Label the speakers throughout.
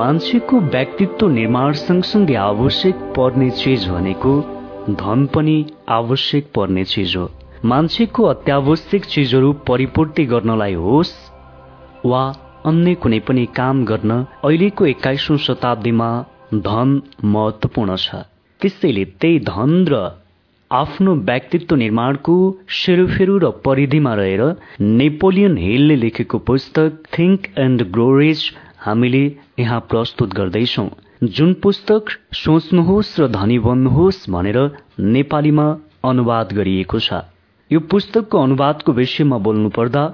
Speaker 1: मान्छेको व्यक्तित्व निर्माण सँगसँगै आवश्यक पर्ने चिज भनेको धन पनि आवश्यक पर्ने चिज हो। मान्छेको अत्यावश्यक चिजहरू परिपूर्ति गर्नलाई होस् वा अन्य कुनै पनि काम गर्न अहिलेको एक्काइसौँ शताब्दीमा धन महत्वपूर्ण छ। त्यसैले त्यही धन र आफ्नो व्यक्तित्व निर्माणको सेरोफेरो र परिधिमा रहेर नेपोलियन हिलले लेखेको पुस्तक थिङ्क एन्ड ग्रोरेज हामीले यहाँ प्रस्तुत गर्दैछौ। जुन पुस्तक सोच्नुहोस् र धनी बन्नुहोस् भनेर नेपालीमा अनुवाद गरिएको छ। यो पुस्तकको अनुवादको विषयमा बोल्नुपर्दा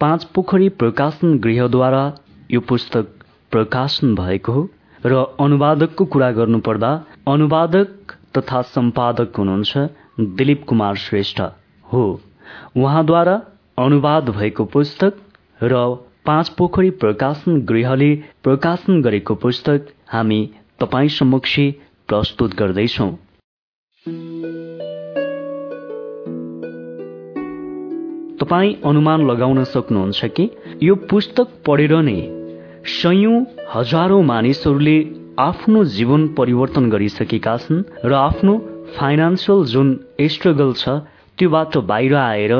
Speaker 1: पाँच पोखरी प्रकाशन गृहद्वारा यो पुस्तक प्रकाशन भएको हो र अनुवादकको कुरा गर्नुपर्दा अनुवादक तथा सम्पादक हुनुहुन्छ दिलीप कुमार श्रेष्ठ हो। उहाँद्वारा अनुवाद भएको पुस्तक र पाँच पोखरी प्रकाशन गृहले प्रकाशन गरेको पुस्तक हामी तपाईँ समक्ष प्रस्तुत गर्दैछौ। तपाईँ अनुमान लगाउन सक्नुहुन्छ कि यो पुस्तक पढेर नै सयौं हजारौं मानिसहरूले आफ्नो जीवन परिवर्तन गरिसकेका छन् र आफ्नो फाइनेन्सियल जुन स्ट्रगल छ त्योबाट बाहिर आएर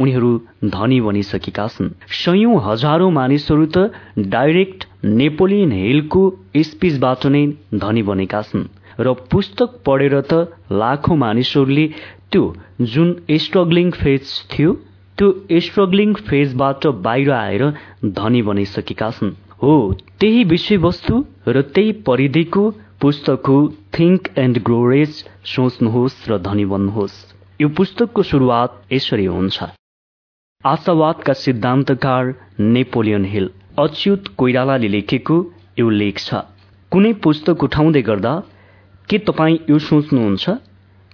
Speaker 1: उनीहरू धनी बनिसकेका छन्। सयौं हजारौं मानिसहरू त डाइरेक्ट नेपोलियन हिलको स्पिचबाट नै धनी बनेका छन् र पुस्तक पढेर त लाखौं मानिसहरूले त्यो जुन स्ट्रगलिङ फेज थियो त्यो स्ट्रगलिङ फेजबाट बाहिर आएर धनी बनिसकेका छन्। हो त्यही विषयवस्तु र त्यही परिधिको पुस्तक हो थिङ्क एन्ड ग्रो सोच्नुहोस् र धनी बन्नुहोस्। यो पुस्तकको सुरुवात यसरी हुन्छ। आशावादका सिद्धान्तकार नेपोलियन हिल अच्युत कोइरालाले लेखेको यो लेख छ। कुनै पुस्तक उठाउँदै गर्दा के तपाईँ यो सोच्नुहुन्छ?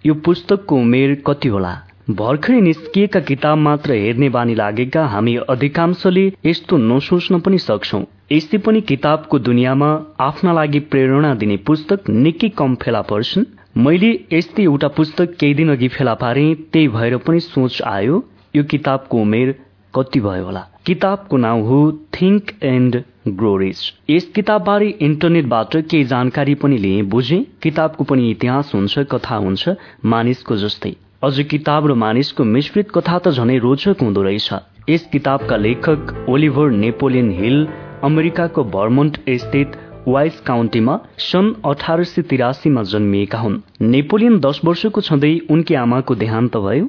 Speaker 1: यो पुस्तकको उमेर कति होला? भर्खरै निस्किएका किताब मात्र हेर्ने बानी लागेका हामी अधिकांशले यस्तो नसोच्न पनि सक्छौ। यसै पनि किताबको दुनियाँमा आफ्ना लागि प्रेरणा दिने पुस्तक निकै कम फेला पर्छन्। मैले यस्तै एउटा पुस्तक केही दिन अघि फेला पारे त्यही भएर पनि सोच आयो। यो किताबको उमेर कति भयो होला? किताबको नाउँ हो थिङ्क एन्ड ग्रो यस किताबबारे इन्टरनेटबाट केही जानकारी पनि लिए बुझे। किताबको पनि इतिहास हुन्छ कथा हुन्छ मानिसको जस्तै। अझ किताब र मानिसको मिश्रित कथा त झनै रोचक हुँदो रहेछ। यस किताबका लेखक ओलिभर नेपोलियन हिल अमेरिकाको भर्मन्ट स्थित वाइस काउन्टीमा सन् अठार सय तिरासीमा जन्मिएका हुन्। नेपोलियन दस वर्षको छँदै उनकी आमाको देहान्त भयो।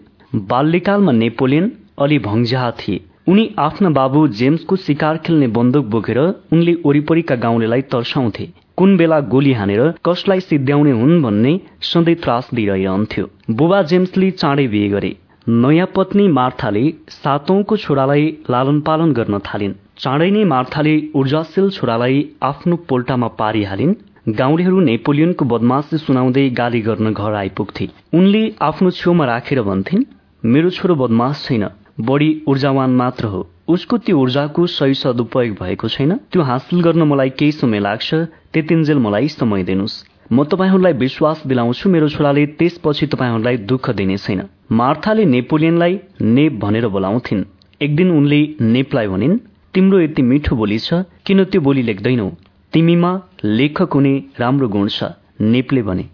Speaker 1: बाल्यकालमा नेपोलियन अलि भङ्जा थिए। उनी आफ्ना बाबु जेम्सको शिकार खेल्ने बन्दुक बोकेर उनले वरिपरिका गाउँलेलाई तर्साउँथे। कुन बेला गोली हानेर कसलाई सिद्ध्याउने हुन् भन्ने सधैँ त्रास दिइरहन्थ्यो। बुबा जेम्सले चाँडै बिहे गरे। नयाँ पत्नी मार्थाले सातौंको छोरालाई लालन पालन गर्न थालिन्। चाँडै नै मार्थाले ऊर्जाशील छोरालाई आफ्नो पोल्टामा पारिहालिन्। गाउँलेहरू नेपोलियनको बदमासी सुनाउँदै गाली गर्न घर आइपुग्थे। उनले आफ्नो छेउमा राखेर भन्थिन् मेरो छोरो बदमास छैन बढी ऊर्जावान मात्र हो। उसको त्यो ऊर्जाको सही सदुपयोग भएको छैन। त्यो हासिल गर्न मलाई केही समय लाग्छ त्यतिन्जेल मलाई समय दिनुहोस्। म तपाईँहरूलाई विश्वास दिलाउँछु मेरो छोराले त्यसपछि तपाईँहरूलाई दुःख दिने छैन। मार्थाले नेपोलियनलाई नेप भनेर बोलाउँथिन्। एक दिन उनले नेपलाई भनिन् तिम्रो यति मिठो बोली छ किन त्यो बोली लेख्दैनौ? तिमीमा लेखक हुने राम्रो गुण छ। नेपले भने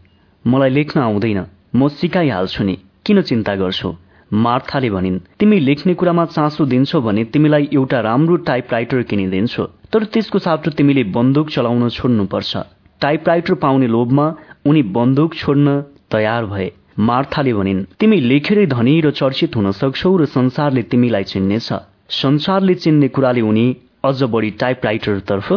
Speaker 1: मलाई लेख्न आउँदैन। म सिकाइहाल्छु नि। किन चिन्ता गर्छौ? मार्थाले भनिन् तिमी लेख्ने कुरामा चासो दिन्छौ भने तिमीलाई एउटा राम्रो टाइपराइटर किनिदिन्छु। तर त्यसको साटो तिमीले बन्दुक चलाउन छोड्नुपर्छ। टाइपराइटर पाउने लोभमा उनी बन्दुक छोड्न तयार भए। मार्थाले भनिन् तिमी लेखेरै धनी र चर्चित हुन सक्छौ र संसारले तिमीलाई चिन्नेछ। संसारले चिन्ने कुराले उनी अझ बढी टाइपराइटरतर्फ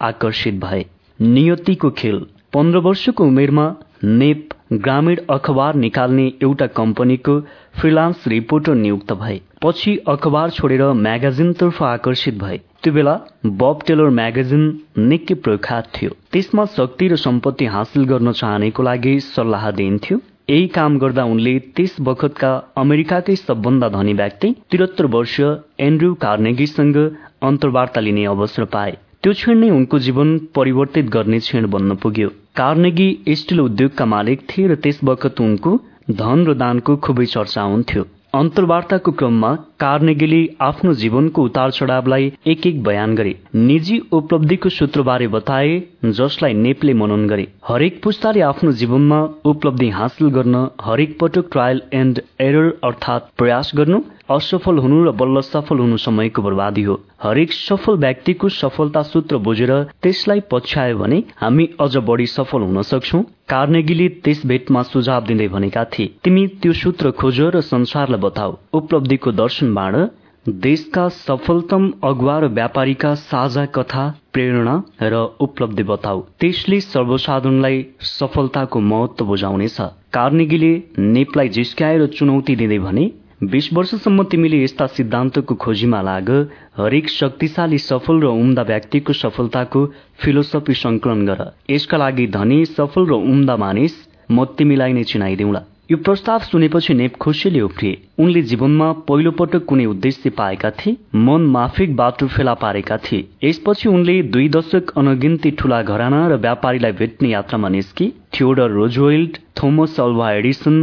Speaker 1: आकर्षित भए। नियतिको खेल पन्ध्र वर्षको उमेरमा नेप ग्रामीण अखबार निकाल्ने एउटा कम्पनीको फ्रिलान्स रिपोर्टर नियुक्त भए। पछि अखबार छोडेर म्यागाजिनतर्फ आकर्षित भए। त्यो बेला बब टेलर म्यागाजिन निकै प्रख्यात थियो। त्यसमा शक्ति र सम्पत्ति हासिल गर्न चाहनेको लागि सल्लाह दिइन्थ्यो। यही काम गर्दा उनले त्यस बखतका अमेरिकाकै सबभन्दा धनी व्यक्ति त्रिहत्तर वर्ष एन्ड्रु कार्नेगीसँग अन्तर्वार्ता लिने अवसर पाए। त्यो क्षण नै उनको जीवन परिवर्तित गर्ने क्षण बन्न पुग्यो। कार्नेगी स्टिल उद्योगका मालिक थिए र त्यस बखत उनको धन र दानको खुबै चर्चा हुन्थ्यो। अन्तर्वार्ताको क्रममा कार्नेगीले आफ्नो जीवनको उतार चढावलाई एक एक बयान गरे। निजी उपलब्धिको सूत्रबारे बताए जसलाई नेपले मनन गरे। हरेक पुस्ताले आफ्नो जीवनमा उपलब्धि हासिल गर्न हरेक पटक ट्रायल एन्ड एरर अर्थात प्रयास गर्नु असफल हुनु र बल्ल सफल हुनु समयको बर्बादी हो। हरेक सफल व्यक्तिको सफलता सूत्र बुझेर त्यसलाई पछ्यायो भने हामी अझ बढी सफल हुन सक्छौ। कार्नेगीले त्यस भेटमा सुझाव दिँदै भनेका थिए तिमी त्यो सूत्र खोज र संसारलाई बताऊ। उपलब्धिको दर्शन बाँड देशका सफलतम अगुवा र व्यापारीका साझा कथा प्रेरणा र उपलब्धि बताऊ। त्यसले सर्वसाधारणलाई सफलताको महत्व बुझाउनेछ। कार्नेगीले नेपलाई जिस्काएर चुनौती दिँदै भने बीस वर्षसम्म तिमीले यस्ता सिद्धान्तको खोजीमा लाग हरेक शक्तिशाली सफल र उम्दा व्यक्तिको सफलताको फिलोसफी संकलन गर। यसका लागि धनी सफल र उम्दा मानिस म तिमीलाई नै चिनाइदिउँला। यो प्रस्ताव सुनेपछि नेप खुसीले उफ्रिए। उनले जीवनमा पहिलो पटक कुनै उद्देश्य पाएका थिए मन माफिक बाटो फेला पारेका थिए। यसपछि उनले दुई दशक अनगिन्ती ठूला घराना र व्यापारीलाई भेट्ने यात्रामा निस्के Theodore Roosevelt Thomas Alva Edison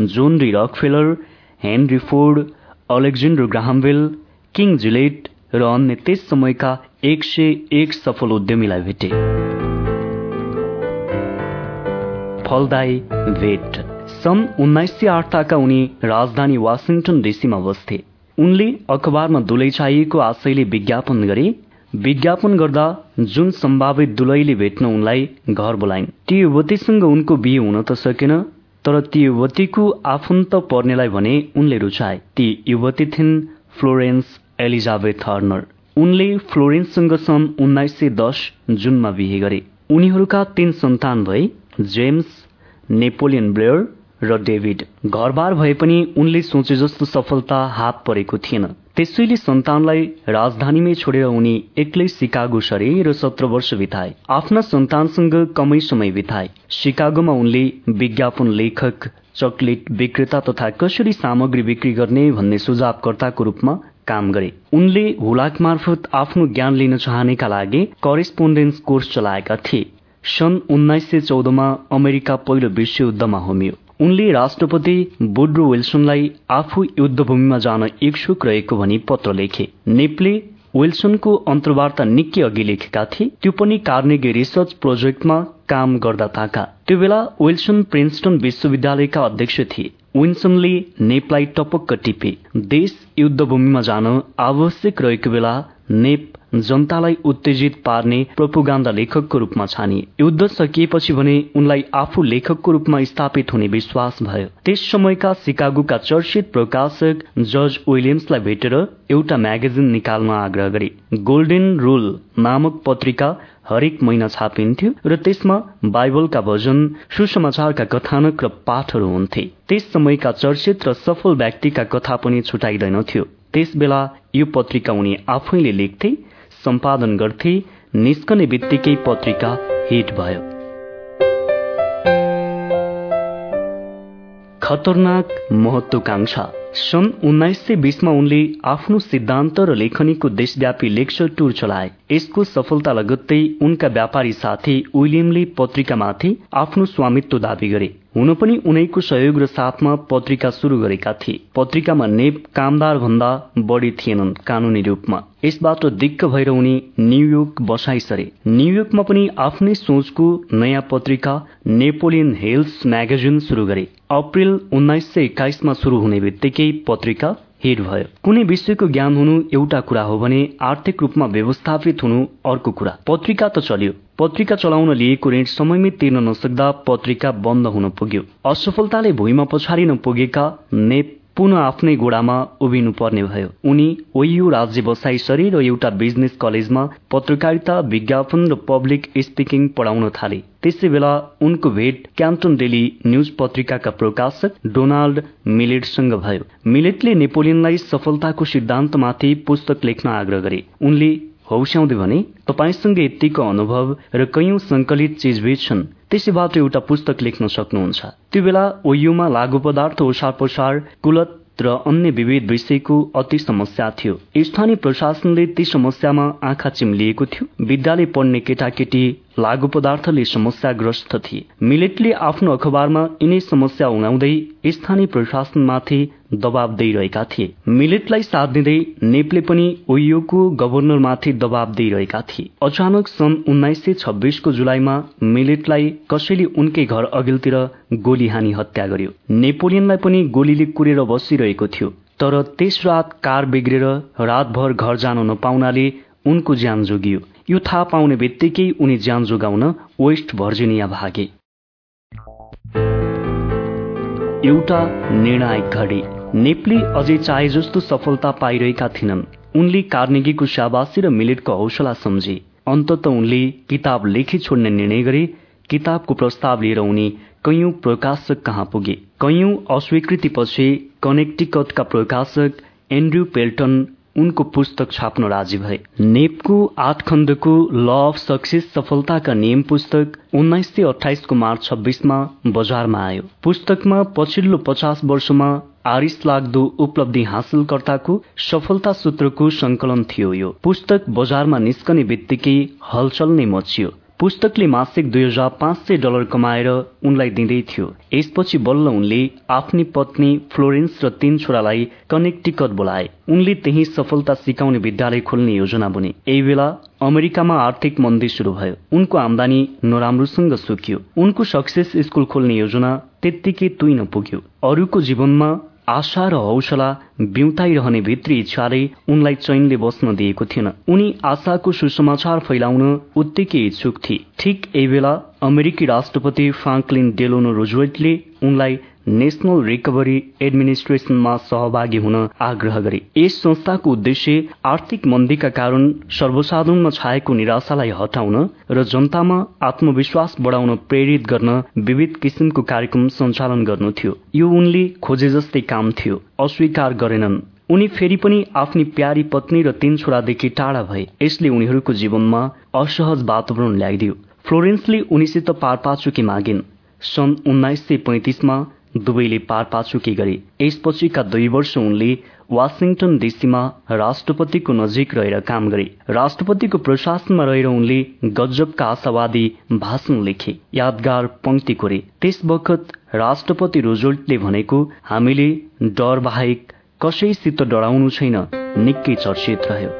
Speaker 1: John D Rockefeller Henry Ford Alexander Graham Bell King Gillette र अन्य त्यस समयका एक सय एक सफल उद्यमीलाई भेटे। फलदायी भेट। सन् उन्नाइस सय आठका उनी राजधानी वासिङटन डिसीमा बस्थे। उनले अखबारमा दुलै चाहिएको आशयले विज्ञापन गरे। विज्ञापन गर्दा जुन सम्भावित दुलैले भेट्न उनलाई घर बोलाइन्। ती युवतीसँग उनको बिहे हुन त सकेन। तर ती युवतीको आफन्त पर्नेलाई भने उनले रुचाए। ती युवती थिइन् फ्लोरेन्स एलिजाबेथ हर्नर। उनले फ्लोरेन्ससँग सन् उन्नाइस सय दस जुनमा बिहे गरे। उनीहरूका तीन सन्तान भए जेम्स नेपोलियन ब्लेयर र डेभिड। घरबार भए पनि उनले सोचे जस्तो सफलता हात परेको थिएन। त्यसैले सन्तानलाई राजधानीमै छोडेर उनी एक्लै सिकागो सरे र सत्र वर्ष बिताए। आफ्ना सन्तानसँग कमै समय बिताए। सिकागोमा उनले विज्ञापन लेखक चकलेट विक्रेता तथा कसरी सामग्री बिक्री गर्ने भन्ने सुझावकर्ताको रूपमा काम गरे। उनले हुलाक मार्फत आफ्नो ज्ञान लिन चाहनेका लागि करेस्पोन्डेन्स कोर्स चलाएका थिए। सन् उन्नाइस सय चौधमा अमेरिका पहिलो विश्वयुद्धमा होमियो। उनले राष्ट्रपति बुड्रो विल्सनलाई आफू युद्धभूमिमा जान इच्छुक रहेको भनी पत्र लेखे। नेपले विल्सनको अन्तर्वार्ता निकै अघि लेखेका थिए। त्यो पनि कार्नेगी रिसर्च प्रोजेक्टमा काम गर्दा ताका त्यो बेला विल्सन प्रिन्सटन विश्वविद्यालयका अध्यक्ष थिए। विन्सनले नेपलाई टपक्क टिपे देश युद्धभूमिमा जान आवश्यक रहेको बेला नेप जनतालाई उत्तेजित पार्ने प्रोपोगान्दा लेखकको रूपमा छानिए युद्ध सकिएपछि भने उनलाई आफू लेखकको रूपमा स्थापित हुने विश्वास भयो त्यस समयका सिकागोका चर्चित प्रकाशक जर्ज विलियम्सलाई भेटेर एउटा म्यागजिन निकाल्न आग्रह गरे गोल्डेन रूल नामक पत्रिका हरेक महिना छापिन्थ्यो र त्यसमा बाइबलका भजन सुसमाचारका कथानक र पाठहरू हुन्थे। त्यस समयका चर्चित र सफल व्यक्तिका कथा पनि छुटाइँदैनथ्यो त्यस बेला यो पत्रिका उनी आफैले लेख्थे सम्पादन गर्थे निस्कने बित्तिकै पत्रिका हिट भयो। खतरनाक महत्वाकांक्षा सन् उन्नाइस सय बीसमा उनले आफ्नो सिद्धान्त र लेखनीको देशव्यापी लेक्चर टुर चलाए। यसको सफलता लगत्तै उनका व्यापारी साथी विलियमले पत्रिकामाथि आफ्नो स्वामित्व दावी गरे। हुन पनि उनैको सहयोग र साथमा पत्रिका शुरू गरेका थिए। पत्रिकामा नेप कामदार भन्दा बढी थिएनन् कानूनी रूपमा। यसबाट दिक्क भएर उनी न्युयोर्क बसाई सरे न्युयोर्कमा पनि आफ्नै सोचको नयाँ पत्रिका नेपोलियन हिल्स म्यागजिन शुरू गरे। अप्रेल उन्नाइस सय एक्काइसमा शुरू हुने बित्तिकै पत्रिका हिट भयो। कुनै विषयको ज्ञान हुनु एउटा कुरा हो भने आर्थिक रूपमा व्यवस्थापित हुनु अर्को कुरा। पत्रिका त चल्यो। पत्रिका चलाउन लिएको ऋण समयमै तिर्न नसक्दा पत्रिका बन्द हुन पुग्यो। असफलताले भुइँमा पछारिन पुगेका नेप पुनः आफ्नै गोडामा उभिनु पर्ने भयो। उनी ओयु राज्य बसाई सरे र एउटा बिजनेस कलेजमा पत्रकारिता विज्ञापन र पब्लिक स्पिकिङ पढाउन थाले। त्यसै बेला उनको भेट क्यान्टन डेली न्यूज पत्रिकाका प्रकाशक डोनाल्ड मिलेटसँग भयो। मिलेटले नेपोलियनलाई सफलताको सिद्धान्तमाथि पुस्तक लेख्न आग्रह गरे। उनले हौस्याउँदै भने तपाईँसँग यतिको अनुभव र कैयौं संकलित चिजबिज छन्। त्यसैबाट एउटा पुस्तक लेख्न सक्नुहुन्छ। त्यो बेला ओयुमा लागू पदार्थ ओसार पसार कुलत र अन्य विविध विषयको अति समस्या थियो। स्थानीय प्रशासनले ती समस्यामा आँखा चिम्लिएको थियो। विद्यालय पढ्ने केटाकेटी लागु पदार्थले समस्याग्रस्त थिए। मिलेटले आफ्नो अखबारमा यिनै समस्या उगाउँदै स्थानीय प्रशासनमाथि दबाव दिइरहेका थिए। मिलेटलाई साथ दिँदै नेपले पनि ओइयोको गभर्नरमाथि दबाव दिइरहेका थिए। अचानक सन् उन्नाइस सय छब्बीसको जुलाईमा मिलेटलाई कसैले उनकै घर अघिल्तिर गोली हानी हत्या गर्यो। नेपोलियनलाई पनि गोलीले कुरेर बसिरहेको थियो। तर त्यस रात कार बिग्रेर रातभर घर जान नपाउनाले उनको ज्यान जोगियो। यो थाहा पाउने बित्तिकै उनी ज्यान जोगाउन वेस्ट भर्जिनिया भागे। एउटा निर्णायक घडी। नेप्ली अझै चाहे जस्तो सफलता पाइरहेका थिएनन् उनले कार्नेगीको स्याबासी र मिलेटको हौसला सम्झे। अन्तत उनले किताब लेखी छोड्ने निर्णय गरे किताबको प्रस्ताव लिएर उनी कैयौं प्रकाशक कहाँ पुगे? कैयौं अस्वीकृतिपछि कनेक्टिकटका प्रकाशक एन्ड्रयू पेल्टन उनको पुस्तक छाप्न राजी भए। नेपको आठ खण्डको ल अफ सक्सेस सफलताका नियम पुस्तक उन्नाइस सय अठाइसको मार्च छब्बीसमा बजारमा आयो। पुस्तकमा पछिल्लो पचास वर्षमा आरिस लाग्दो उपलब्धि हासिलकर्ताको सफलता सूत्रको संकलन थियो यो। पुस्तक बजारमा निस्कने बित्तिकै हलचल नै मचियो। पुस्तकले मासिक दुई हजार पाँच सय डलर कमाएर उनलाई दिँदै थियो। यसपछि बल्ल उनले आफ्नी पत्नी फ्लोरेन्स र तीन छोरालाई कनेक्टिकट बोलाए। उनले त्यही सफलता सिकाउने विद्यालय खोल्ने योजना बने। यही बेला अमेरिकामा आर्थिक मन्दी शुरू भयो। उनको आमदानी नराम्रोसँग सुकियो। उनको सक्सेस स्कूल खोल्ने योजना त्यत्तिकै तुइ नपुग्यो अरूको जीवनमा आशा र हौसला बिउताइरहने भित्री इच्छाले उनलाई चैनले बस्न दिएको थिएन। उनी आशाको सुसमाचार फैलाउन उत्तिकै इच्छुक थिए। ठिक यही बेला अमेरिकी राष्ट्रपति फ्राङ्कलिन डेलोनो रोजवेटले उनलाई नेशनल रिकभरी एडमिनिस्ट्रेसनमा सहभागी हुन आग्रह गरे। यस संस्थाको उद्देश्य आर्थिक मन्दीका कारण सर्वसाधारणमा छाएको निराशालाई हटाउन र जनतामा आत्मविश्वास बढाउन प्रेरित गर्न विविध किसिमको कार्यक्रम सञ्चालन गर्नु थियो। यो उनले खोजे जस्तै काम थियो अस्वीकार गरेनन्। उनी फेरि पनि आफ्नी प्यारी पत्नी र तीन छोरादेखि टाढा भए। यसले उनीहरूको जीवनमा असहज वातावरण ल्याइदियो। फ्लोरेन्सले उनीसित पारपाचुकी मागिन्। सन् उन्नाइस सय पैंतिसमा दुवैले पार पाचुकी गरे। यसपछिका दुई वर्ष उनले वासिङटन डीसीमा राष्ट्रपतिको नजिक रहेर काम गरे। राष्ट्रपतिको प्रशासनमा रहेर उनले गजबका आशावादी भाषण लेखे। यादगार पंक्ति कोरे। त्यस बखत राष्ट्रपति रोजोल्टले भनेको हामीले डर बाहेक कसैसित डराउनु छैन। निकै चर्चित रह्यो।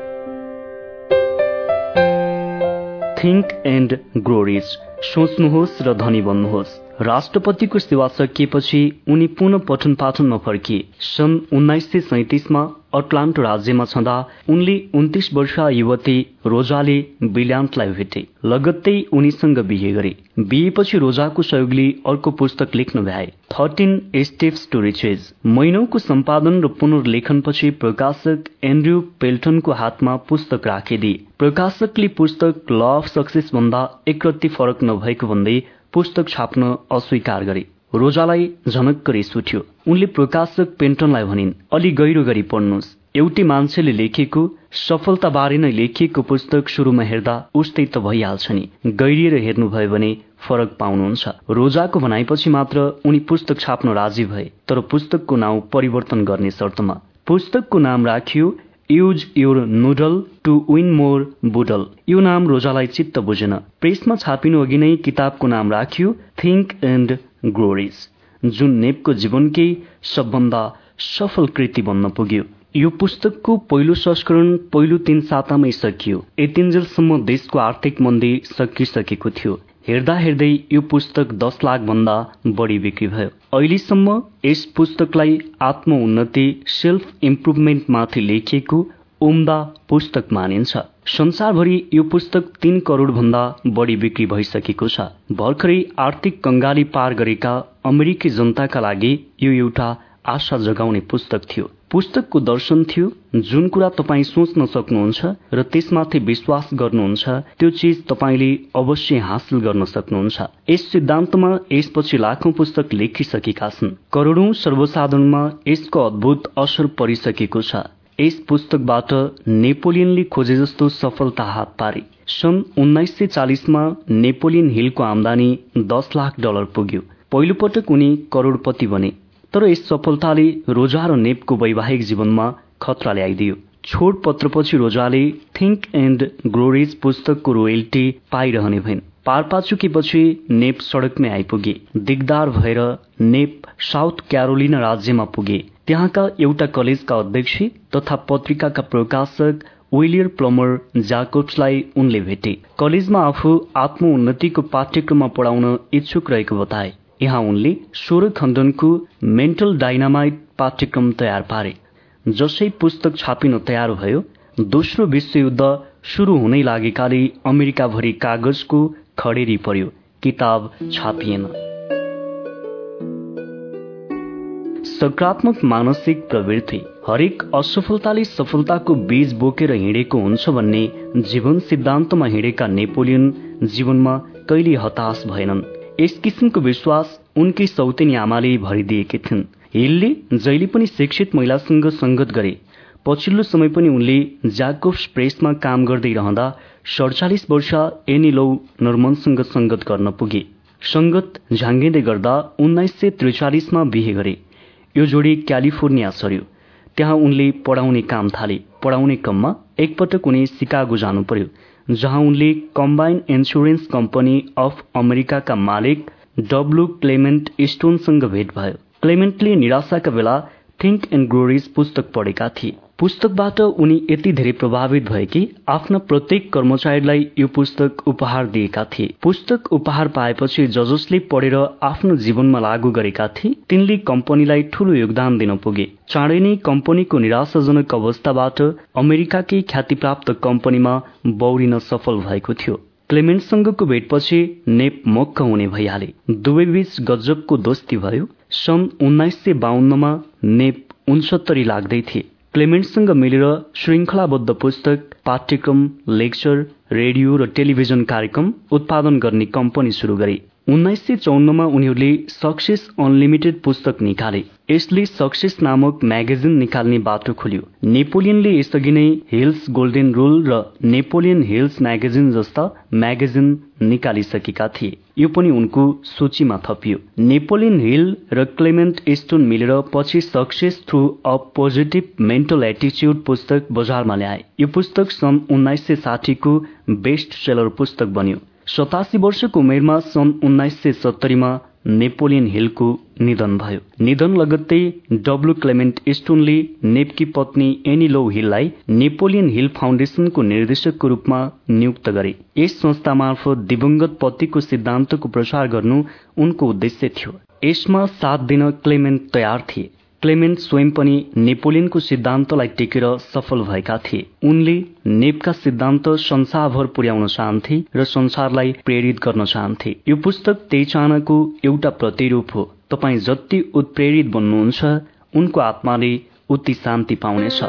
Speaker 1: थिङ्क एन्ड ग्रोरिज सोच्नुहोस् र धनी बन्नुहोस्। राष्ट्रपतिको सेवा सकिएपछि उनी पुनः पठन पाठनमा फर्किए सन् उन्नाइस सय सैतिसमा अटलान्टो राज्यमा छँदा उनले उन्तिस वर्ष युवती रोजाले बिल्यान्टलाई भेटे। लगत्तै उनीसँग बिहे गरे। बिहेपछि रोजाको सहयोगले अर्को पुस्तक लेख्न भ्याए। थर्टिन स्टेप्स टु रिचेज महिनौको सम्पादन र पुनर्लेखनपछि प्रकाशक एन्ड्रयू पेल्टनको हातमा पुस्तक राखिदिए। प्रकाशकले पुस्तक ल अफ सक्सेस भन्दा एकरत्ती फरक नभएको भन्दै पुस्तक छाप्न अस्वीकार गरे। रोजालाई झनक्क रिस उठ्यो। उनले प्रकाशक पेन्टनलाई भनिन् अलि गहिरो गरी पढ्नुहोस् एउटी मान्छेले लेखेको सफलताबारे नै लेखिएको पुस्तक सुरुमा हेर्दा उस्तै त भइहाल्छ नि। गहिरिएर हेर्नुभयो भने फरक पाउनुहुन्छ रोजाको भनाइपछि मात्र उनी पुस्तक छाप्न राजी भए तर पुस्तकको नाउँ परिवर्तन गर्ने शर्तमा। पुस्तकको नाम राखियो use your noodle to win more boodle यो नाम रोजालाई चित्त बुझेन। प्रेसमा छापिनु अघि नै किताबको नाम राखियो थिङ्क एन्ड ग्लोरिज जुन नेपको जीवनकै सबभन्दा सफल कृति बन्न पुग्यो। यो पुस्तकको पहिलो संस्करण पहिलो तीन सातामै सकियो। यतिन्जेलसम्म देशको आर्थिक मन्दी सकिसकेको थियो। हेर्दा हेर्दै यो पुस्तक दस लाख भन्दा बढी बिक्री भयो। अहिलेसम्म यस पुस्तकलाई आत्म उन्नति सेल्फ इम्प्रुभमेन्टमाथि लेखिएको उम्दा पुस्तक मानिन्छ। संसारभरि यो पुस्तक तीन करोड भन्दा बढी बिक्री भइसकेको छ। भर्खरै आर्थिक कंगाली पार गरेका अमेरिकी जनताका लागि यो एउटा आशा जगाउने पुस्तक थियो। पुस्तकको दर्शन थियो जुन कुरा तपाईँ सोच्न सक्नुहुन्छ र त्यसमाथि विश्वास गर्नुहुन्छ त्यो चिज तपाईँले अवश्य हासिल गर्न सक्नुहुन्छ। यस सिद्धान्तमा यसपछि लाखौं पुस्तक लेखिसकेका छन्। करोड़ौं सर्वसाधारणमा यसको अद्भुत असर परिसकेको छ। यस पुस्तकबाट नेपोलियनले खोजे जस्तो सफलता हात पारे। सन् उन्नाइस सय चालिसमा नेपोलियन हिलको आमदानी दस लाख डलर पुग्यो। पहिलोपटक उनी करोड़पति बने। तर यस सफलताले रोजा र नेपको वैवाहिक जीवनमा खतरा ल्याइदियो। छोड पत्रपछि रोजाले थिङ्क एन्ड ग्लोरिज पुस्तकको रोयल्टी पाइरहने भइन्। पारपाचुकेपछि नेप सड़कमै आइपुगे। दिगदार भएर नेप साउथ क्यारोलिना राज्यमा पुगे। त्यहाँका एउटा कलेजका अध्यक्ष तथा पत्रिकाका प्रकाशक विलियर प्लमर जाकोब्सलाई उनले भेटे। कलेजमा आफू आत्मोन्नतिको पाठ्यक्रममा पढाउन इच्छुक रहेको बताए। यहाँ उनले सोह्र खण्डनको मेन्टल डाइनामाइट पाठ्यक्रम तयार पारे जसै पुस्तक छापिन तयार भयो। दोस्रो विश्वयुद्ध शुरू हुनै लागेकाले अमेरिकाभरि कागजको खडेरी पर्यो किताब छापिएन। सकारात्मक मानसिक प्रवृत्ति हरेक असफलताले सफलताको बीज बोकेर हिँडेको हुन्छ भन्ने जीवन सिद्धान्तमा हिँडेका नेपोलियन जीवनमा कहिले हताश भएनन्। यस किसिमको विश्वास उनकै सौतेनी आमाले भरिदिएकी थिइन्। हिलले जहिले पनि शिक्षित महिलासँग संगत गरे। पछिल्लो समय पनि उनले ज्याकोब्स प्रेसमा काम गर्दै रहँदा सडचालिस वर्ष एनी लौ नर्मनसँग संगत गर्न पुगे। संगत झाङ्गिँदै गर्दा उन्नाइस सय त्रिचालिसमा बिहे गरे। यो जोडी क्यालिफोर्निया सर्यो त्यहाँ उनले पढाउने काम थाले। पढाउने क्रममा एकपटक उनी सिकागो जानु पर्यो। जहाँ उनले कम्बाइन इन्सुरेन्स कम्पनी अफ अमेरिकाका मालिक डब्लु क्लेमेन्ट स्टोनसँग भेट भयो। क्लेमेन्टले निराशाका बेला थिङ्क एन्ड ग्रोरिज पुस्तक पढेका थिए। पुस्तकबाट उनी यति धेरै प्रभावित भए कि आफ्ना प्रत्येक कर्मचारीलाई यो पुस्तक उपहार दिएका थिए। पुस्तक उपहार पाएपछि जजसले पढेर आफ्नो जीवनमा लागू गरेका थिए। तिनले कम्पनीलाई ठूलो योगदान दिन पुगे। चाँडै नै कम्पनीको निराशाजनक अवस्थाबाट अमेरिकाकै ख्यातिप्राप्त कम्पनीमा बौरिन सफल भएको थियो। क्लेमेन्टसँगको भेटपछि नेप मक्क हुने भइहाले। दुवै बीच गजबको दोस्ती भयो। सन् उन्नाइस सय बाहन्नमा नेप उन्सत्तरी लाग्दै थिए। क्लेमेन्टसँग मिलेर श्रृङ्खलाबद्ध पुस्तक पाठ्यक्रम लेक्चर रेडियो र टेलिभिजन कार्यक्रम उत्पादन गर्ने कम्पनी शुरू गरे। उन्नाइस सय चौन्नमा उनीहरूले सक्सेस अनलिमिटेड पुस्तक निकाले। यसले सक्सेस नामक म्यागजिन निकाल्ने बाटो खोल्यो। नेपोलियनले यसअघि नै हिल्स गोल्डेन रुल र नेपोलियन हिल्स म्यागजिन जस्ता म्यागजिन निकालिसकेका थिए। यो पनि उनको सूचीमा थपियो। नेपोलियन हिल र क्लेमेन्ट स्टोन मिलेर पछि success through a positive mental एटिच्युड पुस्तक बजारमा ल्याए। यो पुस्तक सन् उन्नाइस सय साठीको बेस्ट सेलर पुस्तक बन्यो। सतासी वर्षको उमेरमा सन् उन्नाइस सय सत्तरीमा नेपोलियन हिलको निधन भयो। निधन लगत्तै डब्लु क्लेमेन्ट स्टोनले नेपकी पत्नी एनी लो हिललाई नेपोलियन हिल फाउन्डेसनको निर्देशकको रूपमा नियुक्त गरे। यस संस्था मार्फत दिवंगत पतिको सिद्धान्तको प्रचार गर्नु उनको उद्देश्य थियो। यसमा साथ दिन क्लेमेन्ट तयार थिए। क्लेमेन्ट स्वयं पनि नेपोलियनको सिद्धान्तलाई टेकेर सफल भएका थिए। उनले नेपका सिद्धान्त संसारभर पुर्याउन चाहन्थे र संसारलाई प्रेरित गर्न चाहन्थे। यो पुस्तक त्यही चाहनाको एउटा प्रतिरूप हो। तपाईँ जति उत्प्रेरित बन्नुहुन्छ उनको आत्माले उति शान्ति पाउनेछ।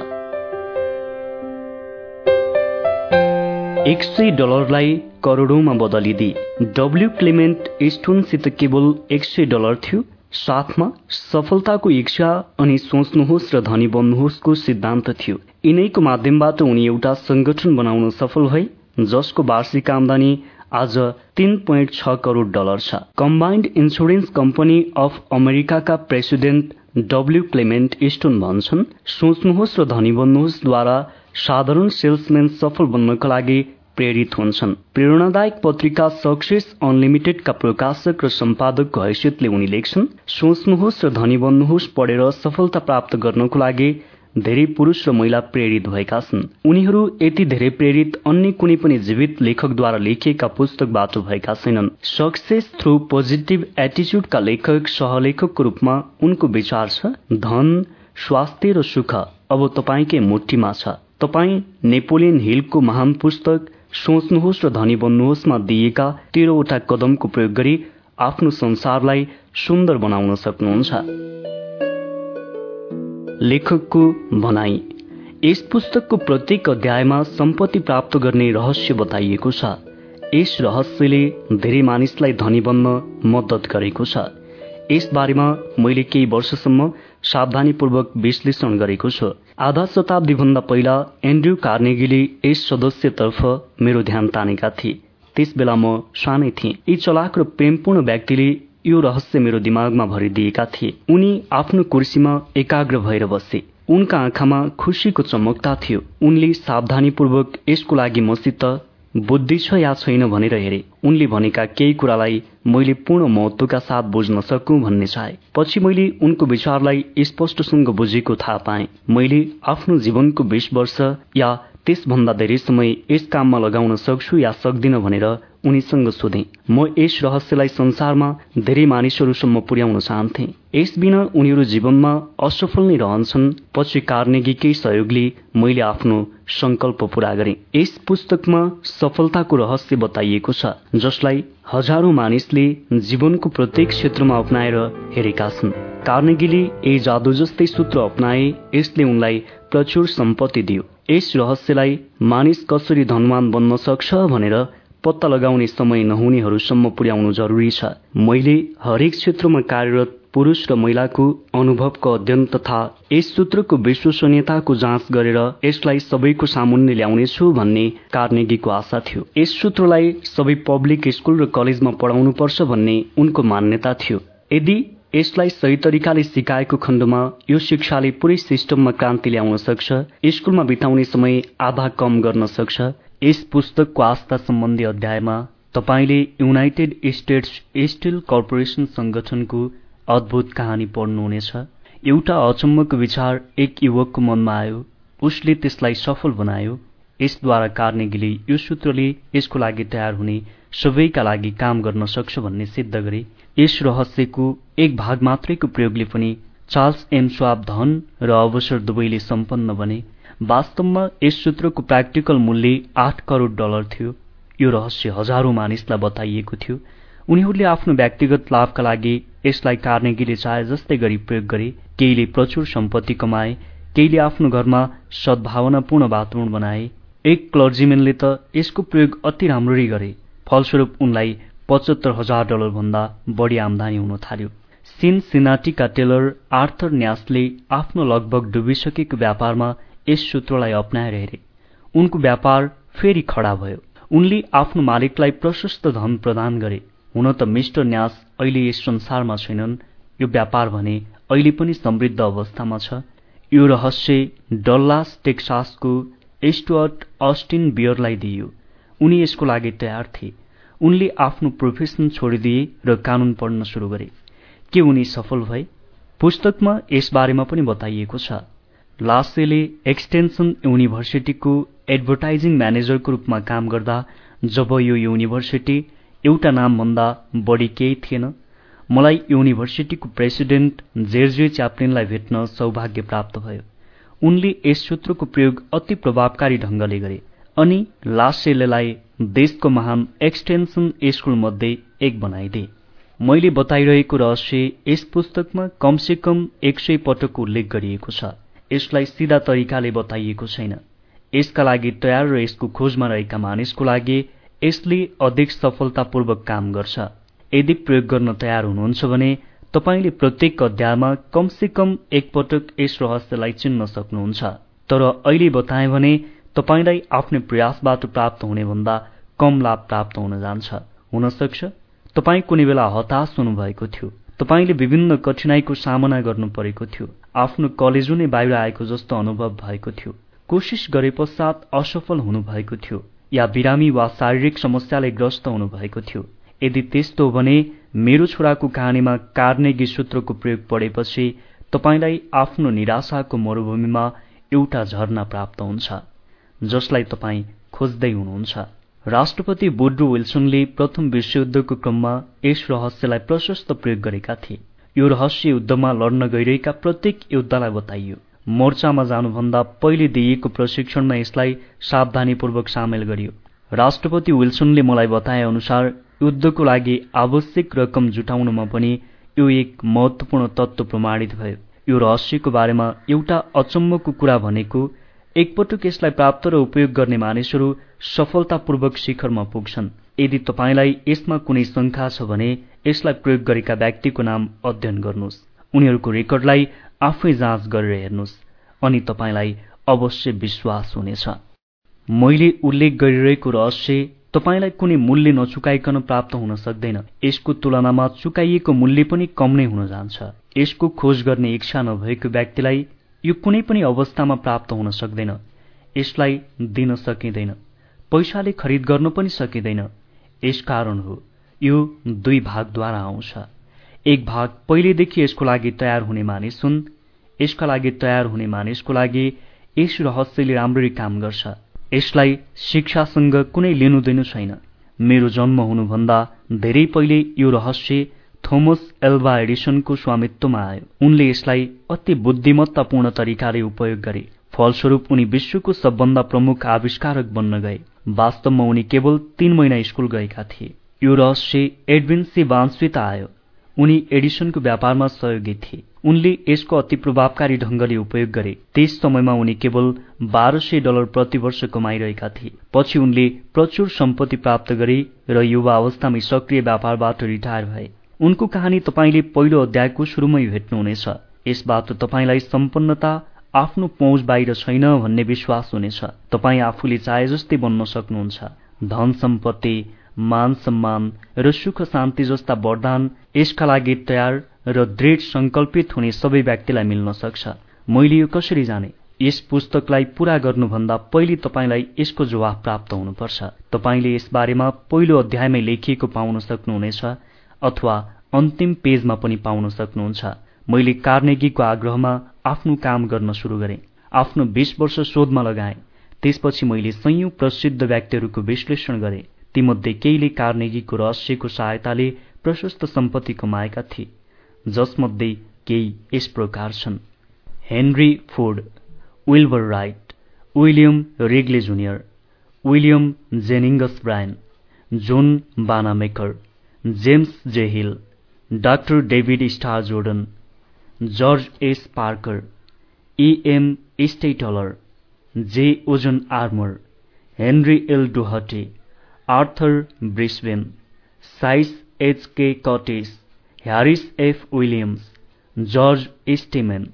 Speaker 1: एक सय डलरलाई करोडौंमा बदलिदिए डब्ल्यू क्लेमेन्ट स्टोनसित केवल एक सय डलर थियो। साथमा सफलताको इच्छा अनि सोच्नुहोस् र धनी बन्नुहोस्को सिद्धान्त थियो। यिनैको माध्यमबाट उनी एउटा संगठन बनाउन सफल भए जसको वार्षिक आमदानी आज तीन पोइन्ट छ करोड डलर छ। कम्बाइन्ड इन्सुरेन्स कम्पनी अफ अमेरिकाका प्रेसिडेन्ट डब्ल्यू क्लेमेन्ट स्टोन भन्छन् सोच्नुहोस् र धनी बन्नुहोस्द्वारा साधारण सेल्सम्यान सफल बन्नका लागि प्रेरित हुन्छन्। प्रेरणादायक पत्रिका सक्सेस अनलिमिटेडका प्रकाशक र सम्पादकको हैसियतले उनी लेख्छन् सोच्नुहोस् र धनी बन्नुहोस् पढेर सफलता प्राप्त गर्नको लागि धेरै पुरुष र महिला प्रेरित भएका छन्। उनीहरू यति धेरै प्रेरित अन्य कुनै पनि जीवित लेखकद्वारा लेखिएका पुस्तकबाट भएका छैनन्। सक्सेस थ्रु पोजिटिभ एटिच्युडका लेखक सहलेखकको रूपमा उनको विचार छ धन स्वास्थ्य र सुख। अब तपाईँकै मुठीमा छ। तपाईँ नेपोलियन हिलको महान पुस्तक सोच्नुहोस् र धनी बन्नुहोस्मा दिएका तेह्रवटा कदमको प्रयोग गरी आफ्नो संसारलाई सुन्दर बनाउन सक्नुहुन्छ। लेखकको भनाई। यस पुस्तकको प्रत्येक अध्यायमा सम्पत्ति प्राप्त गर्ने रहस्य बताइएको छ। यस रहस्यले धेरै मानिसलाई धनी बन्न मद्दत गरेको छ। यस बारेमा मैले केही वर्षसम्म सावधानीपूर्वक विश्लेषण गरेको छु। आधा शताब्दी भन्दा पहिला एन्ड्रयू कार्नेगीले यस सदस्यतर्फ मेरो ध्यान तानेका थिए। त्यस बेला म सानै थिएँ। यी चलाक र प्रेमपूर्ण व्यक्तिले यो रहस्य मेरो दिमागमा भरिदिएका थिए। उनी आफ्नो कुर्सीमा एकाग्र भएर बसे। उनका आँखामा खुसीको चमकता थियो। उनले सावधानीपूर्वक यसको लागि मसित बुद्धि छ या छैन भनेर हेरे। उनले भनेका केही कुरालाई मैले पूर्ण महत्वका साथ बुझ्न सकु भन्ने चाहे। पछि मैले उनको विचारलाई स्पष्टसँग बुझेको थाहा पाएँ। मैले आफ्नो जीवनको बीस वर्ष या त्यसभन्दा धेरै समय यस काममा लगाउन सक्छु या सक्दिन भनेर उनीसँग सोधे। म यस रहस्यलाई संसारमा धेरै मानिसहरूसम्म पुर्याउन चाहन्थे। यस बिना उनीहरू जीवनमा असफल नै रहन्छन्। पछि कार्नेगीकै सहयोगले मैले आफ्नो संकल्प पूरा गरे। यस पुस्तकमा सफलताको रहस्य बताइएको छ जसलाई हजारौं मानिसले जीवनको प्रत्येक क्षेत्रमा अप्नाएर हेरेका छन्। कार्नेगीले ए जादु जस्तै सूत्र अप्नाए यसले उनलाई प्रचुर सम्पत्ति दियो। यस रहस्यलाई मानिस कसरी धनवान बन्न सक्छ भनेर पत्ता लगाउने समय नहुनेहरूसम्म पुर्याउनु जरुरी छ। मैले हरेक क्षेत्रमा कार्यरत पुरुष र महिलाको अनुभवको अध्ययन तथा यस सूत्रको विश्वसनीयताको जाँच गरेर यसलाई सबैको सामुन्ने ल्याउनेछु भन्ने कार्नेगीको आशा थियो। यस सूत्रलाई सबै पब्लिक स्कुल र कलेजमा पढाउनुपर्छ भन्ने उनको मान्यता थियो। यदि यसलाई सही तरिकाले सिकाएको खण्डमा यो शिक्षाले पुरै सिस्टममा क्रान्ति ल्याउन सक्छ स्कुलमा बिताउने समय आधा कम गर्न सक्छ। यस पुस्तकको आस्था सम्बन्धी अध्यायमा तपाईँले युनाइटेड स्टेट्स स्टिल कर्पोरेसन संगठनको अद्भुत कहानी पढ्नुहुनेछ। एउटा अचम्मको विचार एक युवकको मनमा आयो। उसले त्यसलाई सफल बनायो। यसद्वारा कार्नेगीले यो सूत्रले यसको लागि तयार हुने सबैका लागि काम गर्न सक्छ भन्ने सिद्ध गरे। यस रहस्यको एक भाग मात्रैको प्रयोगले पनि चार्ल्स एम स्वाब धन र अवसर दुवैले सम्पन्न बने। वास्तवमा यस सूत्रको प्र्याक्टिकल मूल्य आठ करोड डलर थियो। यो रहस्य हजारौं मानिसलाई बताइएको थियो। उनीहरूले आफ्नो व्यक्तिगत लाभका लागि यसलाई कार्नेगीले चाहे जस्तै गरी प्रयोग गरे केहीले प्रचुर सम्पत्ति कमाए केहीले आफ्नो घरमा सद्भावनापूर्ण वातावरण बनाए। एक क्लर्जीमेनले त यसको प्रयोग अति राम्ररी गरे। फलस्वरूप उनलाई पचहत्तर हजार डलर भन्दा बढी आमदानी हुन थाल्यो। सिन सिनाटीका टेलर आर्थर न्यासले आफ्नो लगभग डुबिसकेको व्यापारमा यस सूत्रलाई अप्नाएर हेरे। उनको व्यापार फेरि खडा भयो। उनले आफ्नो मालिकलाई प्रशस्त धन प्रदान गरे। हुन त मिस्टर न्यास अहिले यस संसारमा छैनन्। यो व्यापार भने अहिले पनि समृद्ध अवस्थामा छ। यो रहस्य डल्लास टेक्सासको एस्टुअर्ट अस्टिन बियरलाई दिइयो। उनी यसको लागि तयार थिए। उनले आफ्नो प्रोफेसन छोडिदिए र कानून पढ्न शुरू गरे। के उनी सफल भए? पुस्तकमा यसबारेमा पनि बताइएको छ। लासेले एक्सटेन्सन युनिभर्सिटीको एडभर्टाइजिङ म्यानेजरको रूपमा काम गर्दा जब यो युनिभर्सिटी एउटा नामभन्दा बढी केही थिएन मलाई युनिभर्सिटीको प्रेसिडेन्ट जेर्जे च्याप्लिनलाई भेट्न सौभाग्य प्राप्त भयो। उनले यस सूत्रको प्रयोग अति प्रभावकारी ढंगले गरे। अनि लासेलेलाई देशको महान एक्सटेन्सन स्कुलमध्ये एक बनाइदिए मैले बताइरहेको रहस्य यस पुस्तकमा कमसे कम एक सय पटक उल्लेख गरिएको छ। यसलाई सिधा तरिकाले बताइएको छैन। यसका लागि तयार र यसको खोजमा रहेका मानिसको लागि यसले अधिक सफलतापूर्वक काम गर्छ। यदि प्रयोग गर्न तयार हुनुहुन्छ भने तपाईँले प्रत्येक अध्यायमा कमसे कम एकपटक यस रहस्यलाई चिन्न सक्नुहुन्छ। तर अहिले बताए भने तपाईँलाई आफ्नै प्रयासबाट प्राप्त हुने भन्दा कम लाभ प्राप्त हुन जान्छ। हुन सक्छ तपाईँ कुनै बेला हताश हुनुभएको थियो। तपाईँले विभिन्न कठिनाईको सामना गर्नु परेको थियो। आफ्नो कलेजो नै बाहिर आएको जस्तो अनुभव भएको थियो। कोसिस गरे पश्चात असफल हुनुभएको थियो या बिरामी वा शारीरिक समस्याले ग्रस्त हुनुभएको थियो। यदि त्यस्तो भने मेरो छोराको कहानीमा कार्नेगी सूत्रको प्रयोग पढेपछि तपाईँलाई आफ्नो निराशाको मरूभूमिमा एउटा झरना प्राप्त हुन्छ। जसलाई तपाईँ खोज्दै हुनुहुन्छ। राष्ट्रपति बुड्रो विल्सनले प्रथम विश्वयुद्धको क्रममा यस रहस्यलाई प्रशस्त प्रयोग गरेका थिए। यो रहस्य युद्धमा लड्न गइरहेका प्रत्येक योद्धालाई बताइयो। मोर्चामा जानुभन्दा पहिले दिइएको प्रशिक्षणमा यसलाई सावधानीपूर्वक सामेल गरियो। राष्ट्रपति विल्सनले मलाई बताए अनुसार युद्धको लागि आवश्यक रकम जुटाउनमा पनि यो एक महत्वपूर्ण तत्व प्रमाणित भयो। यो रहस्यको बारेमा एउटा अचम्मको कुरा भनेको एकपटक यसलाई प्राप्त र उपयोग गर्ने मानिसहरू सफलतापूर्वक शिखरमा पुग्छन्। यदि तपाईँलाई यसमा कुनै शंका छ भने यसलाई प्रयोग गरेका व्यक्तिको नाम अध्ययन गर्नुहोस्। उनीहरूको रेकर्डलाई आफै जाँच गरेर हेर्नुहोस् अनि तपाईँलाई अवश्य विश्वास हुनेछ। मैले उल्लेख गरिरहेको रहस्य तपाईँलाई कुनै मूल्य नचुकाइकन प्राप्त हुन सक्दैन। यसको तुलनामा चुकाइएको मूल्य पनि कम नै हुन जान्छ। यसको खोज गर्ने इच्छा नभएको व्यक्तिलाई यो कुनै पनि अवस्थामा प्राप्त हुन सक्दैन। यसलाई दिन सकिँदैन। पैसाले खरिद गर्न पनि सकिँदैन। यस कारण हो यो दुई भागद्वारा आउँछ। एक भाग पहिलेदेखि यसको लागि तयार हुने मानिस हुन् यसका लागि तयार हुने मानिसको लागि यस रहस्यले राम्ररी काम गर्छ। यसलाई शिक्षासँग कुनै लिनुदिनु छैन। मेरो जन्म हुनुभन्दा धेरै पहिले यो रहस्य थोमस एल्भा एडिसनको स्वामित्वमा आयो। उनले यसलाई अति बुद्धिमत्तापूर्ण तरिकाले उपयोग गरे। फलस्वरूप उनी विश्वको सबभन्दा प्रमुख आविष्कारक बन्न गए। वास्तवमा उनी केवल तीन महिना स्कुल गएका थिए। यो रहस्य एडविन सी वान्सवित आयो। उनी एडिसनको व्यापारमा सहयोगी थिए। उनले यसको अति प्रभावकारी ढंगले उपयोग गरे। त्यस समयमा उनी केवल बाह्र सय डलर प्रतिवर्ष कमाइरहेका थिए। पछि उनले प्रचुर सम्पत्ति प्राप्त गरे र युवा अवस्थामै सक्रिय व्यापारबाट रिटायर भए। उनको कहानी तपाईँले पहिलो अध्यायको शुरूमै भेट्नुहुनेछ। यसबाट तपाईँलाई सम्पन्नता आफ्नो पहुँच बाहिर छैन भन्ने विश्वास हुनेछ। तपाईँ आफूले चाहे जस्तै बन्न सक्नुहुन्छ। धन सम्पत्ति मान सम्मान र सुख शान्ति जस्ता वरदान यसका लागि तयार र दृढ संकल्पित हुने सबै व्यक्तिलाई मिल्न सक्छ। मैले यो कसरी जाने? यस पुस्तकलाई पूरा गर्नुभन्दा पहिले तपाईँलाई यसको जवाफ प्राप्त हुनुपर्छ। तपाईँले यसबारेमा पहिलो अध्यायमै लेखिएको पाउन सक्नुहुनेछ। अथवा अन्तिम पेजमा पनि पाउन सक्नुहुन्छ। मैले कार्नेगीको आग्रहमा आफ्नो काम गर्न सुरु गरेँ। आफ्नो बीस वर्ष शोधमा लगाएँ। त्यसपछि मैले संयौं प्रसिद्ध व्यक्तिहरूको विश्लेषण गरेँ। तीमध्ये केहीले कार्नेगीको रहस्यको सहायताले प्रशस्त सम्पत्ति कमाएका थिए जसमध्ये केही यस प्रकार छन्। Henry Ford Wilbur Wright William Wrigley junior William Jennings Bryan John Wanamaker. James J. Hill, Dr. David Starr Jordan, George S. Parker, E. M. Stateller, J. Ozen Armour, Henry L. Doherty, Arthur Brisbane, Size H. K. Curtis, Harris F. Williams, George Estiman,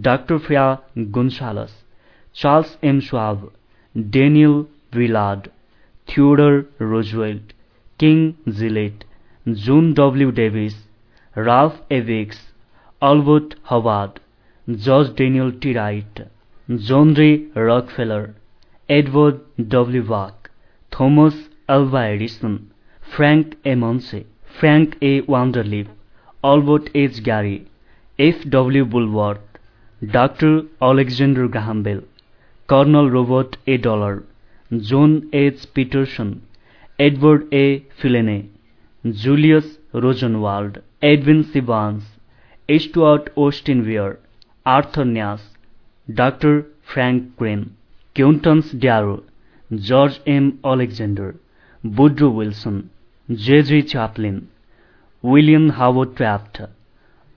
Speaker 1: Dr. Fia Gonzalez, Charles M. Schwab, Daniel Willard, Theodore Roosevelt, King Gillette, June W. Davis, Ralph Evicks, Albert Howard, George Daniel T. Wright, John Ray Rockefeller, Edward W. Bach, Thomas Alva Edison, Frank A. Munsey, Frank A. Wanderleaf, Albert H. Gary, F. W. Bulworth, Dr. Alexander Graham Bell, Colonel Robert A. Dollar, John H. Peterson, Edward A. Filene, Julius Rosenwald Edwin C Barnes Stuart Austin Wier Arthur Nash doctor Frank Crane Clarence Darrow George M Alexander Woodrow Wilson JG Chaplin William Howard Taft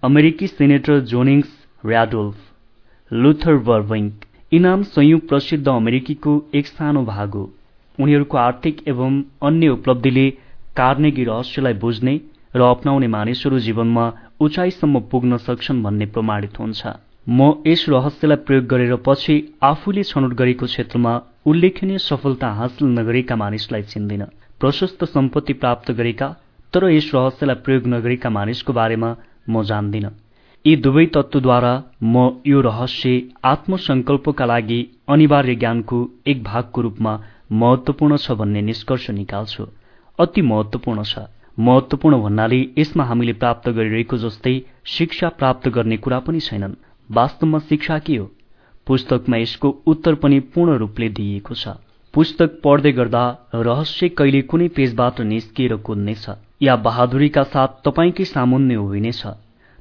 Speaker 1: अमेरिकी senator जोनिङ्स ऱ्याडोल्फ Luther बर्विङ्क इनाम संयुक्त प्रसिद्ध अमेरिकीको एक सानो भाग हो उनीहरूको आर्थिक एवं अन्य उपलब्धिले कार्नेगी रहस्यलाई बुझ्ने र अप्नाउने मानिसहरू जीवनमा उचाइसम्म पुग्न सक्छन् भन्ने प्रमाणित हुन्छ। म यस रहस्यलाई प्रयोग गरेर पछि आफूले छनौट गरेको क्षेत्रमा उल्लेखनीय सफलता हासिल नगरेका मानिसलाई चिन्दिन प्रशस्त सम्पत्ति प्राप्त गरेका तर यस रहस्यलाई प्रयोग नगरेका मानिसको बारेमा म जान्दिन। यी दुवै तत्वद्वारा म यो रहस्य आत्मसंकल्पका लागि अनिवार्य ज्ञानको एक भागको रूपमा महत्वपूर्ण छ भन्ने निष्कर्ष निकाल्छु। अति महत्वपूर्ण छ। महत्वपूर्ण भन्नाले यसमा हामीले प्राप्त गरिरहेको जस्तै शिक्षा प्राप्त गर्ने कुरा पनि छैनन्। वास्तवमा शिक्षा के हो? पुस्तकमा यसको उत्तर पनि पूर्ण रूपले दिइएको छ। पुस्तक पढ्दै गर्दा रहस्य कहिले कुनै पेजबाट निस्किएर कुद्नेछ या बहादुरीका साथ तपाईँकै सामुन्ने होइनेछ।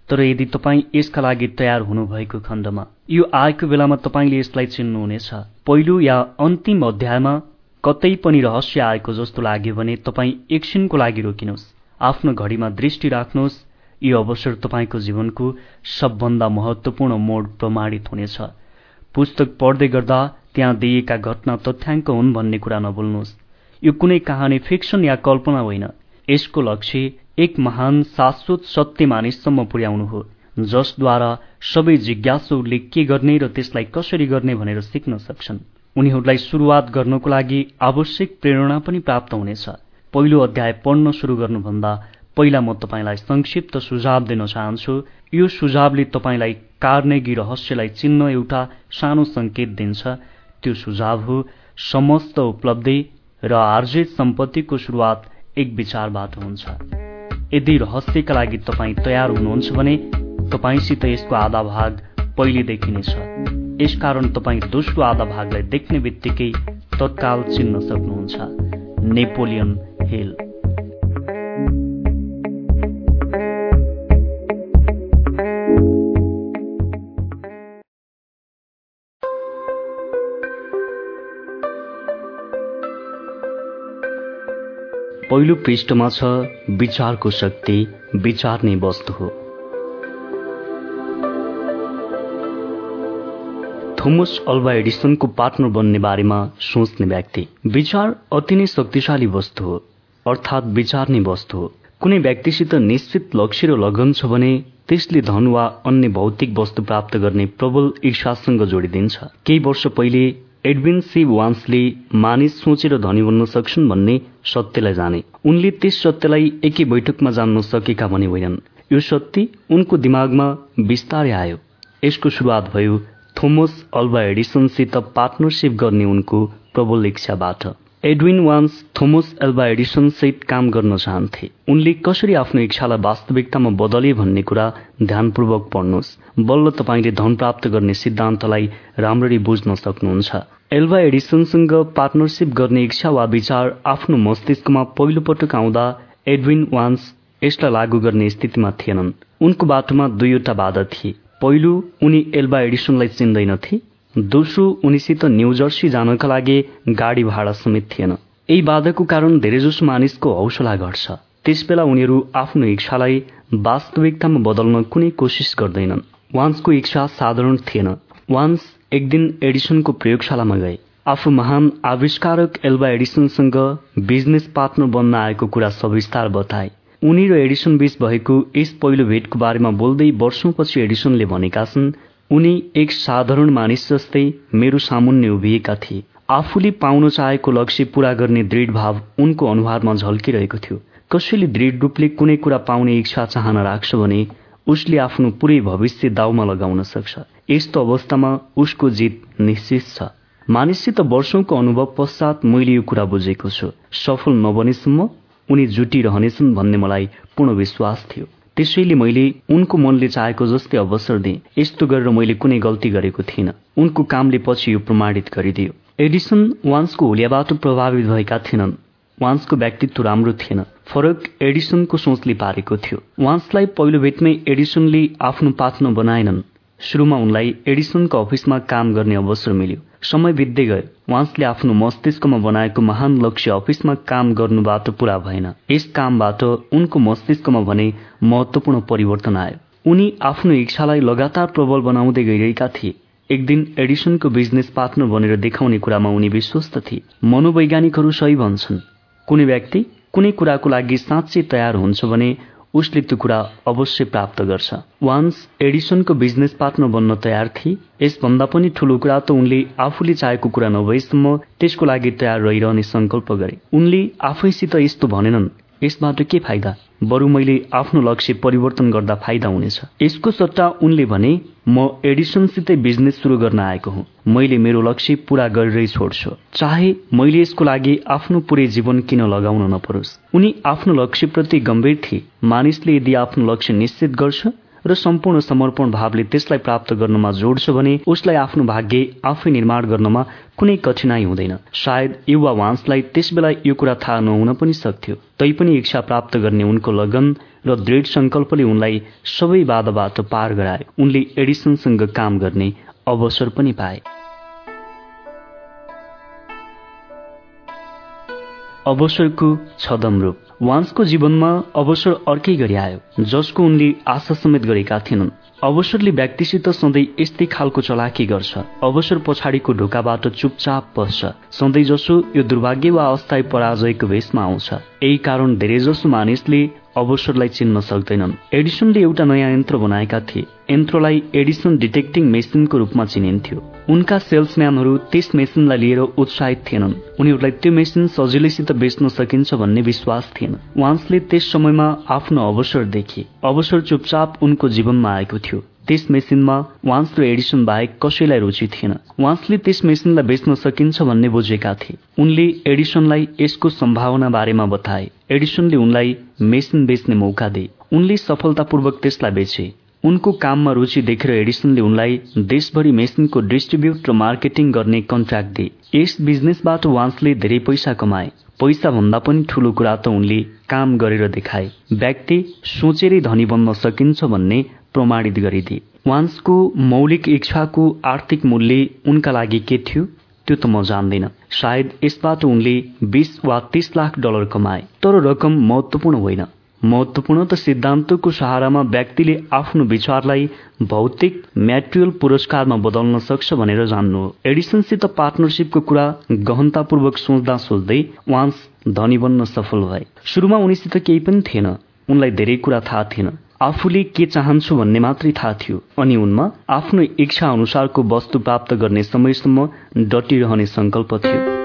Speaker 1: तर यदि तपाईँ यसका लागि तयार हुनुभएको खण्डमा यो आएको बेलामा तपाईँले यसलाई चिन्नुहुनेछ। पहिलो या अन्तिम अध्यायमा कतै पनि रहस्य आएको जस्तो लाग्यो भने तपाईँ एकछिनको लागि रोकिनुहोस्। आफ्नो घडीमा दृष्टि राख्नुहोस्। यो अवसर तपाईँको जीवनको सबभन्दा महत्वपूर्ण मोड प्रमाणित हुनेछ। पुस्तक पढ्दै गर्दा त्यहाँ दिएका घटना तथ्याङ्क हुन् भन्ने कुरा नभुल्नुहोस्। यो कुनै कहानी फिक्सन या कल्पना होइन। यसको लक्ष्य एक महान शाश्वत सत्य मानिससम्म पुर्याउनु हो जसद्वारा सबै जिज्ञासुहरूले के गर्ने र त्यसलाई कसरी गर्ने भनेर सिक्न सक्छन्। उनीहरूलाई शुरूआत गर्नको लागि आवश्यक प्रेरणा पनि प्राप्त हुनेछ। पहिलो अध्याय पढ्न शुरू गर्नुभन्दा पहिला म तपाईँलाई संक्षिप्त सुझाव दिन चाहन्छु। यो सुझावले तपाईँलाई कार्नेगी रहस्यलाई चिन्न एउटा सानो संकेत दिन्छ। त्यो सुझाव हो समस्त उपलब्धि र आर्जित सम्पत्तिको सुरुवात एक विचारबाट हुन्छ। यदि रहस्यका लागि तपाईँ तयार हुनुहुन्छ भने तपाईँसित यसको आधा भाग पहिलेदेखि नै छ। यसकारण तपाईँ दोस्रो आधा भागलाई देख्ने बित्तिकै तत्काल चिन्न सक्नुहुन्छ। Napoleon Hill. पहिलो पृष्ठमा छ विचारको शक्ति विचार नै वस्तु हो। थोमस अल्वा एडिसनको पार्टनर बन्ने बारेमा सोच्ने व्यक्ति। विचार अति नै शक्तिशाली वस्तु हो अर्थात् विचार नै वस्तु हो। कुनै व्यक्तिसित निश्चित लक्ष्य र लगन छ भने त्यसले धन वा अन्य भौतिक वस्तु प्राप्त गर्ने प्रबल इच्छासँग जोडिदिन्छ। केही वर्ष पहिले एडविन सी वान्सले मानिस सोचेर धनी बन्न सक्छन् भन्ने सत्यलाई जाने। उनले त्यस सत्यलाई एकै बैठकमा जान्न सकेका भने होइनन्। यो सत्य उनको दिमागमा बिस्तारै आयो। यसको सुरुवात भयो थोमस अल्वा एडिसनसित पार्टनरसिप गर्ने उनको प्रबल इच्छाबाट। एडविन वान्स थोमस एल्बा एडिसनसहित काम गर्न चाहन्थे। उनले कसरी आफ्नो इच्छालाई वास्तविकतामा बदले भन्ने कुरा ध्यानपूर्वक पढ्नुहोस्। बल्ल तपाईँले धन प्राप्त गर्ने सिद्धान्तलाई राम्ररी बुझ्न सक्नुहुन्छ। एल्भा एडिसनसँग पार्टनरसिप गर्ने इच्छा वा विचार आफ्नो मस्तिष्कमा पहिलो पटक आउँदा एडविन वान्स यसलाई लागू गर्ने स्थितिमा थिएनन्। उनको बाटोमा दुईवटा बाधा थिए। पहिलो उनी एल्बा एडिसनलाई चिन्दैनथे। दोस्रो उनीसित न्यू जर्सी जानका लागि गाडी भाडा समेत थिएन। यही बाधाको कारण धेरैजसो मानिसको हौसला घट्छ। त्यसबेला उनीहरू आफ्नो इच्छालाई वास्तविकतामा बदल्न कुनै कोसिस गर्दैनन्। वान्सको इच्छा साधारण थिएन। वान्स एक दिन एडिसनको प्रयोगशालामा गए। आफू महान आविष्कारक एल्बा एडिसनसँग बिजनेस पार्टनर बन्न आएको कुरा सविस्तार बताए। उनी र एडिसन बीच भएको यस पहिलो भेटको बारेमा बोल्दै वर्षौंपछि एडिसनले भनेका छन् उनी एक साधारण मानिस जस्तै मेरो सामुन्ने उभिएका थिए। आफूले पाउन चाहेको लक्ष्य पूरा गर्ने दृढ भाव उनको अनुहारमा झल्किरहेको थियो। कसैले दृढ रूपले कुनै कुरा पाउने इच्छा चाहना राख्छ भने उसले आफ्नो पुरै भविष्य दाउमा लगाउन सक्छ। यस्तो अवस्थामा उसको जित निश्चित छ। मानिससित वर्षौंको अनुभव पश्चात मैले यो कुरा बुझेको छु। सफल नबनेसम्म उनी जुटिरहनेछन् भन्ने मलाई पूर्ण विश्वास थियो। त्यसैले मैले उनको मनले चाहेको जस्तै अवसर दिएँ। यस्तो गरेर मैले कुनै गल्ती गरेको थिइनँ। उनको कामले पछि यो प्रमाणित गरिदियो। एडिसन वान्सको होलियाबाट प्रभावित भएका थिएनन् वान्सको व्यक्तित्व राम्रो थिएन। फरक एडिसनको सोचले पारेको थियो। वान्सलाई पहिलो भेटमै एडिसनले आफ्नो पार्टनर बनाएनन्। सुरुमा उनलाई एडिसनको अफिसमा काम गर्ने अवसर मिल्यो। समय बित्दै गयो। वान्सले आफ्नो मस्तिष्कमा बनाएको महान लक्ष्य अफिसमा काम गर्नुबाट पूरा भएन। यस कामबाट उनको मस्तिष्कमा भने महत्वपूर्ण परिवर्तन आयो। उनी आफ्नो इच्छालाई लगातार प्रबल बनाउँदै गइरहेका थिए। एक दिन एडिसनको बिजनेस पार्टनर बनेर देखाउने कुरामा उनी विश्वस्त थिए। मनोवैज्ञानिकहरू सही भन्छन्। कुनै व्यक्ति कुनै कुराको लागि साँच्चै तयार हुन्छ भने उसले त्यो कुरा अवश्य प्राप्त गर्छ। वान्स एडिसनको बिजनेस पार्टनर बन्न तयार थिए यसभन्दा पनि ठूलो कुरा त उनले आफूले चाहेको कुरा नभएसम्म त्यसको लागि तयार रहिरहने संकल्प गरे। उनले आफैसित यस्तो भनेनन् यसबाट के फाइदा? बरु मैले आफ्नो लक्ष्य परिवर्तन गर्दा फाइदा हुनेछ। यसको सट्टा उनले भने म एडिसनसितै बिजनेस सुरु गर्न आएको हुँ। मैले मेरो लक्ष्य पूरा गरेरै छोड्छु। चाहे मैले यसको लागि आफ्नो पुरै जीवन किन लगाउन नपरोस्। उनी आफ्नो लक्ष्यप्रति गम्भीर थिए। मानिसले यदि आफ्नो लक्ष्य निश्चित गर्छ र सम्पूर्ण समर्पण भावले त्यसलाई प्राप्त गर्नमा जोड्छ भने उसलाई आफ्नो भाग्य आफै निर्माण गर्नमा कुनै कठिनाई हुँदैन। सायद युवा वान्सलाई त्यसबेला यो कुरा थाहा नहुन पनि सक्थ्यो। तैपनि इच्छा प्राप्त गर्ने उनको लगन र दृढ संकल्पले उनलाई सबै बाधाबाट पार गराए। उनले एडिसनसँग काम गर्ने अवसर पनि पाए। अवसरको छदम रूप वान्सको जीवनमा अवसर अर्कै गरी आयो जसको उनले आशा समेत गरेका थिएनन्। अवसरले व्यक्तिसित सधैँ यस्तै खालको चलाकी गर्छ। अवसर पछाडिको ढोकाबाट चुपचाप पस्छ सधैँ जसो यो दुर्भाग्य वा अस्थायी पराजयको भेषमा आउँछ। यही कारण धेरैजसो मानिसले अवसरलाई चिन्न सक्दैनन्। एडिसनले एउटा नयाँ यन्त्र बनाएका थिए। यन्त्रलाई एडिसन डिटेक्टिङ मेसिनको रूपमा चिनिन्थ्यो। उनका सेल्सम्यानहरू त्यस मेसिनलाई लिएर उत्साहित थिएनन्। उनीहरूलाई त्यो मेसिन सजिलैसित बेच्न सकिन्छ भन्ने विश्वास थिएन। वान्सले त्यस समयमा आफ्नो अवसर देखे। अवसर चुपचाप उनको जीवनमा आएको थियो। त्यस मेसिनमा वान्स र एडिसन बाहेक कसैलाई रुचि थिएन। वान्सले त्यस मेसिनलाई बेच्न सकिन्छ भन्ने बुझेका थिए। उनले एडिसनलाई यसको सम्भावना बारेमा बताए। एडिसनले उनलाई मेसिन बेच्ने मौका दिए। उनले सफलतापूर्वक त्यसलाई बेचे। उनको काममा रुचि देखेर एडिसनले उनलाई देशभरि मेसिनको डिस्ट्रिब्युट र मार्केटिङ गर्ने कन्ट्र्याक्ट दिए। यस बिजनेसबाट वान्सले धेरै पैसा कमाए। पैसा भन्दा पनि ठूलो कुरा त उनले काम गरेर देखाए। व्यक्ति सोचेरै धनी बन्न सकिन्छ भन्ने प्रमाणित गरिदिए। वान्सको मौलिक इच्छाको आर्थिक मूल्य उनका लागि के थियो त्यो त म जान्दिन। सायद यसबाट उनले बीस वा तीस लाख डलर कमाए। तर रकम महत्वपूर्ण होइन। महत्वपूर्ण त सिद्धान्तको सहारामा व्यक्तिले आफ्नो विचारलाई भौतिक म्याट्रियल पुरस्कारमा बदल्न सक्छ भनेर जान्नु हो। एडिसनसित पार्टनरसिपको कुरा गहनतापूर्वक सोच्दा सोच्दै वान्स धनी बन्न सफल भए। सुरुमा उनीसित केही पनि थिएन। उनलाई धेरै कुरा थाहा थिएन। आफूले के चाहन्छु भन्ने मात्रै थाहा थियो। अनि उनमा आफ्नो इच्छा अनुसारको वस्तु प्राप्त गर्ने समयसम्म डटिरहने संकल्प थियो।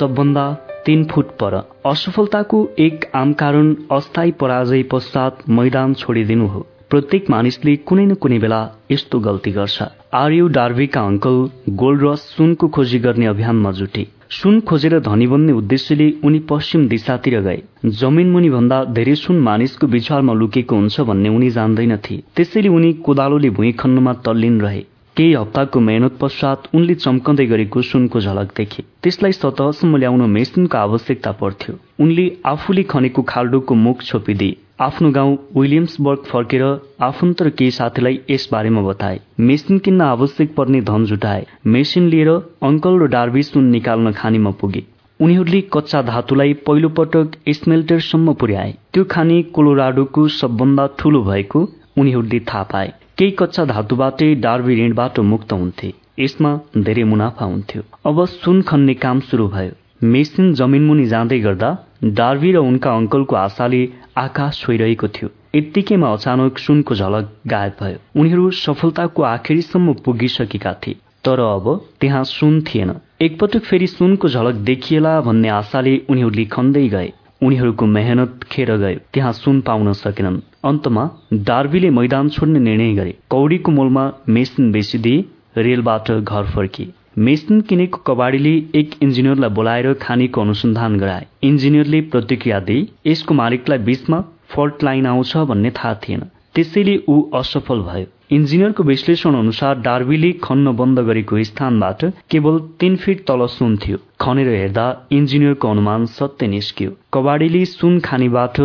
Speaker 1: सबभन्दा तीन फुट पर। असफलताको एक आम कारण अस्थायी पराजय पश्चात मैदान छोडिदिनु हो। प्रत्येक मानिसले कुनै न कुनै बेला यस्तो गल्ती गर्छ। आर्यु डार्वीका अङ्कल गोल्ड रस सुनको खोजी गर्ने अभियानमा जुटे। सुन खोजेर धनी बन्ने उद्देश्यले उनी पश्चिम दिशातिर गए। जमिन मुनि भन्दा धेरै सुन मानिसको विचारमा लुकेको हुन्छ भन्ने उनी जान्दैनथे। त्यसैले उनी कोदालोले भुइँ खन्नमा तल्लीन रहे। केही हप्ताको मेहनत पश्चात उनले चम्कँदै गरेको सुनको झलक देखे। त्यसलाई सतहसम्म ल्याउन मेसिनको आवश्यकता पर्थ्यो। उनले आफूले खनेको खाल्डोको मुख छोपिदिए। आफ्नो गाउँ विलियम्सबर्ग फर्केर आफन्त र केही साथीलाई यसबारेमा बताए। मेसिन किन्न आवश्यक पर्ने धन जुटाए। मेसिन लिएर अङ्कल र डार्बी सुन निकाल्न खानीमा पुगे। उनीहरूले कच्चा धातुलाई पहिलो पटक स्मेल्टरसम्म पुर्याए। त्यो खानी कोलोराडोको सबभन्दा ठूलो भएको उनीहरूले थाहा पाए। केही कच्चा धातुबाटै डार्बी ऋणबाट मुक्त हुन्थे। यसमा धेरै मुनाफा हुन्थ्यो। अब सुन खन्ने काम सुरु भयो। मेसिन जमिनमुनि जाँदै गर्दा डार्बी र उनका अङ्कलको आशाले आकाश छोइरहेको थियो। यत्तिकैमा अचानक सुनको झलक गायब भयो। उनीहरू सफलताको आखिरीसम्म पुगिसकेका थिए। तर अब त्यहाँ सुन थिएन। एकपटक फेरि सुनको झलक देखिएला भन्ने आशाले उनीहरूले खन्दै गए। उनीहरूको मेहनत खेर गयो त्यहाँ सुन पाउन सकेनन्। अन्तमा डार्बीले मैदान छोड्ने निर्णय गरे। कौडीको मोलमा मेसिन बेचिदिए रेलबाट घर फर्किए मेसिन किनेको कबाडीले एक इन्जिनियरलाई बोलाएर खानेको अनुसन्धान गराए। इन्जिनियरले प्रतिक्रिया दिए यसको मालिकलाई बीचमा फल्ट लाइन आउँछ भन्ने थाहा थिएन। त्यसैले ऊ असफल भयो। इन्जिनियरको विश्लेषण अनुसार डार्बीले खन्न बन्द गरेको स्थानबाट केवल तीन फिट तल सुन थियो। खनेर हेर्दा इन्जिनियरको अनुमान सत्य निस्कियो। कबाडीले सुन खानीबाट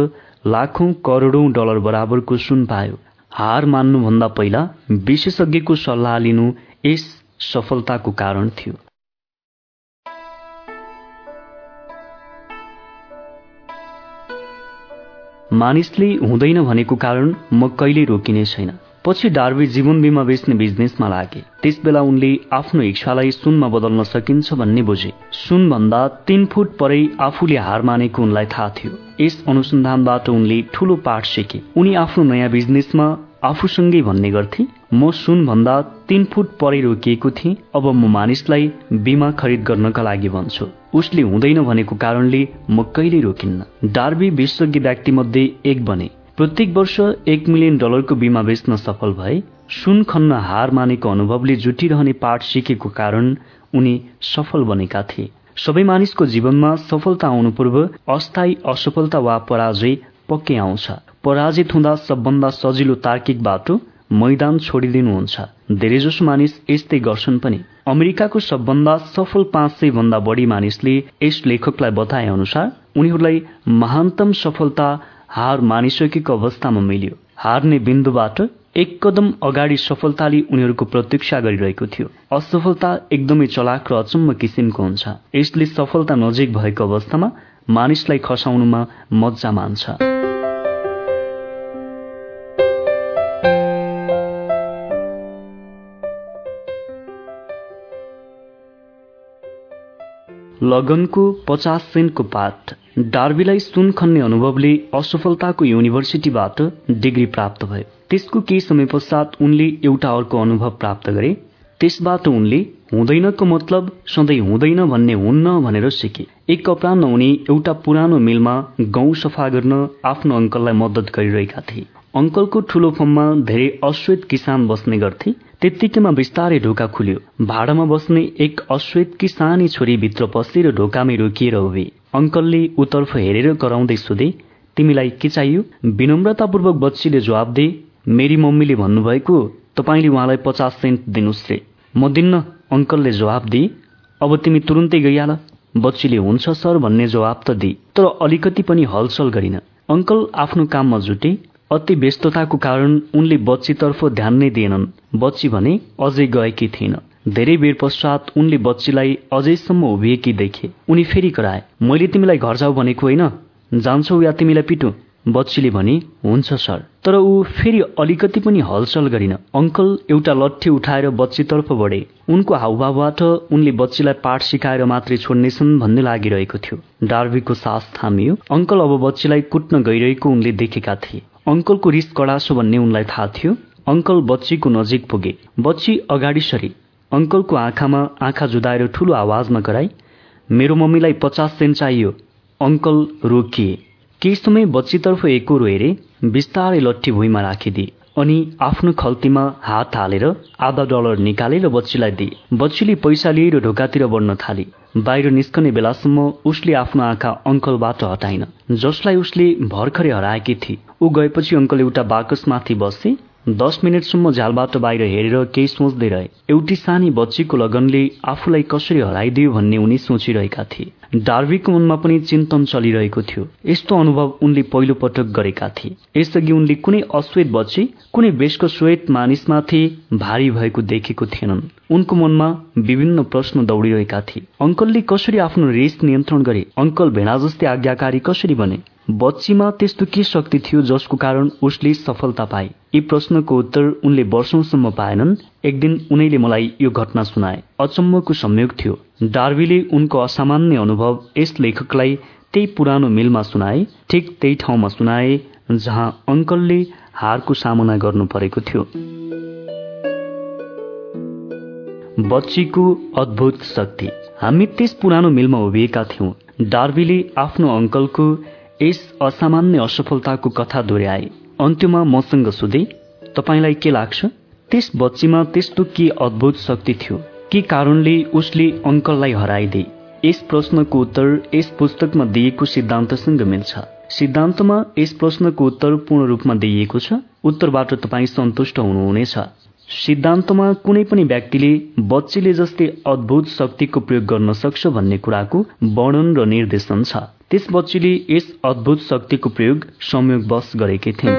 Speaker 1: लाखौं करोडौं डलर बराबरको सुन पायो। हार मान्नुभन्दा पहिला विशेषज्ञको सल्लाह लिनु यस सफलताको कारण थियो। मानिसले हुँदैन भनेको कारण म कहिले रोकिने छैन। पछि डार्बी जीवन बिमा बेच्ने बिजनेसमा लागे। त्यस बेला उनले आफ्नो इच्छालाई सुनमा बदल्न सकिन्छ भन्ने बुझे। सुन भन्दा तीन फुट परै आफूले हार मानेको उनलाई थाहा थियो। यस अनुसन्धानबाट उनले ठूलो पाठ सिके। उनी आफ्नो नयाँ बिजनेसमा आफूसँगै भन्ने गर्थे म सुन भन्दा तीन फुट परै रोकिएको थिएँ अब म मानिसलाई बिमा खरिद गर्नका लागि भन्छु। उसले हुँदैन भनेको कारणले म कहिले रोकिन्न। डार्बी विश्वज्ञ व्यक्ति मध्ये एक बने। प्रत्येक वर्ष एक मिलियन डलरको बिमा बेच्न सफल भए सुन खन्न हार मानेको अनुभवले जुटिरहने पाठ सिकेको कारण उनी सफल बनेका थिए। सबै मानिसको जीवनमा सफलता आउनु पूर्व अस्थायी असफलता वा पराजय पक्कै आउँछ। पराजित हुँदा सबभन्दा सजिलो तार्किक बाटो मैदान छोडिदिनुहुन्छ। धेरैजसो मानिस यस्तै गर्छन् पनि। अमेरिकाको सबभन्दा सफल पाँच सय भन्दा बढी मानिसले यस लेखकलाई बताए अनुसार उनीहरूलाई महानतम सफलता हार मानिसकेको अवस्थामा मिल्यो। हार्ने बिन्दुबाट एक कदम अगाडि सफलताले उनीहरूको प्रतीक्षा गरिरहेको थियो। असफलता एकदमै चलाक र अचम्म किसिमको हुन्छ। यसले सफलता नजिक भएको अवस्थामा मानिसलाई खसाउनुमा मजा मान्छ। लगनको पचास सेन्टको पाठ डार्बीलाई सुन खन्ने अनुभवले असफलताको युनिभर्सिटीबाट डिग्री प्राप्त भयो त्यसको केही समय पश्चात उनले एउटा अर्को अनुभव प्राप्त गरे। त्यसबाट उनले हुँदैनको मतलब सधैँ हुँदैन भन्ने हुन्न भनेर सिके। एक अपरान्न उनी एउटा पुरानो मिलमा गहुँ सफा गर्न आफ्नो अङ्कललाई मद्दत गरिरहेका थिए। अङ्कलको ठूलो फर्ममा धेरै अश्वेत किसान बस्ने गर्थे। त्यत्तिकैमा बिस्तारै ढोका खुल्यो। भाडामा बस्ने एक अश्वेतकी सानी छोरी भित्र पसेर ढोकामै रोकिएर उभे अङ्कलले उतर्फ हेरेर कराउँदै सोधे तिमीलाई के चाहियो? विनम्रतापूर्वक बच्चीले जवाब दे। मेरी मम्मीले भन्नुभएको तपाईँले उहाँलाई पचास सेन्ट दिनुहोस् रे। म दिन्न। अङ्कलले जवाब दिए अब तिमी तुरुन्तै गइहाल बच्चीले हुन्छ सर भन्ने जवाब त दिए तर अलिकति पनि हलचल गरिन। अङ्कल आफ्नो काममा जुटे। अति व्यस्तताको कारण उनले बच्चीतर्फ ध्यान नै दिएनन्। बच्ची भने अझै गएकी थिइन। धेरै बेर पश्चात उनले बच्चीलाई अझैसम्म उभिएकी देखे। उनी फेरि कराए मैले तिमीलाई घर जाऊ भनेको होइन? जान्छौ या तिमीलाई पिटु? बच्चीले भने हुन्छ सर। तर ऊ फेरि अलिकति पनि हलचल गरिन। अङ्कल एउटा लट्ठी उठाएर बच्चीतर्फ बढे। उनको हाउभावबाट उनले बच्चीलाई पाठ सिकाएर मात्रै छोड्नेछन् भन्ने लागिरहेको थियो। डार्बीको सास थामियो। अङ्कल अब बच्चीलाई कुट्न गइरहेको उनले देखेका थिए। अङ्कलको रिस कडासो भन्ने उनलाई थाहा थियो। अङ्कल बच्चीको नजिक पुगे। बच्ची अगाडि सरी। अङ्कलको आँखामा आँखा जुदाएर ठूलो आवाजमा कराई मेरो मम्मीलाई पचास सेन्ट चाहियो। अङ्कल रोकिए। केही समय बच्चीतर्फ एकरो हेरे बिस्तारै लट्ठी भुइँमा राखिदिए। अनि आफ्नो खल्तीमा हात हालेर आधा डलर निकालेर बच्चीलाई दिए। बच्चीले पैसा लिएर ढोकातिर बढ्न थाली। बाहिर निस्कने बेलासम्म उसले आफ्नो आँखा अङ्कलबाट हटाइन जसलाई उसले भर्खरै हराएकी थिए। ऊ गएपछि अङ्कल एउटा बाकसमाथि बसे दस मिनटसम्म झ्यालबाट बाहिर हेरेर केही सोच्दै रहे। एउटी सानी बच्चीको लगनले आफूलाई कसरी हराइदियो भन्ने उनी सोचिरहेका थिए। डार्वीको मनमा पनि चिन्तन चलिरहेको थियो। यस्तो अनुभव उनले पहिलो पटक गरेका थिए। यसअघि उनले कुनै अश्वेत बच्ची कुनै बेसको श्वेत मानिसमाथि भारी भएको देखेको थिएनन्। उनको मनमा विभिन्न प्रश्न दौडिरहेका थिए। अङ्कलले कसरी आफ्नो रेस नियन्त्रण गरे? अङ्कल भेडा जस्तै आज्ञाकारी कसरी बने? बच्चीमा त्यस्तो के शक्ति थियो जसको कारण उसले सफलता पाए? यी प्रश्नको उत्तर उनले वर्षौंसम्म पाएनन्। एक दिन उनैले मलाई यो घटना सुनाए। अचम्मको संयोग थियो। डार्वीले उनको असामान्य अनुभव यस लेखकलाई त्यही पुरानो मिलमा सुनाए ठिक त्यही ठाउँमा सुनाए जहाँ अङ्कलले हारको सामना गर्नु परेको थियो। बच्चीको अद्भुत शक्ति। हामी त्यस पुरानो मिलमा उभिएका थियौं। डार्वीले आफ्नो अङ्कलको यस असामान्य असफलताको कथा दोहोऱ्याए। अन्त्यमा मसँग सोधे तपाईँलाई के लाग्छ? त्यस बच्चीमा त्यस्तो के अद्भुत शक्ति थियो? के कारणले उसले अङ्कललाई हराइदिए यस प्रश्नको उत्तर यस पुस्तकमा दिएको सिद्धान्तसँग मिल्छ। सिद्धान्तमा यस प्रश्नको उत्तर पूर्ण रूपमा दिइएको छ। उत्तरबाट तपाईँ सन्तुष्ट हुनुहुनेछ। सिद्धान्तमा कुनै पनि व्यक्तिले बच्चीले जस्तै अद्भुत शक्तिको प्रयोग गर्न सक्छ भन्ने कुराको वर्णन र निर्देशन छ। त्यस बच्चीले यस अद्भुत शक्तिको प्रयोग संयोगवश गरेकी थिइन्।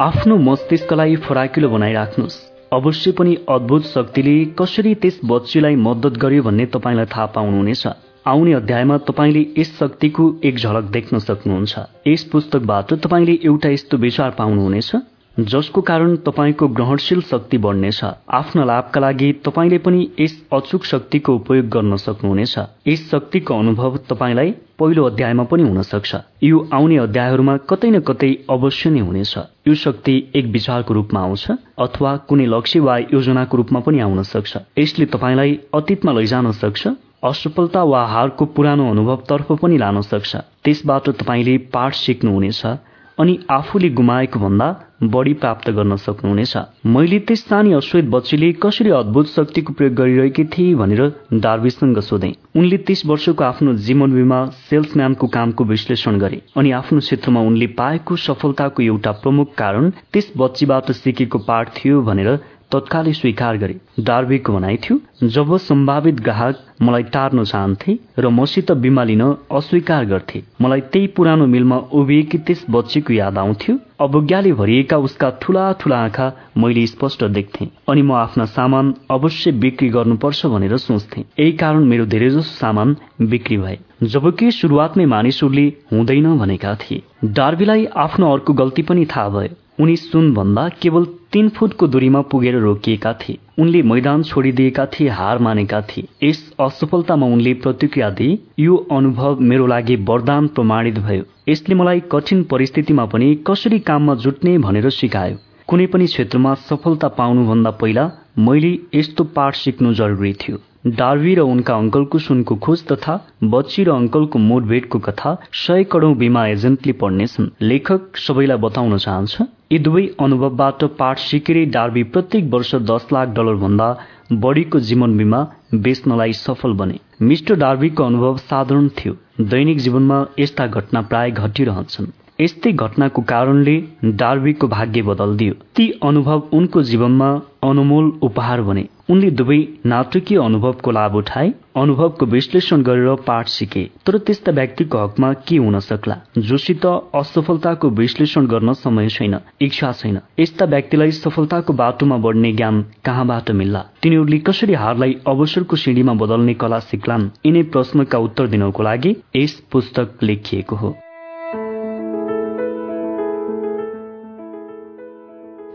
Speaker 1: आफ्नो मस्तिष्कलाई फराकिलो बनाइराख्नुहोस्। अवश्य पनि अद्भुत शक्तिले कसरी त्यस बच्चीलाई मद्दत गर्यो भन्ने तपाईँलाई थाहा पाउनुहुनेछ। आउने अध्यायमा तपाईँले यस शक्तिको एक झलक देख्न सक्नुहुन्छ। यस पुस्तकबाट तपाईँले एउटा यस्तो विचार पाउनुहुनेछ जसको कारण तपाईँको ग्रहणशील शक्ति बढ्नेछ। आफ्नो लाभका लागि तपाईँले पनि यस अचुक शक्तिको उपयोग गर्न सक्नुहुनेछ। यस शक्तिको अनुभव तपाईँलाई पहिलो अध्यायमा पनि हुन सक्छ यो आउने अध्यायहरूमा कतै न कतै अवश्य नै हुनेछ। यो शक्ति एक विचारको रूपमा आउँछ अथवा कुनै लक्ष्य वा योजनाको रूपमा पनि आउन सक्छ। यसले तपाईँलाई अतीतमा लैजान सक्छ असफलता वा हारको पुरानो अनुभवतर्फ पनि लान सक्छ। त्यसबाट तपाईँले पाठ सिक्नुहुनेछ अनि आफूले गुमाएको भन्दा बढी प्राप्त गर्न सक्नुहुनेछ। मैले त्यस सानी अश्वेत बच्चीले कसरी अद्भुत शक्तिको प्रयोग गरिरहेकी थिए भनेर डार्विसँग सोधे। उनले तीस वर्षको आफ्नो जीवन बिमा सेल्सम्यानको कामको विश्लेषण गरे अनि आफ्नो क्षेत्रमा उनले पाएको सफलताको एउटा प्रमुख कारण त्यस बच्चीबाट सिकेको पाठ थियो भनेर तत्कालै स्वीकार गरे। डार्बीको भनाइ थियो जब सम्भावित ग्राहक मलाई टार्न चाहन्थे र मसित बिमा लिन अस्वीकार गर्थे मलाई त्यही पुरानो मिलमा उभिएकी त्यस बच्चीको याद आउँथ्यो। अवज्ञाले भरिएका उसका ठूला ठूला आँखा मैले स्पष्ट देख्थे अनि म आफ्ना सामान अवश्य बिक्री गर्नुपर्छ भनेर सोच्थे। यही कारण मेरो धेरैजसो सामान बिक्री भए। जबकि सुरुवातमै मानिसहरूले हुँदैन भनेका थिए। डार्बीलाई आफ्नो अर्को गल्ती पनि थाहा भयो। उनी सुनभन्दा केवल तीन फुटको दूरीमा पुगेर रोकिएका थिए। उनले मैदान छोडिदिएका थिए हार मानेका थिए। यस असफलतामा उनले प्रतिक्रिया दिए यो अनुभव मेरो लागि वरदान प्रमाणित भयो। यसले मलाई कठिन परिस्थितिमा पनि कसरी काममा जुट्ने भनेर सिकायो। कुनै पनि क्षेत्रमा सफलता पाउनुभन्दा पहिला मैले यस्तो पाठ सिक्नु जरुरी थियो। डार्वी र उनका अङ्कलको सुनको खोज तथा बच्ची र अङ्कलको मोडभेटको कथा सय करोड बिमा एजेन्टले पढ्नेछन्। लेखक सबैलाई बताउन चाहन्छ यी दुवै अनुभवबाट पाठ सिकेरै डार्बी प्रत्येक वर्ष दस लाख डलर भन्दा बढीको जीवन बिमा बेच्नलाई सफल बने। मिस्टर डार्बीको अनुभव साधारण थियो। दैनिक जीवनमा यस्ता घटना प्राय घटिरहन्छन्। यस्तै घटनाको कारणले डार्बीको भाग्य बदलिदियो। ती अनुभव उनको जीवनमा अनमोल उपहार बने। उनले दुवै नाटकीय अनुभवको लाभ उठाए अनुभवको विश्लेषण गरेर पाठ सिके। तर त्यस्ता व्यक्तिको हकमा के हुन सक्ला? जोसित असफलताको विश्लेषण गर्न समय छैन इच्छा छैन। यस्ता व्यक्तिलाई सफलताको बाटोमा बढ्ने ज्ञान कहाँबाट मिल्ला? तिनीहरूले कसरी हारलाई अवसरको सिँढीमा बदल्ने कला सिक्लान्? यिनै प्रश्नका उत्तर दिनको लागि यस पुस्तक लेखिएको हो।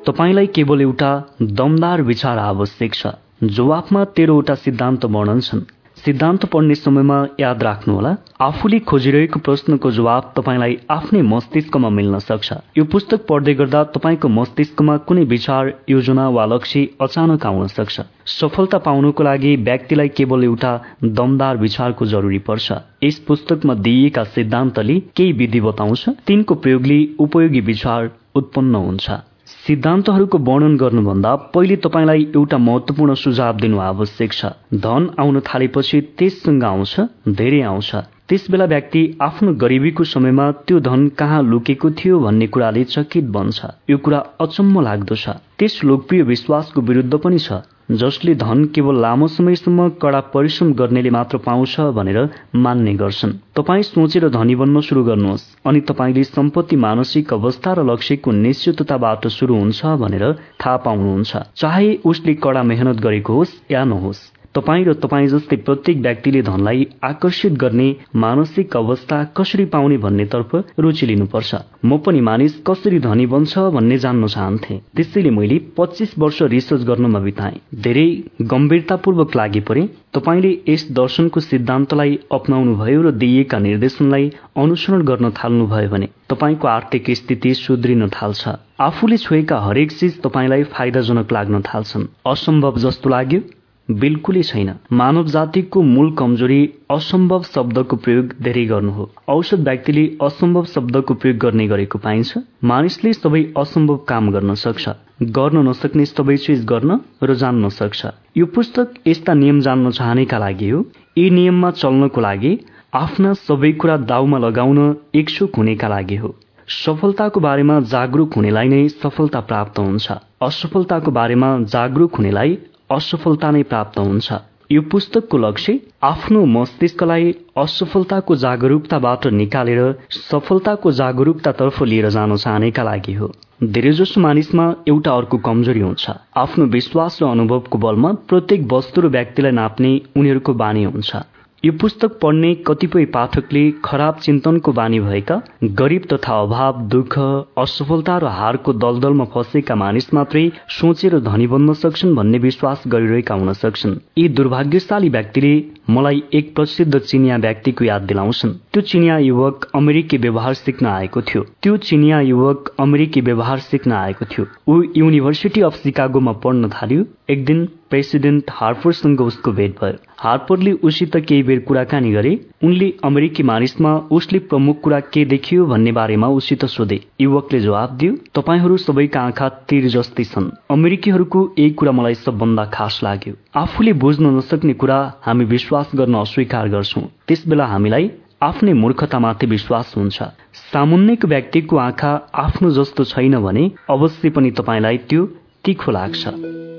Speaker 1: तपाईँलाई केवल एउटा दमदार विचार आवश्यक छ जवाफमा तेह्रवटा सिद्धान्त वर्णन छन्। सिद्धान्त पढ्ने समयमा याद राख्नुहोला आफूले खोजिरहेको प्रश्नको जवाब तपाईँलाई आफ्नै मस्तिष्कमा मिल्न सक्छ। यो पुस्तक पढ्दै गर्दा तपाईँको मस्तिष्कमा कुनै विचार योजना वा लक्ष्य अचानक आउन सक्छ। सफलता पाउनको लागि व्यक्तिलाई केवल एउटा दमदार विचारको जरुरी पर्छ। यस पुस्तकमा दिइएका सिद्धान्तले केही विधि बताउँछ। तिनको प्रयोगले उपयोगी विचार उत्पन्न हुन्छ। सिद्धान्तहरूको वर्णन गर्नुभन्दा पहिले तपाईँलाई एउटा महत्वपूर्ण सुझाव दिनु आवश्यक छ। धन आउन थालेपछि त्यससँग आउँछ धेरै आउँछ। त्यस बेला व्यक्ति आफ्नो गरिबीको समयमा त्यो धन कहाँ लुकेको थियो भन्ने कुराले चकित बन्छ। यो कुरा अचम्म लाग्दो छ। त्यस लोकप्रिय विश्वासको विरुद्ध पनि छ। जसले धन केवल लामो समयसम्म कडा परिश्रम गर्नेले मात्र पाउँछ भनेर मान्ने गर्छन्। तपाईँ सोचेर धनी बन्न सुरु गर्नुहोस् अनि तपाईँले सम्पत्ति मानसिक अवस्था र लक्ष्यको निश्चितताबाट सुरु हुन्छ भनेर थाहा पाउनुहुन्छ। चाहे उसले कडा मेहनत गरेको होस् या नहोस्। तपाईँ र तपाईँ जस्तै प्रत्येक व्यक्तिले धनलाई आकर्षित गर्ने मानसिक अवस्था कसरी पाउने भन्नेतर्फ रुचि लिनुपर्छ। म पनि मानिस कसरी धनी बन्छ भन्ने जान्न चाहन्थे। त्यसैले मैले पच्चिस वर्ष रिसर्च गर्नमा बिताएँ। धेरै गम्भीरतापूर्वक लागि परे तपाईँले यस दर्शनको सिद्धान्तलाई अप्नाउनु भयो र दिइएका निर्देशनलाई अनुसरण गर्न थाल्नुभयो भने तपाईँको आर्थिक स्थिति सुध्रिन थाल्छ। आफूले छोएका हरेक चिज तपाईँलाई फाइदाजनक लाग्न थाल्छन्। असम्भव जस्तो लाग्यो। बिल्कुलै छैन। मानव जातिको मूल कमजोरी असम्भव शब्दको प्रयोग धेरै गर्नु हो। औषध व्यक्तिले असम्भव शब्दको प्रयोग गर्ने गरेको पाइन्छ। मानिसले सबै असम्भव काम गर्न सक्छ। गर्न नसक्ने सबै चिज गर्न र जान्न सक्छ यो पुस्तक यस्ता नियम जान्न चाहनेका लागि हो। यी नियममा चल्नको लागि आफ्ना सबै कुरा दाउमा लगाउन इच्छुक हुनेका लागि हो। सफलताको बारेमा जागरूक हुनेलाई नै सफलता प्राप्त हुन्छ। असफलताको बारेमा जागरूक हुनेलाई असफलता नै प्राप्त हुन्छ। यो पुस्तकको लक्ष्य आफ्नो मस्तिष्कलाई असफलताको जागरूकताबाट निकालेर सफलताको जागरूकतातर्फ लिएर जान चाहनेका लागि हो। धेरैजसो मानिसमा एउटा अर्को कमजोरी हुन्छ। आफ्नो विश्वास र अनुभवको बलमा प्रत्येक वस्तु र व्यक्तिलाई नाप्ने उनीहरूको बानी हुन्छ। यो पुस्तक पढ्ने कतिपय पाठकले खराब चिन्तनको बानी भएका गरिब तथा अभाव दुःख असफलता र हारको दलदलमा फँसेका मानिस मात्रै सोचेर धनी बन्न सक्छन् भन्ने विश्वास गरिरहेका हुन सक्छन्। यी दुर्भाग्यशाली व्यक्तिले मलाई एक प्रसिद्ध चिनिया व्यक्तिको याद दिलाउँछन्। त्यो चिनिया युवक अमेरिकी व्यवहार सिक्न आएको थियो। त्यो चिनिया युवक अमेरिकी व्यवहार सिक्न आएको थियो। ऊ युनिभर्सिटी अफ सिकागोमा पढ्न थाल्यो। एक दिन प्रेसिडेन्ट हार्परसँग उसको भेट भयो हार्परले उसित केही बेर कुराकानी गरे। उनले अमेरिकी मानिसमा उसले प्रमुख कुरा के देखियो भन्ने बारेमा उसित सोधे। युवकले जवाब दियो तपाईँहरू सबैका आँखा तिर जस्तै छन्। अमेरिकीहरूको यही कुरा मलाई सबभन्दा खास लाग्यो। आफूले बुझ्न नसक्ने कुरा हामी विश्वास गर्न अस्वीकार गर्छौं। त्यसबेला हामीलाई आफ्नै मूर्खतामाथि विश्वास हुन्छ। सामुन्नेको व्यक्तिको आँखा आफ्नो जस्तो छैन भने अवश्य पनि तपाईँलाई त्यो तिखो लाग्छ।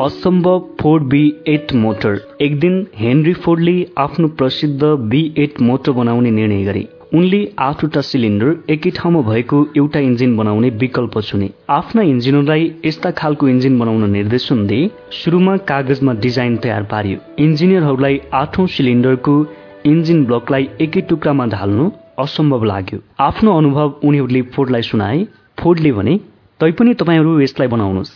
Speaker 1: असम्भव फोर्ड बी एट मोटर। एक दिन हेनरी फोर्डले आफ्नो प्रसिद्ध बी एट मोटर बनाउने निर्णय गरे। उनले आठवटा सिलिन्डर एकै ठाउँमा भएको एउटा इन्जिन बनाउने विकल्प चुने। आफ्ना इन्जिनहरूलाई यस्ता खालको इन्जिन बनाउन निर्देशन दिए सुरुमा कागजमा डिजाइन तयार पारियो। इन्जिनियरहरूलाई आठौं सिलिन्डरको इन्जिन ब्लकलाई एकै टुक्रामा ढाल्नु असम्भव लाग्यो। आफ्नो अनुभव उनीहरूले फोर्डलाई सुनाए। फोर्डले भने तैपनि तपाईँहरू यसलाई बनाउनुहोस्।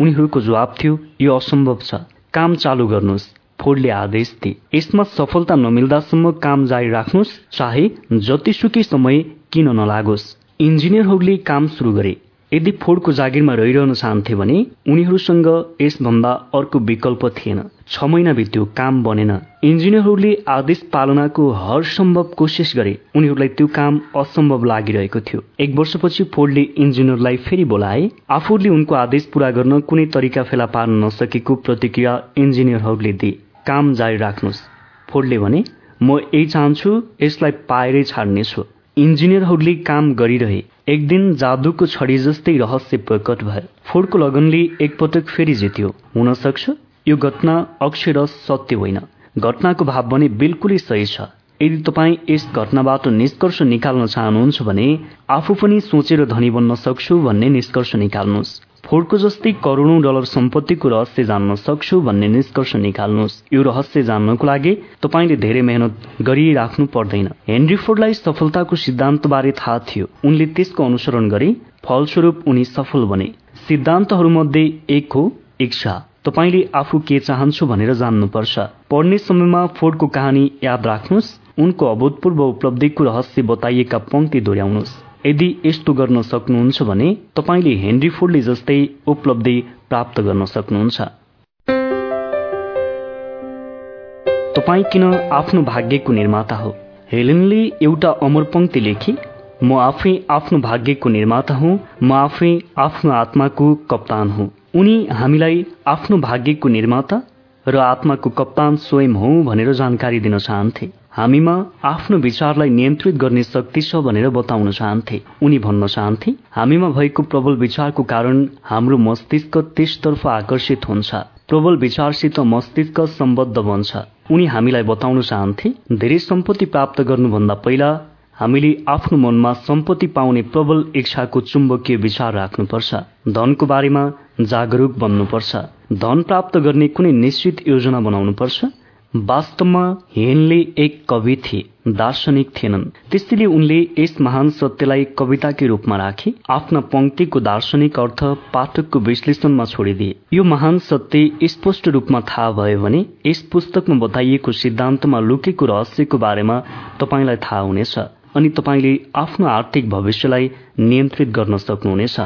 Speaker 1: उनीहरूको जवाब थियो यो असम्भव छ। काम चालु गर्नुहोस्। फोर्डले आदेश दिए। यसमा सफलता नमिल्दासम्म काम जारी राख्नुहोस् चाहे जतिसुकै समय किन नलागोस्। इन्जिनियरहरूले काम सुरु गरे। यदि फोर्डको जागिरमा रहिरहन चाहन्थे भने उनीहरूसँग यसभन्दा अर्को विकल्प थिएन। छ महिना बित्यो काम बनेन। इन्जिनियरहरूले आदेश पालनाको हर सम्भव कोसिस गरे। उनीहरूलाई त्यो काम असम्भव लागिरहेको थियो। एक वर्षपछि फोर्डले इन्जिनियरलाई फेरि बोलाए। आफूले उनको आदेश पूरा गर्न कुनै तरिका फेला पार्न नसकेको प्रतिक्रिया इन्जिनियरहरूले दिए। काम जारी राख्नुहोस्। फोर्डले भने म यही चाहन्छु यसलाई पाएरै छाड्नेछु। इन्जिनियरहरूले काम गरिरहे। एक दिन जादुको छडी जस्तै रहस्य प्रकट भयो। फोर्डको लगनले एकपटक फेरि जित्यो। हुन सक्छ? यो घटना अक्षर सत्य होइन। घटनाको भाव भने बिल्कुलै सही छ। यदि तपाईँ यस घटनाबाट निष्कर्ष निकाल्न चाहनुहुन्छ भने आफू पनि सोचेर धनी बन्न सक्छु भन्ने निष्कर्ष निकाल्नुहोस्। फोर्डको जस्तै करोडौं डलर सम्पत्तिको रहस्य जान्न सक्छु भन्ने निष्कर्ष निकाल्नुहोस्। यो रहस्य जान्नको लागि तपाईँले धेरै मेहनत गरिराख्नु पर्दैन। हेनरी फोर्डलाई सफलताको सिद्धान्तबारे थाहा थियो। उनले त्यसको अनुसरण गरे फलस्वरूप उनी सफल बने। सिद्धान्तहरूमध्ये एक हो इच्छा। तपाईँले आफू के चाहन्छु भनेर जान्नुपर्छ। पढ्ने समयमा फोर्डको कहानी याद राख्नुहोस्। उनको अभूतपूर्व उपलब्धिको रहस्य बताइएका पंक्ति दोहोऱ्याउनुहोस्। यदि यस्तो गर्न सक्नुहुन्छ भने तपाईँले हेनरी फोर्डले जस्तै उपलब्धि प्राप्त गर्न सक्नुहुन्छ। तपाईँ किन आफ्नो भाग्यको निर्माता हो? हेलेनले एउटा अमर पंक्ति लेखी म आफै आफ्नो भाग्यको निर्माता हुँ म आफै आफ्नो आत्माको कप्तान हुँ। उनी हामीलाई आफ्नो भाग्यको निर्माता र आत्माको कप्तान स्वयं हौ भनेर जानकारी दिन चाहन्थे। हामीमा आफ्नो विचारलाई नियन्त्रित गर्ने शक्ति छ भनेर बताउन चाहन्थे। उनी भन्न चाहन्थे हामीमा भएको प्रबल विचारको कारण हाम्रो मस्तिष्क त्यसतर्फ आकर्षित हुन्छ। प्रबल विचारसित मस्तिष्क सम्बद्ध बन्छ। उनी हामीलाई बताउन चाहन्थे धेरै सम्पत्ति प्राप्त गर्नुभन्दा पहिला हामीले आफ्नो मनमा सम्पत्ति पाउने प्रबल इच्छाको चुम्बकीय विचार राख्नुपर्छ। धनको बारेमा जागरूक बन्नुपर्छ। धन प्राप्त गर्ने कुनै निश्चित योजना बनाउनुपर्छ। वास्तवमा हेनले एक कवि थिए दार्शनिक थिएनन्। त्यसैले उनले यस महान सत्यलाई कविताकै रूपमा राखे आफ्ना पंक्तिको दार्शनिक अर्थ पाठकको विश्लेषणमा छोडिदिए। यो महान सत्य स्पष्ट रूपमा थाहा भयो भने यस पुस्तकमा बताइएको सिद्धान्तमा लुकेको रहस्यको बारेमा तपाईँलाई थाहा हुनेछ अनि तपाईँले आफ्नो आर्थिक भविष्यलाई नियन्त्रित गर्न सक्नुहुनेछ।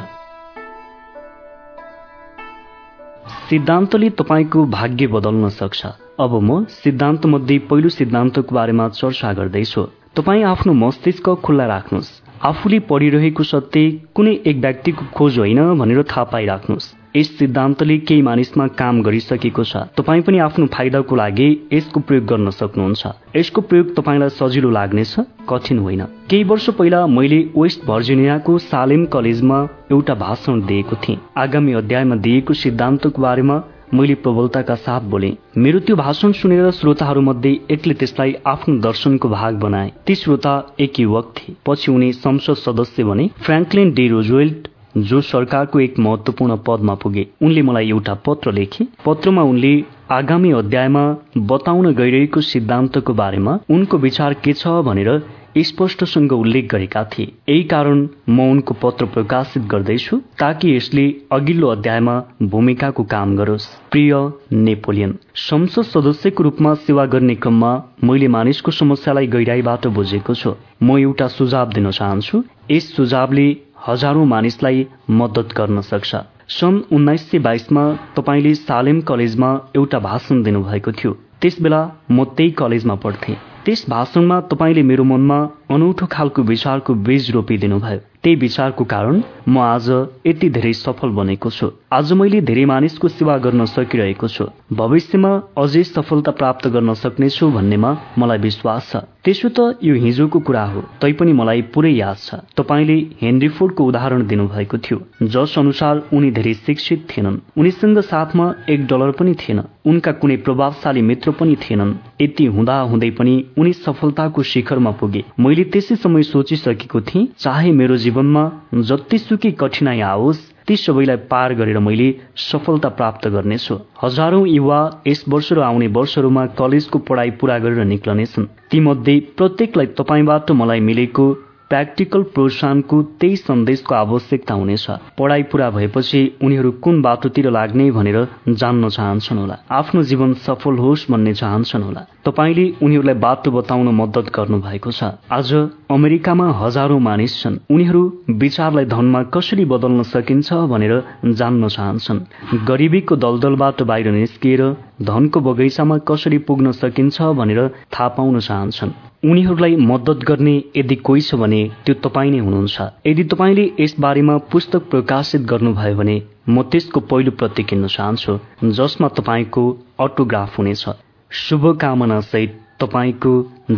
Speaker 1: सिद्धान्तले तपाईँको भाग्य बदल्न सक्छ। अब म सिद्धान्त मध्ये पहिलो सिद्धान्तको बारेमा चर्चा गर्दैछु। तपाईँ आफ्नो मस्तिष्क खुल्ला राख्नुहोस्। आफूले पढिरहेको सत्य कुनै एक व्यक्तिको खोज होइन भनेर थाहा पाइराख्नुहोस्। यस सिद्धान्तले केही मानिसमा काम गरिसकेको छ। तपाईँ पनि आफ्नो फाइदाको लागि यसको प्रयोग गर्न सक्नुहुन्छ। यसको प्रयोग तपाईँलाई सजिलो लाग्नेछ कठिन होइन। केही वर्ष पहिला मैले वेस्ट भर्जिनियाको सालेम कलेजमा एउटा भाषण दिएको थिएँ। आगामी अध्यायमा दिएको सिद्धान्तको बारेमा मैले प्रबलताका साथ बोले। मेरो त्यो भाषण सुनेर श्रोताहरूमध्ये एकले त्यसलाई आफ्नो दर्शनको भाग बनाए। ती श्रोता एक युवक थिए। पछि उनी संसद सदस्य बने। फ्रेङ्कलिन डे रोजवेल्ट जो सरकारको एक महत्वपूर्ण पदमा पुगे उनले मलाई एउटा पत्र लेखे। पत्रमा उनले आगामी अध्यायमा बताउन गइरहेको सिद्धान्तको बारेमा उनको विचार के छ भनेर स्पष्टसँग उल्लेख गरेका थिए। यही कारण म उनको पत्र प्रकाशित गर्दैछु ताकि यसले अघिल्लो अध्यायमा भूमिकाको काम गरोस्। प्रिय नेपोलियन संसद सदस्यको रूपमा सेवा गर्ने क्रममा मैले मानिसको समस्यालाई गहिराईबाट बुझेको छु। म एउटा सुझाव दिन चाहन्छु। यस सुझावले हजारौं मानिसलाई मद्दत गर्न सक्छ। सन् उन्नाइस सय बाइसमा तपाईँले सालेम कलेजमा एउटा भाषण दिनुभएको थियो। त्यसबेला म त्यही कलेजमा पढ्थेँ। त्यस भाषणमा तपाईँले मेरो मनमा अनौठो खालको विचारको बीज रोपिदिनुभयो। त्यही विचारको कारण म आज यति धेरै सफल बनेको छु। आज मैले धेरै मानिसको सेवा गर्न सकिरहेको छु। भविष्यमा अझै सफलता प्राप्त गर्न सक्नेछु भन्नेमा मलाई विश्वास छ। त्यसो त यो हिजोको कुरा हो तैपनि मलाई पुरै याद छ। तपाईँले हेनरी फोर्डको उदाहरण दिनुभएको थियो। जस अनुसार उनी धेरै शिक्षित थिएनन्। उनीसँग साथमा एक डलर पनि थिएन। उनका कुनै प्रभावशाली मित्र पनि थिएनन्। यति हुँदा हुँदै पनि उनी सफलताको शिखरमा पुगे। मैले त्यसै समय सोचिसकेको थिएँ चाहे मेरो जीवनमा जतिसुकै कठिनाई आओस् ती सबैलाई पार गरेर मैले सफलता प्राप्त गर्नेछु। हजारौं युवा यस वर्ष र आउने वर्षहरूमा कलेजको पढाइ पूरा गरेर निक्लनेछन्। तीमध्ये प्रत्येकलाई तपाईँबाट मलाई मिलेको प्र्याक्टिकल प्रोत्साहनको त्यही सन्देशको आवश्यकता हुनेछ। पढाइ पूरा भएपछि उनीहरू कुन बाटोतिर लाग्ने भनेर जान्न चाहन्छन् होला। आफ्नो जीवन सफल होस् भन्ने चाहन्छन् होला। तपाईँले उनीहरूलाई बाटो बताउन मद्दत गर्नु भएको छ। आज अमेरिकामा हजारौं मानिस छन्। उनीहरू विचारलाई धनमा कसरी बदल्न सकिन्छ भनेर जान्न चाहन्छन्। गरिबीको दलदलबाट बाहिर निस्किएर धनको बगैँचामा कसरी पुग्न सकिन्छ भनेर थाहा पाउन चाहन्छन्। उनीहरूलाई मद्दत गर्ने यदि कोही छ भने त्यो तपाईँ नै हुनुहुन्छ। यदि तपाईँले यस बारेमा पुस्तक प्रकाशित गर्नुभयो भने म त्यसको पहिलो प्रति किन्न चाहन्छु जसमा तपाईँको अटोग्राफ हुनेछ। शुभकामना सहित तपाईँको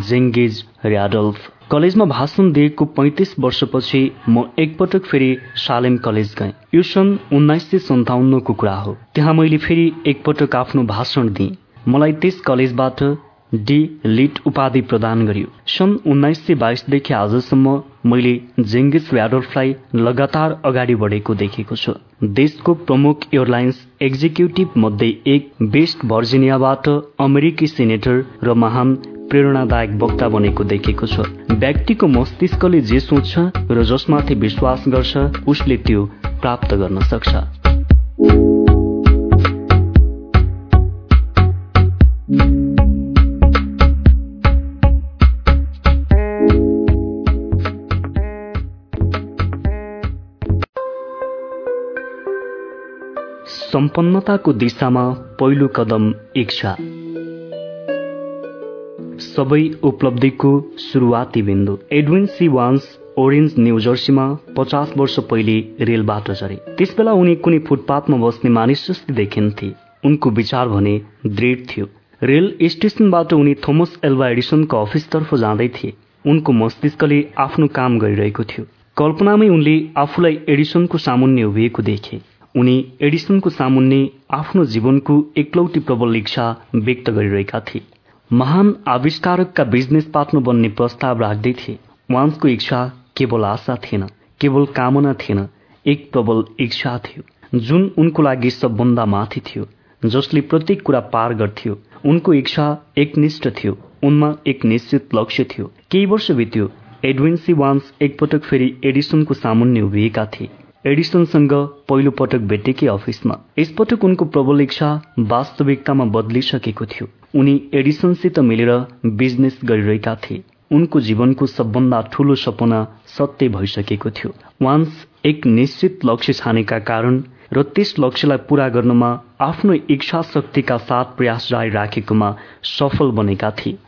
Speaker 1: जेङ्गेज ऱ्याडल्फ कलेजमा भाषण दिएको पैँतिस वर्षपछि म एकपटक फेरि सालेम कलेज गएँ। यो सन् उन्नाइस सय सन्ताउन्नको कुरा हो। त्यहाँ मैले फेरि एकपटक आफ्नो भाषण दिएँ। मलाई त्यस कलेजबाट डी. लिट उपाधि प्रदान गरियो। सन् उन्नाइस सय बाइसदेखि आजसम्म मैले जेङ्गिस ऱ्याडोल्फलाई लगातार अगाडि बढेको देखेको छु। देशको प्रमुख एयरलाइन्स एक्जिक्युटिभ मध्ये एक वेस्ट भर्जिनियाबाट अमेरिकी सिनेटर र महान प्रेरणादायक वक्ता बनेको देखेको छ। व्यक्तिको मस्तिष्कले जे सोच्छ र जसमाथि विश्वास गर्छ उसले त्यो प्राप्त गर्न सक्छ। सम्पन्नताको दिशामा पहिलो कदम इच्छा। सबै उपलब्धिको सुरुवाती बिन्दु Edwin C Barnes Orange New जर्सीमा पचास वर्ष पहिले रेलबाट झरे। त्यसबेला उनी कुनै फुटपाथमा बस्ने मानिस जस्तै देखिन्थे। उनको विचार भने दृढ थियो। रेल स्टेसनबाट उनी थोमस एल्वा एडिसनको अफिसतर्फ जाँदै थिए। उनको मस्तिष्कले आफ्नो काम गरिरहेको थियो। कल्पनामै उनले आफूलाई एडिसनको सामुन्ने उभिएको देखे। उनी एडिसनको सामुन्ने आफ्नो जीवनको एकलौटी प्रबल इच्छा व्यक्त गरिरहेका थिए। महान आविष्कारकका बिजनेस पार्टनर बन्ने प्रस्ताव राख्दै थिए। वान्सको इच्छा केवल आशा थिएन केवल कामना थिएन एक प्रबल इच्छा थियो। जुन उनको लागि सबभन्दा माथि थियो जसले प्रत्येक कुरा पार गर्थ्यो उनको इच्छा एकनिष्ठ थियो उनमा एक निश्चित लक्ष्य थियो। केही वर्ष बित्यो एडविन्सी वान्स एकपटक फेरि एडिसनको सामुन्ने उभिएका थिए। एडिसनसँग पहिलो पटक भेटेकी अफिसमा। यसपटक उनको प्रबल इच्छा वास्तविकतामा बदलिसकेको थियो। उनी एडिसनसित मिलेर बिजनेस गरिरहेका थिए। उनको जीवनको सबभन्दा ठूलो सपना सत्य भइसकेको थियो। वान्स एक निश्चित लक्ष्य छानेका कारण र त्यस लक्ष्यलाई पूरा गर्नमा आफ्नो इच्छा शक्तिका साथ प्रयास जारी राखेकोमा सफल बनेका थिए।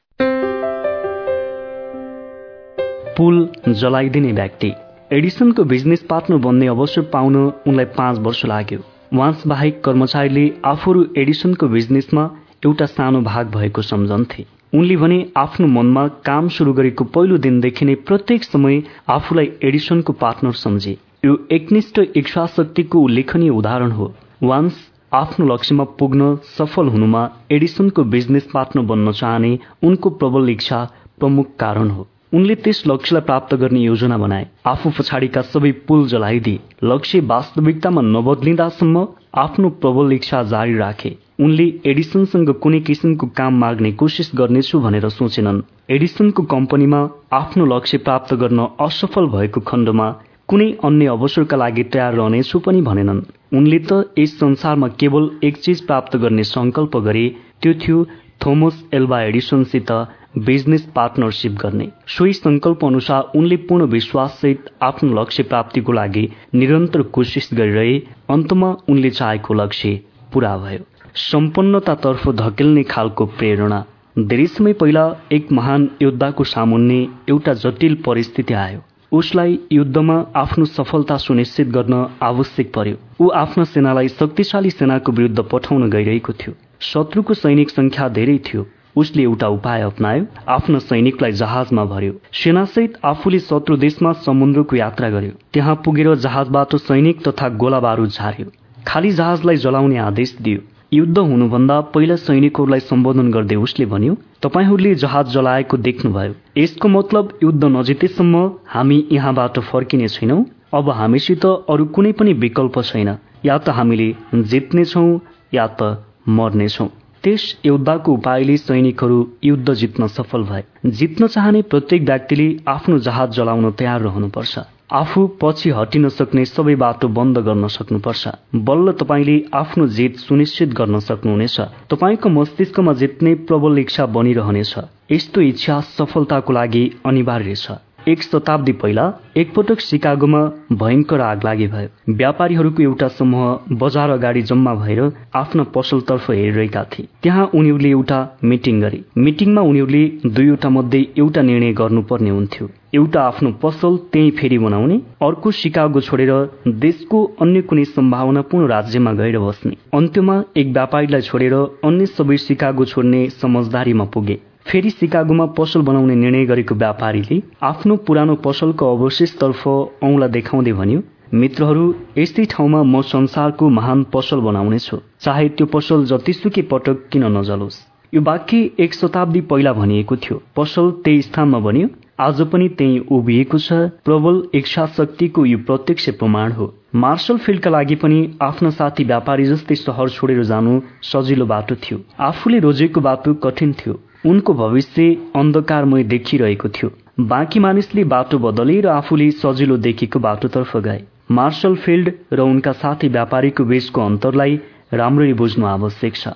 Speaker 1: पुल जलाइदिने व्यक्ति। एडिसनको बिजनेस पार्टनर बन्ने अवसर पाउन उनलाई पाँच वर्ष लाग्यो। वान्स बाहेक कर्मचारीले आफूहरू एडिसनको बिजनेसमा एउटा सानो भाग भएको सम्झन्थे। उनले भने आफ्नो मनमा काम सुरु गरेको पहिलो दिनदेखि नै प्रत्येक समय आफूलाई एडिसनको पार्टनर सम्झे। यो एकनिष्ठ इच्छा शक्तिको उल्लेखनीय उदाहरण हो। वान्स आफ्नो लक्ष्यमा पुग्न सफल हुनुमा एडिसनको बिजनेस पार्टनर बन्न चाहने उनको प्रबल इच्छा प्रमुख कारण हो। उनले त्यस लक्ष्यलाई प्राप्त गर्ने योजना बनाए। आफू पछाडिका सबै पुल जलाइदिए। लक्ष्य वास्तविकतामा नबदलिँदासम्म आफ्नो प्रबल इच्छा जारी राखे। उनले एडिसनसँग कुनै किसिमको काम माग्ने कोसिस गर्नेछु भनेर सोचेनन्। एडिसनको कम्पनीमा आफ्नो लक्ष्य प्राप्त गर्न असफल भएको खण्डमा कुनै अन्य अवसरका लागि तयार रहनेछु पनि भनेनन्। उनले त यस संसारमा केवल एक चिज प्राप्त गर्ने संकल्प गरे त्यो थियो थोमस एल्बा एडिसनसित बिजनेस पार्टनरसिप गर्ने। सोही संकल्प अनुसार उनले पूर्ण विश्वाससहित आफ्नो लक्ष्य प्राप्तिको लागि निरन्तर कोसिस गरिरहे। अन्तमा उनले चाहेको लक्ष्य पूरा भयो। सम्पन्नतातर्फ धकेल्ने खालको प्रेरणा। धेरै समय पहिला एक महान योद्धाको सामुन्ने एउटा जटिल परिस्थिति आयो। उसलाई युद्धमा आफ्नो सफलता सुनिश्चित गर्न आवश्यक पर्यो। ऊ आफ्ना सेनालाई शक्तिशाली सेनाको विरुद्ध पठाउन गइरहेको थियो। शत्रुको सैनिक संख्या धेरै थियो। उसले एउटा उपाय अप्नायो। आफ्नो सैनिकलाई जहाजमा भर्यो। सेनासहित आफूले शत्रु देशमा समुद्रको यात्रा गर्यो। त्यहाँ पुगेर जहाजबाट सैनिक तथा गोला बारुद झार्यो। खाली जहाजलाई जलाउने आदेश दियो। युद्ध हुनुभन्दा पहिला सैनिकहरूलाई सम्बोधन गर्दै उसले भन्यो तपाईँहरूले जहाज जलाएको देख्नुभयो। यसको मतलब युद्ध नजितेसम्म हामी यहाँबाट फर्किने छैनौँ। अब हामीसित अरू कुनै पनि विकल्प छैन। या त हामीले जित्नेछौँ या त मर्नेछौँ। त्यस योद्धाको उपायले सैनिकहरू युद्ध जित्न सफल भए। जित्न चाहने प्रत्येक व्यक्तिले आफ्नो जहाज जलाउन तयार रहनुपर्छ। आफू पछि हटिन सक्ने सबै बाटो बन्द गर्न सक्नुपर्छ। बल्ल तपाईँले आफ्नो जित सुनिश्चित गर्न सक्नुहुनेछ। तपाईँको मस्तिष्कमा जित्ने प्रबल इच्छा बनिरहनेछ। यस्तो इच्छा सफलताको लागि अनिवार्य छ। एक शताब्दी पहिला एकपटक सिकागोमा भयंकर आग लागि भयो। व्यापारीहरूको एउटा समूह बजार अगाडि जम्मा भएर आफ्ना पसलतर्फ हेरिरहेका थिए। त्यहाँ उनीहरूले एउटा मिटिङ गरे। मिटिङमा उनीहरूले दुईवटा मध्ये एउटा निर्णय गर्नुपर्ने हुन्थ्यो। एउटा आफ्नो पसल त्यही फेरि बनाउने अर्को सिकागो छोडेर देशको अन्य कुनै सम्भावनापूर्ण राज्यमा गएर बस्ने। अन्त्यमा एक व्यापारीलाई छोडेर अन्य सबै सिकागो छोड्ने समझदारीमा पुगे। फेरि सिकागोमा पसल बनाउने निर्णय गरेको व्यापारीले आफ्नो पुरानो पसलको अवशेषतर्फ औंला देखाउँदै भन्यो मित्रहरू यस्तै ठाउँमा म संसारको महान पसल बनाउनेछु। चाहे त्यो पसल जतिसुकै पटक किन नजलोस् यो वाक्य एक शताब्दी पहिला भनिएको थियो। पसल त्यही स्थानमा बन्यो। आज पनि त्यही उभिएको छ। प्रबल इच्छा शक्तिको यो प्रत्यक्ष प्रमाण हो। मार्शल फिल्डका लागि पनि आफ्ना साथी व्यापारी जस्तै सहर छोडेर जानु सजिलो बाटो थियो। आफूले रोजेको बाटो कठिन थियो। उनको भविष्य अन्धकारमय देखिरहेको थियो। बाँकी मानिसले बाटो बदले र आफूले सजिलो देखेको बाटोतर्फ गए। मार्शल फिल्ड र उनका साथी व्यापारीको बीचको अन्तरलाई राम्ररी बुझ्नु आवश्यक छ।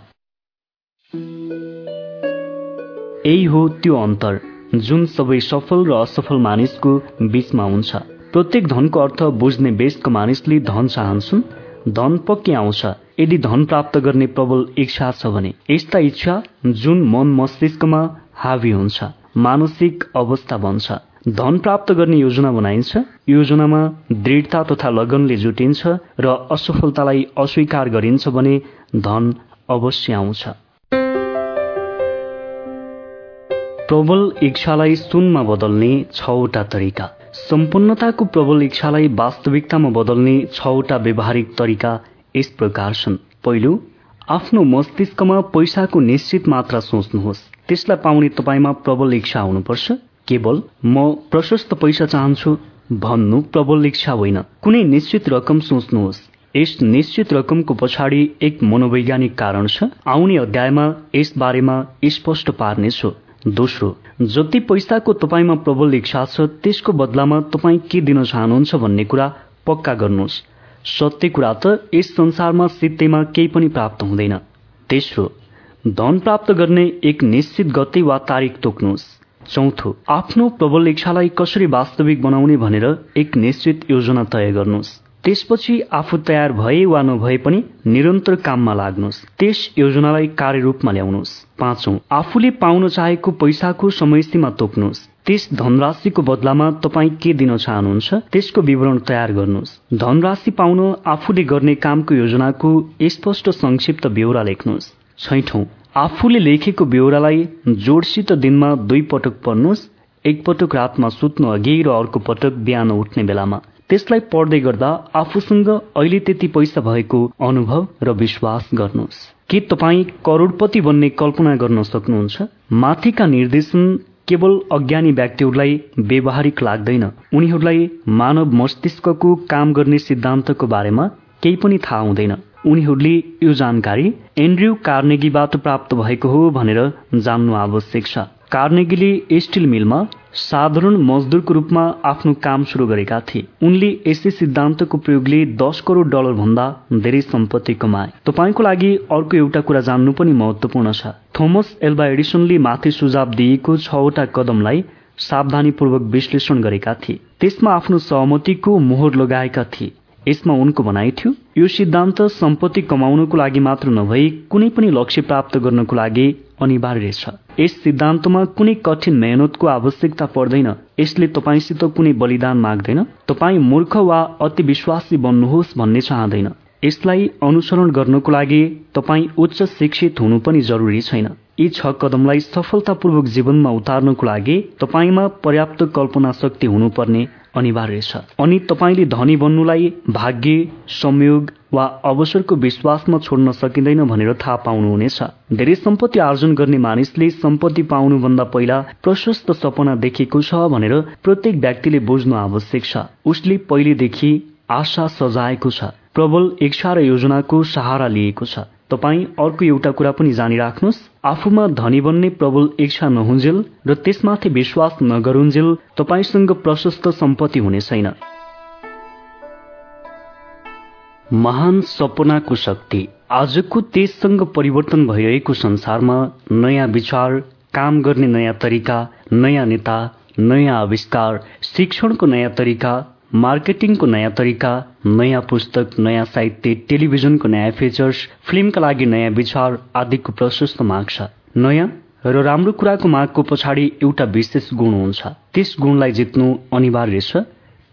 Speaker 1: यही हो त्यो अन्तर जुन सबै सफल र असफल मानिसको बीचमा हुन्छ। प्रत्येक धनको अर्थ बुझ्ने बेसको मानिसले धन चाहन्छन् धन पक्कै आउँछ। यदि धन प्राप्त गर्ने प्रबल इच्छा छ भने यस्ता इच्छा जुन मन मस्तिष्कमा हावी हुन्छ मानसिक अवस्था बन्छ। धन प्राप्त गर्ने योजना बनाइन्छ। योजनामा दृढता तथा लगनले जुटिन्छ र असफलतालाई अस्वीकार गरिन्छ भने धन अवश्य आउँछ। प्रबल इच्छालाई सुनमा बदल्ने छवटा तरिका। सम्पन्नताको प्रबल इच्छालाई वास्तविकतामा बदल्ने छवटा व्यवहारिक तरिका यस प्रकार छन् पहिलो आफ्नो मस्तिष्कमा पैसाको निश्चित मात्रा सोच्नुहोस्। त्यसलाई पाउने तपाईँमा प्रबल इच्छा हुनुपर्छ। केवल म प्रशस्त पैसा चाहन्छु भन्नु प्रबल इच्छा होइन। कुनै निश्चित रकम सोच्नुहोस्। यस निश्चित रकमको पछाडि एक मनोवैज्ञानिक कारण छ। आउने अध्यायमा यस बारेमा स्पष्ट पार्नेछु। दोस्रो जति पैसाको तपाईँमा प्रबल इच्छा छ त्यसको बदलामा तपाईँ के दिन चाहनुहुन्छ भन्ने कुरा पक्का गर्नुहोस्। सत्य कुरा त यस संसारमा सित्तैमा केही पनि प्राप्त हुँदैन। तेस्रो धन प्राप्त गर्ने एक निश्चित गते वा तारिक तोक्नुहोस्। चौथो आफ्नो प्रबल इच्छालाई कसरी वास्तविक बनाउने भनेर एक निश्चित योजना तय गर्नुहोस्। त्यसपछि आफू तयार भए वा नभए पनि निरन्तर काममा लाग्नुहोस्। त्यस योजनालाई कार्यरूपमा ल्याउनुहोस्। पाँचौं आफूले पाउन चाहेको पैसाको समय सीमा तोक्नुहोस्। त्यस धनराशिको बदलामा तपाईँ के दिन चाहनुहुन्छ त्यसको विवरण तयार गर्नुहोस्। धनराशि पाउन आफूले गर्ने कामको योजनाको स्पष्ट संक्षिप्त ब्यौरा लेख्नुहोस्। छैठौं आफूले लेखेको ब्यौरालाई जोडसित दिनमा दुई पटक पढ्नुहोस् एकपटक रातमा सुत्नु अघि र अर्को पटक बिहान उठ्ने बेलामा। त्यसलाई पढ्दै गर्दा आफूसँग अहिले त्यति पैसा भएको अनुभव र विश्वास गर्नुहोस्। के तपाईँ करोडपति बन्ने कल्पना गर्न सक्नुहुन्छ? माथिका निर्देशन केवल अज्ञानी व्यक्तिहरूलाई व्यवहारिक लाग्दैन। उनीहरूलाई मानव मस्तिष्कको काम गर्ने सिद्धान्तको बारेमा केही पनि थाहा हुँदैन। उनीहरूले यो जानकारी एन्ड्रयू कार्नेगीबाट प्राप्त भएको हो भनेर जान्नु आवश्यक छ। कार्नेगीले स्टिल मिलमा साधारण मजदुरको रूपमा आफ्नो काम सुरु गरेका थिए। उनले यसै सिद्धान्तको प्रयोगले दस करोड डलर भन्दा धेरै सम्पत्ति कमाए। तपाईँको लागि अर्को एउटा कुरा जान्नु पनि महत्वपूर्ण छ। थोमस एल्बा एडिसनले माथि सुझाव दिएको छवटा कदमलाई सावधानीपूर्वक विश्लेषण गरेका थिए। त्यसमा आफ्नो सहमतिको मोहर लगाएका थिए। यसमा उनको भनाइ थियो यो सिद्धान्त सम्पत्ति कमाउनको लागि मात्र नभई कुनै पनि लक्ष्य प्राप्त गर्नको लागि अनिवार्य छ। यस सिद्धान्तमा कुनै कठिन मेहनतको आवश्यकता पर्दैन। यसले तपाईँसित कुनै बलिदान माग्दैन। तपाईँ मूर्ख वा अति विश्वासी बन्नुहोस् भन्ने चाहँदैन। यसलाई अनुसरण गर्नको लागि तपाईँ उच्च शिक्षित हुनु पनि जरुरी छैन। यी छ कदमलाई सफलतापूर्वक जीवनमा उतार्नको लागि तपाईँमा पर्याप्त कल्पना शक्ति हुनुपर्ने अनिवार्य छ। अनि तपाईँले धनी बन्नुलाई भाग्य संयोग वा अवसरको विश्वासमा छोड्न सकिँदैन भनेर थाहा पाउनुहुनेछ। धेरै सम्पत्ति आर्जन गर्ने मानिसले सम्पत्ति पाउनुभन्दा पहिला प्रशस्त सपना देखेको छ भनेर प्रत्येक व्यक्तिले बुझ्नु आवश्यक छ। उसले पहिलेदेखि आशा सजाएको छ। प्रबल इच्छा र योजनाको सहारा लिएको छ। तपाईँ अर्को एउटा कुरा पनि जानिराख्नुहोस्। आफूमा धनी बन्ने प्रबल इच्छा नहुन्जेल र त्यसमाथि विश्वास नगरुन्जेल तपाईँसँग प्रशस्त सम्पत्ति हुने छैन। महान सपनाको शक्ति। आजको तेजसँग परिवर्तन भइरहेको संसारमा नयाँ विचार काम गर्ने नयाँ तरिका नयाँ नेता नयाँ आविष्कार शिक्षणको नयाँ तरिका मार्केटिङको नयाँ तरिका नयाँ पुस्तक नयाँ साहित्य टेलिभिजनको नयाँ फिचर्स फिल्मका लागि नयाँ विचार आदिको प्रशस्त माग छ। नयाँ र राम्रो कुराको मागको पछाडि एउटा विशेष गुण हुन्छ। त्यस गुणलाई जित्नु अनिवार्य छ।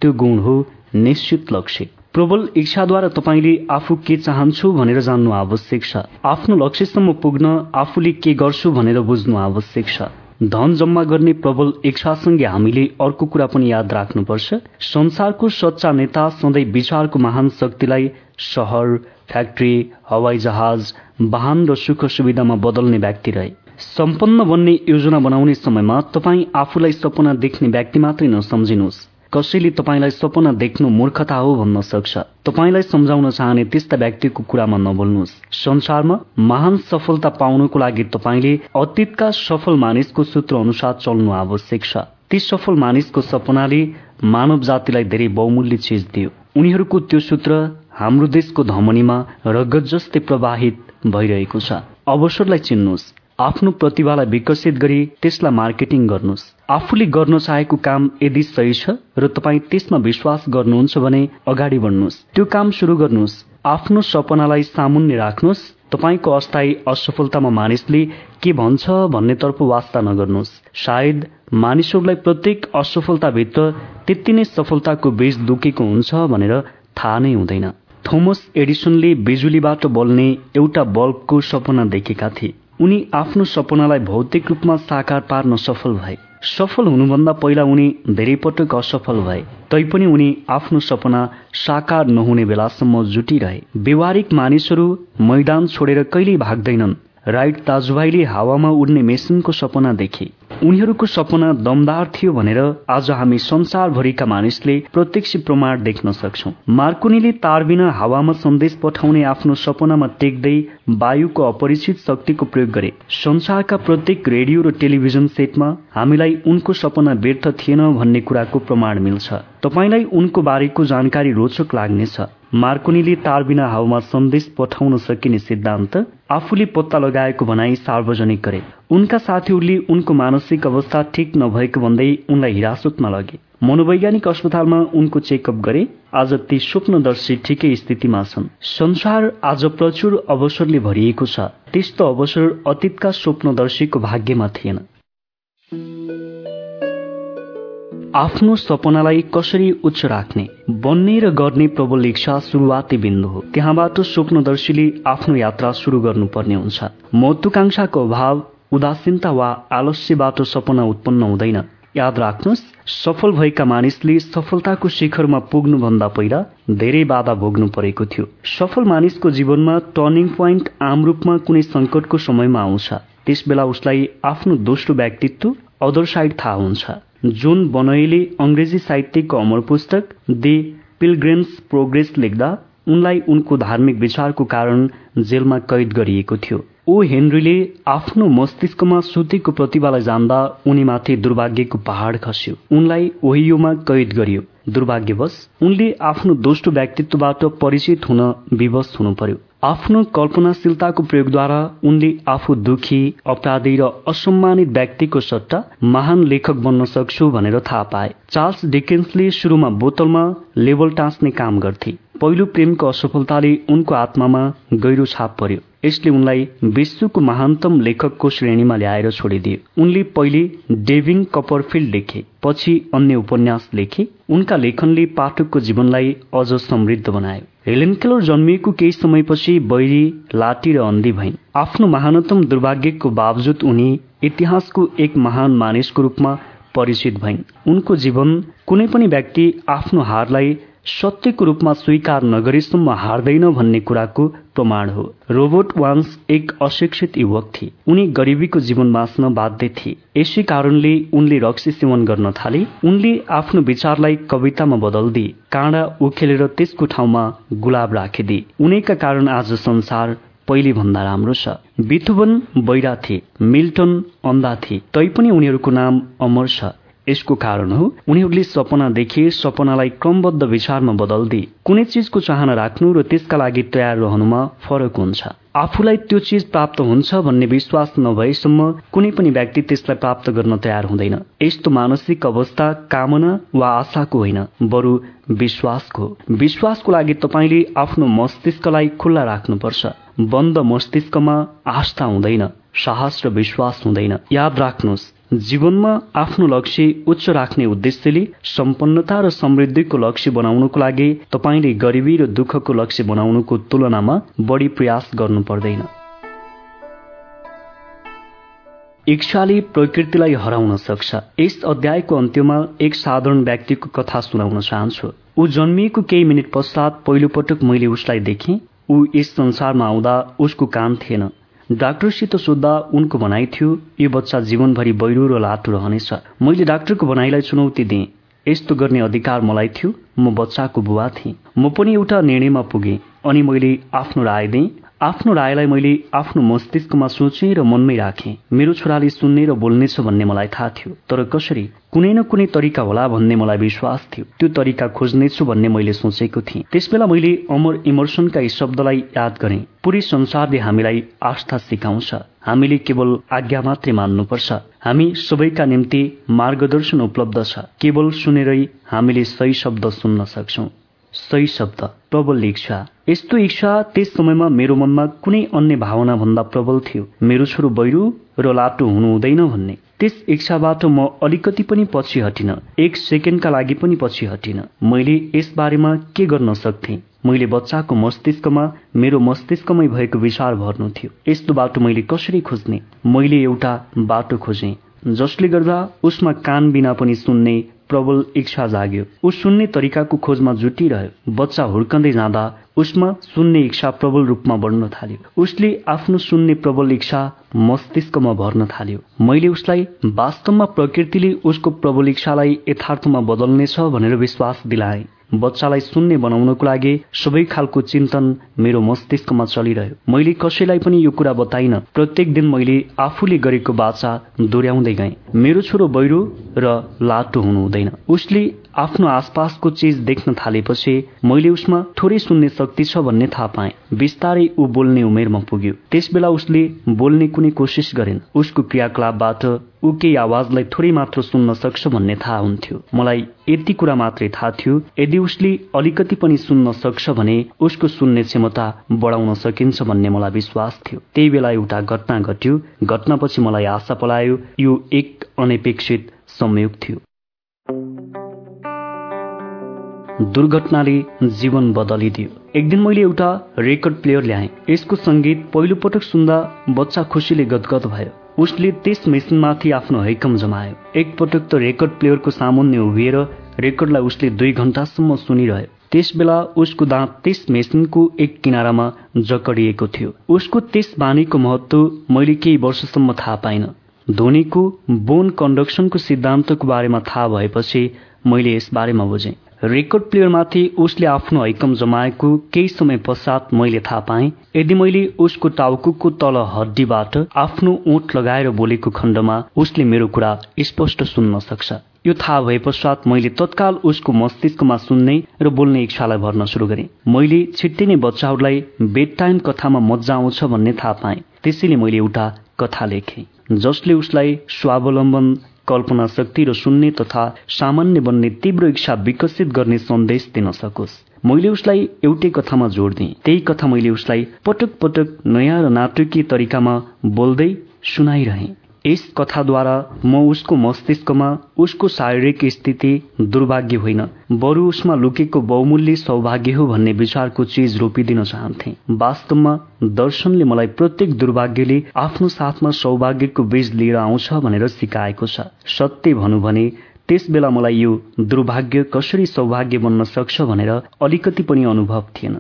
Speaker 1: त्यो गुण हो निश्चित लक्ष्य। प्रबल इच्छाद्वारा तपाईँले आफू के चाहन्छु भनेर जान्नु आवश्यक छ। आफ्नो लक्ष्यसम्म पुग्न आफूले के गर्छु भनेर बुझ्नु आवश्यक छ। धन जम्मा गर्ने प्रबल इच्छासँगै हामीले अर्को कुरा पनि याद राख्नुपर्छ। संसारको सच्चा नेता सधैँ विचारको महान शक्तिलाई सहर फ्याक्ट्री हवाई जहाज वाहन र सुख सुविधामा बदल्ने व्यक्ति रहे। सम्पन्न बन्ने योजना बनाउने समयमा तपाईँ आफूलाई सपना देख्ने व्यक्ति मात्रै नसम्झिनुहोस्। कसैले तपाईँलाई सपना देख्नु मूर्खता हो भन्न सक्छ। तपाईँलाई सम्झाउन चाहने त्यस्ता व्यक्तिको कुरामा नबोल्नुहोस् संसारमा महान सफलता पाउनको लागि तपाईँले अतीतका सफल मानिसको सूत्र अनुसार चल्नु आवश्यक छ। ती सफल मानिसको सपनाले मानव जातिलाई धेरै बहुमूल्य चिज दियो। उनीहरूको त्यो सूत्र हाम्रो देशको धमनीमा रगत जस्तै प्रवाहित भइरहेको छ। अवसरलाई चिन्नुहोस्। आफ्नो प्रतिभालाई विकसित गरी त्यसलाई मार्केटिङ गर्नुहोस्। आफूले गर्न चाहेको काम यदि सही छ र तपाईँ त्यसमा विश्वास गर्नुहुन्छ भने अगाडि बढ्नुहोस्। त्यो काम सुरु गर्नुहोस्। आफ्नो सपनालाई सामुन्य राख्नुहोस्। तपाईँको अस्थायी असफलतामा मानिसले के भन्छ भन्नेतर्फ वास्ता नगर्नुहोस्। सायद मानिसहरूलाई प्रत्येक असफलताभित्र त्यति नै सफलताको बीज दुखेको हुन्छ भनेर थाहा नै हुँदैन। थोमस एडिसनले बिजुलीबाट बल्ने एउटा बल्बको सपना देखेका थिए। उनी आफ्नो सपनालाई भौतिक रूपमा साकार पार्न सफल भए। सफल हुनुभन्दा पहिला उनी धेरै पटक असफल भए। तैपनि उनी आफ्नो सपना साकार नहुने बेलासम्म जुटिरहे। व्यवहारिक मानिसहरू मैदान छोडेर कहिल्यै भाग्दैनन्। राइट दाजुभाइले हावामा उड्ने मेसिनको सपना देखे। उनीहरूको सपना दमदार थियो भनेर आज हामी संसारभरिका मानिसले प्रत्यक्ष प्रमाण देख्न सक्छौ। मार्कुनीले तार बिना हावामा सन्देश पठाउने आफ्नो सपनामा टेक्दै वायुको अपरिचित शक्तिको प्रयोग गरे। संसारका प्रत्येक रेडियो र टेलिभिजन सेटमा हामीलाई उनको सपना व्यर्थ थिएन भन्ने कुराको प्रमाण मिल्छ। तपाईँलाई उनको बारेको जानकारी रोचक लाग्नेछ। मार्कोनीले तार बिना हावामा सन्देश पठाउन सकिने सिद्धान्त आफूले पत्ता लगाएको भनाई सार्वजनिक गरे। उनका साथीहरूले उनको मानसिक अवस्था ठिक नभएको भन्दै उनलाई हिरासतमा लगे। मनोवैज्ञानिक अस्पतालमा उनको चेकअप गरे। आज ती स्वप्नदर्शी ठिकै स्थितिमा छन्। संसार आज प्रचुर अवसरले भरिएको छ। त्यस्तो अवसर अतीतका स्वप्नदर्शीको भाग्यमा थिएन। आफ्नो सपनालाई कसरी उच्च राख्ने बन्ने र गर्ने प्रबल इच्छा सुरुवाती बिन्दु हो। त्यहाँबाट स्वप्नदर्शीले आफ्नो यात्रा सुरु गर्नुपर्ने हुन्छ। महत्वाकांक्षाको अभाव उदासीनता वा आलस्यबाट सपना उत्पन्न हुँदैन। याद राख्नुहोस् सफल भएका मानिसले सफलताको शिखरमा पुग्नुभन्दा पहिला धेरै बाधा भोग्नु परेको थियो। सफल मानिसको जीवनमा टर्निङ पोइन्ट आम रूपमा कुनै संकटको समयमा आउँछ। त्यस बेला उसलाई आफ्नो दोस्रो व्यक्तित्व अदर साइड थाहा हुन्छ। जुन बनैले अङ्ग्रेजी साहित्यको अमर पुस्तक दि पिलग्रेम्स प्रोग्रेस लेख्दा उनलाई उनको धार्मिक विचारको कारण जेलमा कैद गरिएको थियो। ओ हेनरीले आफ्नो मस्तिष्कमा सुतेको प्रतिभालाई जान्दा उनीमाथि दुर्भाग्यको पहाड खस्यो। उनलाई ओहियोमा कैद गरियो। दुर्भाग्यवश उनले आफ्नो दोस्रो व्यक्तित्वबाट परिचित हुन विवश हुनु पर्यो आफ्नो कल्पनाशीलताको प्रयोगद्वारा उनले आफू दुखी अपराधी र असम्मानित व्यक्तिको सट्टा महान लेखक बन्न सक्छु भनेर थाहा पाए। चार्ल्स डिकेन्सले सुरुमा बोतलमा लेबल टाँच्ने काम गर्थे। पहिलो प्रेमको असफलताले उनको आत्मामा गहिरो छाप पर्यो। यसले उनलाई विश्वको महानतम लेखकको श्रेणीमा ल्याएर छोडिदिए। उनले पहिले डेभिङ कपरफिल्ड लेखे पछि अन्य उपन्यास लेखे। उनका लेखनले पाठकको जीवनलाई अझ समृद्ध बनायो। हेलेन केलर जन्मिएको केही समयपछि बैरी लाटी र अन्धी भइन्। आफ्नो महानतम दुर्भाग्यको बावजुद उनी इतिहासको एक महान मानिसको रूपमा परिचित भइन्। उनको जीवन कुनै पनि व्यक्ति आफ्नो हारलाई सत्यको रूपमा स्वीकार नगरेसम्म हार्दैन भन्ने कुराको प्रमाण हो। रोबोट वान्स एक अशिक्षित युवक थिए। उनी गरिबीको जीवन बाँच्न बाध्य थिए। यसै कारणले उनले रक्सी सेवन गर्न थाले। उनले आफ्नो विचारलाई कवितामा बदलिदिए काँडा उखेलेर त्यसको ठाउँमा गुलाब राखिदिए उनैका कारण आज संसार पहिले भन्दा राम्रो छ। बिथुवन बैरा थिए मिल्टन अन्धा थिए। तैपनि उनीहरूको नाम अमर छ। यसको कारण हो उनीहरूले सपना देखे सपनालाई क्रमबद्ध विचारमा बदल्दिए कुनै चिजको चाहना राख्नु र त्यसका लागि तयार रहनुमा फरक हुन्छ। आफूलाई त्यो चिज प्राप्त हुन्छ भन्ने विश्वास नभएसम्म कुनै पनि व्यक्ति त्यसलाई प्राप्त गर्न तयार हुँदैन। यस्तो मानसिक अवस्था कामना वा आशाको होइन बरु विश्वासको विश्वासको लागि तपाईँले आफ्नो मस्तिष्कलाई खुल्ला राख्नुपर्छ। बन्द मस्तिष्कमा आस्था हुँदैन साहस र विश्वास हुँदैन। याद राख्नुहोस् जीवनमा आफ्नो लक्ष्य उच्च राख्ने उद्देश्यले सम्पन्नता र समृद्धिको लक्ष्य बनाउनको लागि तपाईँले गरिबी र दुःखको लक्ष्य बनाउनुको तुलनामा बढी प्रयास गर्नु पर्दैन। इच्छाले प्रकृतिलाई हराउन सक्छ। यस अध्यायको अन्त्यमा एक साधारण व्यक्तिको कथा सुनाउन चाहन्छु। ऊ जन्मिएको केही मिनट पश्चात पहिलोपटक मैले उसलाई देखेँ। ऊ यस संसारमा आउँदा उसको काम थिएन। डाक्टरसित सोद्धा उनको भनाइ थियो यो बच्चा जीवनभरि बैरो र लाटो रहनेछ। मैले डाक्टरको भनाइलाई चुनौती दिएँ। यस्तो गर्ने अधिकार मलाई थियो। म बच्चाको बुवा थिएँ। म पनि एउटा निर्णयमा पुगेँ अनि मैले आफ्नो राय दिएँ। आफ्नो रायलाई मैले आफ्नो मस्तिष्कमा सोचेँ र मनमै राखेँ। मेरो छोराले सुन्ने र बोल्नेछ भन्ने मलाई थाहा थियो। तर कसरी? कुनै न कुनै तरिका होला भन्ने मलाई विश्वास थियो। त्यो तरिका खोज्नेछु भन्ने मैले सोचेको थिएँ। त्यसबेला मैले अमर इमर्सनका यी शब्दलाई याद गरेँ। पुरै संसारले हामीलाई आस्था सिकाउँछ। हामीले केवल आज्ञा मात्रै मान्नुपर्छ। हामी सबैका निम्ति मार्गदर्शन उपलब्ध छ। केवल सुनेरै हामीले सही शब्द सुन्न सक्छौ। सही शब्द प्रबल इच्छा। यस्तो इच्छा त्यस समयमा मेरो मनमा कुनै अन्य भावना भन्दा प्रबल थियो। मेरो छोरो बैरु र लाटो हुनु हुँदैन भन्ने। त्यस इच्छाबाट म अलिकति पनि पछि हटिन। एक सेकेन्डका लागि पनि पछि हटिन। मैले यस बारेमा के गर्न सक्थेँ? मैले बच्चाको मस्तिष्कमा मेरो मस्तिष्कमै भएको विचार भर्नु थियो। यस्तो बाटो मैले कसरी खोज्ने? मैले एउटा बाटो खोजेँ जसले गर्दा उसमा कान बिना पनि सुन्ने प्रबल इच्छा जाग्यो। ऊ सुन्ने तरिकाको खोजमा जुटिरह्यो। बच्चा हुर्कँदै जाँदा उसमा सुन्ने इच्छा प्रबल रूपमा बढ्न थाल्यो। उसले आफ्नो सुन्ने प्रबल इच्छा मस्तिष्कमा भर्न थाल्यो। मैले उसलाई वास्तवमा प्रकृतिले उसको प्रबल इच्छालाई यथार्थमा बदल्नेछ भनेर विश्वास दिलाएँ। बच्चालाई सुन्ने बनाउनको लागि सबै खालको चिन्तन मेरो मस्तिष्कमा चलिरह्यो। मैले कसैलाई पनि यो कुरा बताइन। प्रत्येक दिन मैले आफूले गरेको बाचा दोहोऱ्याउँदै गएँ। मेरो छोरो बैरो र लाटो हुनु हुँदैन। उसले आफ्नो आसपासको चिज देख्न थालेपछि मैले उसमा थोरै सुन्ने शक्ति छ भन्ने थाहा पाएँ। बिस्तारै ऊ बोल्ने उमेरमा पुग्यो। त्यस बेला उसले बोल्ने कुनै कोसिस गरेन। उसको क्रियाकलापबाट ऊ केही आवाजलाई थोरै मात्र सुन्न सक्छ भन्ने थाहा हुन्थ्यो। मलाई यति कुरा मात्रै थाहा थियो। यदि उसले अलिकति पनि सुन्न सक्छ भने उसको सुन्ने क्षमता बढाउन सकिन्छ भन्ने मलाई विश्वास थियो। त्यही बेला एउटा घटना घट्यो। घटनापछि मलाई आशा पलायो यो एक अनपेक्षित संयोग थियो। दुर्घटनाले जीवन बदलिदियो। एक दिन मैले एउटा रेकर्ड प्लेयर ल्याएँ। यसको सङ्गीत पहिलो पटक सुन्दा बच्चा खुसीले गदगद भयो। उसले त्यस मेसिनमाथि आफ्नो हैकम जमायो। एकपटक त रेकर्ड प्लेयरको सामुन्ने उभिएर रेकर्डलाई उसले दुई घन्टासम्म सुनिरह्यो। त्यस बेला उसको दाँत त्यस मेसिनको एक किनारामा जकडिएको थियो। उसको त्यस बानीको महत्व मैले केही वर्षसम्म थाहा पाइन। धोनीको बोन कन्डक्सनको सिद्धान्तको बारेमा थाहा भएपछि मैले यस बारेमा बुझेँ। रेकर्ड प्लेयरमाथि उसले आफ्नो हैकम जमाएको केही समय पश्चात मैले थाहा पाएँ। यदि मैले उसको टाउकुको तल हड्डीबाट आफ्नो ओठ लगाएर बोलेको खण्डमा उसले मेरो कुरा स्पष्ट सुन्न सक्छ। यो थाहा भए पश्चात मैले तत्काल उसको मस्तिष्कमा सुन्ने र बोल्ने इच्छालाई भर्न सुरु गरेँ। मैले छिट्टै नै बच्चाहरूलाई बेड टाइम कथामा मजा आउँछ भन्ने थाहा पाएँ। त्यसैले मैले एउटा कथा लेखेँ जसले उसलाई स्वावलम्बन कल्पना शक्ति र सुन्ने तथा सामान्य बन्ने तीव्र इच्छा विकसित गर्ने सन्देश दिन सकोस्। मैले उसलाई एउटै कथामा जोड दिएँ त्यही कथा मैले उसलाई पटक पटक नयाँ र नाटकीय तरिकामा बोल्दै सुनाइरहे। यस कथाद्वारा म उसको मस्तिष्कमा उसको शारीरिक स्थिति दुर्भाग्य होइन बरु उसमा लुकेको बहुमूल्य सौभाग्य हो भन्ने विचारको चिज रोपिदिन चाहन्थे। वास्तवमा दर्शनले मलाई प्रत्येक दुर्भाग्यले आफ्नो साथमा सौभाग्यको बीज लिएर आउँछ भनेर सिकाएको छ। सत्य भनौँ भने त्यस बेला मलाई यो दुर्भाग्य कसरी सौभाग्य बन्न सक्छ भनेर अलिकति पनि अनुभव थिएन।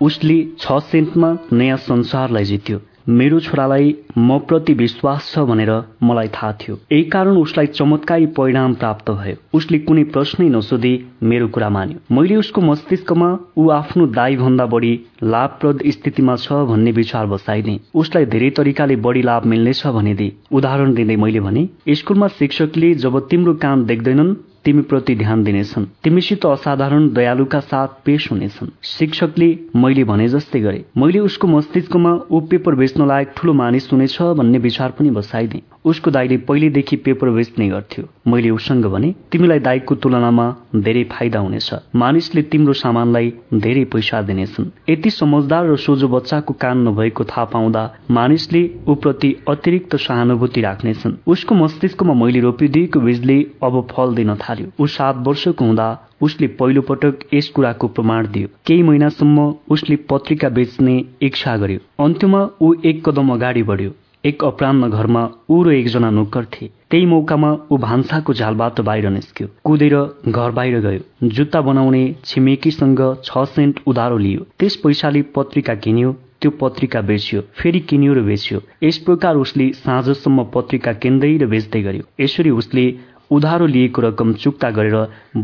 Speaker 1: उसले छ सेन्टमा नयाँ संसारलाई जित्यो। मेरो छोरालाई म प्रति विश्वास छ भनेर मलाई थाहा थियो। यही कारण उसलाई चमत्कारी परिणाम प्राप्त भयो। उसले कुनै प्रश्नै नसोधे मेरो कुरा मान्यो। मैले उसको मस्तिष्कमा ऊ आफ्नो दाई भन्दा बढी लाभप्रद स्थितिमा छ भन्ने विचार बसाइदिए। उसलाई धेरै तरिकाले बढी लाभ मिल्नेछ भनिदिए उदाहरण दिँदै मैले भने स्कुलमा शिक्षकले जब तिम्रो काम देख्दैनन् तिमीप्रति ध्यान दिनेछन्। तिमीसित असाधारण दयालुका साथ पेश हुनेछन्। शिक्षकले मैले भने जस्तै गरे। मैले उसको मस्तिष्कमा ऊ पेपर बेच्न लायक ठूलो मानिस हुनेछ भन्ने विचार पनि बसाइदिए। उसको दाईले पहिलेदेखि पेपर बेच्ने गर्थ्यो। मैले उसँग भने तिमीलाई दाईको तुलनामा धेरै फाइदा हुनेछ। मानिसले तिम्रो सामानलाई धेरै पैसा दिनेछन्। यति समझदार र सोझो बच्चाको कान नभएको थाहा पाउँदा मानिसले ऊप्रति अतिरिक्त सहानुभूति राख्नेछन्। उसको मस्तिष्कमा मैले रोपिदिएको बीजले अब फल दिन थाल्यो। ऊ सात वर्षको हुँदा उसले पहिलो पटक यस कुराको प्रमाण दियो। केही महिनासम्म उसले पत्रिका बेच्ने इच्छा गर्यो। अन्त्यमा ऊ एक कदम अगाडि बढ्यो। एक अपरान्न घरमा ऊ र एकजना नोकर थिए। त्यही मौकामा ऊ भान्साको झालबाट बाहिर निस्क्यो। कुदेर घर बाहिर गयो। जुत्ता बनाउने छिमेकीसँग छ सेन्ट उधारो लियो। त्यस पैसाले पत्रिका किन्यो त्यो पत्रिका बेच्यो फेरि किन्यो र बेच्यो। यस प्रकार उसले साँझसम्म पत्रिका किन्दै र बेच्दै गर्यो यसरी उसले उधारो लिएको रकम चुक्ता गरेर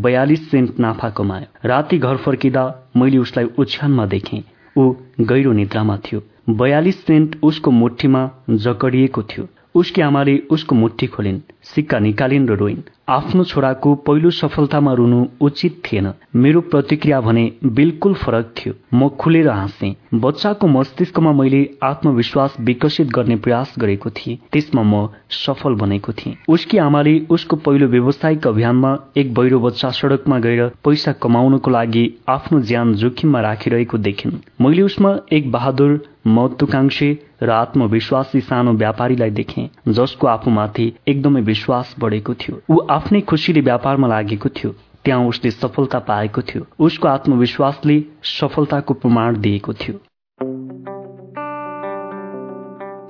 Speaker 1: बयालिस सेन्ट नाफा कमायो। राति घर फर्किँदा मैले उसलाई ओछ्यानमा देखेँ। ऊ गहिरो निद्रामा थियो। बयालिस सेन्ट उसको मुठीमा जकडिएको थियो। उसकी आमाले उसको मुठी खोलिन् सिक्का निकालिन् र रोइन्। आफ्नो छोराको पहिलो सफलतामा रुनु उचित थिएन। मेरो प्रतिक्रिया भने बिल्कुल फरक थियो। म खुलेर हाँसे। बच्चाको मस्तिष्कमा मैले आत्मविश्वास विकसित गर्ने प्रयास गरेको थिएँ। त्यसमा म सफल बनेको थिएँ। उसकी आमाले उसको पहिलो व्यावसायिक अभियानमा एक बैरो बच्चा सड़कमा गएर पैसा कमाउनको लागि आफ्नो ज्यान जोखिममा राखिरहेको देखिन्। मैले उसमा एक बहादुर महत्वाकांक्षी र आत्मविश्वासी सानो व्यापारीलाई देखे जसको आफूमाथि एकदमै विश्वास बढेको थियो। ऊ आफ्नै खुसीले व्यापारमा लागेको थियो। त्यहाँ उसले सफलता पाएको थियो। उसको आत्मविश्वासले सफलताको प्रमाण दिएको थियो।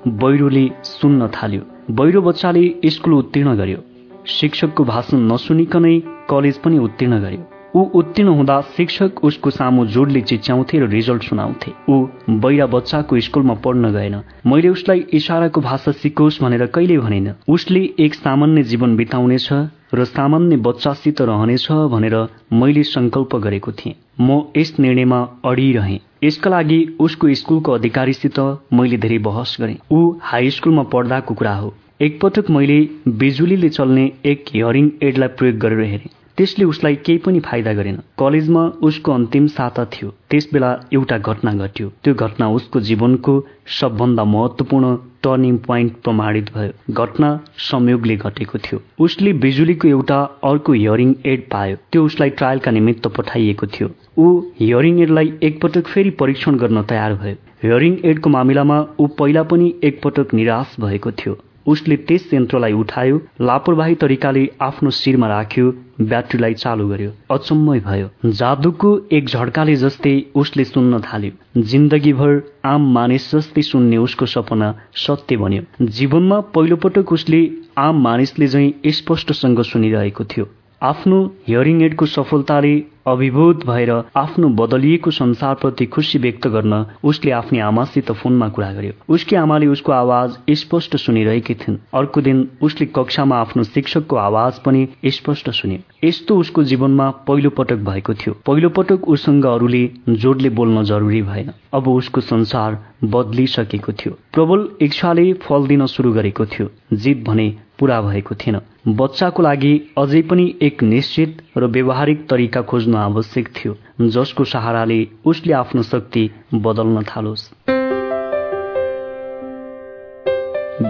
Speaker 1: बैरोले सुन्न थाल्यो। बैरो बच्चाले स्कुल उत्तीर्ण गर्यो। शिक्षकको भाषण नसुनिकनै कलेज पनि उत्तीर्ण गर्यो। ऊ उत्तीर्ण हुँदा शिक्षक उसको सामु जोडले चिच्याउँथे र रिजल्ट सुनाउँथे। ऊ बैरा बच्चाको स्कुलमा पढ्न गएन। मैले उसलाई इसाराको भाषा सिकोस् भनेर कहिले भनेन। उसले एक सामान्य जीवन बिताउनेछ र सामान्य बच्चासित रहनेछ भनेर मैले संकल्प गरेको थिएँ। म यस निर्णयमा अडिरहे। यसका लागि उसको स्कुलको अधिकारीसित मैले धेरै बहस गरेँ। ऊ हाई स्कुलमा पढ्दाको कुरा हो। एकपटक मैले बिजुलीले चल्ने एक हियरिङ एडलाई प्रयोग गरेर हेरेँ। त्यसले उसलाई केही पनि फाइदा गरेन। कलेजमा उसको अन्तिम साता थियो। त्यस बेला एउटा घटना घट्यो। त्यो घटना उसको जीवनको सबभन्दा महत्वपूर्ण टर्निङ पोइन्ट प्रमाणित भयो। घटना संयोगले घटेको थियो। उसले बिजुलीको एउटा अर्को हियरिङ एड पायो। त्यो उसलाई ट्रायलका निमित्त पठाइएको थियो। ऊ हियरिङ एडलाई एकपटक फेरि परीक्षण गर्न तयार भयो। हियरिङ एडको मामिलामा ऊ पहिला पनि एकपटक निराश भएको थियो। उसले त्यस यन्त्रलाई उठायो लापरवाही तरिकाले आफ्नो शिरमा राख्यो ब्याट्रीलाई चालु गर्यो। अचम्मै भयो। जादुको एक झड्काले जस्तै उसले सुन्न थाल्यो। जिन्दगीभर आम मानिस जस्तै सुन्ने उसको सपना सत्य बन्यो। जीवनमा पहिलोपटक उसले आम मानिसले झैँ स्पष्टसँग सुनिरहेको थियो। आफ्नो हियरिङ एडको सफलताले अभिभूत भएर आफ्नो बदलिएको संसारप्रति खुसी व्यक्त गर्न उसले आफ्नी आमासित फोनमा कुरा गर्यो। उसकी आमाले उसको आवाज स्पष्ट सुनिरहेकी थिइन्। अर्को दिन उसले कक्षामा आफ्नो शिक्षकको आवाज पनि स्पष्ट सुन्यो। यस्तो उसको जीवनमा पहिलो पटक भएको थियो। पहिलो पटक उसँग अरूले जोडले बोल्न जरुरी भएन। अब उसको संसार बदलिसकेको थियो। प्रबल इच्छाले फल दिन सुरु गरेको थियो। जित भने पूरा भएको थिएन। बच्चाको लागि अझै पनि एक निश्चित र व्यवहारिक तरिका खोज्नु आवश्यक थियो जसको सहाराले उसले आफ्नो शक्ति बदल्न थालोस्।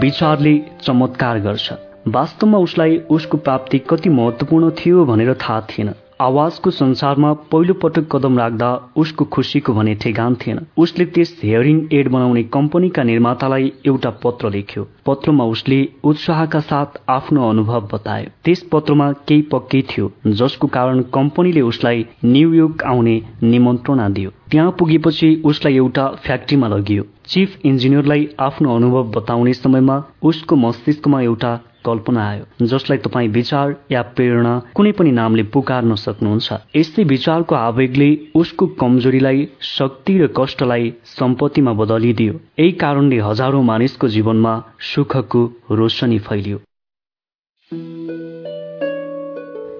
Speaker 1: विचारले चमत्कार गर्छ। वास्तवमा उसलाई उसको प्राप्ति कति महत्वपूर्ण थियो भनेर थाहा थिएन। आवाजको संसारमा पहिलो पटक कदम राख्दा उसको खुसीको भने ठेगान थिएन। उसले त्यस हेयरिङ एड बनाउने कम्पनीका निर्मातालाई एउटा पत्र लेख्यो। पत्रमा उसले उत्साहका साथ आफ्नो अनुभव बतायो त्यस पत्रमा केही पक्कै थियो जसको कारण कम्पनीले उसलाई न्युयोर्क आउने निमन्त्रणा दियो। त्यहाँ पुगेपछि उसलाई एउटा फ्याक्ट्रीमा लगियो। चिफ इन्जिनियरलाई आफ्नो अनुभव बताउने समयमा उसको मस्तिष्कमा एउटा कल्पना आयो जसलाई तपाईँ विचार या प्रेरणा कुनै पनि नामले पुकार्न सक्नुहुन्छ। यस्तै विचारको आवेगले उसको कमजोरीलाई शक्ति र कष्टलाई सम्पत्तिमा बदलिदियो। यही कारणले हजारौं मानिसको जीवनमा सुखको रोशनी फैलियो।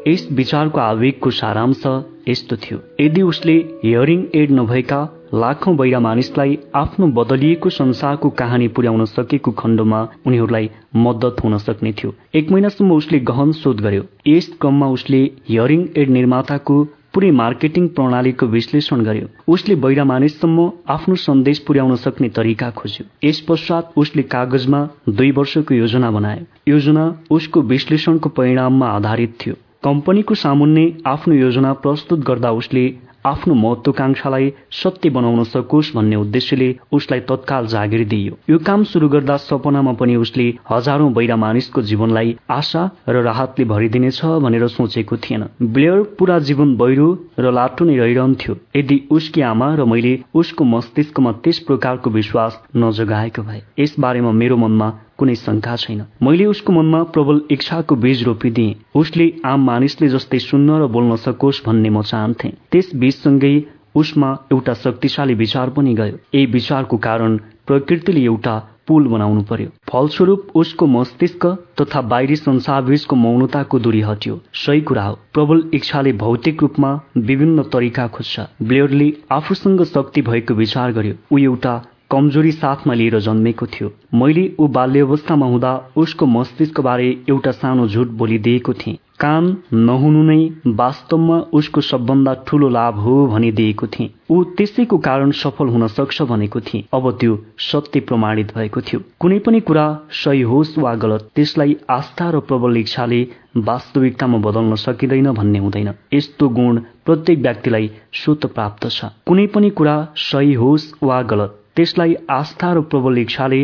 Speaker 1: यस विचारको आवेगको सारांश यस्तो थियो। यदि उसले हियरिङ एड नभएका लाखौं बहिरा मानिसलाई आफ्नो बदलिएको संसारको कहानी पुर्याउन सकेको खण्डमा उनीहरूलाई मद्दत हुन सक्ने थियो। एक महिनासम्म उसले गहन शोध गर्यो। यस क्रममा उसले हियरिङ एड निर्माताको पुरै मार्केटिङ प्रणालीको विश्लेषण गर्यो। उसले बहिरा मानिससम्म आफ्नो सन्देश पुर्याउन सक्ने तरिका खोज्यो। यस पश्चात उसले कागजमा दुई वर्षको योजना बनायो। योजना उसको विश्लेषणको परिणाममा आधारित थियो। कम्पनीको सामुन्ने आफ्नो योजना प्रस्तुत गर्दा उसले आफ्नो महत्वाकांक्षालाई सत्य बनाउन सकोस् भन्ने उद्देश्यले उसलाई तत्काल जागिर दिइयो। यो काम सुरु गर्दा सपनामा पनि उसले हजारौं बैरा मानिसको जीवनलाई आशा र राहतले भरिदिनेछ भनेर सोचेको थिएन। ब्लेयर पूरा जीवन बैरो र लाटो नै रहिरहन्थ्यो। यदि उसकी आमा र मैले उसको मस्तिष्कमा त्यस प्रकारको विश्वास नजगाएको भए यस बारेमा मेरो मनमा कुनै शङ्का छैन। मैले उसको मनमा प्रबल इच्छाको बीज रोपिदिए। उसले आम मानिसले जस्तै सुन्न र बोल्न सकोस् भन्ने म चाहन्थे। त्यस बीजसँगै उसमा एउटा शक्तिशाली विचार पनि गयो। यही विचारको कारण प्रकृतिले एउटा पुल बनाउनु पर्यो। फलस्वरूप उसको मस्तिष्क तथा बाहिरी संसारबीचको मौनताको दूरी हट्यो। सही कुरा हो। प्रबल इच्छाले भौतिक रूपमा विभिन्न तरिका खोज्छ। ब्लेयरले आफूसँग शक्ति भएको विचार गर्यो। ऊ एउटा कमजोरी साथमा लिएर जन्मेको थियो। मैले ऊ बाल्य अवस्थामा हुँदा उसको मस्तिष्कबारे एउटा सानो झुट बोलिदिएको थिएँ। कान नहुनु नै वास्तवमा उसको सबभन्दा ठूलो लाभ हो भनिदिएको थिएँ। ऊ त्यसैको कारण सफल हुन सक्छ भनेको थिएँ। अब त्यो सत्य प्रमाणित भएको थियो। कुनै पनि कुरा सही होस् वा गलत त्यसलाई आस्था र प्रबल इच्छाले वास्तविकतामा बदल्न सकिँदैन भन्ने हुँदैन। यस्तो गुण प्रत्येक व्यक्तिलाई स्वत प्राप्त छ। कुनै पनि कुरा सही होस् वा गलत त्यसलाई आस्था र प्रबल इच्छाले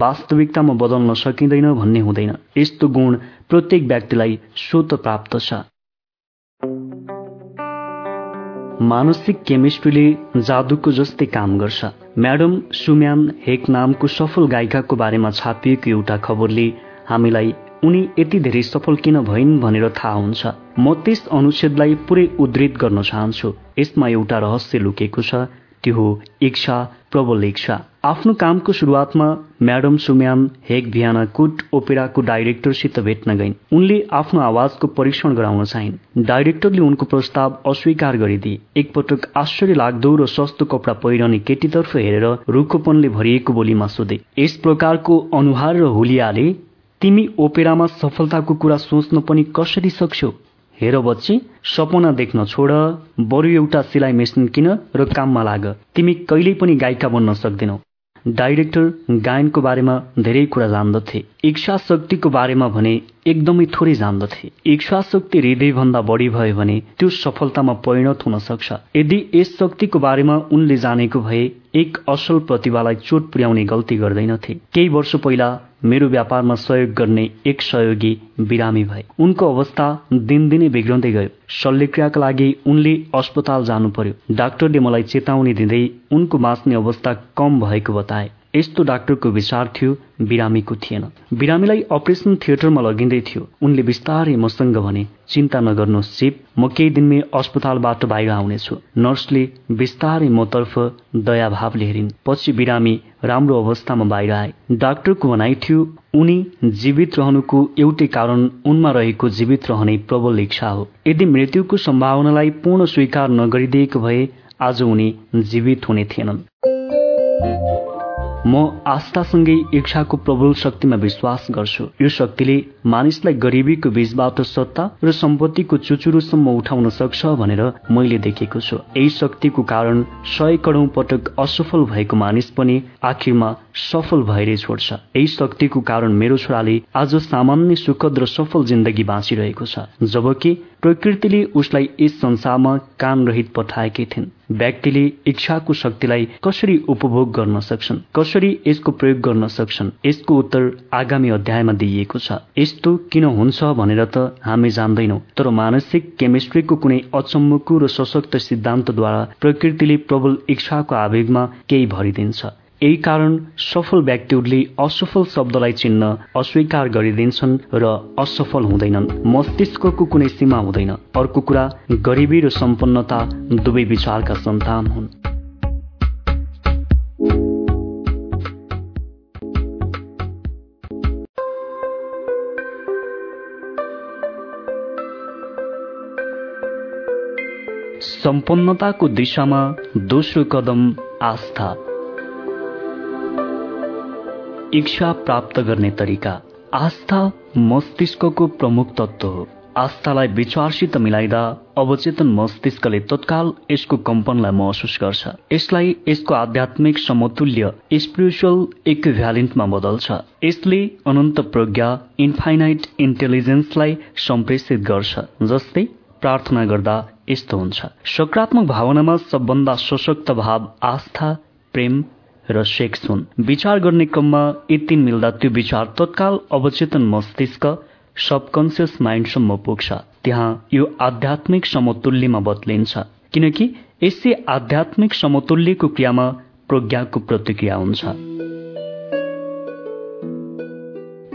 Speaker 1: वास्तविकतामा बदल्न सकिँदैन भन्ने हुँदैन। यस्तो गुण प्रत्येक व्यक्तिलाई स्वत प्राप्त छ। मानसिक केमिस्ट्रीले जादुको जस्तै काम गर्छ। म्याडम सुम्यान हेक नामको सफल गायिकाको बारेमा छापिएको एउटा खबरले हामीलाई उनी यति धेरै सफल किन भइन् भनेर थाहा हुन्छ। म त्यस अनुच्छेदलाई पुरै उद्धित गर्न चाहन्छु। यसमा एउटा रहस्य लुकेको छ। त्यो हो इच्छा प्रबल इच्छा आफ्नो कामको सुरुवातमा म्याडम सुम्यान हेक भियाना कुट ओपेराको डाइरेक्टरसित भेट्न गइन्। उनले आफ्नो आवाजको परीक्षण गराउन चाहिन् डाइरेक्टरले उनको प्रस्ताव अस्वीकार गरिदिए। एकपटक आश्चर्य लाग्दो र सस्तो कपडा पहिरने केटीतर्फ हेरेर रुखोपनले भरिएको बोलीमा सोधे यस प्रकारको अनुहार र हुलियाले तिमी ओपेरामा सफलताको कुरा सोच्न पनि कसरी सक्छौ? हेर बच्ची सपना देख्न छोड बरु एउटा सिलाइ मेसिन किन र काममा लाग। तिमी कहिल्यै पनि गायिका बन्न सक्दैनौ। डाइरेक्टर गायनको बारेमा धेरै कुरा जान्दथे। इच्छा शक्तिको बारेमा भने एकदमै थोरै जान्दथे। इच्छा शक्ति हृदयभन्दा बढी भयो भने त्यो सफलतामा परिणत हुन सक्छ। यदि यस शक्तिको बारेमा उनले जानेको भए एक असल प्रतिभालाई चोट पुर्याउने गल्ती गर्दैनथे। केही वर्ष पहिला मेरो व्यापारमा सहयोग गर्ने एक सहयोगी बिरामी भए। उनको अवस्था दिनदिनै बिग्रँदै गयो। शल्यक्रियाका लागि उनले अस्पताल जानु पर्यो। डाक्टरले मलाई चेतावनी दिँदै उनको बाँच्ने अवस्था कम भएको बताए। यस्तो डाक्टरको विचार थियो बिरामीको थिएन। बिरामीलाई अपरेसन थिएटरमा लगिँदै थियो। उनले बिस्तारै मसँग भने चिन्ता नगर्नुहोस् सिप म केही दिनमै अस्पतालबाट बाहिर आउनेछु। नर्सले बिस्तारै मतर्फ दयाभावले हेरिन्। पछि बिरामी राम्रो अवस्थामा बाहिर आए। डाक्टरको भनाइ थियो उनी जीवित रहनुको एउटै कारण उनमा रहेको जीवित रहने प्रबल इच्छा हो। यदि मृत्युको सम्भावनालाई पूर्ण स्वीकार नगरिदिएको भए आज उनी जीवित हुने थिएनन्। म आस्थासँगै इच्छाको प्रबल शक्तिमा विश्वास गर्छु। यो शक्तिले मानिसलाई गरिबीको बीचबाट सत्ता र सम्पत्तिको चुचुरोसम्म उठाउन सक्छ भनेर मैले देखेको छु। यही शक्तिको कारण सय करोड पटक असफल भएको मानिस पनि आखिरमा सफल भएरै छोड्छ। यही शक्तिको कारण मेरो छोराले आज सामान्य सुखद र सफल जिन्दगी बाँचिरहेको छ। जबकि प्रकृतिले उसलाई यस संसारमा कान रहित पठाएकी थिइन्। व्यक्तिले इच्छाको शक्तिलाई कसरी उपभोग गर्न सक्छन्? कसरी यसको प्रयोग गर्न सक्छन्? यसको उत्तर आगामी अध्यायमा दिइएको छ। यस्तो किन हुन्छ भनेर त हामी जान्दैनौ तर मानसिक केमिस्ट्रीको कुनै अचम्मको र सशक्त सिद्धान्तद्वारा प्रकृतिले प्रबल इच्छाको आवेगमा केही भरिदिन्छ। यही कारण सफल व्यक्तिहरूले असफल शब्दलाई चिन्न अस्वीकार गरिदिन्छन् र असफल हुँदैनन्। मस्तिष्कको कुनै सीमा हुँदैन। अर्को कुरा गरिबी र सम्पन्नता दुवै विचारका सन्तान हुन्। सम्पन्नताको दिशामा दोस्रो कदम आस्था। इच्छा प्राप्त गर्ने तरिका। आस्था मस्तिष्कको प्रमुख तत्व हो। आस्थालाई विचारसित मिलाइदा अवचेतन मस्तिष्कले तत्काल यसको कम्पनलाई महसुस गर्छ। यसलाई यसको आध्यात्मिक समतुल्य स्पिरिचुअल इक्भ्यालेन्टमा बदल्छ। यसले अनन्त प्रज्ञा इन्फाइनाइट इन्टेलिजेन्सलाई सम्प्रेषित गर्छ जस्तै प्रार्थना गर्दा यस्तो हुन्छ। सकारात्मक भावनामा सबभन्दा सशक्त भाव आस्था प्रेम र सेक्स हुन् विचार गर्ने क्रममा यी तीन मिल्दा त्यो विचार तत्काल अवचेतन मस्तिष्क सबकन्सियस माइन्डसम्म पुग्छ। त्यहाँ यो आध्यात्मिक समतुल्यमा बदलिन्छ किनकि यसै आध्यात्मिक समतुल्यको क्रियामा प्रज्ञाको प्रतिक्रिया हुन्छ।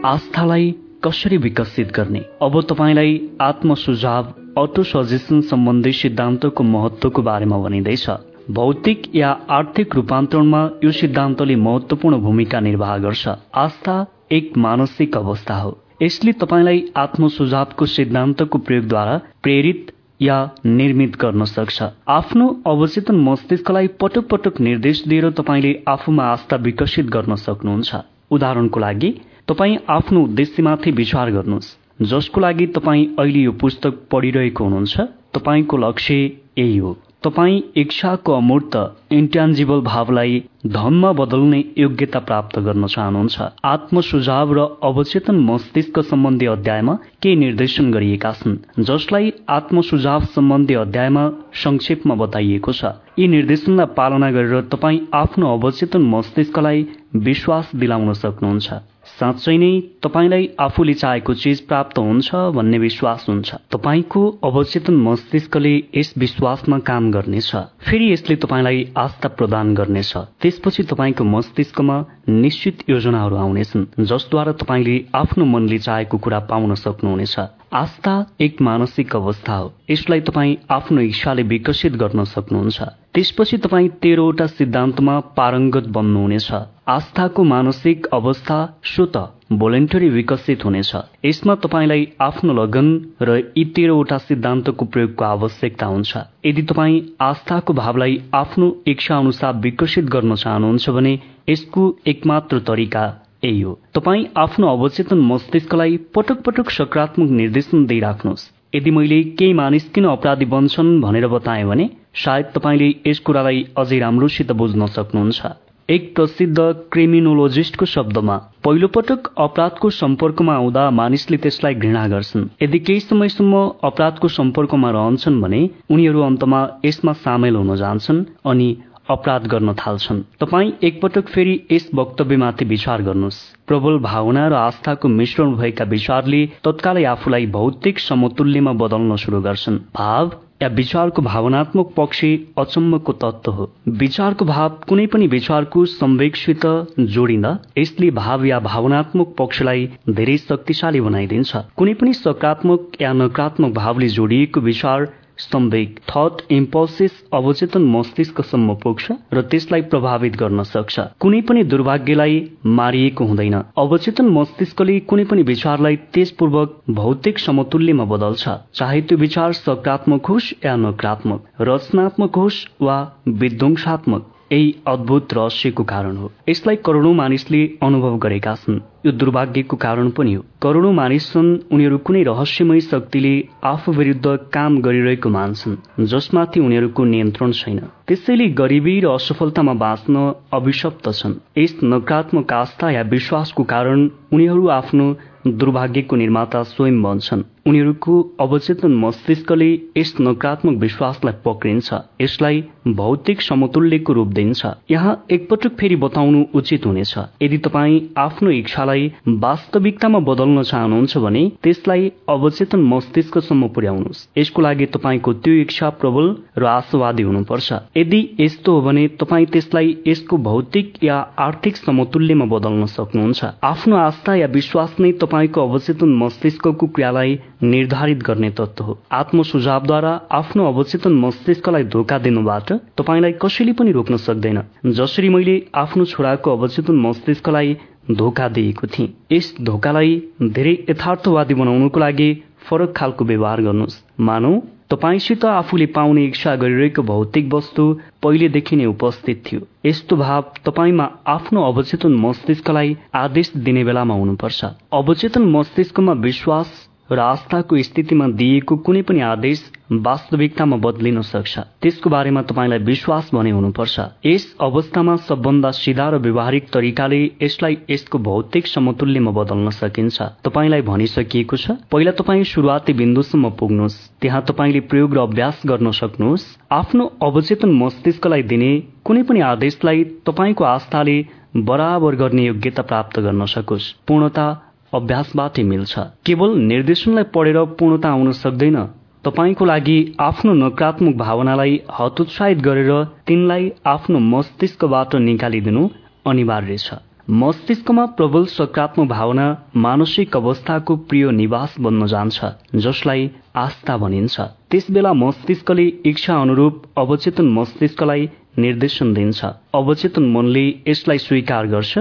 Speaker 1: आस्थालाई कसरी विकसित गर्ने? अब तपाईँलाई आत्मसुझाव अटो सजेसन सम्बन्धी सिद्धान्तको महत्वको बारेमा भनिँदैछ। भौतिक या आर्थिक रूपान्तरणमा यो सिद्धान्तले महत्वपूर्ण भूमिका निर्वाह गर्छ। आस्था एक मानसिक अवस्था हो। यसले तपाईँलाई आत्मसुझावको सिद्धान्तको प्रयोगद्वारा प्रेरित या निर्मित गर्न सक्छ। आफ्नो अवचेतन मस्तिष्कलाई पटक पटक निर्देश दिएर तपाईँले आफूमा आस्था विकसित गर्न सक्नुहुन्छ। उदाहरणको लागि तपाईँ आफ्नो उद्देश्यमाथि विचार गर्नुहोस्। जसको लागि तपाईँ अहिले यो पुस्तक पढिरहेको हुनुहुन्छ तपाईँको लक्ष्य यही हो। तपाईँ इच्छाको अमूर्त इन्ट्यान्जिबल भावलाई धनमा बदल्ने योग्यता प्राप्त गर्न चाहनुहुन्छ। आत्म सुझाव र अवचेतन मस्तिष्क सम्बन्धी अध्यायमा केही निर्देशन गरिएका छन् जसलाई आत्म सुझाव सम्बन्धी अध्यायमा संक्षेपमा बताइएको छ। यी निर्देशनलाई पालना गरेर तपाईँ आफ्नो अवचेतन मस्तिष्कलाई विश्वास दिलाउन सक्नुहुन्छ। साँच्चै नै तपाईँलाई आफूले चाहेको चिज प्राप्त हुन्छ भन्ने विश्वास हुन्छ। तपाईँको अवचेतन मस्तिष्कले यस विश्वासमा काम गर्नेछ। फेरि यसले तपाईँलाई आस्था प्रदान गर्नेछ। त्यसपछि तपाईँको मस्तिष्कमा निश्चित योजनाहरू आउनेछन् जसद्वारा तपाईँले आफ्नो मनले चाहेको कुरा पाउन सक्नुहुनेछ। आस्था एक मानसिक अवस्था हो। यसलाई तपाईँ आफ्नो इच्छाले विकसित गर्न सक्नुहुन्छ। त्यसपछि तपाईँ तेह्रवटा सिद्धान्तमा पारङ्गत बन्नुहुनेछ। आस्थाको मानसिक अवस्था स्वत भोलिन्टरी विकसित हुनेछ। यसमा तपाईँलाई आफ्नो लगन र यी तेह्रवटा सिद्धान्तको प्रयोगको आवश्यकता हुन्छ। यदि तपाईँ आस्थाको भावलाई आफ्नो इच्छा अनुसार विकसित गर्न चाहनुहुन्छ भने यसको एकमात्र तरिका यही हो। तपाईँ आफ्नो अवचेतन मस्तिष्कलाई पटक पटक सकारात्मक निर्देशन दिइराख्नुहोस्। यदि मैले केही मानिस किन अपराधी बन्छन् भनेर बताएँ भने सायद तपाईँले यस कुरालाई अझै राम्रोसित बुझ्न सक्नुहुन्छ। एक प्रसिद्ध क्रिमिनोलोजिस्टको शब्दमा पहिलो पटक अपराधको सम्पर्कमा आउँदा मानिसले त्यसलाई घृणा गर्छन्। यदि केही समयसम्म अपराधको सम्पर्कमा रहन्छन् भने उनीहरू अन्तमा यसमा सामेल हुन जान्छन् अनि अपराध गर्न थाल्छन्। तपाईँ एकपटक फेरि यस वक्तव्यमाथि विचार गर्नुहोस्। प्रबल भावना र आस्थाको मिश्रण भएका विचारले तत्कालै आफूलाई भौतिक समतुल्यमा बदल्न सुरु गर्छन्। भाव या विचारको भावनात्मक पक्ष अचम्मको तत्व हो। विचारको भाव कुनै पनि विचारको संवेगसित जोडिँदा यसले भाव या भावनात्मक पक्षलाई धेरै शक्तिशाली बनाइदिन्छ। कुनै पनि सकारात्मक या नकारात्मक भावले जोडिएको विचार स्तम्भिक थट इम्पल्सिस अवचेतन मस्तिष्कसम्म पुग्छ र त्यसलाई प्रभावित गर्न सक्छ। कुनै पनि दुर्भाग्यलाई मारिएको हुँदैन। अवचेतन मस्तिष्कले कुनै पनि विचारलाई तेजपूर्वक भौतिक समतुल्यमा बदल्छ। चाहे त्यो विचार सकारात्मक होस् या नकारात्मक रचनात्मक होस् वा विध्वंसात्मक। यही अद्भुत रहस्यको कारण हो। यसलाई करोडौं मानिसले अनुभव गरेका छन्। यो दुर्भाग्यको कारण पनि हो। करोडौं मानिस छन् उनीहरू कुनै रहस्यमय शक्तिले आफू विरुद्ध काम गरिरहेको मान्छन् जसमाथि उनीहरूको नियन्त्रण छैन। त्यसैले गरिबी र असफलतामा बाँच्न अभिशप्त छन्। यस नकारात्मक आस्था या विश्वासको कारण उनीहरू आफ्नो दुर्भाग्यको निर्माता स्वयं बन्छन्। उनीहरूको अवचेतन मस्तिष्कले यस नकारात्मक विश्वासलाई पक्रिन्छ। यसलाई भौतिक समतुल्यको रूप दिन्छ। यहाँ एकपटक फेरि बताउनु उचित हुनेछ। यदि तपाईँ आफ्नो इच्छालाई वास्तविकतामा बदल्न चाहनुहुन्छ भने त्यसलाई अवचेतन मस्तिष्कसम्म पुर्याउनुहोस्। यसको लागि तपाईँको त्यो इच्छा प्रबल र आशावादी हुनुपर्छ। यदि यस्तो हो भने तपाईँ त्यसलाई यसको भौतिक या आर्थिक समतुल्यमा बदल्न सक्नुहुन्छ। आफ्नो आस्था या विश्वास नै तपाईँको अवचेतन मस्तिष्कको क्रियालाई निर्धारित गर्ने तत्व हो। आत्म सुझावद्वारा आफ्नो अवचेतन मस्तिष्कलाई धोका दिनुबाट तपाईँलाई कसैले पनि रोक्न सक्दैन। जसरी मैले आफ्नो छोराको अवचेतन मस्तिष्कलाई धोका दिएको थिएँ यस धोकालाई धेरै यथार्थवादी बनाउनुको लागि फरक खालको व्यवहार गर्नुहोस्। मानौ तपाईँसित आफूले पाउने इच्छा गरिरहेको भौतिक वस्तु पहिलेदेखि नै उपस्थित थियो। यस्तो भाव तपाईँमा आफ्नो अवचेतन मस्तिष्कलाई आदेश दिने बेलामा हुनुपर्छ। अवचेतन मस्तिष्कमा विश्वास र आस्थाको स्थितिमा दिएको कुनै पनि आदेश वास्तविकतामा बदलिन सक्छ। त्यसको बारेमा तपाईँलाई विश्वास भने हुनुपर्छ। यस अवस्थामा सबभन्दा सिधा र व्यवहारिक तरिकाले यसलाई यसको भौतिक समतुल्यमा बदल्न सकिन्छ। तपाईँलाई भनिसकिएको छ पहिला तपाईँ सुरुवाती बिन्दुसम्म पुग्नुहोस्। त्यहाँ तपाईँले प्रयोग र अभ्यास गर्न सक्नुहोस्। आफ्नो अवचेतन मस्तिष्कलाई दिने कुनै पनि आदेशलाई तपाईँको आस्थाले बराबर गर्ने योग्यता प्राप्त गर्न सकोस्। पूर्णता अभ्यासबाटै मिल्छ केवल निर्देशनलाई पढेर पूर्णता आउन सक्दैन। तपाईँको लागि आफ्नो नकारात्मक भावनालाई हतोत्साहित गरेर तिनलाई आफ्नो मस्तिष्कबाट निकालिदिनु अनिवार्य छ। मस्तिष्कमा प्रबल सकारात्मक भावना मानसिक अवस्थाको प्रिय निवास बन्न जान्छ जसलाई आस्था भनिन्छ। त्यसबेला मस्तिष्कले इच्छा अनुरूप अवचेतन मस्तिष्कलाई निर्देशन दिन्छ। अवचेतन मनले यसलाई स्वीकार गर्छ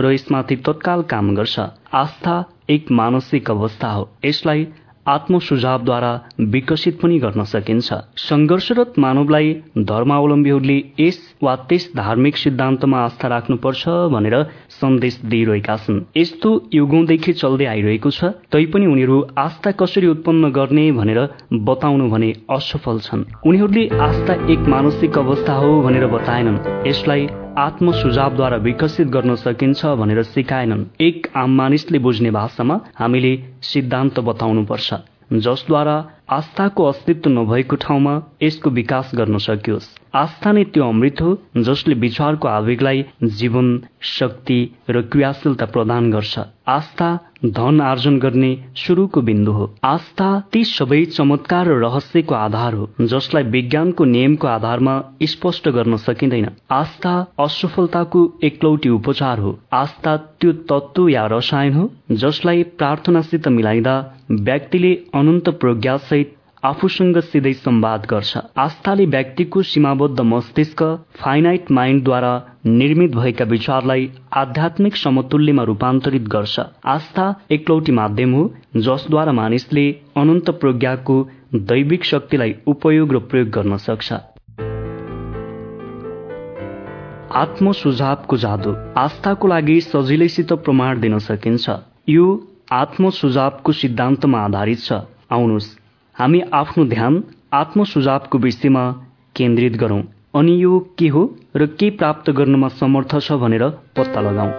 Speaker 1: र यसमाथि तत्काल काम गर्छ। आस्था एक मानसिक अवस्था हो। यसलाई आत्म सुझावद्वारा विकसित पनि गर्न सकिन्छ। संघर्षरत मानवलाई धर्मावलम्बीहरूले यस वा त्यस धार्मिक सिद्धान्तमा आस्था राख्नुपर्छ भनेर सन्देश दिइरहेका छन्। यस्तो युगौंदेखि चल्दै आइरहेको छ तैपनि उनीहरू आस्था कसरी उत्पन्न गर्ने भनेर बताउनु भने असफल छन्। उनीहरूले आस्था एक मानसिक अवस्था हो भनेर बताएनन्। यसलाई आत्म सुझावद्वारा विकसित गर्न सकिन्छ भनेर सिकाएनन्। एक आम मानिसले बुझ्ने भाषामा हामीले सिद्धान्त बताउनुपर्छ जसद्वारा आस्थाको अस्तित्व नभएको ठाउँमा यसको विकास गर्न सकियोस्। आस्था नै त्यो अमृत हो जसले विचारको आवेगलाई जीवन शक्ति र क्रियाशीलता प्रदान गर्छ। आस्था धन आर्जन गर्ने सुरुको बिन्दु हो। आस्था ती सबै चमत्कार र रहस्यको आधार हो जसलाई विज्ञानको नियमको आधारमा स्पष्ट गर्न सकिँदैन। आस्था असफलताको एकलौटी उपचार हो। आस्था त्यो तत्व या रसायन हो जसलाई प्रार्थनासित मिलाइदा व्यक्तिले अनन्त प्रज्ञासहित आफूसँग सिधै संवाद गर्छ। आस्थाले व्यक्तिको सीमाबद्ध मस्तिष्क फाइनाइट माइन्डद्वारा निर्मित भएका विचारलाई आध्यात्मिक समतुल्यमा रूपान्तरित गर्छ। आस्था एकलौटी माध्यम हो जसद्वारा मानिसले अनन्त प्रज्ञाको दैविक शक्तिलाई उपयोग र प्रयोग गर्न सक्छ। आत्म सुझावको जादु। आस्थाको लागि सजिलैसित प्रमाण दिन सकिन्छ। यो आत्म सुझावको सिद्धान्तमा आधारित छ। आउनुहोस्। हामी आफ्नो ध्यान आत्म सुझावको विषयमा केन्द्रित गरौं। अनि यो के हो र के प्राप्त गर्नमा समर्थ छ भनेर पत्ता लगाऊ।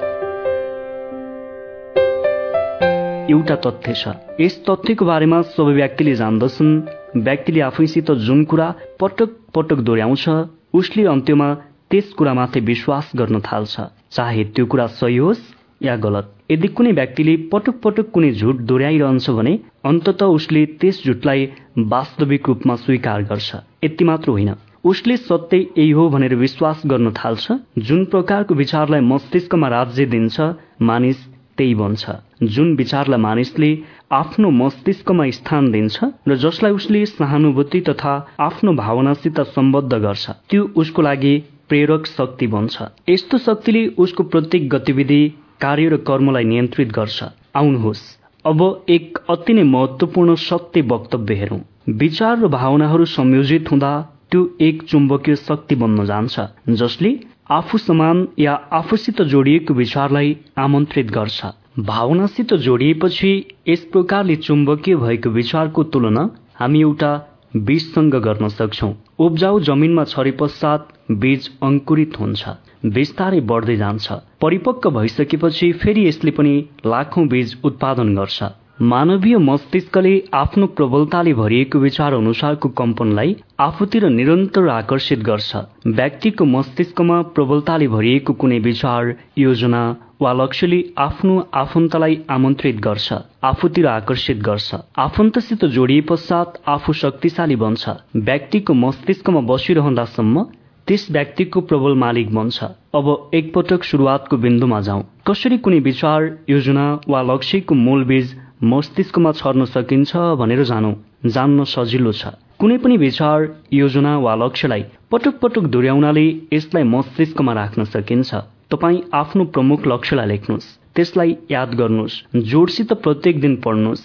Speaker 1: एउटा तथ्य छ। यस तथ्यको बारेमा सबै व्यक्तिले जान्दछन्। व्यक्तिले आफैसित जुन कुरा पटक पटक दोहोऱ्याउँछ उसले अन्त्यमा त्यस कुरामाथि विश्वास गर्न थाल्छ। चाहे त्यो कुरा सही होस् या गलत। यदि कुनै व्यक्तिले पटक पटक कुनै झुट दोहोऱ्याइरहन्छ भने अन्तत उसले त्यस झुटलाई वास्तविक रूपमा स्वीकार गर्छ। यति मात्र होइन। उसले सत्य यही हो भनेर विश्वास गर्न थाल्छ। जुन प्रकारको विचारलाई मस्तिष्कमा राज्य दिन्छ मानिस त्यही बन्छ। जुन विचारलाई मानिसले आफ्नो मस्तिष्कमा स्थान दिन्छ र जसलाई उसले सहानुभूति तथा आफ्नो भावनासित सम्बद्ध गर्छ त्यो उसको लागि प्रेरक शक्ति बन्छ। यस्तो शक्तिले उसको प्रत्येक गतिविधि कार्य र कर्मलाई नियन्त्रित गर्छ। आउनुहोस्। अब एक अति नै महत्वपूर्ण सत्य वक्तव्य हेरौं। विचार र भावनाहरू संयोजित हुँदा त्यो एक चुम्बकीय शक्ति बन्न जान्छ जसले आफू समान या आफूसित जोडिएको विचारलाई आमन्त्रित गर्छ। भावनासित जोडिएपछि यस प्रकारले चुम्बकीय भएको विचारको तुलना हामी एउटा बीजसँग गर्न सक्छौ। उब्जाउ जमिनमा छरे पश्चात बीज अंकुरित हुन्छ। बिस्तारै बढ्दै जान्छ। परिपक्व भइसकेपछि फेरि यसले पनि लाखौं बीज उत्पादन गर्छ। मानवीय मस्तिष्कले आफ्नो प्रबलताले भरिएको विचार अनुसारको कम्पनलाई आफूतिर निरन्तर आकर्षित गर्छ। व्यक्तिको मस्तिष्कमा प्रबलताले भरिएको कुनै विचार योजना वा लक्ष्यले आफ्नो आफन्तलाई आमन्त्रित गर्छ आफूतिर आकर्षित गर्छ। आफन्तसित जोडिए पश्चात आफू शक्तिशाली बन्छ। व्यक्तिको मस्तिष्कमा बसिरहँदासम्म त्यस व्यक्तिको प्रबल मालिक बन्छ अब एकपटक सुरुवातको बिन्दुमा जाउँ। कसरी कुनै विचार योजना वा लक्ष्यको मूल बीज मस्तिष्कमा छर्न सकिन्छ भनेर जानौ जान्न सजिलो छ। कुनै पनि विचार योजना वा लक्ष्यलाई पटक पटक दोहोऱ्याउनाले यसलाई मस्तिष्कमा राख्न सकिन्छ। तपाईँ आफ्नो प्रमुख लक्ष्यलाई लेख्नुहोस्। त्यसलाई याद गर्नुहोस्। जोडसित प्रत्येक दिन पढ्नुहोस्।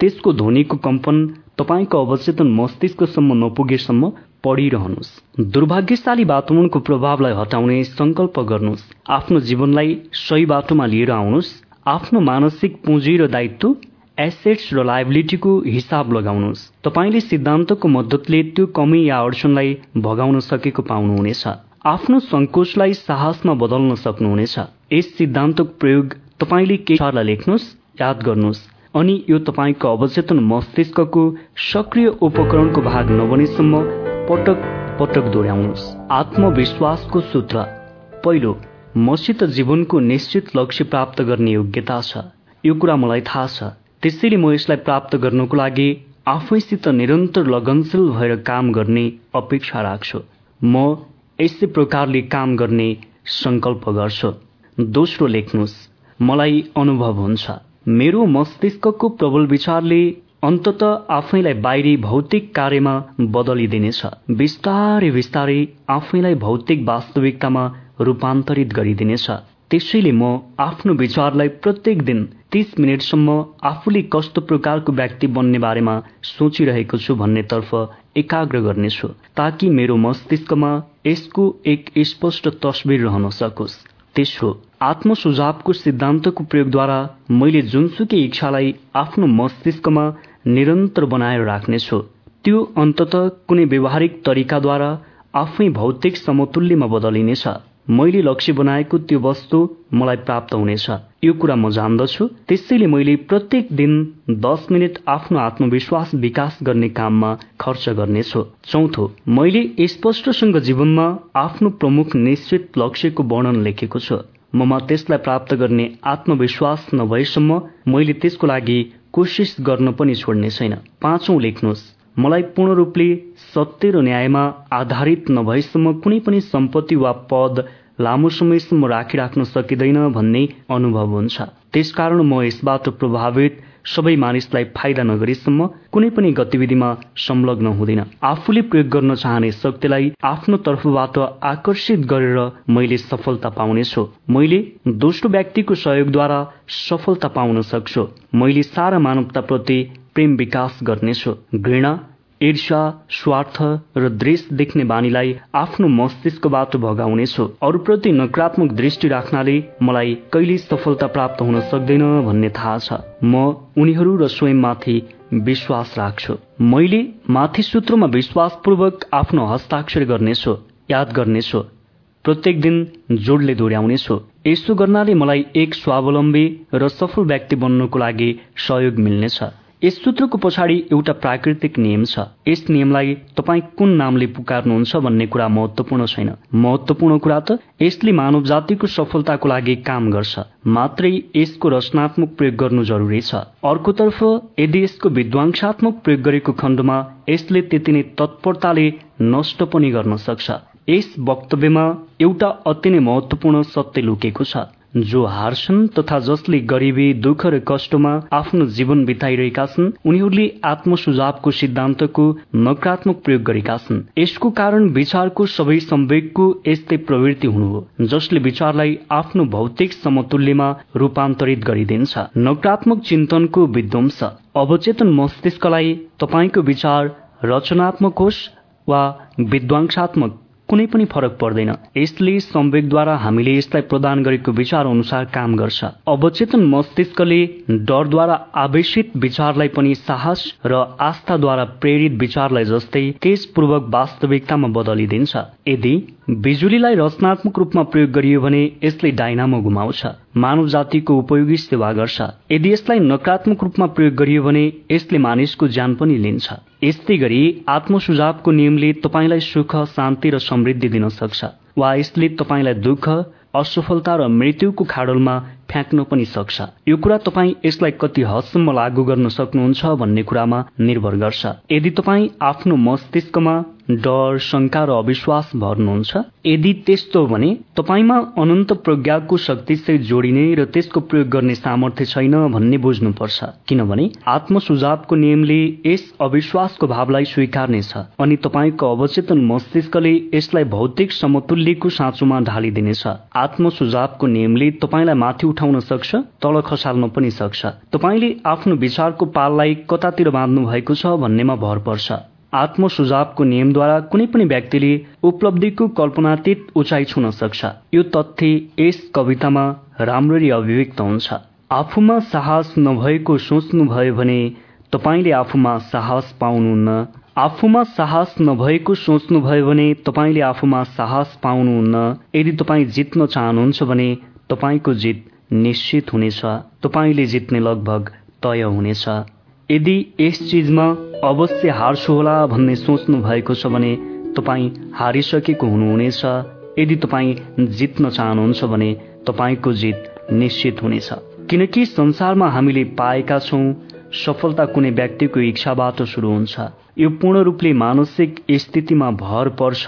Speaker 1: त्यसको ध्वनिको कम्पन तपाईँको अवचेतन मस्तिष्कसम्म नपुगेसम्म पढिरहनुहोस्। दुर्भाग्यशाली वातावरणको प्रभावलाई हटाउने संकल्प गर्नुहोस्। आफ्नो जीवनलाई सही बाटोमा लिएर आउनुहोस्। आफ्नो मानसिक पुँजी र दायित्व एसेट्स र लाइबिलिटीको हिसाब लगाउनुहोस्। तपाईँले सिद्धान्तको मद्दतले त्यो कमी या अडचनलाई भगाउन सकेको पाउनुहुनेछ। आफ्नो सङ्कोचलाई साहसमा बदल्न सक्नुहुनेछ। यस सिद्धान्तको प्रयोग तपाईँले केही लेख्नुहोस् याद गर्नुहोस्। अनि यो तपाईँको अवचेतन मस्तिष्कको सक्रिय उपकरणको भाग नबनेसम्म पटक पटक दोहोऱ्याउनुहोस्। आत्मविश्वासको सूत्र। पहिलो मसित जीवनको निश्चित लक्ष्य प्राप्त गर्ने योग्यता छ। यो कुरा मलाई थाहा छ। त्यसैले म यसलाई प्राप्त गर्नको लागि आफैसित निरन्तर लगनशील भएर काम गर्ने अपेक्षा राख्छु। म यसै प्रकारले काम गर्ने संकल्प गर्छु। दोस्रो लेख्नुहोस्। मलाई अनुभव हुन्छ। मेरो मस्तिष्कको प्रबल विचारले अन्तत आफैलाई बाहिरी भौतिक कार्यमा बदलिदिनेछ। बिस्तारै बिस्तारै आफैलाई भौतिक वास्तविकतामा रूपान्तरित गरिदिनेछ। त्यसैले म आफ्नो विचारलाई प्रत्येक दिन तीस मिनटसम्म आफूले कस्तो प्रकारको व्यक्ति बन्ने बारेमा सोचिरहेको छु भन्नेतर्फ एकाग्र गर्नेछु ताकि मेरो मस्तिष्कमा यसको एक स्पष्ट तस्विर रहन सकोस्। तेस्रो आत्म सुझावको सिद्धान्तको प्रयोगद्वारा मैले जुनसुकै इच्छालाई आफ्नो मस्तिष्कमा निरन्तर बनाएर राख्नेछु। त्यो अन्तत कुनै व्यवहारिक तरिकाद्वारा आफै भौतिक समतुल्यमा बदलिनेछ। मैले लक्ष्य बनाएको त्यो वस्तु मलाई प्राप्त हुनेछ। यो कुरा म जान्दछु। त्यसैले मैले प्रत्येक दिन दस मिनट आफ्नो आत्मविश्वास विकास गर्ने काममा खर्च गर्नेछु। चौथो मैले स्पष्टसँग जीवनमा आफ्नो प्रमुख निश्चित लक्ष्यको वर्णन लेखेको छु। ममा त्यसलाई प्राप्त गर्ने आत्मविश्वास नभएसम्म मैले त्यसको लागि कोसिस गर्न पनि छोड्ने छैन। पाँचौं लेख्नुहोस्। मलाई पूर्ण रूपले सत्य र न्यायमा आधारित नभएसम्म कुनै पनि सम्पत्ति वा पद लामो समयसम्म राखिराख्न सकिँदैन भन्ने अनुभव हुन्छ। त्यसकारण म यसबाट प्रभावित सबै मानिसलाई फाइदा नगरेसम्म कुनै पनि गतिविधिमा संलग्न हुँदैन। आफूले प्रयोग गर्न चाहने शक्तिलाई आफ्नो तर्फबाट आकर्षित गरेर मैले सफलता पाउनेछु। मैले दोस्रो व्यक्तिको सहयोगद्वारा सफलता पाउन सक्छु। मैले सारा मानवताप्रति प्रेम विकास गर्नेछु। घृणा ईर्षा स्वार्थ र द्वेष देख्ने बानीलाई आफ्नो मस्तिष्कबाट भगाउनेछु। अरूप्रति नकारात्मक दृष्टि राख्नाले मलाई कहिले सफलता प्राप्त हुन सक्दैन भन्ने थाहा छ। म उनीहरू र स्वयंमाथि विश्वास राख्छु। मैले माथि सूत्रमा विश्वासपूर्वक आफ्नो हस्ताक्षर गर्नेछु याद गर्नेछु प्रत्येक दिन जोडले दोहोऱ्याउनेछु। यसो गर्नाले मलाई एक स्वावलम्बी र सफल व्यक्ति बन्नको लागि सहयोग मिल्नेछ। यस सूत्रको पछाडि एउटा प्राकृतिक नियम छ। यस नियमलाई तपाईँ कुन नामले पुकार्नुहुन्छ भन्ने कुरा महत्वपूर्ण छैन। महत्वपूर्ण कुरा त यसले मानव जातिको सफलताको लागि काम गर्छ। मात्रै यसको रचनात्मक प्रयोग गर्नु जरुरी छ। अर्कोतर्फ यदि यसको विद्वांसात्मक प्रयोग गरेको खण्डमा यसले त्यति नै तत्परताले नष्ट पनि गर्न सक्छ। यस वक्तव्यमा एउटा अति नै महत्वपूर्ण सत्य लुकेको छ। जो हार्छन् तथा जसले गरिबी दुःख र कष्टमा आफ्नो जीवन बिताइरहेका छन् उनीहरूले आत्म सुझावको सिद्धान्तको नकारात्मक प्रयोग गरेका छन्। यसको कारण विचारको सबै संवेगको यस्तै प्रवृत्ति हुनु हो जसले विचारलाई आफ्नो भौतिक समतुल्यमा रूपान्तरित गरिदिन्छ। नकारात्मक चिन्तनको विध्वंस। अवचेतन मस्तिष्कलाई तपाईँको विचार रचनात्मक होस् वा विद्वांसात्मक कुनै पनि फरक पर्दैन। यसले संवेगद्वारा हामीले यसलाई प्रदान गरेको विचार अनुसार काम गर्छ। अवचेतन मस्तिष्कले डरद्वारा आवेशित विचारलाई पनि साहस र आस्थाद्वारा प्रेरित विचारलाई जस्तै तेजपूर्वक वास्तविकतामा बदलिदिन्छ। यदि बिजुलीलाई रचनात्मक रूपमा प्रयोग गरियो भने यसले डाइनामो घुमाउँछ मानव जातिको उपयोगी सेवा गर्छ। यदि यसलाई नकारात्मक रूपमा प्रयोग गरियो भने यसले मानिसको ज्यान पनि लिन्छ। यस्तै गरी आत्मसुझावको नियमले तपाईँलाई सुख शान्ति र समृद्धि दिन सक्छ वा यसले तपाईँलाई दुःख असफलता र मृत्युको खाडलमा फ्याँक्न पनि सक्छ। यो कुरा तपाईँ यसलाई कति हदसम्म लागू गर्न सक्नुहुन्छ भन्ने कुरामा निर्भर गर्छ। यदि तपाईँ आफ्नो मस्तिष्कमा डर शङ्का र अविश्वास भर्नुहुन्छ। यदि त्यस्तो भने तपाईँमा अनन्त प्रज्ञाको शक्तिसहित जोडिने र त्यसको प्रयोग गर्ने सामर्थ्य छैन भन्ने बुझ्नुपर्छ। किनभने आत्मसुझावको नियमले यस अविश्वासको भावलाई स्वीकार्नेछ अनि तपाईँको अवचेतन मस्तिष्कले यसलाई भौतिक समतुल्यको साँचोमा ढालिदिनेछ। आत्मसुझावको नियमले तपाईँलाई माथि उठाउन सक्छ तल खसाल्न पनि सक्छ। तपाईँले आफ्नो विचारको पाललाई कतातिर बाँध्नु भएको छ भन्नेमा भर पर्छ। आत्मसुझावको नियमद्वारा कुनै पनि व्यक्तिले उपलब्धिको कल्पनातीत उचाइ छुन सक्छ। यो तथ्य यस कवितामा राम्ररी अभिव्यक्त हुन्छ। आफूमा साहस नभएको सोच्नुभयो भने तपाईँले आफूमा साहस पाउनुहुन्न। आफूमा साहस नभएको सोच्नुभयो भने तपाईँले आफूमा साहस पाउनुहुन्न। यदि तपाईँ जित्न चाहनुहुन्छ भने तपाईँको जित निश्चित हुनेछ। तपाईँले जित्ने लगभग तय हुनेछ। यदि यस चिजमा अवश्य हार्छु होला भन्ने सोच्नु भएको छ भने तपाईँ हारिसकेको हुनुहुनेछ। यदि तपाईँ जित्न चाहनुहुन्छ भने तपाईँको जित निश्चित हुनेछ। किनकि संसारमा हामीले पाएका छौँ सफलता कुनै व्यक्तिको इच्छाबाट सुरु हुन्छ। यो पूर्ण रूपले मानसिक स्थितिमा भर पर्छ।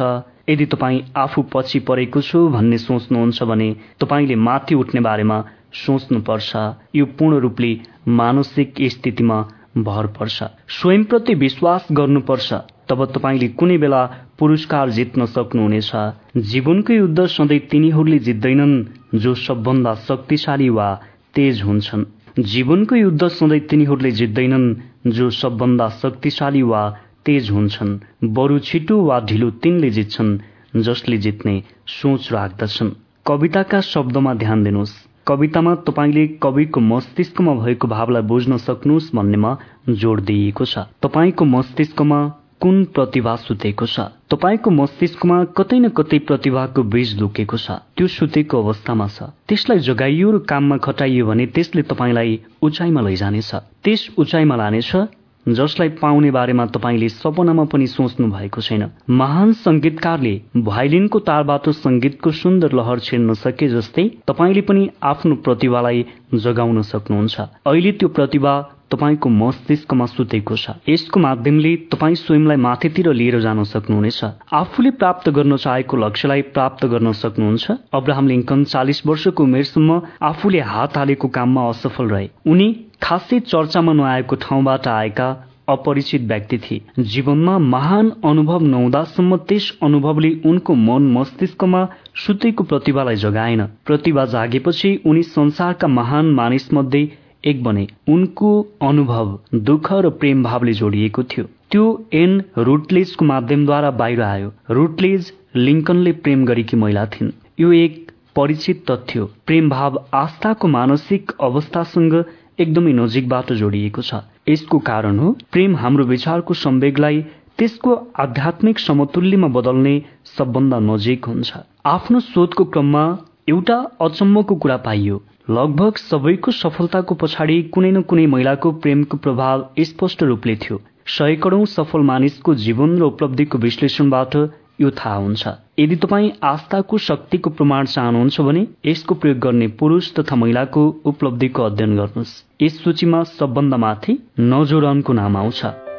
Speaker 1: यदि तपाईँ आफू पछि परेको छु भन्ने सोच्नुहुन्छ भने तपाईँले माथि उठ्ने बारेमा सोच्नुपर्छ। यो पूर्ण रूपले मानसिक स्थितिमा भर पर्छ। स्वयंप्रति विश्वास गर्नुपर्छ। तब तपाईँले कुनै बेला पुरस्कार जित्न सक्नुहुनेछ। जीवनको युद्ध सधैँ तिनीहरूले जित्दैनन् जो सबभन्दा शक्तिशाली वा तेज हुन्छन्। जीवनको युद्ध सधैँ तिनीहरूले जित्दैनन् जो सबभन्दा शक्तिशाली वा तेज हुन्छन्। बरु छिटो वा ढिलो तिनले जित्छन् जसले जित्ने सोच राख्दछन्। कविताका शब्दमा ध्यान दिनुहोस्। कवितामा तपाईँले कविको मस्तिष्कमा भएको भावलाई बुझ्न सक्नुहोस् भन्नेमा जोड दिइएको छ। तपाईँको मस्तिष्कमा कुन प्रतिभा सुतेको छ? तपाईँको मस्तिष्कमा कतै न कतै प्रतिभाको बीज लुकेको छ। त्यो सुतेको अवस्थामा छ। त्यसलाई जगाइयो र काममा खटाइयो भने त्यसले तपाईँलाई उचाइमा लैजानेछ। त्यस उचाइमा लानेछ जसलाई पाउने बारेमा तपाईँले सपनामा पनि सोच्नु भएको छैन। महान संगीतकारले भाइलिनको तारबाट संगीतको सुन्दर लहर छेड्न सके जस्तै तपाईँले पनि आफ्नो प्रतिभालाई जगाउन सक्नुहुन्छ। अहिले त्यो प्रतिभा तपाईँको मस्तिष्कमा सुतेको छ। यसको माध्यमले तपाईँ स्वयंलाई माथितिर लिएर जान सक्नुहुनेछ। आफूले प्राप्त गर्न चाहेको लक्ष्यलाई प्राप्त गर्न सक्नुहुन्छ। अब्राहम लिङ्कन चालिस वर्षको उमेरसम्म आफूले हात हालेको काममा असफल रहे। उनी खासै चर्चामा नआएको ठाउँबाट आएका अपरिचित व्यक्ति थिए। जीवनमा महान अनुभव नहुँदासम्म त्यस अनुभवले उनको मन मस्तिष्कमा सुतेको प्रतिभालाई जगाएन। प्रतिभा जागेपछि उनी संसारका महान मानिस मध्ये एक बने। उनको अनुभव दुःख र प्रेम भावले जोडिएको थियो। त्यो एन रुटलेजको माध्यमद्वारा बाहिर आयो। रुटलेज लिङ्कनले प्रेम गरेकी महिला थिइन्। यो एक परिचित तथ्य प्रेम भाव आस्थाको मानसिक अवस्थासँग एकदमै नजिकबाट जोडिएको छ। यसको कारण हो प्रेम हाम्रो विचारको संवेगलाई त्यसको आध्यात्मिक समतुल्यमा बदल्ने सबभन्दा नजिक हुन्छ। आफ्नो शोधको क्रममा एउटा अचम्मको कुरा पाइयो। लगभग सबैको सफलताको पछाडि कुनै न कुनै महिलाको प्रेमको प्रभाव स्पष्ट रूपले थियो। सयकडौं सफल मानिसको जीवन र उपलब्धिको विश्लेषणबाट यो थाहा हुन्छ। यदि तपाईँ आस्थाको शक्तिको प्रमाण चाहनुहुन्छ भने यसको प्रयोग गर्ने पुरुष तथा महिलाको उपलब्धिको अध्ययन गर्नुहोस्। यस सूचीमा सबभन्दा माथि नजोरनको नाम आउँछ।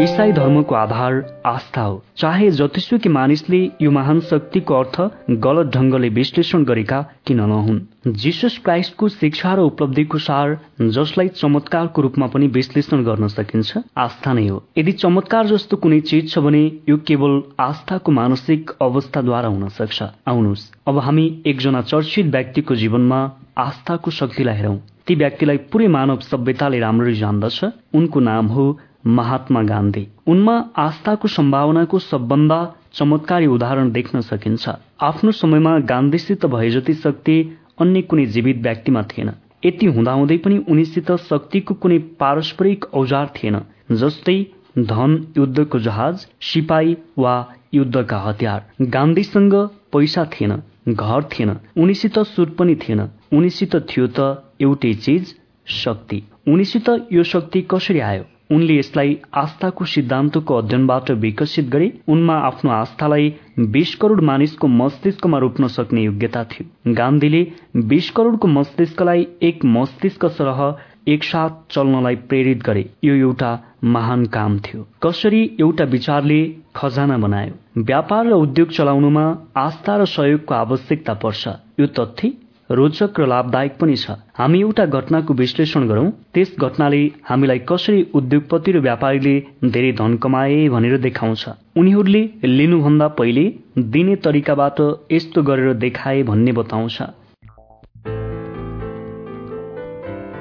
Speaker 1: इसाई धर्मको आधार आस्था हो। चाहे जतिसुकै मानिसले यो महान शक्तिको अर्थ गलत ढंगले विश्लेषण गरेका किन नहुन् जिसस क्राइस्टको शिक्षा र उपलब्धिको सार जसलाई चमत्कारको रूपमा पनि विश्लेषण गर्न सकिन्छ आस्था नै हो। यदि चमत्कार जस्तो कुनै चिज छ भने यो केवल आस्थाको मानसिक अवस्थाद्वारा हुन सक्छ। आउनुहोस् अब हामी एकजना चर्चित व्यक्तिको जीवनमा आस्थाको शक्तिलाई हेरौं। ती व्यक्तिलाई पुरै मानव सभ्यताले राम्ररी जान्दछ। उनको नाम हो महात्मा गान्धी। उनमा आस्थाको सम्भावनाको सबभन्दा चमत्कारी उदाहरण देख्न सकिन्छ। आफ्नो समयमा गान्धीसित भए जति शक्ति अन्य कुनै जीवित व्यक्तिमा थिएन। यति हुँदाहुँदै पनि उनीसित शक्तिको कुनै पारस्परिक औजार थिएन जस्तै धन युद्धको जहाज सिपाही वा युद्धका हतियार। गान्धीसँग पैसा थिएन घर थिएन उनीसित सुट पनि थिएन। उनीसित थियो त एउटै चिज शक्ति। उनीसित यो शक्ति कसरी आयो? उनले यसलाई आस्थाको सिद्धान्तको अध्ययनबाट विकसित गरे उनमा आफ्नो आस्थालाई बीस करोड़ मानिसको मस्तिष्कमा रोप्न सक्ने योग्यता थियो। गान्धीले बीस करोड़को मस्तिष्कलाई एक मस्तिष्क सरह एकसाथ चल्नलाई प्रेरित गरे। यो एउटा महान काम थियो। कसरी एउटा विचारले खजाना बनायो? व्यापार र उद्योग चलाउनुमा आस्था र सहयोगको आवश्यकता पर्छ। यो तथ्य रोचक र लाभदायक पनि छ। हामी एउटा घटनाको विश्लेषण गरौं। त्यस घटनाले हामीलाई कसरी उद्योगपति र व्यापारीले धेरै धन कमाए भनेर देखाउँछ। उनीहरूले लिनुभन्दा पहिले दिने तरिकाबाट यस्तो गरेर देखाए भन्ने बताउँछ।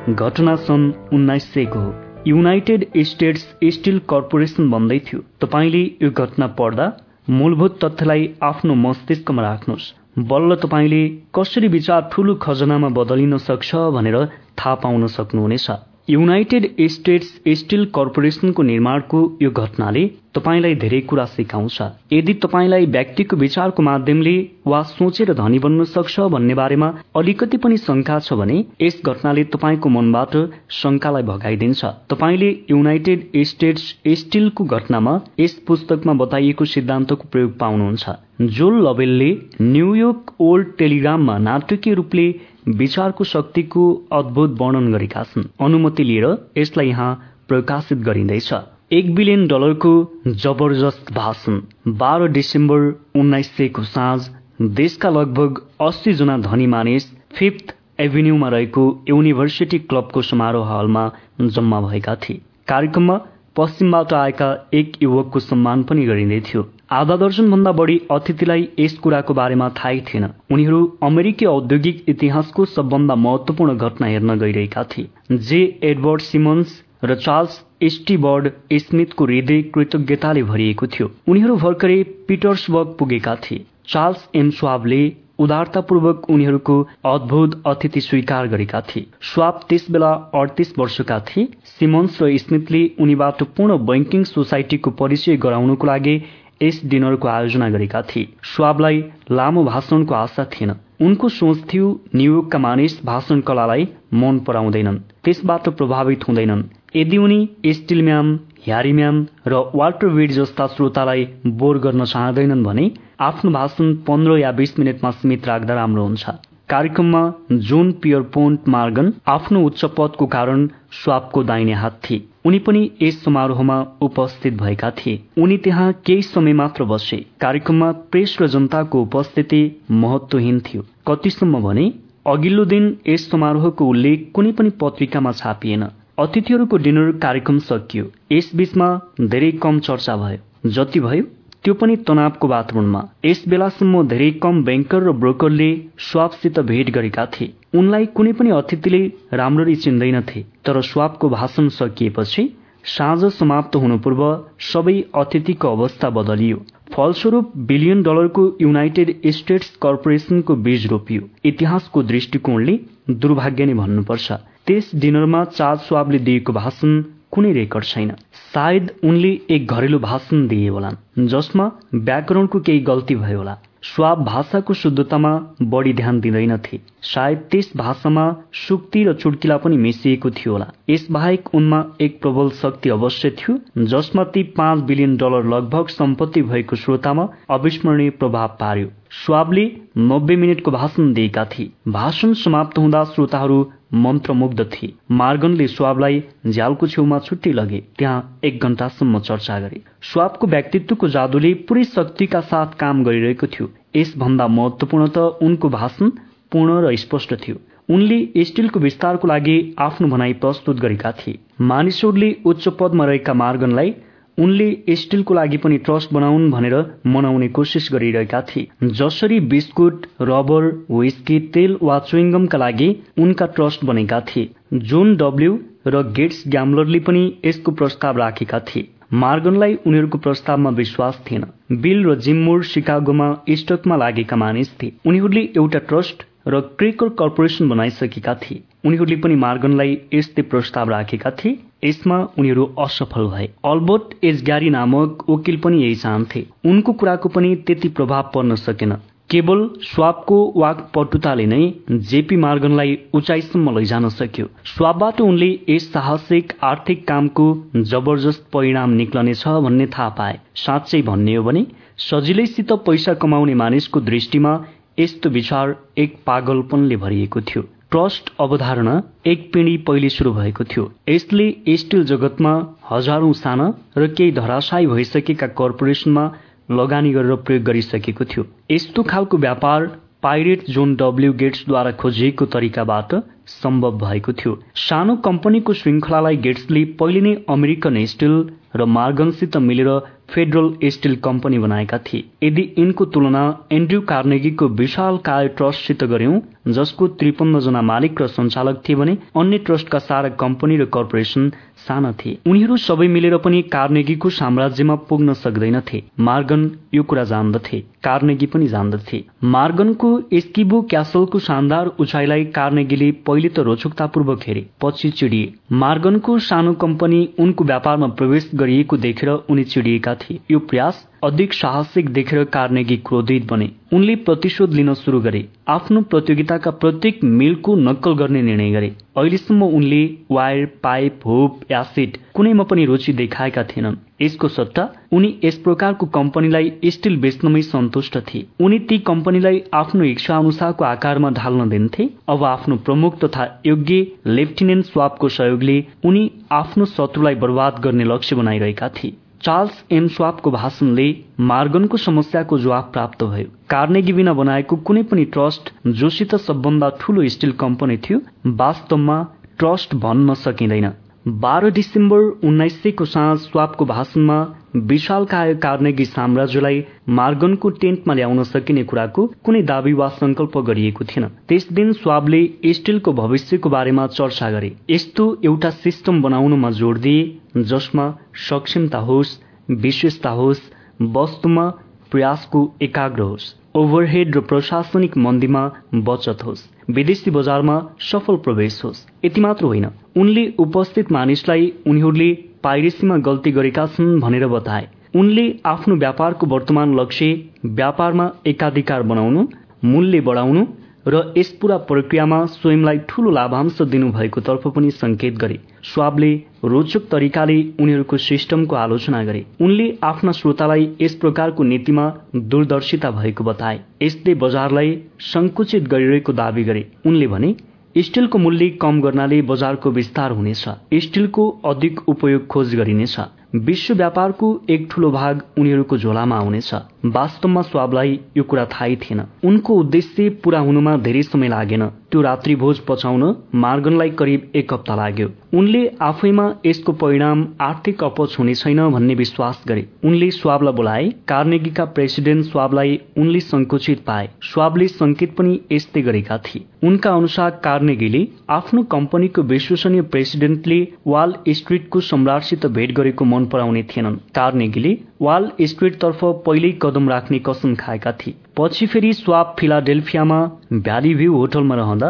Speaker 1: घटना सन् उन्नाइस सयको युनाइटेड स्टेट्स स्टिल कर्पोरेसन भन्दै थियो। तपाईँले यो घटना पढ्दा मूलभूत तथ्यलाई आफ्नो मस्तिष्कमा राख्नुहोस्। बल्ल तपाईँले कसरी विचार ठूलो खजनामा बदलिन सक्छ भनेर थाहा पाउन सक्नुहुनेछ? युनाइटेड स्टेट्स स्टिल कर्पोरेसनको निर्माणको यो घटनाले तपाईँलाई धेरै कुरा सिकाउँछ। यदि तपाईँलाई व्यक्तिको विचारको माध्यमले वा सोचेर धनी बन्न सक्छ भन्ने बारेमा अलिकति पनि शंका छ भने यस घटनाले तपाईँको मनबाट शंकालाई भगाइदिन्छ। तपाईँले युनाइटेड स्टेट्स स्टिलको घटनामा यस पुस्तकमा बताइएको सिद्धान्तको प्रयोग पाउनुहुन्छ। जोल लबेलले न्युयोर्क ओल्ड टेलिग्राममा नाटकीय रूपले विचारको शक्तिको अद्भुत वर्णन गरेका छन्। अनुमति लिएर यसलाई यहाँ प्रकाशित गरिँदैछ। एक बिलियन डलरको जबरजस्त भाषण। बाह्र डिसेम्बर उन्नाइस सयको साँझ देशका लगभग अस्सी जना धनी मानिस फिफ्थ एभिन्यूमा रहेको युनिभर्सिटी क्लबको समारोह हलमा जम्मा भएका थिए। कार्यक्रममा पश्चिमबाट आएका एक युवकको सम्मान पनि गरिँदै थियो। आधा दर्जन भन्दा बढी अतिथिलाई यस कुराको बारेमा थाहै थिएन। उनीहरू अमेरिकी औद्योगिक इतिहासको सबभन्दा महत्वपूर्ण घटना हेर्न गइरहेका थिए जे एडवर्ड सिमन्स र चार्ल्स एस्टीबर्ड स्मिथको हृदय कृतज्ञताले भरिएको थियो। उनीहरू भर्खरै पिटर्सबर्ग पुगेका थिए। चार्ल्स एम स्वाबले उदारतापूर्वक उनीहरूको अद्भुत अतिथि स्वीकार गरेका थिए। स्वाब त्यस बेला अडतिस वर्षका थिए। सिमन्स र स्मिथले उनीबाट पूर्ण बैंकिङ सोसाइटीको परिचय गराउनको लागि यस डिनरको आयोजना गरेका थिए। स्वाबलाई लामो भाषणको आशा थिएन। उनको सोच थियो न्युयोर्कका मानिस भाषण कलालाई मन पराउँदैनन्। त्यसबाट प्रभावित हुँदैनन्। यदि उनी स्टिल म्याम ह्यारी म्याम र वाल्टर विड जस्ता श्रोतालाई बोर गर्न चाहँदैनन् भने आफ्नो भाषण पन्ध्र या बीस मिनटमा सीमित राख्दा राम्रो हुन्छ। कार्यक्रममा जोन पियर पोन्ट मार्गन आफ्नो उच्च पदको कारण स्वापको दाहिने हात थिए। उनी पनि यस समारोहमा उपस्थित भएका थिए। उनी त्यहाँ केही समय मात्र बसे। कार्यक्रममा प्रेस र जनताको उपस्थिति महत्वहीन थियो। कतिसम्म भने अघिल्लो दिन यस समारोहको उल्लेख कुनै पनि पत्रिकामा छापिएन। अतिथिहरूको डिनर कार्यक्रम सकियो। यस बीचमा धेरै कम चर्चा भयो। जति भयो त्यो पनि तनावको वातावरणमा। यस बेलासम्म धेरै कम ब्याङ्कर र ब्रोकरले स्वापसित भेट गरेका थिए। उनलाई कुनै पनि अतिथिले राम्ररी चिन्दैनथे तर स्वापको भाषण सकिएपछि साँझ समाप्त हुनु पूर्व सबै अतिथिको अवस्था बदलियो। फलस्वरूप बिलियन डलरको युनाइटेड स्टेट्स कर्पोरेसनको बीज रोपियो। इतिहासको दृष्टिकोणले दुर्भाग्य नै भन्नुपर्छ त्यस डिनरमा चार्ज स्वाबले दिएको भाषण कुनै रेकर्ड छैन। सायद उनले एक घरेलु भाषण दिए होलान् जसमा व्याकरणको केही गल्ती भयो होला। स्वाब भाषाको शुद्धतामा बढी ध्यान दिँदैनथे सायद त्यस भाषामा सुक्ति र चुड्किला पनि मिसिएको थियो होला। यसबाहेक उनमा एक प्रबल शक्ति अवश्य थियो जसमा ती पाँच बिलियन डलर लगभग सम्पत्ति भएको श्रोतामा अविस्मरणीय प्रभाव पार्यो। स्वाबले नब्बे मिनटको भाषण दिएका थिए। भाषण समाप्त हुँदा श्रोताहरू मन्त्रमुग्ध थिए। मार्गनले स्वाबलाई झ्यालको छेउमा छुट्टी लगे। त्यहाँ एक घण्टासम्म चर्चा गरे। स्वाबको व्यक्तित्वको जादुले पुरै शक्तिका साथ काम गरिरहेको थियो। यसभन्दा महत्वपूर्ण त उनको भाषण पूर्ण र स्पष्ट थियो। उनले स्टिलको विस्तारको लागि आफ्नो भनाई प्रस्तुत गरेका थिए। मानिसहरूले उच्च पदमा रहेका मार्गनलाई उनले स्टिलको लागि पनि ट्रस्ट बनाउन् भनेर मनाउने कोसिस गरिरहेका थिए। जसरी बिस्कुट रबर विस्की तेल वा चुइङ्गमका लागि उनका ट्रस्ट बनेका थिए। जोन डब्ल्यू र गेट्स ग्याम्लरले पनि यसको प्रस्ताव राखेका थिए। मार्गनलाई उनीहरूको प्रस्तावमा विश्वास थिएन। बिल र जिम्मोर सिकागोमा स्टकमा लागेका मानिस थिए। उनीहरूले एउटा ट्रस्ट र क्रेकर कर्पोरेसन बनाइसकेका थिए। उनीहरूले पनि मार्गनलाई यस्तै प्रस्ताव राखेका थिए। यसमा उनीहरू असफल भए। अल्बर्ट एजग्यारी नामक वकिल पनि यही चाहन्थे उनको कुराको पनि त्यति प्रभाव पर्न सकेन। केवल स्वापको वाक पटुताले नै जेपी मार्गनलाई उचाइसम्म लैजान सक्यो। स्वापबाट उनले यस साहसिक आर्थिक कामको जबरजस्त परिणाम निक्लनेछ भन्ने थाहा पाए। साँच्चै भन्ने हो भने सजिलैसित पैसा कमाउने मानिसको दृष्टिमा यस्तो विचार एक पागलपनले भरिएको थियो। ट्रस्ट अवधारणा एक पिँढी पहिले शुरू भएको थियो। यसले स्टिल जगतमा हजारौं साना र केही धराशायी भइसकेका कर्पोरेसनमा लगानी गरेर प्रयोग गरिसकेको थियो। यस्तो खालको व्यापार पाइरेट जोन डब्ल्यू गेट्सद्वारा खोजिएको तरिकाबाट सम्भव भएको थियो। सानो कम्पनीको श्रृङ्खलालाई गेट्सले पहिले नै अमेरिकन स्टिल र मार्गनसित मिलेर फेडरल स्टिल कम्पनी बनाएका थिए। यदि यिनको तुलना एन्ड्रयू कार्नेगीको विशाल काय ट्रस्टसित गर्यौं जसको त्रिपन्न जना मालिक र सञ्चालक थिए भने अन्य ट्रस्टका सारा कम्पनी र कर्पोरेसन साना थिए। उनीहरू सबै मिलेर पनि कार्नेगीको साम्राज्यमा पुग्न सक्दैनथे। मार्गन यो कुरा जान्दथे। कार्नेगी पनि जान्दथे। मार्गनको एस्किबो क्यासलको शानदार उचाइलाई कार्नेगीले पहिले त रोचकतापूर्वक हेरे पछि चिडिए। मार्गनको सानो कम्पनी उनको व्यापारमा प्रवेश गरिएको देखेर उनी चिडिएका थिए। यो प्रयास अधिक साहसिक देखेर कार्नेगी क्रोधित बने। उनले प्रतिशोध लिन शुरू गरे आफ्नो प्रतियोगिताका प्रत्येक मिलको नक्कल गर्ने निर्णय गरे अहिलेसम्म उनले वायर पाइप होप एसिड कुनैमा पनि रुचि देखाएका थिएनन्। यसको सट्टा उनी यस प्रकारको कम्पनीलाई स्टिल बेच्नमै सन्तुष्ट थिए। उनी ती कम्पनीलाई आफ्नो इच्छा अनुसारको आकारमा ढाल्न दिन्थे। अब आफ्नो प्रमुख तथा योग्य लेफ्टिनेन्ट स्वापको सहयोगले उनी आफ्नो शत्रुलाई बर्बाद गर्ने लक्ष्य बनाइरहेका थिए। चार्ल्स एम स्वापको भाषणले मार्गनको समस्याको जवाब प्राप्त भयो। कार्नेगी बिना बनाएको कुनै पनि ट्रस्ट जोसित सबभन्दा ठूलो स्टिल कम्पनी थियो वास्तवमा ट्रस्ट भन्न सकिँदैन। बाह्र डिसेम्बर उन्नाइस सयको साँझ स्वापको भाषणमा विशालकाय कार्नेगी साम्राज्यलाई मार्गनको टेन्टमा ल्याउन सकिने कुराको कुनै दावी वा संकल्प गरिएको थिएन। त्यस दिन स्वाबले स्टिलको भविष्यको बारेमा चर्चा गरे। यस्तो एउटा सिस्टम बनाउनमा जोड़ दिए जसमा सक्षमता होस् विशेषता होस् वस्तुमा प्रयासको एकाग्र होस्। ओभरहेड र प्रशासनिक मन्दीमा बचत होस्। विदेशी बजारमा सफल प्रवेश होस्। यति मात्र होइन उनले उपस्थित मानिसलाई उनीहरूले पाइरेसीमा गल्ती गरेका छन् भनेर बताए। उनले आफ्नो व्यापारको वर्तमान लक्ष्य व्यापारमा एकाधिकार बनाउनु मूल्य बढाउनु र यस पूरा प्रक्रियामा स्वयंलाई ठूलो लाभांश दिनुभएको तर्फ पनि संकेत गरे। स्वाबले रोचक तरिकाले उनीहरूको सिस्टमको आलोचना गरे। उनले आफ्ना श्रोतालाई यस प्रकारको नीतिमा दूरदर्शिता भएको बताए। यसले बजारलाई संकुचित गरिरहेको दावी गरे। उनले भने स्टिलको मूल्य कम गर्नाले बजारको विस्तार हुनेछ। स्टिलको अधिक उपयोग खोज गरिनेछ। विश्व व्यापारको एक ठूलो भाग उनीहरूको झोलामा आउनेछ। वास्तवमा स्वाबलाई यो कुरा थाहै थिएन। उनको उद्देश्य पूरा हुनुमा धेरै समय लागेन। त्यो रात्रि भोज पचाउन मार्गनलाई करिब एक हप्ता लाग्यो। उनले आफैमा यसको परिणाम आर्थिक अपच हुने छैन भन्ने विश्वास गरे। उनले स्वाबलाई बोलाए कार्नेगीका प्रेसिडेन्ट स्वाबलाई उनले संकुचित पाए। स्वाबले संकेत पनि यस्तै गरेका थिए। उनका अनुसार कार्नेगीले आफ्नो कम्पनीको विश्वसनीय प्रेसिडेन्टले वाल स्ट्रिटको सम्राटसित भेट गरेको मन पराउने थिएनन्। कार्नेगीले वाल स्ट्रिटतर्फ पहिल्यै कदम राख्ने कसम खाएका थिए। पछि फेरि स्वाप फिलाडेल्फियामा भ्याली भ्यू होटलमा रहँदा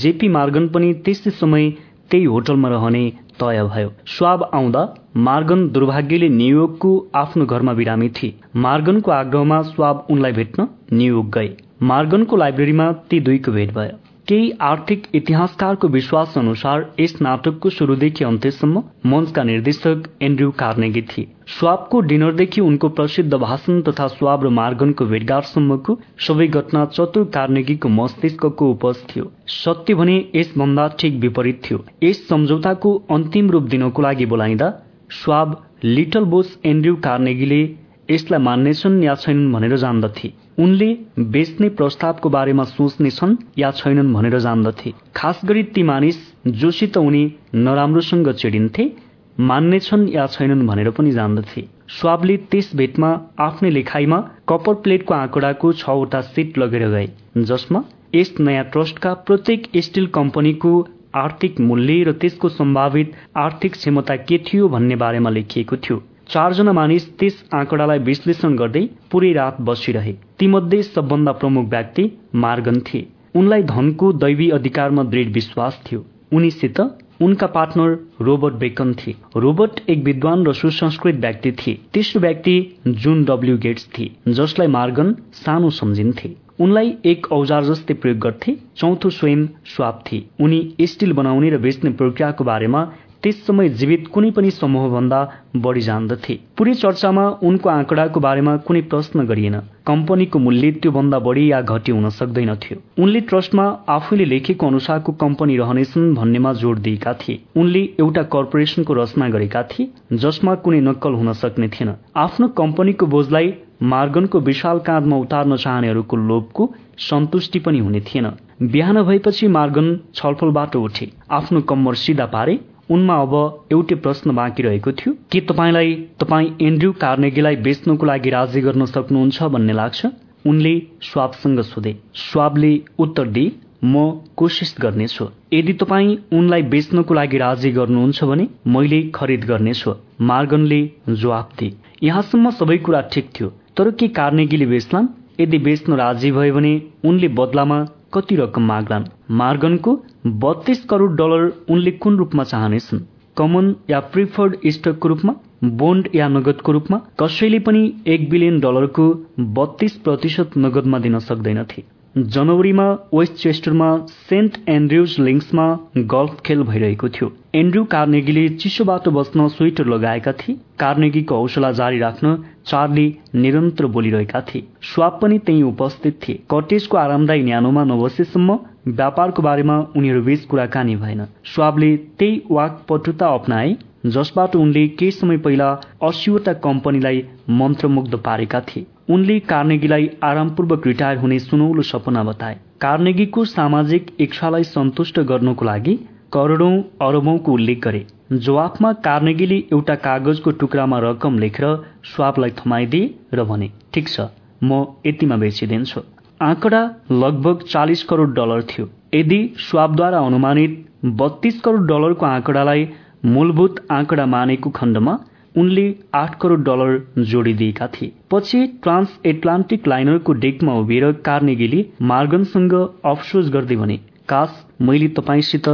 Speaker 1: जेपी मार्गन पनि त्यसै समय त्यही होटलमा रहने तय भयो। स्वाब आउँदा मार्गन दुर्भाग्यले न्युयोर्कको आफ्नो घरमा बिरामी थिए। मार्गनको आग्रहमा स्वाब उनलाई भेट्न न्युयोर्क गए। मार्गनको लाइब्रेरीमा ती दुईको भेट भयो। केही आर्थिक इतिहासकारको विश्वास अनुसार यस नाटकको शुरूदेखि अन्त्यसम्म मञ्चका निर्देशक एन्ड्रयू कार्नेगी थिए। स्वाबको डिनरदेखि उनको प्रसिद्ध भाषण तथा स्वाब र मार्गनको भेटघाटसम्मको सबै घटना चतुर कार्नेगीको मस्तिष्कको उपज थियो। सत्य भने यसभन्दा ठिक विपरीत थियो। यस सम्झौताको अन्तिम रूप दिनको लागि बोलाइँदा स्वाब लिटल बोस एन्ड्रयू कार्नेगीले यसलाई मान्नेछन् या छैनन् भनेर जान्दथे। उनले बेच्ने प्रस्तावको बारेमा सोच्ने छन् या छैनन् भनेर जान्दथे। खास गरी ती मानिस जोसित उनी नराम्रोसँग चिडिन्थे मान्नेछन् या छैनन् भनेर पनि जान्दथे। स्वाबले त्यस भेटमा आफ्नै लेखाइमा कपर प्लेटको आँकडाको छवटा सिट लगेर गए जसमा यस नयाँ ट्रस्टका प्रत्येक स्टिल कम्पनीको आर्थिक मूल्य र त्यसको सम्भावित आर्थिक क्षमता के थियो भन्ने बारेमा लेखिएको थियो। चारजना मानिस त्यस आँकडालाई विश्लेषण गर्दै पुरै रात बसिरहे। तीमध्ये सबभन्दा प्रमुख व्यक्ति मार्गन थिए। उनलाई धनको दैवी अधिकारमा दृढ विश्वास थियो। उनीसित उनका पार्टनर रोबर्ट बेकन थिए। रोबर्ट एक विद्वान र सुसंस्कृत व्यक्ति थिए। तेस्रो व्यक्ति जुन डब्ल्यू गेट्स थिए जसलाई मार्गन सानो सम्झिन्थे। उनलाई एक औजार जस्तै प्रयोग गर्थे। चौथो स्वयं स्वाप थिए। उनी स्टिल बनाउने र बेच्ने प्रक्रियाको बारेमा त्यस समय जीवित कुनै पनि समूहभन्दा बढी जान्दथे। पुरै चर्चामा उनको आँकडाको बारेमा कुनै प्रश्न गरिएन। कम्पनीको मूल्य त्योभन्दा बढी या घटी हुन सक्दैनथ्यो। उनले ट्रस्टमा आफैले लेखेको अनुसारको कम्पनी रहनेछन् भन्नेमा जोड दिएका थिए। उनले एउटा कर्पोरेसनको रचना गरेका थिए जसमा कुनै नक्कल हुन सक्ने थिएन। आफ्नो कम्पनीको बोझलाई मार्गनको विशाल काँधमा उतार्न चाहनेहरूको लोभको सन्तुष्टि पनि हुने थिएन। बिहान भएपछि मार्गन छलफलबाट उठे। आफ्नो कम्मर सिधा पारे उनमा अब एउटै प्रश्न बाँकी रहेको थियो। के तपाईँलाई तपाईँ एन्ड्रु कार्नेगीलाई बेच्नको लागि राजी गर्न सक्नुहुन्छ भन्ने लाग्छ? उनले स्वाबसँग सोधे। स्वाबले उत्तर दिए म कोसिस गर्नेछु। यदि तपाईँ उनलाई बेच्नको लागि राजी गर्नुहुन्छ भने मैले खरिद गर्नेछु। मार्गनले जवाब दिए। यहाँसम्म सबै कुरा ठिक थियो तर के कार्नेगीले बेच्लान्? यदि बेच्न राजी भयो भने उनले बदलामा कति रकम माग्लान्? मार्गनको बत्तीस करोड डलर उनले कुन रूपमा चाहनेछन्? कमन या प्रिफर्ड स्टकको रूपमा? बोन्ड या नगदको रूपमा? कसैले पनि एक बिलियन डलरको बत्तीस प्रतिशत नगदमा दिन सक्दैनथे जनवरीमा वेस्ट चेस्टरमा सेन्ट एन्ड्रुज लिङ्क्समा गल्फ खेल भइरहेको थियो। एन्ड्रु कार्नेगीले चिसोबाट बस्न स्वेटर लगाएका थिए। कार्नेगीको हौसला जारी राख्न चार्ली निरन्तर बोलिरहेका थिए। स्वाप पनि त्यही उपस्थित थिए। कटेजको आरामदायी न्यानोमा नबसेसम्म व्यापारको बारेमा उनीहरू बीच कुराकानी भएन। स्वाबले त्यही वाक पटुता अप्नाए जसबाट उनले केही समय पहिला अस्सीवटा कम्पनीलाई मन्त्रमुग्ध पारेका थिए। उनले कार्नेगीलाई आरामपूर्वक रिटायर हुने सुनौलो सपना बताए। कार्नेगीको सामाजिक इच्छालाई सन्तुष्ट गर्नको लागि करोडौं अरबौंको उल्लेख गरे। जवाफमा कार्नेगीले एउटा कागजको टुक्रामा रकम लेखेर स्वापलाई थमाइदिए र भने ठिक छ म यतिमा बेचिदिन्छु। आँकडा लगभग चालिस करोड डलर थियो। यदि स्वापद्वारा अनुमानित बत्तीस करोड डलरको आँकडालाई मूलभूत आँकडा मानेको खण्डमा उनले आठ करोड डलर जोडिदिएका थिए। पछि ट्रान्स एटलान्टिक लाइनरको डेकमा उभिएर कार्नेगीले मार्गनसँग अफसोस गर्दै भने काश मैले तपाईँसित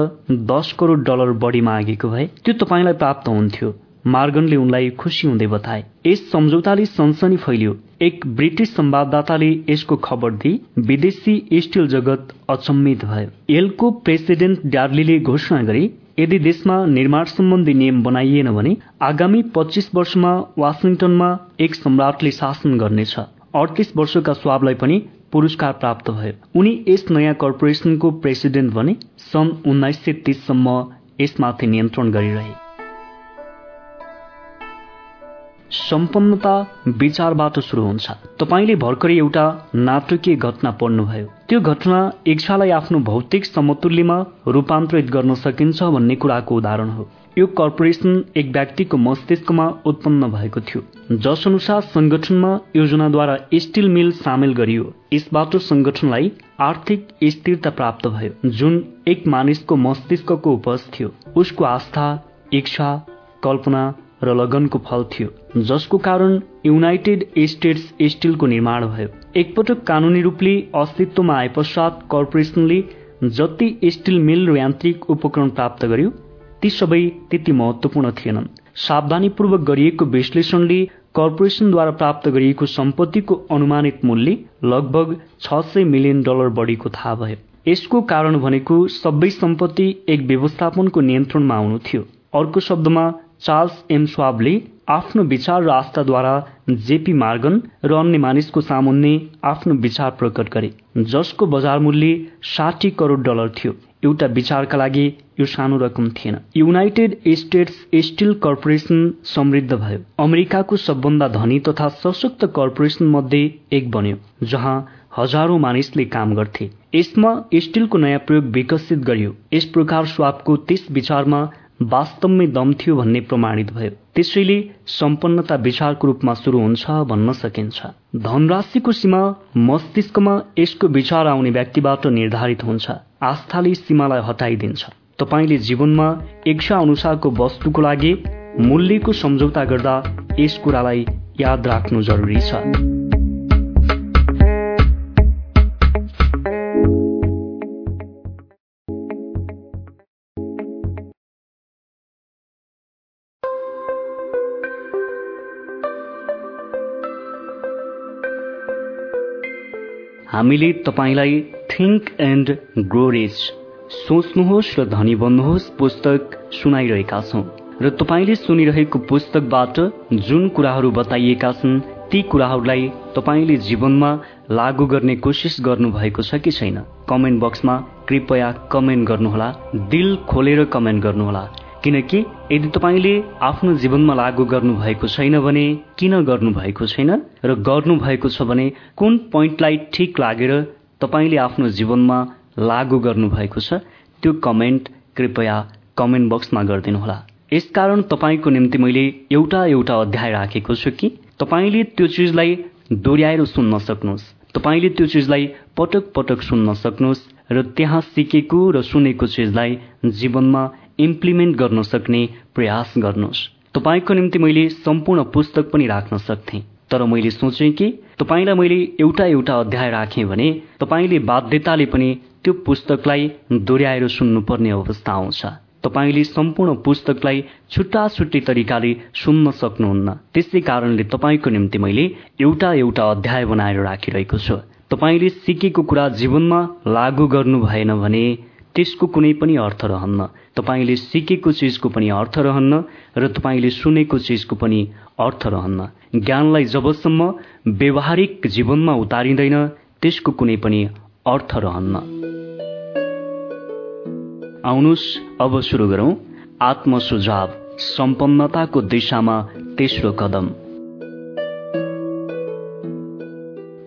Speaker 1: दस करोड डलर बढी मागेको भए त्यो तपाईँलाई प्राप्त हुन्थ्यो। मार्गनले उनलाई खुसी हुँदै बताए। यस सम्झौताले सनसनी फैलियो। एक ब्रिटिस संवाददाताले यसको खबर दिए विदेशी स्टिल जगत अचम्मित भयो। एलको प्रेसिडेन्ट ड्यार्लीले घोषणा गरे यदि देशमा निर्माण सम्बन्धी नियम बनाइएन भने आगामी पच्चिस वर्षमा वासिङटनमा एक सम्राटले शासन गर्नेछ। अडतिस वर्षका स्वाबलाई पनि पुरस्कार प्राप्त भयो। उनी यस नयाँ कर्पोरेसनको प्रेसिडेन्ट बने सन् उन्नाइस सय तीससम्म यसमाथि नियन्त्रण गरिरहे। सम्पन्नता विचारबाट सुरु हुन्छ। तपाईँले भर्खरै एउटा नाटकीय घटना पढ्नुभयो। त्यो घटना इच्छालाई आफ्नो भौतिक समतुल्यमा रूपान्तरित गर्न सकिन्छ भन्ने कुराको उदाहरण हो। यो कर्पोरेसन एक व्यक्तिको मस्तिष्कमा उत्पन्न भएको थियो। जस अनुसार संगठनमा योजनाद्वारा स्टिल मिल सामेल गरियो। यसबाट संगठनलाई आर्थिक स्थिरता प्राप्त भयो। जुन एक मानिसको मस्तिष्कको उपज थियो। उसको आस्था इच्छा कल्पना र लगनको फल थियो जसको कारण युनाइटेड स्टेट्स स्टिलको निर्माण भयो। एकपटक कानूनी रूपले अस्तित्वमा आए पश्चात कर्पोरेसनले जति स्टिल मिल र यान्त्रिक उपकरण प्राप्त गर्यो ती सबै त्यति महत्वपूर्ण थिएनन्। सावधानीपूर्वक गरिएको विश्लेषणले कर्पोरेसनद्वारा प्राप्त गरिएको सम्पत्तिको अनुमानित मूल्य लगभग छ सय मिलियन डलर बढीको थाहा भयो। यसको कारण भनेको सबै सम्पत्ति एक व्यवस्थापनको नियन्त्रणमा आउनु थियो। अर्को शब्दमा चार्ल्स एम स्वाबले आफ्नो विचार र आस्थाद्वारा जेपी मार्गन र अन्य मानिसको सामुन्ने आफ्नो विचार प्रकट गरे जसको बजार मूल्य साठी करोड डलर थियो। एउटा विचारका लागि यो सानो रकम थिएन। युनाइटेड स्टेट्स स्टिल कर्पोरेसन समृद्ध भयो। अमेरिकाको सबभन्दा धनी तथा सशक्त कर्पोरेसन मध्ये एक बन्यो जहाँ हजारौं मानिसले काम गर्थे। यसमा स्टिलको नयाँ प्रयोग विकसित गरियो। यस प्रकार स्वापको त्यस विचारमा वास्तवमै दम थियो भन्ने प्रमाणित भयो। त्यसैले सम्पन्नता विचारको रूपमा सुरु हुन्छ भन्न सकिन्छ। धनराशिको सीमा मस्तिष्कमा यसको विचार आउने व्यक्तिबाट निर्धारित हुन्छ। आस्थाले सीमालाई हटाइदिन्छ। तपाईँले जीवनमा इच्छा अनुसारको वस्तुको लागि मूल्यको सम्झौता गर्दा यस कुरालाई याद राख्नु जरुरी छ। हामीले तपाईँलाई थिङ्क एन्ड ग्रो रिच सोच्नुहोस् र धनी बन्नुहोस् पुस्तक सुनाइरहेका छौँ। र तपाईँले सुनिरहेको पुस्तकबाट जुन कुराहरू बताइएका छन् ती कुराहरूलाई तपाईँले जीवनमा लागू गर्ने कोसिस गर्नुभएको छ कि छैन? कमेन्ट बक्समा कृपया कमेन्ट गर्नुहोला दिल खोलेर कमेन्ट गर्नुहोला। किनकि यदि तपाईँले आफ्नो जीवनमा लागू गर्नुभएको छैन भने किन गर्नुभएको छैन र गर्नुभएको छ भने कुन पोइन्टलाई ठिक लागेर तपाईँले आफ्नो जीवनमा लागू गर्नुभएको छ त्यो कमेन्ट कृपया कमेन्ट बक्समा गरिदिनुहोला। यसकारण तपाईँको निम्ति मैले एउटा एउटा अध्याय राखेको छु कि तपाईँले त्यो चिजलाई दोहोऱ्याएर सुन्न सक्नुहोस्। तपाईँले त्यो चिजलाई पटक पटक सुन्न सक्नुहोस् र त्यहाँ सिकेको र सुनेको चिजलाई जीवनमा इम्प्लिमेन्ट गर्न सक्ने प्रयास गर्नुहोस्। तपाईँको निम्ति मैले सम्पूर्ण पुस्तक पनि राख्न सक्थेँ। तर मैले सोचेँ कि तपाईँलाई मैले एउटा एउटा अध्याय राखेँ भने तपाईँले बाध्यताले पनि त्यो पुस्तकलाई दोहोऱ्याएर सुन्नुपर्ने अवस्था आउँछ। तपाईँले सम्पूर्ण पुस्तकलाई छुट्टा छुट्टै तरिकाले सुन्न सक्नुहुन्न। त्यसै कारणले तपाईँको निम्ति मैले एउटा एउटा अध्याय बनाएर राखिरहेको छु। तपाईँले सिकेको कुरा जीवनमा लागू गर्नु भएन भने त्यसको कुनै पनि अर्थ रहन्न। तपाईँले सिकेको चिजको पनि अर्थ रहन्न र तपाईँले सुनेको चिजको पनि अर्थ रहन्न। ज्ञानलाई जबसम्म व्यवहारिक जीवनमा उतारिँदैन त्यसको कुनै पनि अर्थ रहन्न। आउनुहोस् अब सुरु गरौँ। आत्मसुझाव सम्पन्नताको दिशामा तेस्रो कदम।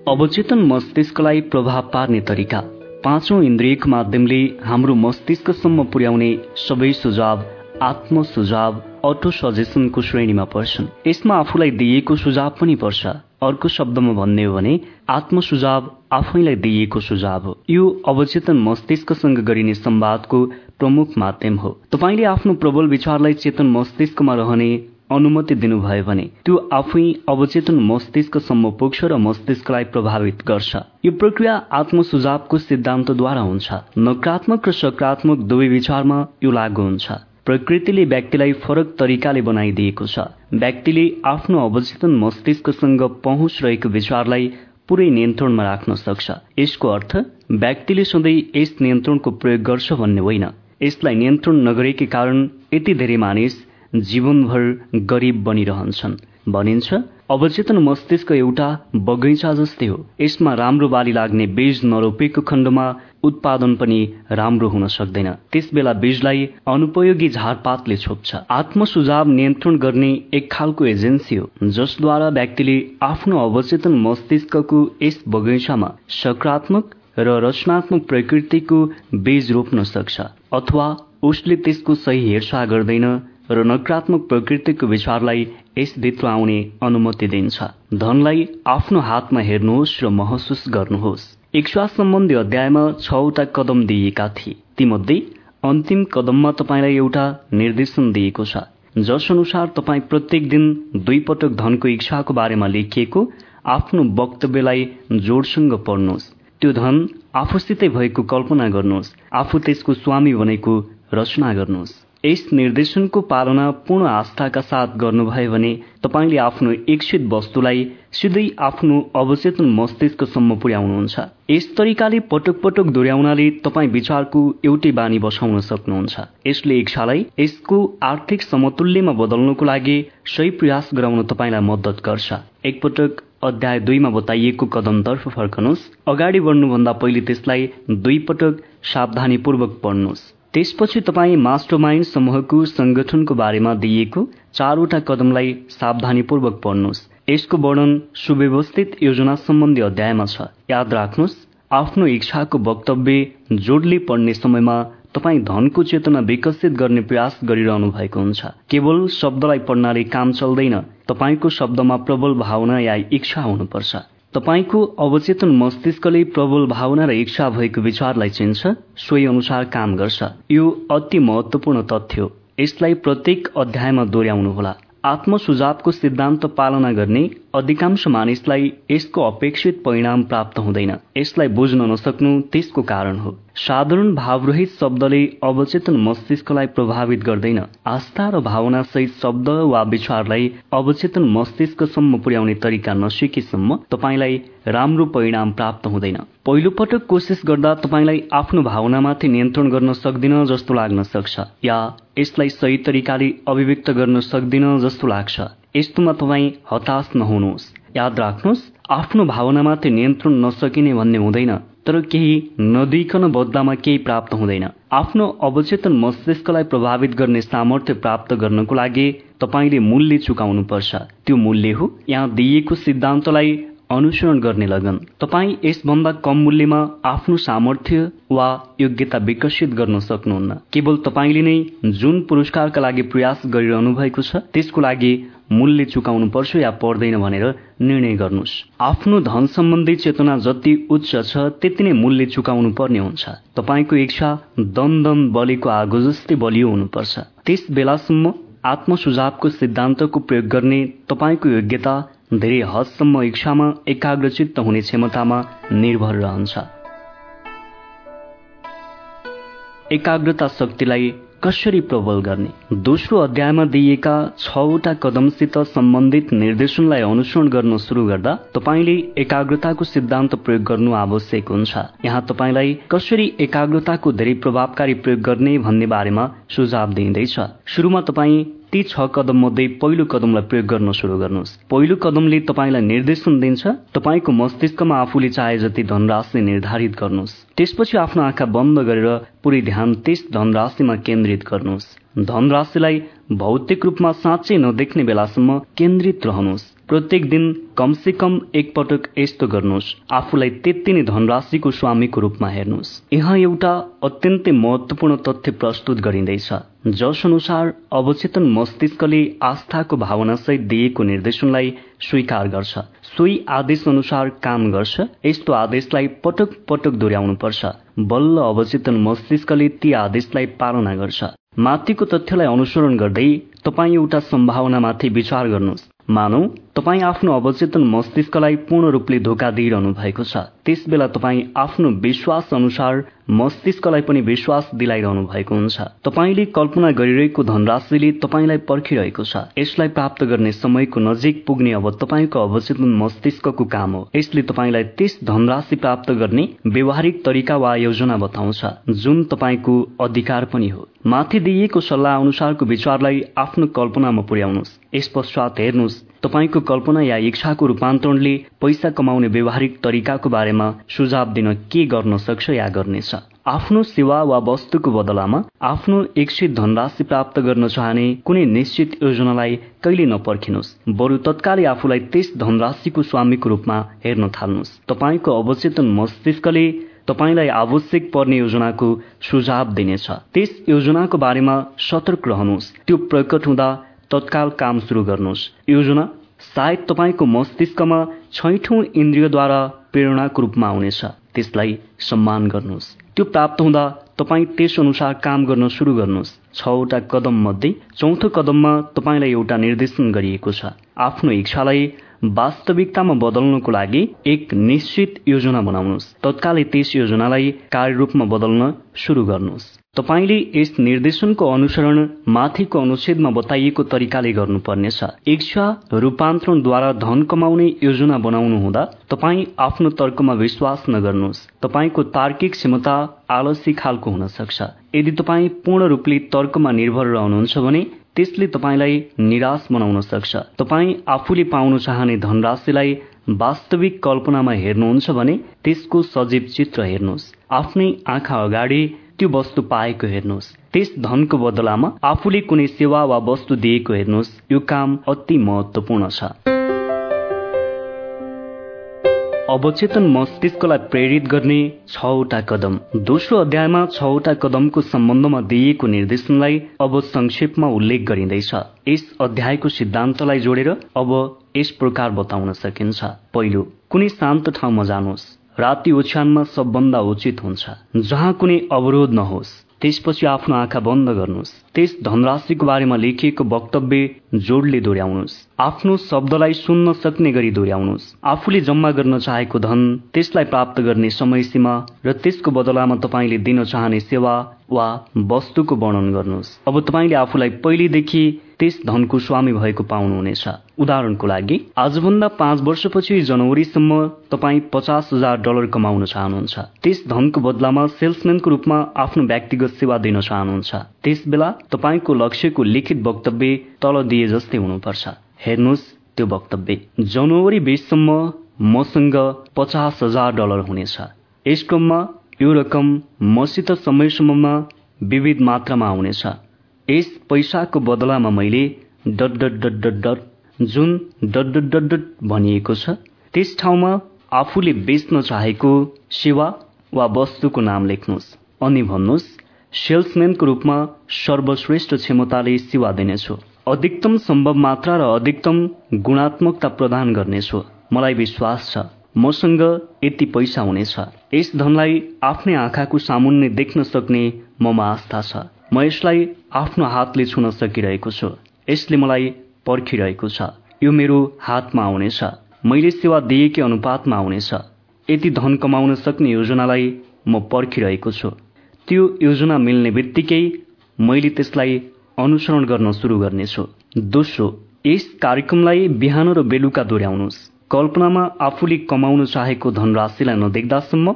Speaker 1: अवचेतन मस्तिष्कलाई प्रभाव पार्ने तरिका। पाँचौं इन्द्रियको माध्यमले हाम्रो मस्तिष्कसम्म पुर्याउने सबै सुझाव आत्म सुझाव अटो सजेसनको श्रेणीमा पर्छन्। यसमा आफूलाई दिइएको सुझाव पनि पर्छ। अर्को शब्दमा भन्ने हो भने आत्म सुझाव आफैलाई दिइएको सुझाव हो। यो अवचेतन मस्तिष्कसँग गरिने संवादको प्रमुख माध्यम हो। तपाईँले आफ्नो प्रबल विचारलाई चेतन मस्तिष्कमा रहने अनुमति दिनुभयो भने त्यो आफै अवचेतन मस्तिष्कसम्म पुग्छ र मस्तिष्कलाई प्रभावित गर्छ। यो प्रक्रिया आत्म सुझावको सिद्धान्तद्वारा हुन्छ। नकारात्मक र सकारात्मक दुवै विचारमा यो लागू हुन्छ। प्रकृतिले व्यक्तिलाई फरक तरिकाले बनाइदिएको छ। व्यक्तिले आफ्नो अवचेतन मस्तिष्कसँग पहुँच रहेको विचारलाई पुरै नियन्त्रणमा राख्न सक्छ। यसको अर्थ व्यक्तिले सधैँ यस नियन्त्रणको प्रयोग गर्छ भन्ने होइन। यसलाई नियन्त्रण नगरेकै कारण यति धेरै मानिस जीवनभर गरिब बनिरहन्छन्। भनिन्छ अवचेतन मस्तिष्क एउटा बगैँचा जस्तै हो। यसमा राम्रो बाली लाग्ने बीज नरोपेको खण्डमा उत्पादन पनि राम्रो हुन सक्दैन। त्यस बेला बीजलाई अनुपयोगी झारपातले छोप्छ। आत्म सुझाव नियन्त्रण गर्ने एक खालको एजेन्सी हो जसद्वारा व्यक्तिले आफ्नो अवचेतन मस्तिष्कको यस बगैँचामा सकारात्मक र रचनात्मक प्रकृतिको बीज रोप्न सक्छ अथवा उसले त्यसको सही हेरचाह गर्दैन र नकारात्मक प्रकृतिको विचारलाई यस भित्र आउने अनुमति दिन्छ। धनलाई आफ्नो हातमा हेर्नुहोस् र महसुस गर्नुहोस्। इच्छा सम्बन्धी अध्यायमा छवटा कदम दिइएका थिए। तीमध्ये अन्तिम कदममा तपाईँलाई एउटा निर्देशन दिएको छ। जस अनुसार तपाईँ प्रत्येक दिन दुई पटक धनको इच्छाको बारेमा लेखिएको आफ्नो वक्तव्यलाई जोडसँग पढ्नुहोस्। त्यो धन आफूसितै भएको कल्पना गर्नुहोस्। आफू त्यसको स्वामी बनेको रचना गर्नुहोस्। यस निर्देशनको पालना पूर्ण आस्थाका साथ गर्नुभयो भने तपाईँले आफ्नो इच्छित वस्तुलाई सिधै आफ्नो अवचेतन मस्तिष्कसम्म पुर्याउनुहुन्छ। यस तरिकाले पटक पटक दोहोऱ्याउनाले तपाईँ विचारको एउटै बानी बसाउन सक्नुहुन्छ। यसले इच्छालाई यसको आर्थिक समतुल्यमा बदल्नको लागि सही प्रयास गराउन तपाईँलाई मद्दत गर्छ। एकपटक अध्याय दुईमा बताइएको कदमतर्फ फर्कनुहोस्। अगाडि बढ्नुभन्दा पहिले त्यसलाई दुई पटक सावधानीपूर्वक पढ्नुहोस्। त्यसपछि तपाईँ मास्टरमाइन्ड समूहको संगठनको बारेमा दिइएको चारवटा कदमलाई सावधानीपूर्वक पढ्नुहोस्। यसको वर्णन सुव्यवस्थित योजना सम्बन्धी अध्यायमा छ। याद राख्नुहोस् आफ्नो इच्छाको वक्तव्य जोडले पढ्ने समयमा तपाईँ धनको चेतना विकसित गर्ने प्रयास गरिरहनु भएको हुन्छ। केवल शब्दलाई पढ्नाले काम चल्दैन तपाईँको शब्दमा प्रबल भावना या इच्छा हुनुपर्छ। तपाईँको अवचेतन मस्तिष्कले प्रबल भावना र इच्छा भएको विचारलाई चिन्छ सोही अनुसार काम गर्छ। यो अति महत्वपूर्ण तथ्य हो। यसलाई प्रत्येक अध्यायमा दोहोऱ्याउनुहोला। आत्म सुझावको सिद्धान्त पालना गर्ने अधिकांश मानिसलाई यसको अपेक्षित परिणाम प्राप्त हुँदैन। यसलाई बुझ्न नसक्नु त्यसको कारण हो। साधारण भावरहित शब्दले अवचेतन मस्तिष्कलाई प्रभावित गर्दैन। आस्था र भावना सहित शब्द वा विचारलाई अवचेतन मस्तिष्कसम्म पुर्याउने तरिका नसिकेसम्म तपाईँलाई राम्रो परिणाम प्राप्त हुँदैन। पहिलो पटक कोसिस गर्दा तपाईँलाई आफ्नो भावनामाथि नियन्त्रण गर्न सक्दिन जस्तो लाग्न सक्छ या यसलाई सही तरिकाले अभिव्यक्त गर्न सक्दिन जस्तो लाग्छ। यस्तोमा तपाईँ हताश नहुनुहोस्। याद राख्नुहोस् आफ्नो भावनामाथि नियन्त्रण नसकिने भन्ने हुँदैन तर केही नदिकन बदलामा केही प्राप्त हुँदैन। आफ्नो अवचेतन मस्तिष्कलाई प्रभावित गर्ने सामर्थ्य प्राप्त गर्नको लागि तपाईँले मूल्य चुकाउनुपर्छ। त्यो मूल्य हो यहाँ दिइएको सिद्धान्तलाई अनुसरण गर्ने लगन। तपाईँ यसभन्दा कम मूल्यमा आफ्नो सामर्थ्य वा योग्यता विकसित गर्न सक्नुहुन्न। केवल तपाईँले नै जुन पुरस्कारका लागि प्रयास गरिरहनु भएको छ त्यसको लागि मूल्य चुकाउनु पर्छ या पर्दैन भनेर निर्णय गर्नुहोस्। आफ्नो धन सम्बन्धी चेतना जति उच्च छ त्यति नै मूल्य चुकाउनु पर्ने हुन्छ। तपाईँको इच्छा दन दन बलेको आगो जस्तै बलियो हुनुपर्छ। त्यस बेलासम्म आत्म सुझावको सिद्धान्तको प्रयोग गर्ने तपाईँको योग्यता धेरै हदसम्म इच्छामा एकाग्रचित्त हुने क्षमतामा निर्भर रहन्छ। एकाग्रता शक्तिलाई कसरी प्रबल गर्ने? दोस्रो अध्यायमा दिइएका छवटा कदमसित सम्बन्धित निर्देशनलाई अनुसरण गर्न सुरु गर्दा तपाईँले एकाग्रताको सिद्धान्त प्रयोग गर्नु आवश्यक हुन्छ। यहाँ तपाईँलाई कसरी एकाग्रताको धेरै प्रभावकारी प्रयोग गर्ने भन्ने बारेमा सुझाव दिइँदैछ। सुरुमा तपाईँ ती छ कदम मध्ये पहिलो कदमलाई प्रयोग गर्न सुरु गर्नुहोस्। पहिलो कदमले तपाईँलाई निर्देशन दिन्छ तपाईँको मस्तिष्कमा आफूले चाहे जति धनराशि निर्धारित गर्नुहोस्। त्यसपछि आफ्नो आँखा बन्द गरेर पुरै ध्यान त्यस धनराशिमा केन्द्रित गर्नुहोस्। धनराशिलाई भौतिक रूपमा साँच्चै नदेख्ने बेलासम्म केन्द्रित रहनुहोस्। प्रत्येक दिन कमसे कम एक पटक यस्तो गर्नुहोस्। आफूलाई त्यति नै धनराशिको स्वामीको रूपमा हेर्नुहोस्। यहाँ एउटा अत्यन्तै महत्वपूर्ण तथ्य प्रस्तुत गरिँदैछ। जस अनुसार अवचेतन मस्तिष्कले आस्थाको भावनासहित दिएको निर्देशनलाई स्वीकार गर्छ। सोही आदेश अनुसार काम गर्छ। यस्तो आदेशलाई पटक पटक दोहोऱ्याउनुपर्छ। बल्ल अवचेतन मस्तिष्कले ती आदेशलाई पालना गर्छ। माथिको तथ्यलाई अनुसरण गर्दै तपाईँ एउटा सम्भावनामाथि विचार गर्नुहोस्। मानौ तपाईँ आफ्नो अवचेतन मस्तिष्कलाई पूर्ण रूपले धोका दिइरहनु भएको छ। त्यस बेला तपाईँ आफ्नो विश्वास अनुसार मस्तिष्कलाई पनि विश्वास दिलाइरहनु भएको हुन्छ। तपाईँले कल्पना गरिरहेको धनराशिले तपाईँलाई पर्खिरहेको छ। यसलाई प्राप्त गर्ने समयको नजिक पुग्ने अब तपाईँको अवचेतन मस्तिष्कको काम हो। यसले तपाईँलाई त्यस धनराशि प्राप्त गर्ने व्यवहारिक तरिका वा योजना बताउँछ जुन तपाईँको अधिकार पनि हो। माथि दिइएको सल्लाह अनुसारको विचारलाई आफ्नो कल्पनामा पुर्याउनुहोस्। यस पश्चात हेर्नुहोस् तपाईँको कल्पना या इच्छाको रूपान्तरणले पैसा कमाउने व्यवहारिक तरिकाको बारेमा सुझाव दिन के गर्न सक्छ या गर्नेछ? आफ्नो सेवा वा वस्तुको बदलामा आफ्नो इच्छित धनराशि प्राप्त गर्न चाहने कुनै निश्चित योजनालाई कहिले नपर्खिनुहोस्। बरु तत्कालै आफूलाई त्यस धनराशिको स्वामीको रूपमा हेर्न थाल्नुहोस्। तपाईँको अवचेतन मस्तिष्कले तपाईँलाई आवश्यक पर्ने योजनाको सुझाव दिनेछ। त्यस योजनाको बारेमा सतर्क रहनुहोस्। त्यो प्रकट हुँदा तत्काल काम सुरु गर्नुहोस्। योजना सायद तपाईँको मस्तिष्कमा छैठौं इन्द्रियद्वारा प्रेरणाको रूपमा आउनेछ। त्यसलाई सम्मान गर्नुहोस्। त्यो प्राप्त हुँदा तपाईँ त्यस अनुसार काम गर्न सुरु गर्नुहोस्। छवटा कदम मध्ये चौथो कदममा तपाईँलाई एउटा निर्देशन गरिएको छ। आफ्नो इच्छालाई वास्तविकतामा बदल्नको लागि एक निश्चित योजना बनाउनुहोस्। तत्कालै त्यस योजनालाई कार्यरूपमा बदल्न सुरु गर्नुहोस्। तपाईँले यस निर्देशनको अनुसरण माथिको अनुच्छेदमा बताइएको तरिकाले गर्नुपर्नेछ। इच्छा रूपान्तरणद्वारा धन कमाउने योजना बनाउनु हुँदा तपाईँ आफ्नो तर्कमा विश्वास नगर्नुहोस्। तपाईँको तार्किक क्षमता आलसी खालको हुन सक्छ। यदि तपाईँ पूर्ण रूपले तर्कमा निर्भर रहनुहुन्छ भने त्यसले तपाईँलाई निराश बनाउन सक्छ। तपाईँ आफूले पाउन चाहने धनराशिलाई वास्तविक कल्पनामा हेर्नुहुन्छ भने त्यसको सजीव चित्र हेर्नुहोस्। आफ्नै आँखा अगाडि त्यो वस्तु पाएको हेर्नुहोस्। त्यस धनको बदलामा आफूले कुनै सेवा वा वस्तु दिएको हेर्नुहोस्। यो काम अति महत्वपूर्ण छ। अवचेतन मस्तिष्कलाई प्रेरित गर्ने छवटा कदम। दोस्रो अध्यायमा छवटा कदमको सम्बन्धमा दिइएको निर्देशनलाई अब संक्षेपमा उल्लेख गरिँदैछ। यस अध्यायको सिद्धान्तलाई जोडेर अब यस प्रकार बताउन सकिन्छ। पहिलो कुनै शान्त ठाउँमा जानुहोस्। राति ओछ्यानमा सबभन्दा उचित हुन्छ। जहाँ कुनै अवरोध नहोस् त्यसपछि आफ्नो आँखा बन्द गर्नुहोस्। त्यस धनराशिको बारेमा लेखिएको वक्तव्य जोडले दोहोऱ्याउनुहोस्। आफ्नो शब्दलाई सुन्न सक्ने गरी दोहोऱ्याउनुहोस्। आफूले जम्मा गर्न चाहेको धन त्यसलाई प्राप्त गर्ने समय सीमा र त्यसको बदलामा तपाईँले दिन चाहने सेवा वा वस्तुको वर्णन गर्नुहोस्। अब तपाईँले आफूलाई पहिलेदेखि त्यस धनको स्वामी भएको पाउनुहुनेछ। उदाहरणको लागि आजभन्दा पाँच वर्षपछि जनवरीसम्म तपाईँ पचास हजार डलर कमाउन चाहनुहुन्छ। त्यस धनको बदलामा सेल्सम्यानको रूपमा आफ्नो व्यक्तिगत सेवा दिन चाहनुहुन्छ। त्यस बेला तपाईँको लक्ष्यको लिखित वक्तव्य तल दिए जस्तै हुनुपर्छ। हेर्नुहोस् त्यो वक्तव्य। जनवरी बिससम्म मसँग पचास हजार डलर हुनेछ। यस क्रममा यो रकम मसित समयसम्ममा विविध मात्रामा आउनेछ। यस पैसाको बदलामा मैले dot dot dot dot dot जुन डट डट डट डट भनिएको छ त्यस ठाउँमा आफूले बेच्न चाहेको सेवा वा वस्तुको नाम लेख्नुहोस् अनि भन्नुहोस् सेल्सम्यानको रूपमा सर्वश्रेष्ठ क्षमताले सेवा दिनेछु। अधिकतम सम्भव मात्रा र अधिकतम गुणात्मकता प्रदान गर्नेछु। मलाई विश्वास छ मसँग यति पैसा हुनेछ यस धनलाई आफ्नै आँखाको सामुन्ने देख्न सक्ने ममा आस्था छ। म यसलाई आफ्नो हातले छुन सकिरहेको छु। यसले मलाई पर्खिरहेको छ। यो मेरो हातमा आउनेछ। मैले सेवा दिएकै अनुपातमा आउनेछ। यति धन कमाउन सक्ने योजनालाई म पर्खिरहेको छु। त्यो योजना मिल्ने बित्तिकै मैले त्यसलाई अनुसरण गर्न सुरु गर्नेछु। दोस्रो यस कार्यक्रमलाई बिहान र बेलुका दोहोऱ्याउनुहोस्। कल्पनामा आफूले कमाउन चाहेको धनराशिलाई नदेख्दासम्म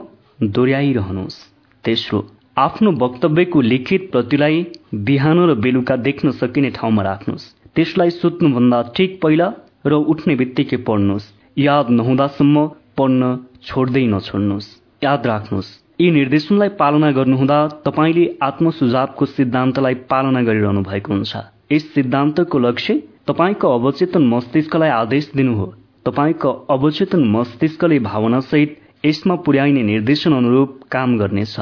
Speaker 1: दोहोऱ्याइरहनुहोस्। तेस्रो आफ्नो वक्तव्यको लिखित प्रतिलाई बिहान र बेलुका देख्न सकिने ठाउँमा राख्नुहोस्। त्यसलाई सुत्नुभन्दा ठिक पहिला र उठ्ने बित्तिकै पढ्नुहोस्। याद नहुँदासम्म पढ्न छोड्दै नछोड्नुहोस्। याद राख्नुहोस्। यी निर्देशनलाई पालना गर्नुहुँदा तपाईँले आत्मसुझावको सिद्धान्तलाई पालना गरिरहनु भएको हुन्छ। यस सिद्धान्तको लक्ष्य तपाईँको अवचेतन मस्तिष्कलाई आदेश दिनु हो। तपाईँको अवचेतन मस्तिष्कले भावनासहित यसमा पुर्याइने निर्देशन अनुरूप काम गर्नेछ।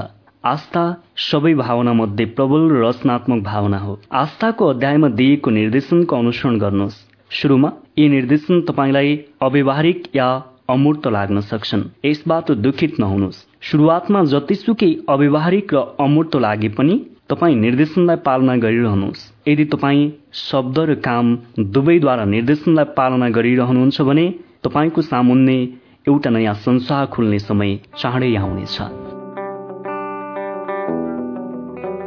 Speaker 1: आस्था सबै भावना मध्ये प्रबल रचनात्मक भावना हो। आस्थाको अध्यायमा दिएको निर्देशनको अनुसरण गर्नुहोस्। सुरुमा यी निर्देशन तपाईँलाई अव्यवहारिक या अमूर्त लाग्न सक्छन्। यसबाट दुखित नहुनुहोस्। सुरुवातमा जतिसुकै अव्यवहारिक र अमूर्त लागे पनि तपाईँ निर्देशनलाई पालना गरिरहनुहोस्। यदि तपाईँ शब्द र काम दुवैद्वारा निर्देशनलाई पालना गरिरहनुहुन्छ भने तपाईँको सामुन्ने एउटा नयाँ संसार खुल्ने समय चाँडै आउनेछ।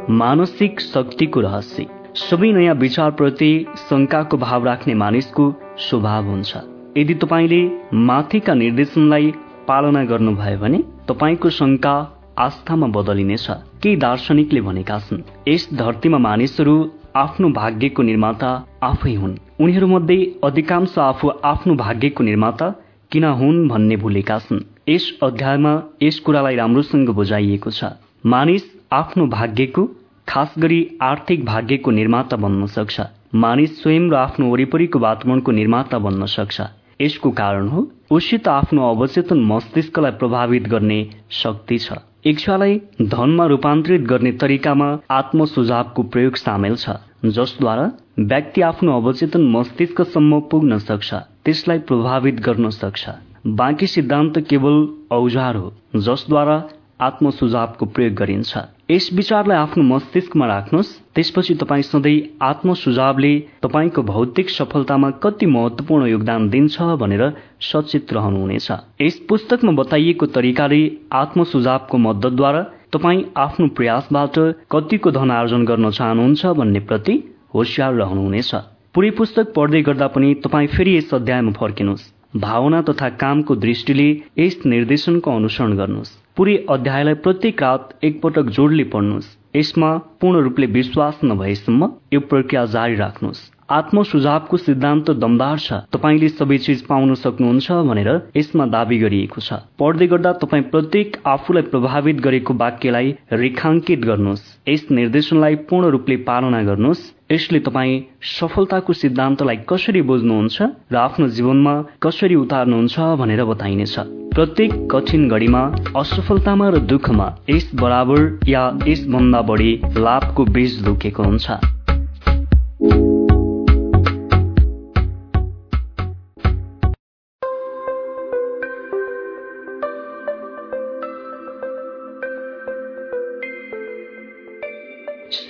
Speaker 1: मानसिक शक्तिको रहस्य। सबै नयाँ विचारप्रति शङ्काको भाव राख्ने मानिसको स्वभाव हुन्छ। यदि तपाईँले माथिका निर्देशनलाई पालना गर्नुभयो भने तपाईँको शङ्का आस्थामा बदलिनेछ। केही दार्शनिकले भनेका छन् यस धरतीमा मानिसहरू आफ्नो भाग्यको निर्माता आफै हुन्। उनीहरूमध्ये अधिकांश आफू आफ्नो भाग्यको निर्माता किन हुन् भन्ने भुलेका छन्। यस अध्यायमा यस कुरालाई राम्रोसँग बुझाइएको छ। मानिस आफ्नो भाग्यको खास गरी आर्थिक भाग्यको निर्माता बन्न सक्छ। मानिस स्वयं र आफ्नो वरिपरिको वातावरणको निर्माता बन्न सक्छ। यसको कारण हो उसित आफ्नो अवचेतन मस्तिष्कलाई प्रभावित गर्ने शक्ति छ। इच्छालाई धनमा रूपान्तरित गर्ने तरिकामा आत्म सुझावको प्रयोग सामेल छ जसद्वारा व्यक्ति आफ्नो अवचेतन मस्तिष्कसम्म पुग्न सक्छ त्यसलाई प्रभावित गर्न सक्छ। बाँकी सिद्धान्त केवल औजार हो जसद्वारा आत्म सुझावको प्रयोग गरिन्छ। यस विचारलाई आफ्नो मस्तिष्कमा राख्नुहोस्। त्यसपछि तपाईँ सधैँ आत्म सुझावले तपाईँको भौतिक सफलतामा कति महत्वपूर्ण योगदान दिन्छ भनेर सचेत रहनुहुनेछ। यस पुस्तकमा बताइएको तरिकाले आत्म सुझावको मद्दतद्वारा तपाईँ आफ्नो प्रयासबाट कतिको धन आर्जन गर्न चाहनुहुन्छ भन्ने प्रति होसियार रहनुहुनेछ। पुरै पुस्तक पढ्दै गर्दा पनि तपाईँ फेरि यस अध्यायमा फर्किनुहोस्। भावना तथा कामको दृष्टिले यस निर्देशनको अनुसरण गर्नुहोस्। पुरै अध्यायलाई प्रत्येक रात एकपटक जोडले पढ्नुहोस्। यसमा पूर्ण रूपले विश्वास नभएसम्म यो प्रक्रिया जारी राख्नुहोस्। आत्म सुझावको सिद्धान्त दमदार छ। तपाईँले सबै चिज पाउन सक्नुहुन्छ भनेर यसमा दावी गरिएको छ। पढ्दै गर्दा तपाईँ प्रत्येक आफूलाई प्रभावित गरेको वाक्यलाई रेखाङ्कित गर्नुहोस्। यस निर्देशनलाई पूर्ण रूपले पालना गर्नुहोस्। यसले तपाईँ सफलताको सिद्धान्तलाई कसरी बुझ्नुहुन्छ र आफ्नो जीवनमा कसरी उतार्नुहुन्छ भनेर बताइनेछ। प्रत्येक कठिन घडीमा असफलतामा र दुःखमा यस बराबर या यसभन्दा बढी लाभको बीज लुकेको हुन्छ।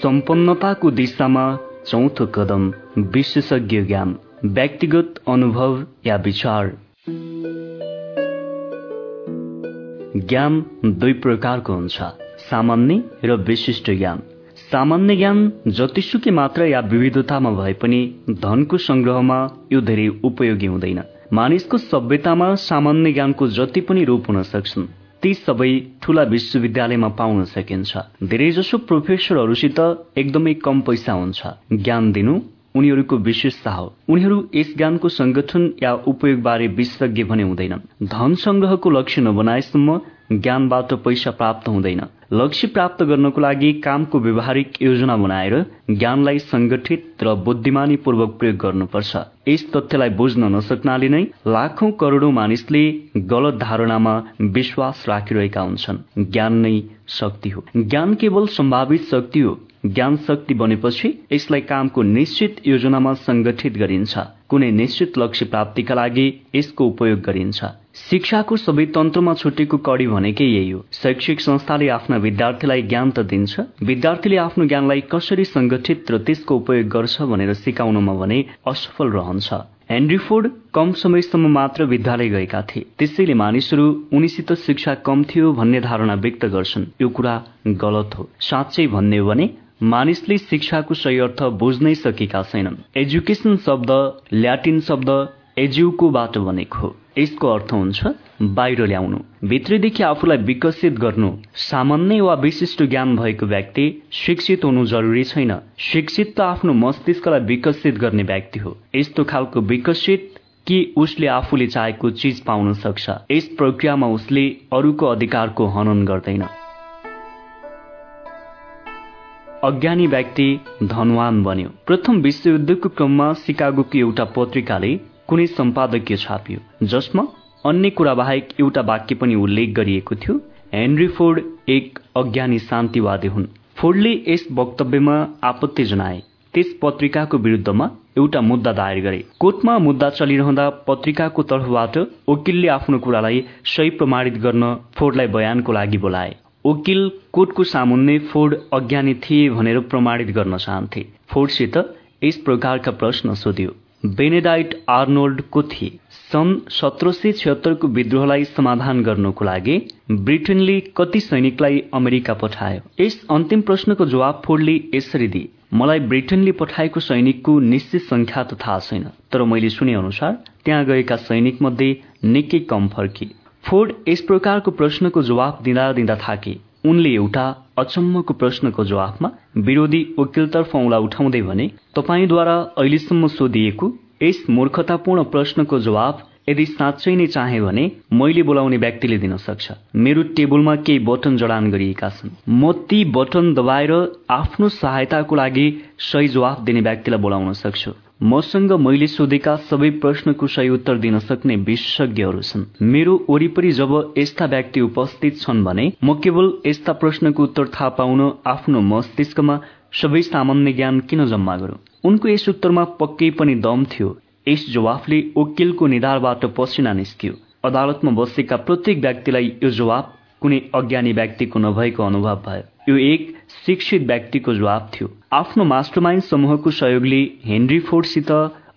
Speaker 1: सम्पन्नताको दिशामा चौथो कदम विशेषज्ञ ज्ञान व्यक्तिगत अनुभव या विचार। ज्ञान दुई प्रकारको हुन्छ सामान्य र विशिष्ट ज्ञान। सामान्य ज्ञान जतिसुकै मात्र या विविधतामा भए पनि धनको संग्रहमा यो धेरै उपयोगी हुँदैन। मानिसको सभ्यतामा सामान्य ज्ञानको जति पनि रूप हुन सक्छन् ती सबै ठूला विश्वविद्यालयमा पाउन सकिन्छ। धेरैजसो प्रोफेसरहरूसित एकदमै कम पैसा हुन्छ। ज्ञान दिनु उनीहरूको विशेषता हो। उनीहरू यस ज्ञानको संगठन या उपयोगबारे विशेषज्ञ भने हुँदैनन्। धन संग्रहको लक्ष्य नबनाएसम्म ज्ञानबाट पैसा प्राप्त हुँदैन। लक्ष्य प्राप्त गर्नको लागि कामको व्यवहारिक योजना बनाएर ज्ञानलाई संगठित र बुद्धिमानीपूर्वक प्रयोग गर्नुपर्छ। यस तथ्यलाई बुझ्न नसक्नाले नै लाखौं करोड़ौं मानिसले गलत धारणामा विश्वास राखिरहेका हुन्छन्। ज्ञान नै शक्ति हो। ज्ञान केवल सम्भावित शक्ति हो ज्ञान शक्ति बनेपछि यसलाई कामको निश्चित योजनामा संगठित गरिन्छ। कुनै निश्चित लक्ष्य प्राप्तिका लागि यसको उपयोग गरिन्छ। शिक्षाको सबै तन्त्रमा छुटेको कडी भनेकै यही हो। शैक्षिक संस्थाले आफ्ना विद्यार्थीलाई ज्ञान त दिन्छ। विद्यार्थीले आफ्नो ज्ञानलाई कसरी संगठित र त्यसको उपयोग गर्छ भनेर सिकाउनमा भने असफल रहन्छ। हेनरी फोर्ड कम समयसम्म मात्र विद्यालय गएका थिए। त्यसैले मानिसहरू उनीसित शिक्षा कम थियो भन्ने धारणा व्यक्त गर्छन्। यो कुरा गलत हो। साँच्चै भन्ने हो भने मानिसले शिक्षाको सही अर्थ बुझ्नै सकेका छैनन्। एजुकेसन शब्द ल्याटिन शब्द एज्युकोबाट बनेको हो। यसको अर्थ हुन्छ बाहिर ल्याउनु। भित्रैदेखि आफूलाई विकसित गर्नु। सामान्य वा विशिष्ट ज्ञान भएको व्यक्ति शिक्षित हुनु जरुरी छैन। शिक्षित त आफ्नो मस्तिष्कलाई विकसित गर्ने व्यक्ति हो। यस्तो खालको विकसित कि उसले आफूले चाहेको चिज पाउन सक्छ। यस प्रक्रियामा उसले अरूको अधिकारको हनन गर्दैन। अज्ञानी व्यक्ति धनवान बन्यो। प्रथम विश्वयुद्धको क्रममा सिकागोको एउटा पत्रिकाले कुनै सम्पादकीय छापियो जसमा अन्य कुरा बाहेक एउटा वाक्य पनि उल्लेख गरिएको थियो हेनरी फोर्ड एक अज्ञानी शान्तिवादी हुन्। फोर्डले यस वक्तव्यमा आपत्ति जनाए। त्यस पत्रिकाको विरुद्धमा एउटा मुद्दा दायर गरे। कोर्टमा मुद्दा चलिरहँदा पत्रिकाको तर्फबाट वकिलले आफ्नो कुरालाई सही प्रमाणित गर्न फोर्डलाई बयानको लागि बोलाए। वकिल कोर्टको सामुन्ने फोर्ड अज्ञानी थिए भनेर प्रमाणित गर्न चाहन्थे। फोर्डसित यस प्रकारका प्रश्न सोध्यो। बेनेडाइट आर्नोल्ड को थिए। सन् सत्र सय छिहत्तरको विद्रोहलाई समाधान गर्नको लागि ब्रिटेनले कति सैनिकलाई अमेरिका पठायो? यस अन्तिम प्रश्नको जवाब फोर्डले यसरी दिए। मलाई ब्रिटेनले पठाएको सैनिकको निश्चित संख्या त थाहा छैन तर मैले सुने अनुसार त्यहाँ गएका सैनिक मध्ये निकै कम फर्किए। फोर्ड यस प्रकारको प्रश्नको जवाफ दिँदा दिँदा थाके। उनले एउटा अचम्मको प्रश्नको जवाफमा विरोधी वकिलतर्फ औँला उठाउँदै भने तपाईँद्वारा अहिलेसम्म सोधिएको यस मूर्खतापूर्ण प्रश्नको जवाफ यदि साँच्चै नै चाहे भने मैले बोलाउने व्यक्तिले दिन सक्छ। मेरो टेबलमा केही बटन जडान गरिएका छन्। म ती बटन दबाएर आफ्नो सहायताको लागि सही जवाफ दिने व्यक्तिलाई बोलाउन सक्छु। मसँग मैले सोधेका सबै प्रश्नको सही उत्तर दिन सक्ने विशेषज्ञहरू छन्। मेरो वरिपरि जब यस्ता व्यक्ति उपस्थित छन् भने म केवल यस्ता प्रश्नको उत्तर थाहा पाउन आफ्नो मस्तिष्कमा सबै सामान्य ज्ञान किन जम्मा गरौं? उनको यस उत्तरमा पक्कै पनि दम थियो। यस जवाफले वकिलको निधारबाट पसिना निस्कियो। अदालतमा बसेका प्रत्येक व्यक्तिलाई यो जवाब कुनै अज्ञानी व्यक्तिको नभएको अनुभव भयो। यो एक शिक्षित व्यक्तिको जवाब थियो। आफ्नो मास्टरमाइन्ड समूहको सहयोगले हेनरी फोर्डसित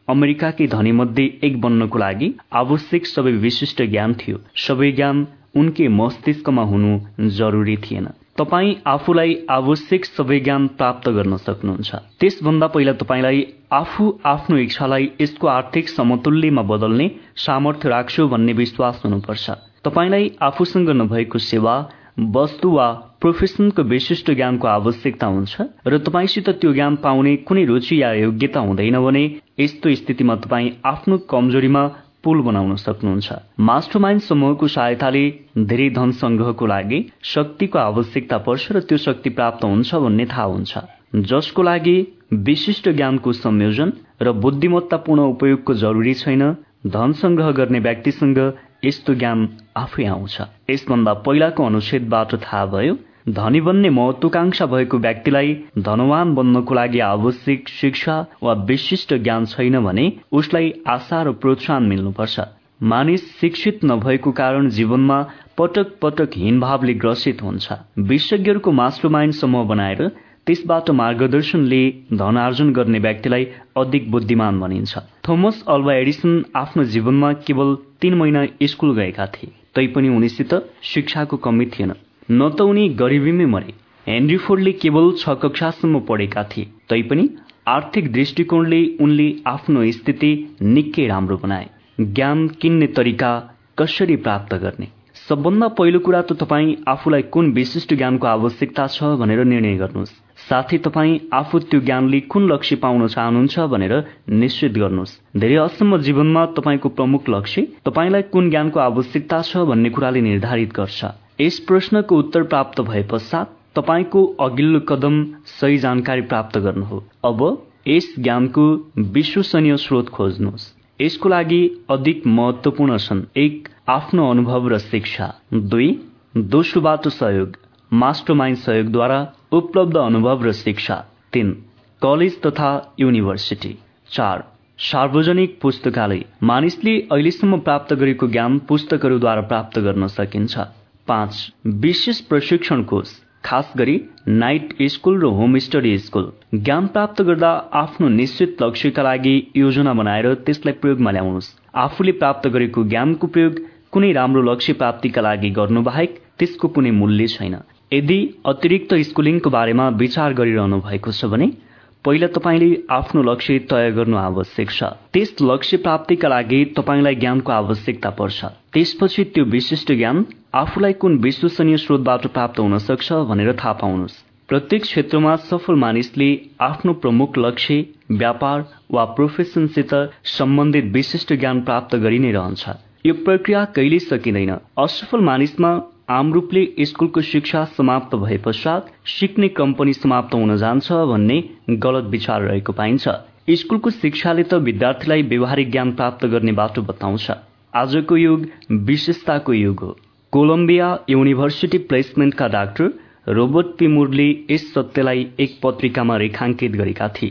Speaker 1: अमेरिकाकै धनीमध्ये एक बन्नको लागि आवश्यक सबै विशिष्ट ज्ञान थियो। सबै ज्ञान उनकै मस्तिष्कमा हुनु जरुरी थिएन। तपाईँ आफूलाई आवश्यक सबै ज्ञान प्राप्त गर्न सक्नुहुन्छ। त्यसभन्दा पहिला तपाईँलाई आफू आफ्नो इच्छालाई यसको आर्थिक समतुल्यमा बदल्ने सामर्थ्य राख्छु भन्ने विश्वास हुनुपर्छ। तपाईँलाई आफूसँग नभएको सेवा वस्तु वा प्रोफेसनको विशिष्ट ज्ञानको आवश्यकता हुन्छ र तपाईँसित त्यो ज्ञान पाउने कुनै रुचि या योग्यता हुँदैन भने यस्तो स्थितिमा तपाईँ आफ्नो कमजोरीमा पुल बनाउन सक्नुहुन्छ। मास्टर माइन्ड समूहको सहायताले धेरै धन संग्रहको लागि शक्तिको आवश्यकता पर्छ र त्यो शक्ति प्राप्त हुन्छ भन्ने थाहा हुन्छ। जसको लागि विशिष्ट ज्ञानको संयोजन र बुद्धिमत्तापूर्ण उपयोगको जरुरी छैन। धन संग्रह गर्ने व्यक्तिसँग यस्तो ज्ञान आफै आउँछ। यसभन्दा पहिलाको अनुच्छेदबाट थाहा भयो धनी बन्ने महत्वाकांक्षा भएको व्यक्तिलाई धनवान बन्नको लागि आवश्यक शिक्षा वा विशिष्ट ज्ञान छैन भने उसलाई आशा र प्रोत्साहन मिल्नुपर्छ। मानिस शिक्षित नभएको कारण जीवनमा पटक पटक हिनभावले ग्रसित हुन्छ। विशेषज्ञहरूको मास्टर समूह बनाएर त्यसबाट मार्गदर्शनले धनार्जन गर्ने व्यक्तिलाई अधिक बुद्धिमान भनिन्छ थोमस अल्वा एडिसन आफ्नो जीवनमा केवल तीन महिना स्कुल गएका थिए। तैपनि उनीसित शिक्षाको कमी थिएन। न त उनी गरिबीमै मरे। हेनरी फोर्डले केवल छ कक्षासम्म पढेका थिए। तैपनि आर्थिक दृष्टिकोणले उनले आफ्नो स्थिति निकै राम्रो बनाए। ज्ञान किन्ने तरिका कसरी प्राप्त गर्ने? सबभन्दा पहिलो कुरा त तपाईँ आफूलाई कुन विशिष्ट ज्ञानको आवश्यकता छ भनेर निर्णय गर्नुहोस्। साथै तपाईँ आफू त्यो ज्ञानले कुन लक्ष्य पाउन चाहनुहुन्छ भनेर निश्चित गर्नुहोस्। धेरै असम्म जीवनमा तपाईँको प्रमुख लक्ष्य तपाईँलाई कुन ज्ञानको आवश्यकता छ भन्ने कुराले निर्धारित गर्छ। यस प्रश्नको उत्तर प्राप्त भए पश्चात तपाईँको अघिल्लो कदम सही जानकारी प्राप्त गर्नु हो अब यस ज्ञानको विश्वसनीय स्रोत खोज्नुहोस्। यसको लागि अधिक महत्वपूर्ण छन् एक आफ्नो अनुभव र शिक्षा। दुई दोस्रोबाट सहयोग। मास्टर माइन्ड सहयोगद्वारा उपलब्ध अनुभव र शिक्षा। तीन कलेज तथा युनिभर्सिटी। चार सार्वजनिक पुस्तकालय। मानिसले अहिलेसम्म प्राप्त गरेको ज्ञान पुस्तकहरूद्वारा प्राप्त गर्न सकिन्छ। पाँच विशेष प्रशिक्षण कोर्स। खास गरी नाइट स्कुल र होम स्टडी स्कुल। ज्ञान प्राप्त गर्दा आफ्नो निश्चित लक्ष्यका लागि योजना बनाएर त्यसलाई प्रयोगमा ल्याउनुहोस्। आफूले प्राप्त गरेको ज्ञानको प्रयोग कुनै राम्रो लक्ष्य प्राप्तिका लागि गर्नु बाहेक त्यसको कुनै मूल्य छैन। यदि अतिरिक्त स्कुलिङको बारेमा विचार गरिरहनु भएको छ भने पहिला तपाईँले आफ्नो लक्ष्य तय गर्नु आवश्यक छ। त्यस लक्ष्य प्राप्तिका लागि तपाईँलाई ज्ञानको आवश्यकता पर्छ। त्यसपछि त्यो विशिष्ट ज्ञान आफूलाई कुन विश्वसनीय स्रोतबाट प्राप्त हुन सक्छ भनेर थाहा पाउनुहोस्। प्रत्येक क्षेत्रमा सफल मानिसले आफ्नो प्रमुख लक्ष्य व्यापार वा प्रोफेसनसित सम्बन्धित विशिष्ट ज्ञान प्राप्त गरि नै रहन्छ। यो प्रक्रिया कहिल्यै सकिँदैन। असफल मानिसमा आम रूपले स्कुलको शिक्षा समाप्त भए पश्चात सिक्ने कम्पनी समाप्त हुन जान्छ भन्ने गलत विचार रहेको पाइन्छ। स्कुलको शिक्षाले त विद्यार्थीलाई व्यवहारिक ज्ञान प्राप्त गर्ने बाटो बताउँछ। आजको युग विशेषताको युग हो। कोलम्बिया युनिभर्सिटी प्लेसमेन्टका डाक्टर रोबर्ट पिमुरले यस सत्यलाई एक पत्रिकामा रेखाङ्कित गरेका थिए।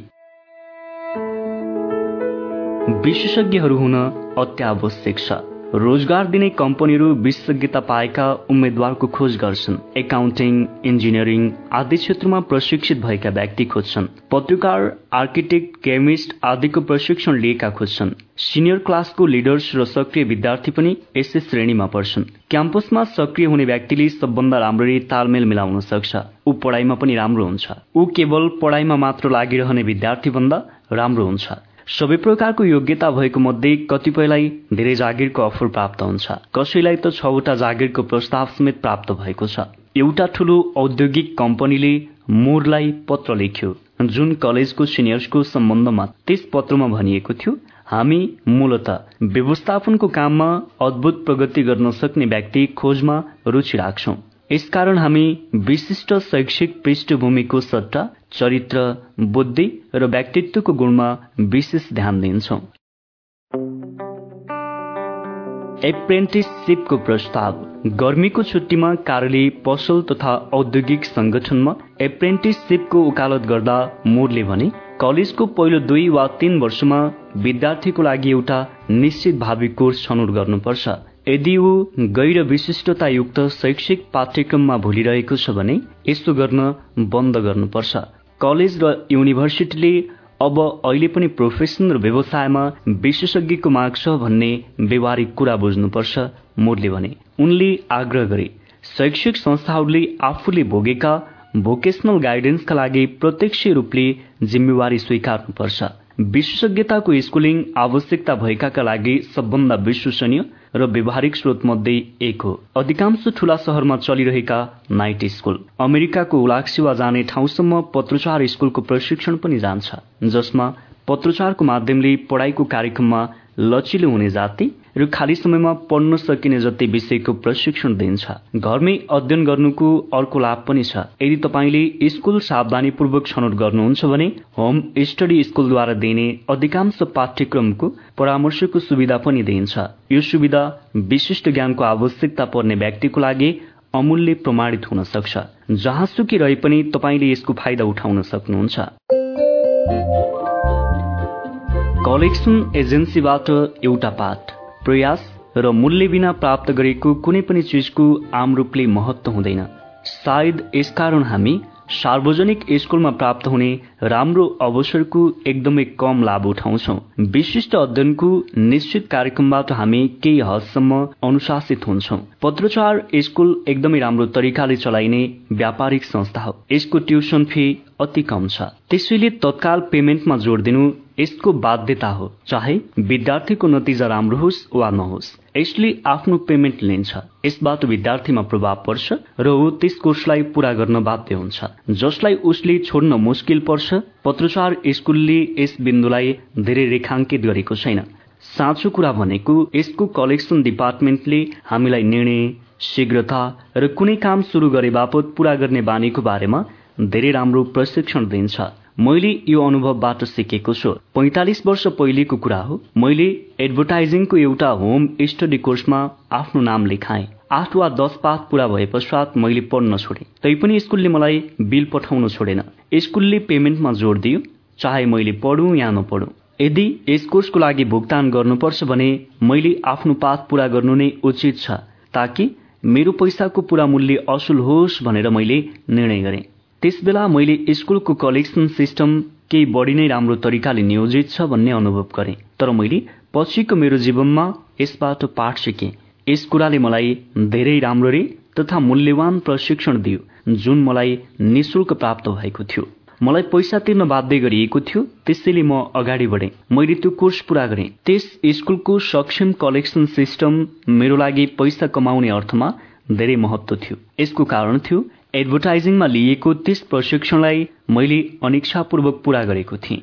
Speaker 1: विशेषज्ञहरू हुन अत्यावश्यक छ। रोजगार दिने कम्पनीहरू विशेषज्ञता पाएका उम्मेद्वारको खोज गर्छन्। एकाउन्टिङ इन्जिनियरिङ आदि क्षेत्रमा प्रशिक्षित भएका व्यक्ति खोज्छन्। पत्रकार आर्किटेक्ट केमिस्ट आदिको प्रशिक्षण लिएका खोज्छन्। सिनियर क्लासको लिडर्स र सक्रिय विद्यार्थी पनि यसै श्रेणीमा पर्छन्। क्याम्पसमा सक्रिय हुने व्यक्तिले सबभन्दा राम्ररी तालमेल मिलाउन सक्छ। ऊ पढाइमा पनि राम्रो हुन्छ। ऊ केवल पढाइमा मात्र लागिरहने विद्यार्थी भन्दा राम्रो हुन्छ। सबै प्रकारको योग्यता भएको मध्ये कतिपयलाई धेरै जागिरको अफर प्राप्त हुन्छ। कसैलाई त छवटा जागिरको प्रस्ताव समेत प्राप्त भएको छ। एउटा ठूलो औद्योगिक कम्पनीले मोरलाई पत्र लेख्यो। जुन कलेजको सिनियर्सको सम्बन्धमा त्यस पत्रमा भनिएको थियो हामी मूलत व्यवस्थापनको काममा अद्भुत प्रगति गर्न सक्ने व्यक्ति खोजमा रुचि राख्छौं। यसकारण हामी विशिष्ट शैक्षिक पृष्ठभूमिको सट्टा चरित्र बुद्धि र व्यक्तित्वको गुणमा विशेष ध्यान दिन्छौ। एप्रेन्टिससिपको प्रस्ताव। गर्मीको छुट्टीमा कार्यालय पसल तथा औद्योगिक संगठनमा एप्रेन्टिससिपको उकालत गर्दा मोडले भने कलेजको पहिलो दुई वा तीन वर्षमा विद्यार्थीको लागि एउटा निश्चित भावी कोर्स छनौट गर्नुपर्छ। यदि ऊ गैर विशिष्टतायुक्त शैक्षिक पाठ्यक्रममा भुलिरहेको छ भने यस्तो गर्न बन्द गर्नुपर्छ। कलेज र युनिभर्सिटीले अब अहिले पनि प्रोफेसन र व्यवसायमा विशेषज्ञको माग छ भन्ने व्यवहारिक कुरा बुझ्नुपर्छ मोडले भने। उनले आग्रह गरे शैक्षिक संस्थाहरूले आफूले भोगेका भोकेसनल गाइडेन्सका लागि प्रत्यक्ष रूपले जिम्मेवारी स्वीकार्नुपर्छ। विशेषज्ञताको स्कुलिङ आवश्यकता भएकाका लागि सबभन्दा विश्वसनीय र व्यवहारिक स्रोत मध्ये एक हो। अधिकांश ठूला शहरमा चलिरहेका नाइट स्कुल। अमेरिकाको उलाक्सिवा जाने ठाउँसम्म पत्रचार स्कुलको प्रशिक्षण पनि जान्छ जसमा पत्रचारको माध्यमले पढ़ाइको कार्यक्रममा लचिलो हुने जाति र खाली समयमा पढ्न सकिने जति विषयको प्रशिक्षण दिन्छ। घरमै अध्ययन गर्नुको अर्को लाभ पनि छ। यदि तपाईँले स्कुल सावधानीपूर्वक छनौट गर्नुहुन्छ भने होम स्टडी स्कुलद्वारा दिने अधिकांश पाठ्यक्रमको परामर्शको सुविधा पनि दिइन्छ। यो सुविधा विशिष्ट ज्ञानको आवश्यकता पर्ने व्यक्तिको लागि अमूल्य प्रमाणित हुन सक्छ जहाँसुकै रहे पनि तपाईँले यसको फाइदा उठाउन सक्नुहुन्छ। कलेक्सन एजेन्सीबाट एउटा पाठ। प्रयास र मूल्य बिना प्राप्त गरेको कुनै पनि चिजको आम रूपले महत्व हुँदैन। सायद यसकारण हामी सार्वजनिक स्कुलमा प्राप्त हुने राम्रो अवसरको एकदमै कम लाभ उठाउँछौ। विशिष्ट अध्ययनको निश्चित कार्यक्रमबाट हामी केही हदसम्म अनुशासित हुन्छौ। पत्रचार स्कुल एकदमै राम्रो तरिकाले चलाइने व्यापारिक संस्था हो। यसको ट्युसन फी अति कम छ। त्यसैले तत्काल पेमेन्टमा जोड दिनु यसको बाध्यता हो चाहे विद्यार्थीको नतिजा राम्रो होस् वा नहोस्। यसले आफ्नो पेमेन्ट लिन्छ। यसबाट विद्यार्थीमा प्रभाव पर्छ र ऊ त्यस कोर्सलाई पूरा गर्न बाध्य हुन्छ। जसलाई उसले छोड्न मुस्किल पर्छ पत्रचार स्कुलले यस बिन्दुलाई धेरै रेखाङ्कित गरेको छैन। साँचो कुरा भनेको यसको कलेक्सन डिपार्टमेन्टले हामीलाई निर्णय शीघ्रता र कुनै काम सुरु गरे बापत पूरा गर्ने बानीको बारेमा धेरै राम्रो प्रशिक्षण दिन्छ। मैले यो अनुभवबाट सिकेको छु। पैंतालिस वर्ष पहिलेको कुरा हो। मैले एडभर्टाइजिङको एउटा होम स्टडी कोर्समा आफ्नो नाम लेखाएँ। आठ वा दस पाठ पूरा भए पश्चात मैले पढ्न छोडेँ। तैपनि स्कुलले मलाई बिल पठाउन छोडेन। स्कुलले पेमेन्टमा जोड दियो। चाहे मैले पढौँ या नपढौँ। यदि यस कोर्सको लागि भुक्तान गर्नुपर्छ भने मैले आफ्नो पाठ पूरा गर्नु नै उचित छ ताकि मेरो पैसाको पूरा मूल्य असुल होस् भनेर मैले निर्णय गरेँ। त्यसबेला मैले स्कुलको कलेक्सन सिस्टम केही बढी नै राम्रो तरिकाले नियोजित छ भन्ने अनुभव गरेँ। तर मैले पछिको मेरो जीवनमा यसबाट पाठ सिकेँ। यस कुराले मलाई धेरै राम्ररी तथा मूल्यवान प्रशिक्षण दियो जुन मलाई निशुल्क प्राप्त भएको थियो। मलाई पैसा तिर्न बाध्य गरिएको थियो त्यसैले म अगाडि बढेँ। मैले त्यो कोर्स पूरा गरेँ। त्यस स्कुलको सक्षम कलेक्सन सिस्टम मेरो लागि पैसा कमाउने अर्थमा धेरै महत्व थियो। यसको कारण थियो एडभर्टाइजिङमा लिएको त्यस प्रशिक्षणलाई मैले अनिच्छापूर्वक पूरा गरेको थिएँ।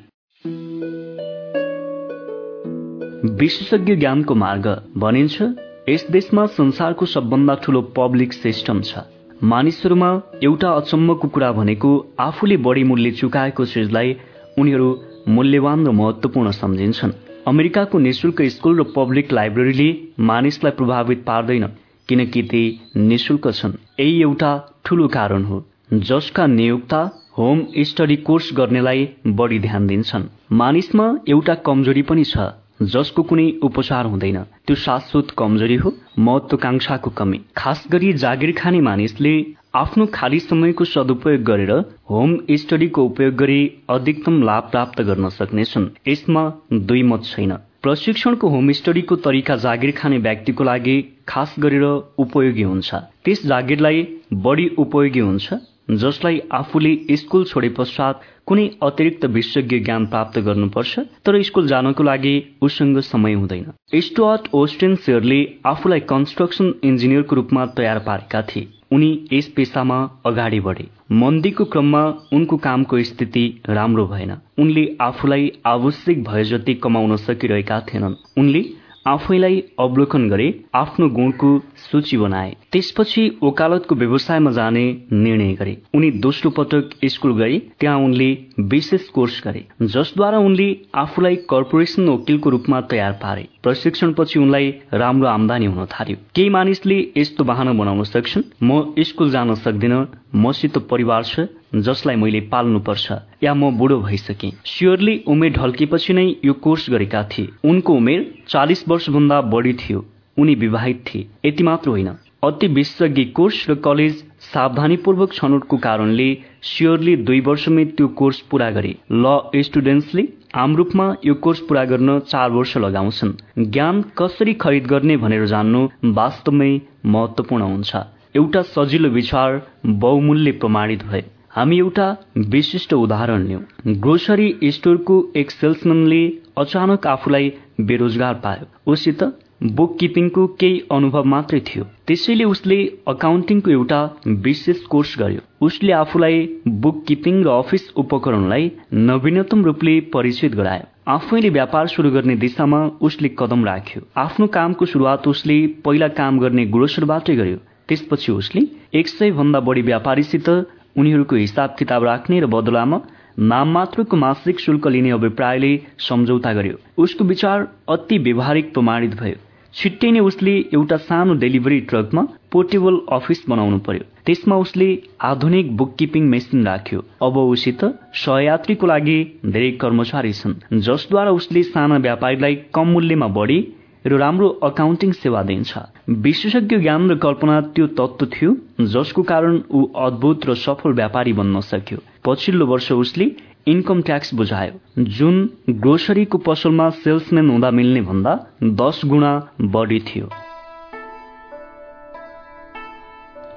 Speaker 1: विशेषज्ञ ज्ञानको मार्ग भनिन्छ यस देशमा संसारको सबभन्दा ठूलो पब्लिक सिस्टम छ। मानिसहरूमा एउटा अचम्मको कुरा भनेको आफूले बढी मूल्य चुकाएको चिजलाई उनीहरू मूल्यवान र महत्वपूर्ण सम्झिन्छन्। अमेरिकाको निशुल्क स्कुल र पब्लिक लाइब्रेरीले मानिसलाई प्रभावित पार्दैन। किनकि ती निशुल्क छन्। यही एउटा ठूलो कारण हो जसका नियोक्ता होम स्टडी कोर्स गर्नेलाई बढी ध्यान दिन्छन्। मानिसमा एउटा कमजोरी पनि छ जसको कुनै उपचार हुँदैन। त्यो शाश्वत कमजोरी हो महत्वकांक्षाको कमी। खास गरी जागिर खाने मानिसले आफ्नो खाली समयको सदुपयोग गरेर होम स्टडीको उपयोग गरी अधिकतम लाभ प्राप्त गर्न सक्नेछन्। यसमा दुई मत छैन। प्रशिक्षणको होम स्टडीको तरिका जागिर खाने व्यक्तिको लागि खास गरेर उपयोगी हुन्छ। त्यस जागिरलाई बढी उपयोगी हुन्छ। जसलाई आफूले स्कुल छोडे पश्चात कुनै अतिरिक्त विशेषज्ञ ज्ञान प्राप्त गर्नुपर्छ तर स्कुल जानको लागि उसँग समय हुँदैन। स्टुअर्ट ओस्टेन सेयरले आफूलाई कन्स्ट्रक्सन इन्जिनियरको रूपमा तयार पारेका थिए। उनी यस पेसामा अगाडि बढे। मन्दीको क्रममा उनको कामको स्थिति राम्रो भएन। उनले आफूलाई आवश्यक भए जति कमाउन सकिरहेका थिएनन्। उनले आफैलाई अवलोकन गरे आफ्नो गुणको सूची बनाए। त्यसपछि ओकालतको व्यवसायमा जाने निर्णय गरे। उनी दोस्रो पटक स्कुल गए त्यहाँ उनले विशेष कोर्स गरे जसद्वारा उनले आफूलाई कर्पोरेसन वकिलको रूपमा तयार पारे। प्रशिक्षणपछि उनलाई राम्रो आमदानी हुन थाल्यो। केही मानिसले यस्तो वाहन बनाउन सक्छन् म स्कुल जान सक्दिन मसित परिवार छ जसलाई मैले पाल्नुपर्छ या म बुढो भइसके। स्योरले उमेर ढल्केपछि नै यो कोर्स गरेका थिए। उनको उमेर चालिस वर्षभन्दा बढी थियो। उनी विवाहित थिए। यति मात्र होइन। अति विशेषज्ञ कोर्स र कलेज सावधानीपूर्वक छनौटको कारणले स्योरले दुई वर्षमै त्यो कोर्स पूरा गरे। ल स्टुडेन्ट्सले आम रूपमा यो कोर्स पूरा गर्न चार वर्ष लगाउँछन्। ज्ञान कसरी खरिद गर्ने भनेर जान्नु वास्तवमै महत्वपूर्ण हुन्छ। एउटा सजिलो विचार बहुमूल्य प्रमाणित भए। हामी एउटा विशिष्ट उदाहरण लिउँ ग्रोसरी स्टोरको एक सेल्सम्यानले अचानक आफूलाई बेरोजगार पायो। उसित बुक किपिङको केही अनुभव मात्रै थियो। त्यसैले उसले अकाउन्टिङको एउटा विशेष कोर्स गर्यो। उसले आफूलाई बुक किपिङ र अफिस उपकरणलाई नवीनतम रूपले परिचित गरायो। आफैले व्यापार सुरु गर्ने दिशामा उसले कदम राख्यो। आफ्नो कामको सुरुवात उसले पहिला काम गर्ने गुरोसरबाटै गर्यो। त्यसपछि उसले एक सय भन्दा बढी व्यापारीसित उनीहरूको हिसाब किताब राख्ने र बदलामा नाम मात्रको मासिक शुल्क लिने अभिप्रायले सम्झौता गर्यो। उसको विचार अति व्यवहारिक प्रमाणित भयो। छिट्टै नै उसले एउटा सानो डेलिभरी ट्रकमा पोर्टेबल अफिस बनाउनु पर्यो। त्यसमा उसले आधुनिक बुक किपिङ मेसिन राख्यो। अब उसित सहयात्रीको लागि धेरै कर्मचारी छन् जसद्वारा उसले साना व्यापारीलाई कम मूल्यमा बढी र राम्रो अकाउन्टिङ सेवा दिन्छ। विशेषज्ञ ज्ञान र कल्पना त्यो तत्व थियो जसको कारण ऊ अद्भुत र सफल व्यापारी बन्न सक्यो। पछिल्लो वर्ष उसले इन्कम ट्याक्स बुझायो। जुन ग्रोसरीको पसलमा सेल्सम्यान हुँदा मिल्ने भन्दा दस गुणा बढी थियो।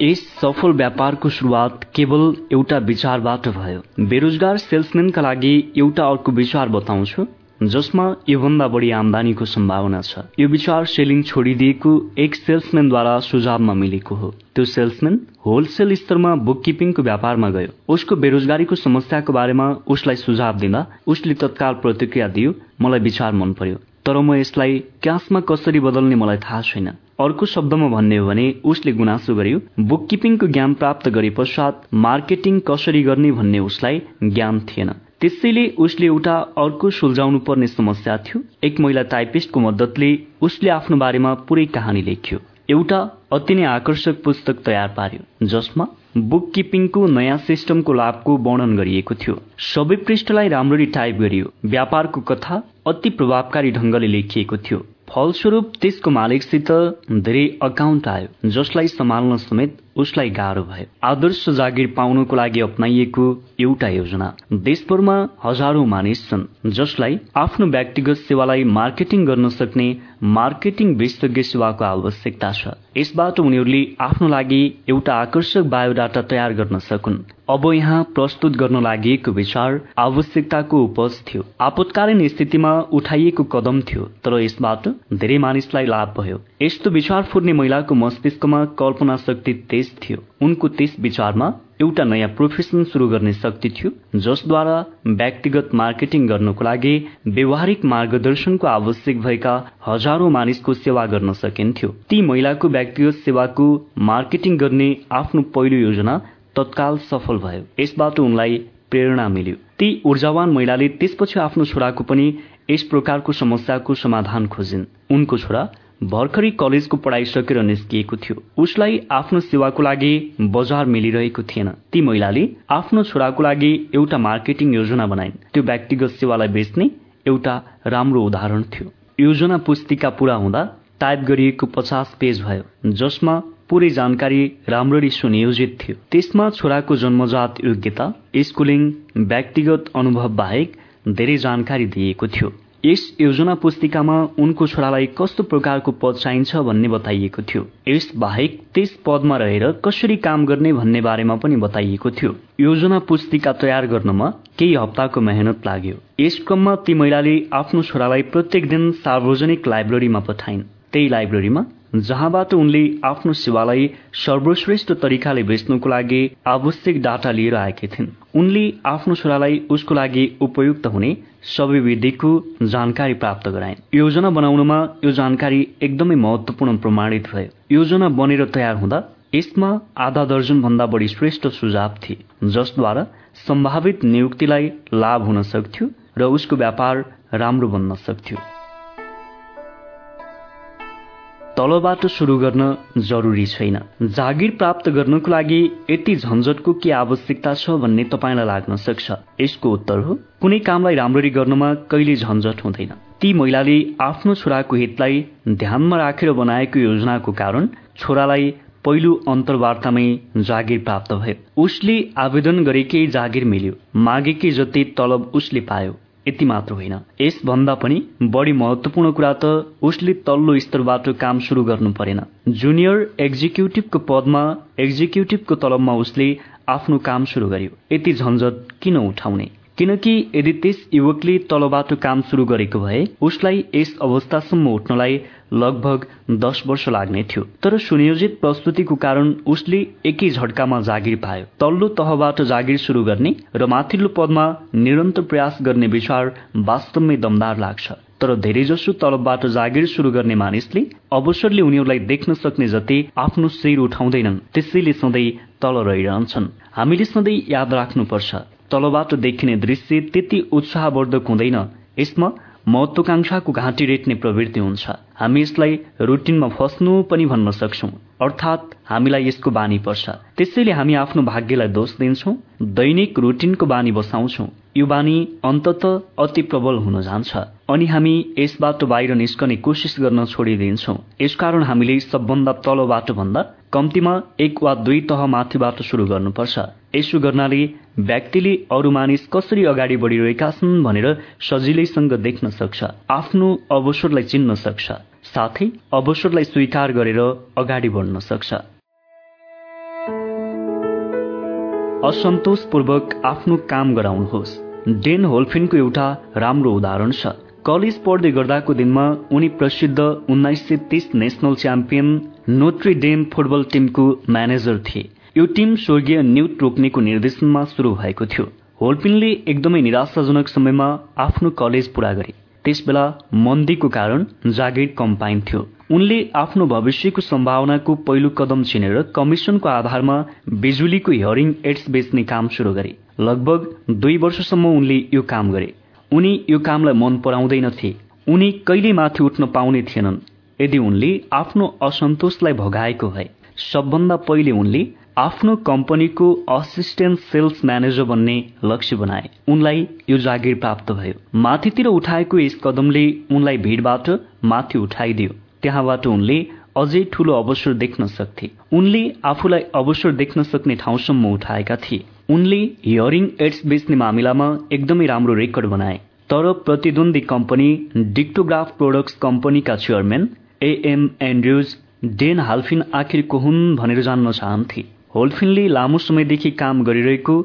Speaker 1: यस सफल व्यापारको सुरुवात केवल एउटा विचारबाट भयो। बेरोजगार सेल्सम्यानका लागि एउटा अर्को विचार बताउँछु। जसमा योभन्दा बढी आमदानीको सम्भावना छ। यो विचार सेलिङ छोडिदिएको एक सेल्सम्यानद्वारा सुझावमा मिलेको हो। त्यो सेल्सम्यान होलसेल स्तरमा बुककिपिङको व्यापारमा गयो। उसको बेरोजगारीको समस्याको बारेमा उसलाई सुझाव दिँदा उसले तत्काल प्रतिक्रिया दियो मलाई विचार मन पर्यो। तर म यसलाई क्यासमा कसरी बदल्ने मलाई थाहा छैन। अर्को शब्दमा भन्ने हो भने उसले गुनासो गर्यो बुककिपिङको ज्ञान प्राप्त गरे पश्चात मार्केटिङ कसरी गर्ने भन्ने उसलाई ज्ञान थिएन। त्यसैले उसले एउटा अर्को सुल्झाउनु पर्ने समस्या थियो। एक महिला टाइपिस्टको मद्दतले उसले आफ्नो बारेमा पुरै कहानी लेख्यो। एउटा अति नै आकर्षक पुस्तक तयार पार्यो जसमा बुक किपिङको नयाँ सिस्टमको लाभको वर्णन गरिएको थियो। सबै पृष्ठलाई राम्ररी टाइप गरियो। व्यापारको कथा अति प्रभावकारी ढंगले लेखिएको थियो। फलस्वरूप त्यसको मालिकसित धेरै अकाउन्ट आयो जसलाई सम्हाल्न समेत उसलाई गाह्रो भयो। आदर्श जागिर पाउनको लागि अप्नाइएको एउटा योजना। देशभरमा हजारौं मानिस छन् जसलाई आफ्नो व्यक्तिगत सेवालाई मार्केटिङ गर्न सक्ने मार्केटिङ विशेषज्ञ सेवाको आवश्यकता छ। यसबाट उनीहरूले आफ्नो लागि एउटा आकर्षक बायोडाटा तयार गर्न सकुन्। अब यहाँ प्रस्तुत गर्न लागि विचार आवश्यकताको उपज थियो। आपतकालीन स्थितिमा उठाइएको कदम थियो तर यसबाट धेरै मानिसलाई लाभ भयो। यस्तो विचार फुर्ने महिलाको मस्तिष्कमा कल्पना शक्ति तेज थियो। उनको त्यस विचारमा एउटा नयाँ प्रोफेसन सुरु गर्ने शक्ति थियो जसद्वारा व्यक्तिगत मार्केटिङ गर्नको लागि व्यवहारिक मार्गदर्शनको आवश्यक भएका हजारौं मानिसको सेवा गर्न सकिन्थ्यो। ती महिलाको व्यक्तिगत सेवाको मार्केटिङ गर्ने आफ्नो पहिलो योजना तत्काल सफल भयो। यसबाट उनलाई प्रेरणा मिल्यो। ती ऊर्जावान महिलाले त्यसपछि आफ्नो छोराको पनि यस प्रकारको समस्याको समाधान खोजिन्। उनको छोरा भर्खरै कलेजको पढाइ सकेर निस्किएको थियो। उसलाई आफ्नो सेवाको लागि बजार मिलिरहेको थिएन। ती महिलाले आफ्नो छोराको लागि एउटा मार्केटिङ योजना बनाइन्। त्यो व्यक्तिगत सेवालाई बेच्ने एउटा राम्रो उदाहरण थियो। योजना पुस्तिका पूरा हुँदा टाइप गरिएको पचास पेज भयो जसमा पूरै जानकारी राम्ररी सुनियोजित थियो। त्यसमा छोराको जन्मजात योग्यता स्कुलिङ व्यक्तिगत अनुभव बाहेक धेरै जानकारी दिएको थियो। यस योजना पुस्तिकामा उनको छोरालाई कस्तो प्रकारको पद चाहिन्छ भन्ने बताइएको थियो। यस बाहेक त्यस पदमा रहेर कसरी काम गर्ने भन्ने बारेमा पनि बताइएको थियो। योजना पुस्तिका तयार गर्नमा केही हप्ताको मेहनत लाग्यो। यस क्रममा ती महिलाले आफ्नो छोरालाई प्रत्येक दिन सार्वजनिक लाइब्रेरीमा पठाइन्। त्यही लाइब्रेरीमा जहाँबाट उनले आफ्नो सेवालाई सर्वश्रेष्ठ तरिकाले बेच्नको लागि आवश्यक डाटा लिएर आएकी थिइन्। उनले आफ्नो छोरालाई उसको लागि उपयुक्त हुने सबै विधिको जानकारी प्राप्त गराइन्। योजना बनाउनमा यो जानकारी एकदमै महत्वपूर्ण प्रमाणित भयो। योजना बनेर तयार हुँदा यसमा आधा दर्जन भन्दा बढी श्रेष्ठ सुझाव थिए जसद्वारा सम्भावित नियुक्तिलाई लाभ हुन सक्थ्यो र उसको व्यापार राम्रो बन्न सक्थ्यो। तलबाट सुरु गर्न जरुरी छैन। जागिर प्राप्त गर्नको लागि यति झन्झटको के आवश्यकता छ भन्ने तपाईँलाई लाग्न सक्छ। यसको उत्तर हो कुनै कामलाई राम्ररी गर्नमा कहिले झन्झट हुँदैन। ती महिलाले आफ्नो छोराको हितलाई ध्यानमा राखेर बनाएको योजनाको कारण छोरालाई पहिलो अन्तर्वार्तामै जागिर प्राप्त भयो। उसले आवेदन गरेकै जागिर मिल्यो मागेकै जति तलब उसले पायो। यति मात्र होइन। यसभन्दा पनि बढी महत्वपूर्ण कुरा त उसले तल्लो स्तरबाट काम सुरु गर्नु परेन। जुनियर एक्जिक्युटिभको पदमा एक्जिक्युटिभको तलबमा उसले आफ्नो काम सुरु गर्यो। यति झन्झट किन उठाउने? किनकि यदि त्यस युवकले तलबाट काम सुरु गरेको भए उसलाई यस अवस्थासम्म उठ्नलाई लगभग दस वर्ष लाग्ने थियो। तर सुनियोजित प्रस्तुतिको कारण उसले एकै झट्कामा जागिर पायो। तल्लो तहबाट जागिर सुरु गर्ने र माथिल्लो पदमा निरन्तर प्रयास गर्ने विचार वास्तवमै दमदार लाग्छ। तर धेरैजसो तलबबाट जागिर सुरु गर्ने मानिसले अवसरले उनीहरूलाई देख्न सक्ने जति आफ्नो शिर उठाउँदैनन् त्यसैले सधैँ तल रहिरहन्छन्। हामीले सधैँ याद राख्नुपर्छ तलबाट देखिने दृश्य त्यति उत्साहवर्धक हुँदैन। यसमा महत्वाकांक्षाको घाँटी रेट्ने प्रवृत्ति हुन्छ। हामी यसलाई रुटिनमा फस्नु पनि भन्न सक्छौ। अर्थात् हामीलाई यसको बानी पर्छ। त्यसैले हामी आफ्नो भाग्यलाई दोष दिन्छौ। दैनिक रुटिनको बानी बसाउँछौ। यो बानी अन्तत अति प्रबल हुन जान्छ। अनि हामी यसबाट बाहिर निस्कने कोसिस गर्न छोडिदिन्छौ। यसकारण हामीले सबभन्दा तलबाट भन्दा कम्तीमा एक वा दुई तह माथिबाट सुरु गर्नुपर्छ। यसो गर्नाले व्यक्तिले अरू मानिस कसरी अगाडि बढिरहेका छन् भनेर सजिलैसँग देख्न सक्छ आफ्नो अवसरलाई चिन्न सक्छ साथै अवसरलाई स्वीकार गरेर अगाडि बढ्न सक्छ। असन्तोषपूर्वक आफ्नो काम गराउनुहोस्। डेन होल्फिनको एउटा राम्रो उदाहरण छ। कलेज पढ्दै गर्दाको दिनमा उनी प्रसिद्ध उन्नाइस सय तीस national champion Notre Dame football टिमको म्यानेजर थिए। यो टिम स्वर्गीय न्युट रोक्नेको निर्देशनमा सुरु भएको थियो। होल्पिनले एकदमै निराशाजनक समयमा आफ्नो कलेज पूरा गरे। त्यसबेला मन्दीको कारण जागिर कम पाइन्थ्यो। उनले आफ्नो भविष्यको सम्भावनाको पहिलो कदम चिनेर कमिसनको आधारमा बिजुलीको हियरिङ एड्स बेच्ने काम सुरु गरे। लगभग दुई वर्षसम्म उनले यो काम गरे। उनी यो कामलाई मन पराउँदैनथे। उनी कहिले माथि उठ्न पाउने थिएनन्। यदि उनले आफ्नो असन्तोषलाई भगाएको भए सबभन्दा पहिले उनले आफ्नो कम्पनीको असिस्टेन्ट सेल्स म्यानेजर बन्ने लक्ष्य बनाए। उनलाई यो जागिर प्राप्त भयो। माथितिर उठाएको यस कदमले उनलाई भिडबाट माथि उठाइदियो। त्यहाँबाट उनले अझै ठूलो अवसर देख्न सक्थे। उनले आफूलाई अवसर देख्न सक्ने ठाउँसम्म उठाएका थिए। उनले हियरिङ एड्स बेच्ने मामिलामा एकदमै राम्रो रेकर्ड बनाए। तर प्रतिद्वन्दी कम्पनी डिक्टोग्राफ प्रोडक्ट्स कम्पनीका chairman A M Andrews Dan Halpin आखिर को हुन् भनेर जान्न चाहन्थे। होल्फिनले लामो समयदेखि काम गरिरहेको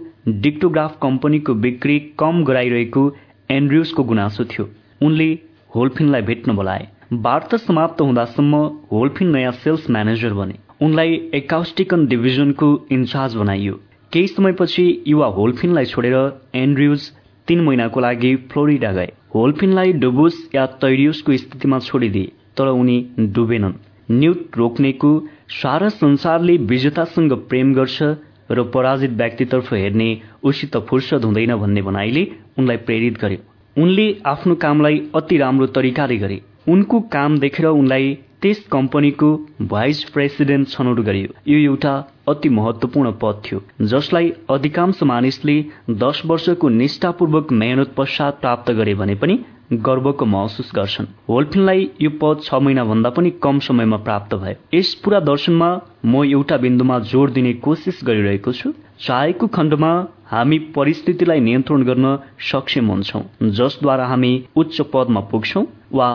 Speaker 1: डिक्टोग्राफ कम्पनीको बिक्री कम गराइरहेको एन्ड्रुसको गुनासो थियो। उनले होल्फिनलाई भेट्न बोलाए। वार्ता समाप्त हुँदासम्म होल्फिन नयाँ सेल्स म्यानेजर बने। उनलाई एकाउस्टिकन डिभिजनको इन्चार्ज बनाइयो। केही समयपछि युवा होल्फिनलाई छोडेर एन्ड्रुज तीन महिनाको लागि फ्लोरिडा गए। होल्फिनलाई डुबुस या तैरियोसको स्थितिमा छोडिदिए तर उनी डुबेनन्। न्युट रोक्नेको सारा संसारले विजेतासँग प्रेम गर्छ र पराजित व्यक्तितर्फ हेर्ने उसित फुर्सद हुँदैन भन्ने भनाइले उनलाई प्रेरित गर्यो। उनले आफ्नो कामलाई अति राम्रो तरिकाले गरे। उनको काम देखेर उनलाई त्यस कम्पनीको भाइस प्रेसिडेन्ट छनौट गरियो। यो एउटा अति महत्वपूर्ण पद थियो जसलाई अधिकांश मानिसले दश वर्षको निष्ठापूर्वक मेहनत पश्चात प्राप्त गरे भने पनि गर्वको महसुस गर्छन्। होल्फिनलाई यो पद छ महिना भन्दा पनि कम समयमा प्राप्त भयो। यस पूरा दर्शनमा म एउटा बिन्दुमा जोड दिने कोसिस गरिरहेको छु। चाहेको खण्डमा हामी परिस्थितिलाई नियन्त्रण गर्न सक्षम हुन्छौ जसद्वारा हामी उच्च पदमा पुग्छौ वा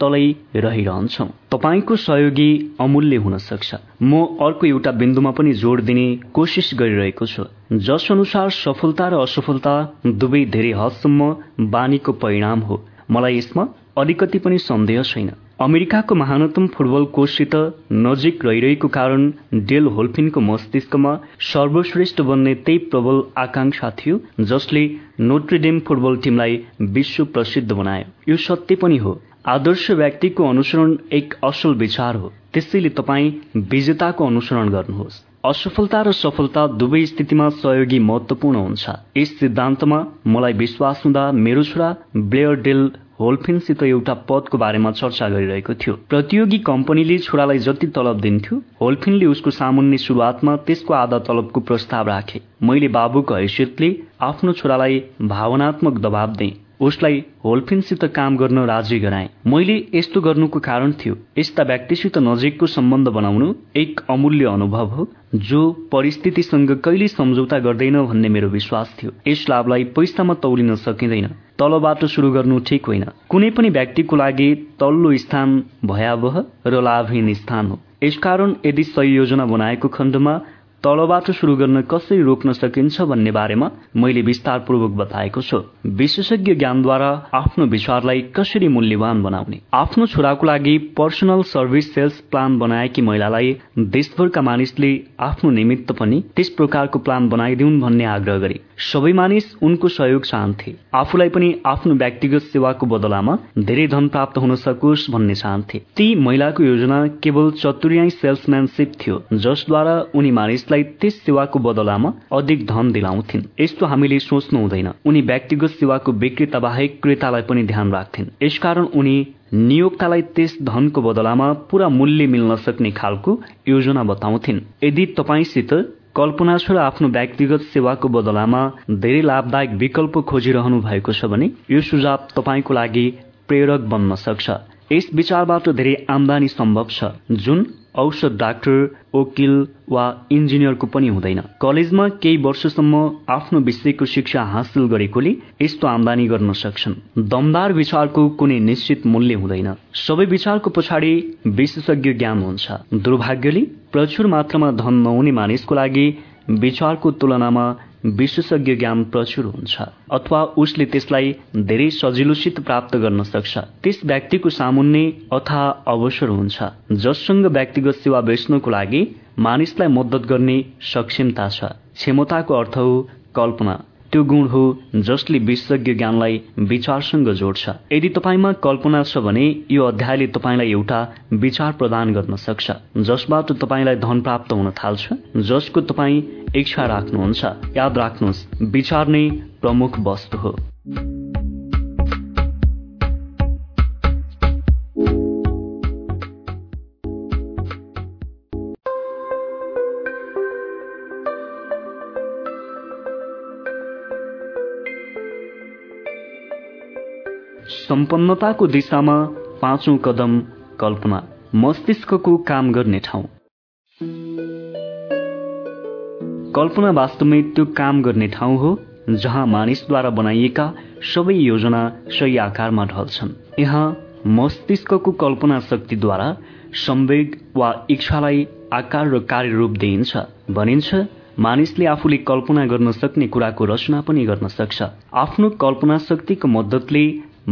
Speaker 1: तलै रहिरहन्छौ। तपाईँको सहयोगी अमूल्य हुन सक्छ। म अर्को एउटा बिन्दुमा पनि जोड दिने कोसिस गरिरहेको छु। जस अनुसार सफलता र असफलता दुवै धेरै हदसम्म बानीको परिणाम हो। मलाई यसमा अलिकति पनि सन्देह छैन। अमेरिकाको महानतम फुटबल कोचसित नजिक रहिरहेको कारण डेल होल्फिनको मस्तिष्कमा सर्वश्रेष्ठ बन्ने त्यही प्रबल आकांक्षा थियो जसले नोट्रेडेम फुटबल टिमलाई विश्व प्रसिद्ध बनायो। यो सत्य पनि हो। आदर्श व्यक्तिको अनुसरण एक असल विचार हो। त्यसैले तपाईँ विजेताको अनुसरण गर्नुहोस्। असफलता र सफलता दुवै स्थितिमा सहयोगी महत्वपूर्ण हुन्छ। यस सिद्धान्तमा मलाई विश्वास हुँदा मेरो छोरा ब्लेयर डेल होल्फिनसित एउटा पदको बारेमा चर्चा गरिरहेको थियो। प्रतियोगी कम्पनीले छोरालाई जति तलब दिन्थ्यो होल्फिनले उसको सामुन्ने शुरूआतमा त्यसको आधा तलबको प्रस्ताव राखे। मैले बाबुको हैसियतले आफ्नो छोरालाई भावनात्मक दबाव दिएँ। उसलाई होल्फिनसित काम गर्न राजी गराए। मैले यस्तो गर्नुको कारण थियो। यस्ता व्यक्तिसित नजिकको सम्बन्ध बनाउनु एक अमूल्य अनुभव हो जो परिस्थितिसँग कहिले सम्झौता गर्दैन भन्ने मेरो विश्वास थियो। यस लाभलाई पैसामा तौलिन सकिँदैन। तलबाट सुरु गर्नु ठिक होइन। कुनै पनि व्यक्तिको लागि तल्लो स्थान भयावह र लाभहीन स्थान हो। यसकारण यदि सही योजना बनाएको खण्डमा तलबाट सुरु गर्न कसरी रोक्न सकिन्छ भन्ने बारेमा मैले विस्तारपूर्वक बताएको छु। विशेषज्ञ ज्ञानद्वारा आफ्नो विचारलाई कसरी मूल्यवान बनाउने? आफ्नो छोराको लागि पर्सनल सर्भिस सेल्स प्लान बनाएकी महिलालाई देशभरका मानिसले आफ्नो निमित्त पनि त्यस प्रकारको प्लान बनाइदिउन् भन्ने आग्रह गरे। सबै मानिस उनको सहयोग चाहन्थे। आफूलाई पनि आफ्नो व्यक्तिगत सेवाको बदलामा धेरै धन प्राप्त हुन सकोस् भन्ने चाहन्थे। ती महिलाको योजना केवल चतुर्याई सेल्सम्यानसिप थियो जसद्वारा उनी मानिसलाई त्यस सेवाको बदलामा अधिक धन दिलाउँथिन्। यस्तो हामीले सोच्नु हुँदैन। उनी व्यक्तिगत सेवाको विक्रेता बाहेक क्रेतालाई पनि ध्यान राख्थिन्। यसकारण उनी नियोक्तालाई त्यस धनको बदलामा पूरा मूल्य मिल्न सक्ने खालको योजना बताउँथिन्। यदि तपाईँसित कल्पना छ र आफ्नो व्यक्तिगत सेवाको बदलामा धेरै लाभदायक विकल्प खोजिरहनु भएको छ भने यो सुझाव तपाईँको लागि प्रेरक बन्न सक्छ। यस विचारबाट धेरै आमदानी सम्भव छ। जुन औषध डाक्टर वकिल वा इन्जिनियरको पनि हुँदैन। कलेजमा केही वर्षसम्म आफ्नो विषयको शिक्षा हासिल गरेकोले यस्तो आमदानी गर्न सक्छन्। दमदार विचारको कुनै निश्चित मूल्य हुँदैन। सबै विचारको पछाडि विशेषज्ञ ज्ञान हुन्छ। दुर्भाग्यले प्रचुर मात्रामा धन नहुने मानिसको लागि विचारको तुलनामा विशेषज्ञ ज्ञान प्रचुर हुन्छ अथवा उसले त्यसलाई धेरै सजिलोसित प्राप्त गर्न सक्छ। त्यस व्यक्तिको सामुन्ने अथा अवसर हुन्छ जससँग व्यक्तिगत सेवा बेच्नको लागि मानिसलाई मद्दत गर्ने सक्षमता छ। क्षमताको अर्थ हो कल्पना। त्यो गुण हो जसले विशेषज्ञ ज्ञानलाई विचारसँग जोड्छ। यदि तपाईँमा कल्पना छ भने यो अध्यायले तपाईँलाई एउटा विचार प्रदान गर्न सक्छ जसबाट तपाईँलाई धन प्राप्त हुन थाल्छ जसको तपाईँ इच्छा राख्नुहुन्छ। याद राख्नुहोस् विचार नै प्रमुख वस्तु हो। सम्पन्नताको दिशामा पाँचौं कदम कल्पना मस्तिष्कको काम गर्ने ठाउँ। कल्पना वास्तवमै त्यो काम गर्ने ठाउँ हो जहाँ मानिसद्वारा बनाइएका सबै योजना सही आकारमा ढल्छन्। यहाँ मस्तिष्कको कल्पना शक्तिद्वारा संवेग वा इच्छालाई आकार र कार्यरूप दिइन्छ भनिन्छ मानिसले आफूले कल्पना गर्न सक्ने कुराको रचना पनि गर्न सक्छ। आफ्नो कल्पना शक्तिको मद्दतले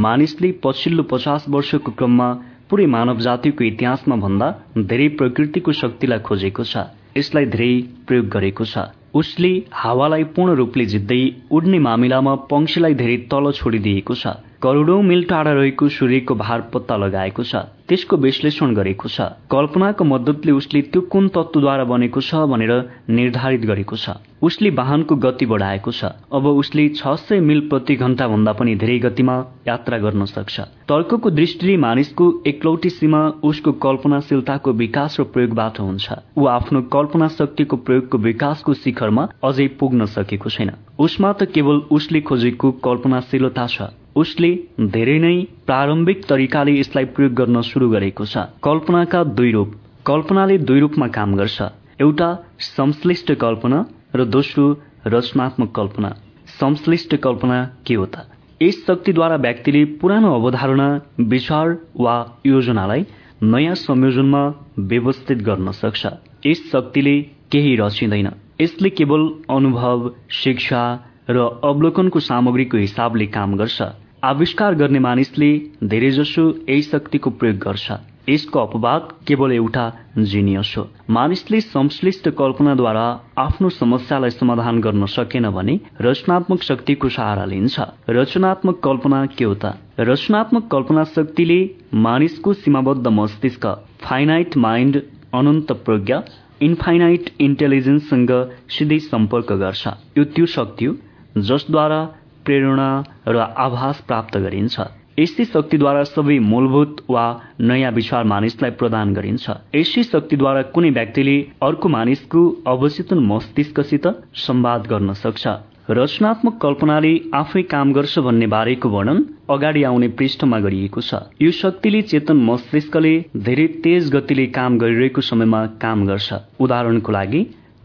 Speaker 1: मानिसले पछिल्लो पचास वर्षको क्रममा पुरै मानव जातिको इतिहासमा भन्दा धेरै प्रकृतिको शक्तिलाई खोजेको छ। यसलाई धेरै प्रयोग गरेको छ। उसले हावालाई पूर्ण रूपले जित्दै उड्ने मामिलामा पंक्षीलाई धेरै तल छोडिदिएको छ। करोडौं मिल टाढा रहेको सूर्यको भार पत्ता लगाएको छ। त्यसको विश्लेषण गरेको छ। कल्पनाको मद्दतले उसले त्यो कुन तत्वद्वारा बनेको छ भनेर निर्धारित गरेको छ। उसले वाहनको गति बढाएको छ। अब उसले छ सय मिल प्रति घण्टा भन्दा पनि धेरै गतिमा यात्रा गर्न सक्छ। तर्कको दृष्टिले मानिसको एकलौटी सीमा उसको कल्पनाशीलताको विकास र प्रयोगबाट हुन्छ। ऊ आफ्नो कल्पना शक्तिको प्रयोगको विकासको शिखरमा अझै पुग्न सकेको छैन। उसमा त केवल उसले खोजेको कल्पनाशीलता छ। उसले धेरै नै प्रारम्भिक तरिकाले यसलाई प्रयोग गर्न सुरु गरेको छ। कल्पनाका दुई रूप कल्पनाले दुई रूपमा काम गर्छ। एउटा संश्लिष्ट कल्पना र दोस्रो रचनात्मक कल्पना। संश्लिष्ट कल्पना के हो त? यस शक्तिद्वारा व्यक्तिले पुरानो अवधारणा विचार वा योजनालाई नयाँ संयोजनमा व्यवस्थित गर्न सक्छ। यस शक्तिले केही रचिँदैन। यसले केवल अनुभव शिक्षा र अवलोकनको सामग्रीको हिसाबले काम गर्छ। आविष्कार गर्ने मानिसले धेरैजसो यही शक्तिको प्रयोग गर्छ। यसको अपवाद केवल एउटा जिनियस हो। मानिसले संश्लिष्ट कल्पनाद्वारा आफ्नो समस्यालाई समाधान गर्न सकेन भने रचनात्मक शक्तिको सहारा लिन्छ। रचनात्मक कल्पना के हो त? रचनात्मक कल्पना शक्तिले मानिसको सीमाबद्ध मस्तिष्क फाइनाइट माइन्ड अनन्त प्रज्ञा इन्फाइनाइट इन्टेलिजेन्ससँग सिधै सम्पर्क गर्छ। यो त्यो शक्ति हो जसद्वारा प्रेरणा र आभास प्राप्त गरिन्छ। यस्तै शक्तिद्वारा सबै मूलभूत वा नयाँ विचार मानिसलाई प्रदान गरिन्छ। यसै शक्तिद्वारा कुनै व्यक्तिले अर्को मानिसको अवचेतन मस्तिष्कसित संवाद गर्न सक्छ। रचनात्मक कल्पनाले आफै काम गर्छ भन्ने बारेको वर्णन अगाडि आउने पृष्ठमा गरिएको छ। यो शक्तिले चेतन मस्तिष्कले धेरै तेज गतिले काम गरिरहेको समयमा काम गर्छ। उदाहरणको लागि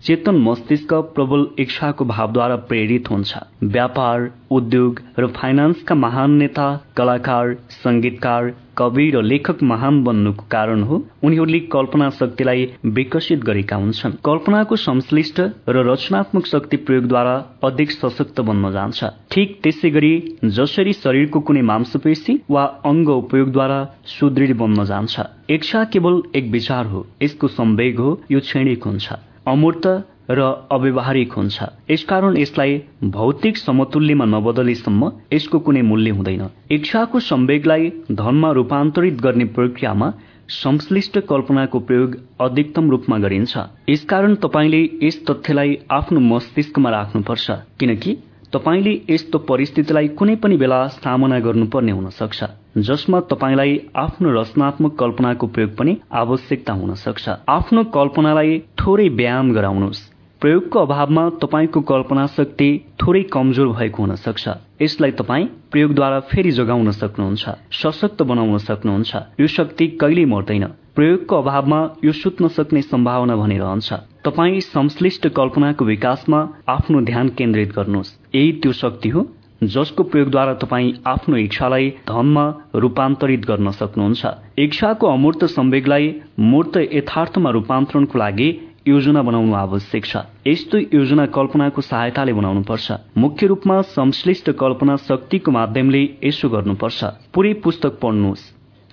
Speaker 1: चेतन मस्तिष्क प्रबल इच्छाको भावद्वारा प्रेरित हुन्छ। व्यापार उद्योग र फाइनान्सका महान नेता कलाकार संगीतकार कवि र लेखक महान बन्नुको कारण हो उनीहरूले कल्पना शक्तिलाई विकसित गरेका हुन्छन्। कल्पनाको संश्लिष्ट र रचनात्मक शक्ति प्रयोगद्वारा अधिक सशक्त बन्न जान्छ। ठिक त्यसै गरी जसरी शरीरको कुनै मांसपेशी वा अङ्ग उपयोगद्वारा सुदृढ बन्न जान्छ। इच्छा केवल एक विचार हो यसको संवेग हो यो क्षणिक हुन्छ। अमूर्त र अव्यवहारिक हुन्छ। यसकारण यसलाई भौतिक समतुल्यमा नबदलेसम्म यसको कुनै मूल्य हुँदैन। इच्छाको संवेगलाई धनमा रूपान्तरित गर्ने प्रक्रियामा संश्लिष्ट कल्पनाको प्रयोग अधिकतम रूपमा गरिन्छ। यसकारण तपाईँले यस तथ्यलाई आफ्नो मस्तिष्कमा राख्नुपर्छ किनकि तपाईँले यस्तो परिस्थितिलाई कुनै पनि बेला सामना गर्नुपर्ने हुन सक्छ जसमा तपाईँलाई आफ्नो रचनात्मक कल्पनाको प्रयोग पनि आवश्यकता हुन सक्छ। आफ्नो कल्पनालाई थोरै व्यायाम गराउनुहोस्। प्रयोगको अभावमा तपाईँको कल्पना शक्ति थोरै कमजोर भएको हुन सक्छ। यसलाई तपाईँ प्रयोगद्वारा फेरि जोगाउन सक्नुहुन्छ सशक्त बनाउन सक्नुहुन्छ। यो शक्ति कहिल्यै मर्दैन। प्रयोगको अभावमा यो सुत्न सक्ने सम्भावना भने रहन्छ तपाईँ संश्लिष्ट कल्पनाको विकासमा आफ्नो ध्यान केन्द्रित गर्नुहोस्। यही त्यो शक्ति हो जसको प्रयोगद्वारा तपाईँ आफ्नो इच्छालाई धनमा रूपान्तरित गर्न सक्नुहुन्छ। इच्छाको अमूर्त संवेगलाई मूर्त यथार्थमा रूपान्तरणको लागि योजना बनाउनु आवश्यक छ। यस्तो योजना कल्पनाको सहायताले बनाउनुपर्छ। मुख्य रूपमा संश्लिष्ट कल्पना शक्तिको माध्यमले यसो गर्नुपर्छ। पुरै पुस्तक पढ्नुहोस्।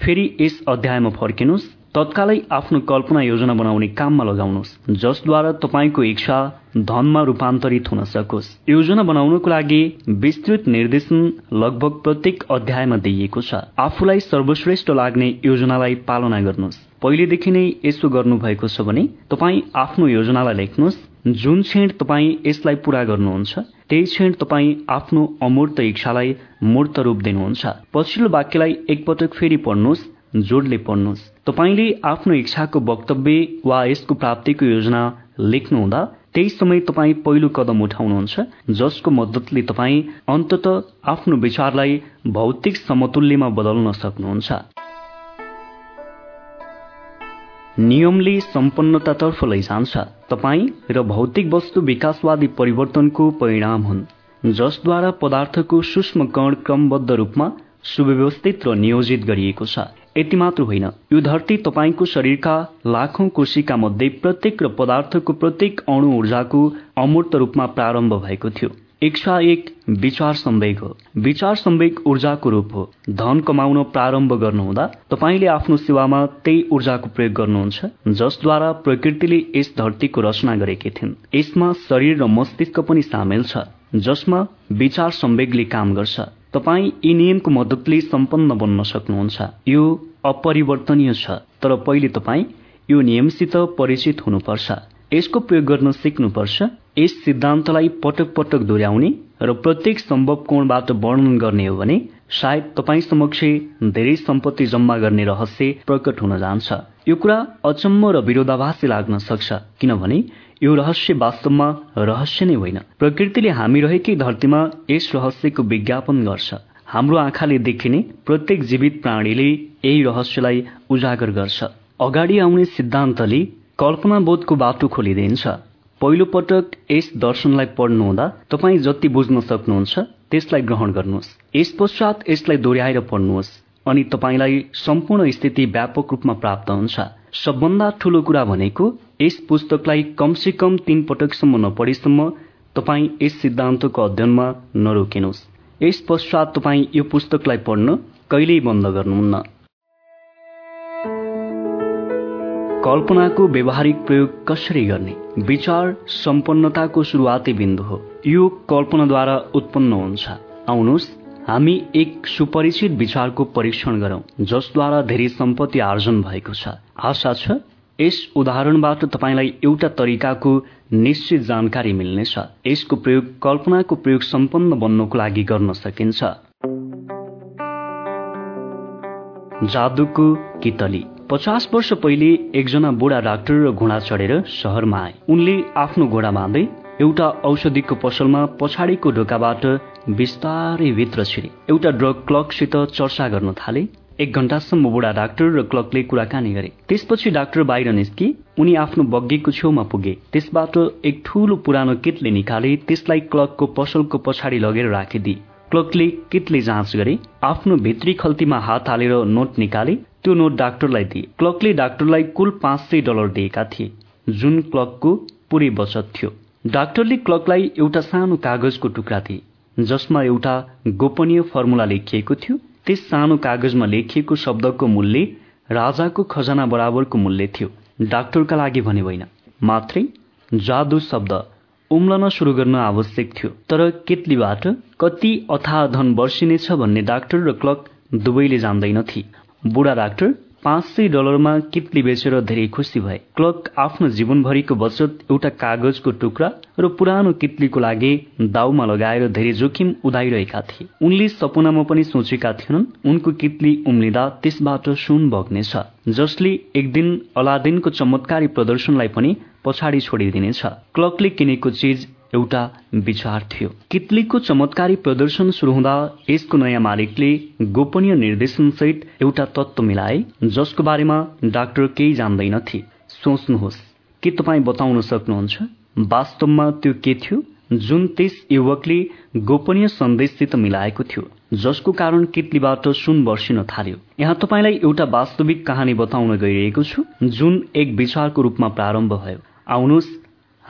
Speaker 1: फेरि यस अध्यायमा फर्किनुहोस्। तत्कालै आफ्नो कल्पना योजना बनाउने काममा लगाउनुहोस्। जसद्वारा तपाईँको इच्छा धनमा रूपान्तरित हुन सकोस्। योजना बनाउनको लागि विस्तृत निर्देशन लगभग प्रत्येक अध्यायमा दिइएको छ। आफूलाई सर्वश्रेष्ठ लाग्ने योजनालाई पालना गर्नुहोस्। पहिलेदेखि नै यसो गर्नुभएको छ भने तपाईँ आफ्नो योजनालाई लेख्नुहोस्। जुन क्षण तपाईँ यसलाई पूरा गर्नुहुन्छ त्यही क्षण तपाईँ आफ्नो अमूर्त इच्छालाई मूर्त रूप दिनुहुन्छ। पछिल्लो वाक्यलाई एकपटक फेरि पढ्नुहोस्। जोडले पढ्नुहोस्। तपाईँले आफ्नो इच्छाको वक्तव्य वा यसको प्राप्तिको योजना लेख्नुहुँदा त्यही समय तपाईँ पहिलो कदम उठाउनुहुन्छ जसको मद्दतले तपाईँ अन्तत आफ्नो विचारलाई भौतिक समतुल्यमा बदल्न सक्नुहुन्छ। नियमले सम्पन्नतातर्फ लैजान्छ। तपाईँ र भौतिक वस्तु विकासवादी परिवर्तनको परिणाम हुन् जसद्वारा पदार्थको सूक्ष्म कण क्रमबद्ध रूपमा सुव्यवस्थित र नियोजित गरिएको छ। यति मात्र होइन यो धरती तपाईँको शरीरका लाखौं कोशिका मध्ये प्रत्येक र पदार्थको प्रत्येक अणु ऊर्जाको अमूर्त रूपमा प्रारम्भ भएको थियो। इच्छा एक विचार सम्वेग हो। विचार सम्वेग ऊर्जाको रूप हो। धन कमाउन प्रारम्भ गर्नुहुँदा तपाईँले आफ्नो सेवामा त्यही ऊर्जाको प्रयोग गर्नुहुन्छ जसद्वारा प्रकृतिले यस धरतीको रचना गरेकी थिइन्। यसमा शरीर र मस्तिष्क पनि सामेल छ। जसमा विचार सम्वेगले काम गर्छ। तपाईँ यी नियमको मद्दतले सम्पन्न बन्न सक्नुहुन्छ। यो अपरिवर्तनीय छ तर पहिले तपाईँ यो नियमसित परिचित हुनुपर्छ। यसको प्रयोग गर्न सिक्नुपर्छ। यस सिद्धान्तलाई पटक पटक दोहोऱ्याउने र प्रत्येक सम्भव कोणबाट वर्णन गर्ने हो भने सायद तपाईँ समक्ष धेरै सम्पत्ति जम्मा गर्ने रहस्य प्रकट हुन जान्छ। यो कुरा अचम्म र विरोधाभासी लाग्न सक्छ किनभने यो रहस्य वास्तवमा रहस्य नै होइन। प्रकृतिले हामी रहेकै धरतीमा यस रहस्यको विज्ञापन गर्छ। हाम्रो आँखाले देखिने प्रत्येक जीवित प्राणीले यही रहस्यलाई उजागर गर्छ। अगाडि आउने सिद्धान्तले कल्पनाबोधको बाटो खोलिदिन्छ। पहिलो पटक यस दर्शनलाई पढ्नुहुँदा तपाईँ जति बुझ्न सक्नुहुन्छ त्यसलाई ग्रहण गर्नुहोस्। यस पश्चात यसलाई दोहोऱ्याएर पढ्नुहोस् अनि तपाईँलाई सम्पूर्ण स्थिति व्यापक रूपमा प्राप्त हुन्छ। सबभन्दा ठूलो कुरा भनेको यस पुस्तकलाई कमसे कम तीन पटकसम्म नपढेसम्म तपाईँ यस सिद्धान्तको अध्ययनमा नरोकिनुहोस्। यस पश्चात तपाईँ यो पुस्तकलाई पढ्न कहिल्यै बन्द गर्नुहुन्न। कल्पनाको व्यवहारिक प्रयोग कसरी गर्ने? विचार सम्पन्नताको सुरुवाती बिन्दु हो। यो कल्पनाद्वारा उत्पन्न हुन्छ। आउनुहोस् हामी एक सुपरिचित विचारको परीक्षण गरौं जसद्वारा धेरै सम्पत्ति आर्जन भएको छ। आशा छ यस उदाहरणबाट तपाईँलाई एउटा तरिकाको निश्चित जानकारी मिल्नेछ। यसको प्रयोग कल्पनाको प्रयोग सम्पन्न बन्नको लागि गर्न सकिन्छ। जादुको कितली। पचास वर्ष पहिले एकजना बुढा डाक्टर र घोडा चढेर सहरमा आए। उनले आफ्नो घोडा बाँधे एउटा औषधिको पसलमा पछाडिको ढोकाबाट बिस्तारै भित्र छिरे। एउटा ड्रग क्लकसित चर्चा गर्न थाले। एक घण्टासम्म बुढा डाक्टर र क्लकले कुराकानी गरे। त्यसपछि डाक्टर बाहिर निस्के उनी आफ्नो बग्गीको छेउमा पुगे। त्यसबाट एक ठूलो पुरानो किटले निकाले त्यसलाई क्लकको पसलको पछाडि लगेर राखिदिए क्लर्कले कितले जाँच गरे आफ्नो भित्री खल्तीमा हात हालेर नोट निकाले त्यो नोट डाक्टरलाई दिए। क्लर्कले डाक्टरलाई कुल पाँच सय डलर दिएका थिए। जुन क्लर्कको पुरै बचत थियो। डाक्टरले क्लर्कलाई एउटा सानो कागजको टुक्रा दिए जसमा एउटा गोपनीय फर्मुला लेखिएको थियो। त्यस सानो कागजमा लेखिएको शब्दको मूल्य राजाको खजना बराबरको मूल्य थियो। डाक्टरका लागि भने होइन। मात्रै जादु शब्द उम्लन सुरु गर्न आवश्यक थियो। तर केतलीबाट कति अथाह धन वर्षिनेछ भन्ने डाक्टर र क्लर्क दुवैले जान्दैनथे। बुढा डाक्टर पाँच सय डलरमा कितली बेचेर धेरै खुसी भए। क्लर्क आफ्नो जीवनभरिको बचत एउटा कागजको टुक्रा र पुरानो कितलीको लागि दाउमा लगाएर धेरै जोखिम उदाइरहेका थिए। उनले सपनामा पनि सोचेका थिएनन् उनको कितली उम्लिँदा त्यसबाट सुन बग्नेछ जसले एक दिन अलादिनको चमत्कारी प्रदर्शनलाई पनि पछाडि छोडिदिनेछ। क्लर्कले किनेको चिज एउटा विचार थियो। कितलीको चमत्कारी प्रदर्शन शुरू हुँदा यसको नयाँ मालिकले गोपनीय निर्देशन सहित एउटा तत्व मिलाए जसको बारेमा डाक्टर केही जान्दैनथे सोच्नुहोस् के तपाईँ बताउन सक्नुहुन्छ? वास्तवमा त्यो के थियो? जुन त्यस युवकले गोपनीय सन्देशसित मिलाएको थियो जसको कारण कितलीबाट सुन वर्षिन थाल्यो। यहाँ तपाईँलाई एउटा वास्तविक कहानी बताउन गइरहेको छु जुन एक विचारको रूपमा प्रारम्भ भयो। आउनुहोस्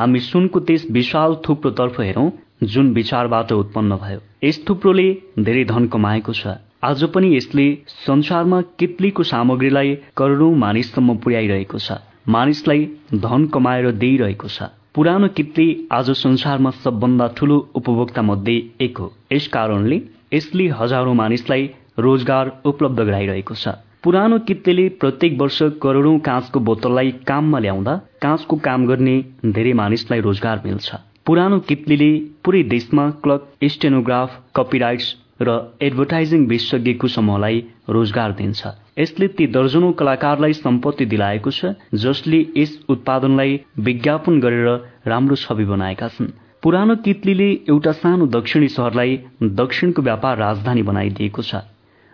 Speaker 1: हामी सुनको त्यस विशाल थुप्रोतर्फ हेरौं जुन विचारबाट उत्पन्न भयो। यस थुप्रोले धेरै धन कमाएको छ। आज पनि यसले संसारमा कितलीको सामग्रीलाई करोडौं मानिससम्म पुर्याइरहेको छ। मानिसलाई धन कमाएर दिइरहेको छ। पुरानो कितली आज संसारमा सबभन्दा ठूलो उपभोक्ता मध्ये एक हो। यस कारणले यसले हजारौं मानिसलाई रोजगार उपलब्ध गराइरहेको छ। पुरानो कित्तेले प्रत्येक वर्ष करोडौं काँचको बोतललाई काममा ल्याउँदा काँचको काम गर्ने धेरै मानिसलाई रोजगार मिल्छ। पुरानो कित्लीले पुरै देशमा क्लर्क स्टेनोग्राफ कपिराइट्स र एडभर्टाइजिङ विशेषज्ञको समूहलाई रोजगार दिन्छ। यसले ती दर्जनौं कलाकारलाई सम्पत्ति दिलाएको छ जसले यस उत्पादनलाई विज्ञापन गरेर राम्रो छवि बनाएका छन्। पुरानो कितलीले एउटा सानो दक्षिणी सहरलाई दक्षिणको व्यापार राजधानी बनाइदिएको छ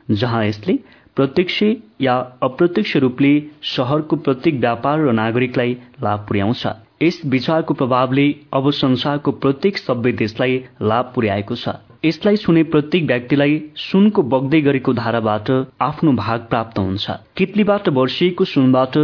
Speaker 1: जहाँ यसले प्रत्यक्ष या अप्रत्यक्ष रूपले शहरको प्रत्येक व्यापार र नागरिकलाई लाभ पुर्याउँछ। यस विचारको प्रभावले अब संसारको प्रत्येक सभ्य देशलाई लाभ पुर्याएको छ। यसलाई सुने प्रत्येक व्यक्तिलाई सुनको बग्दै गरेको धाराबाट आफ्नो भाग प्राप्त हुन्छ। कितलीबाट वर्षिएको सुनबाट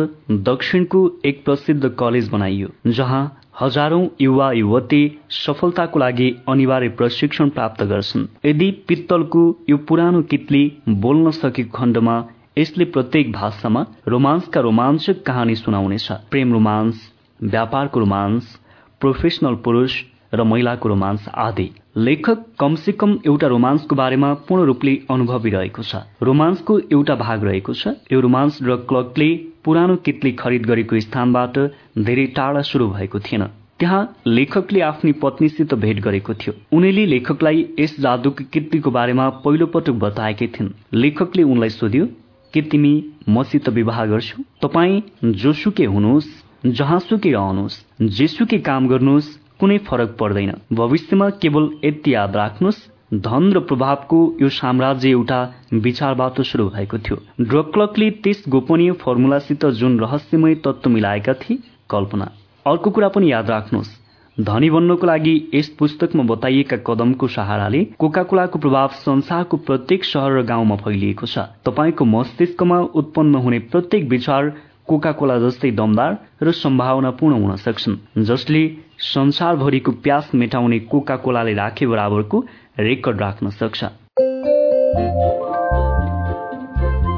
Speaker 1: दक्षिणको एक प्रसिद्ध कलेज बनाइयो जहाँ हजारौं युवा युवती सफलताको लागि अनिवार्य प्रशिक्षण प्राप्त गर्छन्। यदि पित्तलको यो पुरानो कितली बोल्न सकेको खण्डमा यसले प्रत्येक भाषामा रोमान्सका रोमाञ्चक कहानी सुनाउनेछ। प्रेम रोमान्स व्यापारको रोमान्स प्रोफेसनल पुरुष र महिलाको रोमान्स आदि। लेखक कमसे कम एउटा रोमान्सको बारेमा पूर्ण रूपले अनुभवी रहेको छ। रोमान्सको एउटा भाग रहेको छ। यो रोमान्स र क्लर्कले पुरानो कितली खरिद गरेको स्थानबाट धेरै टाढा शुरू भएको थिएन। त्यहाँ लेखकले आफ्नी पत्नीसित भेट गरेको थियो। उनीले लेखकलाई यस जादुको कित्लीको बारेमा पहिलो पटक बताएकै थिइन्। लेखकले उनलाई सोध्यो के तिमी मसित विवाह गर्छौ? तपाईँ जोसुकै हुनुहोस् जहाँसुकै रहनुहोस् जेसुकै काम गर्नुहोस् कुनै फरक पर्दैन। भविष्यमा केवल यति याद राख्नुहोस् धन र प्रभावको यो साम्राज्य एउटा विचारबाट सुरु भएको थियो। ड्रक्लकले त्यस गोपनीय फर्मुलासित जुन रहस्यमय तत्व मिलाएका थिए कल्पना। अर्को कुरा पनि याद राख्नुहोस्। धनी बन्नको लागि यस पुस्तकमा बताइएका कदमको सहाराले कोकाकोलाको प्रभाव संसारको प्रत्येक सहर र गाउँमा फैलिएको छ। तपाईँको मस्तिष्कमा उत्पन्न हुने प्रत्येक विचार कोकाकोला जस्तै दमदार र सम्भावनापूर्ण हुन सक्छन् जसले संसारभरिको प्यास मेटाउने कोका कोलाले राखे बराबरको रेकर्ड राख्न सक्छ।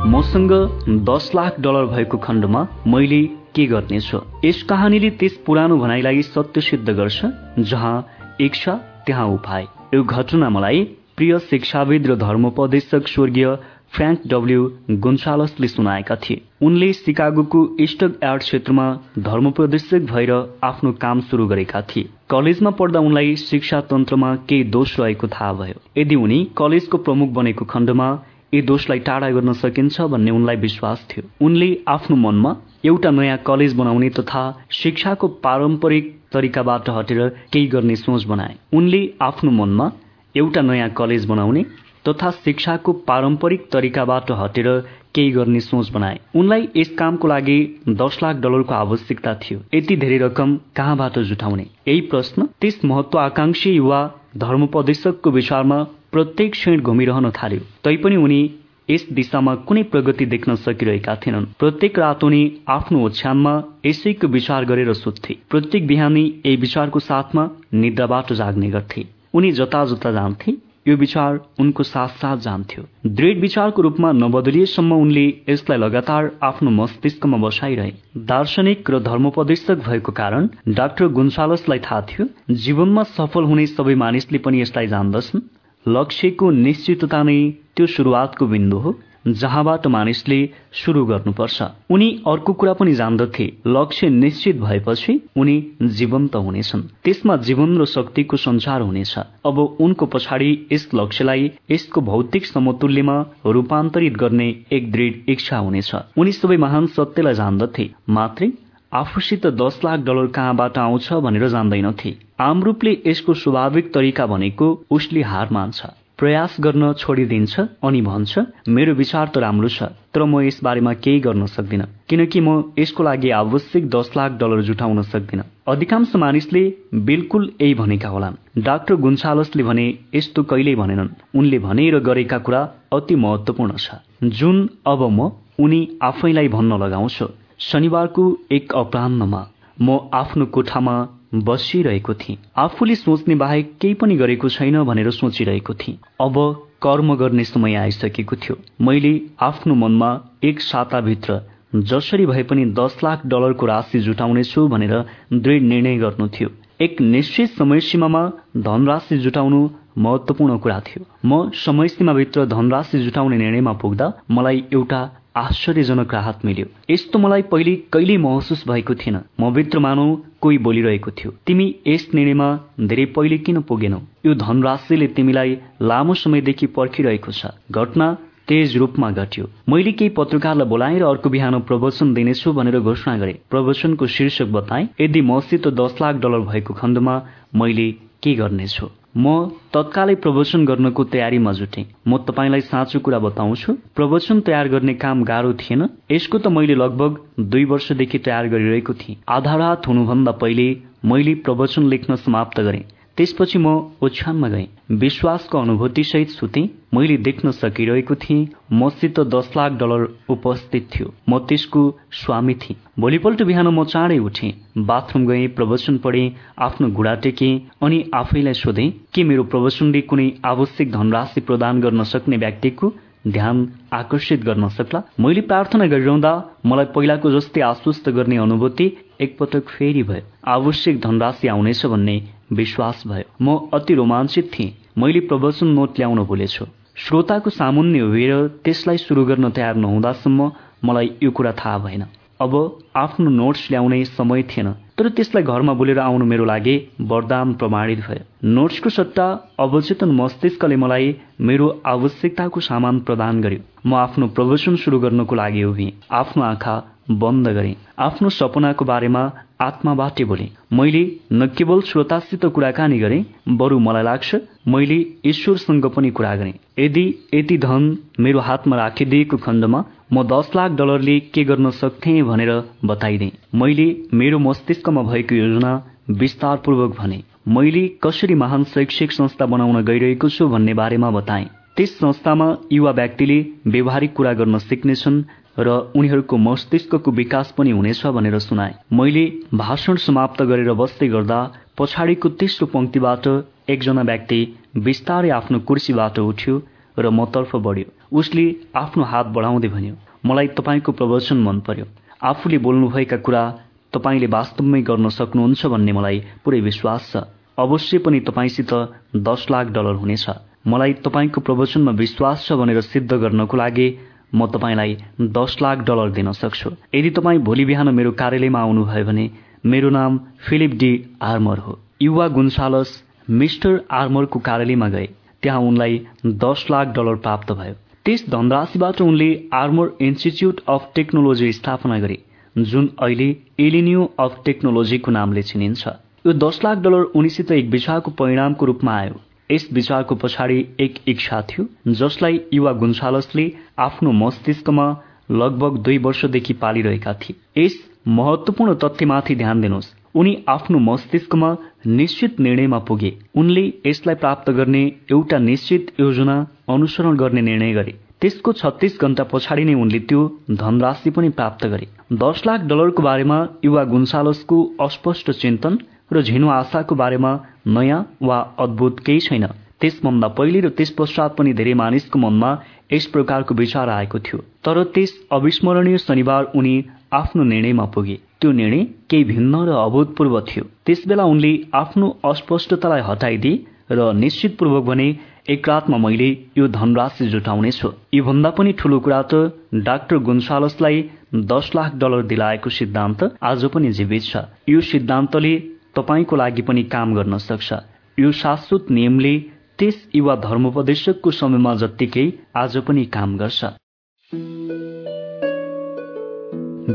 Speaker 1: मसँग दस लाख डलर भएको खण्डमा मैले के गर्नेछु? यस कहानीले त्यस पुरानो भनाइलाई सत्य सिद्ध गर्छ जहाँ इच्छा त्यहाँ उपाय। यो घटना मलाई प्रिय शिक्षाविद र धर्मोपदेशक स्वर्गीय फ्रेङ्क डब्ल्यू गुन्सालसले सुनाएका थिए। उनले सिकागोको इस्टक एर्ट क्षेत्रमा धर्मोपदेशक भएर आफ्नो काम सुरु गरेका थिए। कलेजमा पढ्दा उनलाई शिक्षा तन्त्रमा केही दोष रहेको थाहा भयो। यदि उनी कलेजको प्रमुख बनेको खण्डमा यी दोषलाई टाढा गर्न सकिन्छ भन्ने उनलाई विश्वास थियो। उनले आफ्नो मनमा एउटा नयाँ कलेज बनाउने तथा शिक्षाको पारम्परिक तरिकाबाट हटेर केही गर्ने सोच बनाए। उनले आफ्नो मनमा एउटा नयाँ कलेज बनाउने तथा शिक्षाको पारम्परिक तरिकाबाट हटेर केही गर्ने सोच बनाए। उनलाई यस कामको लागि दस लाख डलरको आवश्यकता थियो। यति धेरै रकम कहाँबाट जुटाउने? यही प्रश्न त्यस महत्वाकांक्षी युवा धर्मोपदेशकको विचारमा प्रत्येक क्षण घुमिरहन थाल्यो। तैपनि उनी यस दिशामा कुनै प्रगति देख्न सकिरहेका थिएनन्। प्रत्येक रात उनी आफ्नो ओछ्यानमा यसैको विचार गरेर सुत्थे। प्रत्येक बिहानी यही विचारको साथमा निद्राबाट जाग्ने गर्थे। उनी जता जता जान्थे। यो विचार उनको साथ साथ जान्थ्यो। दृढ विचारको रूपमा नबदलिएसम्म उनले यसलाई लगातार आफ्नो मस्तिष्कमा बसाइरहे। दार्शनिक र धर्मोपदेशक भएको कारण डाक्टर गुन्सालसलाई थाहा थियो जीवनमा सफल हुने सबै मानिसले पनि यसलाई जान्दछन्। लक्ष्यको निश्चितता नै त्यो सुरुवातको बिन्दु हो जहाँबाट मानिसले सुरु गर्नुपर्छ। उनी अर्को कुरा पनि जान्दथे लक्ष्य निश्चित भएपछि उनी जीवन्त हुनेछन्। त्यसमा जीवन र शक्तिको संचार हुनेछ। अब उनको पछाडि यस लक्ष्यलाई यसको भौतिक समतुल्यमा रूपान्तरित गर्ने एक दृढ इच्छा हुनेछ। उनी सबै महान सत्यलाई जान्दथे मात्रै आफूसित दस लाख डलर कहाँबाट आउँछ भनेर जान्दैनथे। आम रूपले यसको स्वाभाविक तरिका भनेको उसले हार मान्छ। प्रयास गर्न छोडिदिन्छ अनि भन्छ मेरो विचार त राम्रो छ तर म यस बारेमा केही गर्न सक्दिन किनकि म यसको लागि आवश्यक दस लाख डलर जुटाउन सक्दिन। अधिकांश मानिसले बिल्कुल यही भनेका होलान्। डाक्टर गुन्सालसले भने यस्तो कहिल्यै भनेनन्। उनले भने र गरेका कुरा अति महत्वपूर्ण छ। जुन अब म उनी आफैलाई भन्न लगाउँछु शनिबारको एक अपरान्नमा म आफ्नो कोठामा बसिरहेको थिएँ। आफूले सोच्ने बाहेक केही पनि गरेको छैन भनेर सोचिरहेको थिएँ। अब कर्म गर्ने समय आइसकेको थियो। मैले आफ्नो मनमा एक साताभित्र जसरी भए पनि दस लाख डलरको राशि जुटाउनेछु भनेर दृढ निर्णय गर्नु थियो। एक निश्चित समय सीमामा धनराशि जुटाउनु महत्वपूर्ण कुरा थियो। म समय सीमाभित्र धनराशि जुटाउने निर्णयमा पुग्दा मलाई एउटा आश्चर्यजनक राहत मिल्यो। यस्तो मलाई पहिले कहिल्यै महसुस भएको थिएन। म भित्र मानौ कोही बोलिरहेको थियो। तिमी यस निर्णयमा धेरै पहिले किन पुगेनौ? यो धनराशिले तिमीलाई लामो समयदेखि पर्खिरहेको छ। घटना तेज रूपमा घट्यो। मैले केही पत्रकारलाई बोलाएँ र अर्को बिहान प्रवचन दिनेछु भनेर घोषणा गरे। प्रवचनको शीर्षक बताए यदि मसित दस लाख डलर भएको खण्डमा मैले के गर्नेछु? म तत्कालै प्रवचन गर्नको तयारीमा जुटे। म तपाईँलाई साँचो कुरा बताउँछु प्रवचन तयार गर्ने काम गाह्रो थिएन। यसको त मैले लगभग दुई वर्षदेखि तयार गरिरहेको थिएँ। आधा रात हुनुभन्दा पहिले मैले प्रवचन लेख्न समाप्त गरेँ। त्यसपछि म ओछ्यानमा गएँ। विश्वासको अनुभूतिसहित सुते मैले देख्न सकिरहेको थिएँ मसित दस लाख डलर उपस्थित थियो। म त्यसको स्वामी थिएँ। भोलिपल्ट बिहान म चाँडै उठेँ। बाथरूम गएँ प्रवचन पढेँ आफ्नो घुँडा टेकेँ अनि आफैलाई सोधेँ के मेरो प्रवचनले कुनै आवश्यक धनराशि प्रदान गर्न सक्ने व्यक्तिको ध्यान आकर्षित गर्न सक्ला? मैले प्रार्थना गरिरहँदा मलाई पहिलाको जस्तै आश्वस्त गर्ने अनुभूति एकपटक फेरि भयो। आवश्यक धनराशि आउनेछ भन्ने विश्वास भयो। म अति रोमाञ्चित थिएँ। मैले प्रवचन नोट ल्याउन भुलेछु। श्रोताको सामुन्य उभिएर त्यसलाई सुरु गर्न तयार नहुँदासम्म मलाई यो कुरा थाहा भएन। अब आफ्नो नोट्स ल्याउने समय थिएन तर त्यसलाई घरमा बोलेर आउनु मेरो लागि वरदान प्रमाणित भयो। नोट्सको सट्टा अवचेतन मस्तिष्कले मलाई मेरो आवश्यकताको सामान प्रदान गर्यो। म आफ्नो प्रवचन सुरु गर्नको लागि उभिएँ। आफ्नो आँखा बन्द गरे। आफ्नो सपनाको बारेमा आत्माबाटै बोले। मैले न केवल श्रोतासित कुराकानी गरे बरु मलाई लाग्छ मैले ईश्वरसँग पनि कुरा गरेँ। यदि यति धन मेरो हातमा राखिदिएको खण्डमा म दस लाख डलरले के गर्न सक्थेँ भनेर बताइदिएँ। मैले मेरो मस्तिष्कमा भएको योजना विस्तारपूर्वक भने मैले कसरी महान शैक्षिक संस्था बनाउन गइरहेको छु भन्ने बारेमा बताएँ। त्यस संस्थामा युवा व्यक्तिले व्यवहारिक कुरा गर्न सिक्नेछन् र उनीहरूको मस्तिष्कको विकास पनि हुनेछ भनेर सुनाए। मैले भाषण समाप्त गरेर बस्दै गर्दा पछाडिको तेस्रो पंक्तिबाट एकजना व्यक्ति बिस्तारै आफ्नो कुर्सीबाट उठ्यो र मतर्फ बढ्यो। उसले आफ्नो हात बढाउँदै भन्यो मलाई तपाईँको प्रवचन मन पर्यो। आफूले बोल्नुभएका कुरा तपाईँले वास्तवमै गर्न सक्नुहुन्छ भन्ने मलाई पुरै विश्वास छ। अवश्य पनि तपाईँसित दस लाख डलर हुनेछ। मलाई तपाईँको प्रवचनमा विश्वास छ भनेर सिद्ध गर्नको लागि म तपाईँलाई दस लाख डलर दिन सक्छु। यदि तपाईँ भोलि बिहान मेरो कार्यालयमा आउनुभयो भने मेरो नाम फिलिप डी आर्मर हो। युवा गुन्सालस मिस्टर आर्मरको कार्यालयमा गए। त्यहाँ उनलाई दस लाख डलर प्राप्त भयो। त्यस धनराशिबाट उनले आर्मर इन्स्टिच्युट अफ टेक्नोलोजी स्थापना गरे जुन अहिले एलिनियो अफ टेक्नोलोजीको नामले चिनिन्छ। यो दस लाख डलर उनीसित एक विचारको परिणामको रूपमा आयो। यस विचारको पछाडि एक इच्छा थियो जसलाई युवा गुन्सालसले आफ्नो मस्तिष्कमा लगभग दुई वर्षदेखि पालिरहेका थिए। यस महत्वपूर्ण तथ्यमाथि ध्यान दिनुहोस्। उनी आफ्नो मस्तिष्कमा निश्चित निर्णयमा पुगे। उनले यसलाई प्राप्त गर्ने एउटा निश्चित योजना अनुसरण गर्ने निर्णय गरे। त्यसको छत्तीस घण्टा पछाडि नै उनले त्यो धनराशि पनि प्राप्त गरे। दस लाख डलरको बारेमा युवा गुन्सालसको अस्पष्ट चिन्तन र झिनो आशाको बारेमा नयाँ वा अद्भुत केही छैन। त्यसभन्दा पहिले र त्यस पश्चात पनि धेरै मानिसको मनमा यस प्रकारको विचार आएको थियो। तर त्यस अविस्मरणीय शनिबार उनी आफ्नो निर्णयमा पुगे। त्यो निर्णय केही भिन्न र अभूतपूर्व थियो। त्यसबेला उनले आफ्नो अस्पष्टतालाई हटाइदिए र निश्चितपूर्वक भने एक रातमा मैले यो धनराशि जुटाउनेछु। योभन्दा पनि ठूलो कुरा त डाक्टर गुन्सालसलाई दस लाख डलर दिलाएको सिद्धान्त आज पनि जीवित छ। यो सिद्धान्तले तपाईँको लागि पनि काम गर्न सक्छ। यो शाश्वत नियमले त्यस युवा धर्मोपदेशकको समयमा जत्तिकै आज पनि काम गर्छ।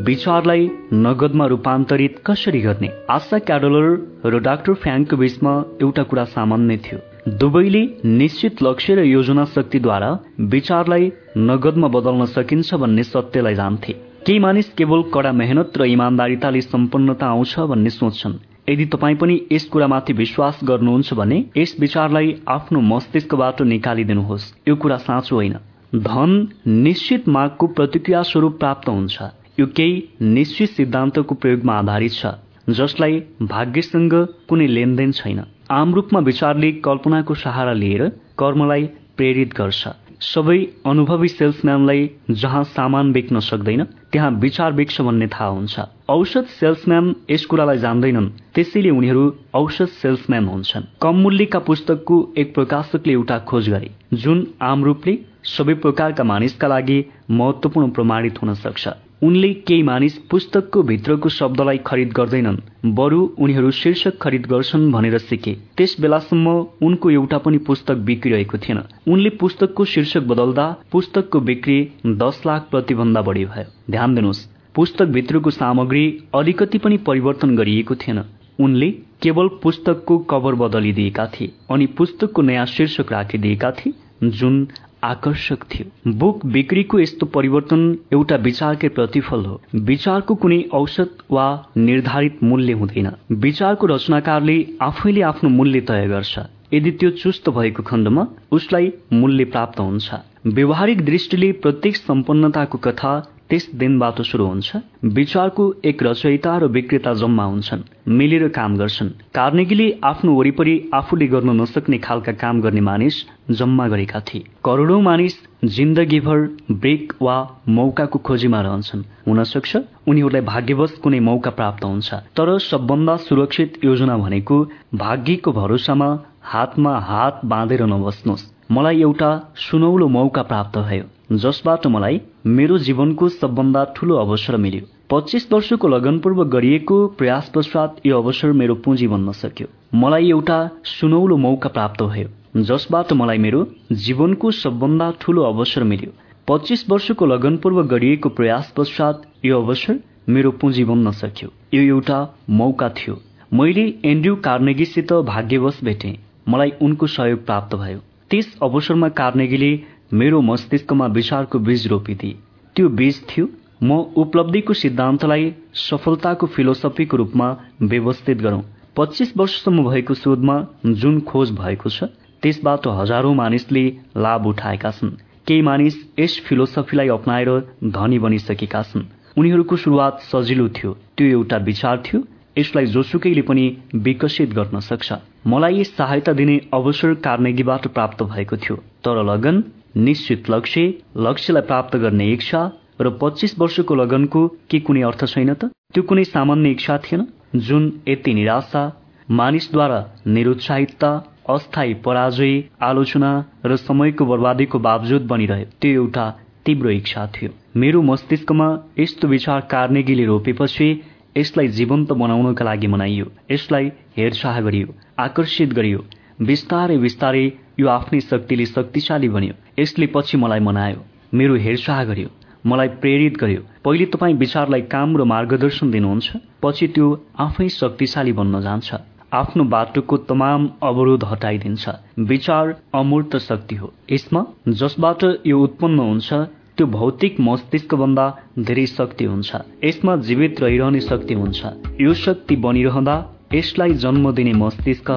Speaker 1: विचारलाई नगदमा रूपान्तरित कसरी गर्ने? आशा क्याडलर र डाक्टर फ्याङ्कको बीचमा एउटा कुरा सामान्य थियो। दुवैले निश्चित लक्ष्य र योजना शक्तिद्वारा विचारलाई नगदमा बदल्न सकिन्छ भन्ने सत्यलाई जान्थे। केही मानिस केवल कडा मेहनत र इमान्दारिताले सम्पन्नता आउँछ भन्ने सोच्छन्। यदि तपाईँ पनि यस कुरामाथि विश्वास गर्नुहुन्छ भने यस विचारलाई आफ्नो मस्तिष्कबाट निकालिदिनुहोस्। यो कुरा साँचो होइन। धन निश्चित मागको प्रतिक्रिया स्वरूप प्राप्त हुन्छ। यो केही निश्चित सिद्धान्तको प्रयोगमा आधारित छ जसलाई भाग्यसँग कुनै लेनदेन छैन। आम रूपमा विचारले कल्पनाको सहारा लिएर कर्मलाई प्रेरित गर्छ। सबै अनुभवी सेल्सम्यानलाई जहाँ सामान बेच्न सक्दैन त्यहाँ विचार बेच्छ भन्ने थाहा हुन्छ। औषध सेल्सम्यान यस कुरालाई जान्दैनन् त्यसैले उनीहरू औषध सेल्सम्यान हुन्छन्। कम मूल्यका पुस्तकको एक प्रकाशकले एउटा खोज गरे जुन आम रूपले सबै प्रकारका मानिसका लागि महत्वपूर्ण प्रमाणित हुन सक्छ। उनले केही मानिस पुस्तकको भित्रको शब्दलाई खरिद गर्दैनन् बरु उनीहरू शीर्षक खरिद गर्छन् भनेर सिके। त्यस बेलासम्म उनको एउटा पनि पुस्तक बिक्रिरहेको थिएन। उनले पुस्तकको शीर्षक बदल्दा पुस्तकको बिक्री दस लाख प्रतिभन्दा बढी भयो। ध्यान दिनुहोस् पुस्तक भित्रको सामग्री अलिकति पनि परिवर्तन गरिएको थिएन। उनले केवल पुस्तकको कभर बदलिदिएका थिए अनि पुस्तकको नयाँ शीर्षक राखिदिएका थिए जुन आकर्षक थियो। बुक बिक्रीको यस्तो परिवर्तन एउटा विचारकै प्रतिफल हो। विचारको कुनै औसत वा निर्धारित मूल्य हुँदैन। विचारको रचनाकारले आफैले आफ्नो मूल्य तय गर्छ। यदि त्यो चुस्त भएको खण्डमा उसलाई मूल्य प्राप्त हुन्छ। व्यवहारिक दृष्टिले प्रत्येक सम्पन्नताको कथा त्यस दिनबाट सुरु हुन्छ। विचारको एक रचयिता र विक्रेता जम्मा हुन्छन्। मिलेर काम गर्छन्। कार्नेगीले आफ्नो वरिपरि आफूले गर्न नसक्ने खालका काम गर्ने मानिस जम्मा गरेका थिए। करोडौं मानिस जिन्दगीभर ब्रेक वा मौकाको खोजीमा रहन्छन्। हुन सक्छ उनीहरूलाई भाग्यवश कुनै मौका प्राप्त हुन्छ। तर सबभन्दा सुरक्षित योजना भनेको भाग्यको भरोसामा हातमा हात बाँधेर नबस्नुहोस्। मलाई एउटा सुनौलो मौका प्राप्त भयो जसबाट मलाई मेरो जीवनको सबभन्दा ठूलो अवसर मिल्यो। पच्चिस वर्षको लगनपूर्वक गरिएको प्रयास पश्चात यो अवसर मेरो पुँजी बन्न सक्यो। मलाई एउटा सुनौलो मौका प्राप्त भयो जसबाट मलाई मेरो जीवनको सबभन्दा ठूलो अवसर मिल्यो। पच्चिस वर्षको लगनपूर्वक गरिएको प्रयास पश्चात यो अवसर मेरो पुँजी बन्न सक्यो। यो एउटा मौका थियो। मैले एन्ड्रयू कार्नेगीसित भाग्यवश भेटेँ। मलाई उनको सहयोग प्राप्त भयो। त्यस अवसरमा कार्नेगीले मेरो मस्तिष्कमा विचारको बीज रोपिदिए त्यो बीज थियो म उपलब्धिको सिद्धान्तलाई सफलताको फिलोसफीको रूपमा व्यवस्थित गरौं। पच्चिस वर्षसम्म भएको शोधमा जुन खोज भएको छ त्यसबाट हजारौं मानिसले लाभ उठाएका छन्। केही मानिस यस फिलोसफीलाई अप्नाएर धनी बनिसकेका छन्। उनीहरूको शुरूआत सजिलो थियो। त्यो एउटा विचार थियो यसलाई जोसुकैले पनि विकसित गर्न सक्छ। मलाई सहायता दिने अवसर कार्नेगीबाट प्राप्त भएको थियो। तर लगन निश्चित लक्ष्य लक्ष्यलाई प्राप्त गर्ने इच्छा र पच्चिस वर्षको लगनको के कुनै अर्थ छैन त? त्यो कुनै सामान्य इच्छा थिएन? जुन यति निराशा मानिसद्वारा निरुत्साहितता अस्थायी पराजय आलोचना र समयको बर्बादीको बावजुद बनिरह्यो। त्यो एउटा तीव्र इच्छा थियो। मेरो मस्तिष्कमा यस्तो विचार कार्नेगीले रोपेपछि यसलाई जीवन्त बनाउनका लागि मनाइयो। यसलाई हेरचाह गरियो आकर्षित गरियो। बिस्तारै बिस्तारै यो आफ्नै शक्तिले शक्तिशाली बन्यो। यसले पछि मलाई मनायो मेरो हेरचाह गर्यो मलाई प्रेरित गर्यो। पहिले तपाईँ विचारलाई काम र मार्गदर्शन दिनुहुन्छ पछि त्यो आफै शक्तिशाली बन्न जान्छ। आफ्नो बाटोको तमाम अवरोध हटाइदिन्छ। विचार अमूर्त शक्ति हो। यसमा जसबाट यो उत्पन्न हुन्छ त्यो भौतिक मस्तिष्कभन्दा धेरै शक्ति हुन्छ। यसमा जीवित रहिरहने शक्ति हुन्छ। यो शक्ति बनिरहँदा यसलाई जन्म दिने मस्तिष्क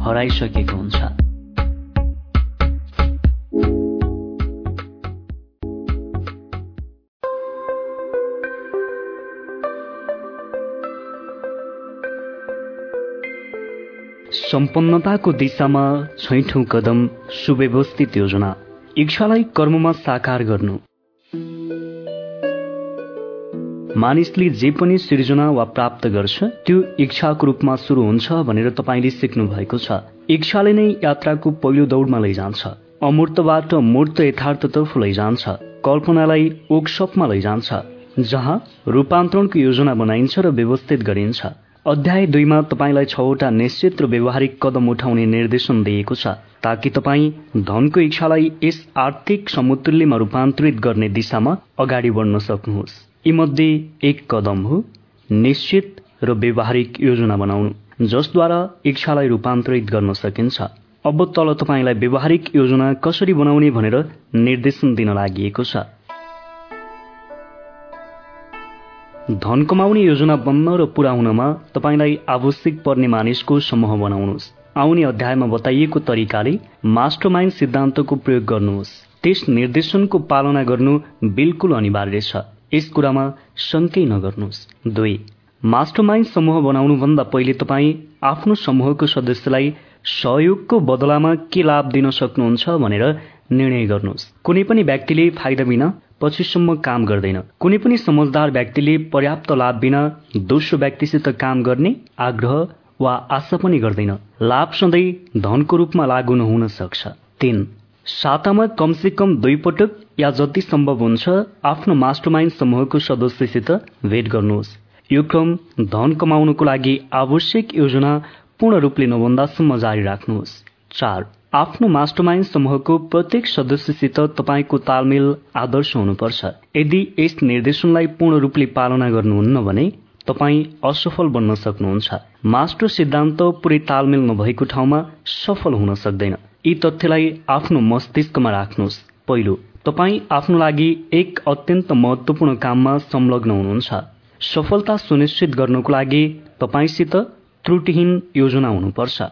Speaker 1: हराइसकेको हुन्छ। सम्पन्नताको दिशामा छैठौँ कदम सुव्यवस्थित योजना। इच्छालाई कर्ममा साकार गर्नु। मानिसले जे पनि सृजना वा प्राप्त गर्छ त्यो इच्छाको रूपमा सुरु हुन्छ भनेर तपाईँले सिक्नु भएको छ। इच्छाले नै यात्राको पहिलो दौडमा लैजान्छ। अमूर्तबाट मूर्त यथार्थतर्फ लैजान्छ। कल्पनालाई ओकसपमा लैजान्छ जहाँ रूपान्तरणको योजना बनाइन्छ र व्यवस्थित गरिन्छ। अध्याय दुईमा तपाईँलाई छवटा निश्चित र व्यवहारिक कदम उठाउने निर्देशन दिएको छ ताकि तपाईँ धनको इच्छालाई यस आर्थिक समुद्रलेमा रूपान्तरित गर्ने दिशामा अगाडि बढ्न सक्नुहोस्। यीमध्ये एक कदम हो निश्चित र व्यवहारिक योजना बनाउनु जसद्वारा इच्छालाई रूपान्तरित गर्न सकिन्छ। अब तल तपाईँलाई व्यवहारिक योजना कसरी बनाउने भनेर निर्देशन दिन लागि छ। धन कमाउने योजना बन्न र पूरा हुनमा तपाईँलाई आवश्यक पर्ने मानिसको समूह बनाउनुहोस्। आउने अध्यायमा बताइएको तरिकाले मास्टर माइन्ड सिद्धान्तको प्रयोग गर्नुहोस्। त्यस निर्देशनको पालना गर्नु बिल्कुल अनिवार्य छ। यस कुरामा शङ्कै नगर्नुहोस्। दुई मास्टर माइन्ड समूह बनाउनुभन्दा पहिले तपाईँ आफ्नो समूहको सदस्यलाई सहयोगको बदलामा के लाभ दिन सक्नुहुन्छ भनेर निर्णय गर्नुहोस्। कुनै पनि व्यक्तिले फाइदा बिना पछिसम्म काम गर्दैन। कुनै पनि समझदार व्यक्तिले पर्याप्त लाभ बिना दोस्रो व्यक्तिसित काम गर्ने आग्रह वा आशा पनि गर्दैन। लाभ सधैँ धनको रूपमा लागू नहुन सक्छ। तीन सातामा कमसे कम दुई पटक या जति सम्भव हुन्छ आफ्नो मास्टरमाइन्ड समूहको सदस्यसित भेट गर्नुहोस्। यो क्रम धन कमाउनको लागि आवश्यक योजना पूर्ण रूपले नभन्दासम्म जारी राख्नुहोस्। चार आफ्नो मास्टरमाइन्ड समूहको प्रत्येक सदस्यसित तपाईँको तालमेल आदर्श हुनुपर्छ। यदि यस निर्देशनलाई पूर्ण रूपले पालना गर्नुहुन्न भने तपाईँ असफल बन्न सक्नुहुन्छ। मास्टर सिद्धान्त पुरै तालमेल नभएको ठाउँमा सफल हुन सक्दैन। यी तथ्यलाई आफ्नो मस्तिष्कमा राख्नुहोस्। पहिलो तपाईँ आफ्नो लागि एक अत्यन्त महत्वपूर्ण काममा संलग्न हुनुहुन्छ। सफलता सुनिश्चित गर्नको लागि तपाईँसित त्रुटिहीन योजना हुनुपर्छ।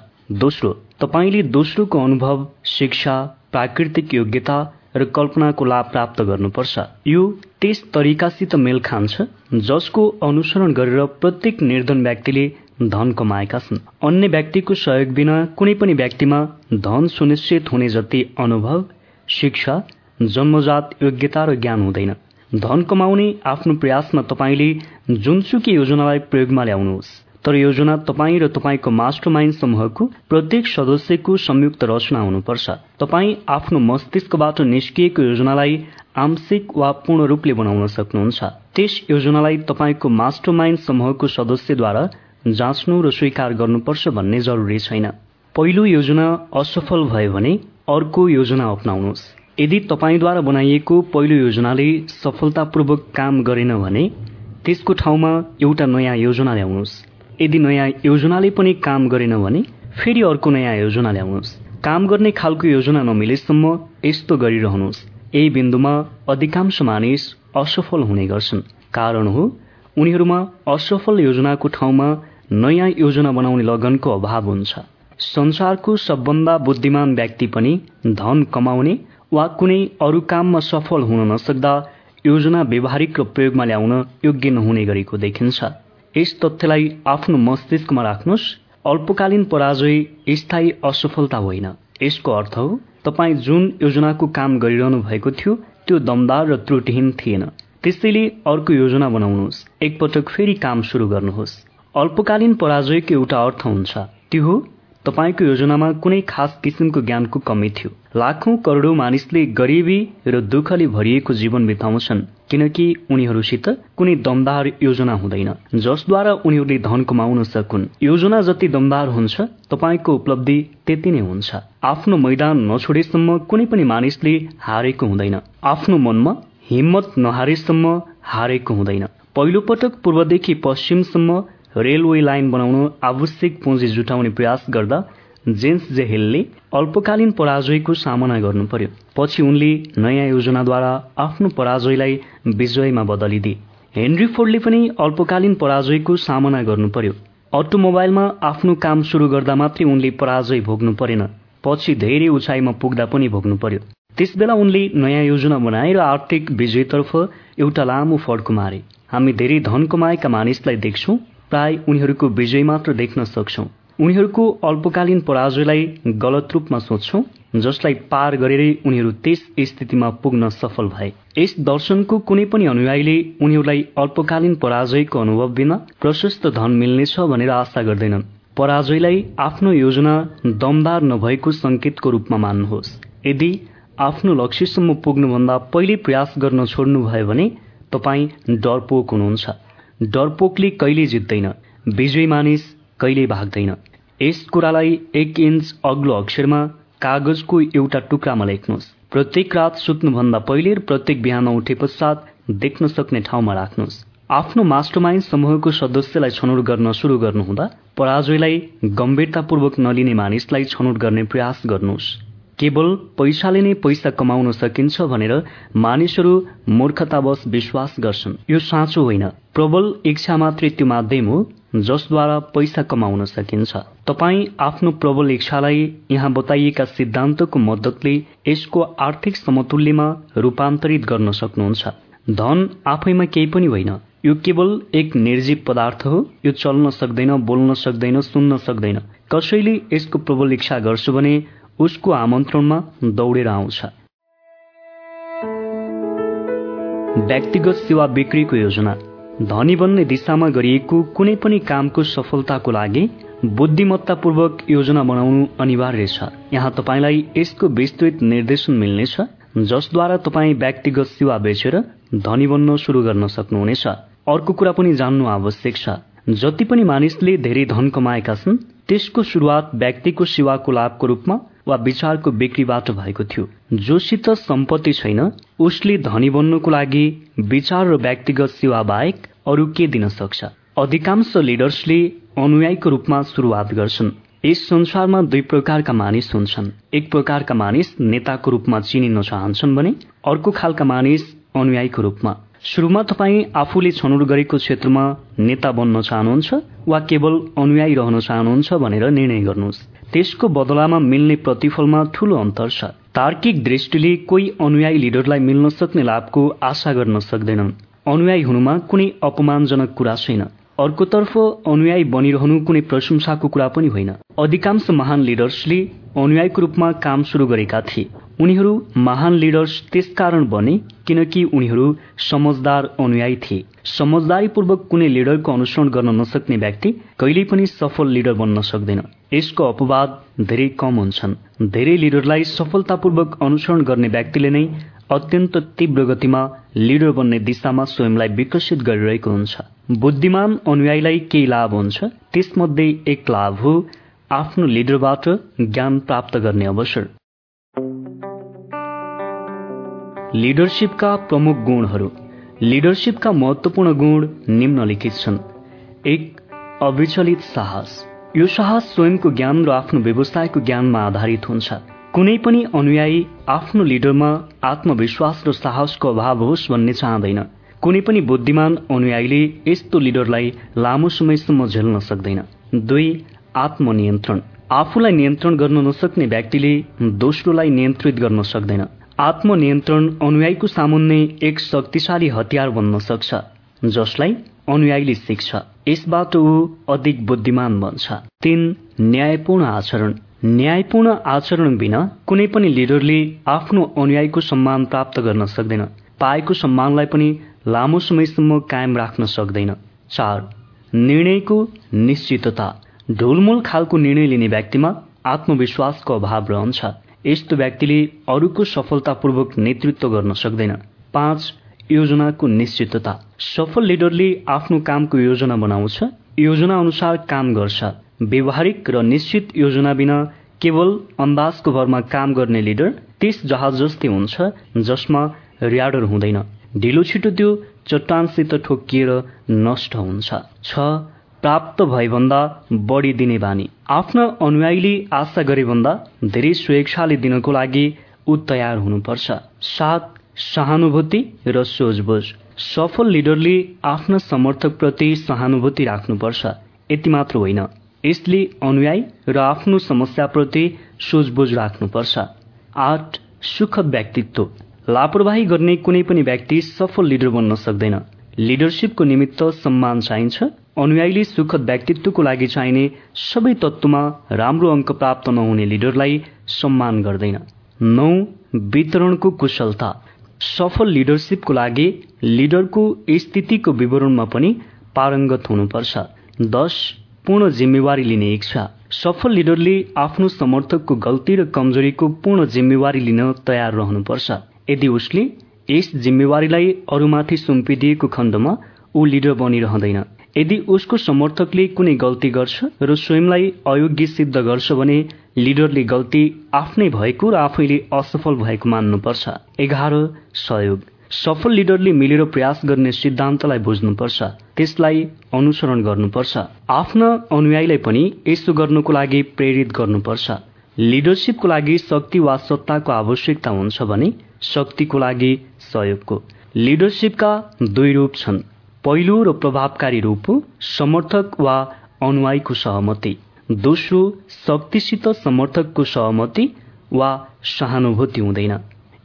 Speaker 1: दोस्रो तपाईँले दोस्रोको अनुभव शिक्षा प्राकृतिक योग्यता र कल्पनाको लाभ प्राप्त गर्नुपर्छ। यो त्यस तरिकासित मेल खान्छ जसको अनुसरण गरेर प्रत्येक निर्धन व्यक्तिले धन कमाएका छन्। अन्य व्यक्तिको सहयोग बिना कुनै पनि व्यक्तिमा धन सुनिश्चित हुने जति अनुभव शिक्षा जन्मजात योग्यता र ज्ञान हुँदैन। धन कमाउने आफ्नो प्रयासमा तपाईँले जुनसुकी योजनालाई प्रयोगमा ल्याउनुहोस्। तर योजना तपाईँ र तपाईँको मास्टर माइन्ड समूहको प्रत्येक सदस्यको संयुक्त रचना हुनुपर्छ। तपाईँ आफ्नो मस्तिष्कबाट निस्किएको योजनालाई आंशिक वा पूर्ण रूपले बनाउन सक्नुहुन्छ। त्यस योजनालाई तपाईँको मास्टर माइन्ड समूहको सदस्यद्वारा जाँच्नु र स्वीकार गर्नुपर्छ भन्ने जरुरी छैन। पहिलो योजना असफल भयो भने अर्को योजना अप्नाउनुहोस्। यदि तपाईँद्वारा बनाइएको पहिलो योजनाले सफलतापूर्वक काम गरेन भने त्यसको ठाउँमा एउटा नयाँ योजना ल्याउनुहोस्। यदि नयाँ योजनाले पनि काम गरेन भने फेरि अर्को नयाँ योजना ल्याउनुहोस्। काम गर्ने खालको योजना नमिलेसम्म यस्तो गरिरहनुहोस्। यही बिन्दुमा अधिकांश मानिस असफल हुने गर्छन्। कारण हो उनीहरूमा असफल योजनाको ठाउँमा नयाँ योजना बनाउने लगनको अभाव हुन्छ। संसारको सबभन्दा बुद्धिमान व्यक्ति पनि धन कमाउने वा कुनै अरू काममा सफल हुन नसक्दा योजना व्यवहारिक र प्रयोगमा ल्याउन योग्य नहुने गरेको देखिन्छ। यस तथ्यलाई आफ्नो मस्तिष्कमा राख्नुहोस्। अल्पकालीन पराजय स्थायी असफलता होइन। यसको अर्थ हो तपाईँ जुन योजनाको काम गरिरहनु भएको थियो त्यो दमदार र त्रुटिहीन थिएन। त्यसैले अर्को योजना बनाउनुहोस्। एकपटक फेरि काम सुरु गर्नुहोस्। अल्पकालीन पराजयको एउटा अर्थ हुन्छ त्यो हो तपाईँको योजनामा कुनै खास किसिमको ज्ञानको कमी थियो। लाखौं करोडौं मानिसले गरिबी र दुःखले भरिएको जीवन बिताउँछन् किनकि उनीहरूसित कुनै दमदार योजना हुँदैन। जसद्वारा उनीहरूले धन कमाउन सकुन्। योजना जति दमदार हुन्छ तपाईँको उपलब्धि त्यति नै हुन्छ। आफ्नो मैदान नछोडेसम्म कुनै पनि मानिसले हारेको हुँदैन। आफ्नो मनमा हिम्मत नहारेसम्म हारेको हुँदैन। पहिलो पटक पूर्वदेखि पश्चिमसम्म रेलवे लाइन बनाउन आवश्यक पुँजी जुटाउने प्रयास गर्दा जेम्स जे हिलले अल्पकालीन पराजयको सामना गर्नु पर्यो पछि उनले नयाँ योजनाद्वारा आफ्नो पराजयलाई विजयमा बदलिदिए। हेनरी फोर्डले पनि अल्पकालीन पराजयको सामना गर्नु पर्यो अटोमोबाइलमा आफ्नो काम सुरु गर्दा मात्रै उनले पराजय भोग्नु परेन। पछि धेरै उचाइमा पुग्दा पनि भोग्नु पर्यो त्यसबेला उनले नयाँ योजना बनाए र आर्थिक विजयतर्फ एउटा लामो फड्को मारे। हामी धेरै धन कमाएका मानिसलाई देख्छौँ प्राय उनीहरूको विजय मात्र देख्न सक्छौँ। उनीहरूको अल्पकालीन पराजयलाई गलत रूपमा सोच्छौँ जसलाई पार गरेरै उनीहरू त्यस स्थितिमा पुग्न सफल भए। यस दर्शनको कुनै पनि अनुयायीले उनीहरूलाई अल्पकालीन पराजयको अनुभव बिना प्रशस्त धन मिल्नेछ भनेर आशा गर्दैनन्। पराजयलाई आफ्नो योजना दमदार नभएको संकेतको रूपमा मान्नुहोस्। यदि आफ्नो लक्ष्यसम्म पुग्नुभन्दा पहिले प्रयास गर्न छोड्नुभयो भने तपाईँ डरपोक हुनुहुन्छ। डरपोकले कहिले जित्दैन विजय मानिस कहिले भाग्दैन। यस कुरालाई एक इन्च अग्लो अक्षरमा कागजको एउटा टुक्रामा लेख्नुहोस्। प्रत्येक रात सुत्नुभन्दा पहिले र प्रत्येक बिहान उठे पश्चात देख्न सक्ने ठाउँमा राख्नुहोस्। आफ्नो मास्टरमाइन्ड समूहको सदस्यलाई छनौट गर्न सुरु गर्नुहुँदा पराजयलाई गम्भीरतापूर्वक नलिने मानिसलाई छनौट गर्ने प्रयास गर्नुहोस्। केवल पैसाले नै पैसा कमाउन सकिन्छ भनेर मानिसहरू मूर्खतावश विश्वास गर्छन्। यो साँचो होइन। प्रबल इच्छा मात्रै त्यो माध्यम हो जसद्वारा पैसा कमाउन सकिन्छ। तपाईँ आफ्नो प्रबल इच्छालाई यहाँ बताइएका सिद्धान्तको मद्दतले यसको आर्थिक समतुल्यमा रूपान्तरित गर्न सक्नुहुन्छ। धन आफैमा केही पनि होइन। यो केवल एक निर्जीव पदार्थ हो। यो चल्न सक्दैन बोल्न सक्दैन सुन्न सक्दैन। कसैले यसको प्रबल इच्छा गर्छु भने उसको आमन्त्रणमा दौडेर आउँछ। व्यक्तिगत सेवा बिक्रीको योजना। धनी बन्ने दिशामा गरिएको कुनै पनि कामको सफलताको लागि बुद्धिमत्तापूर्वक योजना बनाउनु अनिवार्य छ। यहाँ तपाईँलाई यसको विस्तृत निर्देशन मिल्नेछ जसद्वारा तपाईँ व्यक्तिगत सेवा बेचेर धनी बन्न सुरु गर्न सक्नुहुनेछ। अर्को कुरा पनि जान्नु आवश्यक छ। जति पनि मानिसले धेरै धन कमाएका छन् त्यसको सुरुवात व्यक्तिको सेवाको लाभको रूपमा वा विचारको बिक्रीबाट भएको थियो। जोसित सम्पत्ति छैन उसले धनी बन्नुको लागि विचार र व्यक्तिगत सेवा बाहेक अरू के दिन सक्छ? अधिकांश लिडर्सले अनुयायीको रूपमा सुरुवात गर्छन्। यस संसारमा दुई प्रकारका मानिस हुन्छन्। एक प्रकारका मानिस नेताको रूपमा चिनिन चाहन्छन् भने अर्को खालका मानिस अनुयायीको रूपमा। सुरुमा तपाईँ आफूले छनौट गरेको क्षेत्रमा नेता बन्न चाहनुहुन्छ वा केवल अनुयायी रहन चाहनुहुन्छ भनेर निर्णय गर्नुहोस्। त्यसको बदलामा मिल्ने प्रतिफलमा ठूलो अन्तर छ। तार्किक दृष्टिले कोही अनुयायी लिडरलाई मिल्न सक्ने लाभको आशा गर्न सक्दैनन्। अनुयायी हुनुमा कुनै अपमानजनक कुरा छैन। अर्कोतर्फ अनुयायी बनिरहनु कुनै प्रशंसाको कुरा पनि होइन। अधिकांश महान लिडर्सले अनुयायीको रूपमा काम सुरु गरेका थिए। उनीहरू महान लिडर्स त्यसकारण बने किनकि उनीहरू समझदार अनुयायी थिए। समझदारीपूर्वक कुनै लिडरको अनुसरण गर्न नसक्ने व्यक्ति कहिल्यै पनि सफल लिडर बन्न सक्दैन। यसको अपवाद धेरै कम हुन्छन्। धेरै लिडरलाई सफलतापूर्वक अनुसरण गर्ने व्यक्तिले नै अत्यन्त तीव्र गतिमा लिडर बन्ने दिशामा स्वयंलाई विकसित गरिरहेको हुन्छ। बुद्धिमान अनुयायीलाई केही लाभ हुन्छ त्यसमध्ये एक लाभ हो आफ्नो लिडरबाट ज्ञान प्राप्त गर्ने अवसर। लिडरसिपका प्रमुख गुणहरू। लिडरसिपका महत्वपूर्ण गुण निम्नलिखित छन्। एक अविचलित साहस। यो साहस स्वयंको ज्ञान र आफ्नो व्यवसायको ज्ञानमा आधारित हुन्छ। कुनै पनि अनुयायी आफ्नो लिडरमा आत्मविश्वास र साहसको अभाव होस् भन्ने चाहँदैन। कुनै पनि बुद्धिमान अनुयायीले यस्तो लिडरलाई लामो समयसम्म झेल्न सक्दैन। दुई आत्मनियन्त्रण। आफूलाई नियन्त्रण गर्न नसक्ने व्यक्तिले दोस्रोलाई नियन्त्रित गर्न सक्दैन। आत्मनियन्त्रण अनुयायीको सामुन्ने एक शक्तिशाली हतियार बन्न सक्छ जसलाई अनुयायीले सिक्छ। यसबाट ऊ अधिक बुद्धिमान बन्छ। तीन न्यायपूर्ण आचरण। न्यायपूर्ण आचरण बिना कुनै पनि लिडरले आफ्नो अनुयायीको सम्मान प्राप्त गर्न सक्दैन। पाएको सम्मानलाई पनि लामो समयसम्म कायम राख्न सक्दैन। चार निर्णयको निश्चितता। ढोलमूल खालको निर्णय लिने व्यक्तिमा आत्मविश्वासको अभाव रहन्छ। यस्तो व्यक्तिले अरूको सफलतापूर्वक नेतृत्व गर्न सक्दैन। पाँच योजनाको निश्चितता। सफल लिडरले आफ्नो कामको योजना बनाउँछ योजना अनुसार काम गर्छ। व्यवहारिक र निश्चित योजना बिना केवल अन्दाजको भरमा काम गर्ने लिडर त्यस जहाज जस्तै हुन्छ जसमा र्याडर हुँदैन। ढिलो छिटो त्यो चट्टानसित ठोकिएर नष्ट हुन्छ। छ प्राप्त भएभन्दा बढी दिने बानी। आफ्ना अनुयायीले आशा गरे भन्दा धेरै स्वेच्छाले दिनको लागि ऊ तयार हुनुपर्छ। सात सहानुभूति र सोझबुझ सफल लिडरले आफ्ना समर्थकप्रति सहानुभूति राख्नुपर्छ। यति मात्र होइन। यसले अनुयायी र आफ्नो समस्याप्रति सोझबुझ राख्नुपर्छ। आठ सुखद व्यक्तित्व। लापरवाही गर्ने कुनै पनि व्यक्ति सफल लिडर बन्न सक्दैन। लिडरसिपको निमित्त सम्मान चाहिन्छ। अनुयायीले सुखद व्यक्तित्वको लागि चाहिने सबै तत्वमा राम्रो अङ्क प्राप्त नहुने लिडरलाई सम्मान गर्दैन। नौ वितरणको कुशलता। सफल लिडरसिपको लागि लिडरको स्थितिको विवरणमा पनि पारङ्गत हुनुपर्छ। दश पूर्ण जिम्मेवारी लिने इच्छा। सफल लिडरले आफ्नो समर्थकको गल्ती र कमजोरीको पूर्ण जिम्मेवारी लिन तयार रहनुपर्छ। यदि उसले यस जिम्मेवारीलाई अरूमाथि सुम्पिदिएको खण्डमा ऊ लिडर बनिरहँदैन। यदि उसको समर्थकले कुनै गल्ती गर्छ र स्वयंलाई अयोग्य सिद्ध गर्छ भने लिडरले गल्ती आफ्नै भएको र आफैले असफल भएको मान्नुपर्छ। एघार सहयोग। सफल लिडरले मिलेर प्रयास गर्ने सिद्धान्तलाई बुझ्नुपर्छ। त्यसलाई अनुसरण गर्नुपर्छ। आफ्ना अनुयायीलाई पनि यसो गर्नको लागि प्रेरित गर्नुपर्छ। लिडरसिपको लागि शक्ति वा सत्ताको आवश्यकता हुन्छ भने शक्तिको लागि सहयोगको। लिडरसिपका दुई रूप छन्। पहिलो र प्रभावकारी रूप समर्थक वा अनुयायीको सहमति। दोस्रो शक्तिसित समर्थकको सहमति वा सहानुभूति हुँदैन।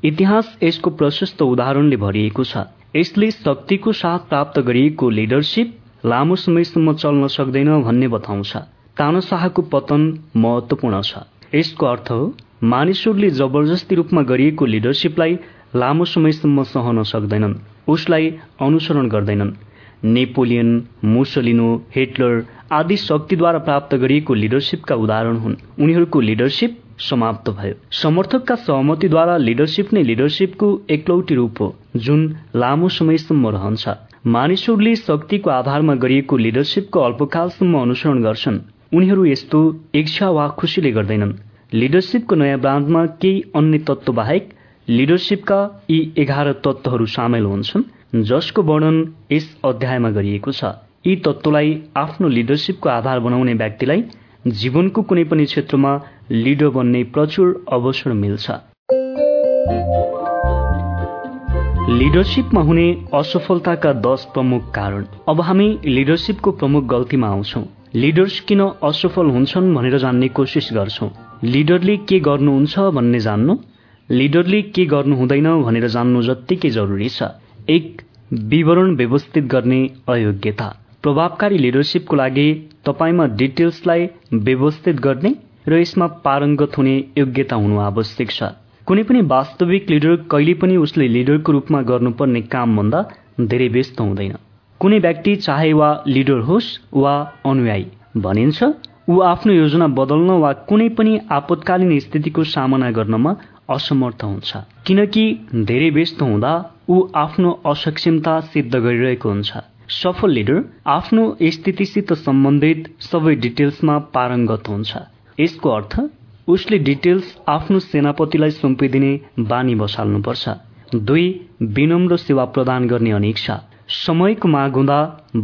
Speaker 1: इतिहास यसको प्रशस्त उदाहरणले भरिएको छ। यसले शक्तिको साथ प्राप्त गरिएको लिडरसिप लामो समयसम्म चल्न सक्दैन भन्ने बताउँछ। तानशाहको पतन महत्वपूर्ण छ। यसको अर्थ हो मानिसहरूले जबरजस्ती रूपमा गरिएको लिडरसिपलाई लामो समयसम्म सहन सक्दैनन्। उसलाई अनुसरण गर्दैनन्। नेपोलियन मुसलिनो हिटलर आदि शक्तिद्वारा प्राप्त गरिएको लिडरसिपका उदाहरण हुन्। उनीहरूको लिडरसिप समाप्त भयो। समर्थकका सहमतिद्वारा लिडरसिप नै लिडरसिपको एकलौटी रूप हो जुन लामो समयसम्म रहन्छ। मानिसहरूले शक्तिको आधारमा गरिएको लिडरसिपको अल्पकालसम्म अनुसरण गर्छन्। उनीहरू यस्तो इच्छा वा खुसीले गर्दैनन्। लिडरसिपको नयाँ ब्रान्डमा केही अन्य तत्व बाहेक लिडरसिपका यी एघार तत्वहरू सामेल हुन्छन् जसको वर्णन यस अध्यायमा गरिएको छ। यी तत्वलाई आफ्नो लिडरसिपको आधार बनाउने व्यक्तिलाई जीवनको कुनै पनि क्षेत्रमा लिडर बन्ने प्रचुर अवसर मिल्छ। लिडरसिपमा हुने असफलताका दश प्रमुख कारण। अब हामी लिडरसिपको प्रमुख गल्तीमा आउँछौ। लिडर्स किन असफल हुन्छन् भनेर जान्ने कोसिस गर्छौं। लिडरले के गर्नुहुन्छ भन्ने जान्नु? लिडरले के गर्नु हुँदैन भनेर जान्नु जत्तिकै जरुरी छ। एक विवरण व्यवस्थित गर्ने अयोग्यता। प्रभावकारी लिडरसिपको लागि तपाईँमा डिटेल्सलाई व्यवस्थित गर्ने र यसमा पारङ्गत हुने योग्यता हुनु आवश्यक छ। कुनै पनि वास्तविक लिडर कहिले पनि उसले लिडरको रूपमा गर्नुपर्ने कामभन्दा धेरै व्यस्त हुँदैन। कुनै व्यक्ति चाहे वा लिडर होस् वा अनुयायी भनिन्छ ऊ आफ्नो योजना बदल्न वा कुनै पनि आपतकालीन स्थितिको सामना गर्नमा असमर्थ हुन्छ। किनकि धेरै व्यस्त हुँदा ऊ आफ्नो असक्षमता सिद्ध गरिरहेको हुन्छ। सफल लिडर आफ्नो स्थितिसित सम्बन्धित सबै डिटेल्समा पारङ्गत हुन्छ। यसको अर्थ उसले डिटेल्स आफ्नो सेनापतिलाई सुम्पिदिने बानी बसाल्नुपर्छ। दुई विनम्र सेवा प्रदान गर्ने अनिच्छा। समयको माग हुँदा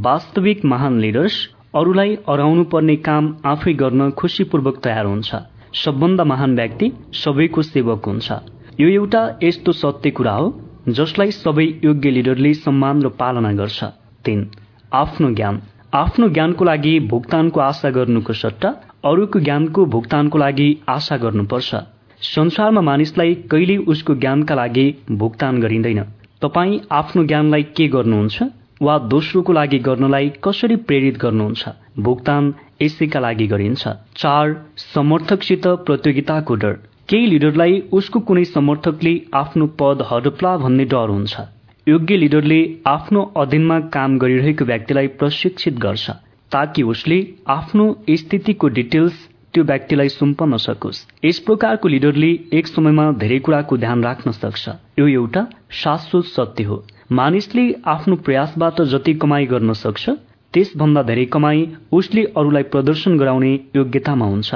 Speaker 1: वास्तविक महान लिडर्स अरूलाई अराउनु पर्ने काम आफै गर्न खुसीपूर्वक तयार हुन्छ। सबभन्दा महान व्यक्ति सबैको सेवक हुन्छ। यो एउटा यस्तो सत्य कुरा हो जसलाई सबै योग्य लिडरले सम्मान र पालना गर्छ। तीन आफ्नो ज्ञान। आफ्नो ज्ञानको लागि भुक्तानको आशा गर्नुको सट्टा अरूको ज्ञानको भुक्तानको लागि आशा गर्नुपर्छ। संसारमा मानिसलाई कहिल्यै उसको ज्ञानका लागि भुक्तान गरिँदैन। तपाईँ आफ्नो ज्ञानलाई के गर्नुहुन्छ? वा दोस्रोको लागि गर्नलाई कसरी प्रेरित गर्नुहुन्छ? भुक्तान यसैका लागि गरिन्छ। चार समर्थकसित प्रतियोगिताको डर। केही लिडरलाई उसको कुनै समर्थकले आफ्नो पद हडप्ला भन्ने डर हुन्छ। योग्य लिडरले आफ्नो अधीनमा काम गरिरहेको व्यक्तिलाई प्रशिक्षित गर्छ ताकि उसले आफ्नो स्थितिको डिटेल्स त्यो व्यक्तिलाई सुम्पन सकोस् यस प्रकारको लिडरले एक समयमा धेरै कुराको ध्यान राख्न सक्छ। यो एउटा शाश्वत सत्य हो। मानिसले आफ्नो प्रयासबाट जति कमाई गर्न सक्छ त्यसभन्दा धेरै कमाई उसले अरूलाई प्रदर्शन गराउने योग्यतामा हुन्छ।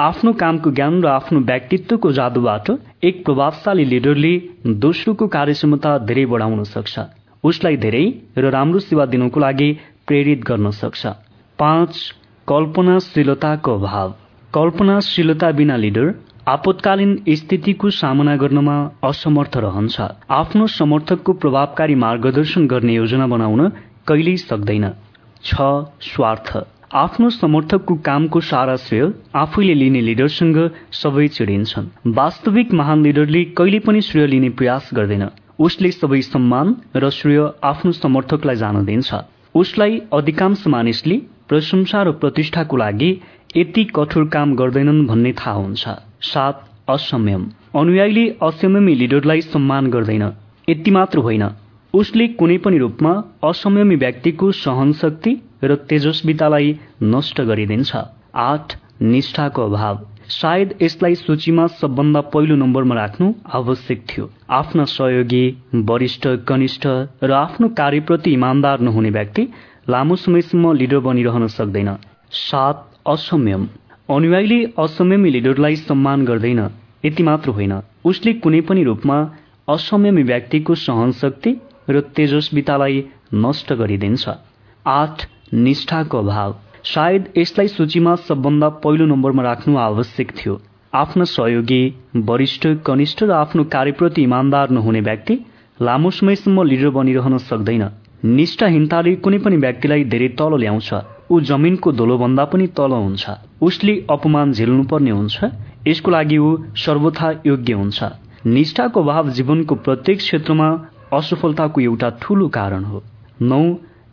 Speaker 1: आफ्नो कामको ज्ञान र आफ्नो व्यक्तित्वको जादुबाट एक प्रभावशाली लिडरले दोस्रोको कार्यक्षमता धेरै बढाउन सक्छ। उसलाई धेरै र राम्रो सेवा दिनको लागि प्रेरित गर्न सक्छ। पाँच कल्पनाशीलताको अभाव। कल्पनाशीलता बिना लिडर आपतकालीन स्थितिको सामना गर्नमा असमर्थ रहन्छ। आफ्नो समर्थकको प्रभावकारी मार्गदर्शन गर्ने योजना बनाउन कहिल्यै सक्दैन। छ स्वार्थ। आफ्नो समर्थकको कामको सारा श्रेय आफैले लिने लिडरसँग सबै चिडिन्छन्। वास्तविक महान लिडरले कहिले पनि श्रेय लिने प्रयास गर्दैन। उसले सबै सम्मान र श्रेय आफ्नो समर्थकलाई जान दिन्छ। उसलाई अधिकांश मानिसले प्रशंसा र प्रतिष्ठाको लागि यति कठोर काम गर्दैनन् भन्ने थाहा हुन्छ। सात असंयम। अनुयायीले असंयमी लिडरलाई सम्मान गर्दैन। यति मात्र होइन। उसले कुनै पनि रूपमा असंयमी व्यक्तिको सहनशक्ति र तेजस्वितालाई नष्ट गरिदिन्छ। आठ निष्ठाको अभाव। सायद यसलाई सूचीमा सबभन्दा पहिलो नम्बरमा राख्नु आवश्यक थियो। आफ्ना सहयोगी वरिष्ठ कनिष्ठ र आफ्नो कार्यप्रति इमान्दार नहुने व्यक्ति लामो समयसम्म लिडर बनिरहन सक्दैन। सात असंयम अनुयायीले असंयमी लिडरलाई सम्मान गर्दैन यति मात्र होइन। उसले कुनै पनि रूपमा असंयमी व्यक्तिको सहनशक्ति र तेजस्वितालाई नष्ट गरिदिन्छ। आठ निष्ठाको अभाव। सायद यसलाई सूचीमा सबभन्दा पहिलो नम्बरमा राख्नु आवश्यक थियो। आफ्ना सहयोगी वरिष्ठ कनिष्ठ र आफ्नो कार्यप्रति इमान्दार नहुने व्यक्ति लामो समयसम्म लिडर बनिरहन सक्दैन। निष्ठाहीनताले कुनै पनि व्यक्तिलाई धेरै तल ल्याउँछ। ऊ जमिनको धोलोभन्दा पनि तल हुन्छ। उसले अपमान झेल्नुपर्ने हुन्छ। यसको लागि ऊ सर्वथा योग्य हुन्छ। निष्ठाको अभाव जीवनको प्रत्येक क्षेत्रमा असफलताको एउटा ठूलो कारण हो। नौ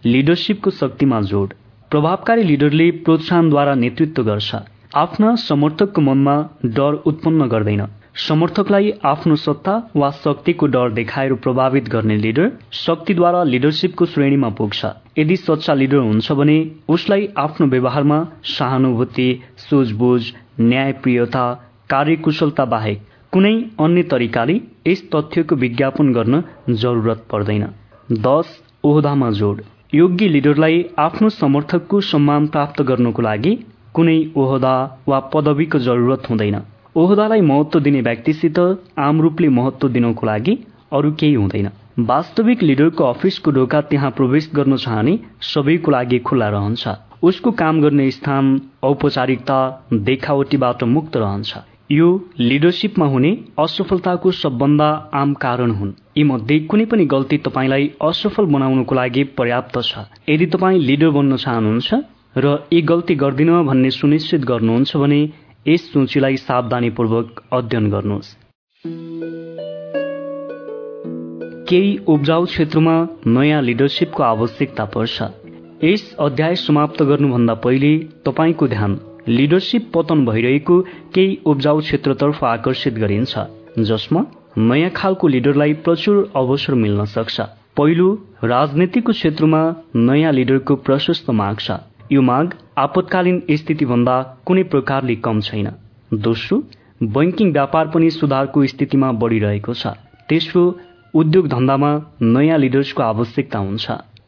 Speaker 1: लिडरसिपको शक्तिमा जोड। प्रभावकारी लिडरले प्रोत्साहनद्वारा नेतृत्व गर्छ। आफ्ना समर्थकको मनमा डर उत्पन्न गर्दैन। समर्थकलाई आफ्नो सत्ता वा शक्तिको डर देखाएर प्रभावित गर्ने लिडर शक्तिद्वारा लिडरसिपको श्रेणीमा पुग्छ। यदि सच्चा लिडर हुन्छ भने उसलाई आफ्नो व्यवहारमा सहानुभूति सुझबुझ न्यायप्रियता कार्यकुशलता बाहेक कुनै अन्य तरिकाले यस तथ्यको विज्ञापन गर्न जरुरत पर्दैन। दस ओहदामा जोड। योग्य लिडरलाई आफ्नो समर्थकको सम्मान प्राप्त गर्नको लागि कुनै ओहदा वा पदवीको जरुरत हुँदैन। ओहदालाई महत्व दिने व्यक्तिसित आम रूपले महत्व दिनको लागि अरू केही हुँदैन। वास्तविक लिडरको अफिसको ढोका त्यहाँ प्रवेश गर्न चाहने सबैको लागि खुल्ला रहन्छ। उसको काम गर्ने स्थान औपचारिकता देखावटीबाट मुक्त रहन्छ। यो लिडरसिपमा हुने असफलताको सबभन्दा आम कारण हुन्। यी मध्ये कुनै पनि गल्ती तपाईँलाई असफल बनाउनको लागि पर्याप्त छ। यदि तपाईँ लिडर बन्न चाहनुहुन्छ र यी गल्ती गर्दिन भन्ने सुनिश्चित गर्नुहुन्छ भने यस सूचीलाई सावधानीपूर्वक अध्ययन गर्नुहोस्। केही उब्जाउ क्षेत्रमा नयाँ लिडरसिपको आवश्यकता पर्छ। यस अध्याय समाप्त गर्नुभन्दा पहिले तपाईँको ध्यान लिडरसिप पतन भइरहेको केही उब्जाउ क्षेत्रतर्फ आकर्षित गरिन्छ जसमा नयाँ खालको लिडरलाई प्रचुर अवसर मिल्न सक्छ। पहिलो राजनीतिको क्षेत्रमा नयाँ लिडरको प्रशस्त माग छ। यो माग आपतकालीन स्थितिभन्दा कुनै प्रकारले कम छैन। दोस्रो बैङ्किङ व्यापार पनि सुधारको स्थितिमा बढ़िरहेको छ। तेस्रो उद्योग धन्दामा नयाँ लिडर्सको आवश्यकता हुन्छ।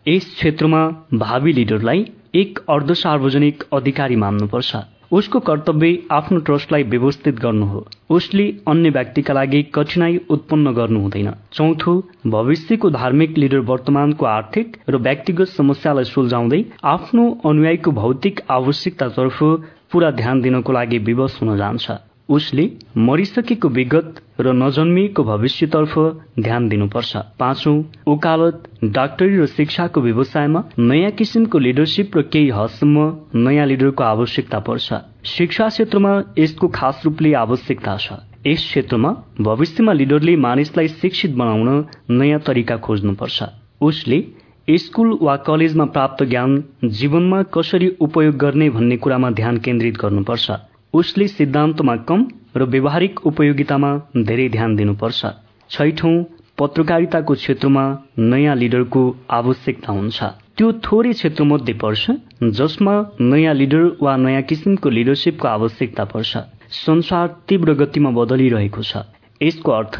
Speaker 1: यस क्षेत्रमा भावी लिडरलाई एक अर्ध सार्वजनिक अधिकारी मान्नुपर्छ। उसको कर्तव्य आफ्नो ट्रस्टलाई व्यवस्थित गर्नु हो। उसले अन्य व्यक्तिका लागि कठिनाई उत्पन्न गर्नु हुँदैन। चौथो भविष्यको धार्मिक लिडर वर्तमानको आर्थिक र व्यक्तिगत समस्यालाई सुल्झाउँदै आफ्नो अनुयायीको भौतिक आवश्यकतातर्फ पूरा ध्यान दिनको लागि विवश हुन जान्छ। उसले मरिसकेको विगत र नजन्मिएको भविष्यतर्फ ध्यान दिनुपर्छ। पाँचौं ओकालत डाक्टरी र शिक्षाको व्यवसायमा नयाँ किसिमको लिडरसिप र केही हदसम्म नयाँ लिडरको आवश्यकता पर्छ। शिक्षा क्षेत्रमा यसको खास रूपले आवश्यकता छ। यस क्षेत्रमा भविष्यमा लिडरले मानिसलाई शिक्षित बनाउन नयाँ तरिका खोज्नुपर्छ। उसले स्कुल वा कलेजमा प्राप्त ज्ञान जीवनमा कसरी उपयोग गर्ने भन्ने कुरामा ध्यान केन्द्रित गर्नुपर्छ। उसले सिद्धान्तमा कम र व्यवहारिक उपयोगितामा धेरै ध्यान दिनुपर्छ। छैठौं पत्रकारिताको क्षेत्रमा नयाँ लिडरको आवश्यकता हुन्छ। त्यो थोरै क्षेत्र मध्ये पर्छ जसमा नयाँ लिडर वा नयाँ किसिमको लिडरसिपको आवश्यकता पर्छ। संसार तीव्र गतिमा बदलिरहेको छ। यसको अर्थ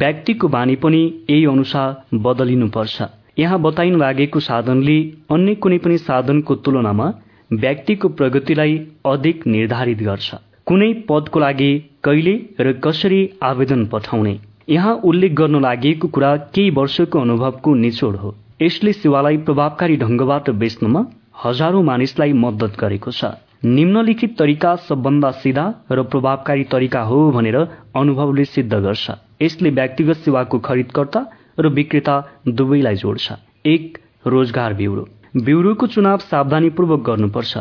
Speaker 1: व्यक्तिको बानी पनि यही अनुसार बदलिनुपर्छ। यहाँ बताइनु लागेको साधनले अन्य कुनै पनि साधनको तुलनामा व्यक्तिको प्रगतिलाई अधिक निर्धारित गर्छ। कुनै पदको लागि कहिले र कसरी आवेदन पठाउने? यहाँ उल्लेख गर्न लागि कुरा केही वर्षको अनुभवको निचोड हो। यसले सेवालाई प्रभावकारी ढंगबाट बेच्नमा हजारौं मानिसलाई मद्दत गरेको छ। निम्नलिखित तरिका सबभन्दा सिधा र प्रभावकारी तरिका हो भनेर अनुभवले सिद्ध गर्छ। यसले व्यक्तिगत सेवाको खरिदकर्ता र विक्रेता दुवैलाई जोड्छ। एक रोजगार ब्युरो। ब्युरोको चुनाव सावधानीपूर्वक गर्नुपर्छ।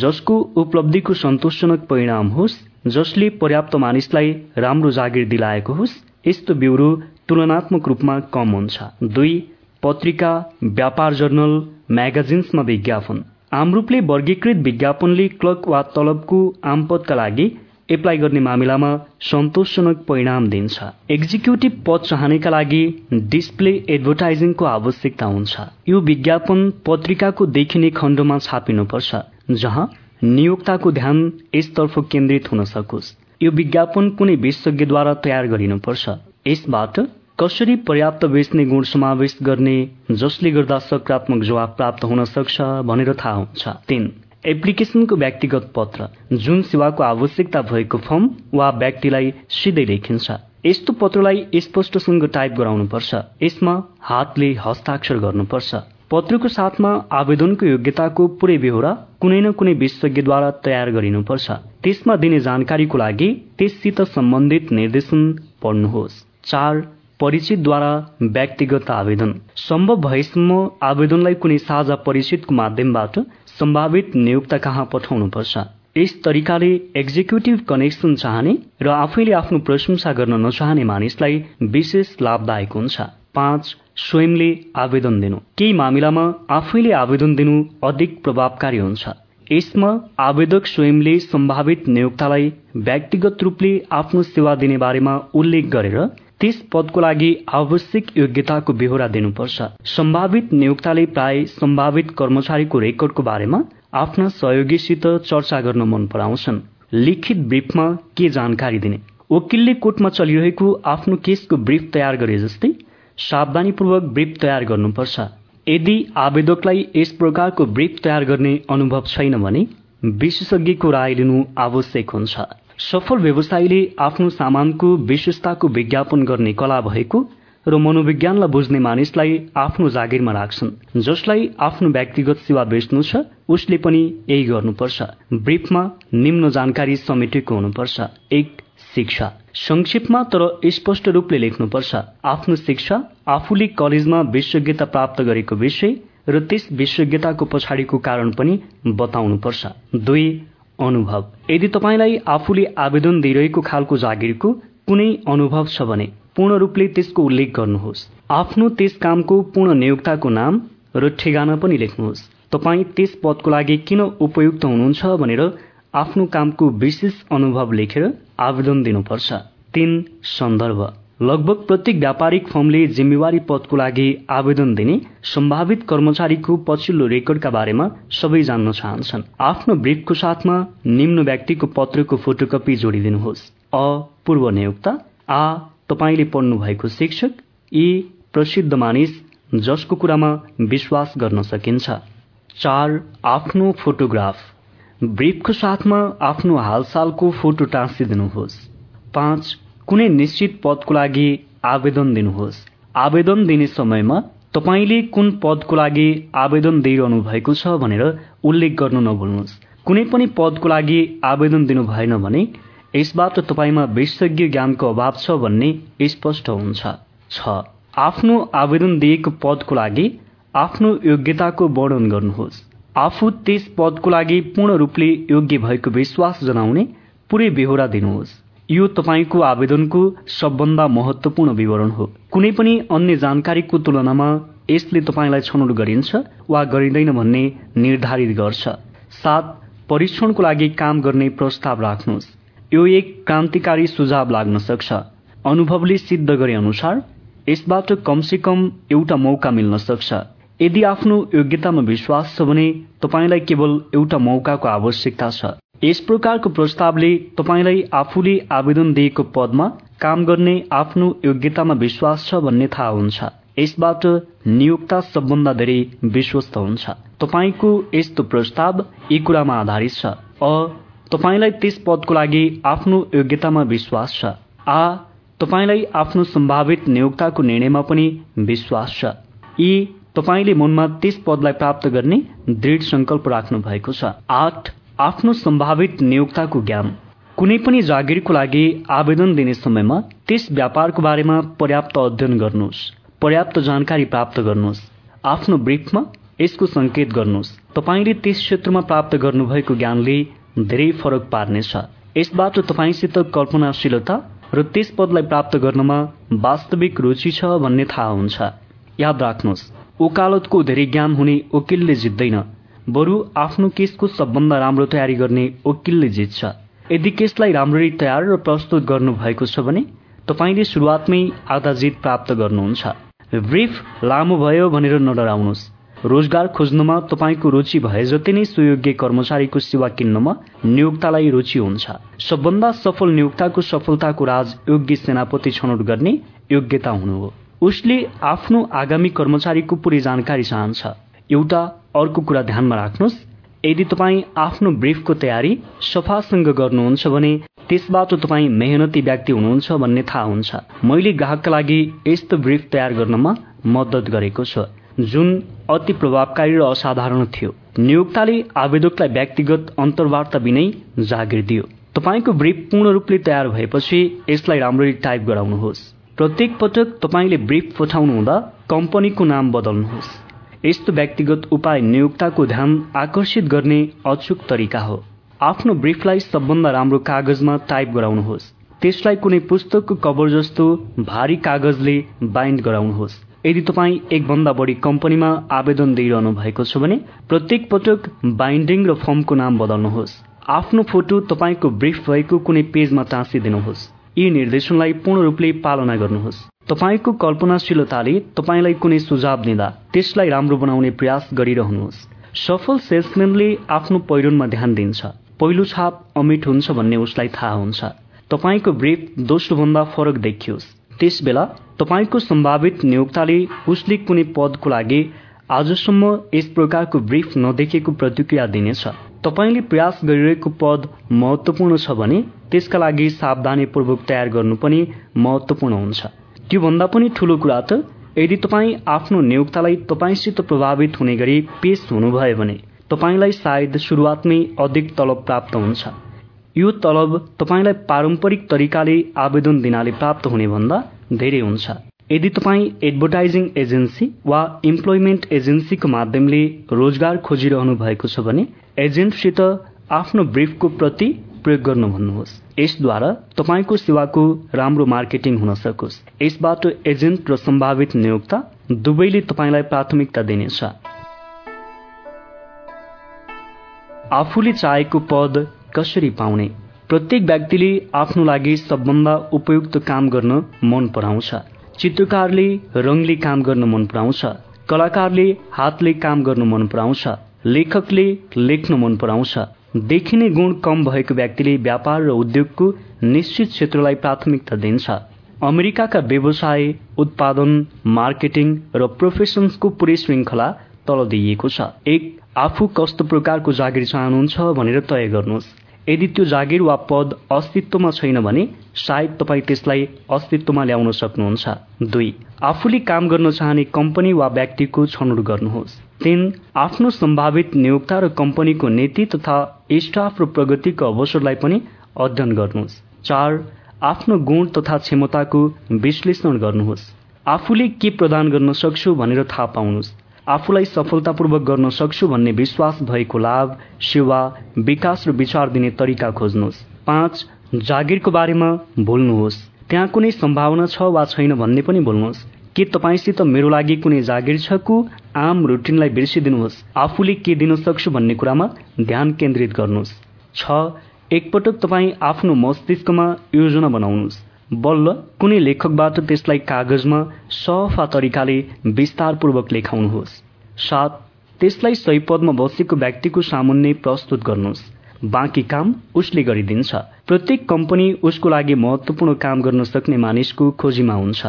Speaker 1: जसको उपलब्धिको सन्तोषजनक परिणाम होस् जसले पर्याप्त मानिसलाई राम्रो जागिर दिलाएको होस् यस्तो ब्युरो तुलनात्मक रूपमा कम हुन्छ। दुई पत्रिका व्यापार जर्नल म्यागजिन्समा विज्ञापन। आम रूपले वर्गीकृत विज्ञापनले क्लर्क वा तलबको आम पदका लागि एप्लाई गर्ने मामिलामा सन्तोषजनक परिणाम दिन्छ। एक्जिक्युटिभ पद चाहनेका लागि डिस्प्ले एडभर्टाइजिङको आवश्यकता हुन्छ। यो विज्ञापन पत्रिकाको देखिने खण्डमा छापिनुपर्छ जहाँ नियोक्ताको ध्यान यसतर्फ केन्द्रित हुन सकोस्। यो विज्ञापन कुनै विशेषज्ञद्वारा तयार गरिनुपर्छ। यसबाट कसरी पर्याप्त बेच्ने गुण समावेश गर्ने जसले गर्दा सकारात्मक जवाब प्राप्त हुन सक्छ भनेर थाहा हुन्छ। तीन एप्लिकेसनको व्यक्तिगत पत्र जुन सेवाको आवश्यकता भएको फर्म वा व्यक्तिलाई सिधै लेखिन्छ। यस्तो पत्रलाई स्पष्टसँग टाइप गराउनुपर्छ। यसमा हातले हस्ताक्षर गर्नुपर्छ। पत्रको साथमा आवेदनको योग्यताको पूरै बेहोरा कुनै न कुनै विशेषज्ञद्वारा तयार गरिनुपर्छ। त्यसमा दिने जानकारीको लागि त्यससित सम्बन्धित निर्देशन पढ्नुहोस्। चार परिचितद्वारा व्यक्तिगत आवेदन। सम्भव भएसम्म आवेदनलाई कुनै साझा परिचितको माध्यमबाट सम्भावित नियुक्त कहाँ पठाउनुपर्छ? यस तरिकाले एक्जिक्युटिभ कनेक्सन चाहने र आफैले आफ्नो प्रशंसा गर्न नचाहने मानिसलाई विशेष लाभदायक हुन्छ। पाँच स्वयंले आवेदन दिनु। केही मामिलामा आफैले आवेदन दिनु अधिक प्रभावकारी हुन्छ। यसमा आवेदक स्वयंले सम्भावित नियोक्तालाई व्यक्तिगत रूपले आफ्नो सेवा दिने बारेमा उल्लेख गरेर त्यस पदको लागि आवश्यक योग्यताको बेहोरा दिनुपर्छ। सम्भावित नियोक्ताले प्राय सम्भावित कर्मचारीको रेकर्डको बारेमा आफ्ना सहयोगीसित चर्चा गर्न मन पराउँछन्। लिखित ब्रिफमा के जानकारी दिने? वकिलले कोर्टमा चलिरहेको आफ्नो केसको ब्रिफ तयार गरे जस्तै सावधानीपूर्वक ब्रिफ तयार गर्नुपर्छ। यदि आवेदकलाई यस प्रकारको ब्रिफ तयार गर्ने अनुभव छैन भने विशेषज्ञको राय लिनु आवश्यक हुन्छ। सफल व्यवसायीले आफ्नो सामानको विशेषताको विज्ञापन गर्ने कला भएको र मनोविज्ञानलाई बुझ्ने मानिसलाई आफ्नो जागिरमा राख्छन्। जसलाई आफ्नो व्यक्तिगत सेवा बेच्नु छ उसले पनि यही गर्नुपर्छ। ब्रिफमा निम्न जानकारी समेटेको हुनुपर्छ। एक शिक्षा। संक्षेपमा तर स्पष्ट रूपले लेख्नुपर्छ आफ्नो शिक्षा आफूले कलेजमा विशेषज्ञता प्राप्त गरेको विषय र त्यस विशेषज्ञताको पछाडिको कारण पनि बताउनुपर्छ। दुई अनुभव। यदि तपाईँलाई आफूले आवेदन दिइरहेको खालको जागिरको कुनै अनुभव छ भने पूर्ण रूपले त्यसको उल्लेख गर्नुहोस्। आफ्नो त्यस कामको पूर्ण नियोक्ताको नाम र ठेगाना पनि लेख्नुहोस्। तपाईँ त्यस पदको लागि किन उपयुक्त हुनुहुन्छ भनेर आफ्नो कामको विशेष अनुभव लेखेर आवेदन दिनुपर्छ। तीन सन्दर्भ। लगभग प्रत्येक व्यापारिक फर्मले जिम्मेवारी पदको लागि आवेदन दिने सम्भावित कर्मचारीको पछिल्लो रेकर्डका बारेमा सबै जान्न चाहन्छन्। आफ्नो ब्रिफको साथमा निम्न व्यक्तिको पत्रको फोटोकपी जोडिदिनुहोस्। अ पूर्व नियुक्त। आ तपाईँले पढ्नु भएको शिक्षक। यी प्रसिद्ध मानिस जसको कुरामा विश्वास गर्न सकिन्छ। चार आफ्नो फोटोग्राफ। ब्रिफको साथमा आफ्नो हालसालको फोटो टाँसिदिनुहोस्। पाँच कुनै निश्चित पदको लागि आवेदन दिनुहोस्। आवेदन दिने समयमा तपाईँले कुन पदको लागि आवेदन दिइरहनु भएको छ भनेर उल्लेख गर्नु नभुल्नुहोस्। कुनै पनि पदको लागि आवेदन दिनु भएन भने यसबाट तपाईँमा विशेषज्ञ ज्ञानको अभाव छ भन्ने स्पष्ट हुन्छ। छ। आफ्नो आवेदन दिएको पदको लागि आफ्नो योग्यताको वर्णन गर्नुहोस्। आफू त्यस पदको लागि पूर्ण रूपले योग्य भएको विश्वास जनाउने पुरै बेहोरा दिनुहोस्। यो तपाईँको आवेदनको सबभन्दा महत्वपूर्ण विवरण हो। कुनै पनि अन्य जानकारीको तुलनामा यसले तपाईँलाई छनौट गरिन्छ वा गरिँदैन भन्ने निर्धारित गर्छ। सात परीक्षणको लागि काम गर्ने प्रस्ताव राख्नुहोस्। यो एक क्रान्तिकारी सुझाव लाग्न सक्छ। अनुभवले सिद्ध गरे अनुसार यसबाट कमसे कम एउटा मौका मिल्न सक्छ। यदि आफ्नो योग्यतामा विश्वास छ भने तपाईँलाई केवल एउटा मौकाको आवश्यकता छ। यस प्रकारको प्रस्तावले तपाईँलाई आफूले आवेदन दिएको पदमा काम गर्ने आफ्नो योग्यतामा विश्वास छ भन्ने थाहा हुन्छ। यसबाट नियोक्ता सबभन्दा धेरै विश्वस्त हुन्छ। तपाईँको यस्तो प्रस्ताव यी कुरामा आधारित छ। अ तपाईँलाई त्यस पदको लागि आफ्नो योग्यतामा विश्वास छ। आ तपाईँलाई आफ्नो सम्भावित नियोक्ताको निर्णयमा पनि विश्वास छ। यी तपाईँले मनमा त्यस पदलाई प्राप्त गर्ने दृढ संकल्प राख्नु भएको छ। आठ आफ्नो सम्भावित नियोक्ताको ज्ञान। कुनै पनि जागिरको लागि आवेदन दिने समयमा त्यस व्यापारको बारेमा पर्याप्त अध्ययन गर्नुहोस्। पर्याप्त जानकारी प्राप्त गर्नुहोस्। आफ्नो ब्रिफमा यसको संकेत गर्नुहोस्। तपाईँले त्यस क्षेत्रमा प्राप्त गर्नुभएको ज्ञानले धेरै फरक पार्नेछ। यसबाट तपाईँसित कल्पनाशीलता र त्यस पदलाई प्राप्त गर्नमा वास्तविक रुचि छ भन्ने थाहा हुन्छ। याद राख्नुहोस् ओकालतको धेरै ज्ञान हुने वकिलले जित्दैन। बरु आफ्नो केसको सबभन्दा राम्रो तयारी गर्ने वकिलले जित्छ। यदि केसलाई राम्ररी तयार र प्रस्तुत गर्नु भएको छ भने तपाईँले सुरुवातमै आधा जित प्राप्त गर्नुहुन्छ। ब्रिफ लामो भयो भनेर नडराउनुहोस्। रोजगार खोज्नुमा तपाईँको रुचि भए जति नै सुयोग्य कर्मचारीको सेवा किन्नमा नियोक्तालाई रुचि हुन्छ। सबभन्दा सफल नियोक्ताको सफलताको राज योग्य सेनापति छनौट गर्ने योग्यता हुनु हो। उसले आफ्नो आगामी कर्मचारीको पुरै जानकारी चाहन्छ। एउटा अर्को कुरा ध्यानमा राख्नुहोस्। यदि तपाईँ आफ्नो ब्रिफको तयारी सफासँग गर्नुहुन्छ भने त्यसबाट तपाईँ मेहनती व्यक्ति हुनुहुन्छ भन्ने थाहा हुन्छ। मैले ग्राहकका लागि यस्तो ब्रिफ तयार गर्नमा मद्दत गरेको छु। जुन अति प्रभावकारी र असाधारण थियो। नियोक्ताले आवेदकलाई व्यक्तिगत अन्तर्वार्ता बिनै जागिर दियो। तपाईँको ब्रिफ पूर्ण रूपले तयार भएपछि यसलाई राम्ररी टाइप गराउनुहोस्। प्रत्येक पटक तपाईँले ब्रिफ पठाउनु हुँदा कम्पनीको नाम बदल्नुहोस्। यस्तो व्यक्तिगत उपाय नियोक्ताको ध्यान आकर्षित गर्ने अचुक तरिका हो। आफ्नो ब्रिफलाई सबभन्दा राम्रो कागजमा टाइप गराउनुहोस्। त्यसलाई कुनै पुस्तकको कभर जस्तो भारी कागजले बाइन्ड गराउनुहोस्। यदि तपाईँ एकभन्दा बढी कम्पनीमा आवेदन दिइरहनु भएको छ भने प्रत्येक पटक बाइन्डिङ र फर्मको नाम बदल्नुहोस्। आफ्नो फोटो तपाईँको ब्रिफ भएको कुनै पेजमा टाँसिदिनुहोस्। यी निर्देशनलाई पूर्ण रूपले पालना गर्नुहोस्। तपाईँको कल्पनाशीलताले तपाईँलाई कुनै सुझाव दिँदा त्यसलाई राम्रो बनाउने प्रयास गरिरहनुहोस्। सफल सेल्सम्यानले आफ्नो पहिरोनमा ध्यान दिन्छ। पहिलो छाप अमिट हुन्छ भन्ने उसलाई थाहा हुन्छ। तपाईँको ब्रिफ दोस्रो भन्दा फरक देखियोस्। त्यस बेला तपाईँको सम्भावित नियोक्ताले उसले कुनै पदको लागि आजसम्म यस प्रकारको ब्रिफ नदेखेको प्रतिक्रिया दिनेछ। तपाईँले प्रयास गरिरहेको पद महत्वपूर्ण छ भने त्यसका लागि सावधानीपूर्वक तयार गर्नु पनि महत्वपूर्ण हुन्छ। त्योभन्दा पनि ठूलो कुरा त यदि तपाईँ आफ्नो नियोक्तालाई तपाईँसित प्रभावित हुने गरी पेश हुनुभयो भने तपाईँलाई सायद सुरुवातमै अधिक तलब प्राप्त हुन्छ। यो तलब तपाईँलाई पारम्परिक तरिकाले आवेदन दिनाले प्राप्त हुने भन्दा धेरै हुन्छ। यदि तपाईँ एडभर्टाइजिङ एजेन्सी वा इम्प्लोइमेन्ट एजेन्सीको माध्यमले रोजगार खोजिरहनु भएको छ भने एजेन्टसित आफ्नो ब्रिफको प्रति प्रयोग गर्नु भन्नुहोस्। यसद्वारा तपाईँको सेवाको राम्रो मार्केटिङ हुन सकोस्। यसबाट एजेन्ट र सम्भावित नियोक्ता दुवैले तपाईँलाई प्राथमिकता दिनेछ। आफूले चाहेको पद कसरी पाउने? प्रत्येक व्यक्तिले आफ्नो लागि सबभन्दा उपयुक्त काम गर्न मन पराउँछ। चित्रकारले रङले काम गर्न मन पराउँछ। कलाकारले हातले काम गर्न मन पराउँछ। लेखकले लेख्न मन पराउँछ। देखिने गुण कम भएको व्यक्तिले व्यापार र उद्योगको निश्चित क्षेत्रलाई प्राथमिकता दिन्छ। अमेरिकाका व्यवसाय उत्पादन मार्केटिङ र प्रोफेसन्सको पुरै श्रृङ्खला तल दिइएको छ। एक आफू कस्तो प्रकारको जागिर चाहनुहुन्छ भनेर तय गर्नुहोस्। यदि त्यो जागिर वा पद अस्तित्वमा छैन भने सायद तपाईँ त्यसलाई अस्तित्वमा ल्याउन सक्नुहुन्छ। दुई आफूले काम गर्न चाहने कम्पनी वा व्यक्तिको छनौट गर्नुहोस्। तीन आफ्नो सम्भावित नियोक्ता र कम्पनीको नीति तथा स्टाफ र प्रगतिको अवसरलाई पनि अध्ययन गर्नुहोस्। चार आफ्नो गुण तथा क्षमताको विश्लेषण गर्नुहोस्। आफूले के प्रदान गर्न सक्छु भनेर थाहा पाउनुहोस्। आफूलाई सफलतापूर्वक गर्न सक्छु भन्ने विश्वास भएको लाभ सेवा विकास र विचार दिने तरिका खोज्नुहोस्। पाँच जागिरको बारेमा भुल्नुहोस् त्यहाँ कुनै सम्भावना छ वा छैन भन्ने पनि भुल्नुहोस् के तपाईँसित मेरो लागि कुनै जागिर छ कु? आम रुटिनलाई बिर्सिदिनुहोस्। आफूले के दिन सक्छु भन्ने कुरामा ध्यान केन्द्रित गर्नुहोस्। छ एकपटक तपाईँ आफ्नो मस्तिष्कमा योजना बनाउनुहोस्। बल्ल कुनै लेखकबाट त्यसलाई कागजमा सफा तरिकाले विस्तारपूर्वक लेखाउनुहोस्। सात त्यसलाई सही पदमा बसेको व्यक्तिको सामुन्ने प्रस्तुत गर्नुहोस्। बाँकी काम उसले गरिदिन्छ। प्रत्येक कम्पनी उसको लागि महत्वपूर्ण काम गर्न सक्ने मानिसको खोजीमा हुन्छ।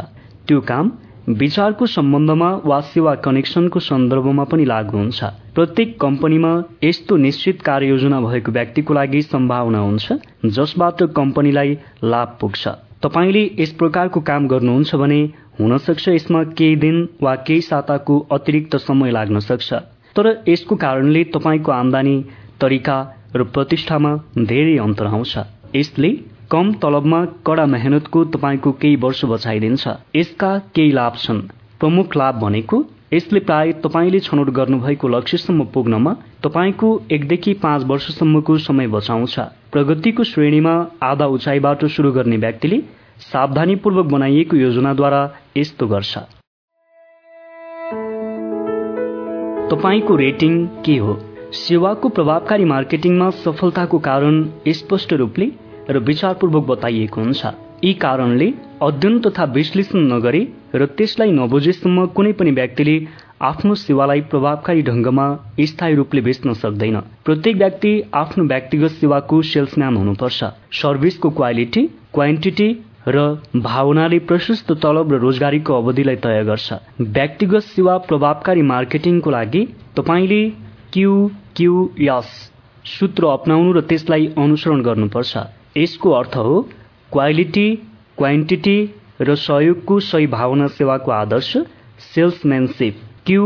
Speaker 1: त्यो काम विचारको सम्बन्धमा वा सेवा कनेक्सनको सन्दर्भमा पनि लागू हुन्छ। प्रत्येक कम्पनीमा यस्तो निश्चित कार्ययोजना भएको व्यक्तिको लागि सम्भावना हुन्छ जसबाट कम्पनीलाई लाभ पुग्छ। तपाईँले यस प्रकारको काम गर्नुहुन्छ भने हुन सक्छ यसमा केही दिन वा केही साताको अतिरिक्त समय लाग्न सक्छ। तर यसको कारणले तपाईँको आमदानी तरिका र प्रतिष्ठामा धेरै अन्तर आउँछ। यसले कम तलबमा कडा मेहनतको तपाईँको केही वर्ष बचाइदिन्छ। यसका केही लाभ छन्। प्रमुख लाभ भनेको यसले प्राय तपाईँले छनौट गर्नुभएको लक्ष्यसम्म पुग्नमा तपाईँको एकदेखि पाँच वर्षसम्मको समय बचाउँछ। प्रगतिको श्रेणीमा आधा उचाइबाट सुरु गर्ने व्यक्तिले सावधानीपूर्वक बनाइएको योजनाद्वारा यस्तो गर्छ। तपाईँको रेटिङ के हो? सेवाको प्रभावकारी मार्केटिङमा सफलताको कारण स्पष्ट रूपले र विचारपूर्वक बताइएको हुन्छ। यी कारणले अध्ययन तथा विश्लेषण नगरे र त्यसलाई नबुझेसम्म कुनै पनि व्यक्तिले आफ्नो सेवालाई प्रभावकारी ढंगमा स्थायी रूपले बेच्न सक्दैन। प्रत्येक व्यक्ति आफ्नो व्यक्तिगत सेवाको सेल्सम्यान हुनुपर्छ। सर्भिसको क्वालिटी क्वान्टिटी र भावनाले प्रशस्त तलब र रोजगारीको अवधिलाई तय गर्छ। व्यक्तिगत सेवा प्रभावकारी मार्केटिङको लागि तपाईँले क्यु क्यु यस सूत्र अप्नाउनु र त्यसलाई अनुसरण गर्नुपर्छ। यसको अर्थ हो क्वालिटी क्वान्टिटी र सहयोगको सही भावना सेवाको आदर्श सेल्सम्यानसिप क्यु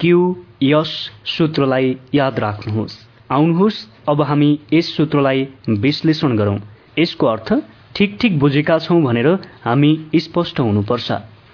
Speaker 1: क्यु यस सूत्रलाई याद राख्नुहोस्। आउनुहोस् अब हामी यस सूत्रलाई विश्लेषण गरौँ। यसको अर्थ ठिक ठिक बुझेका छौँ भनेर हामी स्पष्ट हुनुपर्छ।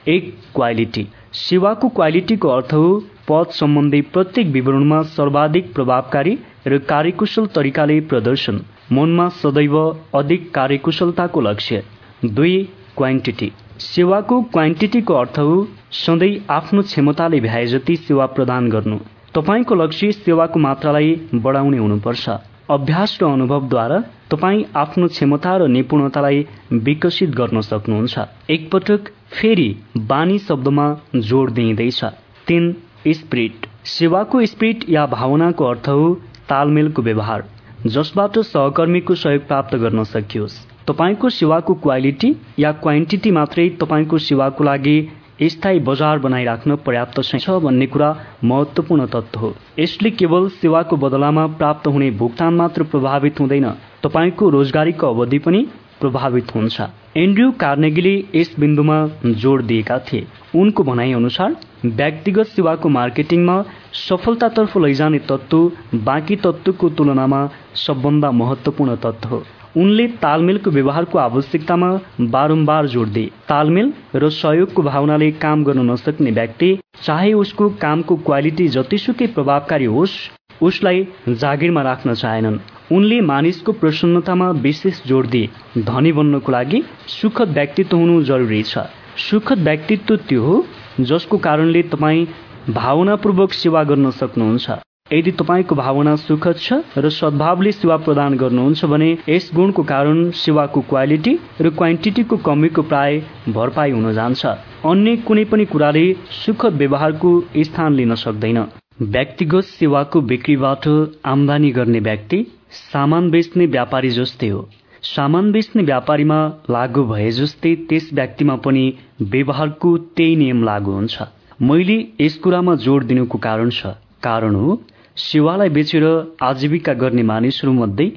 Speaker 1: एक क्वालिटी सेवाको क्वालिटीको अर्थ हो पद सम्बन्धी प्रत्येक विवरणमा सर्वाधिक प्रभावकारी र कार्यकुशल तरिकाले प्रदर्शन। मनमा सदैव अधिक कार्यकुशलताको लक्ष्य। दुई क्वान्टिटी सेवाको क्वान्टिटीको अर्थ हो सधैँ आफ्नो क्षमताले भ्याए जति सेवा प्रदान गर्नु। तपाईँको लक्ष्य सेवाको मात्रालाई बढाउने हुनुपर्छ। अभ्यास र अनुभवद्वारा तपाईँ आफ्नो क्षमता र निपुणतालाई विकसित गर्न सक्नुहुन्छ। एकपटक फेरि बानी शब्दमा जोड दिइँदैछ। तीन स्पिरिट सेवाको स्पिरिट या भावनाको अर्थ हो तालमेलको व्यवहार। जसबाट सहकर्मीको सहयोग प्राप्त गर्न सकियोस्। तपाईँको सेवाको क्वालिटी या क्वान्टिटी मात्रै तपाईँको सेवाको लागि स्थायी बजार बनाइराख्न पर्याप्त छ भन्ने कुरा महत्वपूर्ण तत्व हो। यसले केवल सेवाको बदलामा प्राप्त हुने भुक्तान मात्र प्रभावित हुँदैन। तपाईँको रोजगारीको अवधि पनि प्रभावित हुन्छ। एन्ड्रयू कार्नेगीले यस बिन्दुमा जोड दिएका थिए। उनको भनाइ अनुसार व्यक्तिगत सेवाको मार्केटिङमा सफलतातर्फ लैजाने तत्व बाँकी तत्वको तुलनामा सबभन्दा महत्वपूर्ण तत्व हो। उनले तालमेलको व्यवहारको आवश्यकतामा बारम्बार जोड दिए। तालमेल र सहयोगको भावनाले काम गर्न नसक्ने व्यक्ति चाहे उसको कामको क्वालिटी जतिसुकै प्रभावकारी होस् उसलाई जागिरमा राख्न चाहेनन्। उनले मानिसको प्रसन्नतामा विशेष जोड दिए। धनी बन्नको लागि सुखद व्यक्तित्व हुनु जरुरी छ। सुखद व्यक्तित्व त्यो हो जसको कारणले तपाईँ भावनापूर्वक सेवा गर्न सक्नुहुन्छ। यदि तपाईँको भावना सुखद छ र सद्भावले सेवा प्रदान गर्नुहुन्छ भने यस गुणको कारण सेवाको क्वालिटी र क्वान्टिटीको कमीको प्राय भरपाई हुन जान्छ। अन्य कुनै पनि कुराले सुखद व्यवहारको स्थान लिन सक्दैन। व्यक्तिगत सेवाको बिक्रीबाट आमदानी गर्ने व्यक्ति सामान बेच्ने व्यापारी जस्तै हो। सामान बेच्ने व्यापारीमा लागू भए जस्तै त्यस व्यक्तिमा पनि व्यवहारको त्यही नियम लागू हुन्छ। मैले यस कुरामा जोड दिनुको कारण छ। कारण हो सेवालाई बेचेर आजीविका गर्ने मानिसहरूमध्ये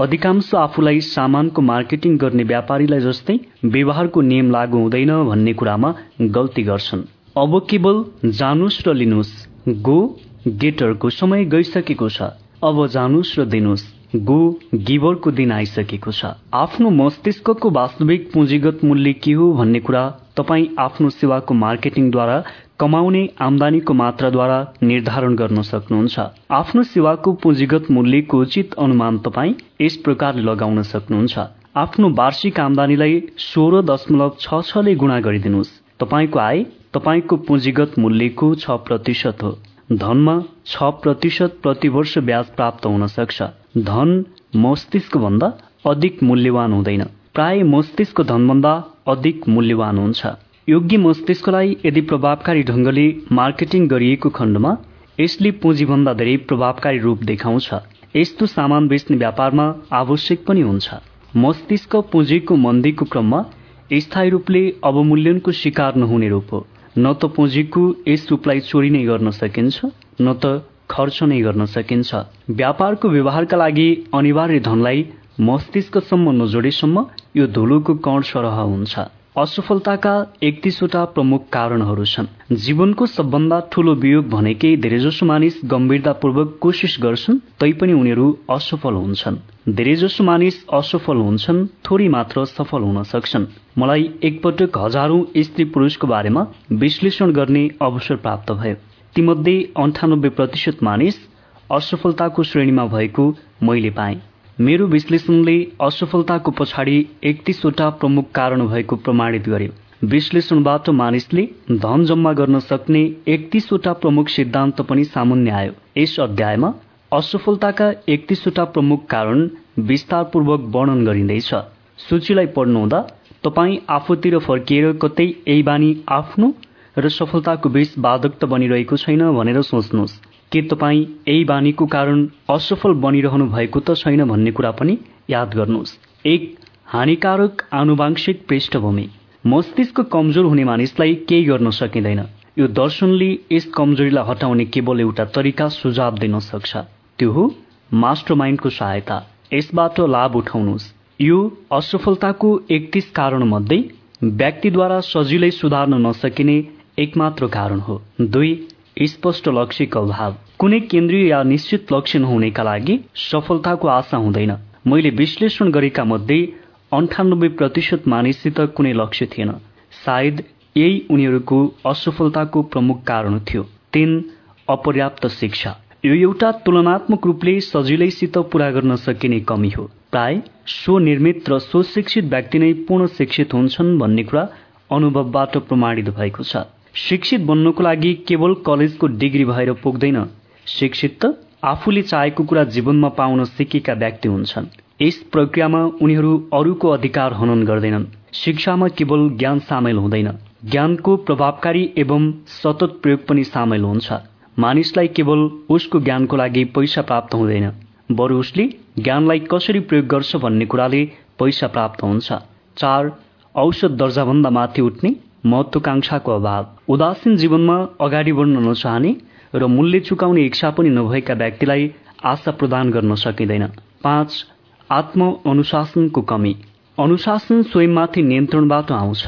Speaker 1: अधिकांश आफूलाई सामानको मार्केटिङ गर्ने व्यापारीलाई जस्तै व्यवहारको नियम लागू हुँदैन भन्ने कुरामा गल्ती गर्छन्। अब केवल जानुस् र लिनुहोस्। गो गेटरको समय गइसकेको छ। अब जानुस् र दिनुहोस्। गो गिभरको दिन आइसकेको छ। आफ्नो मस्तिष्कको वास्तविक पुँजीगत मूल्य के हो भन्ने कुरा तपाईँ आफ्नो सेवाको मार्केटिङद्वारा कमाउने आमदानीको मात्राद्वारा निर्धारण गर्न सक्नुहुन्छ। आफ्नो सेवाको पुँजीगत मूल्यको उचित अनुमान तपाईँ यस प्रकारले लगाउन सक्नुहुन्छ। आफ्नो वार्षिक आमदानीलाई सोह्र दशमलव छ छले गुणा गरिदिनुहोस्। तपाईँको आय तपाईँको पुँजीगत मूल्यको छ प्रतिशत हो। धनमा छ प्रतिशत प्रतिवर्ष ब्याज प्राप्त हुन सक्छ। धन मस्तिष्क भन्दा अधिक मूल्यवान हुँदैन। प्राय मस्तिष्क धनभन्दा अधिक मूल्यवान हुन्छ। योग्य मस्तिष्कलाई यदि प्रभावकारी ढंगले मार्केटिङ गरिएको खण्डमा यसले पुँजीभन्दा धेरै प्रभावकारी रूप देखाउँछ। यस्तो सामान बेच्ने व्यापारमा आवश्यक पनि हुन्छ। मस्तिष्क पुँजीको मन्दीको क्रममा स्थायी रूपले अवमूल्यनको शिकार नहुने रूप हो। न त पुँजीको यस रूपलाई चोरी नै गर्न सकिन्छ न त खर्च नै गर्न सकिन्छ। व्यापारको व्यवहारका लागि अनिवार्य धनलाई मस्तिष्कसम्म नजोडेसम्म यो धुलोको कण सरह हुन्छ। असफलताका एकतिसवटा प्रमुख कारणहरू छन्। जीवनको सबभन्दा ठूलो वियोग भनेकै धेरैजसो मानिस गम्भीरतापूर्वक कोसिस गर्छन् तैपनि उनीहरू असफल हुन्छन्। धेरैजसो मानिस असफल हुन्छन् थोरै मात्र सफल हुन सक्छन्। मलाई एकपटक हजारौं स्त्री पुरुषको बारेमा विश्लेषण गर्ने अवसर प्राप्त भयो। तीमध्ये अन्ठानब्बे प्रतिशत मानिस असफलताको श्रेणीमा भएको मैले पाएँ। मेरो विश्लेषणले असफलताको पछाडि एकतिसवटा प्रमुख कारण भएको प्रमाणित गर्यो। विश्लेषणबाट मानिसले धन जम्मा गर्न सक्ने एकतिसवटा प्रमुख सिद्धान्त पनि सामुन्य आयो। यस अध्यायमा असफलताका एकतिसवटा प्रमुख कारण विस्तारपूर्वक वर्णन गरिँदैछ। सूचीलाई पढ्नुहुँदा तपाईँ आफूतिर फर्किएर कतै यही बानी आफ्नो र सफलताको बीच बाधक त बनिरहेको छैन भनेर सोच्नुहोस्। के तपाईँ यही बानीको कारण असफल बनिरहनु भएको त छैन भन्ने कुरा पनि याद गर्नुहोस्। एक हानिकारक आनुवांशिक पृष्ठभूमि। मस्तिष्क कमजोर हुने मानिसलाई केही गर्न सकिँदैन। यो दर्शनले यस कमजोरीलाई हटाउने केवल एउटा तरिका सुझाव दिन सक्छ। त्यो हो मास्टर माइन्डको सहायता। यसबाट लाभ उठाउनुहोस्। यो असफलताको एकतिस कारण मध्ये व्यक्तिद्वारा सजिलै सुधार्न नसकिने एकमात्र कारण हो। दुई स्पष्ट लक्ष्यको अभाव। कुनै केन्द्रीय या निश्चित लक्ष्य नहुनेका लागि सफलताको आशा हुँदैन। मैले विश्लेषण गरेका मध्ये अन्ठानब्बे प्रतिशत मानिससित कुनै लक्ष्य थिएन। सायद यही उनीहरूको असफलताको प्रमुख कारण थियो। तीन अपर्याप्त शिक्षा। यो एउटा तुलनात्मक रूपले सजिलैसित पूरा गर्न सकिने कमी हो। प्राय स्वनिर्मित र स्वशिक्षित व्यक्ति नै पूर्ण शिक्षित हुन्छन् भन्ने कुरा अनुभवबाट प्रमाणित भएको छ। शिक्षित बन्नको लागि केवल कलेजको डिग्री भएर पुग्दैन। शिक्षित त आफूले चाहेको कुरा जीवनमा पाउन सिकेका व्यक्ति हुन्छन्। यस प्रक्रियामा उनीहरू अरूको अधिकार हनन गर्दैनन्। शिक्षामा केवल ज्ञान सामेल हुँदैन। ज्ञानको प्रभावकारी एवं सतत प्रयोग पनि सामेल हुन्छ। मानिसलाई केवल उसको ज्ञानको लागि पैसा प्राप्त हुँदैन बरु उसले ज्ञानलाई कसरी प्रयोग गर्छ भन्ने कुराले पैसा प्राप्त हुन्छ। चार औषध दर्जाभन्दा माथि उठ्ने महत्वाकांक्षाको अभाव। उदासीन जीवनमा अगाडि बढ्न नचाहने र मूल्य चुकाउने इच्छा पनि नभएका व्यक्तिलाई आशा प्रदान गर्न सकिँदैन। पाँच आत्म अनुशासनको कमी। अनुशासन स्वयंमाथि नियन्त्रणबाट आउँछ।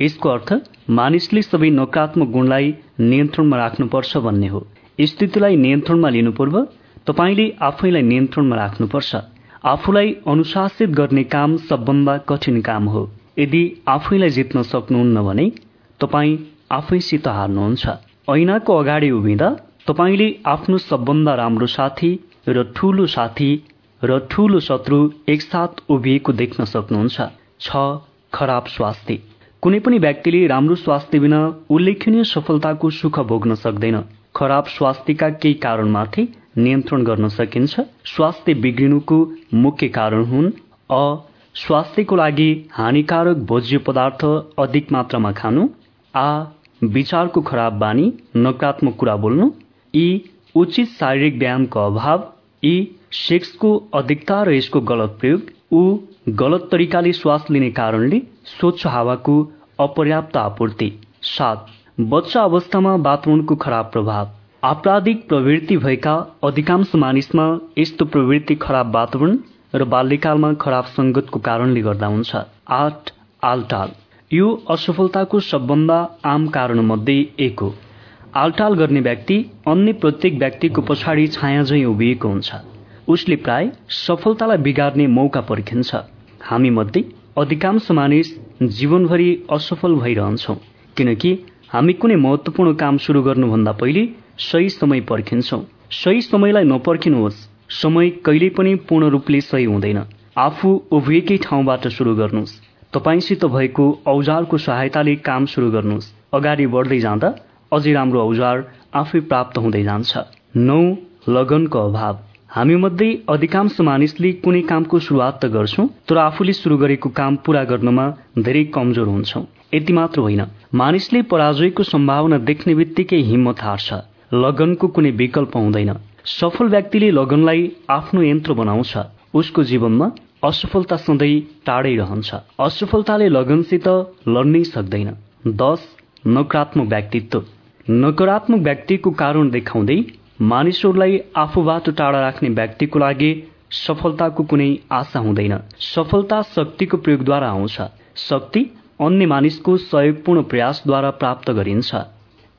Speaker 1: यसको अर्थ मानिसले सबै नकारात्मक गुणलाई नियन्त्रणमा राख्नुपर्छ भन्ने हो। स्थितिलाई नियन्त्रणमा लिनु पूर्व तपाईँले आफैलाई नियन्त्रणमा राख्नुपर्छ। आफूलाई अनुशासित गर्ने काम सबभन्दा कठिन काम हो। यदि आफैलाई जित्न सक्नुहुन्न भने तपाईँ आफैसित हार्नुहुन्छ। ऐनाको अगाडि उभिँदा तपाईँले आफ्नो सबभन्दा राम्रो साथी र ठूलो साथी र ठूलो शत्रु एकसाथ उभिएको देख्न सक्नुहुन्छ। छ खराब स्वास्थ्य। कुनै पनि व्यक्तिले राम्रो स्वास्थ्य बिना उल्लेखनीय सफलताको सुख भोग्न सक्दैन। खराब स्वास्थ्यका केही कारणमाथि नियन्त्रण गर्न सकिन्छ। स्वास्थ्य बिग्रिनुको मुख्य कारण हुन् अ स्वास्थ्यको लागि हानिकारक भोज्य पदार्थ अधिक मात्रामा खानु आ विचारको खराब बानी नकारात्मक कुरा बोल्नु यी उचित शारीरिक व्यायामको अभाव यी सेक्सको अधिकता र यसको गलत प्रयोग ऊ गलत तरिकाले श्वास लिने कारणले स्वच्छ हावाको अपर्याप्त आपूर्ति। सात बच्चा अवस्थामा वातावरणको खराब प्रभाव। आपराधिक प्रवृत्ति भएका अधिकांश मानिसमा यस्तो प्रवृत्ति खराब वातावरण र बाल्यकालमा खराब संगतको कारणले गर्दा हुन्छ। आठ आलटाल। यो असफलताको सबभन्दा आम कारण मध्ये एक हो। आलटाल गर्ने व्यक्ति अन्य प्रत्येक व्यक्तिको पछाडि छाया झै उभिएको हुन्छ। उसले प्राय सफलतालाई बिगार्ने मौका पर्खिन्छ। हामी मध्ये अधिकांश मानिस जीवनभरि असफल भइरहन्छौ किनकि हामी कुनै महत्वपूर्ण काम शुरू गर्नुभन्दा पहिले सही समय पर्खिन्छौ। सही समयलाई नपर्खिनुहोस्। समय कहिल्यै पनि पूर्ण रूपले सही हुँदैन। आफू उभिएकै ठाउँबाट सुरु गर्नुहोस्। तपाईँसित भएको औजारको सहायताले काम सुरु गर्नुहोस्। अगाडि बढ्दै जाँदा अझै राम्रो औजार आफै प्राप्त हुँदै जान्छ। नौ लगनको अभाव। हामी मध्ये अधिकांश मानिसले कुनै कामको सुरुवात त गर्छौँ तर आफूले सुरु गरेको काम पूरा गर्नमा धेरै कमजोर हुन्छौँ। यति मात्र होइन। मानिसले पराजयको सम्भावना देख्ने बित्तिकै हिम्मत हार्छ। लगनको कुनै विकल्प हुँदैन। सफल व्यक्तिले लगनलाई आफ्नो यन्त्र बनाउँछ। उसको जीवनमा असफलता सधैँ टाढै रहन्छ। असफलताले लगनसित लड्नै सक्दैन। दस नकारात्मक व्यक्तित्व। नकारात्मक व्यक्तिको कारण देखाउँदै मानिसहरूलाई आफूबाट टाढा राख्ने व्यक्तिको लागि सफलताको कुनै आशा हुँदैन। सफलता शक्तिको प्रयोगद्वारा आउँछ। शक्ति अन्य मानिसको सहयोगपूर्ण प्रयासद्वारा प्राप्त गरिन्छ।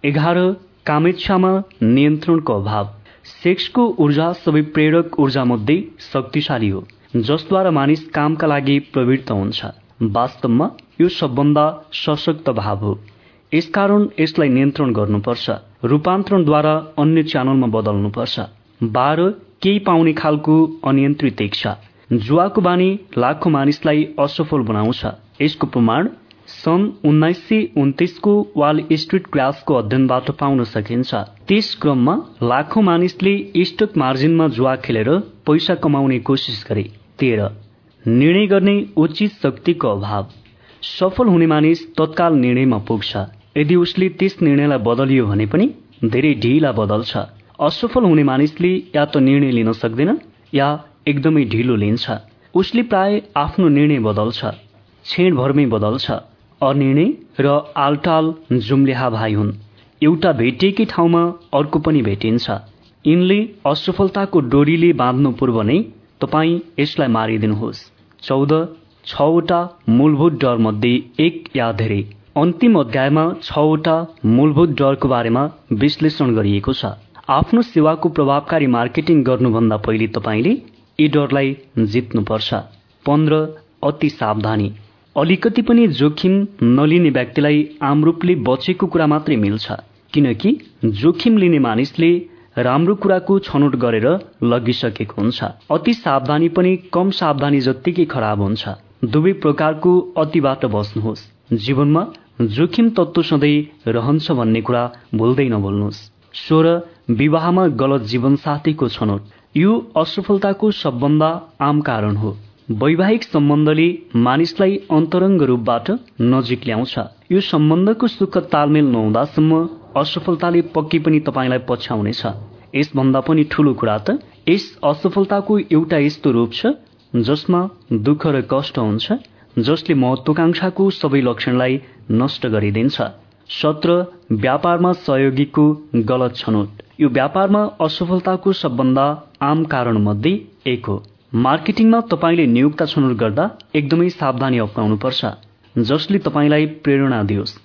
Speaker 1: एघार कामेच्छामा नियन्त्रणको अभाव। सेक्सको ऊर्जा सबै प्रेरक ऊर्जा मध्ये शक्तिशाली हो जसद्वारा मानिस कामका लागि प्रवृत्त हुन्छ। वास्तवमा यो सबभन्दा सशक्त भाव हो। यसकारण यसलाई नियन्त्रण गर्नुपर्छ। रूपान्तरणद्वारा अन्य च्यानलमा बदल्नुपर्छ। बाह्र केही पाउने खालको अनियन्त्रित इच्छा जुवाको बानी लाखौं मानिसलाई असफल बनाउँछ। यसको प्रमाण सन् उन्नाइस सय उन्तिसको वाल स्ट्रिट क्रासको अध्ययनबाट पाउन सकिन्छ। त्यस क्रममा लाखौं मानिसले स्टक मार्जिनमा जुवा खेलेर पैसा कमाउने कोसिस गरे। तेह्र। निर्णय गर्ने उचित शक्तिको अभाव। सफल हुने मानिस तत्काल निर्णयमा पुग्छ। यदि उसले त्यस निर्णयलाई बदलियो भने पनि धेरै ढिला बदल्छ। असफल हुने मानिसले या त निर्णय लिन सक्दैन या एकदमै ढिलो लिन्छ। उसले प्राय आफ्नो निर्णय बदल्छ छेडभरमै बदल्छ। अनिर्णय र आलटाल जुम्लेहा भाइ हुन्। एउटा भेटिएकै ठाउँमा अर्को पनि भेटिन्छ। यिनले असफलताको डोरीले बाँध्नु पूर्व नै तपाईँ यसलाई मारिदिनुहोस्। चौध छवटा मूलभूत डर मध्ये एक या धेरै। अन्तिम अध्यायमा छवटा मूलभूत डरको बारेमा विश्लेषण गरिएको छ। आफ्नो सेवाको प्रभावकारी मार्केटिङ गर्नुभन्दा पहिले तपाईँले यी डरलाई जित्नुपर्छ। पन्ध्र अति सावधानी। अलिकति पनि जोखिम नलिने व्यक्तिलाई आमरूपले बचेको कुरा मात्रै मिल्छ किनकि जोखिम लिने मानिसले राम्रो कुराको छनौट गरेर लगिसकेको हुन्छ। अति सावधानी पनि कम सावधानी जत्तिकै खराब हुन्छ। दुवै प्रकारको अतिबाट बस्नुहोस्। जीवनमा जोखिम तत्व सधैँ रहन्छ भन्ने कुरा भुल्दै नभुल्नुहोस् स्वर विवाहमा गलत जीवनसाथीको छनौट। यो असफलताको सबभन्दा आम कारण हो। वैवाहिक सम्बन्धले मानिसलाई अन्तरङ्ग रूपबाट नजिक ल्याउँछ। यो सम्बन्धको सुख तालमेल नहुँदासम्म असफलताले पक्कै पनि तपाईँलाई पछ्याउनेछ। यसभन्दा पनि ठूलो कुरा त यस असफलताको एउटा यस्तो रूप छ जसमा दुःख र कष्ट हुन्छ। जसले महत्वाकांक्षाको सबै लक्षणलाई नष्ट गरिदिन्छ। सत्र व्यापारमा सहयोगीको गलत छनौट। यो व्यापारमा असफलताको सबभन्दा आम कारण मध्ये एक हो। मार्केटिङमा तपाईँले नियुक्ता छनौट गर्दा एकदमै सावधानी पर्छ जसले तपाईँलाई प्रेरणा दियोस्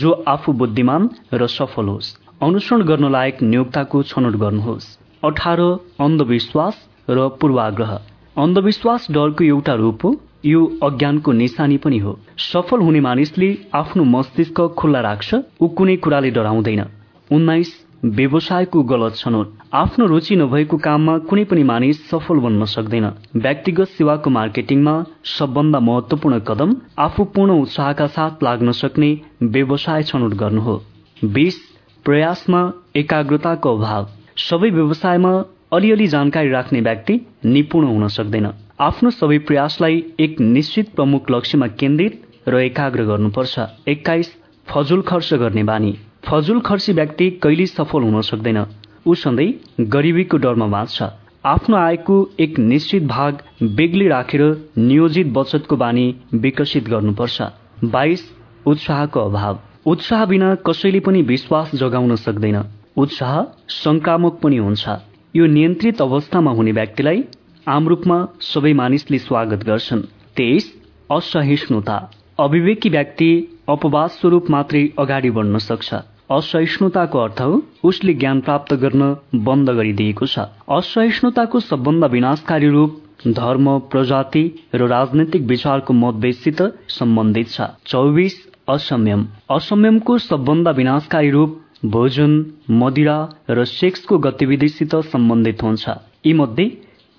Speaker 1: जो आफू बुद्धिमान र सफल होस्। अनुसरण गर्न लायक नियोक्ताको छनौट गर्नुहोस्। अठार अन्धविश्वास र पूर्वाग्रह। अन्धविश्वास डरको एउटा रूप हो यो अज्ञानको निशानी पनि हो। सफल हुने मानिसले आफ्नो मस्तिष्क खुल्ला राख्छ ऊ कुनै कुराले डराउँदैन। उन्नाइस व्यवसायको गलत छनौट। आफ्नो रुचि नभएको काममा कुनै पनि मानिस सफल बन्न सक्दैन। व्यक्तिगत सेवाको मार्केटिङमा सबभन्दा महत्वपूर्ण कदम आफू पूर्ण उत्साहका साथ लाग्न सक्ने व्यवसाय छनौट गर्नु हो। बिस प्रयासमा एकाग्रताको अभाव। सबै व्यवसायमा अलिअलि जानकारी राख्ने व्यक्ति निपुण हुन सक्दैन। आफ्नो सबै प्रयासलाई एक निश्चित प्रमुख लक्ष्यमा केन्द्रित र एकाग्र गर्नुपर्छ। एक्काइस फजुल खर्च गर्ने बानी। फजुल खर्ची व्यक्ति कहिल्यै सफल हुन सक्दैन। ऊ सधैँ गरिबीको डरमा बाँच्छ। आफ्नो आयको एक निश्चित भाग बेग्लै राखेर नियोजित बचतको बानी विकसित गर्नुपर्छ। बाइस उत्साहको अभाव। उत्साह बिना कसैले पनि विश्वास जगाउन सक्दैन। उत्साह संक्रामक पनि हुन्छ। यो नियन्त्रित अवस्थामा हुने व्यक्तिलाई आम रूपमा सबै मानिसले स्वागत गर्छन्। तेइस असहिष्णुता। अविवेकी व्यक्ति अपवाद स्वरूप मात्रै अगाडि बढ्न सक्छ। असहिष्णुताको अर्थ हो उसले ज्ञान प्राप्त गर्न बन्द गरिदिएको छ। असहिष्णुताको सबभन्दा विनाशकारी रूप धर्म प्रजाति र राजनैतिक विचारको मतभेदसित सम्बन्धित छ। चौबिस असंयम। असंयमको सबभन्दा विनाशकारी रूप भोजन मदिरा र सेक्सको गतिविधिसित सम्बन्धित हुन्छ। यी मध्ये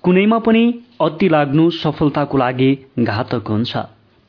Speaker 1: कुनैमा पनि अति लाग्नु सफलताको लागि घातक हुन्छ।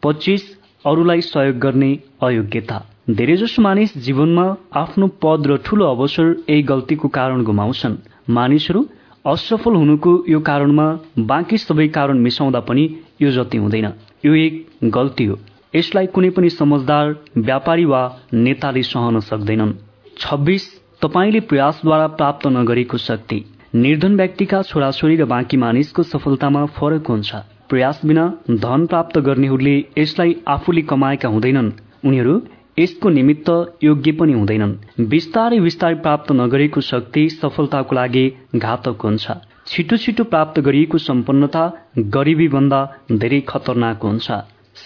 Speaker 1: पच्चिस अरूलाई सहयोग गर्ने अयोग्यता। धेरैजसो मानिस जीवनमा आफ्नो पद र ठूलो अवसर यही गल्तीको कारण गुमाउँछन्। मानिसहरू असफल हुनुको यो कारणमा बाँकी सबै कारण मिसाउँदा पनि यो जति हुँदैन। यो एक गल्ती हो। यसलाई कुनै पनि समझदार व्यापारी वा नेताले सहन सक्दैनन्। छब्बिस तपाईँले प्रयासद्वारा प्राप्त नगरेको शक्ति। निर्धन व्यक्तिका छोराछोरी र बाँकी मानिसको सफलतामा फरक हुन्छ। प्रयास बिना धन प्राप्त गर्नेहरूले यसलाई आफूले कमाएका हुँदैनन्। उनीहरू यसको निमित्त योग्य पनि हुँदैनन्। बिस्तारै बिस्तारै प्राप्त नगरेको शक्ति सफलताको लागि घातक हुन्छ। छिटो छिटो प्राप्त गरिएको सम्पन्नता गरिबीभन्दा धेरै खतरनाक हुन्छ।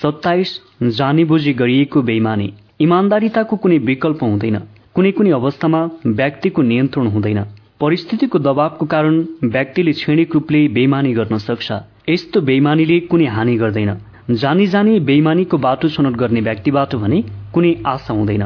Speaker 1: सत्ताइस जानीबुझी गरिएको बेइमानी। इमान्दारिताको कुनै विकल्प हुँदैन। कुनै कुनै अवस्थामा व्यक्तिको नियन्त्रण हुँदैन। परिस्थितिको दबावको कारण व्यक्तिले क्षणिक रूपले बेइमानी गर्न सक्छ। यस्तो बेइमानीले कुनै हानि गर्दैन। जानी जानी बेइमानीको बाटो छनौट गर्ने व्यक्तिबाट भने कुनै आशा हुँदैन।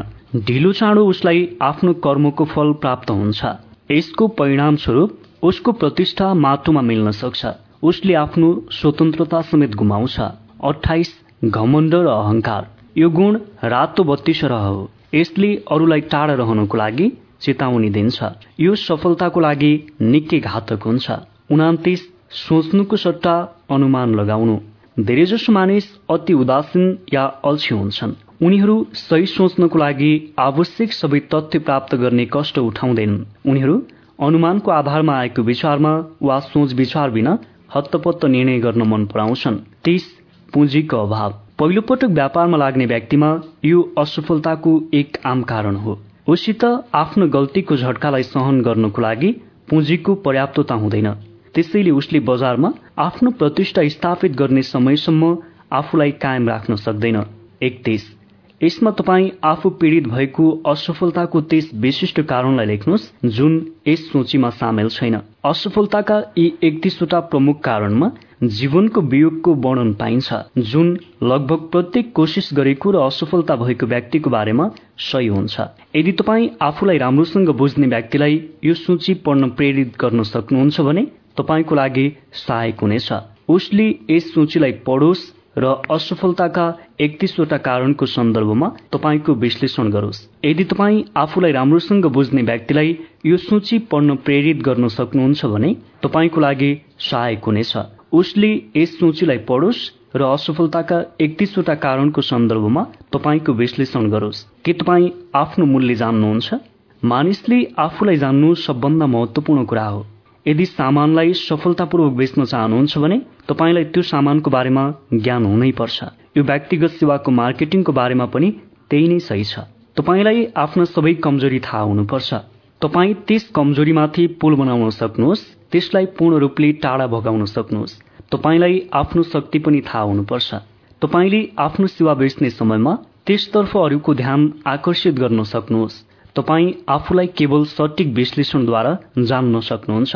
Speaker 1: ढिलो चाँडो उसलाई आफ्नो कर्मको फल प्राप्त हुन्छ। यसको परिणाम स्वरूप उसको प्रतिष्ठा माटोमा मिल्न सक्छ। उसले आफ्नो स्वतन्त्रता समेत गुमाउँछ। अठाइस घमण्ड र अहंकार। यो गुण रातो बत्ती सरह हो। यसले अरूलाई टाढा रहनको लागि चेतावनी दिन्छ। यो सफलताको लागि निकै घातक हुन्छ। उनातिस सोच्नुको सट्टा अनुमान लगाउनु। धेरैजसो मानिस अति उदासीन या अल्छी हुन्छन्। उनीहरू सही सोच्नको लागि आवश्यक सबै तथ्य प्राप्त गर्ने कष्ट उठाउँदैनन्। उनीहरू अनुमानको आधारमा आएको विचारमा वा सोच विचार बिना हत्तपत्त निर्णय गर्न मन पराउँछन्। तीस पुँजीको अभाव। पहिलोपटक व्यापारमा लाग्ने व्यक्तिमा यो असफलताको एक आम कारण हो। उसित आफ्नो गल्तीको झट्कालाई सहन गर्नको लागि पुँजीको पर्याप्तता हुँदैन। त्यसैले उसले बजारमा आफ्नो प्रतिष्ठा स्थापित गर्ने समयसम्म आफूलाई कायम राख्न सक्दैन। एकतिस। यसमा तपाईँ आफू पीड़ित भएको असफलताको त्यस विशिष्ट कारणलाई लेख्नुहोस् जुन यस सूचीमा सामेल छैन। असफलताका यी एकतिसवटा प्रमुख कारणमा जीवनको वियोगको वर्णन पाइन्छ जुन लगभग प्रत्येक कोसिस गरेको र असफलता भएको व्यक्तिको बारेमा सही हुन्छ। यदि तपाईँ आफूलाई राम्रोसँग बुझ्ने व्यक्तिलाई यो सूची पढ्न प्रेरित गर्न सक्नुहुन्छ भने तपाईँको लागि सहायक हुनेछ। उसले यस सूचीलाई पढोस् र असफलताका एकतिसवटा कारणको सन्दर्भमा तपाईँको विश्लेषण गरोस्। यदि तपाईँ आफूलाई राम्रोसँग बुझ्ने व्यक्तिलाई यो सूची पढ्न प्रेरित गर्न सक्नुहुन्छ भने तपाईँको लागि सहायक हुनेछ। उसले यस सूचीलाई पढोस् र असफलताका एकतिसवटा कारणको सन्दर्भमा तपाईँको विश्लेषण गरोस्। के तपाईँ आफ्नो मूल्य जान्नुहुन्छ? मानिसले आफूलाई जान्नु सबभन्दा महत्वपूर्ण कुरा हो। यदि सामानलाई सफलतापूर्वक बेच्न चाहनुहुन्छ भने तपाईँलाई त्यो सामानको बारेमा ज्ञान हुनै पर्छ। यो व्यक्तिगत सेवाको मार्केटिङको बारेमा पनि त्यही नै सही छ। तपाईँलाई आफ्ना सबै कमजोरी थाहा हुनुपर्छ। तपाईँ त्यस कमजोरीमाथि पुल बनाउन सक्नुहोस्। त्यसलाई पूर्ण रूपले टाढा भगाउन सक्नुहोस्। तपाईँलाई आफ्नो शक्ति पनि थाहा हुनुपर्छ। तपाईँले आफ्नो सेवा बेच्ने समयमा त्यसतर्फ अरूको ध्यान आकर्षित गर्न सक्नुहोस्। तपाईँ आफूलाई केवल सटिक विश्लेषणद्वारा जान्न सक्नुहुन्छ।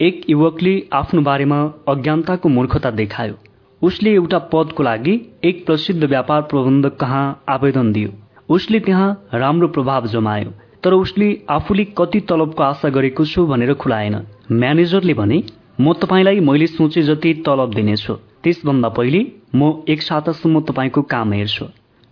Speaker 1: एक युवकले आफ्नो बारेमा अज्ञानताको मूर्खता देखायो। उसले एउटा पदको लागि एक प्रसिद्ध व्यापार प्रबन्धक कहाँ आवेदन दियो। उसले त्यहाँ राम्रो प्रभाव जमायो। तर उसले आफूले कति तलबको आशा गरेको छु भनेर खुलाएन। म्यानेजरले भने म तपाईँलाई मैले सोचे जति तलब दिनेछु त्यसभन्दा पहिले म एक सातासम्म तपाईँको काम हेर्छु।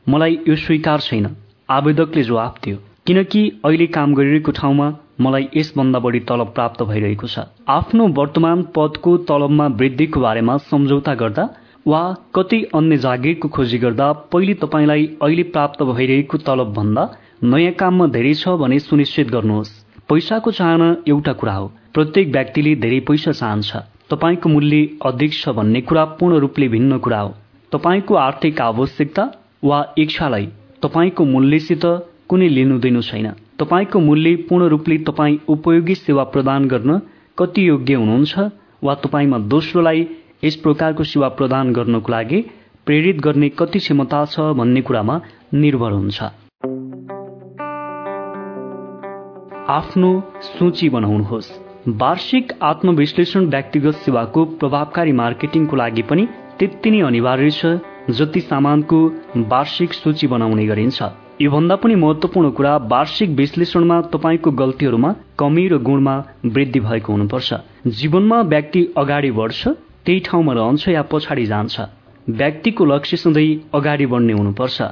Speaker 1: मलाई यो स्वीकार छैन। आवेदकले जवाफ दियो। किनकि अहिले काम गरिरहेको ठाउँमा मलाई यसभन्दा बढी तलब प्राप्त भइरहेको छ। आफ्नो वर्तमान पदको तलबमा वृद्धिको बारेमा सम्झौता गर्दा वा कति अन्य जागिरको खोजी गर्दा पहिले तपाईँलाई अहिले प्राप्त भइरहेको तलब भन्दा नयाँ काममा धेरै छ भने सुनिश्चित गर्नुहोस्। पैसाको चाहना एउटा कुरा हो। प्रत्येक व्यक्तिले धेरै पैसा चाहन्छ। तपाईँको मूल्य अधिक छ भन्ने कुरा पूर्ण रूपले भिन्न कुरा हो। तपाईँको आर्थिक आवश्यकता वा इच्छालाई तपाईँको मूल्यसित कुनै लिनु छैन। तपाईँको मूल्य पूर्ण रूपले तपाईँ उपयोगी सेवा प्रदान गर्न कति योग्य हुनुहुन्छ वा तपाईँमा दोस्रोलाई यस प्रकारको सेवा प्रदान गर्नको लागि प्रेरित गर्ने कति क्षमता छ भन्ने कुरामा निर्भर हुन्छ। आफ्नो सूची बनाउनुहोस्। वार्षिक आत्मविश्लेषण व्यक्तिगत सेवाको प्रभावकारी मार्केटिङको लागि पनि त्यति नै अनिवार्य छ जति सामानको वार्षिक सूची बनाउने गरिन्छ। योभन्दा पनि महत्वपूर्ण कुरा वार्षिक विश्लेषणमा तपाईँको गल्तीहरूमा कमी र गुणमा वृद्धि भएको हुनुपर्छ। जीवनमा व्यक्ति अगाडि बढ्छ त्यही ठाउँमा रहन्छ या पछाडि जान्छ। व्यक्तिको लक्ष्य सधैँ अगाडि बढ्ने हुनुपर्छ।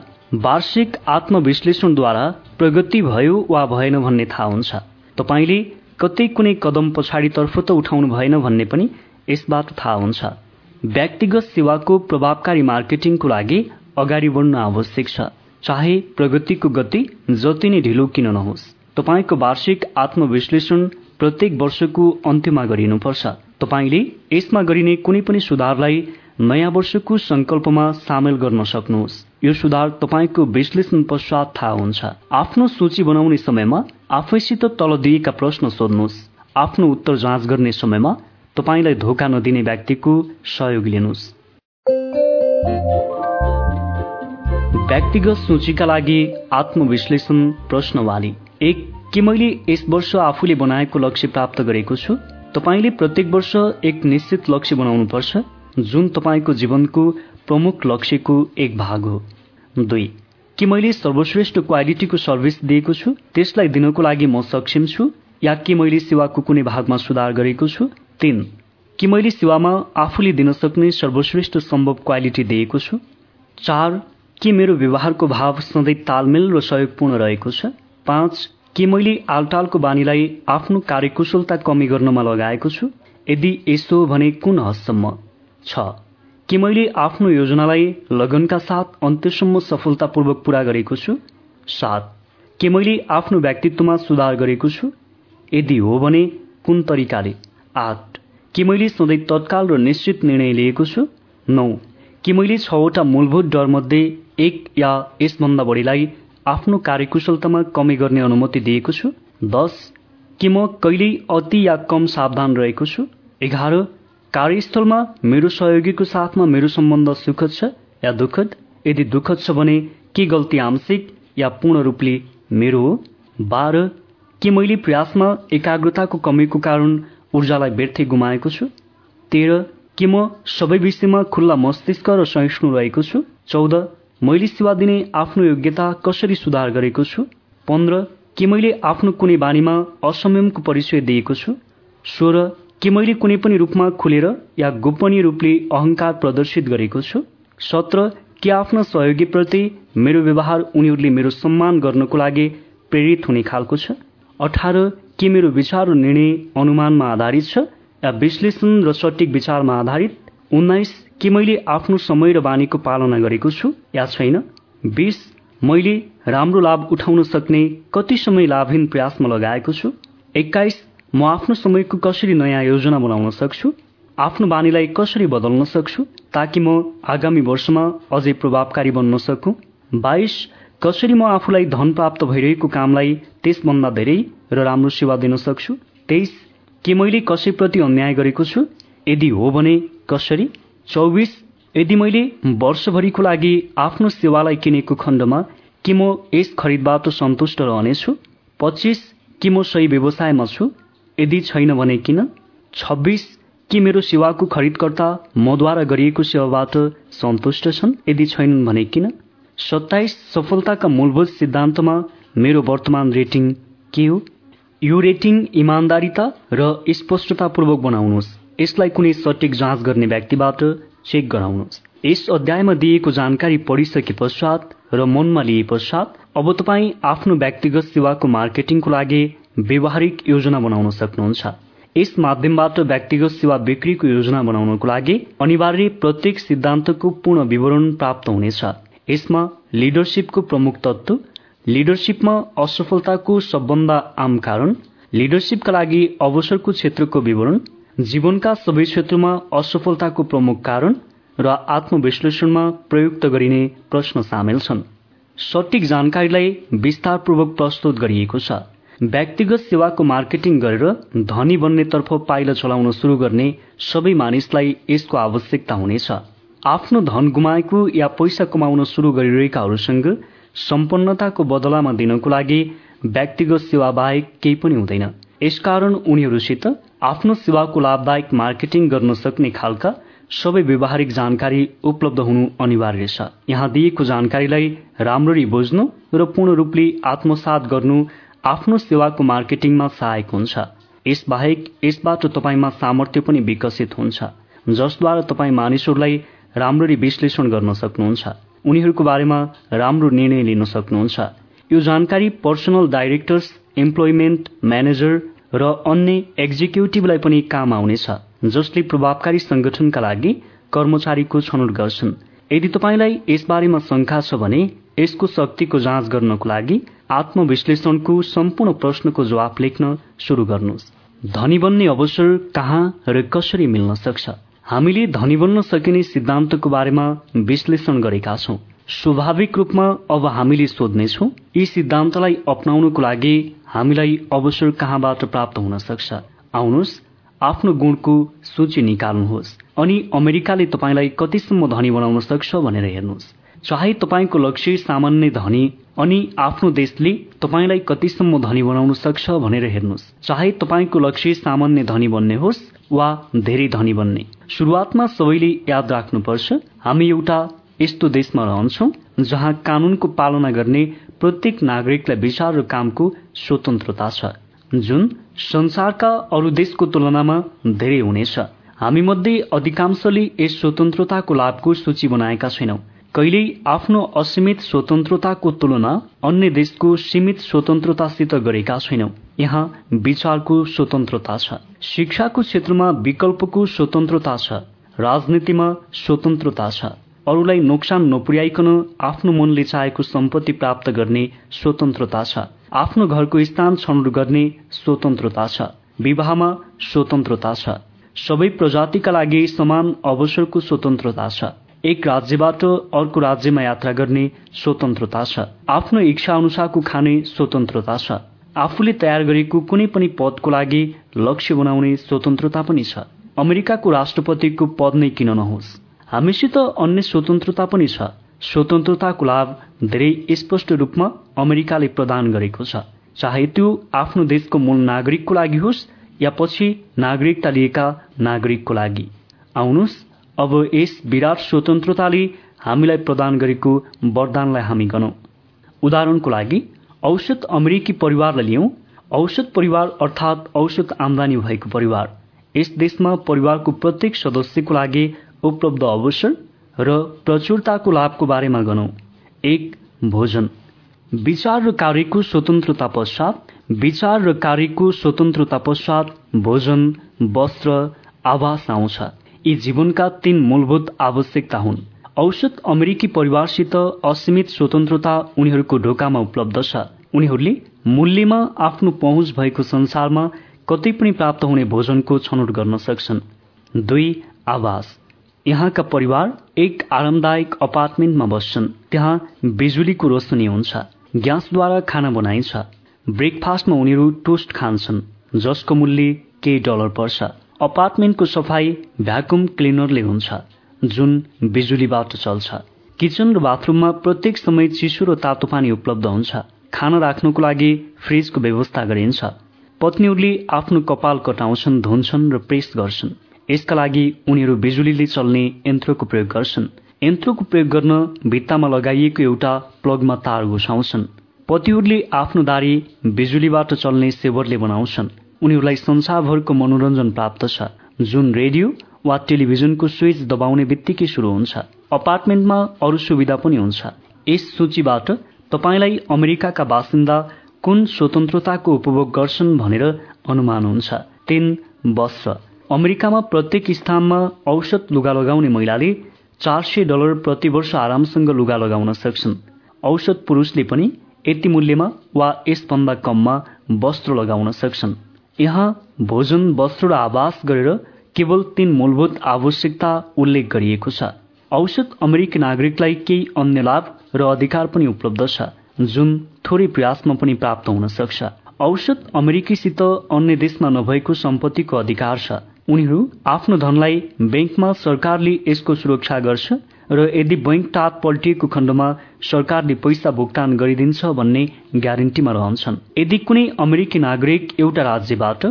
Speaker 1: वार्षिक आत्मविश्लेषणद्वारा प्रगति भयो वा भएन भन्ने थाहा हुन्छ। तपाईँले कतै कुनै कदम पछाडितर्फ त उठाउनु भएन भन्ने पनि यसबाट थाहा हुन्छ। व्यक्तिगत सेवाको प्रभावकारी मार्केटिङको लागि अगाडि बढ्न आवश्यक छ। चाहे प्रगतिको गति जति नै ढिलो किन नहोस् तपाईँको वार्षिक आत्मविश्लेषण प्रत्येक वर्षको अन्त्यमा गरिनुपर्छ। तपाईँले यसमा गरिने कुनै पनि सुधारलाई नयाँ वर्षको संकल्पमा सामेल गर्न सक्नुहोस्। यो सुधार तपाईँको विश्लेषण पश्चात थाहा हुन्छ। आफ्नो सूची बनाउने समयमा आफैसित तल दिएका प्रश्न सोध्नुहोस्। आफ्नो उत्तर जाँच गर्ने समयमा तपाईँलाई धोका नदिने व्यक्तिको सहयोग लिनुहोस्। व्यक्तिगत सूचीका लागि आत्मविश्लेषण प्रश्नवाली। एक के मैले यस वर्ष आफूले बनाएको लक्ष्य प्राप्त गरेको छु? तपाईँले प्रत्येक वर्ष एक निश्चित लक्ष्य बनाउनुपर्छ जुन तपाईँको जीवनको प्रमुख लक्ष्यको एक भाग हो। दुई के मैले सर्वश्रेष्ठ क्वालिटीको सर्भिस दिएको छु त्यसलाई दिनको लागि म सक्षम छु या के मैले सेवाको कुनै भागमा सुधार गरेको छु? तीन के मैले सेवामा आफूले दिन सक्ने सर्वश्रेष्ठ सम्भव क्वालिटी दिएको छु? चार के मेरो व्यवहारको भाव सधैँ तालमेल र सहयोगपूर्ण रहेको छ? पाँच के मैले आलटालको बानीलाई आफ्नो कार्यकुशलता कमी गर्नमा लगाएको छु? यदि यसो भने कुन हदसम्म? छ के मैले आफ्नो योजनालाई लगनका साथ अन्त्यसम्म सफलतापूर्वक पूरा गरेको छु? सात। के मैले आफ्नो व्यक्तित्वमा सुधार गरेको छु? यदि हो भने कुन तरिकाले? आठ। के मैले सधैँ तत्काल र निश्चित निर्णय लिएको छु? नौ। के मैले छवटा मूलभूत डरमध्ये एक या यसभन्दा बढीलाई आफ्नो कार्यकुशलतामा कमी गर्ने अनुमति दिएको छु? दस। के म कहिल्यै अति या कम सावधान रहेको छु? एघार। कार्यस्थलमा मेरो सहयोगीको साथमा मेरो सम्बन्ध सुखद छ या दुःखद? यदि दुःखद छ भने के गल्ती आंशिक या पूर्ण रूपले मेरो हो? बाह्र के मैले प्रयासमा एकाग्रताको कमीको कारण ऊर्जालाई व्यर्थै गुमाएको छु? तेह्र के म सबै विषयमा खुल्ला मस्तिष्क र सहिष्णु रहेको छु? चौध मैले सेवा दिने आफ्नो योग्यता कसरी सुधार गरेको छु? पन्ध्र के मैले आफ्नो कुनै बानीमा असंयमको परिचय दिएको छु? सोह्र के मैले कुनै पनि रूपमा खुलेर या गोपनीय रूपले अहंकार प्रदर्शित गरेको छु? सत्र के आफ्ना सहयोगीप्रति मेरो व्यवहार उनीहरूले मेरो सम्मान गर्नको लागि प्रेरित हुने खालको छ? अठार के मेरो विचार र निर्णय अनुमानमा आधारित छ? या विश्लेषण र सटिक विचारमा आधारित? उन्नाइस के मैले आफ्नो समय र बानीको पालना गरेको छु या छैन? बिस मैले राम्रो लाभ उठाउन सक्ने कति समय लाभहीन प्रयासमा लगाएको छु? एक्काइस म आफ्नो समयको कसरी नयाँ योजना बनाउन सक्छु? आफ्नो बानीलाई कसरी बदल्न सक्छु? ताकि म आगामी वर्षमा अझै प्रभावकारी बन्न सकु? बाइस कसरी म आफूलाई धन प्राप्त भइरहेको कामलाई त्यसभन्दा धेरै र राम्रो सेवा दिन सक्छु? तेइस के मैले कसैप्रति अन्याय गरेको छु? यदि हो भने कसरी? चौबिस यदि मैले वर्षभरिको लागि आफ्नो सेवालाई किनेको खण्डमा के म यस खरिदबाट सन्तुष्ट रहनेछु? पच्चिस के म सही व्यवसायमा छु? यदि छैन भने किन? छब्बिस के मेरो सेवाको खरिदकर्ता मद्वारा गरिएको सेवाबाट सन्तुष्ट छन्? यदि छैनन् भने किन? सत्ताइस सफलताका मूलभूत सिद्धान्तमा मेरो वर्तमान रेटिङ के हो? यो रेटिङ इमान्दारिता र स्पष्टतापूर्वक बनाउनुहोस्। यसलाई कुनै सटिक जाँच गर्ने व्यक्तिबाट चेक गराउनुहोस्। यस अध्यायमा दिएको जानकारी पढिसके पश्चात र मनमा लिए पश्चात अब तपाईँ आफ्नो व्यक्तिगत सेवाको मार्केटिङको लागि व्यवहारिक योजना बनाउन सक्नुहुन्छ। यस माध्यमबाट व्यक्तिगत सेवा बिक्रीको योजना बनाउनको लागि अनिवार्य प्रत्येक सिद्धान्तको पूर्ण विवरण प्राप्त हुनेछ। यसमा लिडरसिपको प्रमुख तत्व लिडरसिपमा असफलताको सबभन्दा आम कारण लिडरसिपका लागि अवसरको क्षेत्रको विवरण जीवनका सबै क्षेत्रमा असफलताको प्रमुख कारण र आत्मविश्लेषणमा प्रयुक्त गरिने प्रश्न सामेल छन्। सटिक जानकारीलाई विस्तारपूर्वक प्रस्तुत गरिएको छ। व्यक्तिगत सेवाको मार्केटिङ गरेर धनी बन्नेतर्फ पाइला चलाउन सुरु गर्ने सबै मानिसलाई यसको आवश्यकता हुनेछ। आफ्नो धन गुमाएको या पैसा कमाउन सुरु गरिरहेकाहरूसँग सम्पन्नताको बदलामा दिनको लागि व्यक्तिगत सेवा बाहेक केही पनि हुँदैन। यसकारण उनीहरूसित आफ्नो सेवाको लाभदायक मार्केटिङ गर्न सक्ने खालका सबै व्यवहारिक जानकारी उपलब्ध हुनु अनिवार्य छ। यहाँ दिएको जानकारीलाई राम्ररी बुझ्नु र पूर्ण रूपले आत्मसात गर्नु आफ्नो सेवाको मार्केटिङमा सहायक हुन्छ। यसबाहेक यसबाट तपाईँमा सामर्थ्य पनि विकसित हुन्छ जसद्वारा तपाईँ मानिसहरूलाई राम्ररी विश्लेषण गर्न सक्नुहुन्छ। उनीहरूको बारेमा राम्रो निर्णय लिन सक्नुहुन्छ। यो जानकारी पर्सनल डाइरेक्टर्स इम्प्लोइमेन्ट म्यानेजर र अन्य एक्जिक्युटिभलाई पनि काम आउनेछ जसले प्रभावकारी संगठनका लागि कर्मचारीको छनौट गर्छन्। यदि तपाईँलाई यसबारेमा शंका छ भने यसको शक्तिको जाँच गर्नको लागि आत्मविश्लेषणको सम्पूर्ण प्रश्नको जवाब लेख्न शुरू गर्नुहोस्। धनी बन्ने अवसर कहाँ र कसरी मिल्न सक्छ? हामीले धनी बन्न सकिने सिद्धान्तको बारेमा विश्लेषण गरेका छौं। स्वाभाविक रूपमा अब हामीले सोध्नेछौ यी सिद्धान्तलाई अप्नाउनको लागि हामीलाई अवसर कहाँबाट प्राप्त हुन सक्छ? आउनुहोस् आफ्नो गुणको सूची निकाल्नुहोस्। अनि अमेरिकाले तपाईँलाई कतिसम्म धनी बनाउन सक्छ भनेर हेर्नुहोस्। चाहे तपाईँको लक्ष्य सामान्य धनी अनि आफ्नो देशले तपाईँलाई कतिसम्म धनी बनाउन सक्छ भनेर हेर्नुहोस्। चाहे तपाईँको लक्ष्य सामान्य धनी बन्ने होस् वा धेरै धनी बन्ने। सुरुवातमा सबैले याद राख्नुपर्छ हामी एउटा यस्तो देशमा रहन्छौं जहाँ कानूनको पालना गर्ने प्रत्येक नागरिकलाई विचार र कामको स्वतन्त्रता छ जुन संसारका अरू देशको तुलनामा धेरै हुनेछ। हामी मध्ये अधिकांशले यस स्वतन्त्रताको लाभको सूची बनाएका छैनौं। कहिल्यै आफ्नो असीमित स्वतन्त्रताको तुलना अन्य देशको सीमित स्वतन्त्रतासित गरेका छैनौं। यहाँ विचारको स्वतन्त्रता छ। शिक्षाको क्षेत्रमा विकल्पको स्वतन्त्रता छ। राजनीतिमा स्वतन्त्रता छ। अरूलाई नोक्सान नपुर्याइकन आफ्नो मनले चाहेको सम्पत्ति प्राप्त गर्ने स्वतन्त्रता छ। आफ्नो घरको स्थान छनौट गर्ने स्वतन्त्रता छ। विवाहमा स्वतन्त्रता छ। सबै प्रजातिका लागि समान अवसरको स्वतन्त्रता छ। एक राज्यबाट अर्को राज्यमा यात्रा गर्ने स्वतन्त्रता छ। आफ्नो इच्छा अनुसारको खाने स्वतन्त्रता छ। आफूले तयार गरेको कुनै पनि पदको लागि लक्ष्य बनाउने स्वतन्त्रता पनि छ। अमेरिकाको राष्ट्रपतिको पद नै किन नहोस्? हामीसित अन्य स्वतन्त्रता पनि छ। स्वतन्त्रताको लाभ धेरै स्पष्ट रूपमा अमेरिकाले प्रदान गरेको छ। चाहे त्यो आफ्नो देशको मूल नागरिकको लागि होस् या पछि नागरिकता लिएका नागरिकको लागि। आउनुहोस् अब यस विराट स्वतन्त्रताले हामीलाई प्रदान गरेको वरदानलाई हामी गणौं उदाहरणको लागि औषध अमेरिकी परिवारलाई लियौं। औषध परिवार अर्थात् औषध आमदानी भएको परिवार। यस देशमा परिवारको प्रत्येक सदस्यको लागि उपलब्ध अवसर र प्रचुरताको लाभको बारेमा गणौं एक भोजन। विचार र कार्यको स्वतन्त्रता पश्चात विचार र कार्यको स्वतन्त्रता पश्चात भोजन वस्त्र आवास आउँछ। यी जीवनका तीन मूलभूत आवश्यकता हुन्। औषध अमेरिकी परिवारसित असीमित स्वतन्त्रता उनीहरूको ढोकामा उपलब्ध छ। उनीहरूले मूल्यमा आफ्नो पहुँच भएको संसारमा कतै पनि प्राप्त हुने भोजनको छनौट गर्न सक्छन्। दुई आवास। यहाँका परिवार एक आरामदायक अपार्टमेन्टमा बस्छन्। त्यहाँ बिजुलीको रोशनी हुन्छ ग्यासद्वारा खाना बनाइन्छ ब्रेकफास्टमा उनीहरू टोस्ट खान्छन् जसको मूल्य केही डलर पर्छ। अपार्टमेन्टको सफाई भ्याकुम क्लिनरले हुन्छ जुन बिजुलीबाट चल्छ। किचन र बाथरुममा प्रत्येक समय चिसो र तातो पानी उपलब्ध हुन्छ। खाना राख्नको लागि फ्रिजको व्यवस्था गरिन्छ। पत्नीहरूले आफ्नो कपाल कटाउँछन् धुन्छन् र प्रेस गर्छन्। यसका लागि उनीहरू बिजुलीले चल्ने यन्त्रको प्रयोग गर्छन्। यन्त्रको प्रयोग गर्न भित्तामा लगाइएको एउटा प्लगमा तार घुसाउँछन्। पतिहरूले आफ्नो दारी बिजुलीबाट चल्ने सेवरले बनाउँछन्। उनीहरूलाई संसारभरको मनोरञ्जन प्राप्त छ। जुन रेडियो वा टेलिभिजनको स्विच दबाउने बित्तिकै सुरु हुन्छ। अपार्टमेन्टमा अरू सुविधा पनि हुन्छ। यस सूचीबाट तपाईँलाई अमेरिकाका बासिन्दा कुन स्वतन्त्रताको उपभोग गर्छन् भनेर अनुमान हुन्छ। तीन वस्त्र अमेरिकामा प्रत्येक स्थानमा औषध लुगा लगाउने महिलाले चार सय डलर प्रति वर्ष आरामसँग लुगा लगाउन सक्छन्। औषध पुरुषले पनि यति मूल्यमा वा यसभन्दा कममा वस्त्र लगाउन सक्छन्। यहाँ भोजन वस्त्र र आवास गरेर केवल तीन मूलभूत आवश्यकता उल्लेख गरिएको छ। औषध अमेरिकी नागरिकलाई केही अन्य लाभ र अधिकार पनि उपलब्ध छ जुन थोरै प्रयासमा पनि प्राप्त हुन सक्छ। औषध अमेरिकीसित अन्य देशमा नभएको सम्पत्तिको अधिकार छ। उनीहरू आफ्नो धनलाई ब्याङ्कमा सरकारले यसको सुरक्षा गर्छ र यदि बैंक टाप पल्टिएको खण्डमा सरकारले पैसा भुक्तान गरिदिन्छ भन्ने ग्यारेन्टीमा रहन्छन्। यदि कुनै अमेरिकी नागरिक एउटा राज्यबाट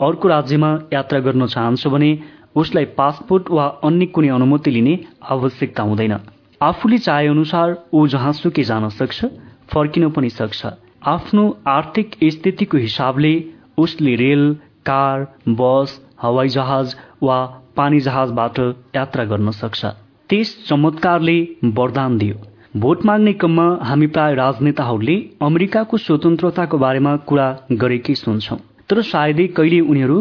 Speaker 1: अर्को राज्यमा यात्रा गर्न चाहन्छ भने उसलाई पासपोर्ट वा अन्य कुनै अनुमति लिने आवश्यकता हुँदैन। आफूले चाहे अनुसार ऊ जहाँसुकै जान सक्छ फर्किन पनि सक्छ। आफ्नो आर्थिक स्थितिको हिसाबले उसले रेल कार बस हवाई जहाज वा पानी जहाजबाट यात्रा गर्न सक्छ। त्यस चमत्कारले वरदान दियो। भोट माग्ने क्रममा हामी प्राय राजनेताहरूले अमेरिकाको स्वतन्त्रताको बारेमा कुरा गरेकै सुन्छौं। तर सायदै कहिले उनीहरू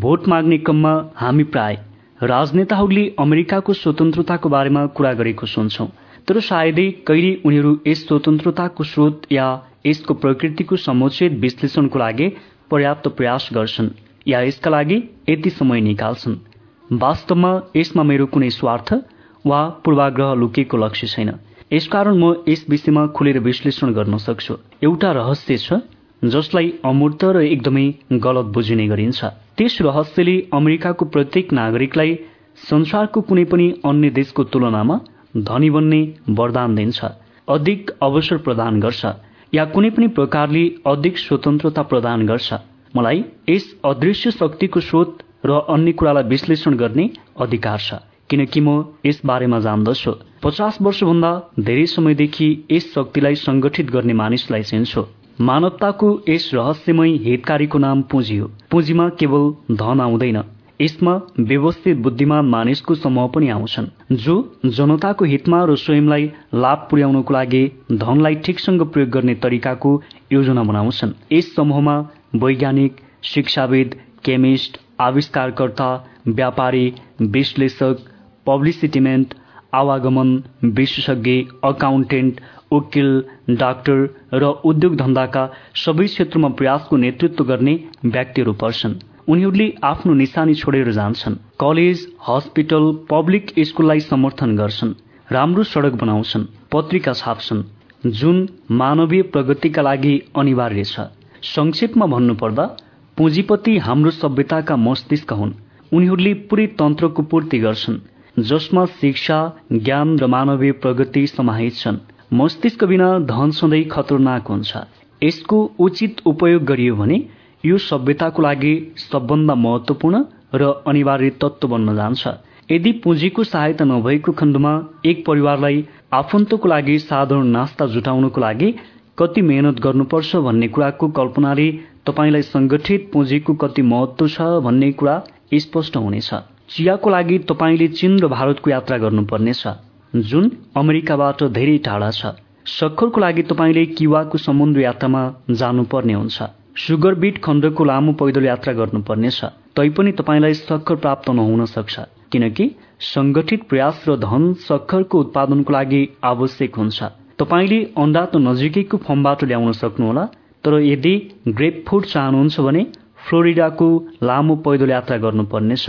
Speaker 1: भोट माग्ने क्रममा हामी प्राय राजनेताहरूले अमेरिकाको स्वतन्त्रताको बारेमा कुरा गरेको सुन्छौं। तर सायदै कहिले उनीहरू यस स्वतन्त्रताको स्रोत या यसको प्रकृतिको समुचित विश्लेषणको लागि पर्याप्त प्रयास गर्छन् या यसका लागि यति समय निकाल्छन्। वास्तवमा यसमा मेरो कुनै स्वार्थ वा पूर्वाग्रह लुकेको लक्ष्य छैन। यसकारण म यस विषयमा खुलेर विश्लेषण गर्न सक्छु। एउटा रहस्य छ जसलाई अमूर्त र एकदमै गलत बुझिने गरिन्छ। त्यस रहस्यले अमेरिकाको प्रत्येक नागरिकलाई संसारको कुनै पनि अन्य देशको तुलनामा धनी बन्ने वरदान दिन्छ अधिक अवसर प्रदान गर्छ या कुनै पनि प्रकारले अधिक स्वतन्त्रता प्रदान गर्छ। मलाई यस अदृश्य शक्तिको स्रोत र अन्य कुरालाई विश्लेषण गर्ने अधिकार छ। किनकि म यस बारेमा जान्दछु। पचास वर्षभन्दा धेरै समयदेखि यस शक्तिलाई संगठित गर्ने मानिसलाई चिन्छु। मानवताको यस रहस्यमय हितकारीको नाम पुँजी हो। पुँजीमा केवल धन आउँदैन। यसमा व्यवस्थित बुद्धिमान मानिसको समूह पनि आउँछन् जो जनताको हितमा र स्वयंलाई लाभ पुर्याउनको लागि धनलाई ठिकसँग प्रयोग गर्ने तरिकाको योजना बनाउँछन्। यस समूहमा वैज्ञानिक शिक्षाविद केमिस्ट आविष्कारकर्ता व्यापारी विश्लेषक पब्लिसिटीमेन्ट आवागमन विशेषज्ञ अकाउन्टेन्ट वकिल डाक्टर र उद्योग धन्दाका सबै क्षेत्रमा प्रयासको नेतृत्व गर्ने व्यक्तिहरू पर्छन् उनीहरूले आफ्नो निशानी छोडेर जान्छन् कलेज हस्पिटल पब्लिक स्कुललाई समर्थन गर्छन् राम्रो सडक बनाउँछन् पत्रिका छाप्छन् जुन मानवीय प्रगतिका लागि अनिवार्य छ संक्षेपमा भन्नुपर्दा पुँजीपति हाम्रो सभ्यताका मस्तिष्क हुन् उनीहरूले पुरै तन्त्रको पूर्ति गर्छन् जसमा शिक्षा ज्ञान र मानवीय प्रगति समाहित छन्। मस्तिष्क बिना धन सधैँ खतरनाक हुन्छ। यसको उचित उपयोग गरियो भने यो सभ्यताको लागि सबभन्दा महत्वपूर्ण र अनिवार्य तत्व बन्न जान्छ। यदि पुँजीको सहायता नभएको खण्डमा एक परिवारलाई आफन्तको लागि साधारण नास्ता जुटाउनको लागि कति मेहनत गर्नुपर्छ भन्ने कुराको कल्पनाले तपाईँलाई संगठित पुँजीको कति महत्व छ भन्ने कुरा स्पष्ट हुनेछ। चियाको लागि तपाईँले चीन र भारतको यात्रा गर्नुपर्नेछ जुन अमेरिकाबाट धेरै टाढा छ। सक्खरको लागि तपाईँले किवाको समुद्र यात्रामा जानुपर्ने हुन्छ। सुगर बिट खण्डको लामो पैदल यात्रा गर्नुपर्नेछ तैपनि तपाईँलाई सक्खर प्राप्त नहुन सक्छ। किनकि संगठित प्रयास र धन सक्खरको उत्पादनको लागि आवश्यक हुन्छ। तपाईँले अन्डा त नजिकैको फर्मबाट ल्याउन सक्नुहोला। तर यदि ग्रेप फुड चाहनुहुन्छ भने फ्लोरिडाको लामो पैदल यात्रा गर्नुपर्नेछ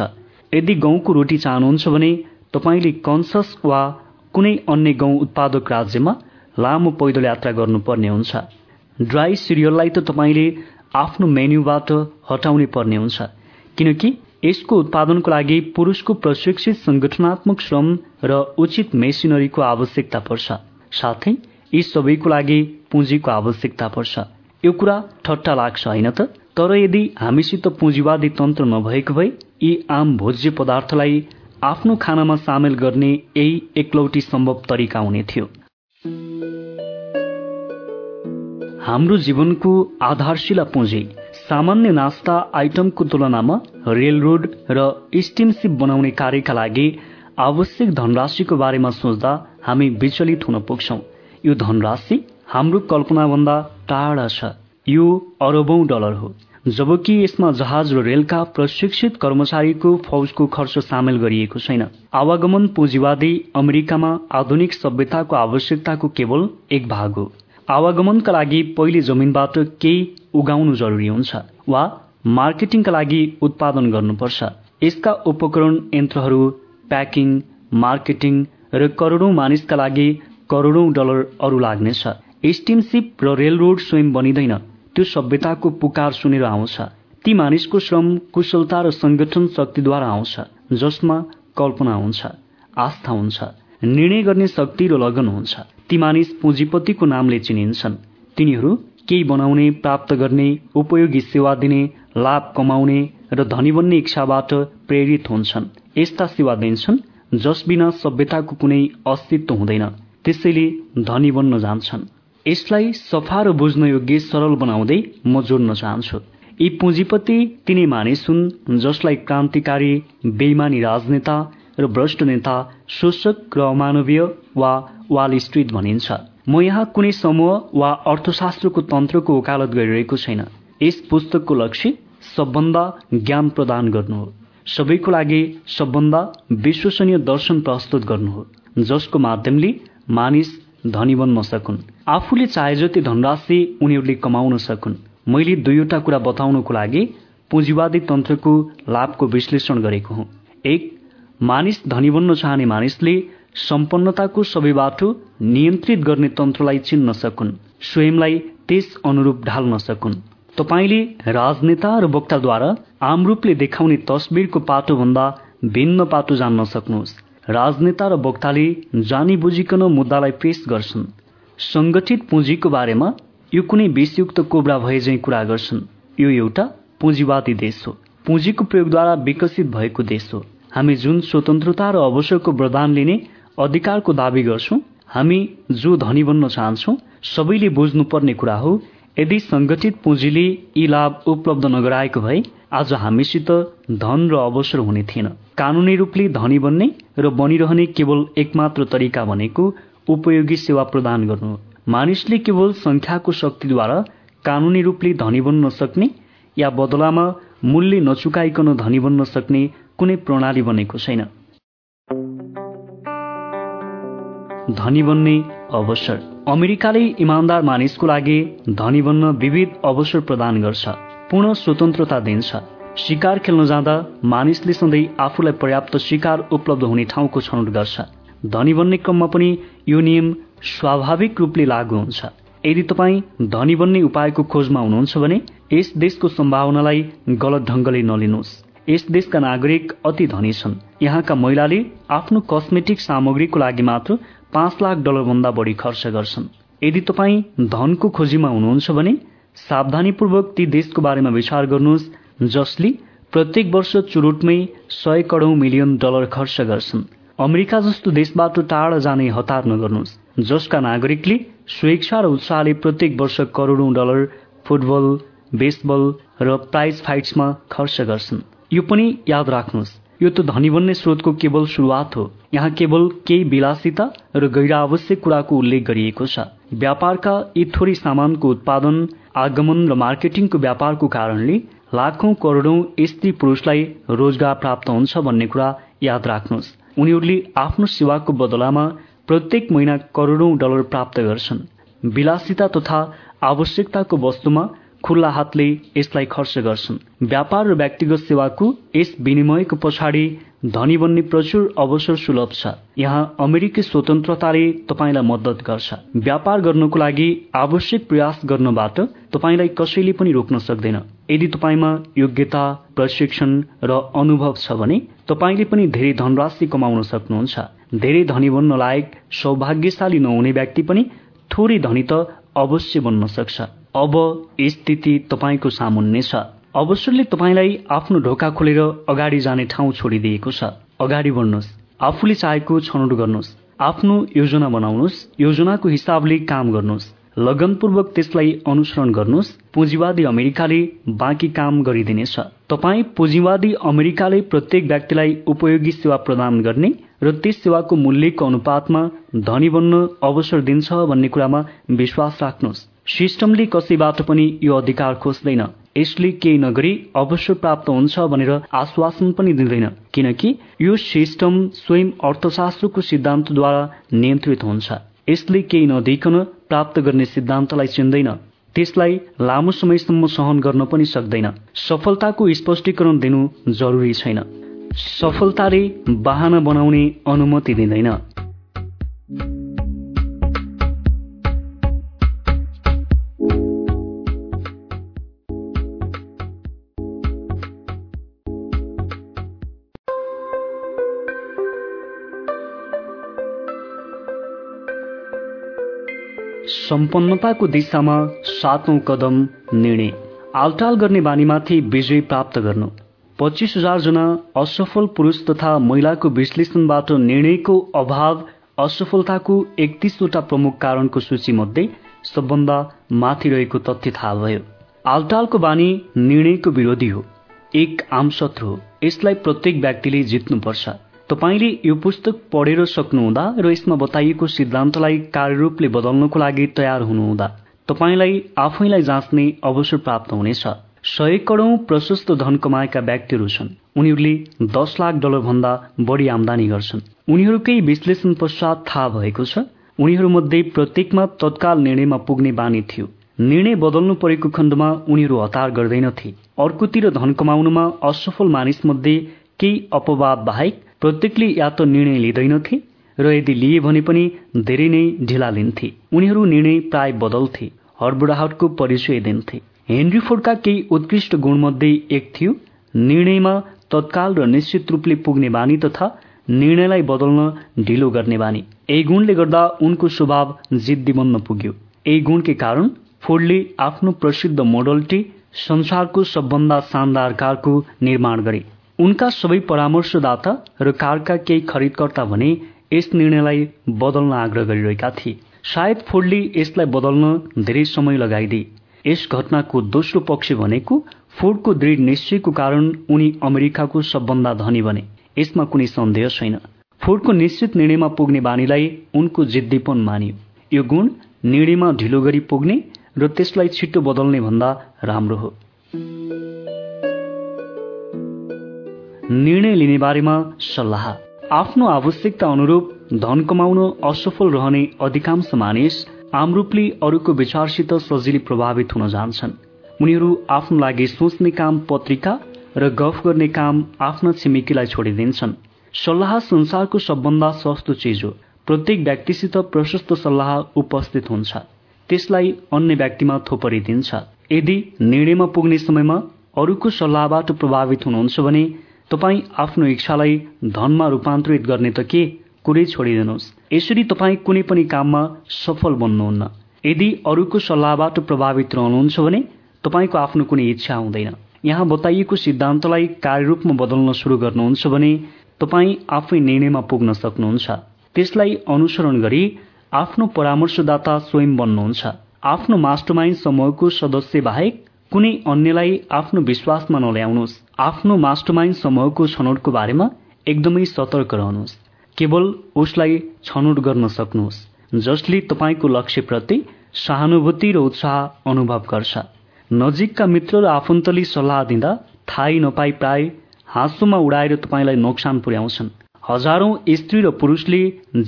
Speaker 1: यदि गहुँको रोटी चाहनुहुन्छ भने तपाईँले कन्सस वा कुनै अन्य गहुँ उत्पादक राज्यमा लामो पैदल यात्रा गर्नुपर्ने हुन्छ। ड्राई सिरियललाई त तपाईँले आफ्नो मेन्युबाट हटाउनै पर्ने हुन्छ किनकि यसको उत्पादनको लागि पुरुषको प्रशिक्षित संगठनात्मक श्रम र उचित मेसिनरीको आवश्यकता पर्छ। साथै यी सबैको लागि पुँजीको आवश्यकता पर्छ। यो कुरा ठट्टा लाग्छ होइन त? तर यदि हामीसित पुँजीवादी तन्त्र नभएको भए यी आम भोज्य पदार्थलाई आफ्नो खानामा सामेल गर्ने यही एकलौटी सम्भव तरिका हुने थियो। हाम्रो जीवनको आधारशिला पुँजी सामान्य नास्ता आइटमको तुलनामा रेलरोड र स्टिमसिप बनाउने कार्यका लागि आवश्यक धनराशिको बारेमा सोच्दा हामी विचलित हुन पुग्छौँ। यो धनराशि हाम्रो कल्पनाभन्दा टाढा छ। यो अरबौं डलर हो। जबकि यसमा जहाज र रेलका प्रशिक्षित कर्मचारीको फौजको खर्च सामेल गरिएको छैन। आवागमन पुँजीवादी अमेरिकामा आधुनिक सभ्यताको आवश्यकताको केवल एक भाग हो। आवागमनका लागि पहिले जमिनबाट केही उगाउनु जरुरी हुन्छ वा मार्केटिङका लागि उत्पादन गर्नुपर्छ। यसका उपकरण यन्त्रहरू प्याकिङ मार्केटिङ र करोडौं मानिसका लागि करोडौं डलर अरू लाग्नेछ। स्टिमसिप र रेलरोड स्वयं बनिँदैन। त्यो सभ्यताको पुकार सुनेर आउँछ। ती मानिसको श्रम कुशलता र संगठन शक्तिद्वारा आउँछ जसमा कल्पना हुन्छ आस्था हुन्छ निर्णय गर्ने शक्ति र लगन हुन्छ। ती मानिस पुँजीपतिको नामले चिनिन्छन्। तिनीहरू केही बनाउने प्राप्त गर्ने उपयोगी सेवा दिने लाभ कमाउने र धनी बन्ने इच्छाबाट प्रेरित हुन्छन्। यस्ता सेवा दिन्छन् जस बिना सभ्यताको कुनै अस्तित्व हुँदैन। त्यसैले धनी बन्न जान्छन्। यसलाई सफा र बुझ्न योग्य सरल बनाउँदै म जोड्न चाहन्छु। यी पुँजीपति तिनै मानिस हुन् जसलाई क्रान्तिकारी बेइमानी राजनेता र भ्रष्ट नेता शोषक र अमानवीय वा वाल स्ट्रिट भनिन्छ। म यहाँ कुनै समूह वा अर्थशास्त्रको तन्त्रको वकालत गरिरहेको छैन। यस पुस्तकको लक्ष्य सबभन्दा ज्ञान प्रदान गर्नु हो। सबैको लागि सबभन्दा विश्वसनीय दर्शन प्रस्तुत गर्नु हो जसको माध्यमले मानिस धनी बन्न सकुन्। आफूले चाहे जति धनराशि उनीहरूले कमाउन सकुन् मैले दुईवटा कुरा बताउनको लागि पुँजीवादी तन्त्रको लाभको विश्लेषण गरेको हुँ। एक मानिस धनी बन्न चाहने मानिसले सम्पन्नताको सबै बाटो नियन्त्रित गर्ने तन्त्रलाई चिन्न सकुन् स्वयंलाई त्यस अनुरूप ढाल्न सकुन्। तपाईँले राजनेता र वक्ताद्वारा आम रूपले देखाउने तस्बिरको पाटोभन्दा भिन्न पाटो जान्न सक्नुहोस्। राजनेता र वक्ताले जानी बुझिकन मुद्दालाई पेश गर्छन्। संगठित पुँजीको बारेमा यो कुनै विषयुक्त कोब्रा भए झै कुरा गर्छन्। यो एउटा पुँजीवादी देश हो। पुँजीको प्रयोगद्वारा विकसित भएको देश हो। हामी जुन स्वतन्त्रता र अवसरको वरदान लिने अधिकारको दावी गर्छौं हामी जो धनी बन्न चाहन्छौ सबैले बुझ्नुपर्ने कुरा हो यदि संगठित पुँजीले यी लाभ उपलब्ध नगराएको भए आज हामीसित धन र अवसर हुने थिएन। कानूनी रूपले धनी बन्ने र बनिरहने केवल एकमात्र तरिका भनेको उपयोगी सेवा प्रदान गर्नु। मानिसले केवल संख्याको शक्तिद्वारा कानूनी रूपले धनी बन्न सक्ने या बदलामा मूल्य नचुकाइकन धनी बन्न सक्ने कुनै प्रणाली बनेको छैन। धनी बन्ने अवसर। अमेरिकाले इमान्दार मानिसको लागि धनी बन्न विविध अवसर प्रदान गर्छ पूर्ण स्वतन्त्रता दिन्छ। शिकार खेल्न जाँदा मानिसले सधैँ आफूलाई पर्याप्त शिकार उपलब्ध हुने ठाउँको छनौट गर्छ। धनी बन्ने क्रममा पनि यो नियम स्वाभाविक रूपले लागू हुन्छ। यदि तपाईँ धनी बन्ने उपायको खोजमा हुनुहुन्छ भने यस देशको सम्भावनालाई गलत ढंगले नलिनुहोस्। यस देशका नागरिक अति धनी छन्। यहाँका महिलाले आफ्नो कस्मेटिक सामग्रीको लागि मात्र पाँच लाख डलर भन्दा बढी खर्च गर्छन्। यदि तपाईँ धनको खोजीमा हुनुहुन्छ भने सावधानीपूर्वक ती देशको बारेमा विचार गर्नुहोस् जसले प्रत्येक वर्ष चुरुटमै सय करोड मिलियन डलर खर्च गर्छन्। अमेरिका जस्तो देशबाट टाढा जाने हतार नगर्नुहोस्। जसका नागरिकले स्वेच्छा र उत्साहले प्रत्येक वर्ष करोडौं डलर फुटबल बेसबल र प्राइज फाइट्समा खर्च गर्छन्। यो पनि याद राख्नुहोस्। यो त धनी बन्ने स्रोतको केवल सुरुवात हो। यहाँ केवल केही विलासिता र गैर आवश्यक कुराको उल्लेख गरिएको छ। व्यापारका यी थोरै सामानको उत्पादन आगमन र मार्केटिङको व्यापारको कारणले लाखौं करोडौं स्त्री पुरुषलाई रोजगार प्राप्त हुन्छ भन्ने कुरा याद राख्नुहोस्। उनीहरूले आफ्नो सेवाको बदलामा प्रत्येक महिना करोडौं डलर प्राप्त गर्छन्। विलासिता तथा आवश्यकताको वस्तुमा खुल्ला हातले यसलाई खर्च गर्छन्। व्यापार र व्यक्तिगत सेवाको यस विनिमयको पछाडि धनी बन्ने प्रचुर अवसर सुलभ छ। यहाँ अमेरिकी स्वतन्त्रताले तपाईँलाई मद्दत गर्छ। व्यापार गर्नको लागि आवश्यक प्रयास गर्नबाट तपाईँलाई कसैले पनि रोक्न सक्दैन। यदि तपाईँमा योग्यता प्रशिक्षण र अनुभव छ भने तपाईँले पनि धेरै धनराशि कमाउन सक्नुहुन्छ। धेरै धनी बन्न लायक सौभाग्यशाली नहुने व्यक्ति पनि थोरै धनी त अवश्य बन्न सक्छ। अब स्थिति तपाईँको सामुन्ने छ। अवसरले तपाईँलाई आफ्नो ढोका खोलेर अगाडि जाने ठाउँ छोडिदिएको छ। अगाडि बढ्नुहोस्। आफूले चाहेको छनौट गर्नुहोस्। आफ्नो योजना बनाउनुहोस्। योजनाको हिसाबले काम गर्नुहोस्। लगनपूर्वक त्यसलाई अनुसरण गर्नुहोस्। पुँजीवादी अमेरिकाले बाँकी काम गरिदिनेछ। तपाईँ पुँजीवादी अमेरिकाले प्रत्येक व्यक्तिलाई उपयोगी सेवा प्रदान गर्ने र त्यस सेवाको मूल्यको अनुपातमा धनी बन्न अवसर दिन्छ भन्ने कुरामा विश्वास राख्नुहोस्। सिस्टमले कसैबाट पनि यो अधिकार खोज्दैन। यसले केही नगरी अवसर प्राप्त हुन्छ भनेर आश्वासन पनि दिँदैन। किनकि यो सिस्टम स्वयं अर्थशास्त्रको सिद्धान्तद्वारा नियन्त्रित हुन्छ। यसले केही नदिकन प्राप्त गर्ने सिद्धान्तलाई चिन्दैन। त्यसलाई लामो समयसम्म सहन गर्न पनि सक्दैन। सफलताको स्पष्टीकरण दिनु जरुरी छैन। सफलताले बाहना बनाउने अनुमति दिँदैन। सम्पन्नताको दिशामा सातौं कदम निर्णय। आलटाल गर्ने बानीमाथि विजय प्राप्त गर्नु। पच्चिस हजार जना असफल पुरुष तथा महिलाको विश्लेषणबाट निर्णयको अभाव असफलताको एकतिसवटा प्रमुख कारणको सूचीमध्ये सबभन्दा माथि रहेको तथ्य थाहा भयो। आलटालको बानी निर्णयको विरोधी हो। एक आम शत्रु हो। यसलाई प्रत्येक व्यक्तिले जित्नुपर्छ। तपाईँले यो पुस्तक पढेर सक्नुहुँदा र यसमा बताइएको सिद्धान्तलाई कार्यरूपले बदल्नको लागि तयार हुनुहुँदा तपाईँलाई आफैलाई जाँच्ने अवसर प्राप्त हुनेछ। सय करोड प्रशस्त धन कमाएका व्यक्तिहरू छन्। उनीहरूले दस लाख डलर भन्दा बढी आमदानी गर्छन्। उनीहरूकै विश्लेषण पश्चात थाहा भएको छ उनीहरूमध्ये प्रत्येकमा तत्काल निर्णयमा पुग्ने बानी थियो। निर्णय बदल्नु परेको खण्डमा उनीहरू हतार गर्दैनथे। अर्कोतिर धन कमाउनुमा असफल मानिस मध्ये केही अपवाद बाहेक प्रत्येकले या त निर्णय लिँदैनथे र यदि लिए भने पनि धेरै नै ढिला लिन्थे। उनीहरू निर्णय प्राय बदल्थे हडबुडाहटको परिचय दिन्थे। हेनरी फोर्डका केही उत्कृष्ट गुणमध्ये एक थियो निर्णयमा तत्काल र निश्चित रूपले पुग्ने बानी तथा निर्णयलाई बदल्न ढिलो गर्ने बानी। यही गुणले गर्दा उनको स्वभाव जिद्दी बन्न पुग्यो। यही गुणकै कारण फोर्डले आफ्नो प्रसिद्ध मोडल टी संसारको सबभन्दा शानदार कारको निर्माण गरे। उनका सबै परामर्शदाता र कारका केही खरिदकर्ता भने यस निर्णयलाई बदल्न आग्रह गरिरहेका थिए। सायद फोर्डले यसलाई बदल्न धेरै समय लगाइदिए। यस घटनाको दोस्रो पक्ष भनेको फोर्डको दृढ निश्चयको कारण उनी अमेरिकाको सबभन्दा धनी बने। यसमा कुनै सन्देह छैन। फोर्डको निश्चित निर्णयमा पुग्ने बानीलाई उनको जिद्दीपन मानियो। यो गुण निर्णयमा ढिलो गरी पुग्ने र त्यसलाई छिट्टो बदल्ने भन्दा राम्रो हो। निर्णय लिने बारेमा सल्लाह। आफ्नो आवश्यकता अनुरूप धन कमाउन असफल रहने अधिकांश मानिस आमरूपले अरूको विचारसित सजिलै प्रभावित हुन जान्छन्। उनीहरू आफ्नो लागि सोच्ने काम पत्रिका र गफ गर्ने काम आफ्ना छिमेकीलाई छोडिदिन्छन्। सल्लाह संसारको सबभन्दा सस्तो चिज हो। प्रत्येक व्यक्तिसित प्रशस्त सल्लाह उपस्थित हुन्छ। त्यसलाई अन्य व्यक्तिमा थोपरिदिन्छ। यदि निर्णयमा पुग्ने समयमा अरूको सल्लाहबाट प्रभावित हुनुहुन्छ भने तपाईँ आफ्नो इच्छालाई धनमा रूपान्तरित गर्ने त के? कुरै छोडिदिनुहोस्। यसरी तपाईँ कुनै पनि काममा सफल बन्नुहुन्न। यदि अरूको सल्लाहबाट प्रभावित रहनुहुन्छ भने तपाईँको आफ्नो कुनै इच्छा हुँदैन। यहाँ बताइएको सिद्धान्तलाई कार्यरूपमा बदल्न सुरु गर्नुहुन्छ भने तपाईँ आफै निर्णयमा पुग्न सक्नुहुन्छ। त्यसलाई अनुसरण गरी आफ्नो परामर्शदाता स्वयं बन्नुहुन्छ। आफ्नो मास्टरमाइन्ड समूहको सदस्य बाहेक कुनै अन्यलाई आफ्नो विश्वासमा नल्याउनुहोस्। आफ्नो मास्टरमाइन्ड समूहको छनौटको बारेमा एकदमै सतर्क रहनुहोस्। केवल उसलाई छनौट गर्न सक्नुहोस् जसले तपाईँको लक्ष्यप्रति सहानुभूति र उत्साह अनुभव गर्छ। नजिकका मित्र र आफन्तले सल्लाह दिँदा थाहै नपाई प्राय हाँसोमा उडाएर तपाईँलाई नोक्सान पुर्याउँछन्। हजारौं स्त्री र पुरुषले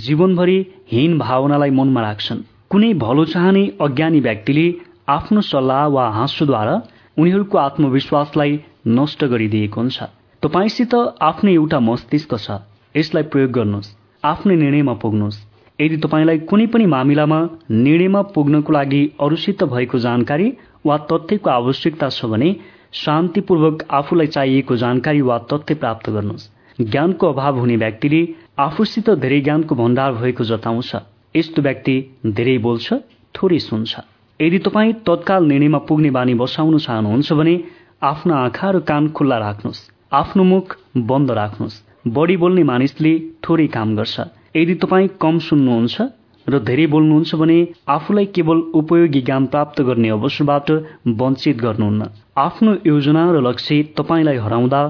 Speaker 1: जीवनभरि हीन भावनालाई मनमा राख्छन्। कुनै भलो चाहने अज्ञानी व्यक्तिले आफ्नो सल्लाह वा हाँसोद्वारा उनीहरूको आत्मविश्वासलाई नष्ट गरिदिएको हुन्छ। तपाईँसित आफ्नो एउटा मस्तिष्क छ। यसलाई प्रयोग गर्नुहोस्। आफ्नो निर्णयमा पुग्नुहोस्। यदि तपाईँलाई कुनै पनि मामिलामा निर्णयमा पुग्नको लागि अरूसित भएको जानकारी वा तथ्यको आवश्यकता छ भने शान्तिपूर्वक आफूलाई चाहिएको जानकारी वा तथ्य प्राप्त गर्नुहोस्। ज्ञानको अभाव हुने व्यक्तिले आफूसित धेरै ज्ञानको भण्डार भएको जताउँछ। यस्तो व्यक्ति धेरै बोल्छ थोरै सुन्छ। यदि तपाईँ तत्काल निर्णयमा पुग्ने बानी बसाउन चाहनुहुन्छ भने आफ्नो आँखा र कान खुल्ला राख्नुहोस्। आफ्नो मुख बन्द राख्नुहोस्। बढी बोल्ने मानिसले थोरै काम गर्छ। यदि तपाईँ कम सुन्नुहुन्छ र धेरै बोल्नुहुन्छ भने आफूलाई केवल उपयोगी ज्ञान प्राप्त गर्ने अवसरबाट वञ्चित गर्नुहुन्न। आफ्नो योजना र लक्ष्य तपाईँलाई हराउँदा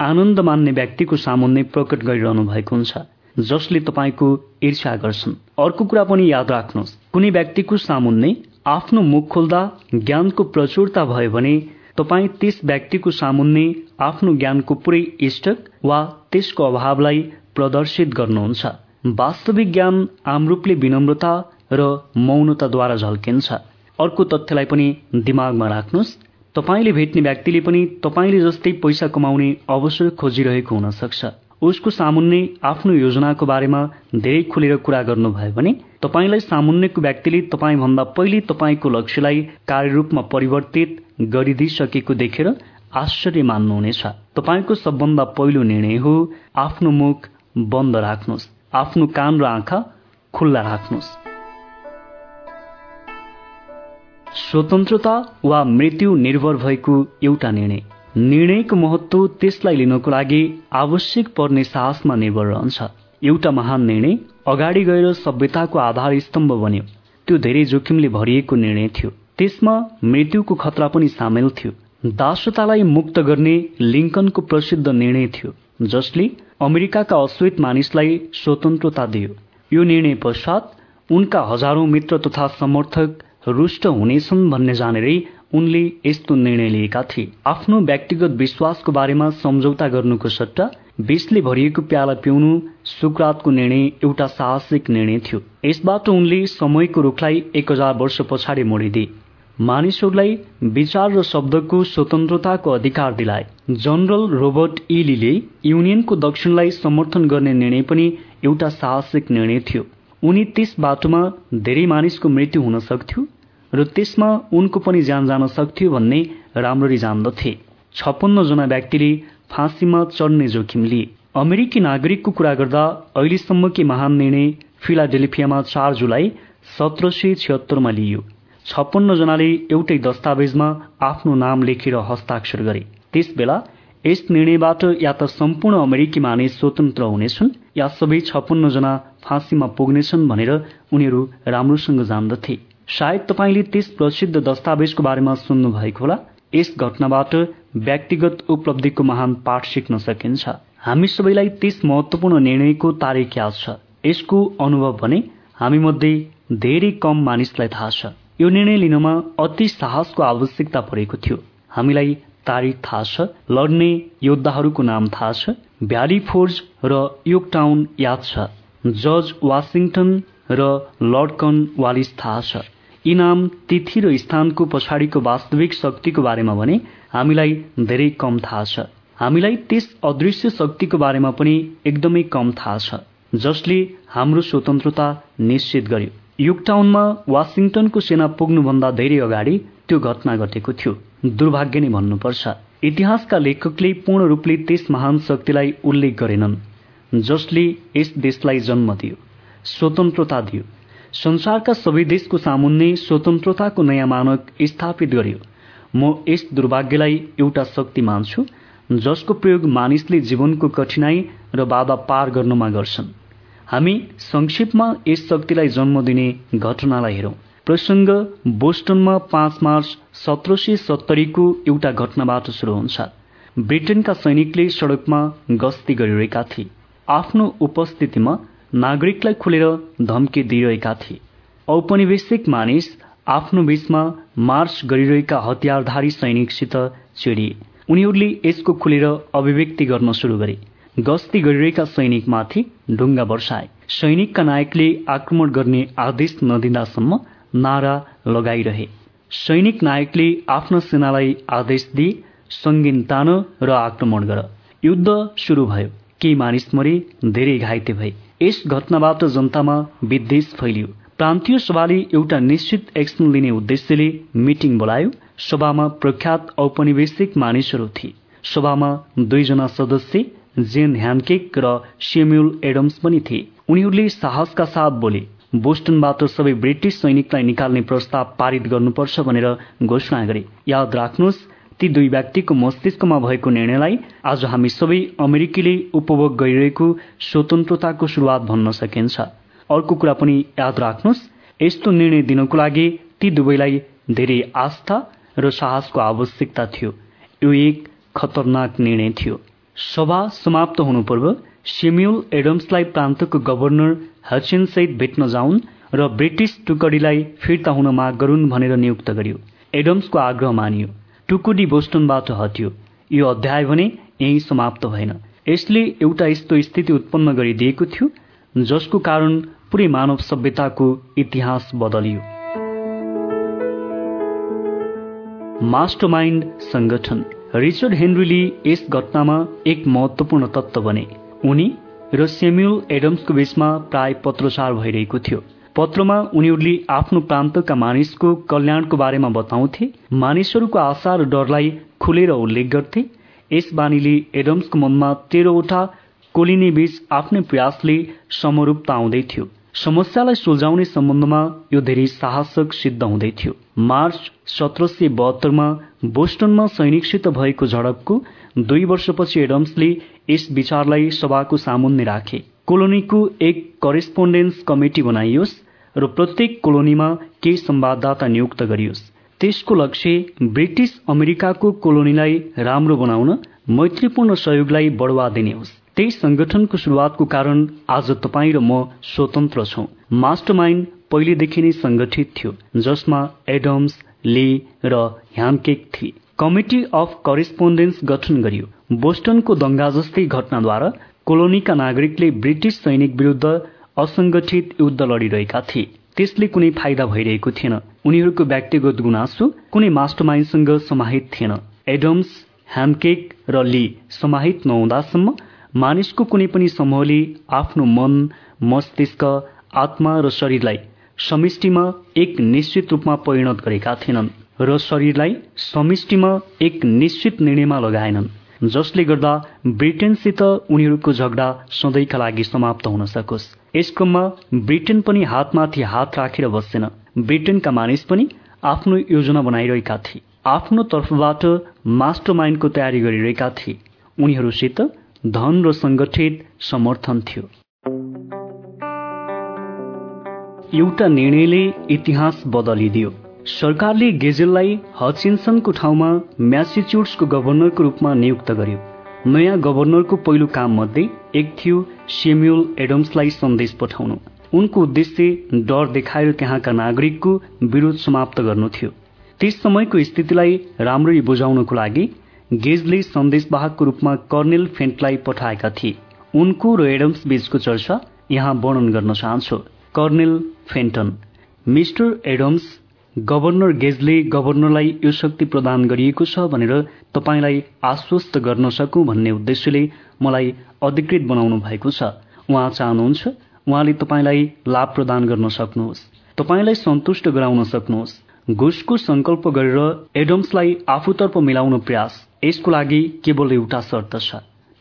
Speaker 1: आनन्द मान्ने व्यक्तिको सामुन्ने प्रकट गरिरहनु भएको हुन्छ जसले तपाईँको ईर्ष्या गर्छन्। अर्को कुरा पनि याद राख्नुहोस्। कुनै व्यक्तिको सामुन्ने आफ्नो मुख खोल्दा ज्ञानको प्रचुरता भयो भने तपाईँ त्यस व्यक्तिको सामुन्ने आफ्नो ज्ञानको पुरै इष्टक वा त्यसको अभावलाई प्रदर्शित गर्नुहुन्छ। वास्तविक ज्ञान आमरूपले विनम्रता र मौनताद्वारा झल्किन्छ। अर्को तथ्यलाई पनि दिमागमा राख्नुहोस्। तपाईँले भेट्ने व्यक्तिले पनि तपाईँले जस्तै पैसा कमाउने अवसर खोजिरहेको हुन सक्छ उसको सामुन्ने आफ्नो योजनाको बारेमा धेरै खुलेर कुरा गर्नुभयो भने तपाईँलाई सामुन्नेको व्यक्तिले तपाईँभन्दा पहिले तपाईँको लक्ष्यलाई कार्यरूपमा परिवर्तित गरिदिइसकेको देखेर आश्चर्य मान्नुहुनेछ। तपाईँको सबभन्दा पहिलो निर्णय हो आफ्नो मुख बन्द राख्नुहोस् आफ्नो कान र आँखा खुल्ला राख्नुहोस्। स्वतन्त्रता वा मृत्यु निर्भर भएको एउटा निर्णय। निर्णयको महत्व त्यसलाई लिनको लागि आवश्यक पर्ने साहसमा निर्भर रहन्छ। एउटा महान निर्णय अगाडि गएर सभ्यताको आधार स्तम्भ बन्यो। त्यो धेरै जोखिमले भरिएको निर्णय थियो। त्यसमा मृत्युको खतरा पनि सामेल थियो। दासतालाई मुक्त गर्ने लिङ्कनको प्रसिद्ध निर्णय थियो जसले अमेरिकाका अश्वेत मानिसलाई स्वतन्त्रता दियो। यो निर्णय पश्चात उनका हजारौं मित्र तथा समर्थक रुष्ट हुनेछन् भन्ने जानेरै उनले यस्तो निर्णय लिएका थिए। आफ्नो व्यक्तिगत विश्वासको बारेमा सम्झौता गर्नुको सट्टा विषले भरिएको प्याला पिउनु सुक्रातको निर्णय एउटा साहसिक निर्णय थियो। यसबाट उनले समयको रुखलाई एक हजार वर्ष पछाडि मोडिदिए। मानिसहरूलाई विचार र शब्दको स्वतन्त्रताको अधिकार दिलाए। जनरल रोबर्ट इलीले युनियनको दक्षिणलाई समर्थन गर्ने निर्णय पनि एउटा साहसिक निर्णय थियो। उनी त्यस बाटोमा धेरै मानिसको मृत्यु हुन सक्थ्यो। र त्यसमा उनको पनि ज्यान जान सक्थ्यो भन्ने राम्ररी जान्दथे। छप्पन्न जना व्यक्तिले फाँसीमा चढ्ने जोखिम लिए। अमेरिकी नागरिकको कुरा गर्दा अहिलेसम्मकै महान निर्णय फिलाडेल्फियामा चार जुलाई सत्र सय छिहत्तरमा लिइयो। छप्पन्न जनाले एउटै दस्तावेजमा आफ्नो नाम लेखेर हस्ताक्षर गरे। त्यस बेला यस निर्णयबाट या त सम्पूर्ण अमेरिकी मानिस स्वतन्त्र हुनेछन् या सबै छप्पन्न जना फाँसीमा पुग्नेछन् भनेर उनीहरू राम्रोसँग जान्दथे। सायद तपाईँले त्यस प्रसिद्ध दस्तावेजको बारेमा सुन्नु भएको होला। यस घटनाबाट व्यक्तिगत उपलब्धिको महान पाठ सिक्न सकिन्छ। हामी सबैलाई त्यस महत्वपूर्ण निर्णयको तारिक याद छ। यसको अनुभव भने हामी मध्ये धेरै कम मानिसलाई थाहा छ। यो निर्णय लिनमा अति साहसको आवश्यकता परेको थियो। हामीलाई तारिक थाहा छ लड्ने योद्धाहरूको नाम थाहा छ भ्याली फोर्ज र योक टाउन याद छ जर्ज वासिङटन र लर्डकन वालिस थाहा छ। यी नाम तिथि र स्थानको पछाडिको वास्तविक शक्तिको बारेमा भने हामीलाई धेरै कम थाहा छ। हामीलाई त्यस अदृश्य शक्तिको बारेमा पनि एकदमै कम थाहा छ जसले हाम्रो स्वतन्त्रता निश्चित गर्यो। युकटाउनमा वासिङटनको सेना पुग्नुभन्दा धेरै अगाडि त्यो घटना घटेको थियो। दुर्भाग्य नै भन्नुपर्छ इतिहासका लेखकले पूर्ण रूपले त्यस महान शक्तिलाई उल्लेख गरेनन् जसले यस देशलाई जन्म दियो स्वतन्त्रता दियो। संसारका सबै देशको सामुन्ने स्वतन्त्रताको नयाँ मानक स्थापित गर्यो। म यस दुर्भाग्यलाई एउटा शक्ति मान्छु जसको प्रयोग मानिसले जीवनको कठिनाई र बाधा पार गर्नमा गर्छन्। हामी संक्षिप्तमा यस शक्तिलाई जन्म दिने घटनालाई हेरौं। प्रसंग बोस्टनमा पाँच मार्च सत्र सय सत्तरीको एउटा घटनाबाट शुरू हुन्छ। ब्रिटेनका सैनिकले सड़कमा गस्ती गरिरहेका थिए। आफ्नो उपस्थितिमा नागरिकलाई खुलेर धम्की दिइरहेका थिए। औपनिवेशिक मानिस आफ्नो बीचमा मार्च गरिरहेका हतियारधारी सैनिकसित चिडिए उनीहरूले यसको खुलेर अभिव्यक्ति गर्न शुरू गरे। गस्ती गरिरहेका सैनिकमाथि ढुङ्गा वर्षाए। सैनिकका नायकले आक्रमण गर्ने आदेश नदिँदासम्म नारा लगाइरहे। सैनिक नायकले आफ्नो सेनालाई आदेश दिए सङ्गीन तान र आक्रमण गर। युद्ध शुरू भयो। केही मानिस मरे धेरै घाइते भए। यस घटनाबाट जनतामा विद्वेष फैलियो। प्रान्तीय सभाले एउटा निश्चित एक्सन लिने उद्देश्यले मिटिङ बोलायो। सभामा प्रख्यात औपनिवेशिक मानिसहरू थिए। सभामा दुईजना सदस्य जेन ह्यान्केक र सेम्युल एडम्स पनि थिए। उनीहरूले साहसका साथ बोले बोस्टनबाट सबै ब्रिटिस सैनिकलाई निकाल्ने प्रस्ताव पारित गर्नुपर्छ भनेर घोषणा गरे। याद राख्नुहोस् ती दुई व्यक्तिको मस्तिष्कमा भएको निर्णयलाई आज हामी सबै अमेरिकीले उपभोग गरिरहेको स्वतन्त्रताको शुरूआत भन्न सकिन्छ। अर्को कुरा पनि याद राख्नुहोस् यस्तो निर्णय दिनको लागि ती दुवैलाई धेरै आस्था र साहसको आवश्यकता थियो। यो एक खतरनाक निर्णय थियो। सभा समाप्त हुनु पूर्व सेम्युल एडम्सलाई प्रान्तको गभर्नर हचिनसहित भेट्न जाउन् र ब्रिटिस टुकडीलाई फिर्ता हुन माग गरून् भनेर नियुक्त गर्यो। एडम्सको आग्रह मानियो। टुकुडी बोस्टनबाट हट्यो। यो अध्याय भने यही समाप्त भएन। यसले एउटा यस्तो स्थिति उत्पन्न गरिदिएको थियो जसको कारण पुरै मानव सभ्यताको इतिहास बदलियो। मास्टरमाइन्ड संगठन रिचर्ड हेनरीले यस घटनामा एक महत्वपूर्ण तत्व बने। उनी र सेम्युल एडम्सको बीचमा प्राय पत्रचार भइरहेको थियो। पत्रमा उनीहरूले आफ्नो प्रान्तका मानिसको कल्याणको बारेमा बताउँथे। मानिसहरूको आशा र डरलाई खुलेर उल्लेख गर्थे। यस बानीले एडम्सको मनमा तेह्रवटा कोलिनी बीच आफ्नै प्रयासले समरूपता आउँदै थियो। समस्यालाई सुल्झाउने सम्बन्धमा यो धेरै साहसक सिद्ध हुँदै थियो। मार्च सत्र सय बहत्तरमा बोस्टनमा सैनिकसित भएको झडपको दुई वर्षपछि एडम्सले यस विचारलाई सभाको सामुन्ने राखे। कोलोनीको एक करेस्पोन्डेन्स कमिटी बनाइयोस्। र प्रत्येक कोलोनीमा केही संवाददाता नियुक्त गरियोस्। त्यसको लक्ष्य ब्रिटिस अमेरिकाको कोलोनीलाई राम्रो बनाउन मैत्रीपूर्ण सहयोगलाई बढुवा दिने होस्। त्यही संगठनको शुरूआतको कारण आज तपाईँ र म स्वतन्त्र छौं। मास्टरमाइन्ड पहिलेदेखि नै संगठित थियो जसमा एडम्स ले र ह्यानकेक थिए। कमिटी अफ करेस्पोन्डेन्स गठन गरियो। बोस्टनको दंगा जस्तै घटनाद्वारा कोलोनीका नागरिकले ब्रिटिस सैनिक विरूद्ध असंगठित युद्ध लडिरहेका थिए। त्यसले कुनै फाइदा भइरहेको थिएन। उनीहरूको व्यक्तिगत गुनासो कुनै मास्टरमाइन्डसँग समाहित थिएन। एडम्स ह्यान्डकेक र ली समाहित नहुँदासम्म मानिसको कुनै पनि समूहले आफ्नो मन मस्तिष्क आत्मा र शरीरलाई समष्टिमा एक निश्चित रूपमा परिणत गरेका थिएनन् र शरीरलाई समष्टिमा एक निश्चित निर्णयमा लगाएनन् जसले गर्दा ब्रिटेनसित उनीहरूको झगडा सधैँका लागि समाप्त हुन सकोस्। यस क्रममा ब्रिटेन पनि हातमाथि हात राखेर बसेन ब्रिटेनका मानिस पनि आफ्नो योजना बनाइरहेका थिए। आफ्नो तर्फबाट मास्टर माइन्डको तयारी गरिरहेका थिए। उनीहरूसित धन र संगठित समर्थन थियो। एउटा निर्णयले इतिहास बदलिदियो। सरकारले गेजेललाई हचिन्सनको ठाउँमा म्यासेच्युट्सको गभर्नरको रूपमा नियुक्त गर्यो। नयाँ गभर्नरको पहिलो काम मध्ये एक थियो सेम्युल एडम्सलाई सन्देश पठाउनु। उनको उद्देश्य डर देखाएर त्यहाँका नागरिकको विरोध समाप्त गर्नु थियो। त्यस समयको स्थितिलाई राम्ररी बुझाउनको लागि गेजले सन्देशवाहकको रूपमा कर्नेल फेन्टलाई पठाएका थिए। उनको र एडम्स बीचको चर्चा यहाँ वर्णन गर्न चाहन्छु। Colonel Fenton Mister Adams Governor गेजले गभर्नरलाई यो शक्ति प्रदान गरिएको छ भनेर तपाईँलाई आश्वस्त गर्न सकौँ भन्ने उद्देश्यले मलाई अधिकृत बनाउनु भएको छ। उहाँ चाहनुहुन्छ उहाँले तपाईँलाई लाभ प्रदान गर्न सक्नुहोस्। तपाईँलाई सन्तुष्ट गराउन सक्नुहोस्। घुसको संकल्प गरेर एडम्सलाई आफूतर्फ मिलाउन प्रयास। यसको लागि केवल एउटा शर्त छ।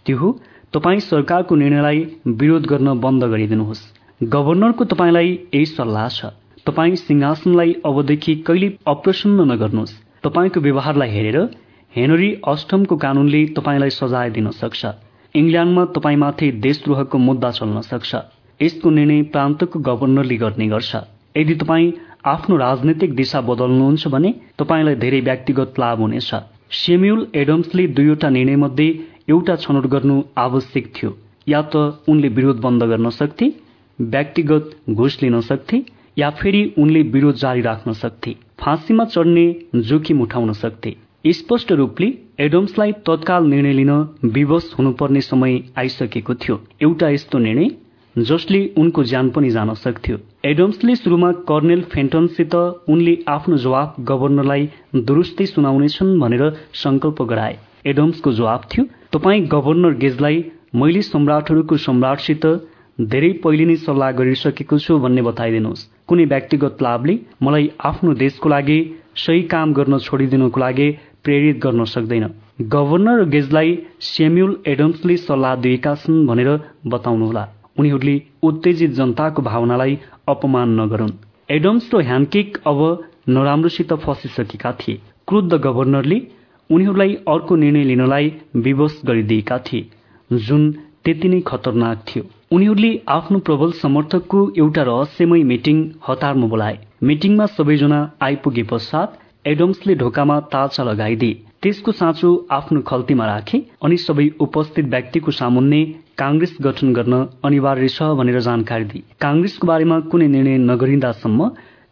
Speaker 1: त्यो हो तपाईँ सरकारको निर्णयलाई विरोध गर्न बन्द गरिदिनुहोस्। गभर्नरको तपाईँलाई यही सल्लाह छ। तपाईँ सिंहासनलाई अबदेखि कहिले अप्रसन्न नगर्नुहोस्। तपाईँको व्यवहारलाई हेरेर हेनरी अष्टमको कानूनले तपाईँलाई सजाय दिन सक्छ। इङ्ल्यान्डमा तपाईँमाथि देशद्रोहको मुद्दा चल्न सक्छ। यसको निर्णय प्रान्तको गभर्नरले गर्ने गर्छ। यदि तपाईँ आफ्नो राजनैतिक दिशा बदल्नुहुन्छ भने तपाईँलाई धेरै व्यक्तिगत लाभ हुनेछ। सेम्युल एडम्सले दुईवटा निर्णय मध्ये एउटा छनौट गर्नु आवश्यक थियो। या त उनले विरोध बन्द गर्न सक्थे व्यक्तिगत घुस लिन सक्थे या फेरि उनले विरोध जारी राख्न सक्थे। फाँसीमा चढ्ने जोखिम उठाउन सक्थे। स्पष्ट रूपले एडम्सलाई तत्काल निर्णय लिन विवश हुनुपर्ने समय आइसकेको थियो। एउटा यस्तो निर्णय जसले उनको ज्यान पनि जान सक्थ्यो। एडम्सले सुरुमा कर्नेल फेन्टनसित उनले आफ्नो जवाब गभर्नरलाई दुरुस्तै सुनाउनेछन् भनेर संकल्प गराए। एडम्सको जवाब थियो तपाईँ गभर्नर गेजलाई मैले सम्राटहरूको सम्राटसित धेरै पहिले नै सल्लाह गरिसकेको छु भन्ने बताइदिनुहोस्। कुनै व्यक्तिगत लाभले मलाई आफ्नो देशको लागि सही काम गर्न छोडिदिनुको लागि प्रेरित गर्न सक्दैन। गभर्नर गेजलाई सेम्युल एडम्सले सल्लाह दिएका छन् भनेर बताउनुहोला। उनीहरूले उत्तेजित जनताको भावनालाई अपमान नगरून्। एडम्स र ह्यान्केक अब नराम्रोसित फसिसकेका थिए। क्रुद्ध गभर्नरले उनीहरूलाई अर्को निर्णय लिनलाई विवश गरिदिएका थिए। जुन त्यति नै खतरनाक थियो। उनीहरूले आफ्नो प्रबल समर्थकको एउटा रहस्यमय मिटिङ हतारमा बोलाए। मिटिङमा सबैजना आइपुगे पश्चात एडम्सले ढोकामा तालचा लगाइदिए त्यसको साँचो आफ्नो खल्तीमा राखे अनि सबै उपस्थित व्यक्तिको सामुन्ने काङ्ग्रेस गठन गर्न अनिवार्य छ भनेर जानकारी दिए काङ्ग्रेसको बारेमा कुनै निर्णय नगरिँदासम्म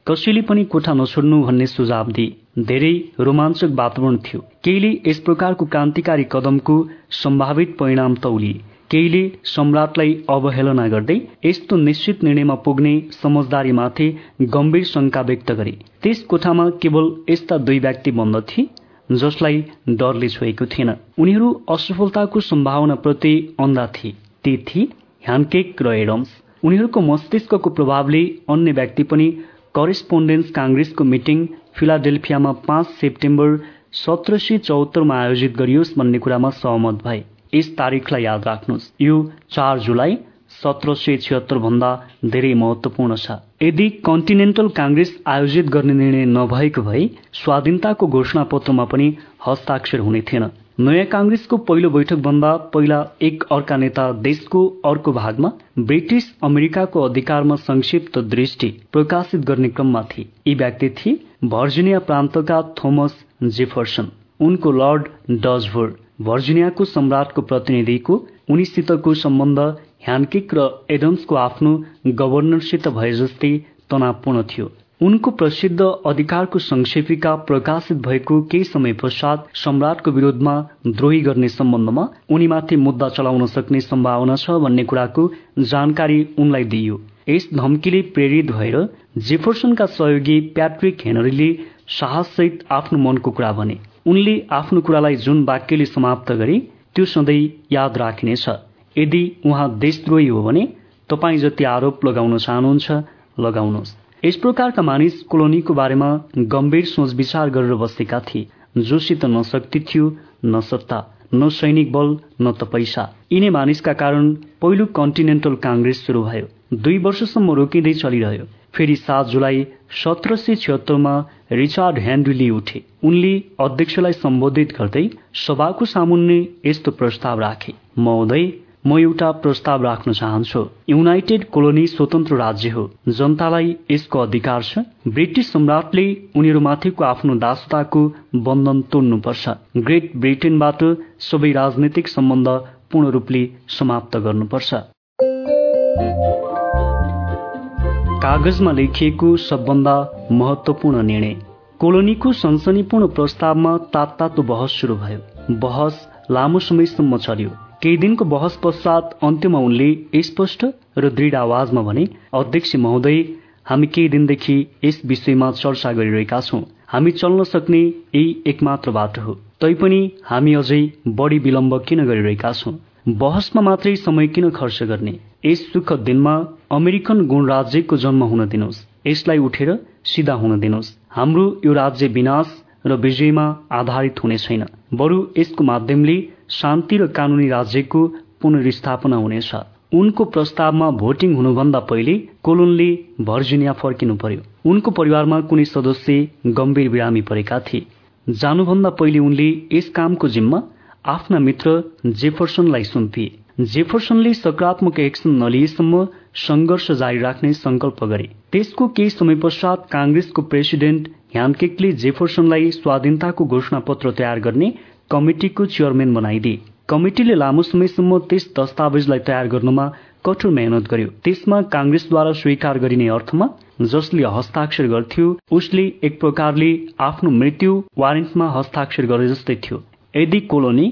Speaker 1: कसैले पनि कोठा नछोड्नु भन्ने सुझाव दिए धेरै रोमाञ्चक वातावरण थियो। केहीले यस प्रकारको क्रान्तिकारी कदमको सम्भावित परिणाम तौलिए केहीले सम्राटलाई अवहेलना गर्दै यस्तो निश्चित निर्णयमा पुग्ने समझदारीमाथि गम्भीर शंका व्यक्त गरे। त्यस कोठामा केवल यस्ता दुई व्यक्ति बन्द थिए जसलाई डरले छोएको थिएन। उनीहरू असफलताको सम्भावनाप्रति अन्धा थिए। ती थिए ह्यान्केक र एडम्स। उनीहरूको मस्तिष्कको प्रभावले अन्य व्यक्ति पनि करेस्पोन्डेन्स काङ्ग्रेसको मिटिङ फिलाडेल्फियामा पाँच सेप्टेम्बर सत्र सय चौहत्तरमा आयोजित गरियोस् भन्ने कुरामा सहमत भए। यस तारिकलाई याद राख्नुहोस्। यो चार जुलाई सत्र सय छिहत्तर भन्दा धेरै महत्वपूर्ण छ। यदि कन्टिनेन्टल काङ्ग्रेस आयोजित गर्ने निर्णय नभएको भए स्वाधीनताको घोषणा पत्रमा पनि हस्ताक्षर हुने थिएन। नयाँ काङ्ग्रेसको पहिलो बैठक भन्दा पहिला एक अर्का नेता देशको अर्को भागमा ब्रिटिस अमेरिकाको अधिकारमा संक्षिप्त दृष्टि प्रकाशित गर्ने क्रममा थिए। यी व्यक्ति थिए भर्जिनिया प्रान्तका थोमस जेफरसन। उनको लर्ड डजभोर भर्जिनियाको सम्राटको प्रतिनिधिको उनीसितको सम्बन्ध ह्यान्किक र एडम्सको आफ्नो गभर्नरसित भए जस्तै तनावपूर्ण थियो। उनको प्रसिद्ध अधिकारको संक्षेपिका प्रकाशित भएको केही समय पश्चात सम्राटको विरोधमा द्रोही गर्ने सम्बन्धमा उनीमाथि मुद्दा चलाउन सक्ने सम्भावना छ भन्ने कुराको जानकारी उनलाई दिइयो। यस धम्कीले प्रेरित भएर जेफरसनका सहयोगी प्याट्रिक हेनरीले साहससहित आफ्नो मनको कुरा भने। उनले आफ्नो कुरालाई जुन वाक्यले समाप्त गरे त्यो सधैँ याद राखिनेछ। यदि उहाँ देशद्रोही हो भने तपाईँ जति आरोप लगाउन चाहनुहुन्छ लगाउनुहोस्। यस प्रकारका मानिस कोलोनीको बारेमा गम्भीर सोच विचार गरेर बसेका थिए। जोसित न शक्ति थियो न सत्ता न सैनिक बल न त पैसा। यिनै मानिसका कारण पहिलो कन्टिनेन्टल काङ्ग्रेस सुरु भयो। दुई वर्षसम्म रोकिँदै चलिरह्यो। फेरि सात जुलाई सत्र सय छिहत्तरमा रिचार्ड हेनरीले उठे। उनले अध्यक्षलाई सम्बोधित गर्दै सभाको सामुन्ने यस्तो प्रस्ताव राखे। महोदय म एउटा प्रस्ताव राख्न चाहन्छु। युनाइटेड कोलोनी स्वतन्त्र राज्य हो। जनतालाई यसको अधिकार छ। ब्रिटिस सम्राटले उनीहरूमाथिको आफ्नो दासताको बन्धन तोड्नुपर्छ। ग्रेट ब्रिटेनबाट सबै राजनैतिक सम्बन्ध पूर्ण रूपले समाप्त गर्नुपर्छ। कागजमा लेखिएको सबभन्दा महत्वपूर्ण निर्णय। कोलोनीको सनसनीपूर्ण प्रस्तावमा तात्तातो बहस सुरु भयो। बहस लामो समयसम्म चल्यो। केही दिनको बहस पश्चात अन्त्यमा उनले स्पष्ट र दृढ आवाजमा भने अध्यक्ष महोदय हामी केही दिनदेखि यस विषयमा चर्चा गरिरहेका छौं। हामी चल्न सक्ने यही एकमात्र बाटो हो। तैपनि हामी अझै बढी विलम्ब किन गरिरहेका छौं? बहसमा मात्रै समय किन खर्च गर्ने? यस सुखद दिनमा अमेरिकन गणराज्यको जन्म हुन दिनुहोस् यसलाई उठेर सिधा हुन दिनुहोस् हाम्रो यो राज्य विनाश र विजयमा आधारित हुने छैन। बरु यसको माध्यमले शान्ति र कानूनी राज्यको पुनर्स्थापना हुनेछ। उनको प्रस्तावमा भोटिङ हुनुभन्दा पहिले कोलोनले भर्जिनिया फर्किनु पर्यो। उनको परिवारमा कुनै सदस्य गम्भीर बिरामी परेका थिए। जानुभन्दा पहिले उनले यस कामको जिम्मा आफ्ना मित्र जेफरसनलाई सुम्पिए। जेफरसनले सकारात्मक एक्सन नलिएसम्म संघर्ष जारी राख्ने संकल्प गरे। त्यसको केही समय पश्चात कांग्रेसको प्रेसिडेन्ट ह्यान्केकले जेफरसनलाई स्वाधीनताको घोषणा पत्र तयार गर्ने कमिटिको चेयरम्यान बनाइदिए। कमिटिले लामो समयसम्म त्यस दस्तावेजलाई तयार गर्नुमा कठोर मेहनत गर्यो। त्यसमा काङ्ग्रेसद्वारा स्वीकार गरिने अर्थमा जसले हस्ताक्षर गर्थ्यो उसले एक प्रकारले आफ्नो मृत्यु वारेन्टमा हस्ताक्षर गरे जस्तै थियो। यदि कोलोनी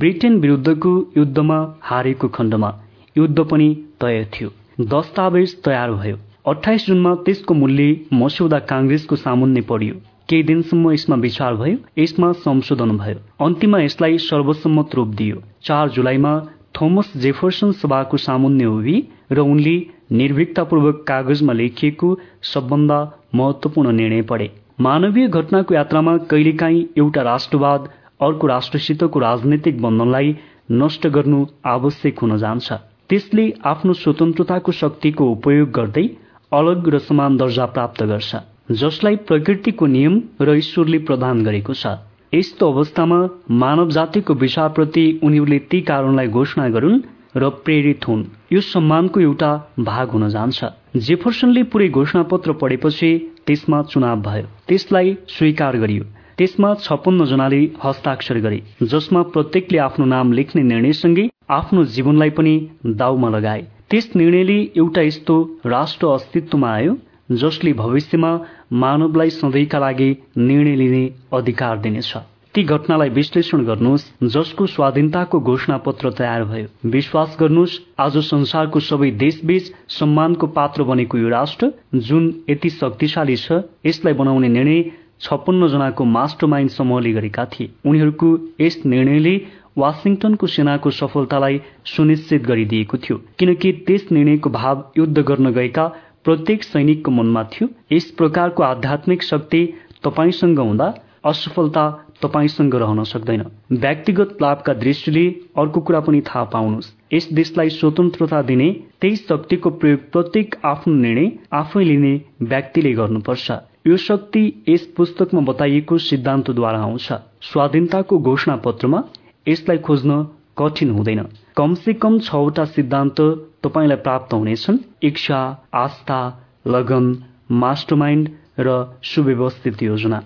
Speaker 1: ब्रिटेन विरुद्धको युद्धमा हारेको खण्डमा युद्ध पनि तय थियो। दस्तावेज तयार भयो। अठाइस जुनमा त्यसको मूल्य मस्यौदा काङ्ग्रेसको सामुन्ने पढियो। केही दिनसम्म यसमा विचार भयो यसमा संशोधन भयो। अन्तिममा यसलाई सर्वसम्मत रूप दियो। चार जुलाईमा थोमस जेफरसन सभाको सामुन्य उभि र उनले निर्भीकतापूर्वक कागजमा लेखिएको सबभन्दा महत्वपूर्ण निर्णय पढे। मानवीय घटनाको यात्रामा कहिलेकाहीँ एउटा राष्ट्रवाद अर्को राष्ट्रसितको राजनैतिक बन्धनलाई नष्ट गर्नु आवश्यक हुन जान्छ। त्यसले आफ्नो स्वतन्त्रताको शक्तिको उपयोग गर्दै अलग र समान दर्जा प्राप्त गर्छ। जसलाई प्रकृतिको नियम र ईश्वरले प्रदान गरेको छ। यस्तो अवस्थामा मानव जातिको विचारप्रति उनीहरूले ती कारणलाई घोषणा गरून् र प्रेरित हुन्। यो सम्मानको एउटा भाग हुन जान्छ। जेफरसनले पुरै घोषणापत्र पढेपछि त्यसमा चुनाव भयो। त्यसलाई स्वीकार गरियो। त्यसमा छप्पन्न जनाले हस्ताक्षर गरे जसमा प्रत्येकले आफ्नो नाम लेख्ने निर्णयसँगै आफ्नो जीवनलाई पनि दाउमा लगाए। त्यस निर्णयले एउटा यस्तो राष्ट्र अस्तित्वमा आयो जसले भविष्यमा मानवलाई सधैँका लागि निर्णय लिने अधिकार दिनेछ। ती घटनालाई विश्लेषण गर्नुहोस् जसको स्वाधीनताको घोषणा पत्र तयार भयो। विश्वास गर्नुहोस् आज संसारको सबै देशबीच सम्मानको पात्र बनेको यो राष्ट्र जुन यति शक्तिशाली छ यसलाई बनाउने निर्णय छप्पन्न जनाको मास्टर माइन्ड समूहले गरेका थिए। उनीहरूको यस निर्णयले वासिङटनको सेनाको सफलतालाई सुनिश्चित गरिदिएको थियो। किनकि त्यस निर्णयको भाव युद्ध गर्न गएका प्रत्येक सैनिकको मनमा थियो। यस प्रकारको आध्यात्मिक शक्ति तपाईँसँग हुँदा असफलता तपाईँसँग रहन सक्दैन। व्यक्तिगत लाभका दृष्टिले अर्को कुरा पनि थाहा पाउनुहोस्। यस देशलाई स्वतन्त्रता दिने त्यही शक्तिको प्रयोग प्रत्येक आफ्नो निर्णय आफै लिने व्यक्तिले गर्नुपर्छ। यो शक्ति यस पुस्तकमा बताइएको सिद्धान्तद्वारा आउँछ। स्वाधीनताको घोषणा पत्रमा यसलाई खोज्न कठिन हुँदैन। कमसे कम छवटा सिद्धान्त तपाईँलाई प्राप्त हुनेछन्। इच्छा आस्था लगन मास्टरमाइन्ड र सुव्यवस्थित योजना।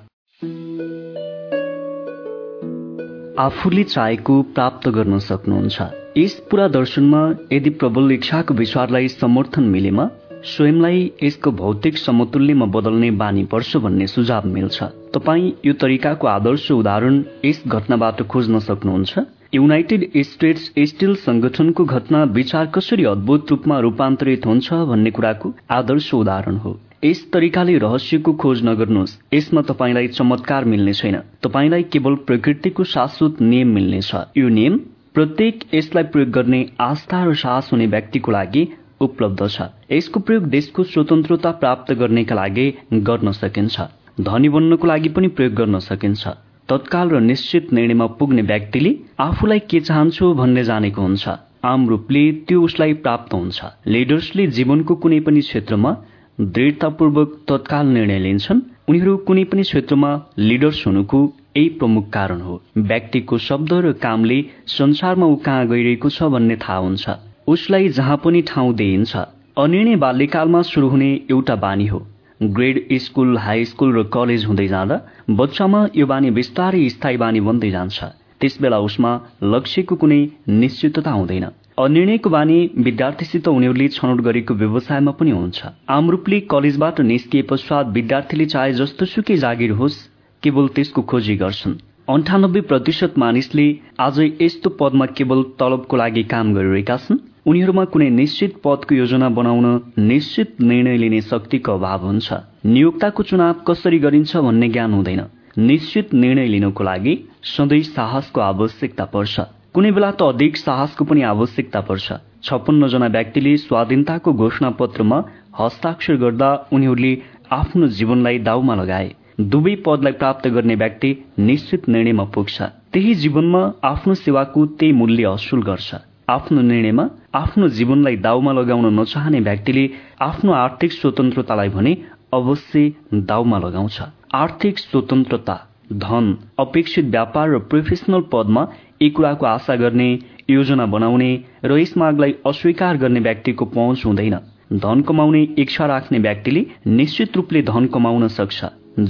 Speaker 1: आफूले चाहेको प्राप्त गर्न सक्नुहुन्छ। यस पुरा दर्शनमा यदि प्रबल इच्छाको विचारलाई समर्थन मिलेमा स्वयंलाई यसको भौतिक समतुल्यमा बदल्ने बानी पर्छ भन्ने सुझाव मिल्छ। तपाईँ यो तरिकाको आदर्श उदाहरण यस घटनाबाट खोज्न सक्नुहुन्छ? युनाइटेड स्टेट्स स्टिल संगठनको घटना विचार कसरी अद्भुत रूपमा रूपान्तरित हुन्छ भन्ने कुराको आदर्श उदाहरण हो। यस तरिकाले रहस्यको खोज नगर्नुहोस्। यसमा तपाईँलाई चमत्कार मिल्ने छैन। तपाईँलाई केवल प्रकृतिको शाश्वत नियम मिल्नेछ। यो नियम प्रत्येक यसलाई प्रयोग गर्ने आस्था र साहस हुने व्यक्तिको लागि उपलब्ध छ। यसको प्रयोग देशको स्वतन्त्रता प्राप्त गर्नेका लागि गर्न सकिन्छ। धनी बन्नको लागि पनि प्रयोग गर्न सकिन्छ। तत्काल र निश्चित निर्णयमा पुग्ने व्यक्तिले आफूलाई के चाहन्छु भन्ने जानेको हुन्छ। आम रूपले त्यो उसलाई प्राप्त हुन्छ। लिडर्सले जीवनको कुनै पनि क्षेत्रमा दृढतापूर्वक तत्काल निर्णय लिन्छन्। उनीहरू कुनै पनि क्षेत्रमा लिडर्स हुनुको यही प्रमुख कारण हो। व्यक्तिको शब्द र कामले संसारमा ऊ कहाँ गइरहेको छ भन्ने थाहा हुन्छ। उसलाई जहाँ पनि ठाउँ दिइन्छ। अनिर्णय बाल्यकालमा सुरु हुने एउटा बानी हो। ग्रेड स्कुल हाई स्कुल र कलेज हुँदै जाँदा बच्चामा यो बानी बिस्तारै स्थायी बानी बन्दै जान्छ। त्यसबेला उसमा लक्ष्यको कुनै निश्चितता हुँदैन। अनिर्णयको बानी विद्यार्थीसित उनीहरूले छनौट गरेको व्यवसायमा पनि हुन्छ। आम रूपले कलेजबाट निस्किए पश्चात विद्यार्थीले चाहे जस्तो सुकै जागिर होस् केवल त्यसको खोजी गर्छन्। अन्ठानब्बे प्रतिशत मानिसले आज यस्तो पदमा केवल तलबको लागि काम गरिरहेका छन्। उनीहरूमा कुनै निश्चित पदको योजना बनाउन निश्चित निर्णय लिने शक्तिको अभाव हुन्छ। नियोक्ताको चुनाव कसरी गरिन्छ भन्ने ज्ञान हुँदैन। निश्चित निर्णय लिनको लागि सधैँ साहसको आवश्यकता पर्छ। कुनै बेला त अधिक साहसको पनि आवश्यकता पर्छ। छप्पन्न जना व्यक्तिले स्वाधीनताको घोषणा पत्रमा हस्ताक्षर गर्दा उनीहरूले आफ्नो जीवनलाई दाउमा लगाए। दुवै पदलाई प्राप्त गर्ने व्यक्ति निश्चित निर्णयमा पुग्छ। त्यही जीवनमा आफ्नो सेवाको त्यही मूल्य असुल गर्छ। आफ्नो निर्णयमा आफ्नो जीवनलाई दाउमा लगाउन नचाहने व्यक्तिले आफ्नो आर्थिक स्वतन्त्रतालाई भने अवश्य दाउमा लगाउँछ। आर्थिक स्वतन्त्रता धन अपेक्षित व्यापार र प्रोफेसनल पदमा यी कुराको आशा गर्ने योजना बनाउने र यस मागलाई अस्वीकार गर्ने व्यक्तिको पहुँच हुँदैन। धन कमाउने इच्छा राख्ने व्यक्तिले निश्चित रूपले धन कमाउन सक्छ।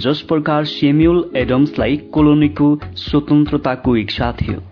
Speaker 1: जस प्रकार सेम्युल एडम्सलाई कोलोनीको स्वतन्त्रताको इच्छा थियो।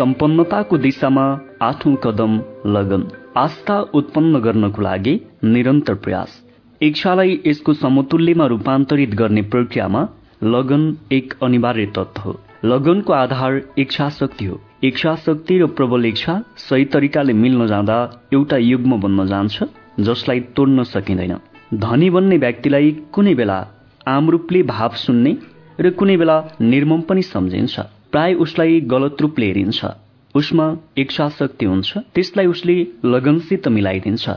Speaker 1: सम्पन्नताको दिशामा आठौं कदम लगन। आस्था उत्पन्न गर्नको लागि निरन्तर प्रयास। इच्छालाई यसको समतुल्यमा रूपान्तरित गर्ने प्रक्रियामा लगन एक अनिवार्य तत्व हो। लगनको आधार इच्छा शक्ति हो। इच्छा शक्ति र प्रबल इच्छा सही तरिकाले मिल्न जाँदा एउटा युग्म बन्न जान्छ जसलाई तोड्न सकिँदैन। धनी बन्ने व्यक्तिलाई कुनै बेला आम रूपले भाव सुन्ने र कुनै बेला निर्मम पनि सम्झिन्छ। प्राय उसलाई गलत रूपले हेरिन्छ उसमा इच्छा शक्ति हुन्छ त्यसलाई उसले लगनसित मिलाइदिन्छ।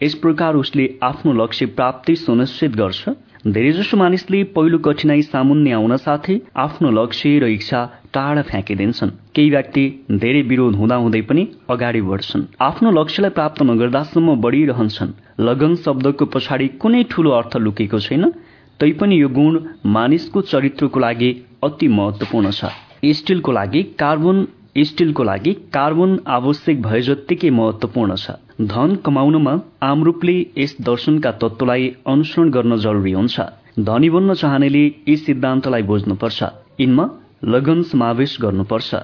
Speaker 1: यस प्रकार उसले आफ्नो लक्ष्य प्राप्ति सुनिश्चित गर्छ। धेरैजसो मानिसले पहिलो कठिनाई सामुन्ने आउन साथै आफ्नो लक्ष्य र इच्छा टाढा फ्याँकिदिन्छन्। केही व्यक्ति धेरै विरोध हुँदाहुँदै पनि अगाडि बढ्छन्। आफ्नो लक्ष्यलाई प्राप्त नगर्दासम्म बढिरहन्छन्। लगन शब्दको पछाडि कुनै ठूलो अर्थ लुकेको छैन। तैपनि यो गुण मानिसको चरित्रको लागि अति महत्वपूर्ण छ। स्टिलको लागि कार्बन स्टिलको लागि कार्बन आवश्यक भए जत्तिकै महत्वपूर्ण छ। धन कमाउनमा आम रूपले यस दर्शनका तत्वलाई अनुसरण गर्न जरुरी हुन्छ। धनी बन्न चाहनेले यी सिद्धान्तलाई बुझ्नुपर्छ। यिनमा लगन समावेश गर्नुपर्छ।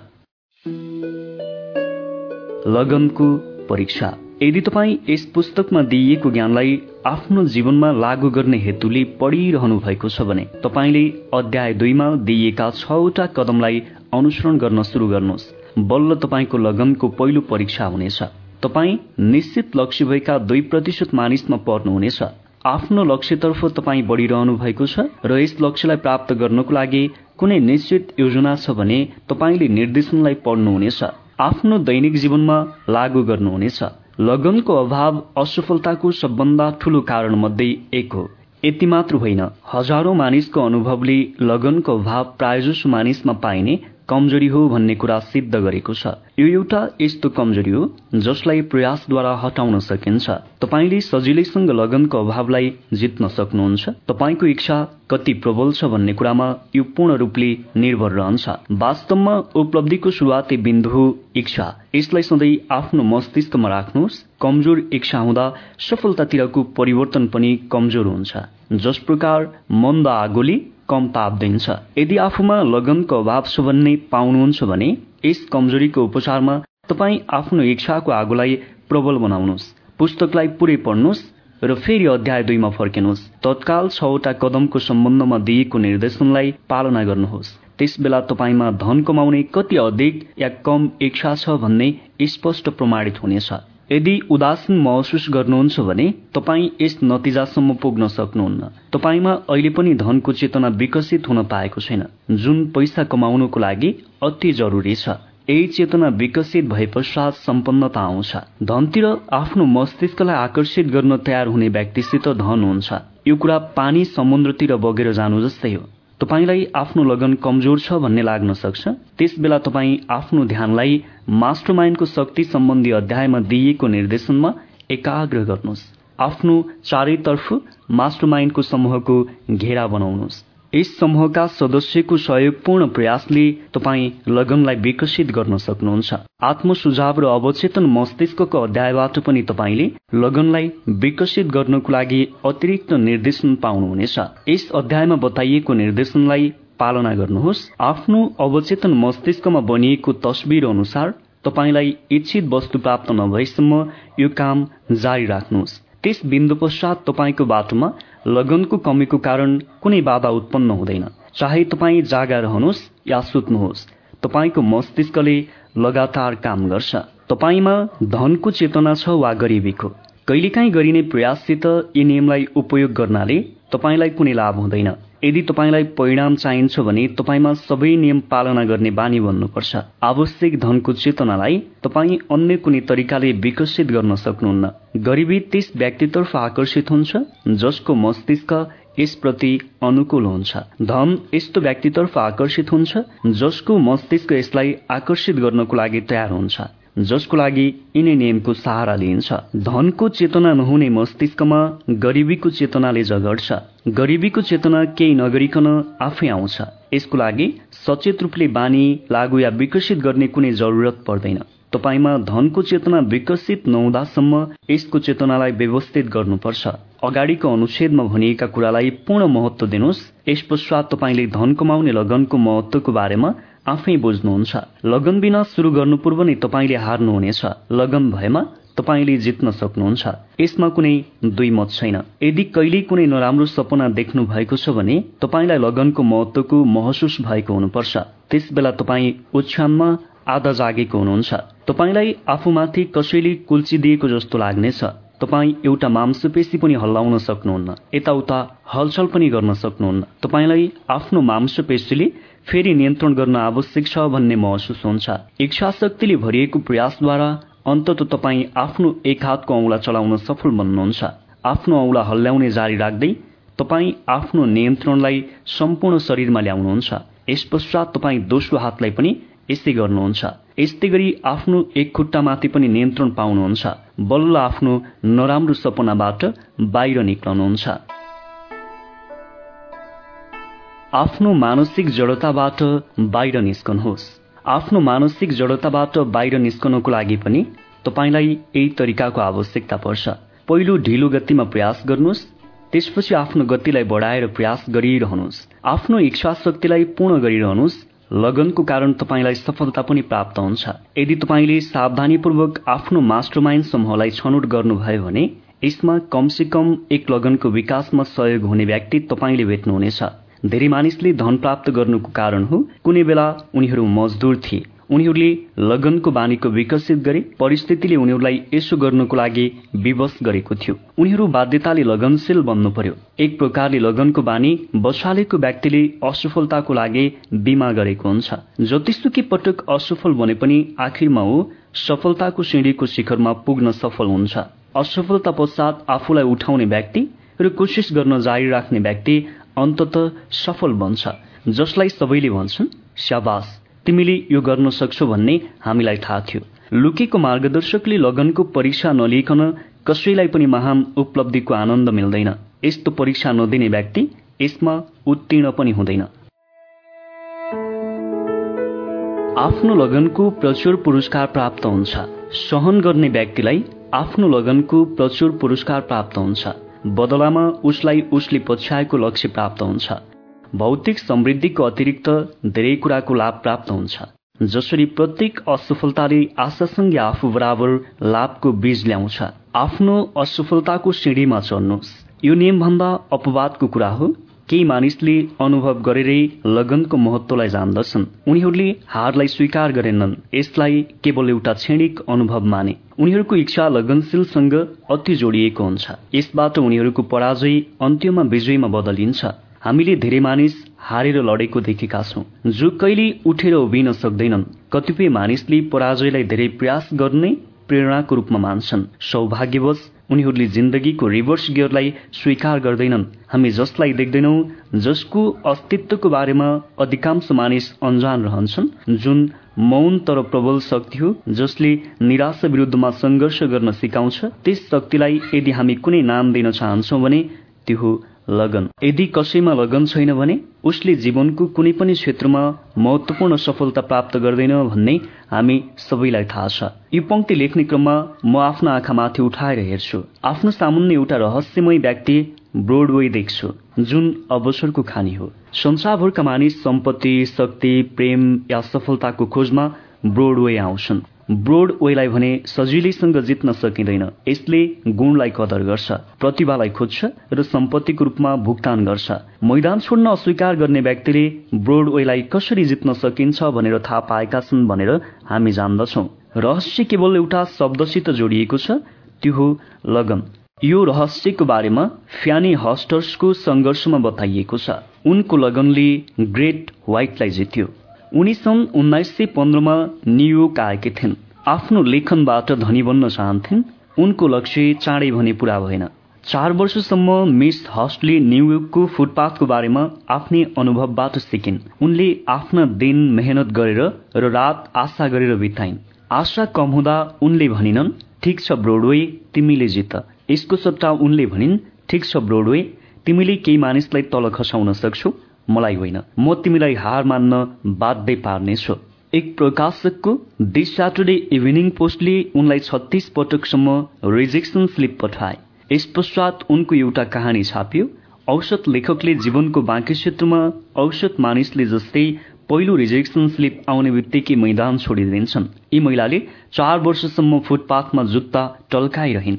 Speaker 1: लगनको परीक्षा। यदि तपाईँ यस पुस्तकमा दिइएको ज्ञानलाई आफ्नो जीवनमा लागू गर्ने हेतुले पढिरहनु भएको छ भने तपाईँले अध्याय दुईमा दिइएका छवटा कदमलाई अनुसरण गर्न सुरु गर्नुहोस्। बल्ल तपाईँको लगनको पहिलो परीक्षा हुनेछ। तपाईँ निश्चित लक्ष्य भएका दुई प्रतिशत मानिसमा पर्नुहुनेछ। आफ्नो लक्ष्यतर्फ तपाईँ बढ़िरहनु भएको छ र यस लक्ष्यलाई प्राप्त गर्नको लागि कुनै निश्चित योजना छ भने तपाईँले निर्देशनलाई पढ्नुहुनेछ। आफ्नो दैनिक जीवनमा लागू गर्नुहुनेछ। लगनको अभाव असफलताको सबभन्दा ठूलो कारण मध्ये एक हो। यति मात्र होइन हजारौं मानिसको अनुभवले लगनको अभाव प्रायजसो मानिसमा पाइने कमजोरी हो भन्ने कुरा सिद्ध गरेको छ। यो एउटा यस्तो कमजोरी हो जसलाई प्रयासद्वारा हटाउन सकिन्छ। तपाईँले सजिलैसँग लगनको अभावलाई जित्न सक्नुहुन्छ। तपाईँको इच्छा कति प्रबल छ भन्ने कुरामा यो पूर्ण रूपले निर्भर रहन्छ। वास्तवमा उपलब्धिको शुरूआती बिन्दु हो इच्छा। यसलाई सधैँ आफ्नो मस्तिष्कमा राख्नुहोस्। कमजोर इच्छा हुँदा सफलतातिरको परिवर्तन पनि कमजोर हुन्छ। जस प्रकार मन्द आगोले कम ताप दिन्छ। यदि आफूमा लगनको अभाव छ भन्ने पाउनुहुन्छ भने यस कमजोरीको उपचारमा तपाईँ आफ्नो इच्छाको आगोलाई प्रबल बनाउनुहोस्। पुस्तकलाई पुरै पढ्नुहोस् र फेरि अध्याय दुईमा फर्किनुहोस्। तत्काल छवटा कदमको सम्बन्धमा दिएको निर्देशनलाई पालना गर्नुहोस्। त्यस बेला तपाईँमा धन कमाउने कति अधिक या कम इच्छा छ भन्ने स्पष्ट प्रमाणित हुनेछ। यदि उदासीन महसुस गर्नुहुन्छ भने तपाईँ यस नतिजासम्म पुग्न सक्नुहुन्न। तपाईँमा अहिले पनि धनको चेतना विकसित हुन पाएको छैन। जुन पैसा कमाउनको लागि अति जरुरी छ। यही चेतना विकसित भए पश्चात सम्पन्नता आउँछ। धनतिर आफ्नो मस्तिष्कलाई आकर्षित गर्न तयार हुने व्यक्तिसित धन हुन्छ। यो कुरा पानी समुद्रतिर बगेर जानु जस्तै हो। तपाईँलाई आफ्नो लगन कमजोर छ भन्ने लाग्न सक्छ। त्यस बेला तपाईँ आफ्नो ध्यानलाई मास्टरमाइन्डको शक्ति सम्बन्धी अध्यायमा दिइएको निर्देशनमा एकाग्र गर्नुहोस्। आफ्नो चारैतर्फ मास्टरमाइन्डको समूहको घेरा बनाउनुहोस्। यस समूहका सदस्यको सहयोगपूर्ण प्रयासले तपाईँ लगनलाई विकसित गर्न सक्नुहुन्छ। आत्म सुझाव र अवचेतन मस्तिष्कको अध्यायबाट पनि तपाईँले लगनलाई विकसित गर्नको लागि अतिरिक्त निर्देशन पाउनुहुनेछ। यस अध्यायमा बताइएको निर्देशनलाई पालना गर्नुहोस्। आफ्नो अवचेतन मस्तिष्कमा बनिएको तस्विर अनुसार तपाईँलाई इच्छित वस्तु प्राप्त नभएसम्म यो काम जारी राख्नुहोस्। त्यस बिन्दु पश्चात तपाईँको बाटोमा लगनको कमीको कारण कुनै बाधा उत्पन्न हुँदैन। चाहे तपाईँ जागा रहनुहोस् या सुत्नुहोस् तपाईँको मस्तिष्कले लगातार काम गर्छ। तपाईँमा धनको चेतना छ वा गरिबीको? कहिलेकाहीँ गरिने प्रयाससित यी नियमलाई उपयोग गर्नाले तपाईँलाई कुनै लाभ हुँदैन। यदि तपाईँलाई परिणाम चाहिन्छ भने तपाईँमा सबै नियम पालना गर्ने बानी बन्नुपर्छ। आवश्यक धनको चेतनालाई तपाईँ अन्य कुनै तरिकाले विकसित गर्न सक्नुहुन्न। गरिबी त्यस व्यक्तितर्फ आकर्षित हुन्छ जसको मस्तिष्क यसप्रति अनुकूल हुन्छ। धन यस्तो व्यक्तितर्फ आकर्षित हुन्छ जसको मस्तिष्क यसलाई आकर्षित गर्नको लागि तयार हुन्छ। जसको लागि यिनै नियमको सहारा लिइन्छ। धनको चेतना नहुने मस्तिष्कमा गरिबीको चेतनाले झगड्छ। गरिबीको चेतना केही नगरिकन आफै आउँछ। यसको लागि सचेत रूपले बानी लागू या विकसित गर्ने कुनै जरुरत पर्दैन। तपाईँमा धनको चेतना विकसित नहुँदासम्म यसको चेतनालाई व्यवस्थित गर्नुपर्छ। अगाडिको अनुच्छेदमा भनिएका कुरालाई पूर्ण महत्व दिनुहोस्। यस पश्चात तपाईँले धन कमाउने लगनको महत्वको बारेमा आफै बुझ्नुहुन्छ। लगन बिना सुरु गर्नु पूर्व नै तपाईँले हार्नुहुनेछ। लगन भएमा तपाईँले जित्न सक्नुहुन्छ। यसमा कुनै दुई मत छैन। यदि कहिल्यै कुनै नराम्रो सपना देख्नु भएको छ भने तपाईँलाई लगनको महत्वको महसुस भएको हुनुपर्छ। त्यस बेला तपाईँ ओछ्यानमा आधा जागेको हुनुहुन्छ। तपाईँलाई आफूमाथि कसैले कुल्चिदिएको जस्तो लाग्नेछ। तपाईँ एउटा मांसपेशी पनि हल्लाउन सक्नुहुन्न। यताउता हलचल पनि गर्न सक्नुहुन्न। तपाईँलाई आफ्नो मांसपेशीले फेरि नियन्त्रण गर्न आवश्यक छ भन्ने महसुस हुन्छ। इच्छा शक्तिले भरिएको प्रयासद्वारा अन्तत तपाईँ आफ्नो एक हातको औँला चलाउन सफल बन्नुहुन्छ। आफ्नो औँला हल्ल्याउने जारी राख्दै तपाईँ आफ्नो नियन्त्रणलाई सम्पूर्ण शरीरमा ल्याउनुहुन्छ। यस पश्चात तपाईँ दोस्रो हातलाई पनि यस्तै गर्नुहुन्छ। यस्तै गरी आफ्नो एक खुट्टामाथि पनि नियन्त्रण पाउनुहुन्छ। बल्ल आफ्नो नराम्रो सपनाबाट बाहिर निक्लनुहुन्छ। आफ्नो मानसिक जडताबाट बाहिर निस्कनुहोस्। आफ्नो मानसिक जडताबाट बाहिर निस्कनको लागि पनि तपाईँलाई यही तरिकाको आवश्यकता पर्छ। पहिलो ढिलो गतिमा प्रयास गर्नुहोस् त्यसपछि आफ्नो गतिलाई बढाएर प्रयास गरिरहनुहोस्। आफ्नो इच्छा शक्तिलाई पूर्ण गरिरहनुहोस्। लगनको कारण तपाईँलाई सफलता पनि प्राप्त हुन्छ। यदि तपाईँले सावधानीपूर्वक आफ्नो मास्टरमाइन्ड समूहलाई छनौट गर्नुभयो भने यसमा कमसे कम एक लगनको विकासमा सहयोग हुने व्यक्ति तपाईँले भेट्नुहुनेछ। धेरै मानिसले धन प्राप्त गर्नुको कारण हो। कुनै बेला उनीहरू मजदुर थिए। उनीहरूले लगनको बानीको विकसित गरे। परिस्थितिले उनीहरूलाई यसो गर्नको लागि विवश गरेको थियो। उनीहरू बाध्यताले लगनशील बन्नु पर्यो। एक प्रकारले लगनको बानी बसालेको व्यक्तिले असफलताको लागि बिमा गरेको हुन्छ। जतिसुकै पटक असफल भने पनि आखिरमा हो सफलताको सिँढीको शिखरमा पुग्न सफल हुन्छ। असफलता पश्चात आफूलाई उठाउने व्यक्ति र कोसिस गर्न जारी राख्ने व्यक्ति अन्तत सफल बन्छ। जसलाई सबैले भन्छन् स्याबास तिमीले यो गर्न सक्छौ भन्ने हामीलाई थाहा थियो। लुकेको मार्गदर्शकले लगनको परीक्षा नलिकन कसैलाई पनि महान उपलब्धिको आनन्द मिल्दैन। यस्तो परीक्षा नदिने व्यक्ति यसमा उत्तीर्ण पनि हुँदैन। आफ्नो लगनको प्रचुर पुरस्कार प्राप्त हुन्छ। सहन गर्ने व्यक्तिलाई आफ्नो लगनको प्रचुर पुरस्कार प्राप्त हुन्छ। बदलामा उसलाई उसले पछ्याएको लक्ष्य प्राप्त हुन्छ। भौतिक समृद्धिको अतिरिक्त धेरै कुराको लाभ प्राप्त हुन्छ जसरी प्रत्येक असफलताले आशासँगै आफू बराबर लाभको बीज ल्याउँछ। आफ्नो असफलताको सिँढीमा चढ्नुहोस्। यो नियमभन्दा अपवादको कुरा हो। केही मानिसले अनुभव गरेरै लगनको महत्वलाई जान्दछन्। उनीहरूले हारलाई स्वीकार गरेनन्। यसलाई केवल एउटा क्षणिक अनुभव माने। उनीहरूको इच्छा लगनशीलसँग अति जोडिएको हुन्छ। यसबाट उनीहरूको पराजय अन्त्यमा विजयमा बदलिन्छ। हामीले धेरै मानिस हारेर लडेको देखेका छौं। जो कहिले उठेर उभिन सक्दैनन् कतिपय मानिसले पराजयलाई धेरै प्रयास गर्ने प्रेरणाको रूपमा मान्छन्। सौभाग्यवश उनीहरूले जिन्दगीको रिभर्स गियरलाई स्वीकार गर्दैनन्। हामी जसलाई देख्दैनौ जसको अस्तित्वको बारेमा अधिकांश मानिस अन्जान रहन्छन् जुन मौन तर प्रबल शक्ति हो जसले निराशा विरुद्धमा सङ्घर्ष गर्न सिकाउँछ। त्यस शक्तिलाई यदि हामी कुनै नाम दिन चाहन्छौ भने त्यो हो लगन। यदि कसैमा लगन छैन भने उसले जीवनको कुनै पनि क्षेत्रमा महत्वपूर्ण सफलता प्राप्त गर्दैन भन्ने हामी सबैलाई थाहा छ। यो पंक्ति लेख्ने क्रममा म आफ्नो आँखामाथि उठाएर हेर्छु। आफ्नो सामुन्ने एउटा रहस्यमय व्यक्ति ब्रोडवे देख्छु जुन अवसरको खानी हो। संसारभरका मानिस सम्पत्ति शक्ति प्रेम या सफलताको खोजमा ब्रोडवे आउँछन्। ब्रोड वेलाई भने सजिलैसँग जित्न सकिँदैन। यसले गुणलाई कदर गर्छ प्रतिभालाई खोज्छ र सम्पत्तिको रूपमा भुक्तान गर्छ। मैदान छोड्न अस्वीकार गर्ने व्यक्तिले ब्रोड वेलाई कसरी जित्न सकिन्छ भनेर थाहा पाएका छन् भनेर हामी जान्दछौ। रहस्य केवल एउटा शब्दसित जोडिएको छ त्यो हो लगन। यो रहस्यको बारेमा फ्यानी हस्टर्सको सङ्घर्षमा बताइएको छ। उनको लगनले ग्रेट व्हाइटलाई जित्यो। उनी सन् उन्नाइस सय पन्ध्रमा न्युयोर्क आएकी थिइन्। आफ्नो लेखनबाट धनी बन्न चाहन्थिन्। उनको लक्ष्य चाँडै भने पूरा भएन। चार वर्षसम्म मिस हस्टले न्युयोर्कको फुटपाथको बारेमा आफ्नै अनुभवबाट सिकिन्। उनले आफ्ना दिन मेहनत गरेर र रात आशा गरेर बिताइन्। आशा कम हुँदा उनले भनिनन् ठिक छ ब्रोडवे तिमीले जित। यसको सट्टा उनले भनिन् ठिक छ ब्रोडवे तिमीले केही मानिसलाई तल खसाउन सक्छौ। मलाई होइन। म तिमीलाई हार मान्न बाध्य पार्नेछु एक प्रकाशकको दि स्याटरडे इभिनिङ पोस्टले उनलाई छत्तीस पटकसम्म रिजेक्सन स्लिप पठाए। यस पश्चात उनको एउटा कहानी छापियो। औसत लेखकले जीवनको बाँकी क्षेत्रमा औसत मानिसले जस्तै पहिलो रिजेक्सन स्लिप आउने बित्तिकै मैदान छोडिदिन्छन्। यी महिलाले चार वर्षसम्म फुटपाथमा जुत्ता टल्काइरहन्।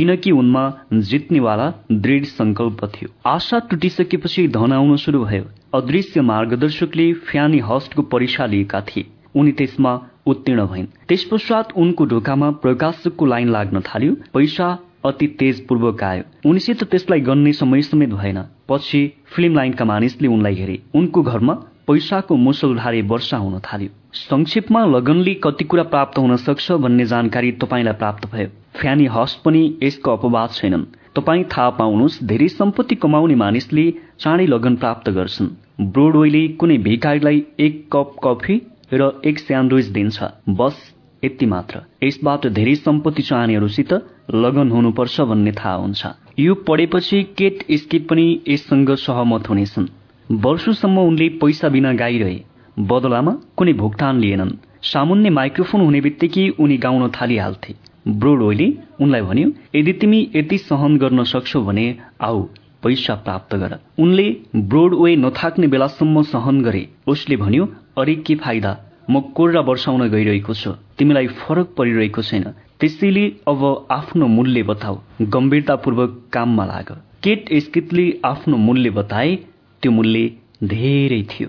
Speaker 1: किनकि उनमा जित्नेवाला दृढ संकल्प थियो। आशा टुटिसकेपछि धन आउन शुरू भयो। अदृश्य मार्गदर्शकले फ्यानी हस्टको परीक्षा लिएका थिए। उनी त्यसमा उत्तीर्ण भइन्। त्यस पश्चात उनको ढोकामा प्रकाशकको लाइन लाग्न थाल्यो। पैसा अति तेज पूर्वक आयो। उनीसित त्यसलाई गन्ने समय समेत भएन। पछि फिल्म लाइनका मानिसले उनलाई हेरे। उनको घरमा पैसाको मुसलधारे वर्षा हुन थाल्यो। संक्षेपमा लगनले कति कुरा प्राप्त हुन सक्छ भन्ने जानकारी तपाईँलाई प्राप्त भयो। फ्यानी हस्ट पनि यसको अपवाद छैनन्। तपाईँ थाहा पाउनुहोस् धेरै सम्पत्ति कमाउने मानिसले चाँडै लगन प्राप्त गर्छन्। ब्रोडवेले कुनै भिकारीलाई एक कप कफी र एक स्यान्डविच दिन्छ। बस यति मात्र। यसबाट धेरै सम्पत्ति चाहनेहरूसित लगन हुनुपर्छ भन्ने थाहा हुन्छ। यो पढेपछि केट स्किट पनि यससँग सहमत हुनेछन्। वर्षौसम्म उनले पैसा बिना गाइरहे बदलामा कुनै भुक्तान लिएनन्। सामुन्ने माइक्रोफोन हुने बित्तिकै उनी गाउन थालिहाल्थे। ब्रोडोले उनलाई भन्यो यदि तिमी यति सहन गर्न सक्छौ भने आऊ पैसा प्राप्त गर। उनले ब्रोडवे नथाक्ने बेलासम्म सहन गरे। उसले भन्यो अरे के फाइदा? म कोर्रा वर्षाउन गइरहेको छु। तिमीलाई फरक परिरहेको छैन। त्यसैले अब आफ्नो मूल्य बताऊ। गम्भीरतापूर्वक काममा लाग। केट स्कितले आफ्नो मूल्य बताए। त्यो मूल्य धेरै थियो।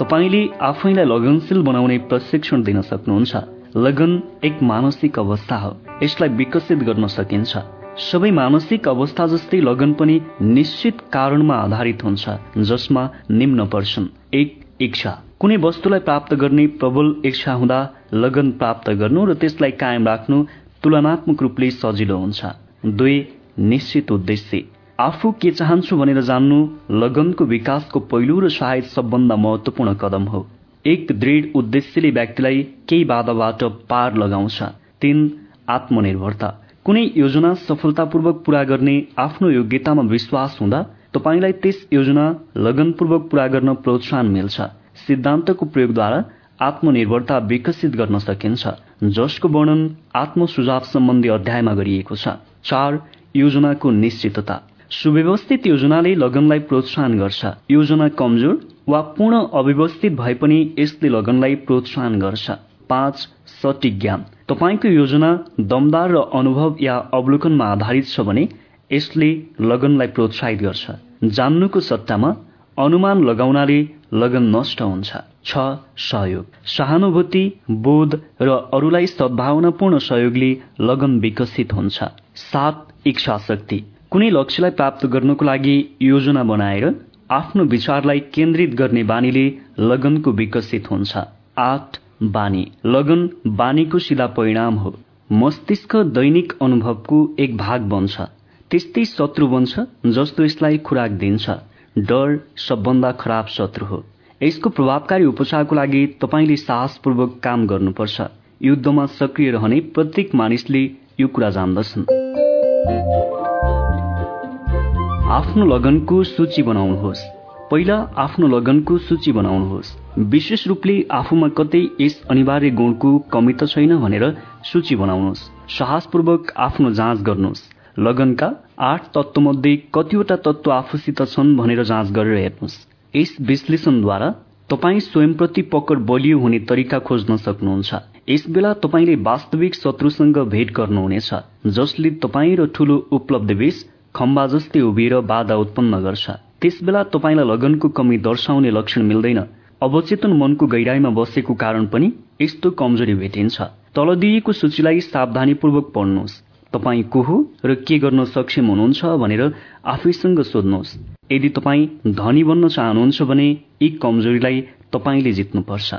Speaker 1: तपाईँले आफैलाई लगनशील बनाउने प्रशिक्षण दिन सक्नुहुन्छ। लगन एक मानसिक अवस्था हो। यसलाई विकसित गर्न सकिन्छ। सबै मानसिक अवस्था जस्तै लगन पनि निश्चित कारणमा आधारित हुन्छ जसमा निम्न पर्छन्। एक इच्छा। कुनै वस्तुलाई प्राप्त गर्ने प्रबल इच्छा हुँदा लगन प्राप्त गर्नु र त्यसलाई कायम राख्नु तुलनात्मक रूपले सजिलो हुन्छ। दुई निश्चित उद्देश्य। आफू के चाहन्छु भनेर जान्नु लगनको विकासको पहिलो र सायद सबभन्दा महत्वपूर्ण कदम हो। एक दृढ उद्देश्यले व्यक्तिलाई केही बाधाबाट पार लगाउँछ। तीन आत्मनिर्भरता। कुनै योजना सफलतापूर्वक पूरा गर्ने आफ्नो योग्यतामा विश्वास हुँदा तपाईँलाई त्यस योजना लगनपूर्वक पूरा गर्न प्रोत्साहन मिल्छ। सिद्धान्तको प्रयोगद्वारा आत्मनिर्भरता विकसित गर्न सकिन्छ। जसको वर्णन आत्म सुझाव सम्बन्धी अध्यायमा गरिएको छ। चार योजनाको निश्चितता। सुव्यवस्थित योजनाले लगनलाई प्रोत्साहन गर्छ। योजना कमजोर वा पूर्ण अव्यवस्थित भए पनि यसले लगनलाई प्रोत्साहन गर्छ। पाँच सटिक ज्ञान। तपाईँको योजना दमदार र अनुभव या अवलोकनमा आधारित छ भने यसले लगनलाई प्रोत्साहित गर्छ। जान्नुको सट्टामा अनुमान लगाउनाले लगन नष्ट हुन्छ। छ सहयोग। सहानुभूति बोध र अरूलाई सद्भावनापूर्ण सहयोगले लगन विकसित हुन्छ। सात इच्छा शक्ति कुनै लक्ष्यलाई प्राप्त गर्नको लागि योजना बनाएर आफ्नो विचारलाई केन्द्रित गर्ने बानीले लगनको विकसित हुन्छ। आठ बानी। लगन बानीको सिधा परिणाम हो। मस्तिष्क दैनिक अनुभवको एक भाग बन्छ। त्यस्तै शत्रु बन्छ जस्तो यसलाई खुराक दिन्छ। डर सबभन्दा खराब शत्रु हो। यसको प्रभावकारी उपचारको लागि तपाईँले साहसपूर्वक काम गर्नुपर्छ। युद्धमा सक्रिय रहने प्रत्येक मानिसले यो कुरा जान्दछन्। आफ्नो लगनको सूची बनाउनुहोस्। पहिला आफ्नो लगनको सूची बनाउनुहोस्। विशेष रूपले आफूमा कतै यस अनिवार्य गुणको कमी त छैन भनेर सूची बनाउनुहोस्। साहसपूर्वक आफ्नो जाँच गर्नुहोस्। लगनका आठ तत्त्वमध्ये कतिवटा तत्त्व आफूसित छन् भनेर जाँच गरेर हेर्नुहोस्। यस विश्लेषणद्वारा तपाईँ स्वयंप्रति पकड बलियो हुने तरिका खोज्न सक्नुहुन्छ। यस बेला तपाईँले वास्तविक शत्रुसँग भेट गर्नुहुनेछ जसले तपाईँ र ठूलो उपलब्धि बीच खम्बा जस्तै उभिएर बाधा उत्पन्न गर्छ। त्यसबेला तपाईँलाई लगनको कमी दर्शाउने लक्षण मिल्दैन। अवचेतन मनको गहिराईमा बसेको कारण पनि यस्तो कमजोरी भेटिन्छ। तल दिइएको सूचीलाई सावधानीपूर्वक पढ्नुहोस्। तपाईँ को हो र के गर्न सक्षम हुनुहुन्छ भनेर आफैसँग सोध्नुहोस्। यदि तपाईँ धनी बन्न चाहनुहुन्छ भने यी कमजोरीलाई तपाईँले जित्नुपर्छ।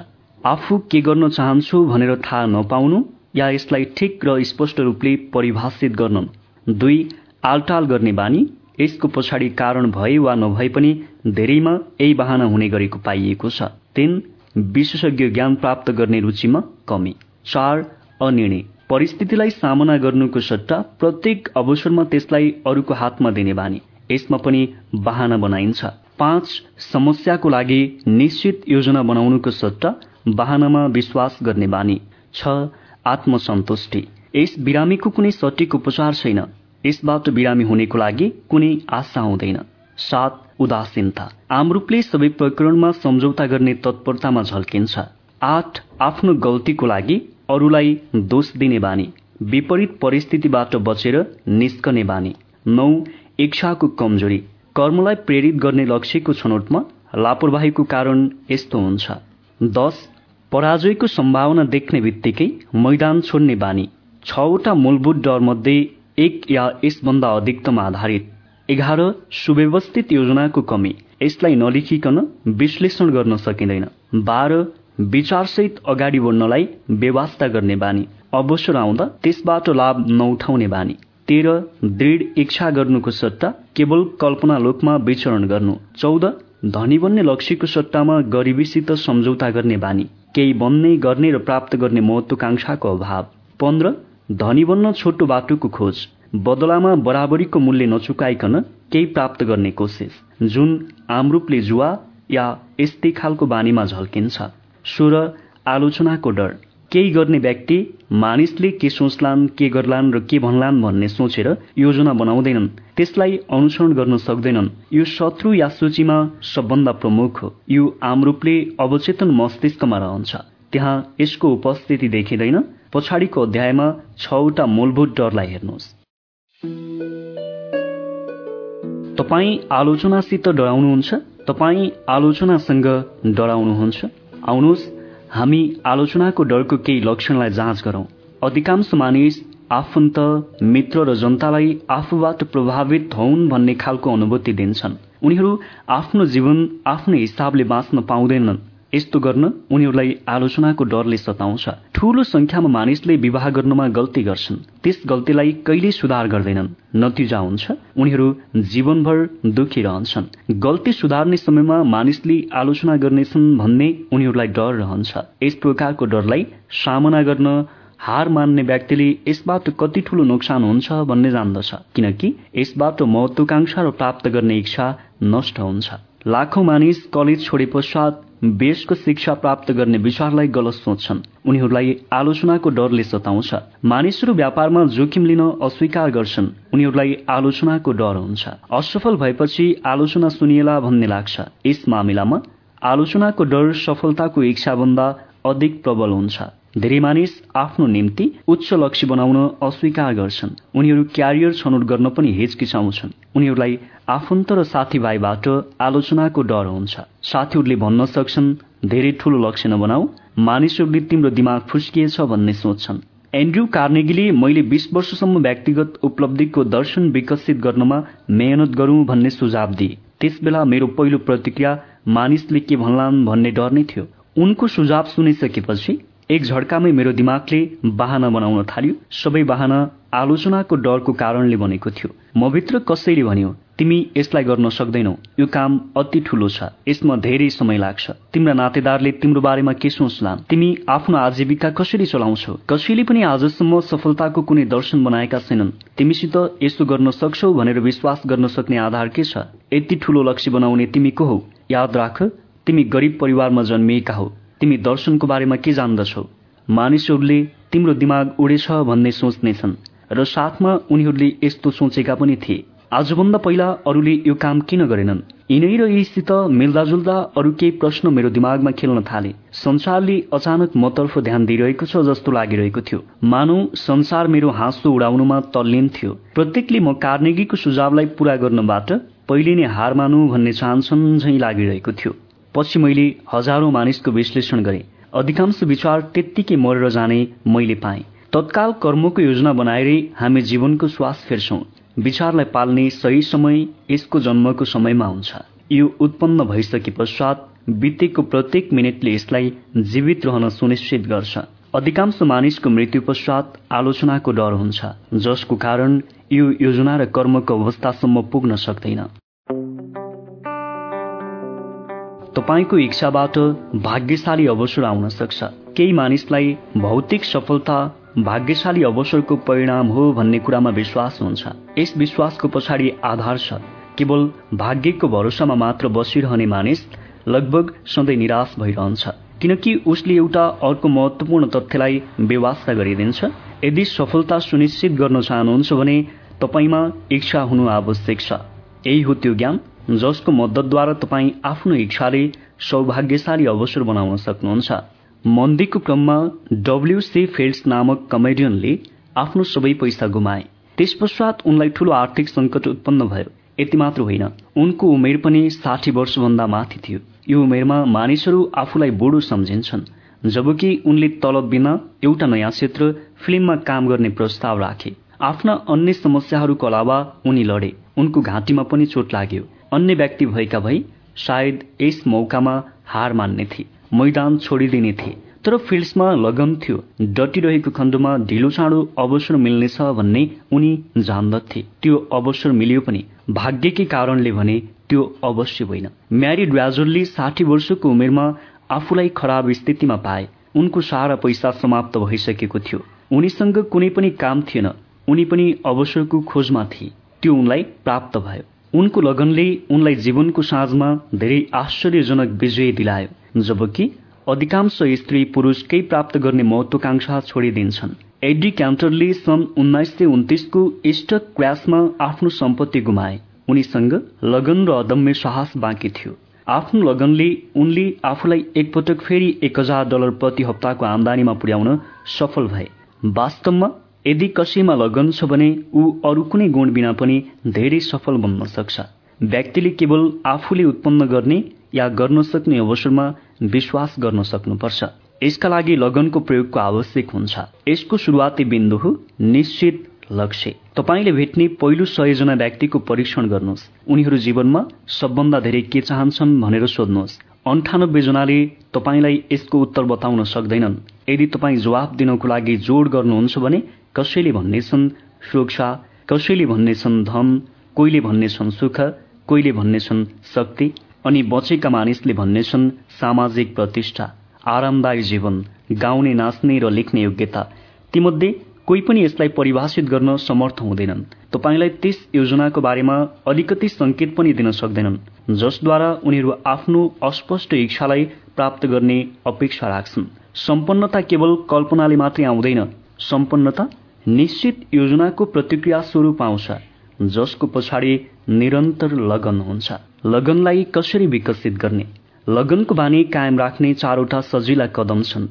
Speaker 1: आफू के गर्न चाहन्छु भनेर थाहा नपाउनु या यसलाई ठिक र स्पष्ट रूपले परिभाषित गर्न दुई आलटाल गर्ने बानी यसको पछाडि कारण भए वा नभए पनि धेरैमा यही बाहना हुने गरेको पाइएको छ। तीन विशेषज्ञ ज्ञान प्राप्त गर्ने रुचिमा कमी। चार अनिर्णय। परिस्थितिलाई सामना गर्नुको सट्टा प्रत्येक अवसरमा त्यसलाई अरूको हातमा दिने बानी। यसमा पनि बाहना बनाइन्छ। पाँच समस्याको लागि निश्चित योजना बनाउनुको सट्टा बाहनामा विश्वास गर्ने बानी। छ आत्मसन्तुष्टि। यस बिरामीको कुनै सटिक उपचार छैन। यसबाट बिरामी हुनेको लागि कुनै आशा हुँदैन। सात उदासीनता। आम रूपले सबै प्रकरणमा सम्झौता गर्ने तत्परतामा झल्किन्छ। आठ आफ्नो गल्तीको लागि अरूलाई दोष दिने बानी। विपरीत परिस्थितिबाट बचेर निस्कने बानी। नौ इच्छाको कमजोरी। कर्मलाई प्रेरित गर्ने लक्ष्यको छनौटमा लापरवाहीको कारण यस्तो हुन्छ। दस पराजयको सम्भावना देख्ने बित्तिकै मैदान छोड्ने बानी। छवटा मूलभूत डरमध्ये एक या यसभन्दा अधिकतम आधारित एघार सुव्यवस्थित योजनाको कमी। यसलाई नलिखिकन विश्लेषण गर्न सकिँदैन। बाह्र विचारसहित अगाडि बढ्नलाई व्यवस्था गर्ने बानी। अवसर आउँदा त्यसबाट लाभ नउठाउने बानी। तेह्र दृढ इच्छा गर्नुको सट्टा केवल कल्पना लोकमा विचरण गर्नु। चौध धनी बन्ने लक्ष्यको सट्टामा गरिबीसित सम्झौता गर्ने बानी। केही बन्ने गर्ने र प्राप्त गर्ने महत्वाकांक्षाको अभाव। पन्ध्र धनी बन्न छोटो बाटोको खोज बदलामा बराबरीको मूल्य नचुकाइकन केही प्राप्त गर्ने कोसिस जुन आम रूपले जुवा या यस्तै खालको बानीमा झल्किन्छ। सोह्र आलोचनाको डर केही गर्ने व्यक्ति मानिसले के सोच्लान् के गर्लान् र के भन्लान् भन्ने सोचेर योजना बनाउँदैनन् त्यसलाई अनुसरण गर्न सक्दैनन्। यो शत्रु या सूचीमा सबभन्दा प्रमुख हो। यो आम रूपले अवचेतन मस्तिष्कमा रहन्छ। त्यहाँ यसको उपस्थिति देखिँदैन पछाडिको अध्यायमा छवटा मूलभूत डरलाई हेर्नुहोस्। तपाईँ आलोचनासित डराउनुहुन्छ? तपाईँ आलोचनासँग डराउनुहुन्छ? आउनुहोस् हामी आलोचनाको डरको केही लक्षणलाई जाँच गरौं। अधिकांश मानिस आफन्त मित्र र जनतालाई आफूबाट प्रभावित हौन् भन्ने खालको अनुभूति दिन्छन्। उनीहरू आफ्नो जीवन आफ्नै हिसाबले बाँच्न पाउँदैनन्। यस्तो गर्न उनीहरूलाई आलोचनाको डरले सताउँछ। ठूलो संख्यामा मानिसले विवाह गर्नमा गल्ती गर्छन्। त्यस गल्तीलाई कहिले सुधार गर्दैनन्। नतिजा हुन्छ। उनीहरू जीवनभर दुखी रहन्छन्। गल्ती सुधार्ने समयमा मानिसले आलोचना गर्नेछन् भन्ने उनीहरूलाई डर रहन्छ। यस प्रकारको डरलाई सामना गर्न हार मान्ने व्यक्तिले यसबाट कति ठूलो नोक्सान हुन्छ भन्ने जान्दछ। किनकि यसबाट महत्वाकांक्षा र प्राप्त गर्ने इच्छा नष्ट हुन्छ। लाखौं मानिस कलेज छोडे पश्चात बेसको शिक्षा प्राप्त गर्ने विचारलाई गलत सोच्छन् उनीहरूलाई आलोचनाको डरले सताउँछ। मानिसहरू व्यापारमा जोखिम लिन अस्वीकार गर्छन्। उनीहरूलाई आलोचनाको डर हुन्छ। असफल भएपछि आलोचना सुनिएला भन्ने लाग्छ। यस मामिलामा आलोचनाको डर सफलताको इच्छाभन्दा अधिक प्रबल हुन्छ। धेरै मानिस आफ्नो निम्ति उच्च लक्ष्य बनाउन अस्वीकार गर्छन्। उनीहरू क्यारियर छनौट गर्न पनि हिचकिचाउँछन्। उनीहरूलाई आफन्त र साथीभाइबाट आलोचनाको डर हुन्छ। साथीहरूले भन्न सक्छन् धेरै ठूलो लक्ष्य नबनाऊ मानिसहरूले तिम्रो दिमाग फुस्किएछ भन्ने सोच्छन्। एन्ड्रु कार्नेगीले मैले बीस वर्षसम्म व्यक्तिगत उपलब्धिको दर्शन विकसित गर्नमा मेहनत गरौं भन्ने सुझाव दिए। त्यसबेला मेरो पहिलो प्रतिक्रिया मानिसले के भन्लान् भन्ने डर नै थियो। उनको सुझाव सुनिसकेपछि एक झड्कामै मेरो दिमागले बाहना बनाउन थाल्यो। सबै बाहना आलोचनाको डरको कारणले बनेको थियो। मभित्र कसैले भन्यो तिमी यसलाई गर्न सक्दैनौ। यो काम अति ठूलो छ। यसमा धेरै समय लाग्छ। तिम्रा नातेदारले तिम्रो बारेमा के सोच्लान्? तिमी आफ्नो आजीविका कसरी चलाउँछौ? कसैले पनि आजसम्म सफलताको कुनै दर्शन बनाएका छैनन्। तिमीसित यसो गर्न सक्छौ भनेर विश्वास गर्न सक्ने आधार के छ? यति ठूलो लक्ष्य बनाउने तिमी को हौ? याद राख तिमी गरिब परिवारमा जन्मिएका हौ। तिमी दर्शनको बारेमा के जान्दछौ? मानिसहरूले तिम्रो दिमाग उडेछ भन्ने सोच्नेछन् र साथमा उनीहरूले यस्तो सोचेका पनि थिए। आजभन्दा पहिला अरूले यो काम किन गरेनन्? यिनै र यीसित मिल्दाजुल्दा अरू केही प्रश्न मेरो दिमागमा खेल्न थाले। संसारले अचानक मतर्फ ध्यान दिइरहेको छ जस्तो लागिरहेको थियो। मानौ संसार मेरो हाँसो उडाउनुमा तल्लीन थियो। प्रत्येकले म कार्नेगीको सुझावलाई पूरा गर्नबाट पहिले नै हार मानु भन्ने चाहन्छन् झै लागिरहेको थियो। पछि मैले हजारौं मानिसको विश्लेषण गरे। अधिकांश विचार त्यत्तिकै मरेर जाने मैले पाएँ। तत्काल कर्मको योजना बनाएरै हामी जीवनको श्वास फेर्छौं। विचारलाई पाल्ने सही समय यसको जन्मको समयमा हुन्छ। यो उत्पन्न भइसके पश्चात बितेको प्रत्येक मिनटले यसलाई जीवित रहन सुनिश्चित गर्छ। अधिकांश मानिसको मृत्यु पश्चात आलोचनाको डर हुन्छ जसको कारण यो योजना र कर्मको अवस्थासम्म पुग्न सक्दैन। तपाईँको इच्छाबाट भाग्यशाली अवसर आउन सक्छ। केही मानिसलाई भौतिक सफलता भाग्यशाली अवसरको परिणाम हो भन्ने कुरामा विश्वास हुन्छ। यस विश्वासको पछाडि आधार छ। केवल भाग्यको भरोसामा मात्र बसिरहने मानिस लगभग सधैँ निराश भइरहन्छ। किनकि उसले एउटा अर्को महत्वपूर्ण तथ्यलाई व्यवस्था गरिदिन्छ। यदि सफलता सुनिश्चित गर्न चाहनुहुन्छ भने तपाईँमा इच्छा हुनु आवश्यक छ। यही हो त्यो ज्ञान। जसको मद्दतद्वारा तपाईँ आफ्नो इच्छाले सौभाग्यशाली अवसर बनाउन सक्नुहुन्छ। मन्दीको क्रममा डब्ल्युसी फिल्ड्स नामक कमेडियनले आफ्नो सबै पैसा गुमाए। त्यस पश्चात उनलाई ठूलो आर्थिक संकट उत्पन्न भयो। यति मात्र होइन उनको उमेर पनि साठी वर्षभन्दा माथि थियो। यो उमेरमा मानिसहरू आफूलाई बुढो सम्झिन्छन् जबकि उनले तलब बिना एउटा नयाँ क्षेत्र फिल्ममा काम गर्ने प्रस्ताव राखे। आफ्ना अन्य समस्याहरूको अलावा उनी लडे। उनको घाँटीमा पनि चोट लाग्यो। अन्य व्यक्ति भएका भई सायद यस मौकामा हार मान्ने थिए मैदान छोडिदिने थिए। तर फिल्ड्समा लगन थियो डटिरहेको खण्डमा ढिलो चाँडो अवसर मिल्नेछ भन्ने उनी जान्दथे त्यो अवसर मिल्यो पनि भाग्यकै कारणले भने त्यो अवश्य होइन। म्यारी ड्राजरले साठी वर्षको उमेरमा आफूलाई खराब स्थितिमा पाए। उनको सारा पैसा समाप्त भइसकेको थियो। उनीसँग कुनै पनि काम थिएन। उनी पनि अवसरको खोजमा थिए। त्यो उनलाई प्राप्त भयो। उनको लगनले उनलाई जीवनको साँझमा धेरै आश्चर्यजनक विजय दिलायो जबकि अधिकांश स्त्री पुरुष केही प्राप्त गर्ने महत्वाकांक्षा छोडिदिन्छन्। एडी क्यान्टरले सन् उन्नाइस सय उन्तिसको स्टक क्रासमा आफ्नो सम्पत्ति गुमाए। उनीसँग लगन र अदम्य साहस बाँकी थियो। आफ्नो लगनले उनले आफूलाई एकपटक फेरि एक हजार डलर प्रति हप्ताको आमदानीमा पुर्याउन सफल भए। वास्तवमा यदि कसैमा लगन छ भने ऊ अरू कुनै गुण बिना पनि धेरै सफल बन्न सक्छ। व्यक्तिले केवल आफूले उत्पन्न गर्ने या गर्न सक्ने अवसरमा विश्वास गर्न सक्नुपर्छ। यसका लागि लगनको प्रयोगको आवश्यक हुन्छ। यसको सुरुवाती बिन्दु हो निश्चित लक्ष्य। तपाईँले भेट्ने पहिलो सयजना व्यक्तिको परीक्षण गर्नुहोस्। उनीहरू जीवनमा सबभन्दा धेरै के चाहन्छन् भनेर सोध्नुहोस्। अन्ठानब्बे जनाले तपाईँलाई यसको उत्तर बताउन सक्दैनन्। यदि तपाईँ जवाब दिनको लागि जोड गर्नुहुन्छ भने कसैले भन्नेछन् सुरक्षा कसैले भन्नेछन् धन कोहीले भन्नेछन् सुख कोहीले भन्नेछन् शक्ति अनि बचेका मानिसले भन्नेछन् सामाजिक प्रतिष्ठा आरामदायी जीवन गाउने नाच्ने र लेख्ने योग्यता। तीमध्ये कोही पनि यसलाई परिभाषित गर्न समर्थ हुँदैनन्। तपाईँलाई त्यस योजनाको बारेमा अलिकति संकेत पनि दिन सक्दैनन् जसद्वारा उनीहरू आफ्नो अस्पष्ट इच्छालाई प्राप्त गर्ने अपेक्षा राख्छन्। सम्पन्नता केवल कल्पनाले मात्रै आउँदैन। सम्पन्नता निश्चित योजनाको प्रतिक्रिया स्वरूप आउँछ जसको पछाडि निरन्तर लगन हुन्छ। लगनलाई कसरी विकसित गर्ने? लगनको बानी कायम राख्ने चारवटा सजिला कदम छन्।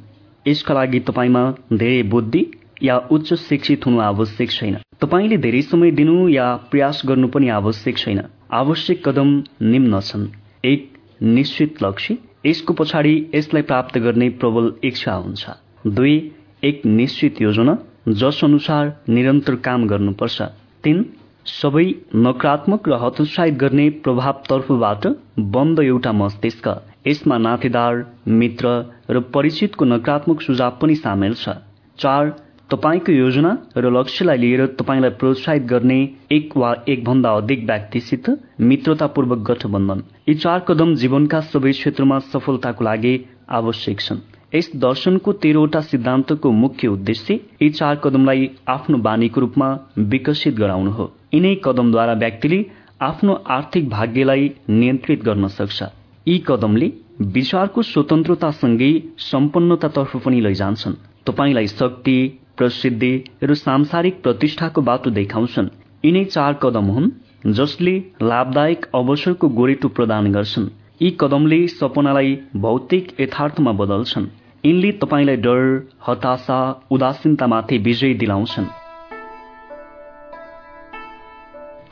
Speaker 1: यसका लागि तपाईँमा धेरै बुद्धि या उच्च शिक्षित हुनु आवश्यक छैन। तपाईँले धेरै समय दिनु या प्रयास गर्नु पनि आवश्यक छैन। आवश्यक कदम निम्न छन्। एक निश्चित लक्ष्य। यसको पछाडि यसलाई प्राप्त गर्ने प्रबल इच्छा हुन्छ। दुई एक निश्चित योजना। जस अनुसार निरन्तर काम गर्नुपर्छ। तीन सबै नकारात्मक र हतोत्साहित गर्ने प्रभावतर्फबाट बन्द एउटा मस्तिष्क। यसमा नातेदार मित्र र परिचितको नकारात्मक सुझाव पनि सामेल छ। चार तपाईँको योजना र लक्ष्यलाई लिएर तपाईँलाई प्रोत्साहित गर्ने एक वा एक भन्दा अधिक व्यक्तिसित मित्रतापूर्वक गठबन्धन। यी चार कदम जीवनका सबै क्षेत्रमा सफलताको लागि आवश्यक छन्। यस दर्शनको तेह्रवटा सिद्धान्तको मुख्य उद्देश्य यी चार कदमलाई आफ्नो बानीको रूपमा विकसित गराउनु हो। यिनै कदमद्वारा व्यक्तिले आफ्नो आर्थिक भाग्यलाई नियन्त्रित गर्न सक्छ। यी कदमले विचारको स्वतन्त्रतासँगै सम्पन्नतातर्फ पनि लैजान्छन्। तपाईँलाई शक्ति प्रसिद्धि र सांसारिक प्रतिष्ठाको बाटो देखाउँछन्। यिनै चार कदम हुन् जसले लाभदायक अवसरको गोरेटो प्रदान गर्छन्। यी कदमले सपनालाई भौतिक यथार्थमा बदल्छन्। यिनले तपाईँलाई डर हताशा उदासीनतामाथि विजय दिलाउँछन्।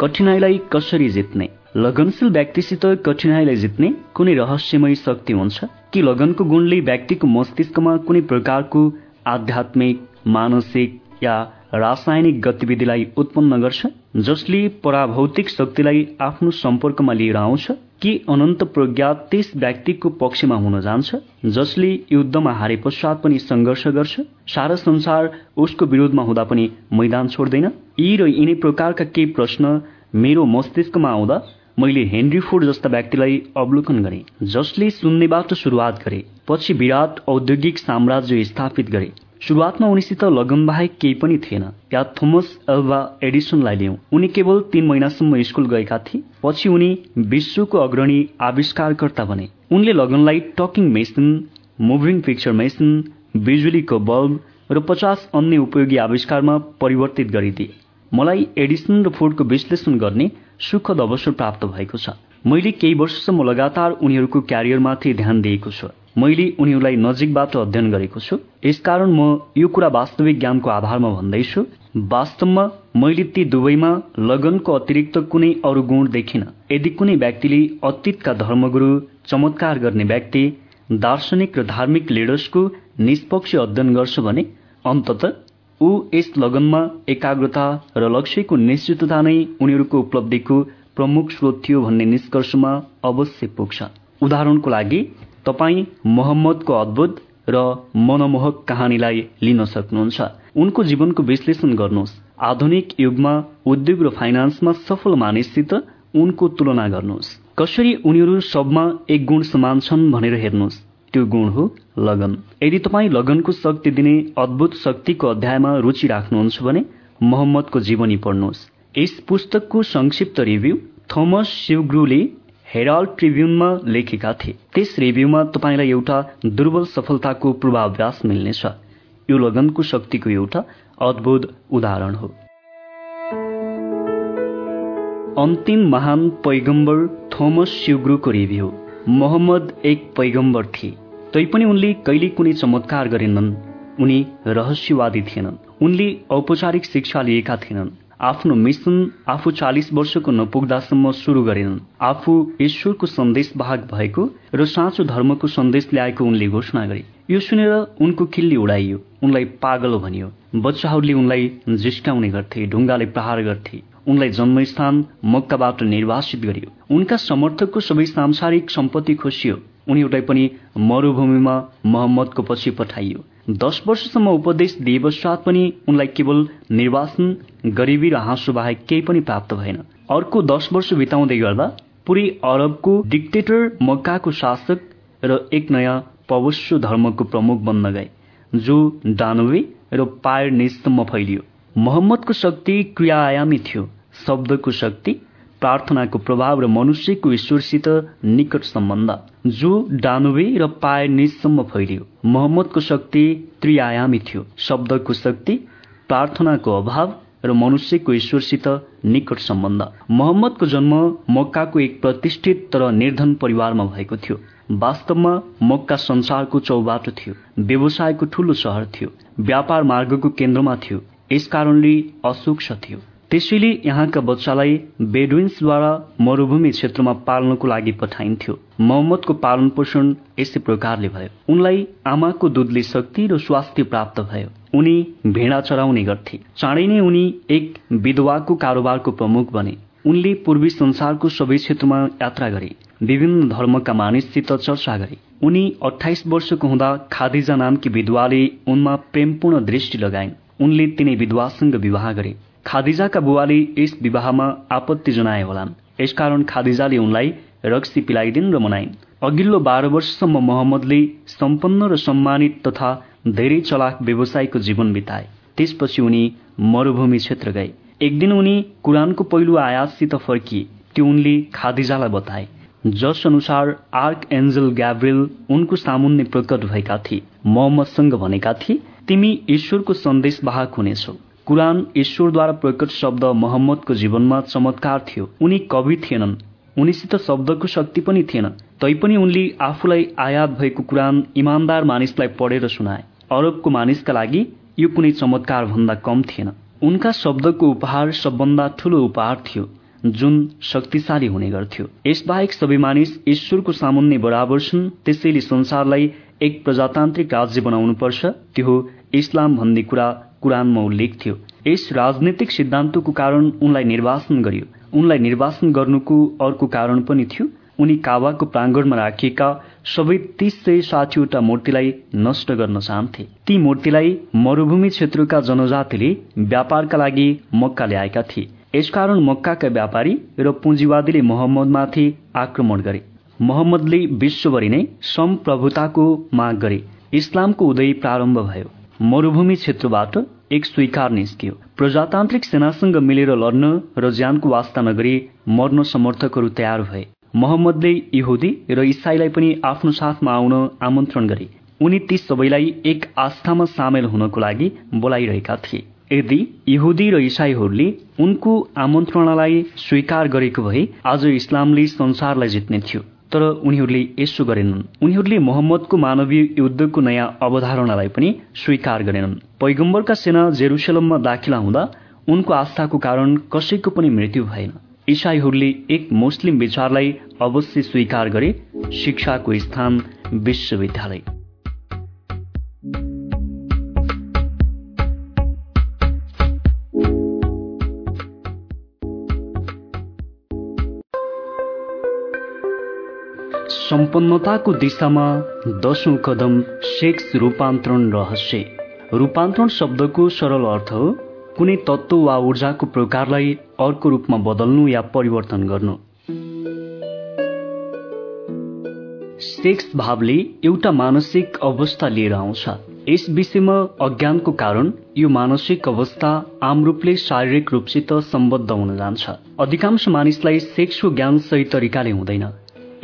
Speaker 1: कठिनाईलाई कसरी जित्ने? लगनशील व्यक्तिसित कठिनाईलाई जित्ने कुनै रहस्यमय शक्ति हुन्छ? कि लगनको गुणले व्यक्तिको मस्तिष्कमा कुनै प्रकारको आध्यात्मिक मानसिक या रासायनिक गतिविधिलाई उत्पन्न गर्छ जसले पराभौतिक शक्तिलाई आफ्नो सम्पर्कमा लिएर आउँछ? के अनन्त प्रज्ञा त्यस व्यक्तिको पक्षमा हुन जान्छ जसले युद्धमा हारे पश्चात पनि सङ्घर्ष गर्छ सारा संसार उसको विरोधमा हुँदा पनि मैदान छोड्दैन। यी र यिनै प्रकारका केही प्रश्न मेरो मस्तिष्कमा आउँदा मैले हेनरी फोर्ड जस्ता व्यक्तिलाई अवलोकन गरे जसले सुन्नेबाट सुरुवात गरे पछि विराट औद्योगिक साम्राज्य स्थापित गरे। सुरुवातमा उनीसित लगन बाहेक केही पनि थिएन। या थोमस एल्भा एडिसनलाई लियौं। उनी केवल तीन महिनासम्म स्कुल गएका थिए। पछि उनी विश्वको अग्रणी आविष्कारकर्ता बने। उनले लगनलाई talking machine moving picture machine बिजुलीको बल्ब र पचास अन्य उपयोगी आविष्कारमा परिवर्तित गरिदिए। मलाई एडिसन र फोर्डको विश्लेषण गर्ने सुखद अवसर प्राप्त भएको छ। मैले केही वर्षसम्म लगातार उनीहरूको क्यारियरमाथि ध्यान दिएको छु। मैले उनीहरूलाई नजिकबाट अध्ययन गरेको छु। यसकारण म यो कुरा वास्तविक ज्ञानको आधारमा भन्दैछु। वास्तवमा मैले ती दुवैमा लगनको अतिरिक्त कुनै अरू गुण देखिन। यदि कुनै व्यक्तिले अतीतका धर्मगुरु चमत्कार गर्ने व्यक्ति दार्शनिक र धार्मिक लिडर्सको निष्पक्ष अध्ययन गर्छ भने अन्तत ऊ यस लगनमा एकाग्रता र लक्ष्यको निश्चितता नै उनीहरूको उपलब्धिको प्रमुख स्रोत थियो भन्ने निष्कर्षमा अवश्य पुग्छ। उदाहरणको लागि तपाईँ मोहम्मदको अद्भुत र मनमोहक कहानीलाई लिन सक्नुहुन्छ। उनको जीवनको विश्लेषण गर्नुहोस्। आधुनिक युगमा उद्योग र फाइनान्समा सफल मानिससित उनको तुलना गर्नुहोस्। कसरी उनीहरू सबमा एक गुण समान छन् भनेर हेर्नुहोस्। त्यो गुण हो लगन। यदि तपाईँ लगनको शक्ति दिने अद्भुत शक्तिको अध्यायमा रुचि राख्नुहुन्छ भने मोहम्मदको जीवनी पढ्नुहोस्। यस पुस्तकको संक्षिप्त रिभ्यू थोमस शिवग्रुले हेराल्ड ट्रिब्युनमा लेखेका थिए। त्यस रिभ्यूमा तपाईँलाई एउटा दुर्बल सफलताको पूर्वाभ्यास मिल्नेछ। यो लगनको शक्तिको एउटा अद्भुत उदाहरण हो। अन्तिम महान पैगम्बर थोमस सिउग्रुको रिभ्यू। मोहम्मद एक पैगम्बर थिए। तैपनि उनले कहिले कुनै चमत्कार गरेनन्। उनी रहस्यवादी थिएनन्। उनले औपचारिक शिक्षा लिएका थिएनन्। आफ्नो मिसन आफू चालिस वर्षको नपुग्दासम्म सुरु गरेनन् आफू ईश्वरको सन्देश भाग भएको र साँचो धर्मको सन्देश ल्याएको उनले घोषणा गरे। यो सुनेर उनको किल्ली उडाइयो। उनलाई पागल भनियो। बच्चाहरूले उनलाई जिस्काउने गर्थे ढुङ्गाले प्रहार गर्थे। उनलाई जन्मस्थान मक्काबाट निर्वासित गरियो। उनका समर्थकको सबै सांसारिक सम्पत्ति खोसियो। उनीहरूलाई पनि मरूभूमिमा मोहम्मदको पछि पठाइयो। दश वर्षसम्म उपदेश दिए पश्चात पनि उनलाई केवल निर्वासन गरिबी र हाँसो बाहेक केही पनि प्राप्त भएन। अर्को दश वर्ष बिताउँदै गर्दा पुरै अरबको डिक्टेटर मक्काको शासक र एक नयाँ पवित्र धर्मको प्रमुख बन्न गए जो डानवे र पायर निजसम्म फैलियो। मोहम्मदको शक्ति क्रियायामी थियो शब्दको शक्ति प्रार्थनाको प्रभाव र मनुष्यको ईश्वरसित निकट सम्बन्ध। जो डानुवे र पाए निजसम्म फैलियो। मोहम्मदको शक्ति त्रिआयामी थियो। शब्दको शक्ति प्रार्थनाको अभाव र मनुष्यको ईश्वरसित निकट सम्बन्ध। मोहम्मदको जन्म मक्काको एक प्रतिष्ठित तर निर्धन परिवारमा भएको थियो। वास्तवमा मक्का संसारको चौबाटो थियो। व्यवसायको ठूलो शहर थियो। व्यापार मार्गको केन्द्रमा थियो। यसकारणले असुक्ष थियो। त्यसैले यहाँका बच्चालाई बेडुइन्सद्वारा मरूभूमि क्षेत्रमा पाल्नको लागि पठाइन्थ्यो। मोहम्मदको पालन पोषण यसै प्रकारले भयो। उनलाई आमाको दुधले शक्ति र स्वास्थ्य प्राप्त भयो। उनी भेडा चराउने गर्थे। चाँडै नै उनी एक विधवाको कारोबारको प्रमुख बने। उनले पूर्वी संसारको सबै क्षेत्रमा यात्रा गरे। विभिन्न धर्मका मानिससित चर्चा गरे। उनी अठाइस वर्षको हुँदा खादिजा नामकी विधवाले उनमा प्रेमपूर्ण दृष्टि लगाइन्। उनले तिनै विधवासँग विवाह गरे। खादिजाका बुवाले यस विवाहमा आपत्ति जनाए होलान् यसकारण खादिजाले उनलाई रक्सी पिलाइदिन् र मनाइन्। अघिल्लो बाह्र वर्षसम्म मोहम्मदले सम्पन्न र सम्मानित तथा धेरै चलाक व्यवसायको जीवन बिताए। त्यसपछि उनी मरूभूमि क्षेत्र गए। एक दिन उनी कुरानको पहिलो आयातसित फर्किए। त्यो उनले खादिजालाई बताए। जस अनुसार आर्क एन्जल ग्याब्रिल उनको सामुन्ने प्रकट भएका थिए। मोहम्मदसँग भनेका थिए तिमी ईश्वरको सन्देश वाहक हुनेछौ। कुरान ईश्वरद्वारा प्रकट शब्द मोहम्मदको जीवनमा चमत्कार थियो। उनी कवि थिएनन्। उनीसित शब्दको शक्ति पनि थिएन। तैपनि उनले आफूलाई आयात भएको कुरान इमान्दार मानिसलाई पढेर सुनाए। अरबको मानिसका लागि यो कुनै चमत्कार भन्दा कम थिएन। उनका शब्दको उपहार सबभन्दा ठूलो उपहार थियो जुन शक्तिशाली हुने गर्थ्यो। यसबाहेक सबै मानिस ईश्वरको सामुन्ने बराबर छन् त्यसैले संसारलाई एक प्रजातान्त्रिक राज्य बनाउनुपर्छ। त्यो इस्लाम भन्ने कुरा कुरानमा उल्लेख थियो। यस राजनैतिक सिद्धान्तको कारण उनलाई निर्वासन गरियो। उनलाई निर्वासन गर्नुको अर्को कारण पनि थियो। उनी कावाको प्राङ्गणमा राखिएका सबै तीस सय साठीवटा मूर्तिलाई नष्ट गर्न चाहन्थे। ती मूर्तिलाई मरूभूमि क्षेत्रका जनजातिले व्यापारका लागि मक्का ल्याएका थिए। यसकारण मक्काका व्यापारी र पुँजीवादीले मोहम्मदमाथि आक्रमण गरे। मोहम्मदले विश्वभरि नै सम्प्रभुताको माग गरे। इस्लामको उदय प्रारम्भ भयो। मरूभूमि क्षेत्रबाट एक स्वीकार निस्कियो। प्रजातान्त्रिक सेनासँग मिलेर लड्न र ज्यानको वास्ता नगरी मर्न समर्थकहरू तयार भए। मोहम्मदले इहुदी र इसाईलाई पनि आफ्नो साथमा आउन आमन्त्रण गरे। उनी ती सबैलाई एक आस्थामा सामेल हुनको लागि बोलाइरहेका थिए। यदि इहुदी र इसाईहरूले उनको आमन्त्रणालाई स्वीकार गरेको भए आज इस्लामले संसारलाई जित्ने थियो। तर उनीहरूले यसो गरेनन्। उनीहरूले मोहम्मदको मानवीय युद्धको नयाँ अवधारणालाई पनि स्वीकार गरेनन्। पैगम्बरका सेना जेरुसलममा दाखिला हुँदा उनको आस्थाको कारण कसैको पनि मृत्यु भएन। इसाईहरूले एक मुस्लिम विचारलाई अवश्य स्वीकार गरे शिक्षाको स्थान विश्वविद्यालय। सम्पन्नताको दिशामा दशौं कदम सेक्स रूपान्तरण रहस्य। रूपान्तरण शब्दको सरल अर्थ हो कुनै तत्व वा ऊर्जाको प्रकारलाई अर्को रूपमा बदल्नु या परिवर्तन गर्नु। सेक्स भावले एउटा मानसिक अवस्था लिएर आउँछ। यस विषयमा अज्ञानको कारण यो मानसिक अवस्था आम रूपले शारीरिक रूपसित सम्बद्ध हुन जान्छ। अधिकांश मानिसलाई सेक्सको ज्ञान सही तरिकाले हुँदैन।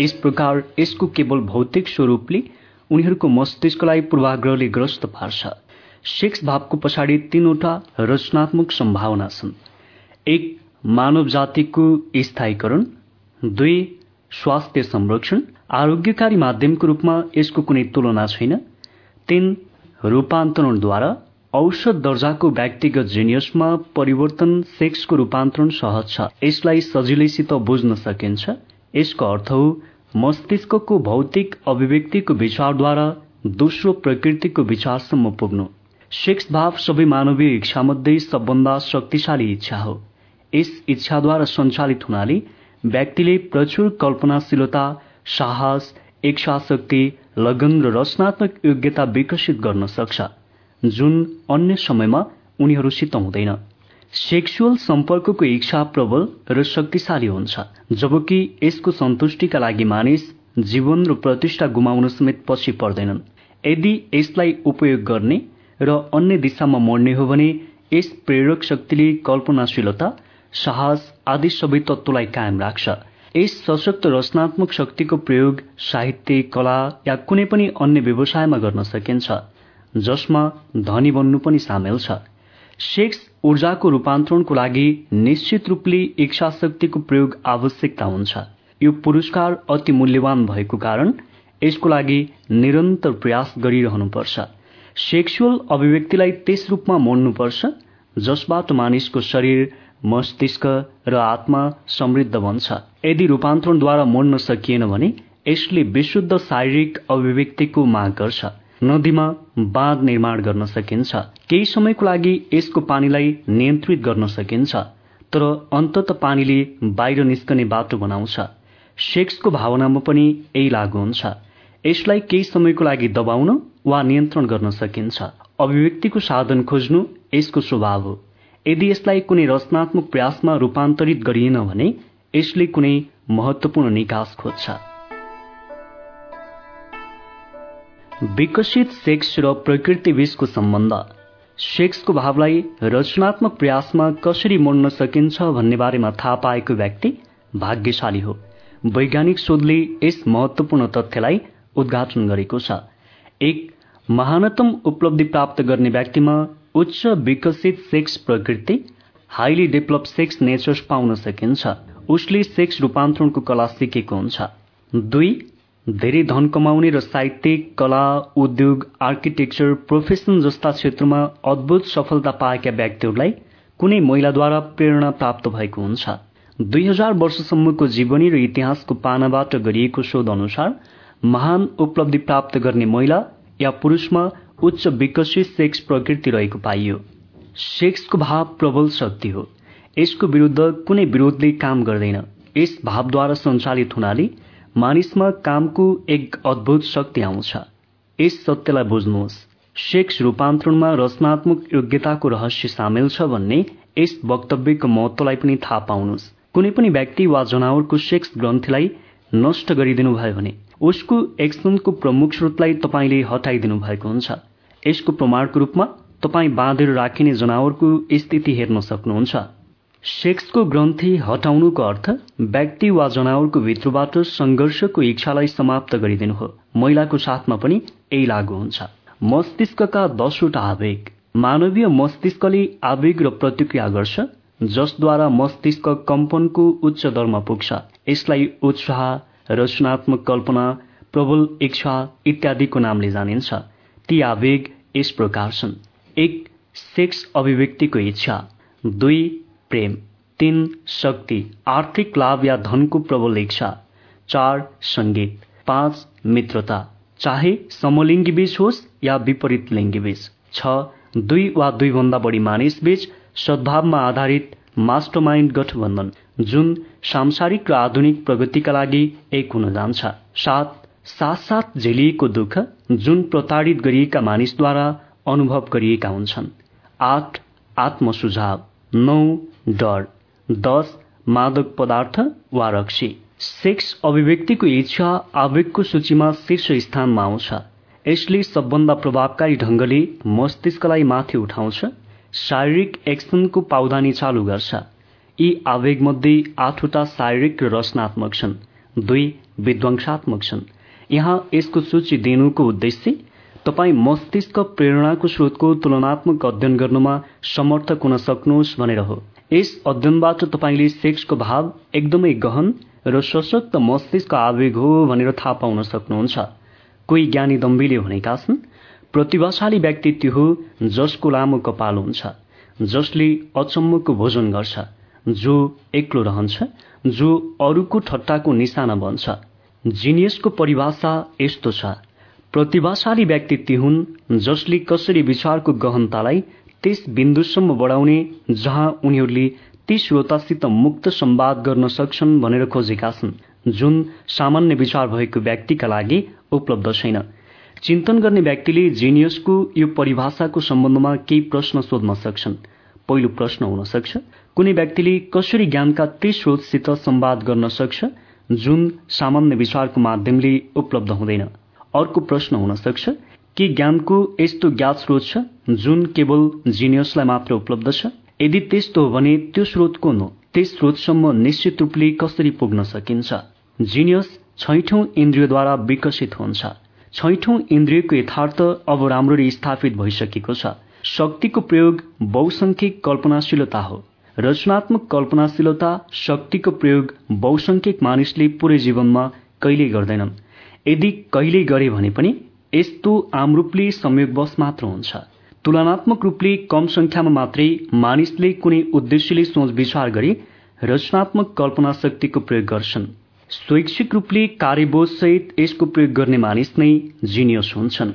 Speaker 1: यस प्रकार यसको केवल भौतिक स्वरूपले उनीहरूको मस्तिष्कलाई पूर्वाग्रहले ग्रस्त पार्छ। सेक्स भावको पछाडि तीनवटा रचनात्मक सम्भावना छन्। एक मानव जातिको स्थायीकरण। दुई स्वास्थ्य संरक्षण। आरोग्यकारी माध्यमको रूपमा यसको कुनै तुलना छैन। तीन रूपान्तरणद्वारा औषध दर्जाको व्यक्तिगत जिनियसमा परिवर्तन सेक्सको रूपान्तरण सहज छ। यसलाई सजिलैसित बुझ्न सकिन्छ। यसको अर्थ हो मस्तिष्कको भौतिक अभिव्यक्तिको विचारद्वारा दोस्रो प्रकृतिको विचारसम्म पुग्नु। सेक्स भाव सबै मानवीय इच्छामध्ये सबभन्दा शक्तिशाली इच्छा हो। यस इच्छाद्वारा सञ्चालित हुनाले व्यक्तिले प्रचुर कल्पनाशीलता साहस इच्छाशक्ति लगन र रचनात्मक योग्यता विकसित गर्न सक्छ जुन अन्य समयमा उनीहरूसित हुँदैन। सेक्सुअल सम्पर्कको इच्छा प्रबल र शक्तिशाली हुन्छ जबकि यसको सन्तुष्टिका लागि मानिस जीवन र प्रतिष्ठा गुमाउन समेत पछि पर्दैनन्। यदि यसलाई उपयोग गर्ने र अन्य दिशामा मर्ने हो भने यस प्रेरक शक्तिले कल्पनाशीलता साहस आदि सबै तत्वलाई कायम राख्छ। यस सशक्त रचनात्मक शक्तिको प्रयोग साहित्य कला या कुनै पनि अन्य व्यवसायमा गर्न सकिन्छ जसमा धनी बन्नु पनि सामेल छ। सेक्स ऊर्जाको रूपान्तरणको लागि निश्चित रूपले इच्छा शक्तिको प्रयोग आवश्यकता हुन्छ। यो पुरस्कार अति मूल्यवान भएको कारण यसको लागि निरन्तर प्रयास गरिरहनुपर्छ। सेक्सुअल अभिव्यक्तिलाई त्यस रूपमा मोड्नुपर्छ जसबाट मानिसको शरीर मस्तिष्क र आत्मा समृद्ध बन्छ। यदि रूपान्तरणद्वारा मोड्न सकिएन भने यसले विशुद्ध शारीरिक अभिव्यक्तिको माग गर्छ। नदीमा बाँध निर्माण गर्न सकिन्छ। केही समयको लागि यसको पानीलाई नियन्त्रित गर्न सकिन्छ तर अन्तत पानीले बाहिर निस्कने बाटो बनाउँछ। सेक्सको भावनामा पनि यही लागू हुन्छ। यसलाई केही समयको लागि दबाउन वा नियन्त्रण गर्न सकिन्छ। अभिव्यक्तिको साधन खोज्नु यसको स्वभाव हो। यदि यसलाई कुनै रचनात्मक प्रयासमा रूपान्तरित गरिएन भने यसले कुनै महत्वपूर्ण निकास खोज्छ। विकसित सेक्स र प्रकृति बीचको सम्बन्ध। सेक्सको भावलाई रचनात्मक प्रयासमा कसरी मोड्न सकिन्छ भन्ने बारेमा थाहा पाएको व्यक्ति भाग्यशाली हो। वैज्ञानिक शोधले यस महत्वपूर्ण तथ्यलाई उद्घाटन गरेको छ। एक महानतम उपलब्धि प्राप्त गर्ने व्यक्तिमा उच्च विकसित सेक्स प्रकृति हाइली डेभलप सेक्स नेचर्स पाउन सकिन्छ। उसले सेक्स रूपान्तरणको कला सिकेको हुन्छ। दुई धेरै धन कमाउने र साहित्यिक कला उद्योग आर्किटेक्चर प्रोफेसन जस्ता क्षेत्रमा अद्भुत सफलता पाएका व्यक्तिहरूलाई कुनै महिलाद्वारा प्रेरणा प्राप्त भएको हुन्छ। दुई हजार वर्षसम्मको जीवनी र इतिहासको पानाबाट गरिएको शोध अनुसार महान उपलब्धि प्राप्त गर्ने महिला या पुरुषमा उच्च विकसित सेक्स प्रकृति रहेको पाइयो। सेक्सको भाव प्रबल शक्ति हो। यसको विरुद्ध कुनै विरोधले काम गर्दैन। यस भावद्वारा सञ्चालित हुनाले मानिसमा कामको एक अद्भुत शक्ति आउँछ। यस सत्यलाई बुझ्नुहोस्। सेक्स रूपान्तरणमा रचनात्मक योग्यताको रहस्य सामेल छ भन्ने यस वक्तव्यको महत्वलाई पनि थाहा पाउनुहोस्। कुनै पनि व्यक्ति वा जनावरको सेक्स ग्रन्थीलाई नष्ट गरिदिनु भयो भने उसको एक्सनको प्रमुख स्रोतलाई तपाईँले हटाइदिनु भएको हुन्छ। यसको प्रमाणको रूपमा तपाईँ बाँधेर राखिने जनावरको स्थिति हेर्न सक्नुहुन्छ। सेक्सको ग्रन्थि हटाउनुको अर्थ व्यक्ति वा जनावरको भित्रबाट सङ्घर्षको इच्छालाई समाप्त गरिदिनु हो। महिलाको साथमा पनि यही लागू हुन्छ। मस्तिष्कका दसवटा आवेग। मानवीय मस्तिष्कले आवेग र प्रतिक्रिया गर्छ जसद्वारा मस्तिष्क कम्पनको उच्च दरमा पुग्छ। यसलाई उत्साह रचनात्मक कल्पना प्रबल इच्छा इत्यादिको नामले जानिन्छ। ती आवेग यस प्रकार छन्। एक सेक्स अभिव्यक्तिको इच्छा। दुई प्रेम तीन शक्ति आर्थिक लाभ या धनको प्रबल इच्छा चार सङ्गीत पाँच मित्रता चाहे समलिङ्गी बीच होस् या विपरीत लिङ्गी बीच छ दुई वा दुईभन्दा बढी मानिस बीच सद्भावमा आधारित मास्टरमाइन्ड गठबन्धन जुन सांसारिक र आधुनिक प्रगतिका लागि एक हुन जान्छ सात साथ साथ झेलिएको दुःख जुन प्रताडित गरिएका मानिसद्वारा अनुभव गरिएका हुन्छन् आठ आत्मसुझाव नौ डर दस मादक पदार्थ वा रक्सी। सेक्स अभिव्यक्तिको इच्छा आवेगको सूचीमा शीर्ष स्थानमा आउँछ। यसले सबभन्दा प्रभावकारी ढङ्गले मस्तिष्कलाई माथि उठाउँछ शारीरिक एक्सनको पाउदानी चालु गर्छ। यी आवेगमध्ये आठवटा शारीरिक र रचनात्मक छन् दुई विध्वंसात्मक छन्। यहाँ यसको सूची दिनुको उद्देश्य तपाईँ मस्तिष्क प्रेरणाको स्रोतको तुलनात्मक अध्ययन गर्नुमा समर्थक हुन सक्नुहोस् भनेर हो। यस अध्ययनबाट तपाईँले सेक्सको भाव एकदमै गहन र सशक्त मस्तिष्क आवेग हो भनेर थाहा पाउन सक्नुहुन्छ। कोही ज्ञानी दम्बीले भनेका छन् प्रतिभाशाली व्यक्ति त्यो हो जसको लामो कपाल हुन्छ जसले अचम्मको भोजन गर्छ जो एक्लो रहन्छ जो अरूको ठट्टाको निशाना बन्छ। जिनियसको परिभाषा यस्तो छ प्रतिभाशाली व्यक्ति हुन् जसले कसरी विचारको गहनतालाई त्यस बिन्दुसम्म बढाउने जहाँ उनीहरूले ती श्रोतासित मुक्त सम्वाद गर्न सक्छन् भनेर खोजेका छन् जुन सामान्य विचार भएको व्यक्तिका लागि उपलब्ध छैन। चिन्तन गर्ने व्यक्तिले जिनियसको यो परिभाषाको सम्बन्धमा केही प्रश्न सोध्न सक्छन्। पहिलो प्रश्न हुन सक्छ कुनै व्यक्तिले कसरी ज्ञानका ती स्रोतसित सम्वाद गर्न सक्छ जुन सामान्य विचारको माध्यमले उपलब्ध हुँदैन? अर्को प्रश्न हुन सक्छ के ज्ञानको यस्तो ज्ञात स्रोत छ जुन केवल जिनियसलाई मात्र उपलब्ध छ? यदि त्यस्तो हो भने त्यो स्रोत कुन हो? त्यस स्रोतसम्म निश्चित रूपले कसरी पुग्न सकिन्छ? जिनियस छैठौं इन्द्रियद्वारा विकसित हुन्छ। छैठौं इन्द्रियको यथार्थ अब राम्ररी स्थापित भइसकेको छ। शक्तिको प्रयोग बहुसंख्यक कल्पनाशीलता हो। रचनात्मक कल्पनाशीलता शक्तिको प्रयोग बहुसंख्यक मानिसले पूरै जीवनमा कहिल्यै गर्दैनन्? यदि कहिल्यै गरे भने पनि यस्तो आम रूपले संयोगवश मात्र हुन्छ। तुलनात्मक रूपले कम संख्यामा मात्रै मानिसले कुनै उद्देश्यले सोच विचार गरी रचनात्मक कल्पना शक्तिको प्रयोग गर्छन्। स्वैच्छिक रूपले कार्यबोध सहित यसको प्रयोग गर्ने मानिस नै जिनियस हुन्छन्।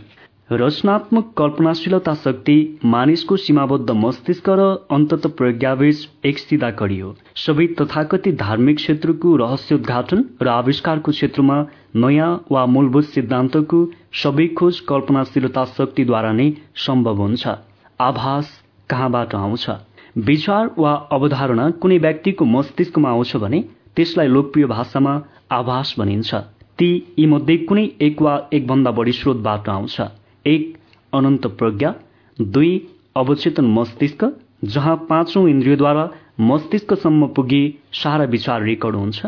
Speaker 1: रचनात्मक कल्पनाशीलता शक्ति मानिसको सीमाबद्ध मस्तिष्क र अन्तत प्रज्ञावेश एक सिधा कडी हो। सबै तथाकथित धार्मिक क्षेत्रको रहस्योद्घाटन र आविष्कारको क्षेत्रमा नयाँ वा मूलभूत सिद्धान्तको सबै खोज कल्पनाशीलता शक्तिद्वारा नै सम्भव हुन्छ। आभास कहाँबाट आउँछ? विचार वा अवधारणा कुनै व्यक्तिको मस्तिष्कमा आउँछ भने त्यसलाई लोकप्रिय भाषामा आभास भनिन्छ। ती यीमध्ये कुनै एक वा एकभन्दा बढी स्रोतबाट आउँछ। एक अनन्त प्रज्ञा। दुई अवचेतन मस्तिष्क जहाँ पाँचौं इन्द्रियद्वारा मस्तिष्कसम्म पुगी सारा विचार रेकर्ड हुन्छ।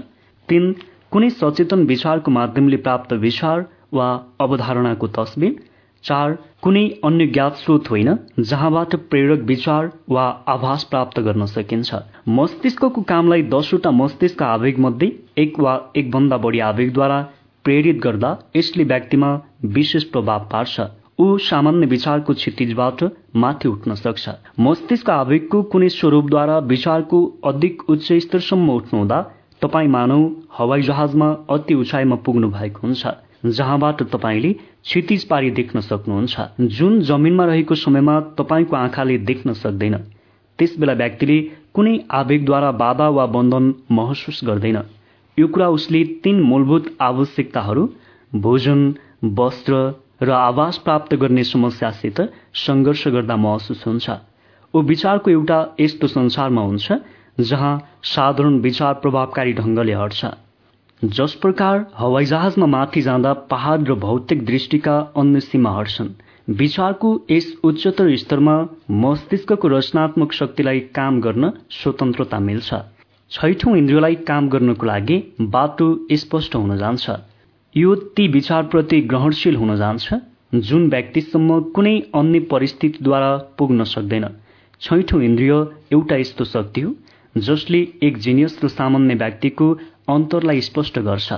Speaker 1: तीन कुनै सचेतन विचारको माध्यमले प्राप्त विचार वा अवधारणाको तस्बिर। चार कुनै अन्य ज्ञात स्रोत होइन जहाँबाट प्रेरक विचार वा आभास प्राप्त गर्न सकिन्छ। मस्तिष्कको कामलाई दसवटा मस्तिष्क आवेग मध्ये एक वा एकभन्दा बढी आवेगद्वारा प्रेरित गर्दा यसले व्यक्तिमा विशेष प्रभाव पार्छ। ऊ सामान्य विचारको क्षितिजबाट माथि उठ्न सक्छ। मस्तिष्क आवेगको कुनै स्वरूपद्वारा विचारको अधिक उच्च स्तरसम्म उठ्नुहुँदा तपाईँ हवाई जहाजमा अति उचाइमा पुग्नु भएको हुन्छ जहाँबाट तपाईँले क्षितिज पारी देख्न सक्नुहुन्छ। जुन जमिनमा रहेको समयमा तपाईँको आँखाले देख्न सक्दैन। त्यस बेला व्यक्तिले कुनै आवेगद्वारा बाधा वा बन्धन महसुस गर्दैन। यो कुरा उसले तीन मूलभूत आवश्यकताहरू भोजन वस्त्र र आवास प्राप्त गर्ने समस्यासित सङ्घर्ष गर्दा महसुस हुन्छ। ऊ विचारको एउटा यस्तो संसारमा हुन्छ जहाँ साधारण विचार प्रभावकारी ढङ्गले हट्छ। जस प्रकार हवाईजहाजमा माथि जाँदा पहाड र भौतिक दृष्टिका अन्य सीमा हट्छन्। विचारको यस उच्चतर स्तरमा मस्तिष्कको रचनात्मक शक्तिलाई काम गर्न स्वतन्त्रता मिल्छ। छैठौं इन्द्रियलाई काम गर्नको लागि बाटो स्पष्ट हुन जान्छ। यो ती विचारप्रति ग्रहणशील हुन जान्छ जुन व्यक्तिसम्म कुनै अन्य परिस्थितिद्वारा पुग्न सक्दैन। छैठौं इन्द्रिय एउटा यस्तो शक्ति हो जसले एक जिनियस र सामान्य व्यक्तिको अन्तरलाई स्पष्ट गर्छ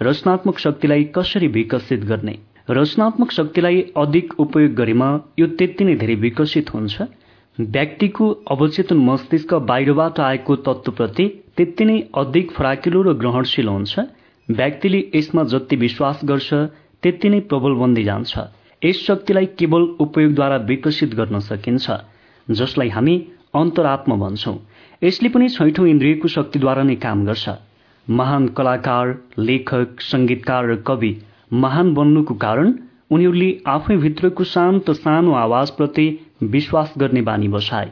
Speaker 1: रचनात्मक शक्तिलाई कसरी विकसित गर्ने? रचनात्मक शक्तिलाई अधिक उपयोग गरेमा यो त्यति नै धेरै विकसित हुन्छ। व्यक्तिको अवचेतन मस्तिष्क बाहिरबाट आएको तत्त्वप्रति त्यति नै अधिक फराकिलो र ग्रहणशील हुन्छ। व्यक्तिले यसमा जति विश्वास गर्छ त्यति नै प्रबल बन्दै जान्छ। यस शक्तिलाई केवल उपयोगद्वारा विकसित गर्न सकिन्छ जसलाई हामी अन्तरात्मा भन्छौँ। यसले पनि छैठौं इन्द्रियको शक्तिद्वारा नै काम गर्छ। महान कलाकार लेखक संगीतकार र कवि महान बन्नुको कारण उनीहरूले आफै भित्रको शान्त सानो आवाजप्रति विश्वास गर्ने बानी बसाए।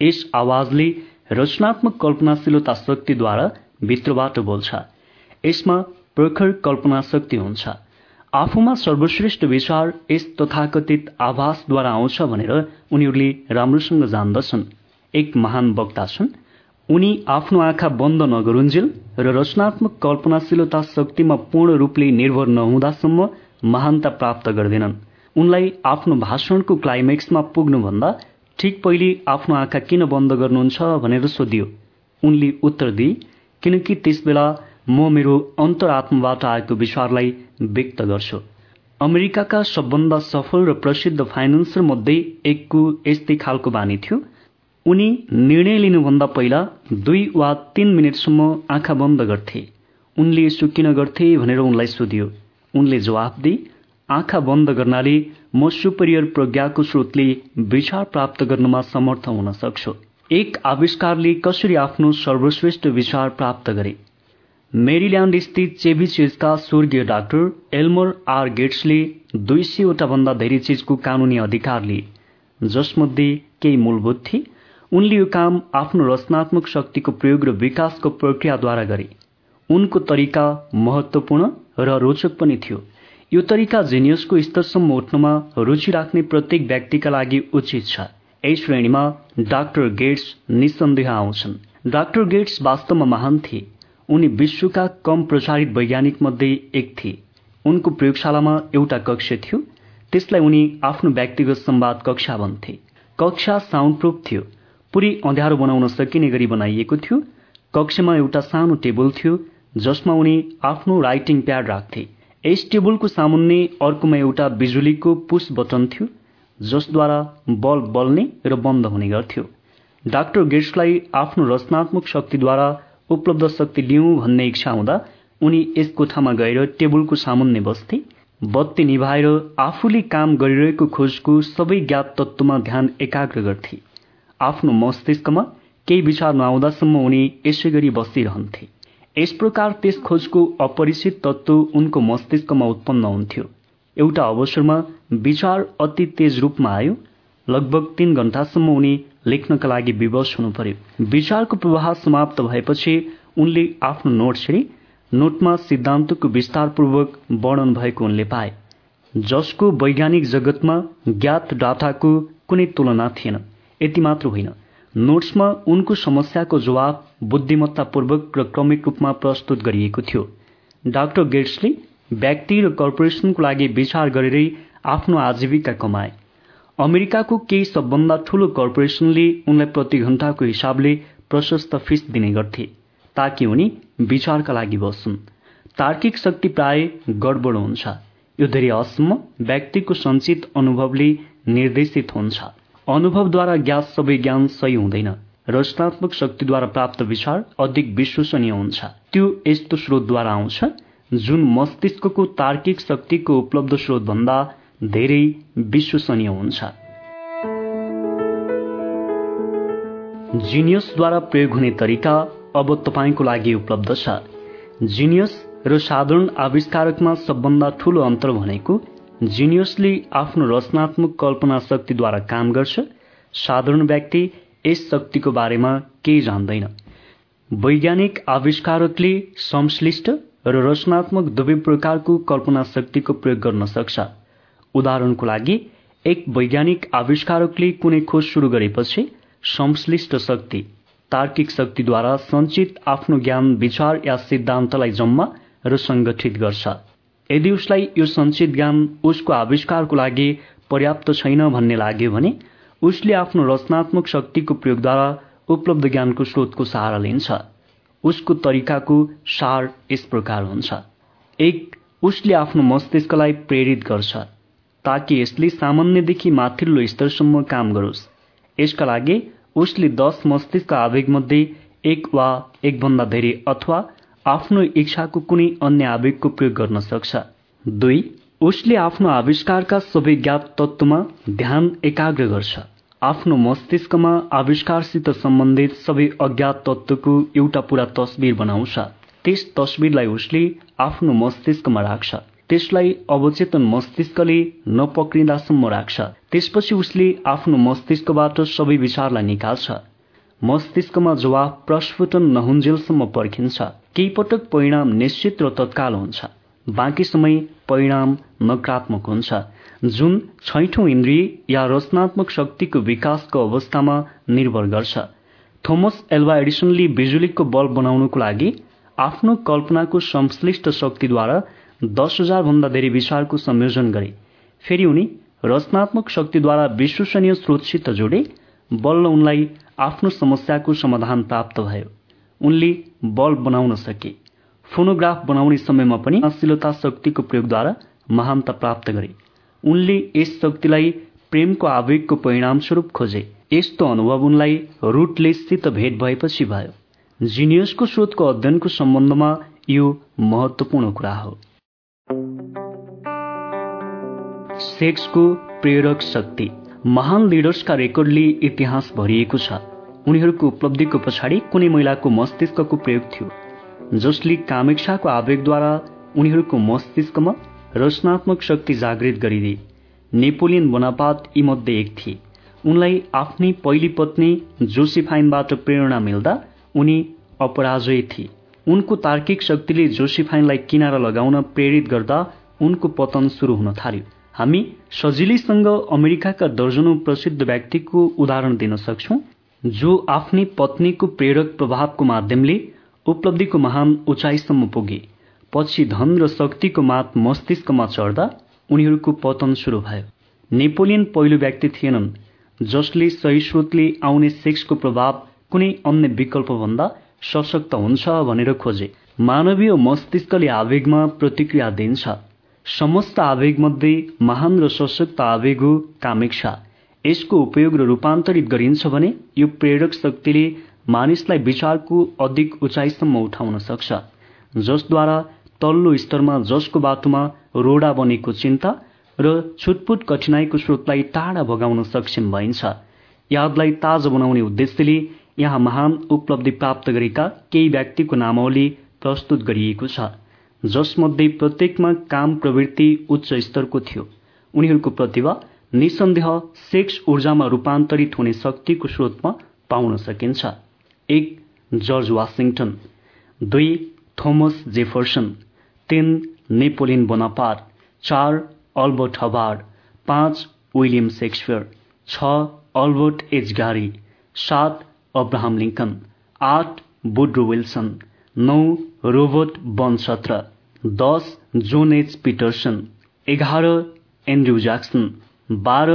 Speaker 1: यस आवाजले रचनात्मक कल्पनाशीलता शक्तिद्वारा भित्रबाट बोल्छ। यसमा प्रखर कल्पना शक्ति हुन्छ। आफूमा सर्वश्रेष्ठ विचार यस तथाकथित आभासद्वारा आउँछ भनेर उनीहरूले राम्रोसँग जान्दछन्। एक महान वक्ता छन्। उनी आफ्नो आँखा बन्द नगरुन्जेल र रचनात्मक कल्पनाशीलता शक्तिमा पूर्ण रूपले निर्भर नहुँदासम्म महानता प्राप्त गर्दैनन्। उनलाई आफ्नो भाषणको क्लाइमेक्समा पुग्नुभन्दा ठिक पहिले आफ्नो आँखा किन बन्द गर्नुहुन्छ भनेर सोधियो। उनले उत्तर दिए किनकि त्यसबेला म मेरो अन्तरात्माबाट आएको विचारलाई व्यक्त गर्छु। अमेरिकाका सबभन्दा सफल र प्रसिद्ध फाइनेन्सर मध्ये एकको यस्तै खालको बानी थियो। उनी निर्णय लिनुभन्दा पहिला दुई वा तीन मिनटसम्म आँखा बन्द गर्थे। उनले यसो किन गर्थे भनेर उनलाई सोधियो। उनले जवाफ दिए आँखा बन्द गर्नाले म सुपरियर प्रज्ञाको स्रोतले विचार प्राप्त गर्नमा समर्थ हुन सक्छु। एक आविष्कारले कसरी आफ्नो सर्वश्रेष्ठ विचार प्राप्त गरे? मेरील्याण्ड स्थित चेभिचेजका स्वर्गीय डाक्टर एल्मर आर गेट्सले दुई सयवटा भन्दा धेरै चिजको कानूनी अधिकार लिए जसमध्ये केही मूलभूत थिए। उनले यो काम आफ्नो रचनात्मक शक्तिको प्रयोग र विकासको प्रक्रियाद्वारा गरे। उनको तरिका महत्वपूर्ण र रोचक पनि थियो। यो तरिका जेनियसको स्तरसम्म उठ्नमा रुचि राख्ने प्रत्येक व्यक्तिका लागि उचित छ। यही श्रेणीमा डाक्टर गेट्स निसन्देह आउँछन्। डाक्टर गेट्स वास्तवमा महान थिए। उनी विश्वका कम प्रचारित वैज्ञानिक मध्ये एक थिए। उनको प्रयोगशालामा एउटा कक्ष थियो। त्यसलाई उनी आफ्नो व्यक्तिगत संवाद कक्षा भन्थे कक्षा साउन्ड प्रुफ थियो। पुरै अँध्यारो बनाउन सकिने गरी बनाइएको थियो। कक्षमा एउटा सानो टेबल थियो जसमा उनी आफ्नो राइटिङ प्याड राख्थे। यस टेबलको सामुन्ने अर्कोमा एउटा बिजुलीको पुस बटन थियो जसद्वारा बल्ब बल्ने र बन्द हुने गर्थ्यो। डाक्टर गेट्सलाई आफ्नो रचनात्मक शक्तिद्वारा उपलब्ध शक्ति लिउँ भन्ने इच्छा हुँदा उनी यस कोठामा गएर टेबलको सामुन्ने बस्थे। बत्ती निभाएर आफूले काम गरिरहेको खोजको सबै ज्ञात तत्त्वमा ध्यान एकाग्र गर्थे। आफ्नो मस्तिष्कमा केही विचार नआउँदासम्म उनी यसै गरी बसिरहन्थे। यस प्रकार त्यस खोजको अपरिचित तत्त्व उनको मस्तिष्कमा उत्पन्न हुन्थ्यो। एउटा अवसरमा विचार अति तेज रूपमा आयो। लगभग तीन घण्टासम्म उनी लेख्नका लागि विवश हुनु पर्यो विचारको प्रवाह समाप्त भएपछि उनले आफ्नो नोट छिरे नोटमा सिद्धान्तको विस्तारपूर्वक वर्णन भएको उनले पाए। जसको वैज्ञानिक जगतमा ज्ञात डाटाको कुनै तुलना थिएन। यति मात्र होइन। नोट्समा उनको समस्याको जवाब बुद्धिमत्तापूर्वक र क्रमिक रूपमा प्रस्तुत गरिएको थियो। डाक्टर गेट्सले व्यक्ति र कर्पोरेसनको लागि विचार गरेरै आफ्नो आजीविका कमाए। अमेरिकाको केही सबभन्दा ठूलो कर्पोरेसनले उनलाई प्रति घण्टाको हिसाबले प्रशस्त फिस दिने गर्थे ताकि उनी विचारका लागि बस्छन्। तार्किक शक्ति प्राय गडबड हुन्छ। यो धेरै हदसम्म व्यक्तिको सञ्चित अनुभवले निर्देशित हुन्छ। अनुभवद्वारा ज्ञात सबै ज्ञान सही हुँदैन। रचनात्मक शक्तिद्वारा प्राप्त विचार अधिक विश्वसनीय हुन्छ। त्यो यस्तो स्रोतद्वारा आउँछ जुन मस्तिष्कको तार्किक शक्तिको उपलब्ध स्रोत भन्दा धेरै विश्वसनीय हुन्छ। जिनियसद्वारा प्रयोग हुने तरिका अब तपाईँको लागि उपलब्ध छ। जिनियस र साधारण आविष्कारकमा सबभन्दा ठूलो अन्तर भनेको जिनियसले आफ्नो रचनात्मक कल्पना शक्तिद्वारा काम गर्छ साधारण व्यक्ति यस शक्तिको बारेमा केही जान्दैन। वैज्ञानिक आविष्कारकले संश्लिष्ट र रचनात्मक दुवै प्रकारको कल्पना शक्तिको प्रयोग गर्न सक्छ। उदाहरणको लागि एक वैज्ञानिक आविष्कारकले कुनै खोज सुरु गरेपछि संश्लिष्ट शक्ति तार्किक शक्तिद्वारा सञ्चित आफ्नो ज्ञान विचार या सिद्धान्तलाई जम्मा र संगठित गर्छ। यदि उसलाई यो सञ्चित ज्ञान उसको आविष्कारको लागि पर्याप्त छैन भन्ने लाग्यो भने उसले आफ्नो रचनात्मक शक्तिको प्रयोगद्वारा उपलब्ध ज्ञानको स्रोतको सहारा लिन्छ। उसको तरिकाको सार यस प्रकार हुन्छ। एक उसले आफ्नो मस्तिष्कलाई प्रेरित गर्छ ताकि यसले सामान्यदेखि माथिल्लो स्तरसम्म काम गरोस्। यसका लागि उसले दश मस्तिष्क आवेगमध्ये एक वा एकभन्दा धेरै अथवा आफ्नो इच्छाको कुनै अन्य आवेगको प्रयोग गर्न सक्छ। दुई उसले आफ्नो आविष्कारका सबै ज्ञात तत्त्वमा ध्यान एकाग्र गर्छ। आफ्नो मस्तिष्कमा आविष्कारसित सम्बन्धित सबै अज्ञात तत्त्वको एउटा पूरा तस्बिर बनाउँछ। त्यस तस्बिरलाई उसले आफ्नो मस्तिष्कमा राख्छ। त्यसलाई अवचेतन मस्तिष्कले नपक्रिँदासम्म राख्छ। त्यसपछि उसले आफ्नो मस्तिष्कबाट सबै विचारलाई निकाल्छ। मस्तिष्कमा जवाफ प्रस्फुटन नहुन्जेलसम्म पर्खिन्छ। केही पटक परिणाम निश्चित र तत्काल हुन्छ। बाँकी समय परिणाम नकारात्मक हुन्छ। जुन छैठौं इन्द्रिय या रचनात्मक शक्तिको विकासको अवस्थामा निर्भर गर्छ। थोमस एल्वा एडिसनले बिजुलीको बल्ब बनाउनको लागि आफ्नो कल्पनाको संश्लिष्ट शक्तिद्वारा दस हजार भन्दा धेरै विचारको संयोजन गरे। फेरि उनी रचनात्मक शक्तिद्वारा विश्वसनीय स्रोतसित जोडे बल्ल उनलाई आफ्नो समस्याको समाधान प्राप्त भयो। उनले बल्ब बनाउन सके। फोनोग्राफ बनाउने समयमा पनि अश्लीलता शक्तिको प्रयोगद्वारा महानता प्राप्त गरे। उनले यस शक्तिलाई प्रेमको आवेगको परिणामस्वरूप खोजे। यस्तो अनुभव उनलाई रुटलेससित भेट भएपछि भयो। जिनियसको स्रोतको अध्ययनको सम्बन्धमा यो महत्वपूर्ण कुरा हो। सेक्सको प्रेरक शक्ति। महान लिडर्सका रेकर्डले इतिहास भरिएको छ। उनीहरूको उपलब्धिको पछाडि कुनै महिलाको मस्तिष्कको प्रयोग थियो। जसले कामेक्षाको आवेगद्वारा उनीहरूको मस्तिष्कमा रचनात्मक शक्ति जागृत गरिदिए नेपोलियन बोनापात यीमध्ये एक थिए। उनलाई आफ्नै पहिली पत्नी जोसिफाइनबाट प्रेरणा मिल्दा उनी अपराजय थिए। उनको तार्किक शक्तिले जोसिफाइनलाई किनारा लगाउन प्रेरित गर्दा उनको पतन सुरु हुन थाल्यो। हामी सजिलैसँग अमेरिकाका दर्जनौं प्रसिद्ध व्यक्तिको उदाहरण दिन सक्छौ जो आफ्नै पत्नीको प्रेरक प्रभावको माध्यमले उपलब्धिको महान उचाइसम्म पुगे। पछि धन र शक्तिको मात मस्तिष्कमा चढ्दा उनीहरूको पतन सुरु भयो। नेपोलियन पहिलो व्यक्ति थिएनन् जसले सही स्रोतले आउने सेक्सको प्रभाव कुनै अन्य विकल्प भन्दा सशक्त हुन्छ भनेर खोजे। मानवीय मस्तिष्कले आवेगमा प्रतिक्रिया दिन्छ। समस्त आवेगमध्ये महान र सशक्त आवेग हो कामेक्षा. यसको उपयोग र रूपान्तरित गरिन्छ भने यो प्रेरक शक्तिले मानिसलाई विचारको अधिक उचाइसम्म उठाउन सक्छ जसद्वारा तल्लो स्तरमा जसको बाटोमा रोडा बनेको चिन्ता र छुटपुट कठिनाईको स्रोतलाई टाढा भगाउन सक्षम भइन्छ। यादलाई ताजा बनाउने उद्देश्यले यहाँ महान उपलब्धि प्राप्त गरेका केही व्यक्तिको नामावली प्रस्तुत गरिएको छ। जसमध्ये प्रत्येकमा काम प्रवृत्ति उच्च स्तरको थियो। उनीहरूको प्रतिभा निसन्देह सेक्स ऊर्जामा रूपान्तरित हुने शक्तिको स्रोतमा पाउन सकिन्छ। एक जर्ज वासिङटन दुई थोमस जेफर्सन। तीन नेपोलियन बोनापार चार अल्बर्ट हबार्ड। पाँच विलियम सेक्सपियर छ अल्बर्ट एजगारी सात अब्राहम लिङ्कन आठ बुड्रो विल्सन। नौ रोबर्ट बनसत्र दस जोन एच पिटर्सन एघार एन्ड्रु ज्याक्सन बाह्र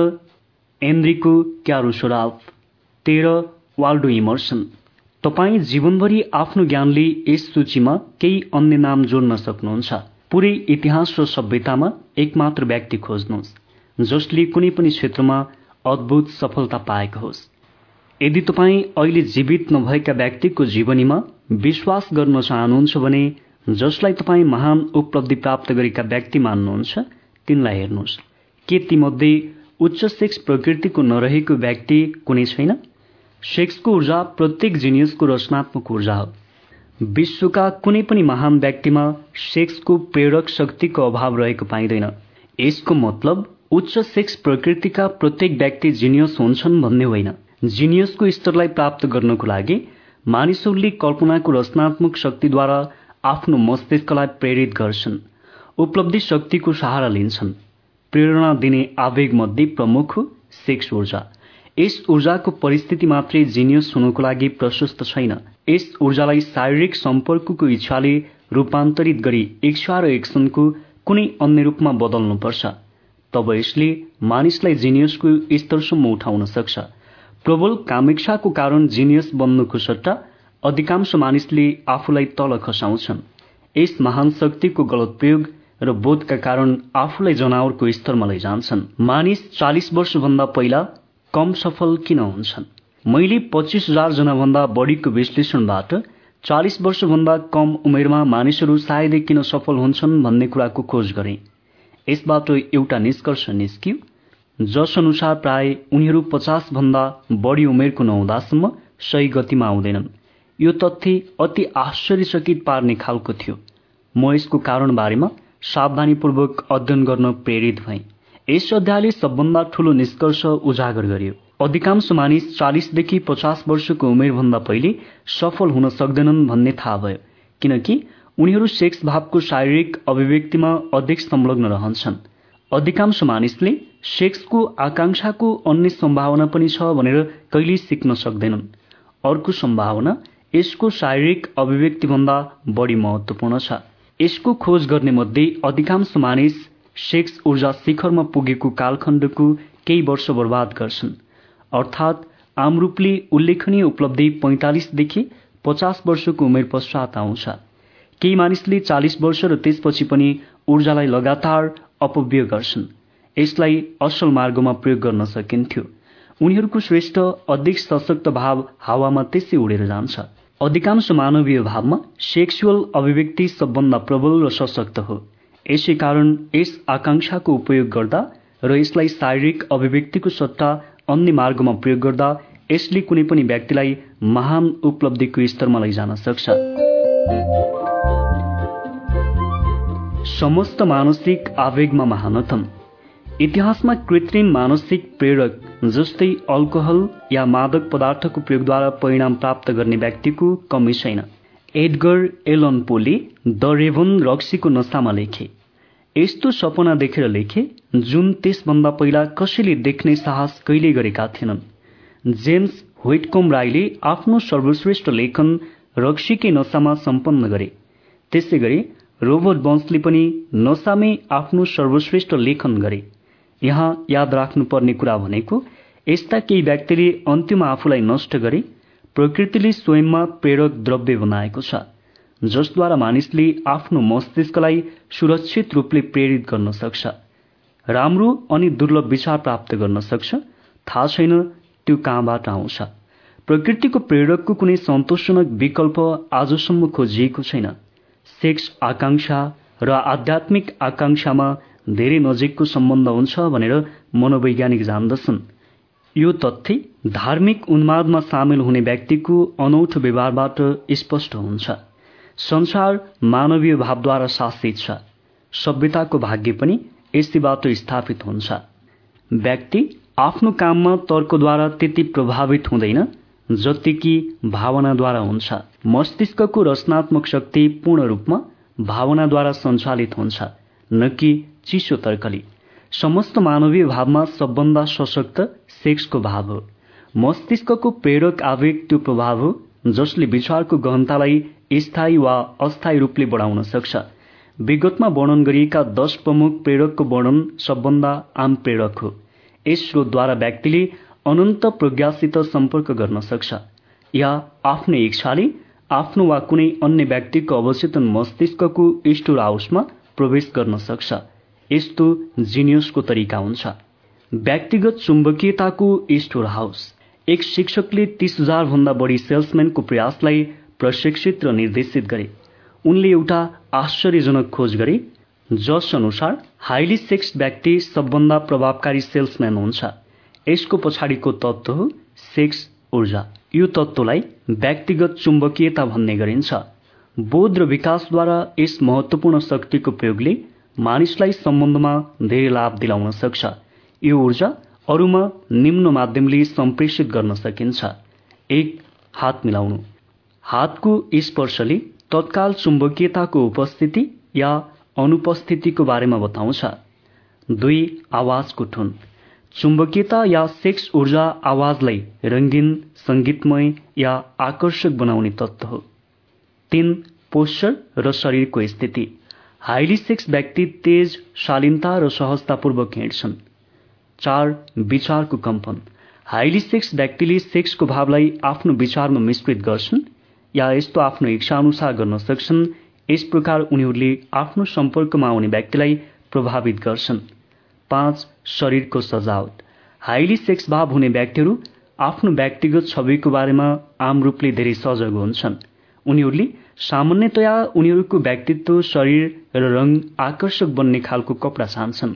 Speaker 1: एन्ड्रिको क्यारोसोराफ तेह्र वाल्डो इमर्सन। तपाईँ जीवनभरि आफ्नो ज्ञानले यस सूचीमा केही अन्य नाम जोड्न सक्नुहुन्छ। पुरै इतिहास र सभ्यतामा एकमात्र व्यक्ति खोज्नुहोस् जसले कुनै पनि क्षेत्रमा अद्भुत सफलता पाएको होस्। यदि तपाईँ अहिले जीवित नभएका व्यक्तिको जीवनीमा विश्वास गर्न चाहनुहुन्छ भने जसलाई तपाईँ महान उपलब्धि प्राप्त गरेका व्यक्ति मान्नुहुन्छ तिनलाई हेर्नुहोस्। के तीमध्ये उच्च सेक्स प्रकृतिको नरहेको व्यक्ति कुनै छैन? सेक्सको ऊर्जा प्रत्येक जिनियसको रचनात्मक ऊर्जा हो। विश्वका कुनै पनि महान व्यक्तिमा सेक्सको प्रेरक शक्तिको अभाव रहेको पाइँदैन। यसको मतलब उच्च सेक्स प्रकृतिका प्रत्येक व्यक्ति जिनियस हुन्छन् भन्ने होइन। जिनियसको स्तरलाई प्राप्त गर्नको लागि मानिसहरूले कल्पनाको रचनात्मक शक्तिद्वारा आफ्नो मस्तिष्कलाई प्रेरित गर्छन्। उपलब्धि शक्तिको सहारा लिन्छन्। प्रेरणा दिने आवेग मध्ये प्रमुख सेक्स ऊर्जा। यस ऊर्जाको परिस्थिति मात्रै जिनियस हुनुको लागि प्रशस्त छैन। यस ऊर्जालाई शारीरिक सम्पर्कको इच्छाले रूपान्तरित गरी इच्छा र एक्सनको कुनै अन्य रूपमा बदल्नुपर्छ। तब यसले मानिसलाई जिनियसको स्तरसम्म उठाउन सक्छ। प्रबल कामेक्षाको कारण जिनियस बन्नुको सट्टा अधिकांश मानिसले आफूलाई तल खसाउँछन्। यस महान शक्तिको गलत प्रयोग र बोधका कारण आफूलाई जनावरको स्तरमा लैजान्छन्। मानिस चालिस वर्षभन्दा पहिला कम सफल किन हुन्छन्? मैले पच्चिस हजार जनाभन्दा बढीको विश्लेषणबाट चालिस वर्षभन्दा कम उमेरमा मानिसहरू सायदै किन सफल हुन्छन् भन्ने कुराको खोज गरे। यसबाट एउटा निष्कर्ष निस्कियो जस अनुसार प्राय उनीहरू पचास भन्दा बढी उमेरको नहुँदासम्म सही गतिमा आउँदैनन्। यो तथ्य अति आश्चर्यचकित पार्ने खालको थियो। म यसको कारण बारेमा सावधानीपूर्वक अध्ययन गर्न प्रेरित भएँ। यस अध्यायले सबभन्दा ठूलो निष्कर्ष उजागर गर्यो। अधिकांश मानिस चालिसदेखि पचास वर्षको उमेरभन्दा पहिले सफल हुन सक्दैनन् भन्ने थाहा भयो किनकि उनीहरू सेक्स भावको शारीरिक अभिव्यक्तिमा अधिक संलग्न रहन्छन्। अधिकांश मानिसले सेक्सको आकांक्षाको अन्य सम्भावना पनि छ भनेर कहिल्यै सिक्न सक्दैनन्। अर्को सम्भावना यसको शारीरिक अभिव्यक्तिभन्दा बढी महत्वपूर्ण छ। यसको खोज गर्ने मध्ये अधिकांश मानिस सेक्स ऊर्जा शिखरमा पुगेको कालखण्डको केही वर्ष बर्बाद गर्छन्। अर्थात् आम रूपले उल्लेखनीय उपलब्धि पैंतालिसदेखि पचास वर्षको उमेर पश्चात आउँछ। केही मानिसले चालिस वर्ष र त्यसपछि पनि ऊर्जालाई लगातार अपव्यय गर्छन्। यसलाई असल मार्गमा प्रयोग गर्न सकिन्थ्यो। उनीहरूको श्रेष्ठ अधिक सशक्त भाव हावामा त्यसै उडेर जान्छ। अधिकांश मानवीय भावमा सेक्सुअल अभिव्यक्ति सबभन्दा प्रबल र सशक्त हो। यसै कारण यस आकांक्षाको उपयोग गर्दा र यसलाई शारीरिक अभिव्यक्तिको सट्टा अन्य मार्गमा प्रयोग गर्दा यसले कुनै पनि व्यक्तिलाई महान उपलब्धिको स्तरमा लैजान सक्छ। समस्त मानसिक आवेगमा महानतम। इतिहासमा कृत्रिम मानसिक प्रेरक जस्तै अल्कोहल या मादक पदार्थको प्रयोगद्वारा परिणाम प्राप्त गर्ने व्यक्तिको कमी छैन। एडगर एलन पोले द रेभन रक्सीको नसामा लेखे। यस्तो सपना देखेर लेखे जुन त्यसभन्दा पहिला कसैले देख्ने साहस कहिले गरेका थिएनन्। जेम्स व्हिटकोम राईले आफ्नो सर्वश्रेष्ठ लेखन रक्सीकै नसामा सम्पन्न गरे। त्यसै गरी रोबर्ट बन्सले पनि नसामै आफ्नो सर्वश्रेष्ठ लेखन गरे। यहाँ याद राख्नुपर्ने कुरा भनेको यस्ता केही व्यक्तिले अन्त्यमा आफूलाई नष्ट गरे प्रकृतिले स्वयंमा प्रेरक द्रव्य बनाएको छ जसद्वारा मानिसले आफ्नो मस्तिष्कलाई सुरक्षित रूपले प्रेरित गर्न सक्छ राम्रो अनि दुर्लभ विचार प्राप्त गर्न सक्छ थाहा छैन त्यो कहाँबाट आउँछ। प्रकृतिको प्रेरकको कुनै सन्तोषजनक विकल्प आजसम्म खोजिएको छैन। सेक्स आकांक्षा र आध्यात्मिक आकांक्षामा धेरै नजिकको सम्बन्ध हुन्छ भनेर मनोवैज्ञानिक जान्दछन्। यो तथ्य धार्मिक उन्मादमा सामेल हुने व्यक्तिको अनौठो व्यवहारबाट स्पष्ट हुन्छ। संसार मानवीय भावद्वारा शासित छ। सभ्यताको भाग्य पनि यसैबाट स्थापित हुन्छ। व्यक्ति आफ्नो काममा तर्कद्वारा त्यति प्रभावित हुँदैन जति कि भावनाद्वारा हुन्छ। मस्तिष्कको रचनात्मक शक्ति पूर्ण रूपमा भावनाद्वारा सञ्चालित हुन्छ न कि चिसो तर्कले। समस्त मानवीय भावमा सबभन्दा सशक्त सेक्सको भाव हो। मस्तिष्कको प्रेरक आवेग त्यो प्रभाव हो जसले विचारको गहनतालाई स्थायी वा अस्थायी रूपले बढाउन सक्छ। विगतमा वर्णन गरिएका दश प्रमुख प्रेरकको वर्णन सबभन्दा आम प्रेरक हो। यस स्रोतद्वारा व्यक्तिले अनन्त प्रज्ञासित सम्पर्क गर्न सक्छ। या आफ्नो इच्छाले आफ्नो वा कुनै अन्य व्यक्तिको अवचेतन मस्तिष्कको स्टोर हाउसमा प्रवेश गर्न सक्छ। यस्तो जिनियसको तरिका हुन्छ। व्यक्तिगत चुम्बकीयताको स्टोर हाउस। एक शिक्षकले तीस हजार भन्दा बढी सेल्सम्यानको प्रयासलाई प्रशिक्षित र निर्देशित गरे। उनले एउटा आश्चर्यजनक खोज गरे जस अनुसार हाइली सेक्स व्यक्ति सबभन्दा प्रभावकारी सेल्सम्यान हुन्छ। यसको पछाडिको तत्त्व हो सेक्स ऊर्जा। यो तत्त्वलाई व्यक्तिगत चुम्बकीयता भन्ने गरिन्छ। बोध र विकासद्वारा यस महत्वपूर्ण शक्तिको प्रयोगले मानिसलाई सम्बन्धमा धेरै लाभ दिलाउन सक्छ। यो ऊर्जा अरूमा निम्न माध्यमले सम्प्रेषित गर्न सकिन्छ। एक हात मिलाउनु। हातको स्पर्शले तत्काल चुम्बकीयताको उपस्थिति या अनुपस्थितिको बारेमा बताउँछ। दुई आवाजको ठुन चुम्बकीयता या सेक्स ऊर्जा आवाजलाई रङ्गीन सङ्गीतमय या आकर्षक बनाउने तत्त्व हो। तीन पोस्चर र शरीरको स्थिति। हाइली सेक्स व्यक्ति तेज शालीनता र सहजतापूर्वक हिँड्छन्। चार विचारको कम्पन। हाइली सेक्स व्यक्तिले सेक्सको भावलाई आफ्नो विचारमा मिश्रित गर्छन् या यस्तो आफ्नो इच्छा अनुसार गर्न सक्छन् यस प्रकार उनीहरूले आफ्नो सम्पर्कमा आउने व्यक्तिलाई प्रभावित गर्छन्। पाँच शरीरको सजावट। हाइली सेक्स भाव हुने व्यक्तिहरू आफ्नो व्यक्तिगत छविको बारेमा आम रूपले धेरै सजग हुन्छन्। उनीहरूले सामान्यतया उनीहरूको व्यक्तित्व शरीर र रङ आकर्षक बन्ने खालको कपडा छान्छन्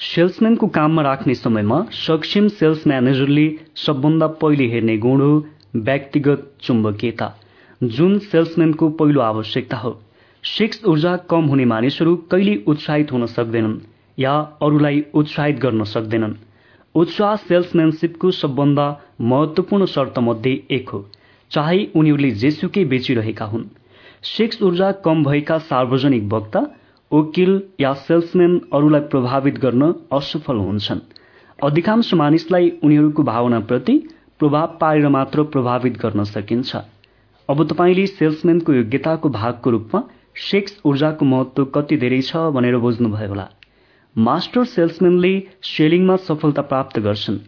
Speaker 1: सेल्सम्यानको काममा राख्ने समयमा सक्षम सेल्स म्यानेजरले सबभन्दा पहिले हेर्ने गुण हो व्यक्तिगत चुम्बकीयता जुन सेल्सम्यानको पहिलो आवश्यकता हो। सेक्स ऊर्जा कम हुने मानिसहरू कहिले उत्साहित हुन सक्दैनन् या अरूलाई उत्साहित गर्न सक्दैनन्। उत्साह सेल्सम्यानसिपको सबभन्दा महत्वपूर्ण शर्त मध्ये एक हो। चाहे उनीहरूले जेसुकै बेचिरहेका हुन्। सेक्स ऊर्जा कम भएका सार्वजनिक वक्ता वकिल या सेल्सम्यान अरूलाई प्रभावित गर्न असफल हुन्छन्। अधिकांश मानिसलाई उनीहरूको भावनाप्रति प्रभाव पारेर मात्र प्रभावित गर्न सकिन्छ। अब तपाईँले सेल्सम्यानको योग्यताको भागको रूपमा सेक्स ऊर्जाको महत्व कति धेरै छ भनेर बुझ्नुभयो होला। मास्टर सेल्सम्यानले सेलिङमा सफलता प्राप्त गर्छन्।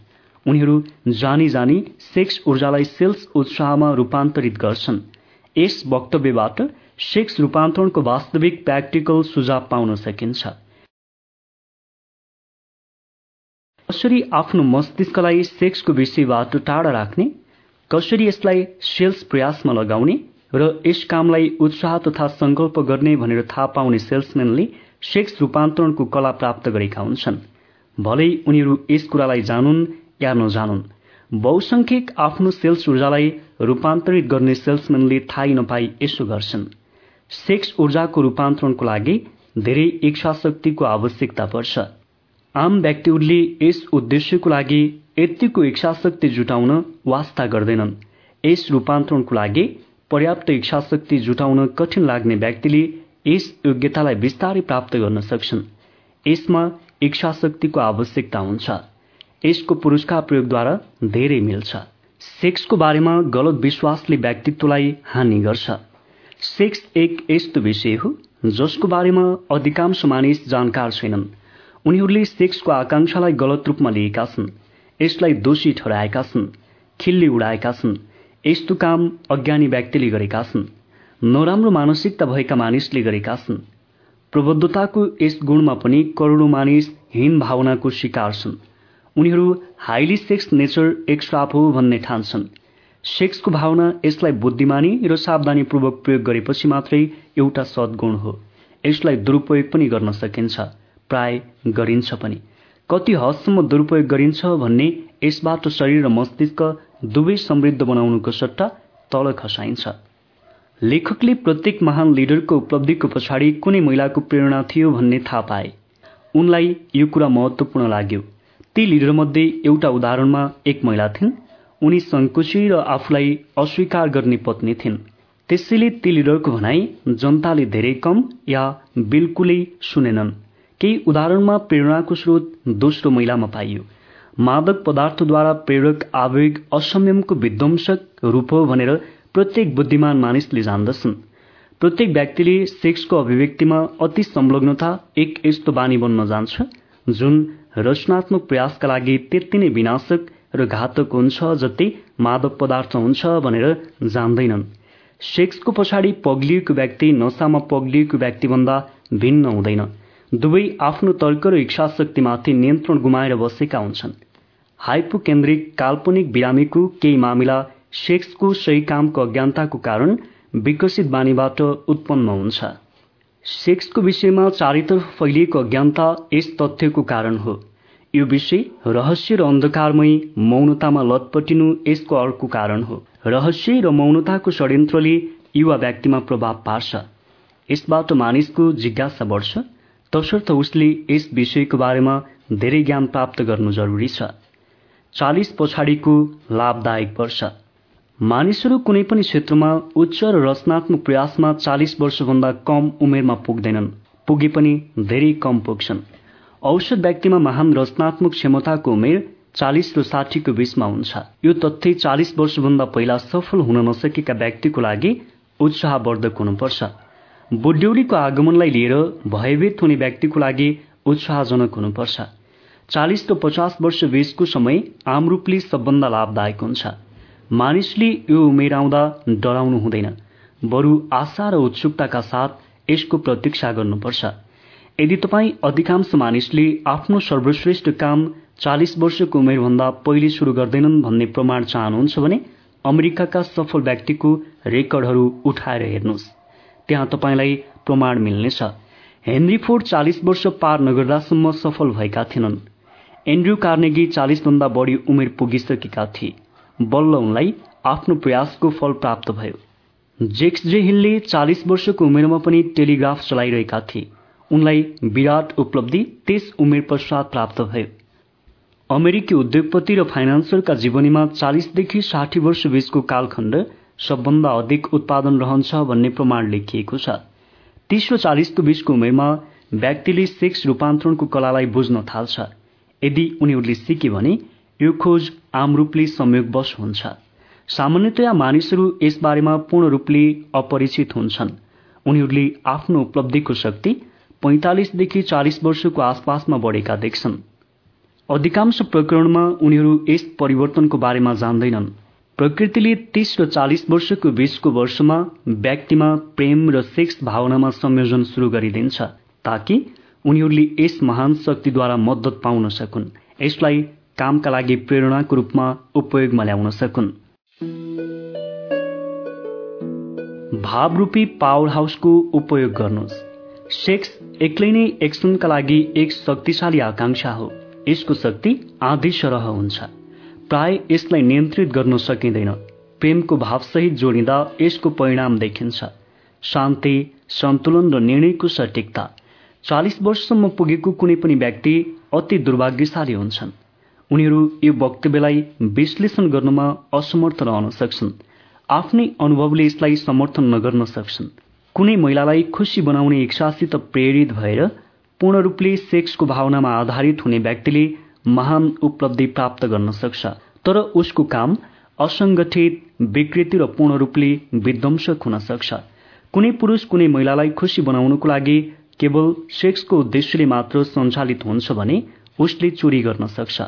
Speaker 1: उनीहरू जानी जानी सेक्स ऊर्जालाई सेल्स उत्साहमा रूपान्तरित गर्छन्। यस वक्तव्यबाट सेक्स रूपान्तरणको वास्तविक प्र्याक्टिकल सुझाव पाउन सकिन्छ। कसरी आफ्नो मस्तिष्कलाई सेक्सको विषयबाट टाढा राख्ने? कसरी यसलाई सेल्स प्रयासमा लगाउने? र यस कामलाई उत्साह तथा संकल्प गर्ने भनेर थाहा पाउने सेल्सम्यानले सेक्स रूपान्तरणको कला प्राप्त गरेका हुन्छन्। भलै उनीहरू यस कुरालाई जानुन् या नजानुन्। बहुसंख्यक आफ्नो सेल्स ऊर्जालाई रूपान्तरित गर्ने सेल्सम्यानले थाहै नपाई यसो गर्छन्। सेक्स ऊर्जाको रूपान्तरणको लागि धेरै इच्छा शक्तिको आवश्यकता पर्छ। आम व्यक्तिहरूले यस उद्देश्यको लागि यतिको इच्छा शक्ति जुटाउन वास्ता गर्दैनन्। यस रूपान्तरणको लागि पर्याप्त इच्छा शक्ति जुटाउन कठिन लाग्ने व्यक्तिले यस योग्यतालाई बिस्तारै प्राप्त गर्न सक्छन्। यसमा इच्छा शक्तिको आवश्यकता हुन्छ। यसको पुरस्कार प्रयोगद्वारा धेरै मिल्छ। सेक्सको बारेमा गलत विश्वासले व्यक्तित्वलाई हानि गर्छ। सेक्स एक यस्तो विषय हो जसको बारेमा अधिकांश मानिस जानकार छैनन्। उनीहरूले सेक्सको आकांक्षालाई गलत रूपमा लिएका छन् यसलाई दोषी ठहराएका छन् खिल्ली उडाएका छन् यस्तो काम अज्ञानी व्यक्तिले गरेका छन् नराम्रो मानसिकता भएका मानिसले गरेका छन्। प्रबद्धताको यस गुणमा पनि करोडौँ मानिस हीन भावनाको शिकार छन्। उनीहरू हाइली सेक्स नेचर एक श्राप हो भन्ने ठान्छन्। सेक्सको भावना यसलाई बुद्धिमानी र सावधानीपूर्वक प्रयोग गरेपछि मात्रै एउटा सद्गुण हो। यसलाई दुरुपयोग पनि गर्न सकिन्छ प्राय गरिन्छ पनि। कति हदसम्म दुरुपयोग गरिन्छ भन्ने यसबाट शरीर र मस्तिष्क दुवै समृद्ध बनाउनुको सट्टा तल खसाइन्छ। लेखकले प्रत्येक महान लिडरको उपलब्धिको पछाडि कुनै महिलाको प्रेरणा थियो भन्ने थाहा पाए। उनलाई यो कुरा महत्वपूर्ण लाग्यो। ती लिडरमध्ये एउटा उदाहरणमा एक महिला थिइन्। उनी सङ्कुची र आफूलाई अस्वीकार गर्ने पत्नी थिइन्। त्यसैले ती लिडरको भनाई जनताले धेरै कम या बिल्कुलै सुनेनन्। केही उदाहरणमा प्रेरणाको स्रोत दोस्रो महिलामा पाइयो। मादक पदार्थद्वारा प्रेरक आवेग असंयमको विध्वंसक रूप हो भनेर प्रत्येक बुद्धिमान मानिसले जान्दछन्। प्रत्येक व्यक्तिले सेक्सको अभिव्यक्तिमा अति संलग्नता एक यस्तो बानी बन्न जान्छ जुन रचनात्मक प्रयासका लागि त्यति नै विनाशक र घातक हुन्छ जति मादक पदार्थ हुन्छ भनेर जान्दैनन्। सेक्सको पछाडि पग्लिएको व्यक्ति नसामा पग्लिएको व्यक्तिभन्दा भिन्न हुँदैन। दुवै आफ्नो तर्क र इच्छा शक्तिमाथि नियन्त्रण गुमाएर बसेका हुन्छन्। हाइपोकेन्द्रिक काल्पनिक बिरामीको केही मामिला सेक्सको सही कामको अज्ञानताको कारण विकसित बानीबाट उत्पन्न हुन्छ। सेक्सको विषयमा चारैतर्फ फैलिएको अज्ञानता यस तथ्यको कारण हो। यो विषय रहस्य र अन्धकारमय मौनतामा लटपटिनु यसको अर्को कारण हो। रहस्य र मौनताको षड्यन्त्रले युवा व्यक्तिमा प्रभाव पार्छ। यसबाट मानिसको जिज्ञासा बढ्छ। तसर्थ उसले यस विषयको बारेमा धेरै ज्ञान प्राप्त गर्नु जरुरी छ। चालिस पछाडिको लाभदायक वर्ष। मानिसहरू कुनै पनि क्षेत्रमा उच्च र रचनात्मक प्रयासमा चालिस वर्षभन्दा कम उमेरमा पुग्दैनन्। पुगे पनि धेरै कम पुग्छन्। औषध व्यक्तिमा महान रचनात्मक क्षमताको उमेर चालिस र साठीको बीचमा हुन्छ। यो तथ्य चालिस वर्षभन्दा पहिला सफल हुन नसकेका व्यक्तिको लागि उत्साहवर्धक हुनुपर्छ। बुढ्यौलीको आगमनलाई लिएर भयभीत हुने व्यक्तिको लागि उत्साहजनक हुनुपर्छ। चालिस र पचास वर्ष बीचको समय आम रूपले सबभन्दा लाभदायक हुन्छ। मानिसले यो उमेर आउँदा डराउनु हुँदैन। बरु आशा र उत्सुकताका साथ यसको प्रतीक्षा गर्नुपर्छ। यदि तपाईँ अधिकांश मानिसले आफ्नो सर्वश्रेष्ठ काम चालिस वर्षको उमेरभन्दा पहिले सुरु गर्दैनन् भन्ने प्रमाण चाहनुहुन्छ भने अमेरिकाका सफल व्यक्तिको रेकर्डहरू उठाएर हेर्नुहोस्। त्यहाँ तपाईँलाई प्रमाण मिल्नेछ। हेनरी फोर्ड चालिस वर्ष पार नगर्दासम्म सफल भएका थिएनन्। एन्ड्रयू कार्नेगी चालिसभन्दा बढी उमेर पुगिसकेका थिए। बल्ल उनलाई आफ्नो प्रयासको फल प्राप्त भयो। जेक्स जे हिलले चालिस वर्षको उमेरमा पनि टेलिग्राफ चलाइरहेका थिए। उनलाई विराट उपलब्धि त्यस उमेर पश्चात प्राप्त भयो। अमेरिकी उद्योगपति र फाइनान्सरका जीवनीमा चालिसदेखि साठी वर्ष बीचको कालखण्ड सबभन्दा अधिक उत्पादन रहन्छ भन्ने प्रमाण लेखिएको छ। तीस र चालिसको बीचको उमेरमा व्यक्तिले सेक्स रूपान्तरणको कलालाई बुझ्न थाल्छ। यदि उनीहरूले सिके भने यो खोज आम रूपले संयोगवश हुन्छ। सामान्यतया मानिसहरू यसबारेमा पूर्ण रूपले अपरिचित हुन्छन्। उनीहरूले आफ्नो उपलब्धिको शक्ति पैंतालिसदेखि चालिस वर्षको आसपासमा बढेका देख्छन्। अधिकांश प्रकरणमा उनीहरू यस परिवर्तनको बारेमा जान्दैनन्। प्रकृतिले तीस र चालिस वर्षको बीचको वर्षमा व्यक्तिमा प्रेम र सेक्स भावनामा संयोजन शुरू गरिदिन्छ ताकि उनीहरूले यस महान शक्तिद्वारा मद्दत पाउन सकुन्। यसलाई कामका लागि प्रेरणाको रूपमा उपयोगमा ल्याउन सकुन्। भावरूपी पावर हाउसको उपयोग गर्नुहोस्। सेक्स एक्लै नै एक्सनका लागि एक शक्तिशाली आकांक्षा हो। यसको शक्ति आधी सरह हुन्छ। प्राय यसलाई नियन्त्रित गर्न सकिँदैन। प्रेमको भावसहित जोडिँदा यसको परिणाम देखिन्छ। शान्ति सन्तुलन र निर्णयको सटिकता। चालिस वर्षसम्म पुगेको कुनै पनि व्यक्ति अति दुर्भाग्यशाली हुन्छन्। उनीहरू यो वक्तव्यलाई विश्लेषण गर्नमा असमर्थ रहन सक्छन्। आफ्नै अनुभवले यसलाई समर्थन नगर्न सक्छन्। कुनै महिलालाई खुसी बनाउने इच्छासित प्रेरित भएर पूर्ण रूपले सेक्सको भावनामा आधारित हुने व्यक्तिले महान उपलब्धि प्राप्त गर्न सक्छ। तर उसको काम असंगठित विकृति र पूर्ण रूपले विध्वंसक हुन सक्छ। कुनै पुरुष कुनै महिलालाई खुसी बनाउनको लागि केवल सेक्सको उद्देश्यले मात्र सञ्चालित हुन्छ भने उसले चोरी गर्न सक्छ।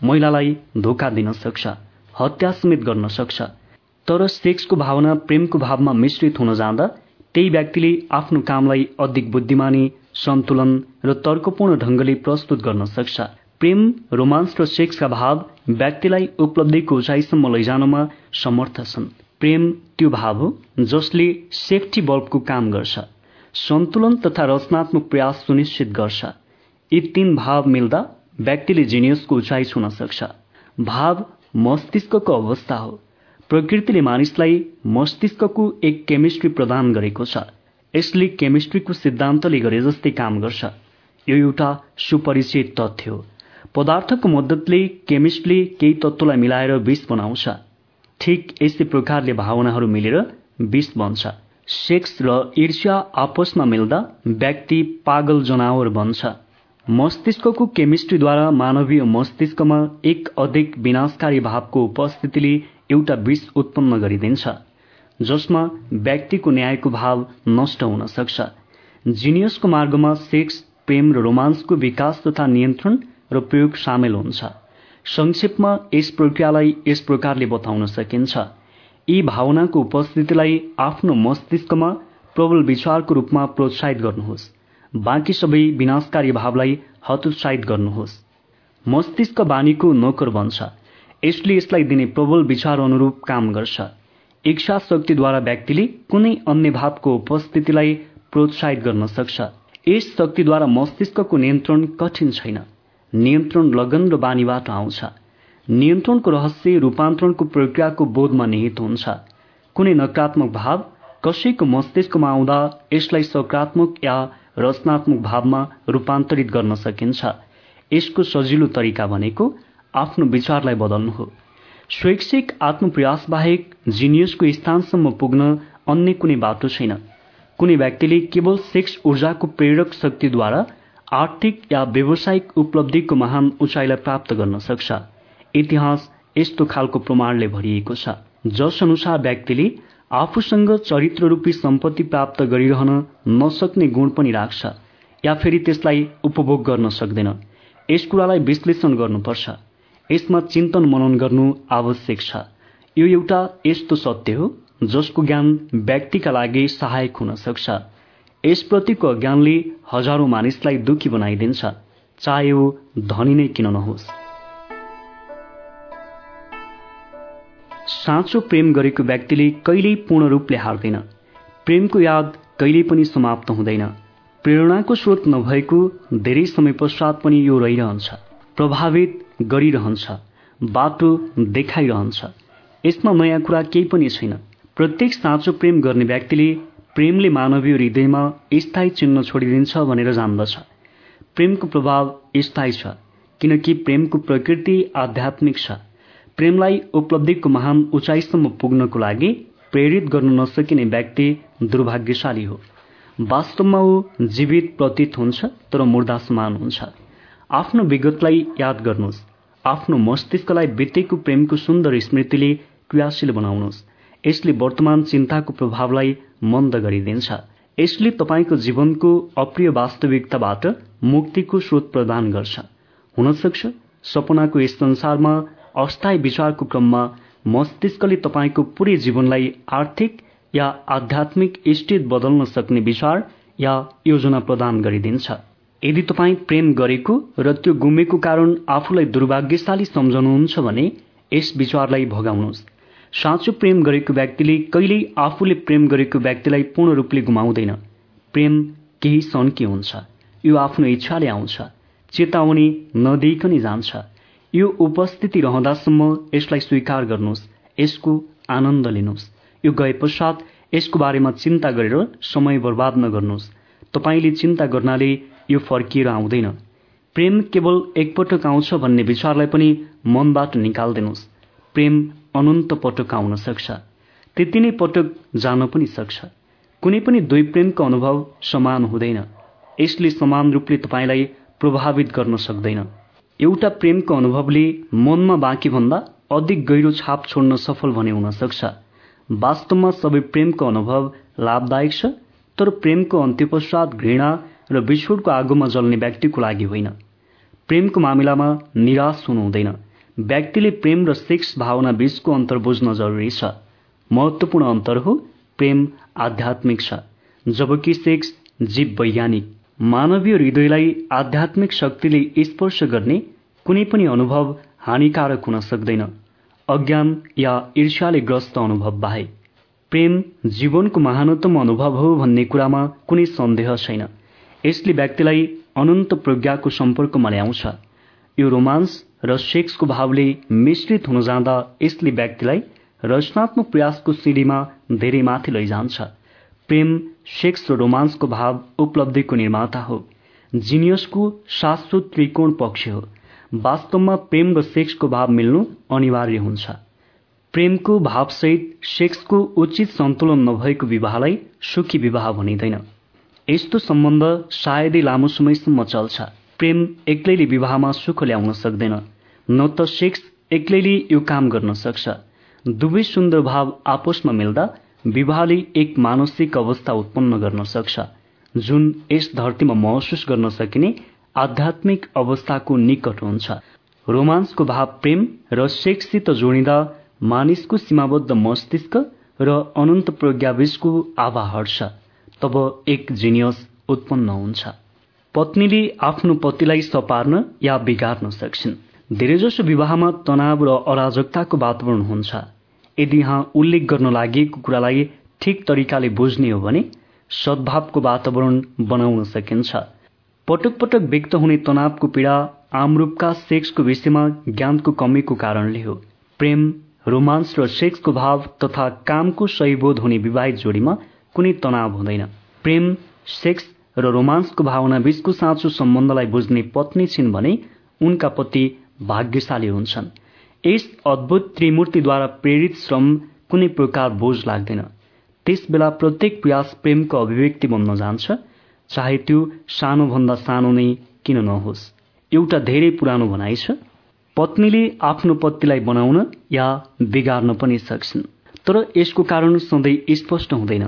Speaker 1: महिलालाई धोका दिन सक्छ हत्या समेत गर्न सक्छ। तर सेक्सको भावना प्रेमको भावमा मिश्रित हुन जाँदा त्यही व्यक्तिले आफ्नो कामलाई अधिक बुद्धिमानी सन्तुलन र तर्कपूर्ण ढंगले प्रस्तुत गर्न सक्छ। प्रेम रोमान्स र सेक्सका भाव व्यक्तिलाई उपलब्धिको उचाइसम्म लैजानमा समर्थ छन्। प्रेम त्यो भाव हो जसले सेफ्टी बल्बको काम गर्छ सन्तुलन तथा रचनात्मक प्रयास सुनिश्चित गर्छ। यी तीन भाव मिल्दा व्यक्तिले जिनियसको उचाइ छुन सक्छ। भाव मस्तिष्कको अवस्था हो। प्रकृतिले मानिसलाई मस्तिष्कको एक केमिस्ट्री प्रदान गरेको छ। यसले केमिस्ट्रीको सिद्धान्तले गरे जस्तै काम गर्छ। यो एउटा सुपरिचित तथ्य हो। पदार्थको मद्दतले केमिस्टले केही तत्त्वलाई मिलाएर विष बनाउँछ। ठिक यस्तै प्रकारले भावनाहरू मिलेर विष बन्छ। सेक्स र ईर्ष्या आपसमा मिल्दा व्यक्ति पागल जनावर बन्छ। मस्तिष्कको केमिस्ट्रीद्वारा मानवीय मस्तिष्कमा एक अधिक विनाशकारी भावको उपस्थितिले एउटा विष उत्पन्न गरिदिन्छ जसमा व्यक्तिको न्यायको भाव नष्ट हुन सक्छ। जिनियसको मार्गमा सेक्स प्रेम र रोमान्सको विकास तथा नियन्त्रण र प्रयोग सामेल हुन्छ। संक्षेपमा यस प्रक्रियालाई यस प्रकारले बताउन सकिन्छ। यी भावनाको उपस्थितिलाई आफ्नो मस्तिष्कमा प्रबल विचारको रूपमा प्रोत्साहित गर्नुहोस्। बाँकी सबै विनाशकारी भावलाई हतोत्साहित गर्नुहोस्। मस्तिष्क बानीको नोकर बन्छ। यसले यसलाई दिने प्रबल विचार अनुरूप काम गर्छ। इच्छा शक्तिद्वारा व्यक्तिले कुनै अन्य भावको उपस्थितिलाई प्रोत्साहित गर्न सक्छ। यस शक्तिद्वारा मस्तिष्कको नियन्त्रण कठिन छैन। नियन्त्रण लगन र बानीबाट आउँछ। नियन्त्रणको रहस्य रूपान्तरणको प्रक्रियाको बोधमा निहित हुन्छ। कुनै नकारात्मक भाव कसैको मस्तिष्कमा आउँदा यसलाई सकारात्मक या रचनात्मक भावमा रूपान्तरित गर्न सकिन्छ। यसको सजिलो तरिका भनेको आफ्नो विचारलाई बदल्नु हो। शैक्षिक आत्मप्रयास बाहेक जिनियसको स्थानसम्म पुग्न अन्य कुनै बाटो छैन। कुनै व्यक्तिले केवल सेक्स ऊर्जाको प्रेरक शक्तिद्वारा आर्थिक या व्यावसायिक उपलब्धिको महान उचाइलाई प्राप्त गर्न सक्छ। इतिहास यस्तो खालको प्रमाणले भरिएको छ जस अनुसार व्यक्तिले आफूसँग चरित्र रूपी सम्पत्ति प्राप्त गरिरहन नसक्ने गुण पनि राख्छ या फेरि त्यसलाई उपभोग गर्न सक्दैन। यस कुरालाई विश्लेषण गर्नुपर्छ। यसमा चिन्तन मनन गर्नु आवश्यक छ। यो एउटा यस्तो सत्य हो जसको ज्ञान व्यक्तिका लागि सहायक हुन सक्छ। यसप्रतिको अज्ञानले हजारौं मानिसलाई दुखी बनाइदिन्छ। चाहे ऊ धनी नै किन नहोस्। साँचो प्रेम गरेको व्यक्तिले कहिल्यै पूर्ण रूपले हार्दैन। प्रेमको याद कहिल्यै पनि समाप्त हुँदैन। प्रेरणाको स्रोत नभएको धेरै समय पश्चात पनि यो रहिरहन्छ। प्रभावित गरिरहन्छ। बाटो देखाइरहन्छ। यसमा नयाँ कुरा केही पनि छैन। प्रत्येक साँचो प्रेम गर्ने व्यक्तिले प्रेमले मानवीय हृदयमा स्थायी चिन्ह छोडिदिन्छ भनेर जान्दछ। प्रेमको प्रभाव स्थायी छ किनकि प्रेमको प्रकृति आध्यात्मिक छ। प्रेमलाई उपलब्धिको महान उचाइसम्म पुग्नको लागि प्रेरित गर्न नसकिने व्यक्ति दुर्भाग्यशाली हो। वास्तवमा ऊ जीवित प्रतीत हुन्छ तर मुर्दा समान हुन्छ। आफ्नो विगतलाई याद गर्नुहोस्। आफ्नो मस्तिष्कलाई बितेको प्रेमको सुन्दर स्मृतिले क्रियाशील बनाउनुहोस्। यसले वर्तमान चिन्ताको प्रभावलाई मन्द गरिदिन्छ। यसले तपाईँको जीवनको अप्रिय वास्तविकताबाट मुक्तिको स्रोत प्रदान गर्छ। हुन सक्छ सपनाको यस संसारमा अस्थायी विचारको क्रममा मस्तिष्कले तपाईँको पुरै जीवनलाई आर्थिक या आध्यात्मिक स्थित बदल्न सक्ने विचार या योजना प्रदान गरिदिन्छ। यदि तपाईँ प्रेम गरेको र त्यो गुमेको कारण आफूलाई दुर्भाग्यशाली सम्झनुहुन्छ भने यस विचारलाई भगाउनुहोस्। साँचो प्रेम गरेको व्यक्तिले कहिल्यै आफूले प्रेम गरेको व्यक्तिलाई पूर्ण रूपले गुमाउँदैन। प्रेम केही सन्के हुन्छ। यो आफ्नो इच्छाले आउँछ। चेतावनी नदिइकनै जान्छ। यो उपस्थिति रहँदासम्म यसलाई स्वीकार गर्नुहोस् यसको आनन्द लिनुहोस्। यो गए पश्चात यसको बारेमा चिन्ता गरेर समय बर्बाद नगर्नुहोस्। तपाईँले चिन्ता गर्नाले यो फर्किएर आउँदैन। प्रेम केवल एकपटक आउँछ भन्ने विचारलाई पनि मनबाट निकाल्दिनुहोस्। प्रेम अनन्त पटक आउन सक्छ। त्यति नै पटक जान पनि सक्छ। कुनै पनि दुई प्रेमको अनुभव समान हुँदैन। यसले समान रूपले तपाईँलाई प्रभावित गर्न सक्दैन। एउटा प्रेमको अनुभवले मनमा बाँकी भन्दा अधिक गहिरो छाप छोड्न सफल भने हुन सक्छ वास्तवमा सबै प्रेमको अनुभव लाभदायक छ तर प्रेमको अन्त्यपश्चात घृणा र विश्वको आगोमा जल्ने व्यक्तिको लागि होइन। प्रेमको मामिलामा निराश हुनु हुँदैन। व्यक्तिले प्रेम र सेक्स भावना बीचको अन्तर बुझ्न जरुरी छ। महत्वपूर्ण अन्तर हो प्रेम आध्यात्मिक छ जबकि सेक्स जीव वैज्ञानिक। मानवीय हृदयलाई आध्यात्मिक शक्तिले स्पर्श गर्ने कुनै पनि अनुभव हानिकारक हुन सक्दैन। अज्ञान या ईर्ष्याले ग्रस्त अनुभव बाहेक। प्रेम जीवनको महानतम अनुभव हो भन्ने कुरामा कुनै सन्देह छैन। यसले व्यक्तिलाई अनन्त प्रज्ञाको सम्पर्कमा ल्याउँछ। यो रोमान्स र सेक्सको भावले मिश्रित हुन जाँदा यसले व्यक्तिलाई रचनात्मक प्रयासको सिँढीमा धेरै माथि लैजान्छ। प्रेम सेक्स र रोमान्सको भाव उपलब्धिको निर्माता हो। जिनियसको शाश्वत त्रिकोण पक्ष हो। वास्तवमा प्रेम र सेक्सको भाव मिल्नु अनिवार्य हुन्छ। प्रेमको भावसहित सेक्सको उचित सन्तुलन नभएको विवाहलाई सुखी विवाह भनिँदैन। यस्तो सम्बन्ध सायदै लामो समयसम्म चल्छ। प्रेम एक्लैले विवाहमा सुख ल्याउन सक्दैन। न त सेक्स एक्लैले यो काम गर्न सक्छ। दुवै सुन्दर भाव आपसमा मिल्दा विवाहले एक मानसिक अवस्था उत्पन्न गर्न सक्छ जुन यस धरतीमा महसुस गर्न सकिने आध्यात्मिक अवस्थाको निकट हुन्छ। रोमान्सको भाव प्रेम र सेक्ससित जोडिँदा मानिसको सीमाबद्ध मस्तिष्क र अनन्त प्रज्ञाबीचको आभा हट्छ तब एक जिनियस उत्पन्न हुन्छ। पत्नीले आफ्नो पतिलाई सपार्न या बिगार्न सक्छन्। धेरैजसो विवाहमा तनाव र अराजकताको वातावरण हुन्छ। यदि यहाँ उल्लेख गर्न लागेको कुरालाई ठिक तरिकाले बुझ्ने हो भने सद्भावको वातावरण बनाउन सकिन्छ। पटक पटक व्यक्त हुने तनावको पीडा आमरूपका सेक्सको विषयमा ज्ञानको कमीको कारणले हो। प्रेम रोमान्स र सेक्सको भाव तथा कामको सही बोध हुने विवाहित जोडीमा कुनै तनाव हुँदैन। प्रेम सेक्स र रोमान्सको भावना बीचको साँचो सम्बन्धलाई बुझ्ने पत्नी छिन् भने उनका पति भाग्यशाली हुन्छन्। यस अद्भुत त्रिमूर्तिद्वारा प्रेरित श्रम कुनै प्रकार बोझ लाग्दैन। त्यस बेला प्रत्येक प्रयास प्रेमको अभिव्यक्ति बन्न जान्छ चाहे त्यो सानोभन्दा सानो नै किन नहोस्। एउटा धेरै पुरानो भनाइ छ पत्नीले आफ्नो पतिलाई बनाउन या बिगार्न पनि सक्छन्। तर यसको कारण सधैँ स्पष्ट हुँदैन।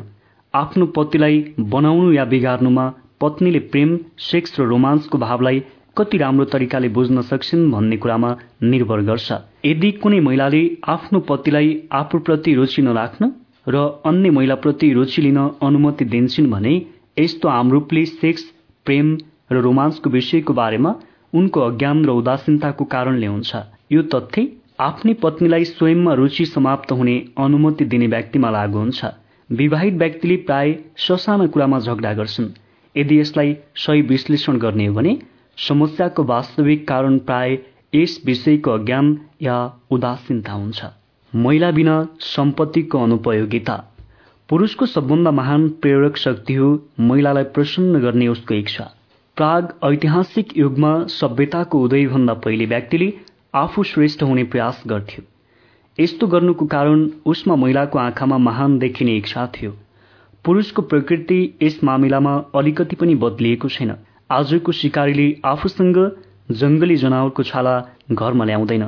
Speaker 1: आफ्नो पतिलाई बनाउनु या बिगार्नुमा पत्नीले प्रेम सेक्स र रोमान्सको भावलाई कति राम्रो तरिकाले बुझ्न सक्छन् भन्ने कुरामा निर्भर गर्छ। यदि कुनै महिलाले आफ्नो पतिलाई आफूप्रति रुचि नराख्न र अन्य महिलाप्रति रुचि लिन अनुमति दिन्छन् भने यस्तो आमरूपले सेक्स प्रेम र रोमान्सको विषयको बारेमा उनको अज्ञान र उदासीनताको कारणले हुन्छ यो तथ्य आफ्नै पत्नीलाई स्वयंमा रुचि समाप्त हुने अनुमति दिने व्यक्तिमा लागू हुन्छ। विवाहित व्यक्तिले प्राय ससाना कुरामा झगडा गर्छन्। यदि यसलाई सही विश्लेषण गर्ने हो भने समस्याको वास्तविक कारण प्राय यस विषयको अज्ञान या उदासीनता हुन्छ। महिला बिना सम्पत्तिको अनुपयोगिता। पुरुषको सबभन्दा महान प्रेरक शक्ति हो महिलालाई प्रसन्न गर्ने उसको इच्छा। प्राग ऐतिहासिक युगमा सभ्यताको उदयभन्दा पहिले व्यक्तिले आफू श्रेष्ठ हुने प्रयास गर्थ्यो। यस्तो गर्नुको कारण उसमा महिलाको आँखामा महान देखिने इच्छा थियो। पुरुषको प्रकृति यस मामिलामा अलिकति पनि बदलिएको छैन। आजको शिकारीले आफूसँग जंगली जनावरको छाला घरमा ल्याउँदैन।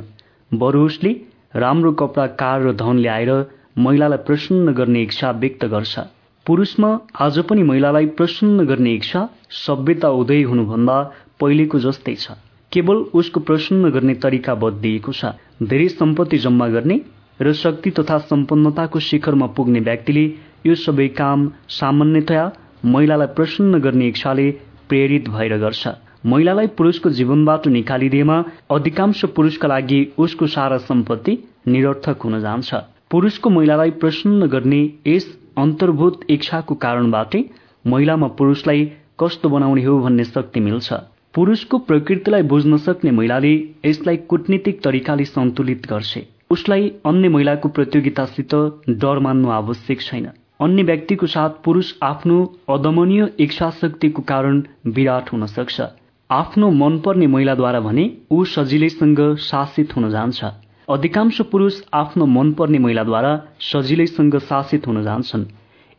Speaker 1: बरु उसले राम्रो कपडा कार र धन ल्याएर महिलालाई प्रसन्न गर्ने इच्छा व्यक्त गर्छ। पुरुषमा आज पनि महिलालाई प्रसन्न गर्ने इच्छा सभ्यता उदय हुनुभन्दा पहिलेको जस्तै छ। केवल उसको प्रसन्न गर्ने तरिका बदलिएको छ। धेरै सम्पत्ति जम्मा गर्ने र शक्ति तथा सम्पन्नताको शिखरमा पुग्ने व्यक्तिले यो सबै काम सामान्यतया महिलालाई प्रसन्न गर्ने इच्छाले प्रेरित भएर गर्छ। महिलालाई पुरुषको जीवनबाट निकालिदिएमा अधिकांश पुरुषका लागि उसको सारा सम्पत्ति निरर्थक हुन जान्छ। पुरुषको महिलालाई प्रसन्न गर्ने यस अन्तर्भूत इच्छाको कारणबाटै महिलामा पुरुषलाई कस्तो बनाउने हो भन्ने शक्ति मिल्छ। पुरुषको प्रकृतिलाई बुझ्न सक्ने महिलाले यसलाई कूटनीतिक तरिकाले सन्तुलित गर्छ। उसलाई अन्य महिलाको प्रतियोगितासित डर मान्नु आवश्यक छैन। अन्य व्यक्तिको साथ पुरुष आफ्नो अदमनीय इच्छा शक्तिको कारण विराट हुन सक्छ। आफ्नो मनपर्ने महिलाद्वारा भने ऊ सजिलैसँग शासित हुन जान्छ। अधिकांश पुरुष आफ्नो मनपर्ने महिलाद्वारा सजिलैसँग शासित हुन जान्छन्।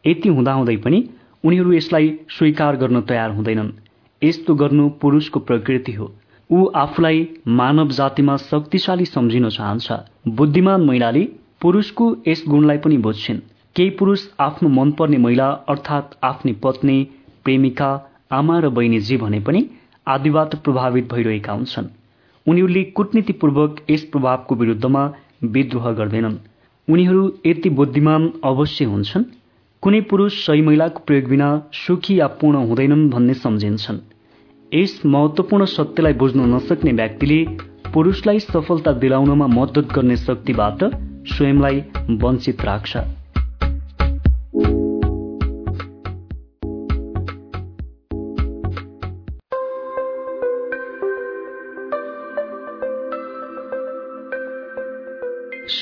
Speaker 1: यति हुँदाहुँदै पनि उनीहरू यसलाई स्वीकार गर्न तयार हुँदैनन्। यस्तो गर्नु पुरुषको प्रकृति हो। ऊ आफूलाई मानव जातिमा शक्तिशाली सम्झिन चाहन्छ। बुद्धिमान महिलाले पुरुषको यस गुणलाई पनि बुझ्छिन्। केही पुरुष आफ्नो मनपर्ने महिला अर्थात् आफ्नी पत्नी प्रेमिका आमा र बहिनी भने पनि आदिबाट प्रभावित भइरहेका हुन्छन्। उनीहरूले कूटनीतिपूर्वक यस प्रभावको विरुद्धमा विद्रोह गर्दैनन्। उनीहरू यति बुद्धिमान अवश्य हुन्छन्। कुनै पुरुष सही महिलाको प्रयोग बिना सुखी या पूर्ण हुँदैनन् भन्ने सम्झिन्छन्। यस महत्वपूर्ण सत्यलाई बुझ्न नसक्ने व्यक्तिले पुरुषलाई सफलता दिलाउनमा मद्दत गर्ने शक्तिबाट स्वयंलाई वञ्चित राख्छ।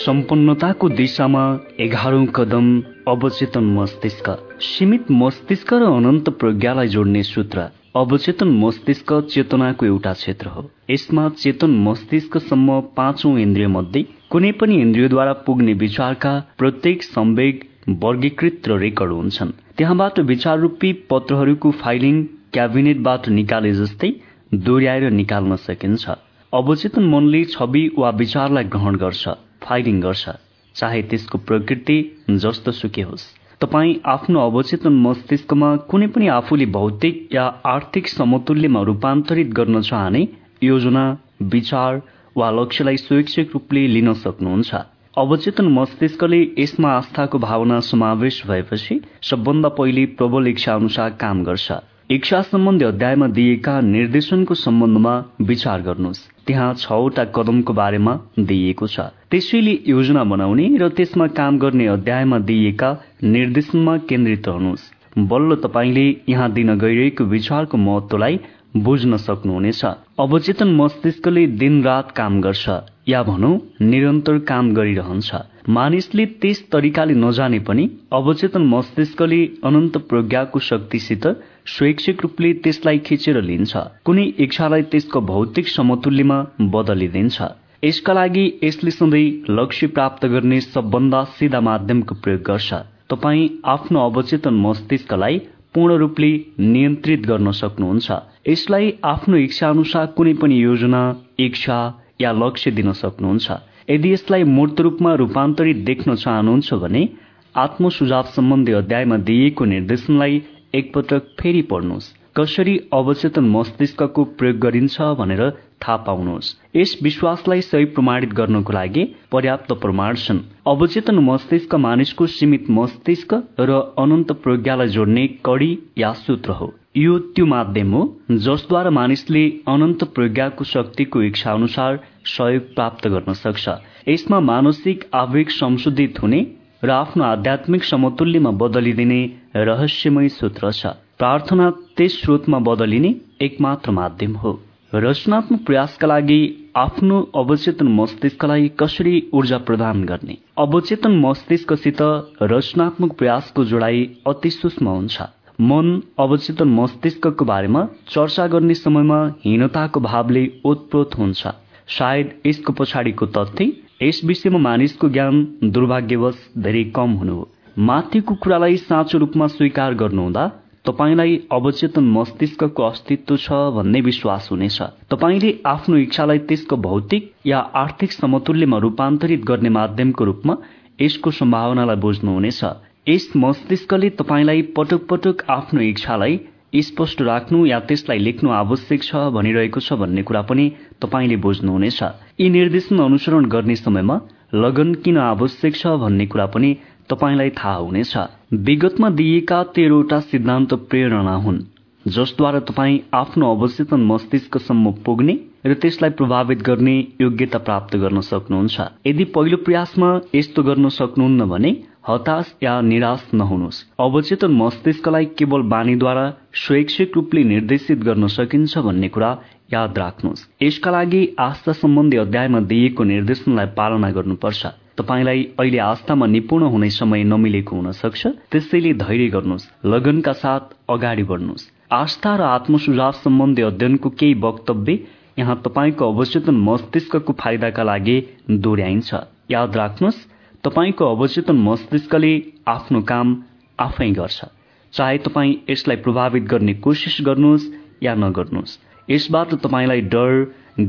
Speaker 1: सम्पन्नताको दिशामा एघारौं कदम अवचेतन मस्तिष्क। सीमित मस्तिष्क र अनन्त प्रज्ञालाई जोड्ने सूत्र। अवचेतन मस्तिष्क चेतनाको एउटा क्षेत्र हो। यसमा चेतन मस्तिष्कसम्म पाँचौं इन्द्रिय मध्ये कुनै पनि इन्द्रियद्वारा पुग्ने विचारका प्रत्येक सम्वेग वर्गीकृत र रेकर्ड हुन्छन्। त्यहाँबाट विचार रूपी पत्रहरूको फाइलिङ क्याबिनेटबाट निकाले जस्तै दोहोऱ्याएर निकाल्न सकिन्छ। अवचेतन मनले छवि वा विचारलाई ग्रहण गर्छ। फाइलिङ गर्छ चाहे त्यसको प्रकृति जस्तो सुके होस्। तपाईँ आफ्नो अवचेतन मस्तिष्कमा कुनै पनि आफूले भौतिक या आर्थिक समतुल्यमा रूपान्तरित गर्न चाहने योजना विचार वा लक्ष्यलाई स्वैच्छिक रूपले लिन सक्नुहुन्छ। अवचेतन मस्तिष्कले यसमा आस्थाको भावना समावेश भएपछि सबभन्दा पहिले प्रबल इच्छा अनुसार काम गर्छ। इच्छा सम्बन्धी अध्यायमा दिएका निर्देशनको सम्बन्धमा विचार गर्नुहोस्। त्यहाँ छवटा कदमको बारेमा दिइएको छ। त्यसैले योजना बनाउने र त्यसमा काम गर्ने अध्यायमा दिइएका निर्देशनमा केन्द्रित रहनुहोस्। बल्ल तपाईँले यहाँ दिन गइरहेको विचारको महत्वलाई बुझ्न सक्नुहुनेछ। अवचेतन मस्तिष्कले दिन रात काम गर्छ। या भनौँ निरन्तर काम गरिरहन्छ। मानिसले त्यस तरिकाले नजाने पनि अवचेतन मस्तिष्कले अनन्त प्रज्ञाको शक्तिसित स्वैच्छिक रूपले त्यसलाई खिचेर लिन्छ। कुनै इच्छालाई त्यसको भौतिक समतुल्यमा बदलिदिन्छ। यसका लागि यसले सधैँ लक्ष्य प्राप्त गर्ने सबभन्दा सिधा माध्यमको प्रयोग गर्छ। तपाईँ आफ्नो अवचेतन मस्तिष्कलाई पूर्ण रूपले नियन्त्रित गर्न सक्नुहुन्छ। यसलाई आफ्नो इच्छा अनुसार कुनै पनि योजना इच्छा या लक्ष्य दिन सक्नुहुन्छ। यदि यसलाई मूर्त रूपमा रूपान्तरित देख्न चाहनुहुन्छ भने आत्मसुझाव सम्बन्धी अध्यायमा दिइएको निर्देशनलाई एकपटक फेरि पढ्नुहोस्। कसरी अवचेतन मस्तिष्कको प्रयोग गरिन्छ भनेर थाहा पाउनुहोस्। यस विश्वासलाई सही प्रमाणित गर्नको लागि पर्याप्त प्रमाण छन्। अवचेतन मस्तिष्क मानिसको सीमित मस्तिष्क र अनन्त प्रज्ञालाई जोड्ने कडी या सूत्र हो। यो त्यो माध्यम हो जसद्वारा मानिसले अनन्त प्रज्ञाको शक्तिको इच्छा अनुसार सहयोग प्राप्त गर्न सक्छ। यसमा मानसिक आवेग संशोधित हुने र आफ्नो आध्यात्मिक समतुल्यमा बदलिदिने रहस्यमय सूत्र छ। प्रार्थना त्यस स्रोतमा बदलिने एकमात्र माध्यम हो। रचनात्मक प्रयासका लागि आफ्नो अवचेतन मस्तिष्कलाई कसरी ऊर्जा प्रदान गर्ने? अवचेतन मस्तिष्कसित रचनात्मक प्रयासको जोडाई अति सूक्ष्म हुन्छ। मन अवचेतन मस्तिष्कको बारेमा चर्चा गर्ने समयमा हीनताको भावले ओतप्रोत हुन्छ। सायद यसको पछाडिको तथ्य यस विषयमा मानिसको ज्ञान दुर्भाग्यवश धेरै कम हुनु हो। माथिको कुरालाई साँचो रूपमा स्वीकार गर्नुहुँदा तपाईँलाई अवचेतन मस्तिष्कको अस्तित्व छ भन्ने विश्वास हुनेछ। तपाईँले आफ्नो इच्छालाई त्यसको भौतिक या आर्थिक समतुल्यमा रूपान्तरित गर्ने माध्यमको रूपमा यसको सम्भावनालाई बुझ्नुहुनेछ। यस मस्तिष्कले तपाईँलाई पटक पटक आफ्नो इच्छालाई स्पष्ट राख्नु या त्यसलाई लेख्नु आवश्यक छ भनिरहेको छ भन्ने कुरा पनि तपाईँले बुझ्नुहुनेछ। यी निर्देशन अनुसरण गर्ने समयमा लगन किन आवश्यक छ भन्ने कुरा पनि तपाईँलाई थाहा हुनेछ। विगतमा दिइएका तेह्रवटा सिद्धान्त प्रेरणा हुन् जसद्वारा तपाईँ आफ्नो अवचेतन मस्तिष्कसम्म पुग्ने र त्यसलाई प्रभावित गर्ने योग्यता प्राप्त गर्न सक्नुहुन्छ। यदि पहिलो प्रयासमा यस्तो गर्न सक्नुहुन्न भने हताश या निराश नहुनुहोस्। अवचेतन मस्तिष्कलाई केवल बानीद्वारा स्वैच्छिक रूपले निर्देशित गर्न सकिन्छ भन्ने कुरा याद राख्नुहोस्। यसका लागि आस्था सम्बन्धी अध्यायमा दिइएको निर्देशनलाई पालना गर्नुपर्छ। तपाईँलाई अहिले आस्थामा निपुण हुने समय नमिलेको हुन सक्छ। त्यसैले धैर्य गर्नुहोस्। लगनका साथ अगाडि बढ्नुहोस्। आस्था र आत्मसुझाव सम्बन्धी अध्ययनको केही वक्तव्य यहाँ तपाईँको अवचेतन मस्तिष्कको फाइदाका लागि दोहोऱ्याइन्छ। याद राख्नुहोस् तपाईँको अवचेतन मस्तिष्कले आफ्नो काम आफै गर्छ। चाहे तपाईँ यसलाई प्रभावित गर्ने कोसिस गर्नुहोस् या नगर्नुहोस् यसबाट तपाईँलाई डर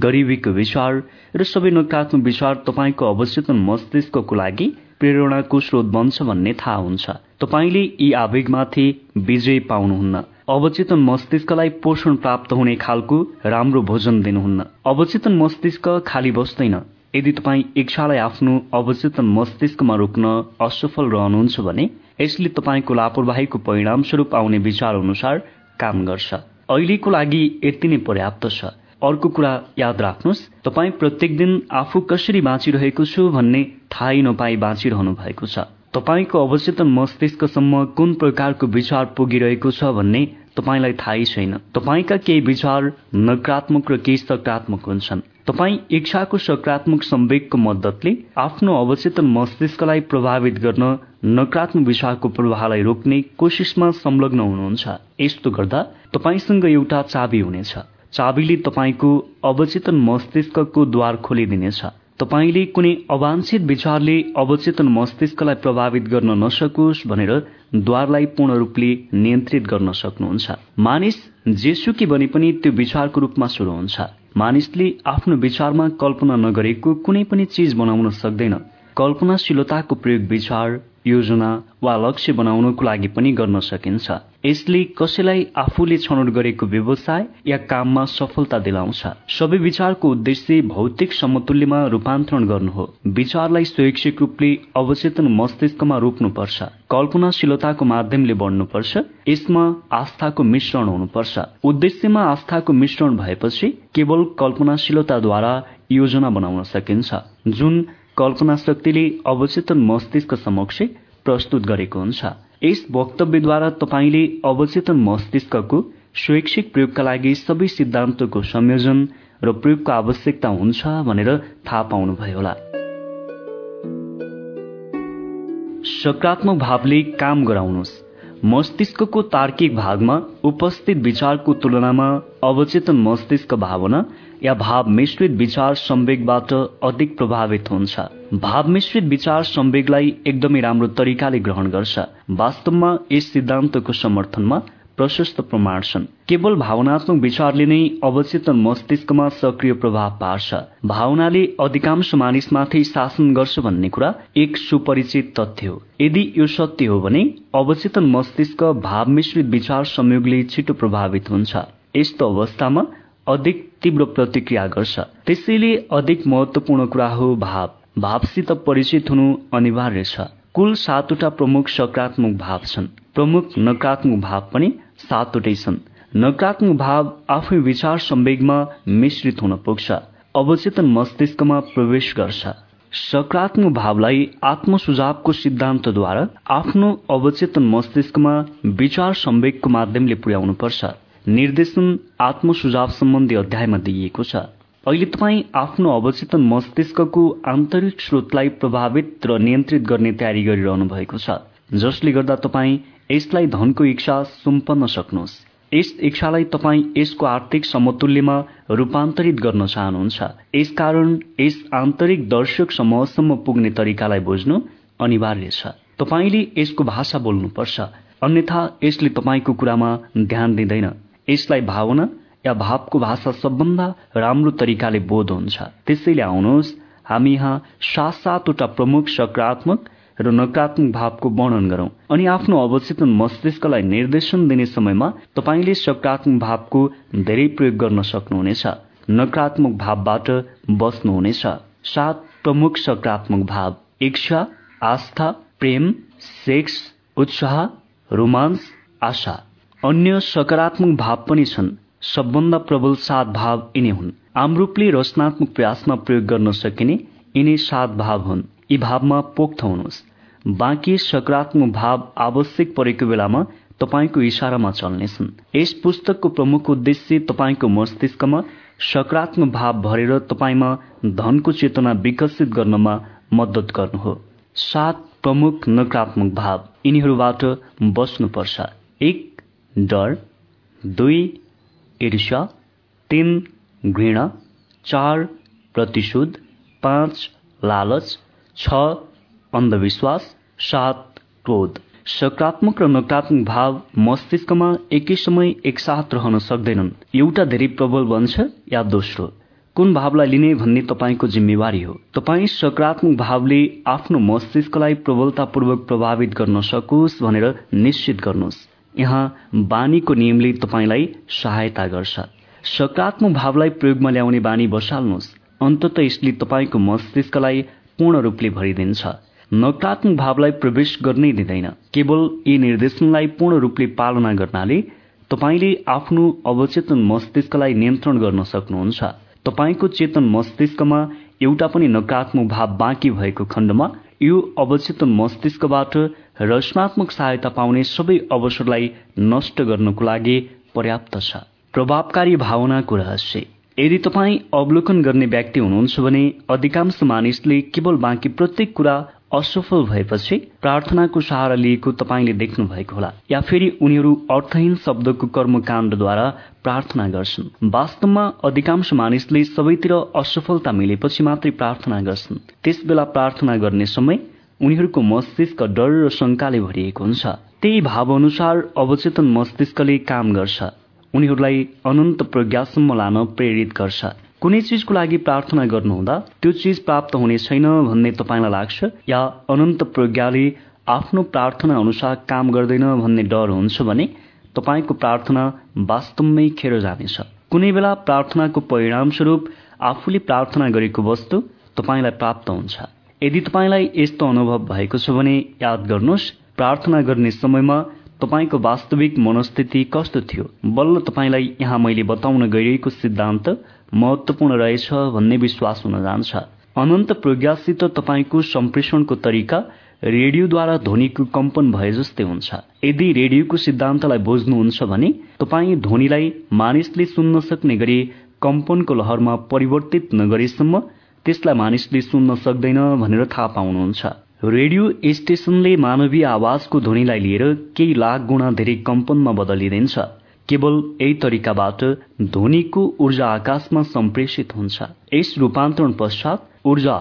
Speaker 1: गरिबीको विचार र सबै नकारात्मक विचार तपाईँको अवचेतन मस्तिष्कको लागि प्रेरणाको स्रोत बन्छ भन्ने थाहा हुन्छ। तपाईँले यी आवेगमाथि विजय पाउनुहुन्न। अवचेतन मस्तिष्कलाई पोषण प्राप्त हुने खालको राम्रो भोजन दिनुहुन्न। अवचेतन मस्तिष्क खाली बस्दैन। यदि तपाईँ इच्छालाई आफ्नो अवचेतन मस्तिष्कमा रोक्न असफल रहनुहुन्छ भने यसले तपाईँको लापरवाहीको परिणामस्वरूप आउने विचार अनुसार काम गर्छ। अहिलेको लागि यति नै पर्याप्त छ। अर्को कुरा याद राख्नुहोस् तपाईँ प्रत्येक दिन आफू कसरी बाँचिरहेको छु भन्ने थाहै नपाई बाँचिरहनु भएको छ। तपाईँको अवचेतन मस्तिष्कसम्म कुन प्रकारको विचार पुगिरहेको छ भन्ने तपाईँलाई थाहै छैन। तपाईँका केही विचार नकारात्मक र केही सकारात्मक हुन्छन्। तपाईँ इच्छाको सकारात्मक संवेगको मद्दतले आफ्नो अवचेतन मस्तिष्कलाई प्रभावित गर्न नकारात्मक विचारको प्रवाहलाई रोक्ने कोसिसमा संलग्न हुनुहुन्छ। यस्तो गर्दा तपाईँसँग एउटा चाबी हुनेछ। चाबीले तपाईँको अवचेतन मस्तिष्कको द्वार खोलिदिनेछ। तपाईँले कुनै अवांछित विचारले अवचेतन मस्तिष्कलाई प्रभावित गर्न नसकोस् भनेर द्वारलाई पूर्ण रूपले नियन्त्रित गर्न सक्नुहुन्छ। मानिस जेसुकी बने पनि त्यो विचारको रूपमा सुरु हुन्छ। मानिसले आफ्नो विचारमा कल्पना नगरेको कुनै पनि चिज बनाउन सक्दैन। कल्पनाशीलताको प्रयोग विचार योजना वा लक्ष्य बनाउनको लागि पनि गर्न सकिन्छ। यसले कसैलाई आफूले छनौट गरेको व्यवसाय या काममा सफलता दिलाउँछ। सबै विचारको उद्देश्य भौतिक समतुल्यमा रूपान्तरण गर्नु हो। विचारलाई स्वैच्छिक रूपले अवचेतन मस्तिष्कमा रोप्नुपर्छ। कल्पनाशीलताको माध्यमले बढ्नुपर्छ। यसमा आस्थाको मिश्रण हुनुपर्छ। उद्देश्यमा आस्थाको मिश्रण भएपछि केवल कल्पनाशीलताद्वारा योजना बनाउन सकिन्छ। जुन कल्पना शक्तिले अवचेतन मस्तिष्क समक्ष प्रस्तुत गरेको हुन्छ। यस वक्तव्यद्वारा तपाईँले अवचेतन मस्तिष्कको स्वैच्छिक प्रयोगका लागि सबै सिद्धान्तको संयोजन र प्रयोगको आवश्यकता हुन्छ भनेर थाहा पाउनुभयो होला। सकारात्मक भावले काम गराउनुहोस्। मस्तिष्कको तार्किक भागमा उपस्थित विचारको तुलनामा अवचेतन मस्तिष्क भावना या भाव मिश्रित विचार संवेगबाट अधिक प्रभावित हुन्छ। भाव मिश्रित विचार संवेगलाई एकदमै राम्रो तरिकाले ग्रहण गर्छ। वास्तवमा यस सिद्धान्तको समर्थनमा प्रशस्त प्रमाण छन्। केवल भावनात्मक विचारले नै अवचेतन मस्तिष्कमा सक्रिय प्रभाव पार्छ। भावनाले अधिकांश मानिसमाथि शासन गर्छ भन्ने कुरा एक सुपरिचित तथ्य हो। यदि यो सत्य हो भने अवचेतन मस्तिष्क भाव मिश्रित विचार संयोगले छिटो प्रभावित हुन्छ। यस्तो अवस्थामा अधिक तीव्र प्रतिक्रिया गर्छ। त्यसैले अधिक महत्वपूर्ण कुरा हो भाव। भावसित परिचित हुनु अनिवार्य छ। कुल सातवटा प्रमुख सकारात्मक भाव छन्। प्रमुख नकारात्मक भाव पनि सातवटै छन्। नकारात्मक भाव आफै विचार संवेगमा मिश्रित हुन पुग्छ। अवचेतन मस्तिष्कमा प्रवेश गर्छ। सकारात्मक भावलाई आत्मसुझावको सिद्धान्तद्वारा आफ्नो अवचेतन मस्तिष्कमा विचार संवेगको माध्यमले पुर्याउनुपर्छ। निर्देशन आत्मसुझाव सम्बन्धी अध्यायमा दिइएको छ। अहिले तपाईँ आफ्नो अवचेतन मस्तिष्कको आन्तरिक स्रोतलाई प्रभावित र नियन्त्रित गर्ने तयारी गरिरहनु भएको छ जसले गर्दा तपाईँ यसलाई धनको इच्छा सुम्पन्न सक्नुहोस्। यस इच्छालाई तपाईँ यसको आर्थिक समतुल्यमा रूपान्तरित गर्न चाहनुहुन्छ। यसकारण यस आन्तरिक दर्शक समूहसम्म पुग्ने तरिकालाई बुझ्नु अनिवार्य छ। तपाईँले यसको भाषा बोल्नुपर्छ अन्यथा यसले तपाईँको कुरामा ध्यान दिँदैन। यसलाई भावना या भावको भाषा सबभन्दा राम्रो तरिकाले बोध हुन्छ। त्यसैले आउनुहोस् हामी यहाँ सात सातवटा प्रमुख सकारात्मक र नकारात्मक भावको वर्णन गरौं। अनि आफ्नो अवचेतन मस्तिष्कलाई निर्देशन दिने समयमा तपाईँले सकारात्मक भावको धेरै प्रयोग गर्न सक्नुहुनेछ। नकारात्मक भावबाट बस्नुहुनेछ। सात प्रमुख सकारात्मक भाव। इच्छा आस्था प्रेम सेक्स उत्साह रोमान्स आशा। अन्य सकारात्मक भाव पनि छन्। सबभन्दा प्रबल सात भाव यिनी हुन्। आम रूपले रचनात्मक प्रयासमा प्रयोग गर्न सकिने यिनी सात भाव हुन्। यी भावमा पोख्त हुनुहोस्। बाँकी सकारात्मक भाव आवश्यक परेको बेलामा तपाईँको इसारामा चल्नेछन्। यस पुस्तकको प्रमुख उद्देश्य तपाईँको मस्तिष्कमा सकारात्मक भाव भरेर तपाईँमा धनको चेतना विकसित गर्नमा मद्दत गर्नु हो। सात प्रमुख नकारात्मक भाव यिनीहरूबाट बस्नुपर्छ। एक डर दुई ईर्ष्या तीन घृणा चार प्रतिशोध पाँच लालच छ अन्धविश्वास सात क्रोध। सकारात्मक र नकारात्मक भाव मस्तिष्कमा एकै समय एकसाथ रहन सक्दैनन्। एउटा धेरै प्रबल बन्छ या दोस्रो। कुन भावलाई लिने भन्ने तपाईँको जिम्मेवारी हो। तपाईँ सकारात्मक भावले आफ्नो मस्तिष्कलाई प्रबलतापूर्वक प्रभावित गर्न सकोस् भनेर निश्चित गर्नुहोस्। यहाँ बानीको नियमले तपाईँलाई सहायता गर्छ। सकारात्मक भावलाई प्रयोगमा ल्याउने बानी बसाल्नुहोस्। अन्तत यसले तपाईँको मस्तिष्कलाई पूर्ण रूपले भरिदिन्छ। नकारात्मक भावलाई प्रवेश गर्नै दिँदैन। केवल यी निर्देशनलाई पूर्ण रूपले पालना गर्नाले तपाईँले आफ्नो अवचेतन मस्तिष्कलाई नियन्त्रण गर्न सक्नुहुन्छ। तपाईँको चेतन मस्तिष्कमा एउटा पनि नकारात्मक भाव बाँकी भएको खण्डमा यो अवचेतन मस्तिष्कबाट रचनात्मक सहायता पाउने सबै अवसरलाई नष्ट गर्नको लागि पर्याप्त छ। प्रभावकारी भावनाको रहस्य? यदि तपाईँ अवलोकन गर्ने व्यक्ति हुनुहुन्छ भने अधिकांश मानिसले केवल बाँकी प्रत्येक कुरा असफल भएपछि प्रार्थनाको सहारा लिएको तपाईँले देख्नु भएको होला। या फेरि उनीहरू अर्थहीन शब्दको कर्मकाण्डद्वारा प्रार्थना गर्छन्। वास्तवमा अधिकांश मानिसले सबैतिर असफलता मिलेपछि मात्रै प्रार्थना गर्छन्। त्यस बेला प्रार्थना गर्ने समय उनीहरूको मस्तिष्क डर र शङ्काले भरिएको हुन्छ। त्यही भाव अनुसार अवचेतन मस्तिष्कले काम गर्छ। उनीहरूलाई अनन्त प्रज्ञासम्म लान प्रेरित गर्छ। कुनै चिजको लागि प्रार्थना गर्नुहुँदा त्यो चिज प्राप्त हुने छैन भन्ने तपाईँलाई लाग्छ या अनन्त प्रज्ञाले आफ्नो प्रार्थना अनुसार काम गर्दैन भन्ने डर हुन्छ भने तपाईँको प्रार्थना वास्तवमै खेर जानेछ। कुनै बेला प्रार्थनाको परिणामस्वरूप आफूले प्रार्थना गरेको वस्तु तपाईँलाई प्राप्त हुन्छ। यदि तपाईँलाई यस्तो अनुभव भएको छ भने याद गर्नुहोस् प्रार्थना गर्ने समयमा तपाईँको वास्तविक मनस्थिति कस्तो थियो? बल्ल तपाईँलाई यहाँ मैले बताउन गइरहेको सिद्धान्त महत्वपूर्ण रहेछ भन्ने विश्वास हुन जान्छ। अनन्त प्रज्ञासित तपाईँको सम्प्रेषणको तरिका रेडियोद्वारा ध्वनिको कम्पन भए जस्तै हुन्छ। यदि रेडियोको सिद्धान्तलाई बुझ्नुहुन्छ भने तपाईँ ध्वनिलाई मानिसले सुन्न सक्ने गरी कम्पनको लहरमा परिवर्तित नगरेसम्म त्यसलाई मानिसले सुन्न सक्दैन भनेर थाहा पाउनुहुन्छ। रेडियो स्टेशनले मानवीय आवाजको ध्वनिलाई लिएर केही लाख गुणा धेरै कम्पनमा बदलिदिन्छ केवल यही तरिकाबाट ध्वनिको ऊर्जा आकाशमा सम्प्रेषित हुन्छ। यस रूपान्तरण पश्चात ऊर्जा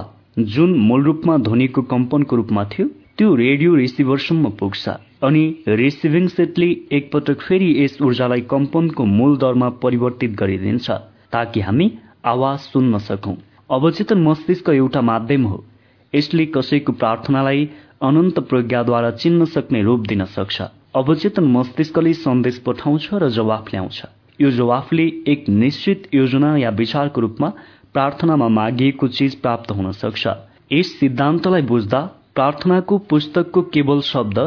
Speaker 1: जुन मूल रूपमा ध्वनिको कम्पनको रूपमा थियो त्यो रेडियो रिसिभरसम्म पुग्छ। अनि रिसिभिङ सेटले एकपटक फेरि यस ऊर्जालाई कम्पनको मूल दरमा परिवर्तित गरिदिन्छ ताकि हामी आवाज सुन्न सकौं। अवचेतन मस्तिष्क एउटा माध्यम हो। यसले कसैको प्रार्थनालाई अनन्त प्रज्ञाद्वारा चिन्न सक्ने रूप दिन सक्छ। अवचेतन मस्तिष्कले सन्देश पठाउँछ र जवाफ ल्याउँछ। यो जवाफले एक निश्चित योजना या विचारको रूपमा प्रार्थनामा मागिएको चिज प्राप्त हुन सक्छ। यस सिद्धान्तलाई बुझ्दा प्रार्थनाको पुस्तकको केवल शब्द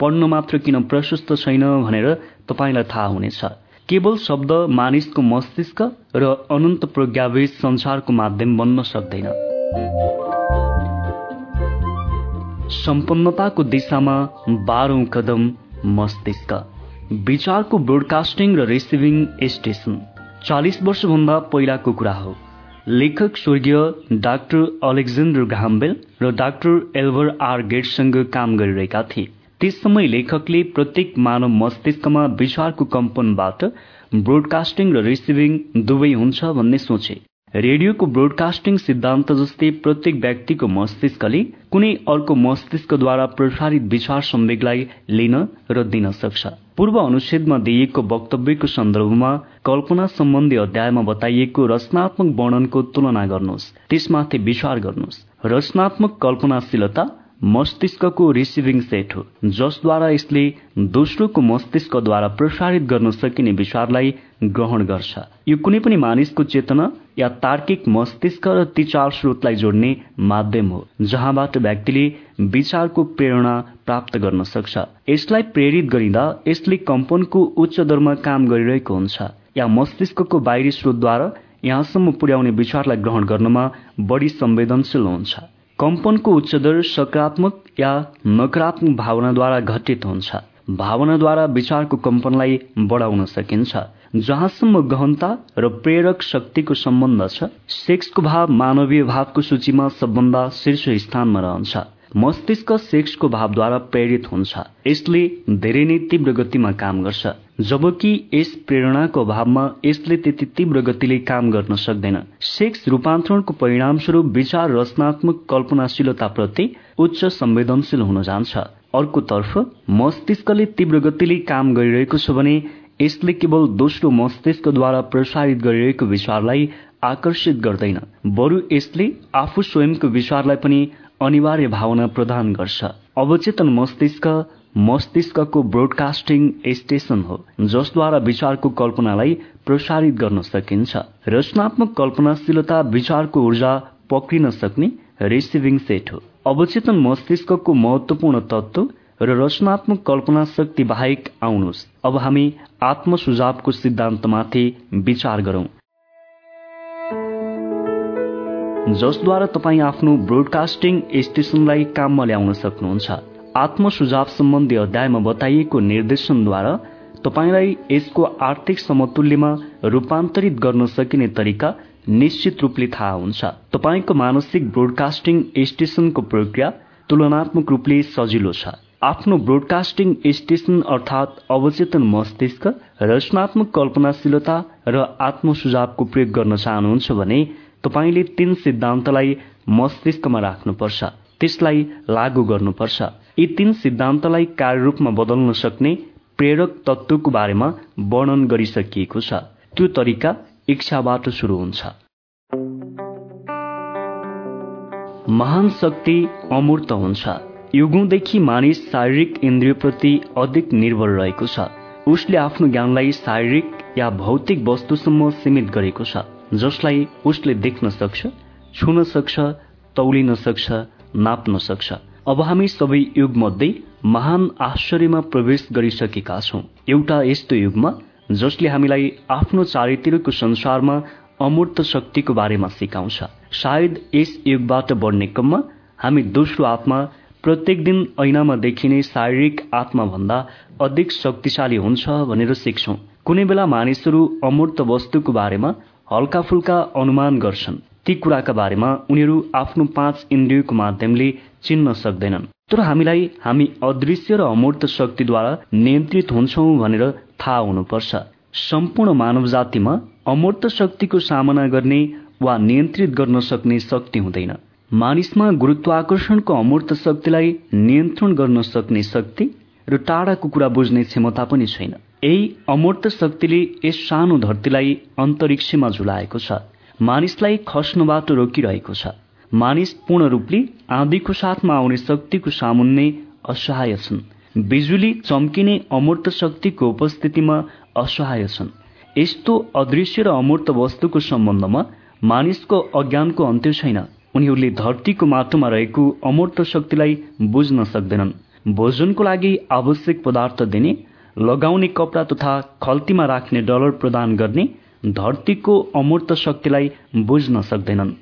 Speaker 1: पढ्न मात्र किन प्रशस्त छैन भनेर तपाईँलाई थाहा हुनेछ। केवल शब्द मानिसको मस्तिष्क र अनन्त प्रज्ञावेश संसारको माध्यम बन्न सक्दैन। सम्पन्नताको दिशामा बाह्रौं कदम मस्तिष्क। विचारको ब्रोडकास्टिङ र रिसिभिङ स्टेसन चालिस वर्षभन्दा पहिलाको कुरा हो। लेखक स्वर्गीय डाक्टर अलेक्जेन्डर घाम्बेल र डाक्टर एल्भर आर गेटसँग काम गरिरहेका थिए। त्यस समय लेखकले प्रत्येक मानव मस्तिष्कमा विचारको कम्पनबाट ब्रोडकास्टिङ र रिसिभिङ दुवै हुन्छ भन्ने सोचे। रेडियोको ब्रोडकास्टिङ सिद्धान्त जस्तै प्रत्येक व्यक्तिको मस्तिष्कले कुनै अर्को मस्तिष्कद्वारा प्रसारित विचार संवेगलाई लिन र दिन सक्छ। पूर्व अनुच्छेदमा दिइएको वक्तव्यको सन्दर्भमा कल्पना सम्बन्धी अध्यायमा बताइएको रचनात्मक वर्णनको तुलना गर्नुहोस्। त्यसमाथि विचार गर्नुहोस्। रचनात्मक कल्पनाशीलता मस्तिष्कको रिसिभिङ सेट हो जसद्वारा यसले दोस्रोको मस्तिष्कद्वारा प्रसारित गर्न सकिने विचारलाई ग्रहण गर्छ। यो कुनै पनि मानिसको चेतना या तार्किक मस्तिष्क र ती चार स्रोतलाई जोड्ने माध्यम हो जहाँबाट व्यक्तिले विचारको प्रेरणा प्राप्त गर्न सक्छ। यसलाई प्रेरित गरिँदा यसले कम्पनको उच्च दरमा काम गरिरहेको हुन्छ। या मस्तिष्कको बाहिरी स्रोतद्वारा यहाँसम्म पुर्याउने विचारलाई ग्रहण गर्नमा बढी संवेदनशील हुन्छ। कम्पनको उच्च दर सकारात्मक या नकारात्मक भावनाद्वारा घटित हुन्छ। भावनाद्वारा विचारको कम्पनलाई बढाउन सकिन्छ। जहाँसम्म गहनता र प्रेरक शक्तिको सम्बन्ध छ सेक्सको भाव मानवीय भावको सूचीमा सबभन्दा शीर्ष स्थानमा रहन्छ। मस्तिष्क सेक्सको भावद्वारा प्रेरित हुन्छ। यसले धेरै नै तीव्र गतिमा काम गर्छ। जबकि यस प्रेरणाको अभावमा यसले त्यति तीव्र गतिले काम गर्न सक्दैन। सेक्स रूपान्तरणको परिणामस्वरूप विचार रचनात्मक कल्पनाशीलताप्रति उच्च संवेदनशील हुन जान्छ। अर्कोतर्फ मस्तिष्कले तीव्र गतिले काम गरिरहेको छ भने यसले केवल दोस्रो मस्तिष्कद्वारा प्रसारित गरिरहेको विचारलाई आकर्षित गर्दैन बरु यसले आफू स्वयंको विचारलाई पनि अनिवार्य भावना प्रदान गर्छ। अवचेतन मस्तिष्क मस्तिष्कको ब्रोडकास्टिङ स्टेशन हो जसद्वारा विचारको कल्पनालाई प्रसारित गर्न सकिन्छ रचनात्मक कल्पनाशीलता विचारको ऊर्जा पक्रिन सक्ने रिसिभिङ सेट हो। अवचेतन मस्तिष्कको महत्वपूर्ण तत्व र रचनात्मक कल्पना शक्ति बाहेक आउनुहोस्। अब हामी आत्मसुझावको सिद्धान्तमाथि विचार गरौं। जसद्वारा तपाईँ आफ्नो ब्रोडकास्टिङ स्टेसनलाई काममा ल्याउन सक्नुहुन्छ। आत्मसुझाव सम्बन्धी अध्यायमा बताइएको निर्देशनद्वारा तपाईँलाई यसको आर्थिक समतुल्यमा रूपान्तरित गर्न सकिने तरिका निश्चित रूपले थाहा हुन्छ। तपाईँको मानसिक ब्रोडकास्टिङ स्टेसनको प्रक्रिया तुलनात्मक रूपले सजिलो छ। आफ्नो ब्रोडकास्टिङ स्टेशन अर्थात् अवचेतन मस्तिष्क रचनात्मक कल्पनाशीलता र आत्मसुझावको प्रयोग गर्न चाहनुहुन्छ भने तपाईँले तीन सिद्धान्तलाई मस्तिष्कमा राख्नुपर्छ। त्यसलाई लागू गर्नुपर्छ। यी तीन सिद्धान्तलाई कार्यरूपमा बदल्न सक्ने प्रेरक तत्वको बारेमा वर्णन गरिसकिएको छ। त्यो तरिका इच्छाबाट सुरु हुन्छ। महान शक्ति अमूर्त हुन्छ। युगौंदेखि मानिस शारीरिक इन्द्रियप्रति अधिक निर्भर रहेको छ। उसले आफ्नो ज्ञानलाई शारीरिक या भौतिक वस्तुसम्म सीमित गरेको छ जसलाई उसले देख्न सक्छ छुन सक्छ तौलिन सक्छ नाप्न सक्छ। अब हामी सबै युगमध्ये महान आश्चर्यमा प्रवेश गरिसकेका छौं। एउटा यस्तो युगमा जसले हामीलाई आफ्नो चारैतिरको संसारमा अमूर्त शक्तिको बारेमा सिकाउँछ। सायद यस युगबाट बढ्ने क्रममा हामी दोस्रो आत्मा प्रत्येक दिन ऐनामा देखिने शारीरिक आत्मा भन्दा अधिक शक्तिशाली हुन्छ भनेर सिक्छौं। कुनै बेला मानिसहरू अमूर्त वस्तुको बारेमा हल्का फुल्का अनुमान गर्छन्। ती कुराका बारेमा उनीहरू आफ्नो पाँच इन्द्रियको माध्यमले चिन्न सक्दैनन्। तर हामीलाई हामी अदृश्य र अमूर्त शक्तिद्वारा नियन्त्रित हुन्छौं भनेर थाहा हुनुपर्छ। सम्पूर्ण मानव जातिमा अमूर्त शक्तिको सामना गर्ने वा नियन्त्रित गर्न सक्ने शक्ति हुँदैन। मानिसमा गुरुत्वाकर्षणको अमूर्त शक्तिलाई नियन्त्रण गर्न सक्ने शक्ति र टाढाको कुरा बुझ्ने क्षमता पनि छैन। यही अमूर्त शक्तिले यस सानो धरतीलाई अन्तरिक्षमा झुलाएको छ। मानिसलाई खस्नबाट रोकिरहेको छ। मानिस पूर्ण रूपले आँधीको साथमा आउने शक्तिको सामुन्ने असहाय छन्। बिजुली चम्किने अमूर्त शक्तिको उपस्थितिमा असहाय छन्। यस्तो अदृश्य र अमूर्त वस्तुको सम्बन्धमा मानिसको अज्ञानको अन्त्य छैन। उनीहरूले धरतीको माटोमा रहेको अमूर्त शक्तिलाई बुझ्न सक्दैनन्। भोजनको लागि आवश्यक पदार्थ दिने लगाउने कपडा तथा खल्तीमा राख्ने डलर प्रदान गर्ने धरतीको अमूर्त शक्तिलाई बुझ्न सक्दैनन्।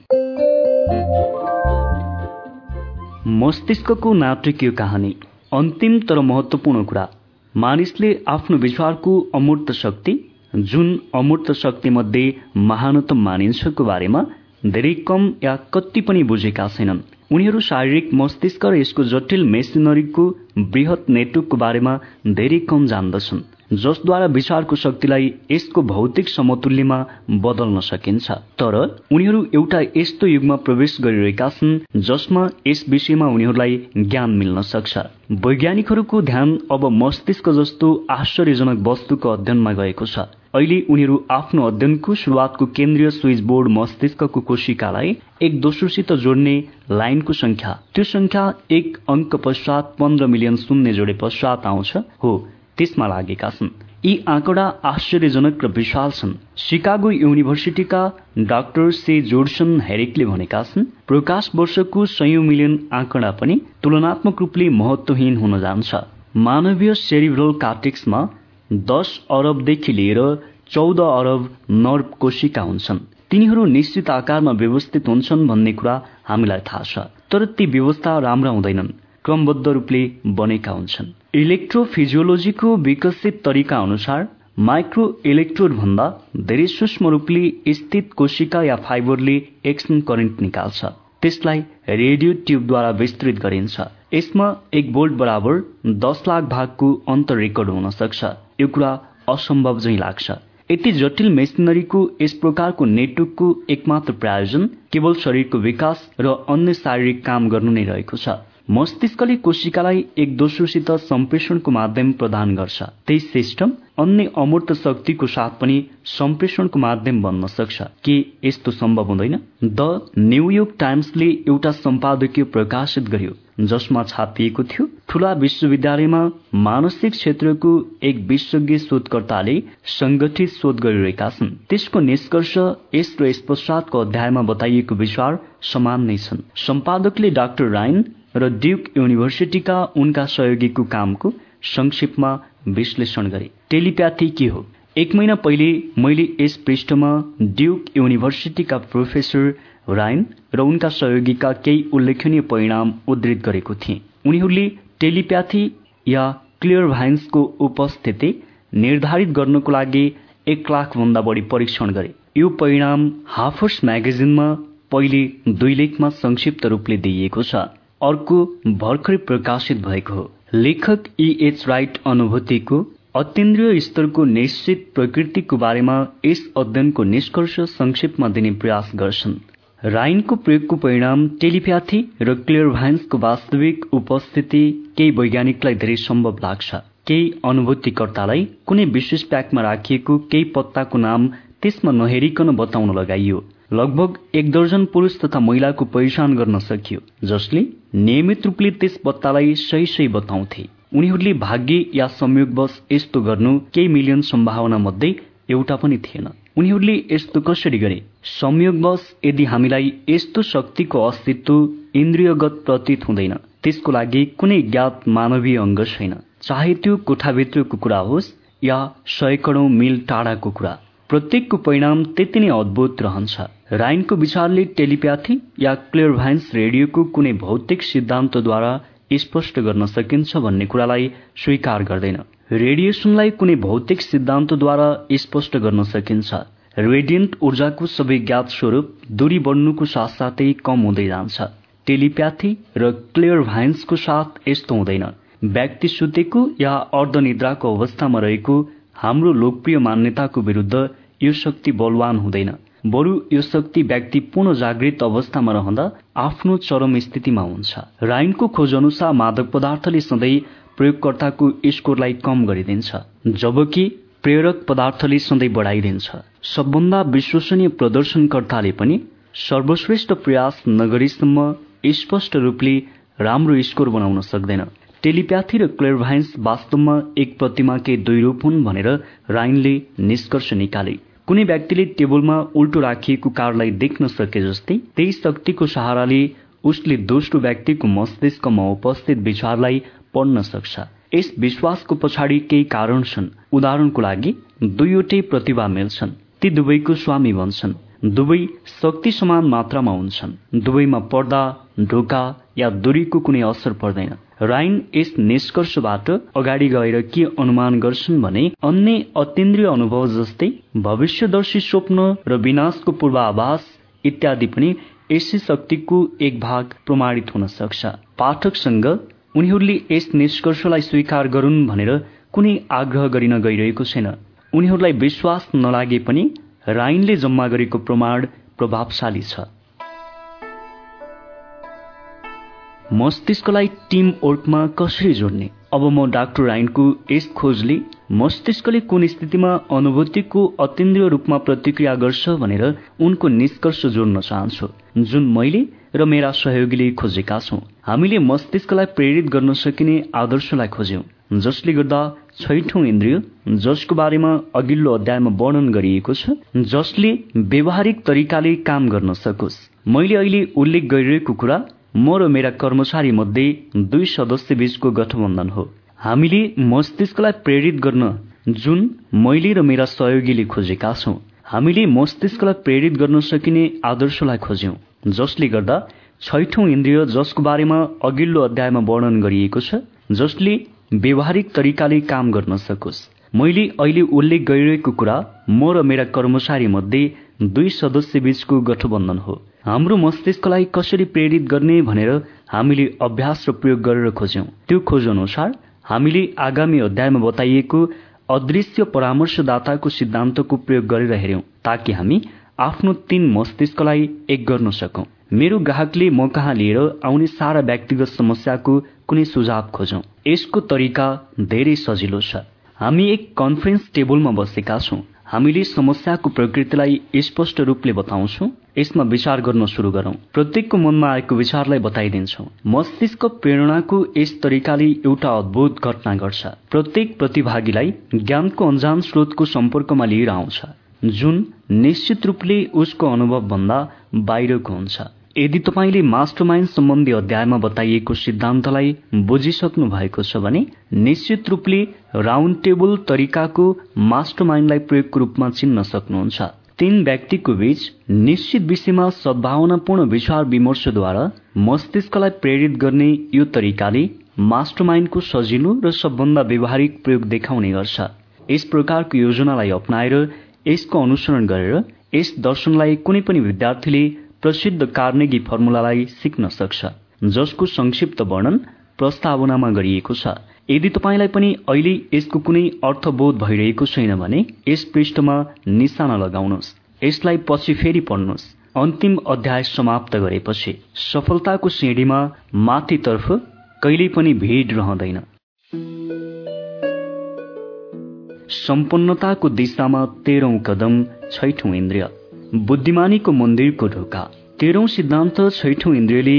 Speaker 1: मस्तिष्कको नाटकीय कहानी अन्तिम तर महत्वपूर्ण कुरा मानिसले आफ्नो विचारको अमूर्त शक्ति जुन अमूर्त शक्ति मध्ये महानतम मानिन्छको बारेमा धेरै कम या कति पनि बुझेका छैनन्। उनीहरू शारीरिक मस्तिष्क र यसको जटिल मेसिनरीको वृहत नेटवर्कको बारेमा धेरै कम जान्दछन्। जसद्वारा विचारको शक्तिलाई यसको भौतिक समतुल्यमा बदल्न सकिन्छ। तर उनीहरू एउटा यस्तो युगमा प्रवेश गरिरहेका छन् जसमा यस विषयमा उनीहरूलाई ज्ञान मिल्न सक्छ। वैज्ञानिकहरूको ध्यान अब मस्तिष्क जस्तो आश्चर्यजनक वस्तुको अध्ययनमा गएको छ। अहिले उनीहरू आफ्नो अध्ययनको शुरूआतको केन्द्रीय स्विच बोर्ड मस्तिष्कको कोशिकालाई एक दोस्रोसित जोड्ने लाइनको संख्या त्यो संख्या एक अङ्क पश्चात पन्ध्र मिलियन शून्य जोडे पश्चात आउँछ। हो त्यसमा लागेका छन्। यी आँकडा आश्चर्यजनक र विशाल छन्। सिकागो युनिभर्सिटीका डाक्टर से जोर्सन हेरिकले भनेका छन् प्रकाश वर्षको सयौं मिलियन आँकडा पनि तुलनात्मक रूपले महत्वहीन हुन जान्छ। मानवीय सेरिब्रल कार्टिक्समा दस अरबदेखि लिएर चौध अरब नर्भ कोशिका हुन्छन्। तिनीहरू निश्चित आकारमा व्यवस्थित हुन्छन् भन्ने कुरा हामीलाई थाहा छ तर ती व्यवस्था राम्रा हुँदैनन्। क्रमबद्ध रूपले बनेका हुन्छन्। इलेक्ट्रोफिजियोलोजीको विकसित तरिका अनुसार माइक्रो इलेक्ट्रोड भन्दा धेरै सूक्ष्म रूपले स्थित कोशिका या फाइबरले एक्सन करेन्ट निकाल्छ। त्यसलाई रेडियो ट्युबद्वारा विस्तृत गरिन्छ। यसमा एक बोल्ट बराबर दस लाख भागको अन्तर रेकर्ड हुन सक्छ। यो कुरा असम्भव झै लाग्छ। यति जटिल मेसिनरीको यस प्रकारको नेटवर्कको एकमात्र प्रायोजन केवल शरीरको विकास र अन्य शारीरिक काम गर्नु नै रहेको छ। मस्तिष्कले कोशिकालाई एक दोस्रोसित सम्प्रेषणको माध्यम प्रदान गर्छ। त्यही सिस्टम अन्य अमूर्त शक्तिको साथ पनि सम्प्रेषणको माध्यम बन्न सक्छ। के यस्तो सम्भव हुँदैन? द न्युयोर्क टाइम्सले एउटा सम्पादकीय प्रकाशित गर्यो जसमा छापिएको थियो ठूला विश्वविद्यालयमा मानसिक क्षेत्रको एक विशेषज्ञ शोधकर्ताले संगठित शोध गरिरहेका छन्। त्यसको निष्कर्ष यस र यस पश्चातको अध्यायमा बताइएको विचार समान नै छन्। सम्पादकले डाक्टर राइन र ड्युक युनिभर्सिटीका उनका सहयोगीको कामको संक्षेपमा विश्लेषण गरे। टेलिप्याथी के हो? एक महिना पहिले मैले यस पृष्ठमा ड्युक युनिभर्सिटीका प्रोफेसर राइन र उनका सहयोगीका केही उल्लेखनीय परिणाम उद्धृत गरेको थिए। उनीहरूले टेलिप्याथी या क्लियर भाइन्सको उपस्थिति निर्धारित गर्नको लागि एक लाख भन्दा बढी परीक्षण गरे। यो परिणाम हाफर्स म्यागजिनमा पहिले दुई लेखमा संक्षिप्त रूपले दिइएको छ। अर्को भर्खरै प्रकाशित भएको हो लेखक इएच राइट अनुभूतिको अत्यन्द्रिय स्तरको निश्चित प्रकृतिको बारेमा यस अध्ययनको निष्कर्ष संक्षेपमा दिने प्रयास गर्छन्। राइनको प्रयोगको परिणाम टेलिप्याथी र क्लियर भाइन्सको वास्तविक उपस्थिति केही वैज्ञानिकलाई धेरै सम्भव लाग्छ। केही अनुभूतिकर्तालाई कुनै विशेष प्याकमा राखिएको केही पत्ताको नाम त्यसमा नहेरिकन बताउन लगाइयो। लगभग एक दर्जन पुरुष तथा महिलाको पहिचान गर्न सकियो जसले नियमित रूपले त्यस पत्तालाई सही सही बताउँथे। उनीहरूले भाग्य या संयोगवश यस्तो गर्नु केही मिलियन सम्भावना मध्ये एउटा पनि थिएन। उनीहरूले यस्तो कसरी गरे? संयोगवश यदि हामीलाई यस्तो शक्तिको अस्तित्व इन्द्रियगत प्रतीत हुँदैन त्यसको लागि कुनै ज्ञात मानवीय अङ्ग छैन। चाहे त्यो कोठाभित्रको कुरा होस् या सयकडौं मिल टाढाको कुरा। प्रत्येकको परिणाम त्यति नै अद्भुत रहन्छ। राइनको विचारले टेलिप्याथी या क्लियरभाइन्स रेडियोको कुनै भौतिक सिद्धान्तद्वारा स्पष्ट गर्न सकिन्छ भन्ने कुरालाई स्वीकार गर्दैन। रेडिएसनलाई कुनै भौतिक सिद्धान्तद्वारा स्पष्ट गर्न सकिन्छ। रेडियन्ट ऊर्जाको सबै ज्ञात स्वरूप दूरी बढ्नुको साथसाथै कम हुँदै जान्छ। टेलिप्याथी र क्लियर भाइन्सको साथ यस्तो हुँदैन। व्यक्ति सुतेको या अर्धनिद्राको अवस्थामा रहेको हाम्रो लोकप्रिय मान्यताको विरूद्ध यो शक्ति बलवान हुँदैन। बरु यो शक्ति व्यक्ति पुनः जागृत अवस्थामा रहँदा आफ्नो चरम स्थितिमा हुन्छ। राइनको खोज अनुसार मादक पदार्थले सधैँ प्रयोगकर्ताको स्कोरलाई कम गरिदिन्छ जबकि प्रेरक पदार्थले सधैँ बढाइदिन्छ। सबभन्दा विश्वसनीय प्रदर्शनकर्ताले पनि सर्वश्रेष्ठ प्रयास नगरीसम्म स्पष्ट रूपले राम्रो स्कोर बनाउन सक्दैन। टेलिप्याथी र क्लेयरभाइन्स वास्तवमा एक प्रतिमाकै दुई रूप हुन् भनेर राइनले निष्कर्ष निकाले। कुनै व्यक्तिले टेबलमा उल्टो राखिएको कार्डलाई देख्न सके जस्तै त्यही शक्तिको सहाराले उसले दोस्रो व्यक्तिको मस्तिष्कमा उपस्थित विचारलाई पढ्न सक्छ। यस विश्वासको पछाडि केही कारण छन्। उदाहरणको लागि दुईवटै प्रतिभा मिल्छन्। ती दुवैको स्वामी बन्छन्। दुवै शक्ति समान मात्रामा हुन्छन्। दुवैमा पर्दा ढोका या दूरीको कुनै असर पर्दैन। राइन यस निष्कर्षबाट अगाडि गएर के अनुमान गर्छन् भने अन्य अत्यन्द्रिय अनुभव जस्तै भविष्यदर्शी स्वप्न र विनाशको पूर्वाभास इत्यादि पनि यसै शक्तिको एक भाग प्रमाणित हुन सक्छ। पाठकसँग उनीहरूले यस निष्कर्षलाई स्वीकार गरून् भनेर कुनै आग्रह गरिन गइरहेको छैन। उनीहरूलाई विश्वास नलागे पनि राइनले जम्मा गरेको प्रमाण प्रभावशाली छ। मस्तिष्कलाई टिम वर्कमा कसरी जोड्ने? अब म डाक्टर राइनको यस खोजले मस्तिष्कले कुन स्थितिमा अनुभूतिको अत्यन्द्रिय रूपमा प्रतिक्रिया गर्छ भनेर उनको निष्कर्ष जोड्न चाहन्छु। जुन मैले र मेरा सहयोगीले खोजेका छौं। हामीले मस्तिष्कलाई प्रेरित गर्न सकिने आदर्शलाई खोज्यौं जसले गर्दा छैठौं इन्द्रिय जसको बारेमा अघिल्लो अध्यायमा वर्णन गरिएको छ जसले व्यवहारिक तरिकाले काम गर्न सकोस्। मैले अहिले उल्लेख गरिरहेको कुरा म र मेरा कर्मचारी मध्ये दुई सदस्य बीचको गठबन्धन हो। हामीले मस्तिष्कलाई प्रेरित गर्न जुन मैले र मेरा सहयोगीले खोजेका छौं। हामीले मस्तिष्कलाई प्रेरित गर्न सकिने आदर्शलाई खोज्यौं जसले गर्दा छैठौं इन्द्रिय जसको बारेमा अघिल्लो अध्यायमा वर्णन गरिएको छ जसले व्यवहारिक तरिकाले काम गर्न सकोस्। मैले अहिले उल्लेख गरिरहेको कुरा म र मेरा कर्मचारी मध्ये दुई सदस्य बीचको गठबन्धन हो। हाम्रो मस्तिष्कलाई कसरी प्रेरित गर्ने भनेर हामीले अभ्यास र प्रयोग गरेर खोज्यौं। त्यो खोज अनुसार हामीले आगामी अध्यायमा बताइएको अदृश्य परामर्शदाताको सिद्धान्तको प्रयोग गरेर हेर्यौं ताकि हामी आफ्नो तीन मस्तिष्कलाई एक गर्न सकौं। मेरो ग्राहकले म कहाँ लिएर आउने सारा व्यक्तिगत समस्याको कुनै सुझाव खोजौं। यसको तरिका धेरै सजिलो छ। हामी एक कन्फरेन्स टेबलमा बसेका छौँ। हामीले समस्याको प्रकृतिलाई स्पष्ट रूपले बताउँछौ। यसमा विचार गर्न सुरु गरौं। प्रत्येकको मनमा आएको विचारलाई बताइदिन्छौ। मस्तिष्क प्रेरणाको यस तरिकाले एउटा अद्भुत घटना गर्छ। प्रत्येक प्रतिभागीलाई ज्ञानको अन्जान स्रोतको सम्पर्कमा लिएर आउँछ। जुन निश्चित रूपले उसको अनुभव भन्दा बाहिरको हुन्छ। यदि तपाईँले मास्टरमाइन्ड सम्बन्धी अध्यायमा बताइएको सिद्धान्तलाई बुझिसक्नु भएको छ भने निश्चित रूपले राउन्ड टेबल तरिकाको मास्टरमाइन्डलाई प्रयोगको रूपमा चिन्न सक्नुहुन्छ। तीन व्यक्तिको बीच निश्चित विषयमा सद्भावनापूर्ण विचार विमर्शद्वारा मस्तिष्कलाई प्रेरित गर्ने यो तरिकाले मास्टरमाइन्डको सजिलो र सबभन्दा व्यवहारिक प्रयोग देखाउने गर्छ। यस प्रकारको योजनालाई अप्नाएर यसको अनुसरण गरेर यस दर्शनलाई कुनै पनि विद्यार्थीले प्रसिद्ध कार्नेगी फर्मुलालाई सिक्न सक्छ जसको संक्षिप्त वर्णन प्रस्तावनामा गरिएको छ। यदि तपाईँलाई पनि अहिले यसको कुनै अर्थबोध भइरहेको छैन भने यस पृष्ठमा निशाना लगाउनुहोस्। यसलाई पछि फेरि पढ्नुहोस्। अन्तिम अध्याय समाप्त गरेपछि सफलताको श्रेणीमा माथितर्फ कहिल्यै पनि भिड रहँदैन। सम्पन्नताको दिशामा तेह्रौं कदम छैठौं इन्द्रिय। बुद्धिमानीको मन्दिरको ढोका। तेह्रौं सिद्धान्त छैठौं इन्द्रियले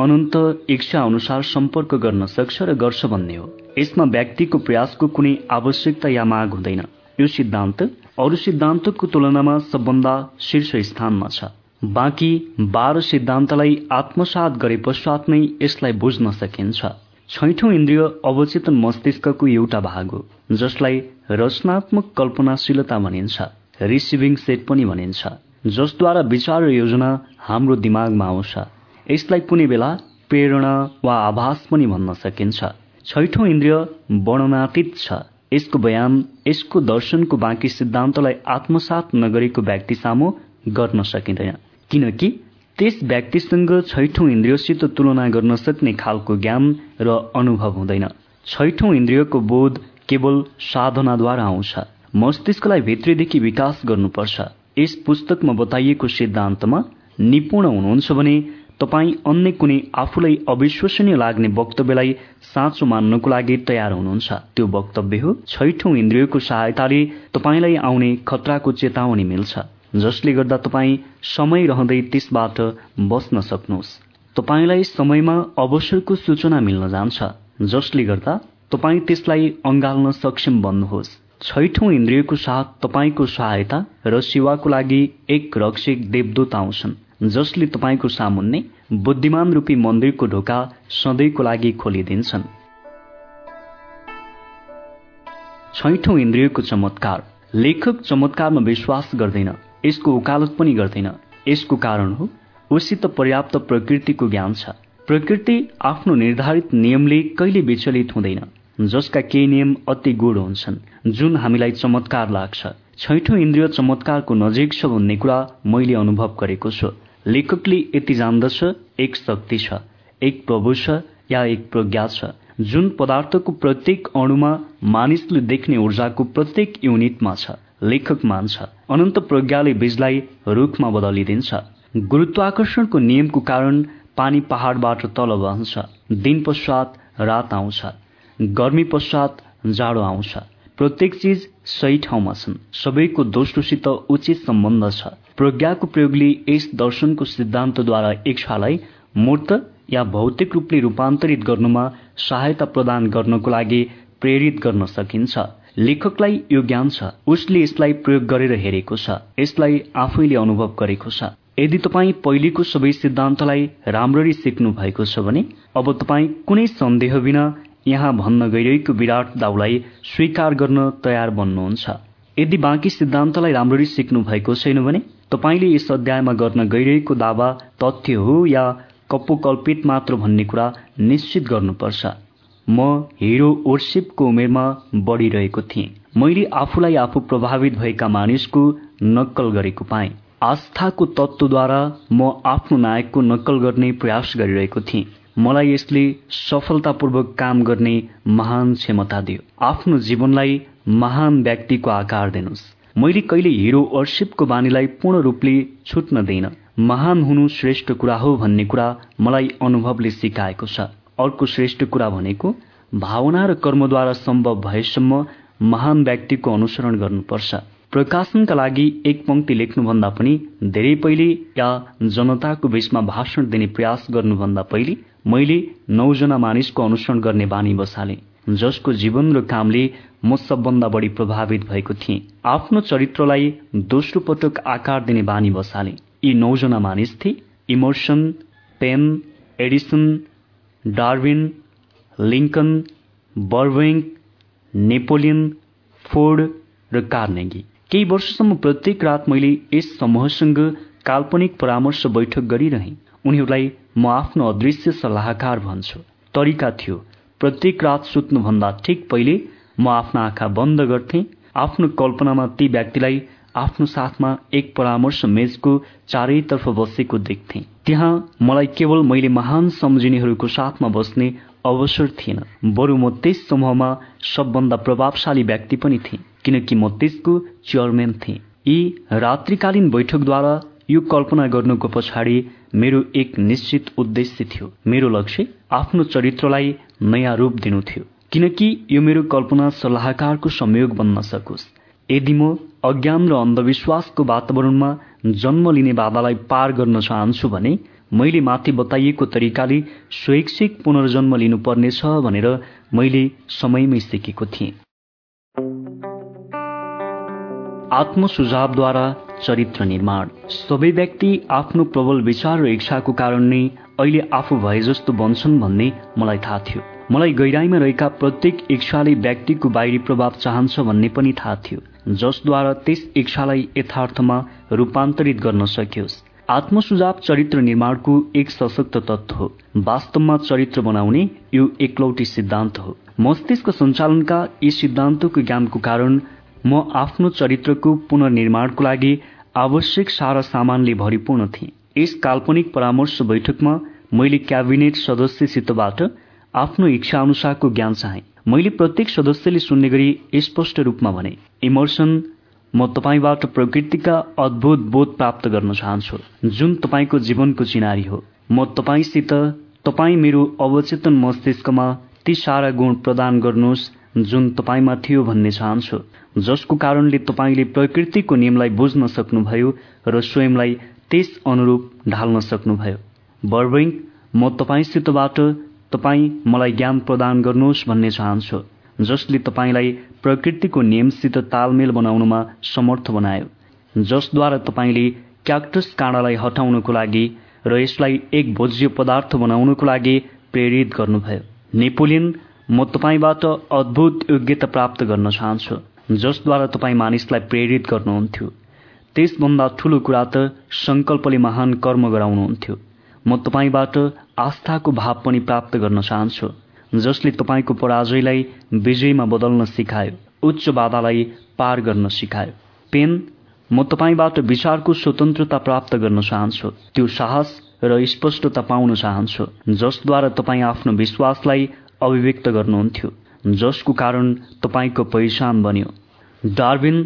Speaker 1: अनन्त इच्छा अनुसार सम्पर्क गर्न सक्छ र गर्छ भन्ने हो। यसमा व्यक्तिको प्रयासको कुनै आवश्यकता या माग हुँदैन। यो सिद्धान्त अरू सिद्धान्तको तुलनामा सबभन्दा शीर्ष स्थानमा छ। बाँकी बाह्र सिद्धान्तलाई आत्मसात गरे पश्चात नै यसलाई बुझ्न सकिन्छ। छैठौं इन्द्रिय अवचेतन मस्तिष्कको एउटा भाग हो जसलाई रचनात्मक कल्पनाशीलता भनिन्छ रिसिभिङ सेट पनि भनिन्छ। जसद्वारा विचार र योजना हाम्रो दिमागमा आउँछ। यसलाई कुनै बेला प्रेरणा वा आभास पनि भन्न सकिन्छ। छैठौं इन्द्रिय वर्णनातीत छ। यसको बयान यसको दर्शनको बाँकी सिद्धान्तलाई आत्मसात नगरेको व्यक्ति सामु गर्न सकिँदैन। किनकि त्यस व्यक्तिसँग छैठौं इन्द्रियसित तुलना गर्न सक्ने खालको ज्ञान र अनुभव हुँदैन। छैठौं इन्द्रियको बोध केवल साधनाद्वारा आउँछ। मस्तिष्कलाई भित्रीदेखि विकास गर्नुपर्छ। यस पुस्तकमा बताइएको सिद्धान्तमा निपुण हुनुहुन्छ भने तपाईँ अन्य कुनै आफूलाई अविश्वसनीय लाग्ने वक्तव्यलाई साँचो मान्नको लागि तयार हुनुहुन्छ। त्यो वक्तव्य हो छैठौं इन्द्रियको सहायताले तपाईँलाई आउने खतराको चेतावनी मिल्छ। जसले गर्दा तपाईँ समय रहँदै त्यसबाट बस्न सक्नुहोस्। तपाईँलाई समयमा अवसरको सूचना मिल्न जान्छ। जसले गर्दा तपाईँ त्यसलाई अँगाल्न सक्षम बन्नुहोस्। छैठौं इन्द्रियको साथ तपाईँको सहायता र सेवाको लागि एक रक्षक देवदूत आउँछन् जसले तपाईँको सामुन्ने बुद्धिमान रूपी मन्दिरको ढोका सधैँको लागि खोलिदिन्छन्। छैठौं इन्द्रियको चमत्कार। लेखक चमत्कारमा विश्वास गर्दैन यसको उकालत पनि गर्दैन। यसको कारण हो उसित पर्याप्त प्रकृतिको ज्ञान छ। प्रकृति आफ्नो निर्धारित नियमले कहिले विचलित हुँदैन जसका केही नियम अति गुण हुन्छन्। जुन हामीलाई चमत्कार लाग्छ। छैठौं इन्द्रिय चमत्कारको नजिक छ भन्ने कुरा मैले अनुभव गरेको छु। लेखकले यति जान्दछ एक शक्ति छ एक प्रभु छ या एक प्रज्ञा छ जुन पदार्थको प्रत्येक अणुमा मानिसले देख्ने ऊर्जाको प्रत्येक युनिटमा छ लेखक मान्छ। अनन्त प्रज्ञाले बीजलाई रुखमा बदलिदिन्छ। गुरुत्वाकर्षणको नियमको कारण पानी पहाड़बाट तल बहन्छ दिन पश्चात रात आउँछ गर्मी पश्चात जाडो आउँछ। प्रत्येक चिज सही ठाउँमा छन्। सबैको दोस्रोसित उचित सम्बन्ध छ। प्रज्ञाको प्रयोगले यस दर्शनको सिद्धान्तद्वारा इच्छालाई मूर्त या भौतिक रूपले रूपान्तरित गर्नुमा सहायता प्रदान गर्नको लागि प्रेरित गर्न सकिन्छ। लेखकलाई यो ज्ञान छ। उसले यसलाई प्रयोग गरेर हेरेको छ। यसलाई आफैले अनुभव गरेको छ। यदि तपाईँ पहिलेको सबै सिद्धान्तलाई राम्ररी सिक्नु भएको छ भने अब तपाईँ कुनै सन्देह बिना यहाँ भन्न गइरहेको विराट दाउलाई स्वीकार गर्न तयार बन्नुहुन्छ। यदि बाँकी सिद्धान्तलाई राम्ररी सिक्नु भएको छैन भने तपाईँले यस अध्यायमा गर्न गइरहेको दावा तथ्य हो या कपोकल्पित मात्र भन्ने कुरा निश्चित गर्नुपर्छ। म हिरो ओर्सिपको उमेरमा बढिरहेको थिएँ। मैले आफूलाई आफू प्रभावित भएका मानिसको नक्कल गरेको पाएँ। आस्थाको तत्त्वद्वारा म आफ्नो नायकको नक्कल गर्ने प्रयास गरिरहेको थिएँ। मलाई यसले सफलतापूर्वक काम गर्ने महान क्षमता दियो। आफ्नो जीवनलाई महान व्यक्तिको आकार दिनुहोस्। मैले कहिले हिरो अर्सिपको बानीलाई पूर्ण रूपले छुट्न दिन महान हुनु श्रेष्ठ कुरा हो भन्ने कुरा मलाई अनुभवले सिकाएको छ। अर्को श्रेष्ठ कुरा भनेको भावना र कर्मद्वारा सम्भव भएसम्म महान व्यक्तिको अनुसरण गर्नुपर्छ। प्रकाशनका लागि एक पंक्ति लेख्नुभन्दा पनि धेरै पहिले या जनताको बीचमा भाषण दिने प्रयास गर्नुभन्दा पहिले मैले नौजना मानिसको अनुसरण गर्ने बानी बसाले जसको जीवन र कामले म सबभन्दा बढी प्रभावित भएको थिएँ। आफ्नो चरित्रलाई दोस्रो पटक आकार दिने बानी बसाले। यी नौजना मानिस थिए। Emerson Paine Edison Darwin Lincoln Burbank Napoleon Ford र कार्नेगी। केही वर्षसम्म प्रत्येक रात मैले यस समूहसँग काल्पनिक परामर्श बैठक गरिरहे। उनीहरूलाई म आफ्नो अदृश्य सल्लाहकार भन्छु। तरिका थियो प्रत्येक रात सुत्नुभन्दा ठिक पहिले म आफ्ना आँखा बन्द गर्थे। आफ्नो कल्पनामा ती व्यक्तिलाई आफ्नो साथमा एक परामर्श मेजको चारैतर्फ बसेको देख्थे। त्यहाँ मलाई केवल मैले महान सम्झिनेहरूको साथमा बस्ने अवसर थिएन बरु म त्यस समूहमा सबभन्दा प्रभावशाली व्यक्ति पनि थिएँ किनकि म त्यसको चेयरम्यान थिएँ। यी रात्रिकालीन बैठकद्वारा यो कल्पना गर्नुको पछाडि मेरो एक निश्चित उद्देश्य थियो। मेरो लक्ष्य आफ्नो चरित्रलाई नयाँ रूप दिनु थियो। किनकि यो मेरो कल्पना सल्लाहकारको संयोग बन्न सकोस्। यदि म अज्ञान र अन्धविश्वासको वातावरणमा जन्म लिने बाधालाई पार गर्न चाहन्छु भने मैले माथि बताइएको तरिकाले स्वैच्छिक पुनर्जन्म लिनुपर्नेछ भनेर मैले समयमै सिकेको थिएँ। आत्मसुझावद्वारा चरित्र निर्माण। सबै व्यक्ति आफ्नो प्रबल विचार र इच्छाको कारण नै अहिले आफू भए जस्तो बन्छन् भन्ने मलाई थाहा थियो। मलाई गहिराईमा रहेका प्रत्येक इच्छाले व्यक्तिको बाहिरी प्रभाव चाहन्छ भन्ने पनि थाहा थियो जसद्वारा त्यस इच्छालाई यथार्थमा रूपान्तरित गर्न सकियोस्। आत्मसुझाव चरित्र निर्माणको एक सशक्त तत्व हो। वास्तवमा चरित्र बनाउने यो एकलौटी सिद्धान्त हो। मस्तिष्क सञ्चालनका यी सिद्धान्तको ज्ञानको कारण म आफ्नो चरित्रको पुनर्निर्माणको लागि आवश्यक सारा सामानले भरिपूर्ण थिएँ। यस काल्पनिक परामर्श बैठकमा मैले क्याबिनेट सदस्यसितबाट आफ्नो इच्छा अनुसारको ज्ञान चाहे। मैले प्रत्येक सदस्यले सुन्ने गरी स्पष्ट रूपमा भने इमर्सन म तपाईँबाट प्रकृतिका अद्भुत बोध प्राप्त गर्न चाहन्छु। जुन तपाईँको जीवनको चिनारी हो म तपाईँसित तपाईँ मेरो अवचेतन मस्तिष्कमा ती सारा गुण प्रदान गर्नुहोस् जुन तपाईँमा थियो भन्ने चाहन्छु। जसको कारणले तपाईँले प्रकृतिको नियमलाई बुझ्न सक्नुभयो र स्वयंलाई त्यस अनुरूप ढाल्न सक्नुभयो। बर्बिङ म तपाईँसितबाट तपाईँ मलाई ज्ञान प्रदान गर्नुहोस् भन्ने चाहन्छु जसले तपाईँलाई प्रकृतिको नियमसित तालमेल बनाउनमा समर्थ बनायो जसद्वारा तपाईँले क्याक्टस काँडालाई हटाउनको लागि र यसलाई एक भोज्य पदार्थ बनाउनको लागि प्रेरित गर्नुभयो। नेपोलियन म तपाईँबाट अद्भुत योग्यता प्राप्त गर्न चाहन्छु जसद्वारा तपाईँ मानिसलाई प्रेरित गर्नुहुन्थ्यो। त्यसभन्दा ठूलो कुरा त सङ्कल्पले महान कर्म गराउनुहुन्थ्यो। म तपाईँबाट आस्थाको भाव पनि प्राप्त गर्न चाहन्छु जसले तपाईँको पराजयलाई विजयमा बदल्न सिकायो उच्च बाधालाई पार गर्न सिकायो पेन म तपाईँबाट विचारको स्वतन्त्रता प्राप्त गर्न चाहन्छु त्यो साहस र स्पष्टता पाउन चाहन्छु जसद्वारा तपाईँ आफ्नो विश्वासलाई अभिव्यक्त गर्नुहुन्थ्यो। जसको कारण तपाईँको पहिचान बन्यो। डार्विन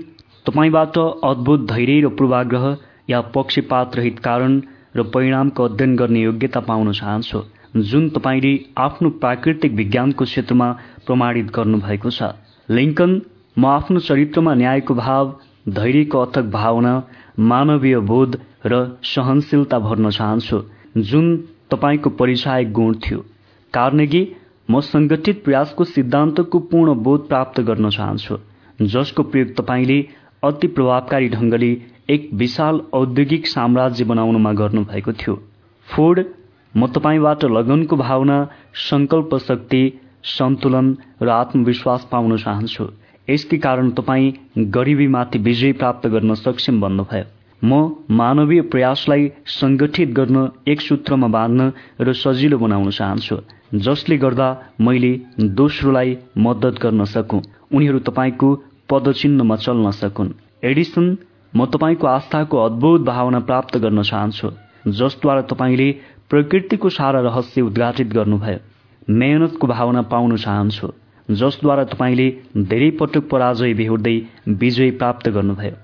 Speaker 1: तपाईँबाट अद्भुत धैर्य र पूर्वाग्रह या पक्षपात रहित कारण र परिणामको अध्ययन गर्ने योग्यता पाउन चाहन्छु जुन तपाईँले आफ्नो प्राकृतिक विज्ञानको क्षेत्रमा प्रमाणित गर्नुभएको छ। लिङ्कन म आफ्नो चरित्रमा न्यायको भाव धैर्यको अथक भावना मानवीय बोध र सहनशीलता भर्न चाहन्छु जुन तपाईँको परिचायक गुण थियो। कार्नेगी म संगठित प्रयासको सिद्धान्तको पूर्ण बोध प्राप्त गर्न चाहन्छु। जसको प्रयोग तपाईँले अति प्रभावकारी ढङ्गले एक विशाल औद्योगिक साम्राज्य बनाउनमा गर्नुभएको थियो। फोर्ड म तपाईँबाट लगनको भावना सङ्कल्प शक्ति सन्तुलन र आत्मविश्वास पाउन चाहन्छु। यसकै कारण तपाईँ गरिबीमाथि विजय प्राप्त गर्न सक्षम बन्नुभयो। म मानवीय प्रयासलाई सङ्गठित गर्न एक सूत्रमा बाँध्न र सजिलो बनाउन चाहन्छु। जसले गर्दा मैले दोस्रोलाई मद्दत गर्न सकु। उनीहरू तपाईँको पदचिन्हमा चल्न सकुन् एडिसन म तपाईँको आस्थाको अद्भुत भावना प्राप्त गर्न चाहन्छु जसद्वारा तपाईँले प्रकृतिको सारा रहस्य उद्घाटित गर्नुभयो। मेहनतको भावना पाउन चाहन्छु जसद्वारा तपाईँले धेरै पटक पराजय बेहोर्दै विजय प्राप्त गर्नुभयो।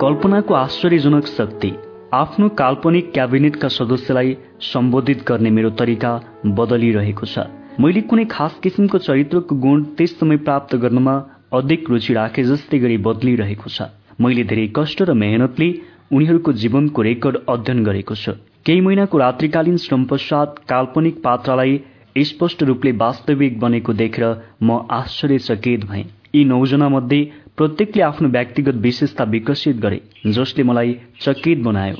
Speaker 1: कल्पनाको आश्चर्यजनक शक्ति। आफ्नो काल्पनिक क्याबिनेटका सदस्यलाई सम्बोधित गर्ने मेरो तरिका बदलिरहेको छ। मैले कुनै खास किसिमको चरित्रको गुण त्यस समय प्राप्त गर्नमा अधिक रुचि राखे जस्तै गरी बदलिरहेको छ। मैले धेरै कष्ट र मेहनतले उनीहरूको जीवनको रेकर्ड अध्ययन गरेको छु। केही महिनाको रात्रिकालीन श्रम पश्चात काल्पनिक पात्रलाई स्पष्ट रूपले वास्तविक बनेको देखेर म आश्चर्यचकित भएँ। यी नौजना मध्ये प्रत्येकले आफ्नो व्यक्तिगत विशेषता विकसित गरे जसले मलाई चकित बनायो।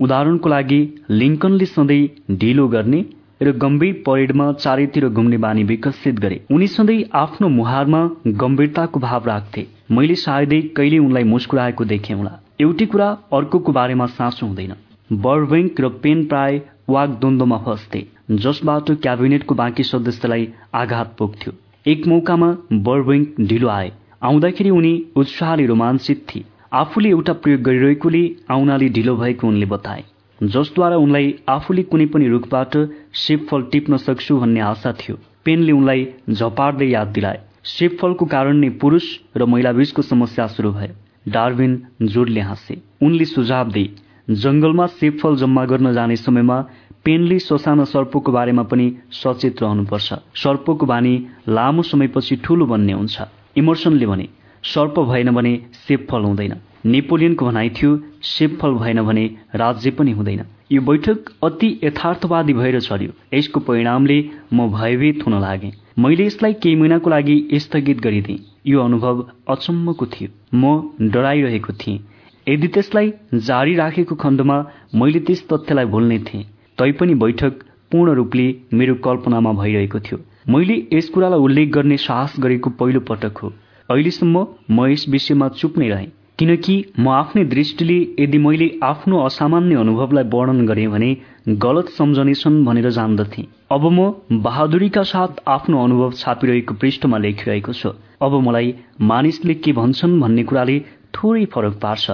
Speaker 1: उदाहरणको लागि लिङ्कनले सधैँ ढिलो गर्ने र गम्भीर परेडमा चारैतिर घुम्ने बानी विकसित गरे। उनी सधैँ आफ्नो मुहारमा गम्भीरताको भाव राख्थे। मैले सायदै कहिले उनलाई मुस्कुराएको देखेँ होला। एउटै कुरा अर्कोको बारेमा साँचो हुँदैन। बर्वेङ्क र पेन प्राय वाक द्वन्द्वमा फस्थे जसबाट क्याबिनेटको बाँकी सदस्यलाई आघात पुग्थ्यो। एक मौकामा बर्वेङ्क ढिलो आए। आउँदाखेरि उनी उत्साहले रोमाञ्चित थिए। आफूले एउटा प्रयोग गरिरहेकोले आउनाले ढिलो भएको उनले बताए। जसद्वारा उनलाई आफूले कुनै पनि रुखबाट सेपफल टिप्न सक्छु भन्ने आशा थियो। पेनले उनलाई झपार्दै याद दिलाए। सेपफलको कारण नै पुरुष र महिला बीचको समस्या सुरु भयो। डार्विन जोडले हाँसे। उनले सुझाव दिए जंगलमा सेपफल जम्मा गर्न जाने समयमा पेनले ससाना सर्पको बारेमा पनि सचेत रहनुपर्छ। सर्पको बानी लामो समयपछि ठूलो बन्ने हुन्छ। इमर्सनले भने सर्प भएन भने सेपफल हुँदैन। नेपोलियनको भनाइ थियो सेपफल भएन भने राज्य पनि हुँदैन। यो बैठक अति यथार्थवादी भएर चल्यो। यसको परिणामले म भयभीत हुन लागे। मैले यसलाई केही महिनाको लागि स्थगित गरिदिएँ। यो अनुभव अचम्मको थियो। म डराइरहेको थिएँ। यदि त्यसलाई जारी राखेको खण्डमा मैले त्यस तथ्यलाई भुल्ने थिएँ तैपनि बैठक पूर्ण रूपले मेरो कल्पनामा भइरहेको थियो। मैले यस कुरालाई उल्लेख गर्ने साहस गरेको पहिलो पटक हो। अहिलेसम्म म यस विषयमा चुप नै रहेँ किनकि म आफ्नै दृष्टिले यदि मैले आफ्नो असामान्य अनुभवलाई वर्णन गरेँ भने गलत सम्झनेछन् भनेर जान्दथे। अब म बहादुरीका साथ आफ्नो अनुभव छापिरहेको पृष्ठमा लेखिरहेको छु। अब मलाई मानिसले के भन्छन् भन्ने कुराले थोरै फरक पार्छ।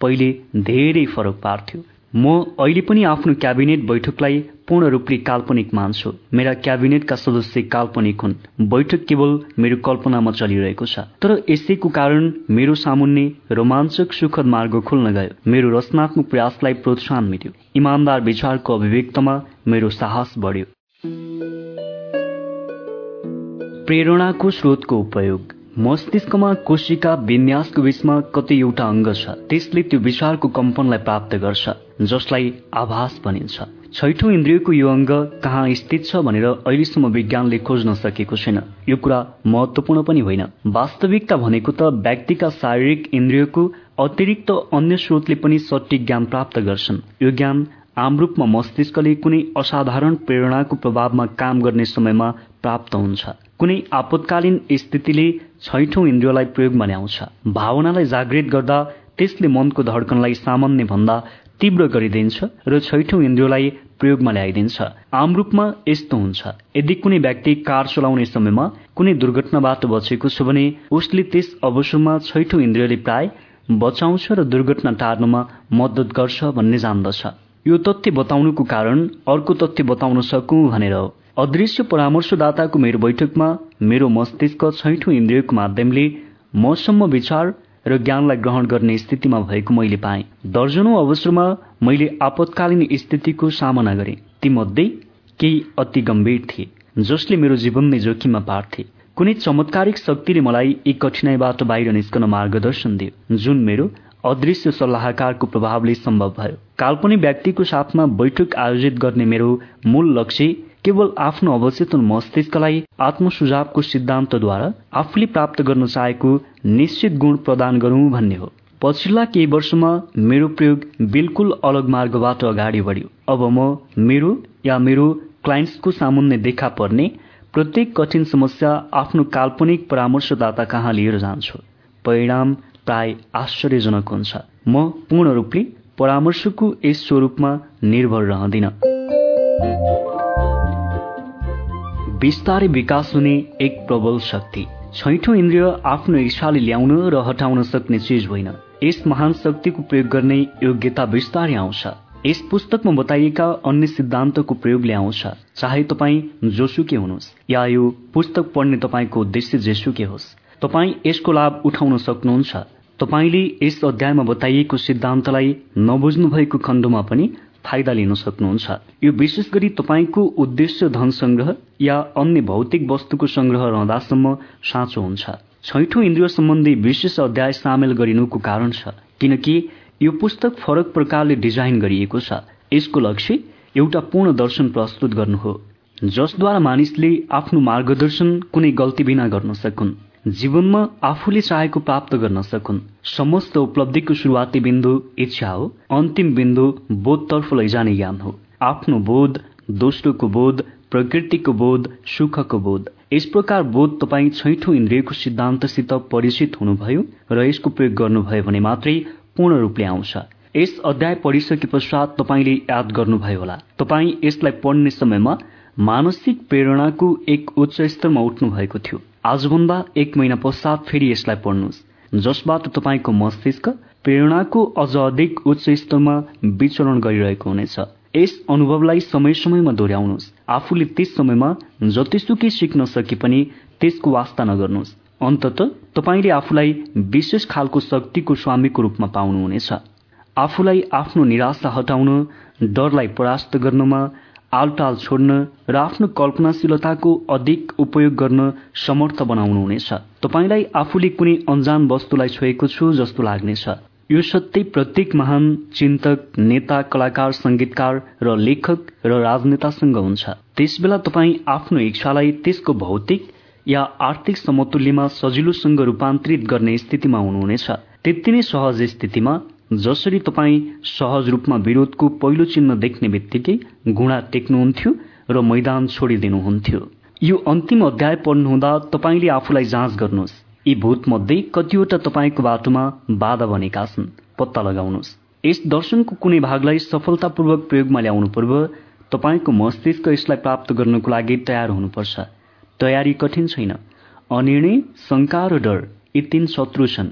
Speaker 1: पहिले धेरै फरक पार्थ्यो। म अहिले पनि आफ्नो क्याबिनेट बैठकलाई पूर्ण रूपले काल्पनिक मान्छु। मेरा क्याबिनेटका सदस्य काल्पनिक हुन्। बैठक केवल मेरो कल्पनामा चलिरहेको छ। तर यसैको कारण मेरो सामुन्ने रोमाञ्चक सुखद मार्ग खुल्न गयो। मेरो रचनात्मक प्रयासलाई प्रोत्साहन मिल्यो। इमान्दार विचारको अभिव्यक्तमा मेरो साहस बढ्यो। प्रेरणाको स्रोतको उपयोग। मस्तिष्कमा कोशिका विन्यासको बीचमा कतै एउटा अङ्ग छ। त्यसले त्यो विचारको कम्पनलाई प्राप्त गर्छ। जसलाई आभास भनिन्छ। छैठौं इन्द्रियको यो अङ्ग कहाँ स्थित छ भनेर अहिलेसम्म विज्ञानले खोज्न सकेको छैन। यो कुरा महत्वपूर्ण पनि होइन। वास्तविकता भनेको त व्यक्तिका शारीरिक इन्द्रियको अतिरिक्त अन्य स्रोतले पनि सटिक ज्ञान प्राप्त गर्छन्। यो ज्ञान आम रूपमा मस्तिष्कले कुनै असाधारण प्रेरणाको प्रभावमा काम गर्ने समयमा प्राप्त हुन्छ। कुनै आपतकालीन स्थितिले छैठौं इन्द्रियलाई प्रयोगमा ल्याउँछ भावनालाई जागृत गर्दा त्यसले मनको धड्कनलाई सामान्य भन्दा तीव्र गरिदिन्छ र छैठौं इन्द्रियलाई प्रयोगमा ल्याइदिन्छ। आम रूपमा यस्तो हुन्छ यदि कुनै व्यक्ति कार चलाउने समयमा कुनै दुर्घटनाबाट बचेको छ भने उसले त्यस अवसरमा छैठौं इन्द्रियले प्राय बचाउँछ र दुर्घटना टार्नमा मद्दत गर्छ भन्ने जान्दछ। यो तथ्य बताउनुको कारण अर्को तथ्य बताउन सकौं भनेर हो। अदृश्य परामर्शदाताको मेरो बैठकमा मेरो मस्तिष्क छैठौं इन्द्रियको माध्यमले मसम्म विचार र ज्ञानलाई ग्रहण गर्ने स्थितिमा भएको मैले पाएँ। दर्जनौं अवसरमा मैले आपतकालीन स्थितिको सामना गरेँ। तीमध्ये केही अति गम्भीर थिए जसले मेरो जीवन नै जोखिममा पार्थे कुनै चमत्कारिक शक्तिले मलाई यी कठिनाईबाट बाहिर निस्कन मार्गदर्शन दियो जुन मेरो अदृश्य सल्लाहकारको प्रभावले सम्भव भयो। काल्पनिक व्यक्तिको साथमा बैठक आयोजित गर्ने मेरो मूल लक्ष्य केवल आफ्नो अवचेतन मस्तिष्कलाई आत्मसुझावको सिद्धान्तद्वारा आफूले प्राप्त गर्न चाहेको निश्चित गुण प्रदान गरौं भन्ने हो। पछिल्ला केही वर्षमा मेरो प्रयोग बिल्कुल अलग मार्गबाट अगाडि बढ्यो। अब म मेरो या मेरो क्लाइन्ट्सको सामुन्ने देखा पर्ने प्रत्येक कठिन समस्या आफ्नो काल्पनिक परामर्शदाता कहाँ लिएर जान्छु? परिणाम प्राय आश्चर्यजनक हुन्छ। म पूर्ण रूपले परामर्शको यस स्वरूपमा निर्भर रहँदिन। बिस्तारै विकास हुने एक प्रबल शक्ति। छैठौं इन्द्रिय आफ्नो इच्छाले ल्याउन र हटाउन सक्ने चिज होइन। यस महान शक्तिको प्रयोग गर्ने योग्यता बिस्तारै आउँछ। यस पुस्तकमा बताइएका अन्य सिद्धान्तको प्रयोगले आउँछ। चाहे तपाईँ जोसुकै हुनुहोस् या यो पुस्तक पढ्ने तपाईँको उद्देश्य जेसुकै होस् तपाईँ यसको लाभ उठाउन सक्नुहुन्छ। तपाईँले यस अध्यायमा बताइएको सिद्धान्तलाई नबुझ्नु भएको खण्डमा पनि फाइदा लिन सक्नुहुन्छ। यो विशेष गरी तपाईँको उद्देश्य धन संग्रह या अन्य भौतिक वस्तुको संग्रह रहँदासम्म साँचो हुन्छ। छैठौं इन्द्रिय सम्बन्धी विशेष अध्याय सामेल गरिनुको कारण छ किनकि यो पुस्तक फरक प्रकारले डिजाइन गरिएको छ। यसको लक्ष्य एउटा पूर्ण दर्शन प्रस्तुत गर्नु हो जसद्वारा मानिसले आफ्नो मार्गदर्शन कुनै गल्ती बिना गर्न सकुन्। जीवनमा आफूले चाहेको प्राप्त गर्न सकुन्। समस्त उपलब्धिको सुरुवाती बिन्दु इच्छा हो। अन्तिम बिन्दु बोधतर्फ लैजाने ज्ञान हो। आफ्नो बोध दोस्रोको बोध प्रकृतिको बोध सुखको बोध। यस प्रकार बोध तपाईँ छैठौं इन्द्रियको सिद्धान्तसित परिचित हुनुभयो र यसको प्रयोग गर्नुभयो भने मात्रै पूर्ण रूपले आउँछ। यस अध्याय पढिसके पश्चात तपाईँले याद गर्नुभयो होला। तपाईँ यसलाई पढ्ने समयमा मानसिक प्रेरणाको एक उच्च स्तरमा उठ्नु भएको थियो। आजभन्दा एक महिना पश्चात फेरि यसलाई पढ्नुहोस्। जसबाट तपाईँको मस्तिष्क प्रेरणाको अझ अधिक उच्च स्तरमा विचरण गरिरहेको हुनेछ। यस अनुभवलाई समय समयमा दोहोऱ्याउनुहोस्। आफूले त्यस समयमा जतिसुकै सिक्न सके पनि त्यसको वास्ता नगर्नुहोस्। अन्तत तपाईँले आफूलाई विशेष खालको शक्तिको स्वामीको रूपमा पाउनुहुनेछ। आफूलाई आफ्नो निराशा हटाउन डरलाई परास्त गर्नमा आलटाल छोड्न र आफ्नो कल्पनाशीलताको अधिक उपयोग गर्न समर्थ बनाउनुहुनेछ तपाईँलाई आफूले कुनै अन्जान वस्तुलाई छोएको छु जस्तो लाग्नेछ। यो सत्य प्रत्येक महान चिन्तक नेता कलाकार संगीतकार र लेखक र राजनेतासँग हुन्छ। त्यसबेला तपाईँ आफ्नो इच्छालाई त्यसको भौतिक या आर्थिक समतुल्यमा सजिलोसँग रूपान्तरित गर्ने स्थितिमा हुनुहुनेछ। त्यति नै सहज स्थितिमा जसरी तपाईँ सहज रूपमा विरोधको पहिलो चिन्ह देख्ने बित्तिकै घुँडा टेक्नुहुन्थ्यो र मैदान छोडिदिनुहुन्थ्यो। यो अन्तिम अध्याय पढ्नुहुँदा तपाईँले आफूलाई जाँच गर्नुहोस्। यी भूतमध्ये कतिवटा तपाईँको बाटोमा बाधा बनेका छन्। पत्ता लगाउनुहोस्। यस दर्शनको कुनै भागलाई सफलतापूर्वक प्रयोगमा ल्याउनु पूर्व तपाईँको मस्तिष्क यसलाई प्राप्त गर्नको लागि तयार हुनुपर्छ। तयारी कठिन छैन। अनिर्णय शङ्का र डर यी तीन शत्रु छन्।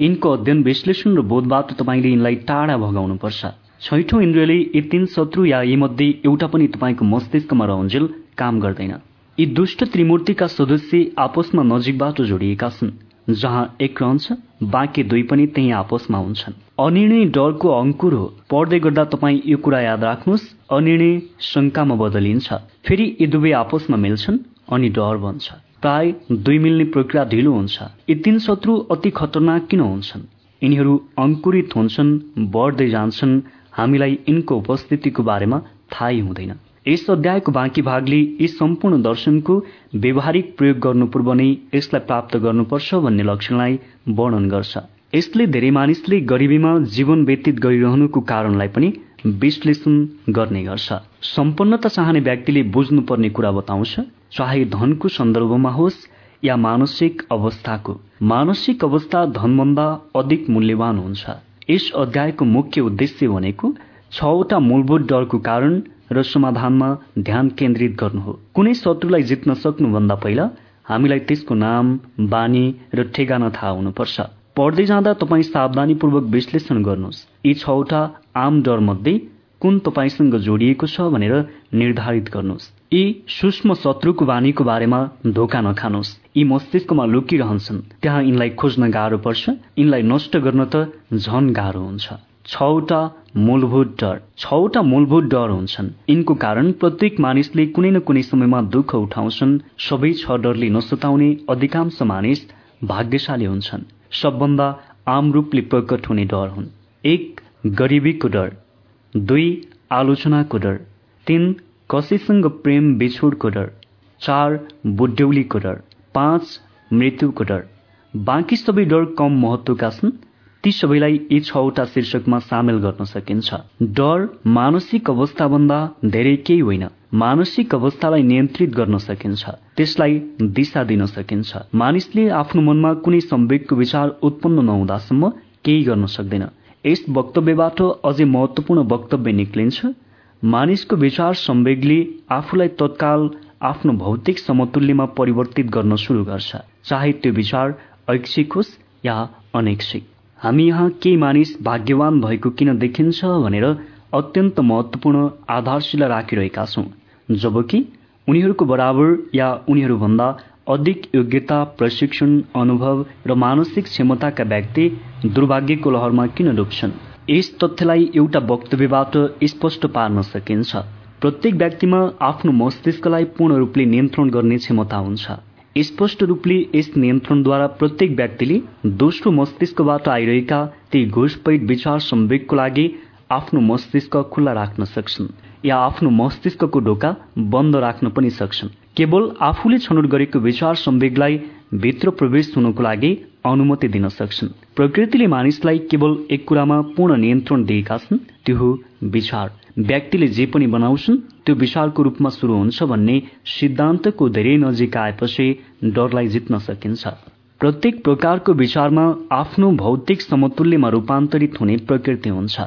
Speaker 1: यिनको अध्ययन विश्लेषण र बोधबाट तपाईँले यिनलाई टाढा भगाउनुपर्छ। छैठौं इन्द्रियले यी तीन शत्रु या यीमध्ये एउटा पनि तपाईँको मस्तिष्कमा रहन्जेल काम गर्दैन। यी दुष्ट त्रिमूर्तिका सदस्य आपसमा नजिकबाट जोडिएका छन् जहाँ एक रहन्छ बाँकी दुई पनि त्यही आपसमा हुन्छन्। अनिर्णय डरको अङ्कुर हो। पढ्दै गर्दा तपाईँ यो कुरा याद राख्नुहोस् अनिर्णय शङ्कामा बदलिन्छ। फेरि यी दुवै आपसमा मिल्छन् अनि डर बन्छ। प्राय दुई मिल्ने प्रक्रिया ढिलो हुन्छ। यी तीन शत्रु अति खतरनाक किन हुन्छन्? यिनीहरू अङ्कुरित हुन्छन् बढ्दै जान्छन्। हामीलाई यिनको उपस्थितिको बारेमा थाहै हुँदैन। यस अध्यायको बाँकी भागले यी सम्पूर्ण दर्शनको व्यवहारिक प्रयोग गर्नु पूर्व नै यसलाई प्राप्त गर्नुपर्छ भन्ने लक्षणलाई वर्णन गर्छ। यसले धेरै मानिसले गरिबीमा जीवन व्यतीत गरिरहनुको कारणलाई पनि विश्लेषण गर्ने गर्छ। सम्पन्नता चाहने व्यक्तिले बुझ्नुपर्ने कुरा बताउँछ। चाहे धनको सन्दर्भमा होस् या मानसिक अवस्थाको। मानसिक अवस्था धनभन्दा अधिक मूल्यवान हुन्छ। यस अध्यायको मुख्य उद्देश्य भनेको छवटा मूलभूत डरको कारण र समाधानमा ध्यान केन्द्रित गर्नु हो। कुनै शत्रुलाई जित्न सक्नुभन्दा पहिला हामीलाई त्यसको नाम बानी र ठेगाना थाहा हुनुपर्छ। पढ्दै जाँदा तपाईँ सावधानीपूर्वक विश्लेषण गर्नुहोस्। यी छवटा आम डर मध्ये कुन तपाईँसँग जोडिएको छ भनेर निर्धारित गर्नुहोस्। यी सूक्ष्म शत्रुको बानीको बारेमा धोका नखानुहोस्। यी मस्तिष्कमा लुकिरहन्छन्। त्यहाँ यिनलाई खोज्न गाह्रो पर्छ। यिनलाई नष्ट गर्न त झन गाह्रो हुन्छ। छवटा मूलभूत डर। छवटा मूलभूत डर हुन्छन्। यिनको कारण प्रत्येक मानिसले कुनै न कुनै समयमा दुःख उठाउँछन्। सबै छ डरले नसताउने अधिकांश मानिस भाग्यशाली हुन्छन्। सबभन्दा आम रूपले प्रकट हुने डर हुन्। एक गरिबीको डर दुई आलोचनाको डर तीन कसैसँग प्रेम बिछोडको डर चार बुढ्यौलीको डर पाँच मृत्युको डर बाँकी सबै डर कम महत्वका छन्। ती सबैलाई यी छवटा शीर्षकमा सामेल गर्न सकिन्छ। डर मानसिक अवस्थाभन्दा धेरै केही होइन। मानसिक अवस्थालाई नियन्त्रित गर्न सकिन्छ। त्यसलाई दिशा दिन सकिन्छ। मानिसले आफ्नो मनमा कुनै संवेगको विचार उत्पन्न नहुँदासम्म केही गर्न सक्दैन। यस वक्तव्यबाट अझै महत्वपूर्ण वक्तव्य निक्लिन्छ। मानिसको विचार संवेगले आफूलाई तत्काल आफ्नो भौतिक समतुल्यमा परिवर्तित गर्न सुरु गर्छ। चाहे त्यो विचार ऐच्छिक होस् या अनैच्छिक। हामी यहाँ केही मानिस भाग्यवान भएको किन देखिन्छ भनेर अत्यन्त महत्वपूर्ण आधारशिला राखिरहेका छौँ। जबकि उनीहरूको बराबर या उनीहरूभन्दा अधिक योग्यता प्रशिक्षण अनुभव र मानसिक क्षमताका व्यक्ति दुर्भाग्यको लहरमा किन डुब्छन्? यस तथ्यलाई एउटा वक्तव्यबाट स्पष्ट पार्न सकिन्छ। प्रत्येक व्यक्तिमा आफ्नो मस्तिष्कलाई पूर्ण रूपले नियन्त्रण गर्ने क्षमता हुन्छ। स्पष्ट रूपले यस नियन्त्रणद्वारा प्रत्येक व्यक्तिले दोस्रो मस्तिष्कबाट आइरहेका ती घुसपैठ विचार संवेगको लागि आफ्नो मस्तिष्क खुल्ला राख्न सक्छन् या आफ्नो मस्तिष्कको ढोका बन्द राख्न पनि सक्छन्। केवल आफूले छनौट गरेको विचार संवेगलाई भित्र प्रवेश हुनको लागि अनुमति दिन सक्छन्। प्रकृतिले मानिसलाई केवल एक कुरामा पूर्ण नियन्त्रण दिएका छन् त्यो हो विचार। व्यक्तिले जे पनि बनाउँछन् त्यो विचारको रूपमा सुरु हुन्छ भन्ने सिद्धान्तको धेरै नजिक आएपछि डरलाई जित्न सकिन्छ। प्रत्येक प्रकारको विचारमा आफ्नो भौतिक समतुल्यमा रूपान्तरित हुने प्रकृति हुन्छ।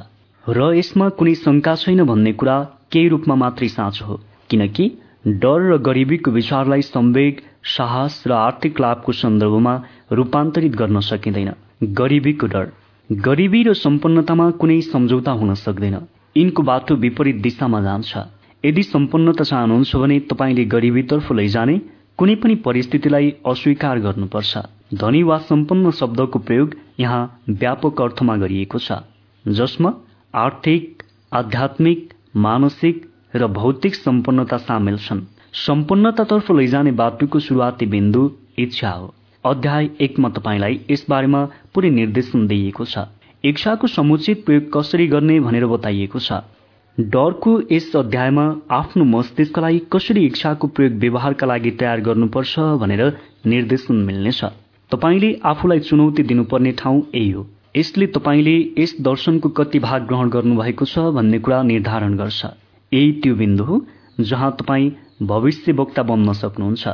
Speaker 1: र यसमा कुनै शङ्का छैन भन्ने कुरा केही रूपमा मात्रै साँचो हो किनकि डर र गरिबीको विचारलाई संवेग साहस र आर्थिक लाभको सन्दर्भमा रूपान्तरित गर्न सकिँदैन। गरिबीको डर। गरिबी र सम्पन्नतामा कुनै सम्झौता हुन सक्दैन। यिनको बाटो विपरीत दिशामा जान्छ। यदि सम्पन्नता चाहनुहुन्छ भने तपाईँले गरिबीतर्फ लैजाने कुनै पनि परिस्थितिलाई अस्वीकार गर्नुपर्छ। धनी वा सम्पन्न शब्दको प्रयोग यहाँ व्यापक अर्थमा गरिएको छ। जसमा आर्थिक आध्यात्मिक मानसिक र भौतिक सम्पन्नता सामेल छन्। सम्पन्नतातर्फ लैजाने बाटोको सुरुवाती बिन्दु इच्छा हो। अध्याय एकमा तपाईँलाई यसबारेमा पुरै निर्देशन दिइएको छ। इच्छाको समुचित प्रयोग कसरी गर्ने भनेर बताइएको छ। डरको यस अध्यायमा आफ्नो मस्तिष्कलाई कसरी इच्छाको प्रयोग व्यवहारका लागि तयार गर्नुपर्छ भनेर निर्देशन मिल्नेछ। तपाईँले आफूलाई चुनौती दिनुपर्ने ठाउँ यही हो। यसले तपाईँले यस दर्शनको कति भाग ग्रहण गर्नुभएको छ भन्ने कुरा निर्धारण गर्छ। यही त्यो बिन्दु हो जहाँ तपाईँ भविष्य वक्ता बन्न सक्नुहुन्छ।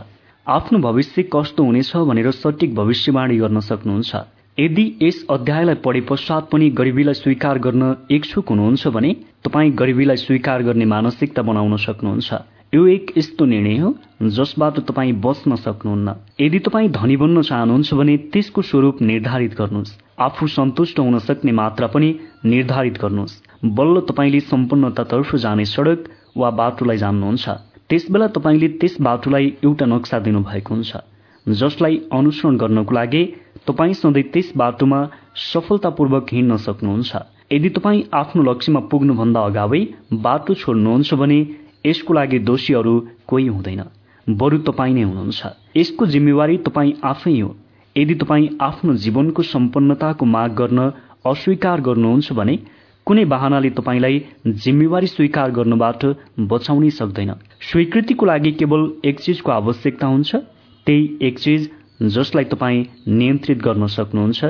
Speaker 1: आफ्नो भविष्य कस्तो हुनेछ भनेर सठिक भविष्यवाणी गर्न सक्नुहुन्छ। यदि यस अध्यायलाई पढे पश्चात पनि गरिबीलाई स्वीकार गर्न इच्छुक हुनुहुन्छ भने तपाईँ गरिबीलाई स्वीकार गर्ने मानसिकता बनाउन सक्नुहुन्छ। यो एक यस्तो निर्णय हो जसबाट तपाईँ बच्न सक्नुहुन्न। यदि तपाईँ धनी बन्न चाहनुहुन्छ भने त्यसको स्वरूप निर्धारित गर्नुहोस्। आफू सन्तुष्ट हुन सक्ने मात्रा पनि निर्धारित गर्नुहोस्। बल्ल तपाईँले सम्पन्नतातर्फ जाने सडक वा बाटोलाई जान्नुहुन्छ। त्यसबेला तपाईँले त्यस बाटोलाई एउटा नक्सा दिनुभएको हुन्छ जसलाई अनुसरण गर्नको लागि तपाईँ सधैँ त्यस बाटोमा सफलतापूर्वक हिँड्न सक्नुहुन्छ। यदि तपाईँ आफ्नो लक्ष्यमा पुग्नुभन्दा अगावै बाटो छोड्नुहुन्छ भने यसको लागि दोषीहरू कोही हुँदैन बरु तपाईँ नै हुनुहुन्छ। यसको जिम्मेवारी तपाईँ आफै हो। यदि तपाईँ आफ्नो जीवनको सम्पन्नताको माग गर्न अस्वीकार गर्नुहुन्छ भने कुनै बाहनाले तपाईँलाई जिम्मेवारी स्वीकार गर्नबाट बचाउनै सक्दैन। स्वीकृतिको लागि केवल एक चिजको आवश्यकता हुन्छ त्यही एक चिज जसलाई तपाईँ नियन्त्रित गर्न सक्नुहुन्छ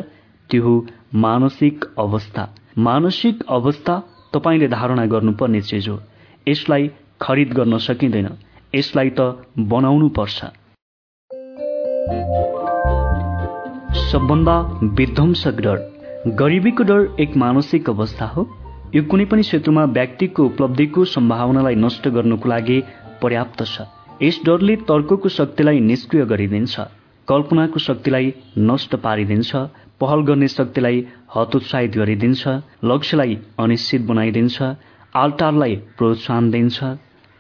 Speaker 1: त्यो हो मानसिक अवस्था। मानसिक अवस्था तपाईँले धारणा गर्नुपर्ने चिज हो। यसलाई खरिद गर्न सकिँदैन। यसलाई त बनाउनु पर्छ। सबभन्दा विध्वंसक डर। गरिबीको डर एक मानसिक अवस्था हो। यो कुनै पनि क्षेत्रमा व्यक्तिको उपलब्धिको सम्भावनालाई नष्ट गर्नको लागि पर्याप्त छ। यस डरले तर्कको शक्तिलाई निष्क्रिय गरिदिन्छ कल्पनाको शक्तिलाई नष्ट पारिदिन्छ पहल गर्ने शक्तिलाई हतोत्साहित गरिदिन्छ लक्ष्यलाई अनिश्चित बनाइदिन्छ आलटारलाई प्रोत्साहन दिन्छ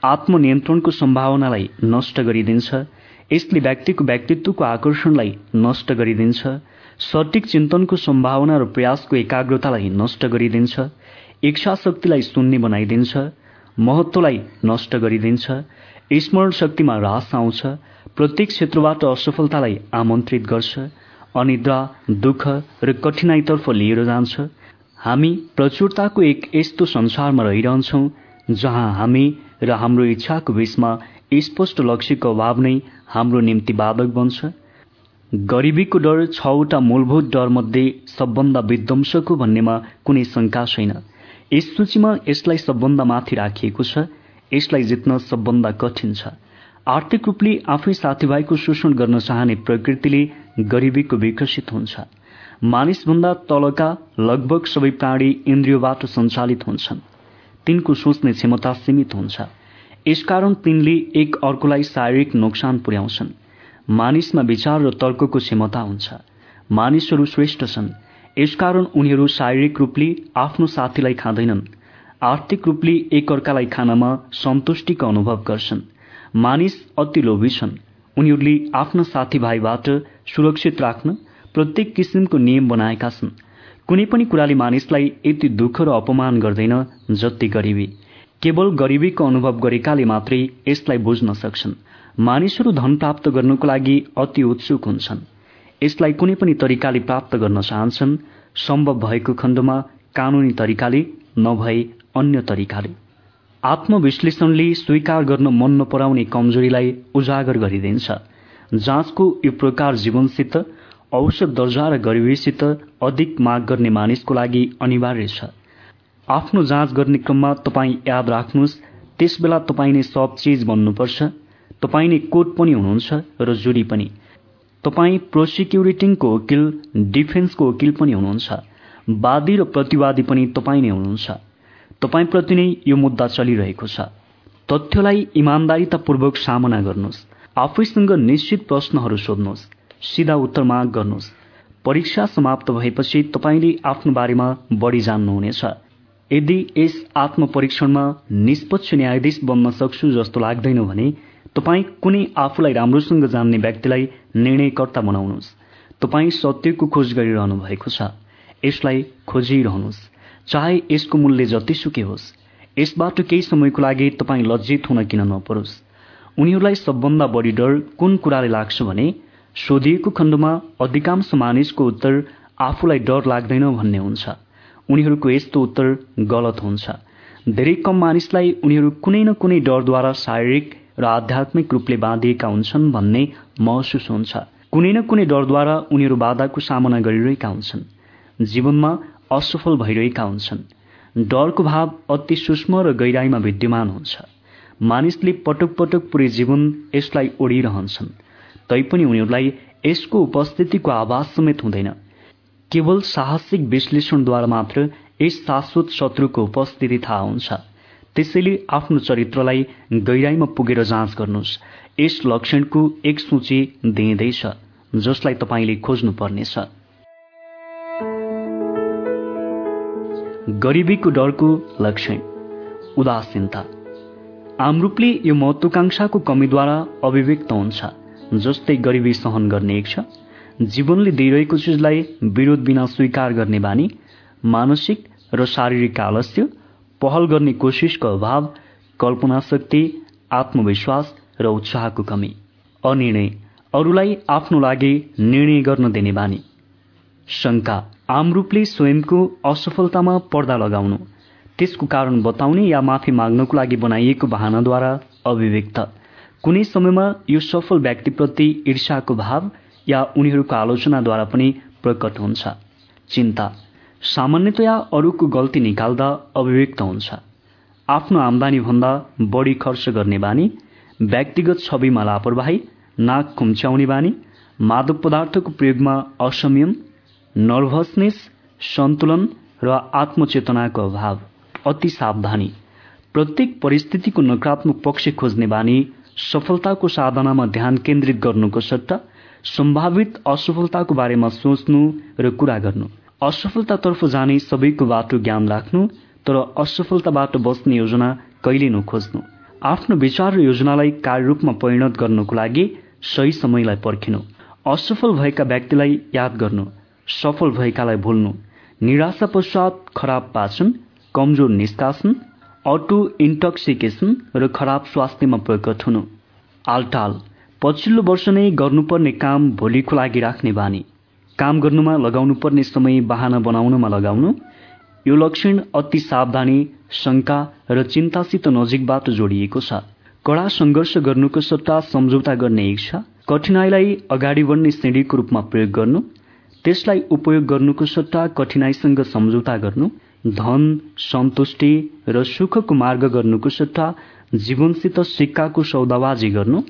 Speaker 1: आत्मनियन्त्रणको सम्भावनालाई नष्ट गरिदिन्छ यसले व्यक्तिको व्यक्तित्वको आकर्षणलाई नष्ट गरिदिन्छ सटिक चिन्तनको सम्भावना र प्रयासको एकाग्रतालाई नष्ट गरिदिन्छ इच्छा शक्तिलाई शून्य बनाइदिन्छ महत्वलाई नष्ट गरिदिन्छ स्मरण शक्तिमा ह्रास आउँछ प्रत्येक क्षेत्रबाट असफलतालाई आमन्त्रित गर्छ अनिद्रा दुःख र कठिनाईतर्फ लिएर जान्छ। हामी प्रचुरताको एक यस्तो संसारमा रहिरहन्छौँ जहाँ हामी र हाम्रो इच्छाको बीचमा स्पष्ट लक्ष्यको अभाव नै हाम्रो निम्ति बाधक बन्छ। गरिबीको डर छवटा मूलभूत डरमध्ये सबभन्दा विध्वंसको भन्नेमा कुनै शङ्का छैन। यस सूचीमा यसलाई सबभन्दा माथि राखिएको छ यसलाई जित्न सबभन्दा कठिन छ। आर्थिक रूपले आफै साथीभाइको शोषण गर्न चाहने प्रकृतिले गरिबीको विकसित हुन्छ। मानिसभन्दा तलका लगभग सबै प्राणी इन्द्रियबाट सञ्चालित हुन्छन्। तिनको सोच्ने क्षमता सीमित हुन्छ। यसकारण तिनले एक अर्कोलाई शारीरिक नोक्सान पुर्याउँछन्। मानिसमा विचार र तर्कको क्षमता हुन्छ। मानिसहरू श्रेष्ठ छन्। यसकारण उनीहरू शारीरिक रूपले आफ्नो साथीलाई खाँदैनन्। आर्थिक रूपले एकअर्कालाई खानमा सन्तुष्टिको अनुभव गर्छन्। मानिस अति लोभी छन्। उनीहरूले आफ्ना साथीभाइबाट सुरक्षित राख्न प्रत्येक किसिमको नियम बनाएका छन्। कुनै पनि कुराले मानिसलाई यति दुःख र अपमान गर्दैन जति गरिबी। केवल गरिबीको अनुभव गरेकाले मात्रै यसलाई बुझ्न सक्छन्। मानिसहरू धन प्राप्त गर्नको लागि अति उत्सुक हुन्छन्। यसलाई कुनै पनि तरिकाले प्राप्त गर्न चाहन्छन्। सम्भव भएको खण्डमा कानूनी तरिकाले नभए अन्य तरिकाले। आत्मविश्लेषणले स्वीकार गर्न मन नपराउने कमजोरीलाई उजागर गरिदिन्छ। जाँचको यो प्रकार जीवनसित औषध दर्जा र गरिबीसित अधिक माग गर्ने मानिसको लागि अनिवार्य छ। आफ्नो जाँच गर्ने क्रममा तपाईँ याद राख्नुहोस् त्यस बेला तपाईँ नै सब चिज बन्नुपर्छ तपाईँ नै कोट पनि हुनुहुन्छ र जुरी पनि। तपाईँ प्रोसिक्युरिटिङको वकिल डिफेन्सको वकिल पनि हुनुहुन्छ। वादी र प्रतिवादी पनि तपाईँ नै हुनुहुन्छ। तपाईँप्रति नै यो मुद्दा चलिरहेको छ। तथ्यलाई इमान्दारितापूर्वक सामना गर्नुहोस्। आफैसँग निश्चित प्रश्नहरू सोध्नुहोस्। सिधा उत्तर माग गर्नुहोस्। परीक्षा समाप्त भएपछि तपाईँले आफ्नो बारेमा बढी जान्नुहुनेछ। यदि यस आत्मपरीक्षणमा निष्पक्ष न्यायाधीश बन्न सक्छु जस्तो लाग्दैन भने तपाईँ कुनै आफूलाई राम्रोसँग जान्ने व्यक्तिलाई निर्णयकर्ता बनाउनुहोस्। तपाईँ सत्यको खोज गरिरहनु भएको छ। यसलाई खोजिरहनुहोस्। चाहे यसको मूल्य जतिसुकै होस्। यसबाट केही समयको लागि तपाईँ लज्जित हुन किन नपरोस्? उनीहरूलाई सबभन्दा बढी डर कुन कुराले लाग्छ भने सोधिएको खण्डमा अधिकांश मानिसको उत्तर आफूलाई डर लाग्दैन भन्ने हुन्छ। उनीहरूको यस्तो उत्तर गलत हुन्छ। धेरै कम मानिसलाई उनीहरू कुनै न कुनै डरद्वारा शारीरिक र आध्यात्मिक रूपले बाँधिएका हुन्छन् भन्ने महसुस हुन्छ। कुनै न कुनै डरद्वारा उनीहरू बाधाको सामना गरिरहेका हुन्छन्। जीवनमा असफल भइरहेका हुन्छन्। डरको भाव अति सूक्ष्म र गहिराईमा विद्यमान हुन्छ। मानिसले पटक पटक पुरै जीवन यसलाई ओढिरहन्छन्। तैपनि उनीहरूलाई यसको उपस्थितिको आवाज समेत हुँदैन। केवल साहसिक विश्लेषणद्वारा मात्र यस शाश्वत शत्रुको उपस्थिति थाहा हुन्छ। त्यसैले आफ्नो चरित्रलाई गहिराईमा पुगेर जाँच गर्नुहोस्। यस लक्षणको एक सूची दिइँदैछ जसलाई तपाईँले खोज्नुपर्नेछ। गरिबीको डरको लक्षण उदासीनता। आम रूपले यो महत्वाकांक्षाको कमीद्वारा अभिव्यक्त हुन्छ जस्तै गरिबी सहन गर्ने इच्छा जीवनले दिइरहेको चिजलाई विरोध बिना स्वीकार गर्ने बानी मानसिक र शारीरिक आलस्य पहल गर्ने कोसिसको अभाव कल्पना शक्ति आत्मविश्वास र उत्साहको कमी। अनिर्णय अरूलाई आफ्नो लागि निर्णय गर्न दिने बानी। शङ्का आम रूपले स्वयंको असफलतामा पर्दा लगाउनु। त्यसको कारण बताउने या माफी माग्नको लागि बनाइएको बहानाद्वारा अभिव्यक्त। कुनै समयमा यो सफल व्यक्तिप्रति ईर्षाको भाव या उनीहरूको आलोचनाद्वारा पनि प्रकट हुन्छ। चिन्ता सामान्यतया अरूको गल्ती निकाल्दा अभिव्यक्त हुन्छ। आफ्नो आमदानी भन्दा बढी खर्च गर्ने बानी व्यक्तिगत छविमा लापरवाही नाक खुम्च्याउने बानी मादक पदार्थको प्रयोगमा असंयम नर्भसनेस सन्तुलन र आत्मचेतनाको अभाव अति सावधानी। प्रत्येक परिस्थितिको नकारात्मक पक्ष खोज्ने बानी सफलताको साधनामा ध्यान केन्द्रित गर्नुको सट्टा सम्भावित असफलताको बारेमा सोच्नु र कुरा गर्नु। असफलतातर्फ जाने सबैको बाटो ज्ञान राख्नु तर असफलताबाट बस्ने योजना कहिले नखोज्नु। आफ्नो विचार र योजनालाई कार्यरूपमा परिणत गर्नको लागि सही समयलाई पर्खिनु। असफल भएका व्यक्तिलाई याद गर्नु सफल भएकालाई भुल्नु। निराशा पश्चात खराब पाचन कमजोर निष्कासन अटो इन्टक्सिकेसन र खराब स्वास्थ्यमा प्रकट हुनु। आलटाल पछिल्लो वर्ष नै गर्नुपर्ने काम भोलिको लागि राख्ने बानी। काम गर्नुमा लगाउनुपर्ने समय बाहना बनाउनमा लगाउनु। यो लक्षण अति सावधानी शङ्का र चिन्तासित नजिकबाट जोडिएको छ। कडा सङ्घर्ष गर्नुको सट्टा सम्झौता गर्ने इच्छा कठिनाईलाई अगाडि बढ्ने श्रेणीको रूपमा प्रयोग गर्नु। त्यसलाई उपयोग गर्नुको सट्टा कठिनाईसँग सम्झौता गर्नु। धन सन्तुष्टि र सुखको मार्ग गर्नुको सट्टा जीवनसित सिक्काको सौदाबाजी गर्नु।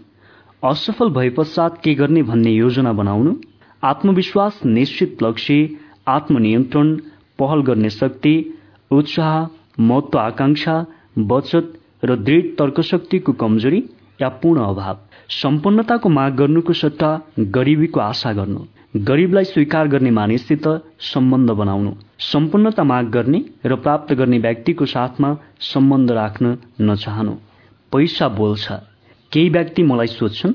Speaker 1: असफल भए पश्चात के गर्ने भन्ने योजना बनाउनु। आत्मविश्वास निश्चित लक्ष्य आत्मनियन्त्रण पहल गर्ने शक्ति उत्साह महत्व आकांक्षा बचत र दृढ तर्कशक्तिको कमजोरी या पूर्ण अभाव। सम्पन्नताको माग गर्नुको सट्टा गरिबीको आशा गर्नु। गरिबलाई स्वीकार गर्ने मानिससित सम्बन्ध बनाउनु। सम्पन्नता माग गर्ने र प्राप्त गर्ने व्यक्तिको साथमा सम्बन्ध राख्न नचाहनु। पैसा बोल्छ। केही व्यक्ति मलाई सोध्छन्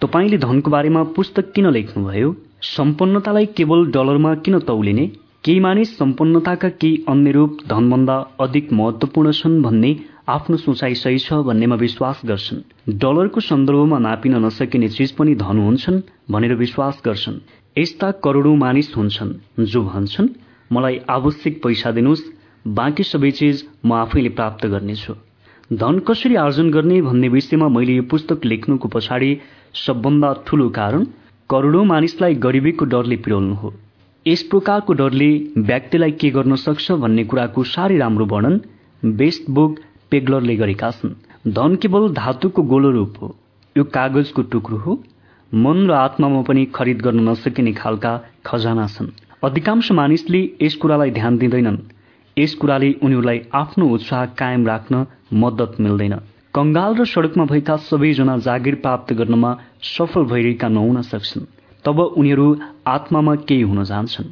Speaker 1: तपाईँले धनको बारेमा पुस्तक किन लेख्नुभयो? सम्पन्नतालाई केवल डलरमा किन तौलिने? केही मानिस सम्पन्नताका केही अन्य रूप धनभन्दा अधिक महत्वपूर्ण छन् भन्ने आफ्नो सोचाइ सही छ भन्नेमा विश्वास गर्छन्। डलरको सन्दर्भमा नापिन नसकिने चिज पनि धन हुन्छन् भनेर विश्वास गर्छन्। यस्ता करोडौं मानिस हुन्छन् जो भन्छन् मलाई आवश्यक पैसा दिनुहोस् बाँकी सबै चिज म आफैले प्राप्त गर्नेछु। धन कसरी आर्जन गर्ने भन्ने विषयमा मैले यो पुस्तक लेख्नुको पछाडि सबभन्दा ठूलो कारण करोडौं मानिसलाई गरिबीको डरले पिरोल्नु हो। यस प्रकारको डरले व्यक्तिलाई के गर्न सक्छ भन्ने कुराको साह्रै राम्रो वर्णन बेस्ट बुक पेग्लरले गरेका छन्। धन केवल धातुको गोलो रूप हो यो कागजको टुक्रो हो। मन र आत्मामा पनि खरिद गर्न नसकिने खालका खजाना छन्। अधिकांश मानिसले यस कुरालाई ध्यान दिँदैनन्। यस कुराले उनीहरूलाई आफ्नो उत्साह कायम राख्न मद्दत मिल्दैन। कंगाल र सड़कमा भएका सबैजना जागिर प्राप्त गर्नमा सफल भइरहेका नहुन सक्छन् तब उनीहरू आत्मामा केही हुन जान्छन्।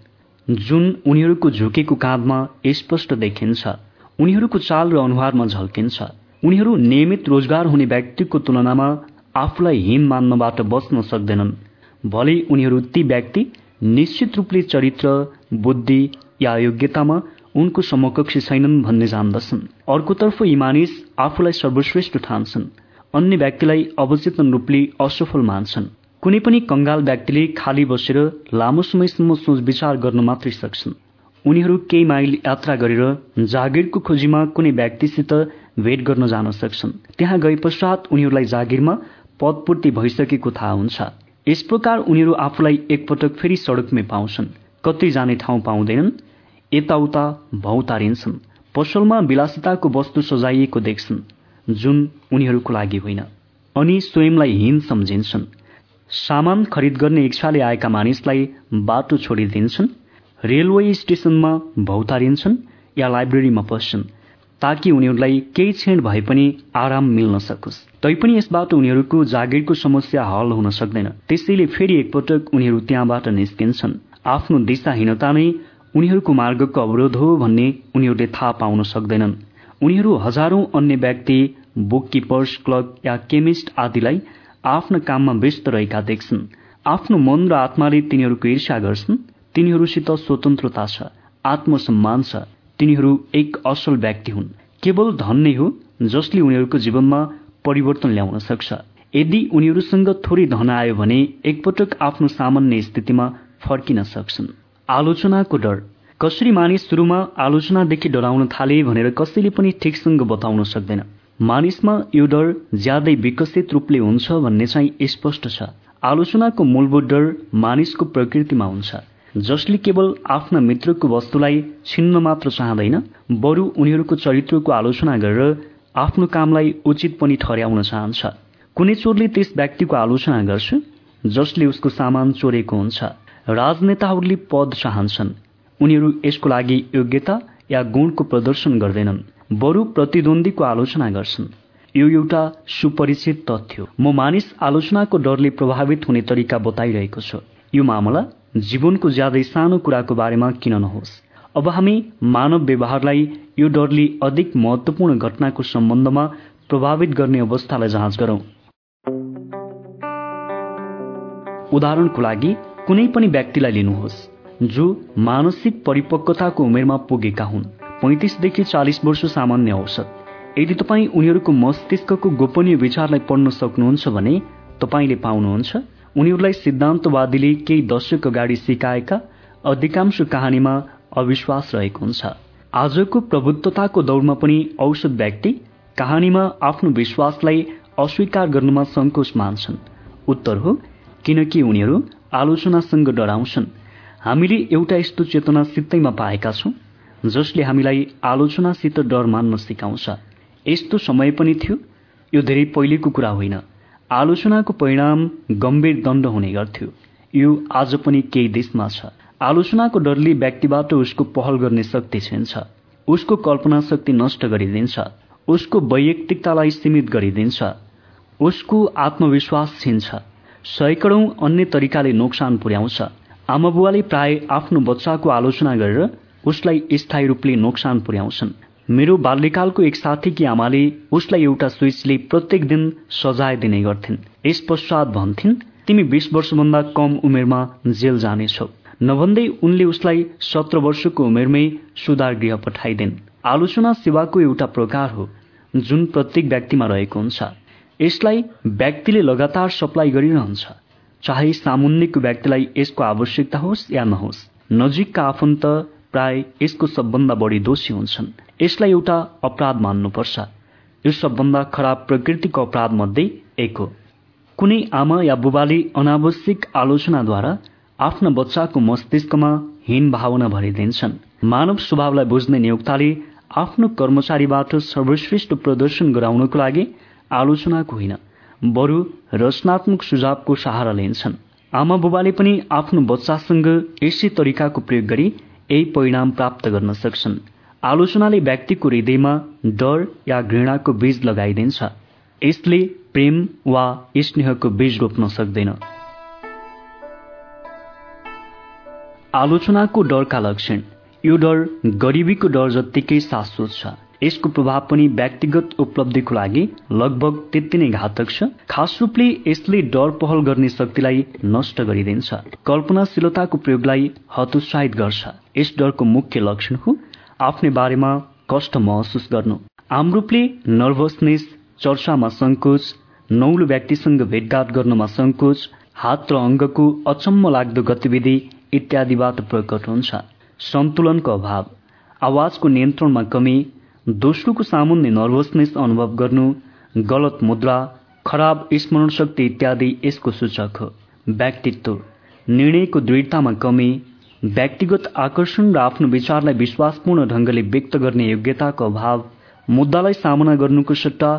Speaker 1: जुन उनीहरूको झुकेको काँधमा स्पष्ट देखिन्छ उनीहरूको चाल र अनुहारमा झल्किन्छ। उनीहरू नियमित रोजगार हुने व्यक्तिको तुलनामा आफूलाई हिम मान्नबाट बच्न सक्दैनन् भले उनीहरू ती व्यक्ति निश्चित रूपले चरित्र बुद्धि या योग्यतामा उनको समकक्षी छैनन् भन्ने जान्दछन्। अर्कोतर्फ यी मानिस आफूलाई सर्वश्रेष्ठ ठान्छन्। अन्य व्यक्तिलाई अवचेतन रूपले असफल मान्छन्। कुनै पनि कंगाल व्यक्तिले खाली बसेर लामो समयसम्म सोच विचार गर्न मात्रै सक्छन्। उनीहरू केही माइल यात्रा गरेर जागिरको खोजीमा कुनै व्यक्तिसित भेट गर्न जान सक्छन्। त्यहाँ गए पश्चात उनीहरूलाई जागिरमा पदपूर्ति भइसकेको थाहा हुन्छ। यस प्रकार उनीहरू आफूलाई एकपटक फेरि सड़कमै पाउँछन्। कतै जाने ठाउँ पाउँदैनन्। यताउता भौतारिन्छन्। पसलमा विलासिताको वस्तु सजाइएको देख्छन् जुन उनीहरूको लागि होइन। अनि स्वयंलाई हीन सम्झिन्छन्। सामान खरिद गर्ने इच्छाले आएका मानिसलाई बाटो छोडिदिन्छन् रेलवे स्टेशनमा भौतारिन्छन् या लाइब्रेरीमा पस्छन् ताकि उनीहरूलाई केही क्षण भए पनि आराम मिल्न सकोस्। तैपनि यसबाट उनीहरूको जागिरको समस्या हल हुन सक्दैन। त्यसैले फेरि एकपटक उनीहरू त्यहाँबाट निस्किन्छन्। आफ्नो दिशाहीनता नै उनीहरूको मार्गको अवरोध हो भन्ने उनीहरूले थाहा पाउन सक्दैनन्। उनीहरू हजारौं अन्य व्यक्ति बुक किपर्स क्लर्क या केमिस्ट आदिलाई आफ्ना काममा व्यस्त रहेका देख्छन्। आफ्नो मन र आत्माले तिनीहरूको ईर्ष्या गर्छन्। तिनीहरूसित स्वतन्त्रता छ आत्मसम्मान छ। तिनीहरू एक असल व्यक्ति हुन्। केवल धन नै हो जसले उनीहरूको जीवनमा परिवर्तन ल्याउन सक्छ। यदि उनीहरूसँग थोरै धन आयो भने एकपटक आफ्नो सामान्य स्थितिमा फर्किन सक्छन्। आलोचनाको डर। कसरी मानिस सुरुमा आलोचनादेखि डराउन थाले भनेर कसैले पनि ठिकसँग बताउन सक्दैन। मानिसमा यो डर ज्यादै विकसित रूपले हुन्छ भन्ने चाहिँ स्पष्ट छ। आलोचनाको मूलभूत डर मानिसको प्रकृतिमा हुन्छ। जसले केवल आफ्ना मित्रको वस्तुलाई छिन्न मात्र चाहँदैन बरु उनीहरूको चरित्रको आलोचना गरेर आफ्नो कामलाई उचित पनि ठहर्याउन चाहन्छ। कुनै चोरले त्यस व्यक्तिको आलोचना गर्छ जसले उसको सामान चोरेको हुन्छ। राजनेताहरूले पद चाहन्छन्। उनीहरू यसको लागि योग्यता या गुणको प्रदर्शन गर्दैनन् बरु प्रतिद्वन्दीको आलोचना गर्छन्। यो एउटा सुपरिचित तथ्य म मानिस आलोचनाको डरले प्रभावित हुने तरिका बताइरहेको छु। यो मामला जीवनको ज्यादै सानो कुराको बारेमा किन नहोस्। अब हामी मानव व्यवहारलाई यो डरले अधिक महत्वपूर्ण घटनाको सम्बन्धमा प्रभावित गर्ने अवस्थालाई जाँच गरौं। उदाहरणको लागि कुनै पनि व्यक्तिलाई लिनुहोस् जो मानसिक परिपक्वताको उमेरमा पुगेका हुन्। पैँतिसदेखि चालिस वर्ष सामान्य औसत। यदि तपाईँ उनीहरूको मस्तिष्कको गोपनीय विचारलाई पढ्न सक्नुहुन्छ भने तपाईँले पाउनुहुन्छ उनीहरूलाई सिद्धान्तवादीले केही दशक अगाडि सिकाएका अधिकांश कहानीमा अविश्वास रहेको हुन्छ। आजको प्रबुद्धताको दौडमा पनि औषध व्यक्ति कहानीमा आफ्नो विश्वासलाई अस्वीकार गर्नुमा सङ्कोच मान्छन्। उत्तर हो किनकि उनीहरू आलोचनासँग डराउँछन्। हामीले एउटा यस्तो चेतना सित्तैमा पाएका छौँ जसले हामीलाई आलोचनासित डर मान्न सिकाउँछ। यस्तो समय पनि थियो यो धेरै पहिलेको कुरा होइन। आलोचनाको परिणाम गम्भीर दण्ड हुने गर्थ्यो। यो आज पनि केही देशमा छ। आलोचनाको डरले व्यक्तिबाट उसको पहल गर्ने शक्ति छिन्छ। उसको कल्पना शक्ति नष्ट गरिदिन्छ। उसको वैयक्तिकतालाई सीमित गरिदिन्छ। उसको आत्मविश्वास छिन्छ। सैकडौं अन्य तरिकाले नोक्सान पुर्याउँछ। आमाबुवाले प्राय आफ्नो बच्चाको आलोचना गरेर उसलाई स्थायी रूपले नोक्सान पुर्याउँछन्। मेरो बाल्यकालको एक साथीकी आमाले उसलाई एउटा स्विचले प्रत्येक दिन सजाय दिने गर्थिन्। यस पश्चात भन्थिन् तिमी बीस वर्षभन्दा कम उमेरमा जेल जानेछौ। नभन्दै उनले उसलाई सत्र वर्षको उमेरमै सुधार गृह पठाइदिन्। आलोचना सेवाको एउटा प्रकार हो जुन प्रत्येक व्यक्तिमा रहेको हुन्छ। यसलाई व्यक्तिले लगातार सप्लाई गरिरहन्छ। चाहे सामुन्नेको व्यक्तिलाई यसको आवश्यकता होस् या नहोस् नजिकका आफन्त प्राय यसको सबभन्दा बढी दोषी हुन्छन्। यसलाई एउटा अपराध मान्नुपर्छ। यो सबभन्दा खराब प्रकृतिको अपराध मध्ये एक हो। कुनै आमा या बुबाले अनावश्यक आलोचनाद्वारा आफ्ना बच्चाको मस्तिष्कमा हीन भावना भरिदिन्छन्। मानव स्वभावलाई बुझ्ने नियोक्ताले आफ्नो कर्मचारीबाट सर्वश्रेष्ठ प्रदर्शन गराउनको लागि आलोचनाको होइन। बरु रचनात्मक सुझावको सहारा लिन्छन्। आमा बुबाले पनि आफ्नो बच्चासँग यसै तरिकाको प्रयोग गरी यही परिणाम प्राप्त गर्न सक्छन्। आलोचनाले व्यक्तिको हृदयमा डर या घृणाको बीज लगाइदिन्छ। यसले प्रेम वा स्नेहको बीज रोप्न सक्दैन। आलोचनाको डरका लक्षण। यो डर गरिबीको डर जत्तिकै शाश्वत छ। यसको प्रभाव पनि व्यक्तिगत उपलब्धिको लागि लगभग त्यति नै घातक छ। खास रूपले यसले डर पहल गर्ने शक्तिलाई नष्ट गरिदिन्छ। कल्पनाशीलताको प्रयोगलाई हतोत्साहित गर्छ। यस डरको मुख्य लक्षण हो आफ्नै बारेमा कष्ट महसुस गर्नु। आम रूपले नर्भसनेस चर्चामा सङ्कोच नौलो व्यक्तिसँग भेटघाट गर्नमा सङ्कोच हात र अङ्गको अचम्म लाग्दो गतिविधि इत्यादिबाट प्रकट हुन्छ। सन्तुलनको अभाव आवाजको नियन्त्रणमा कमी दोस्रोको सामुन्ने नर्भसनेस अनुभव गर्नु गलत मुद्रा खराब स्मरण शक्ति इत्यादि यसको सूचक हो। व्यक्तित्व। निर्णयको दृढतामा कमी व्यक्तिगत आकर्षण र आफ्नो विचारलाई विश्वासपूर्ण ढङ्गले व्यक्त गर्ने योग्यताको अभाव मुद्दालाई सामना गर्नुको सट्टा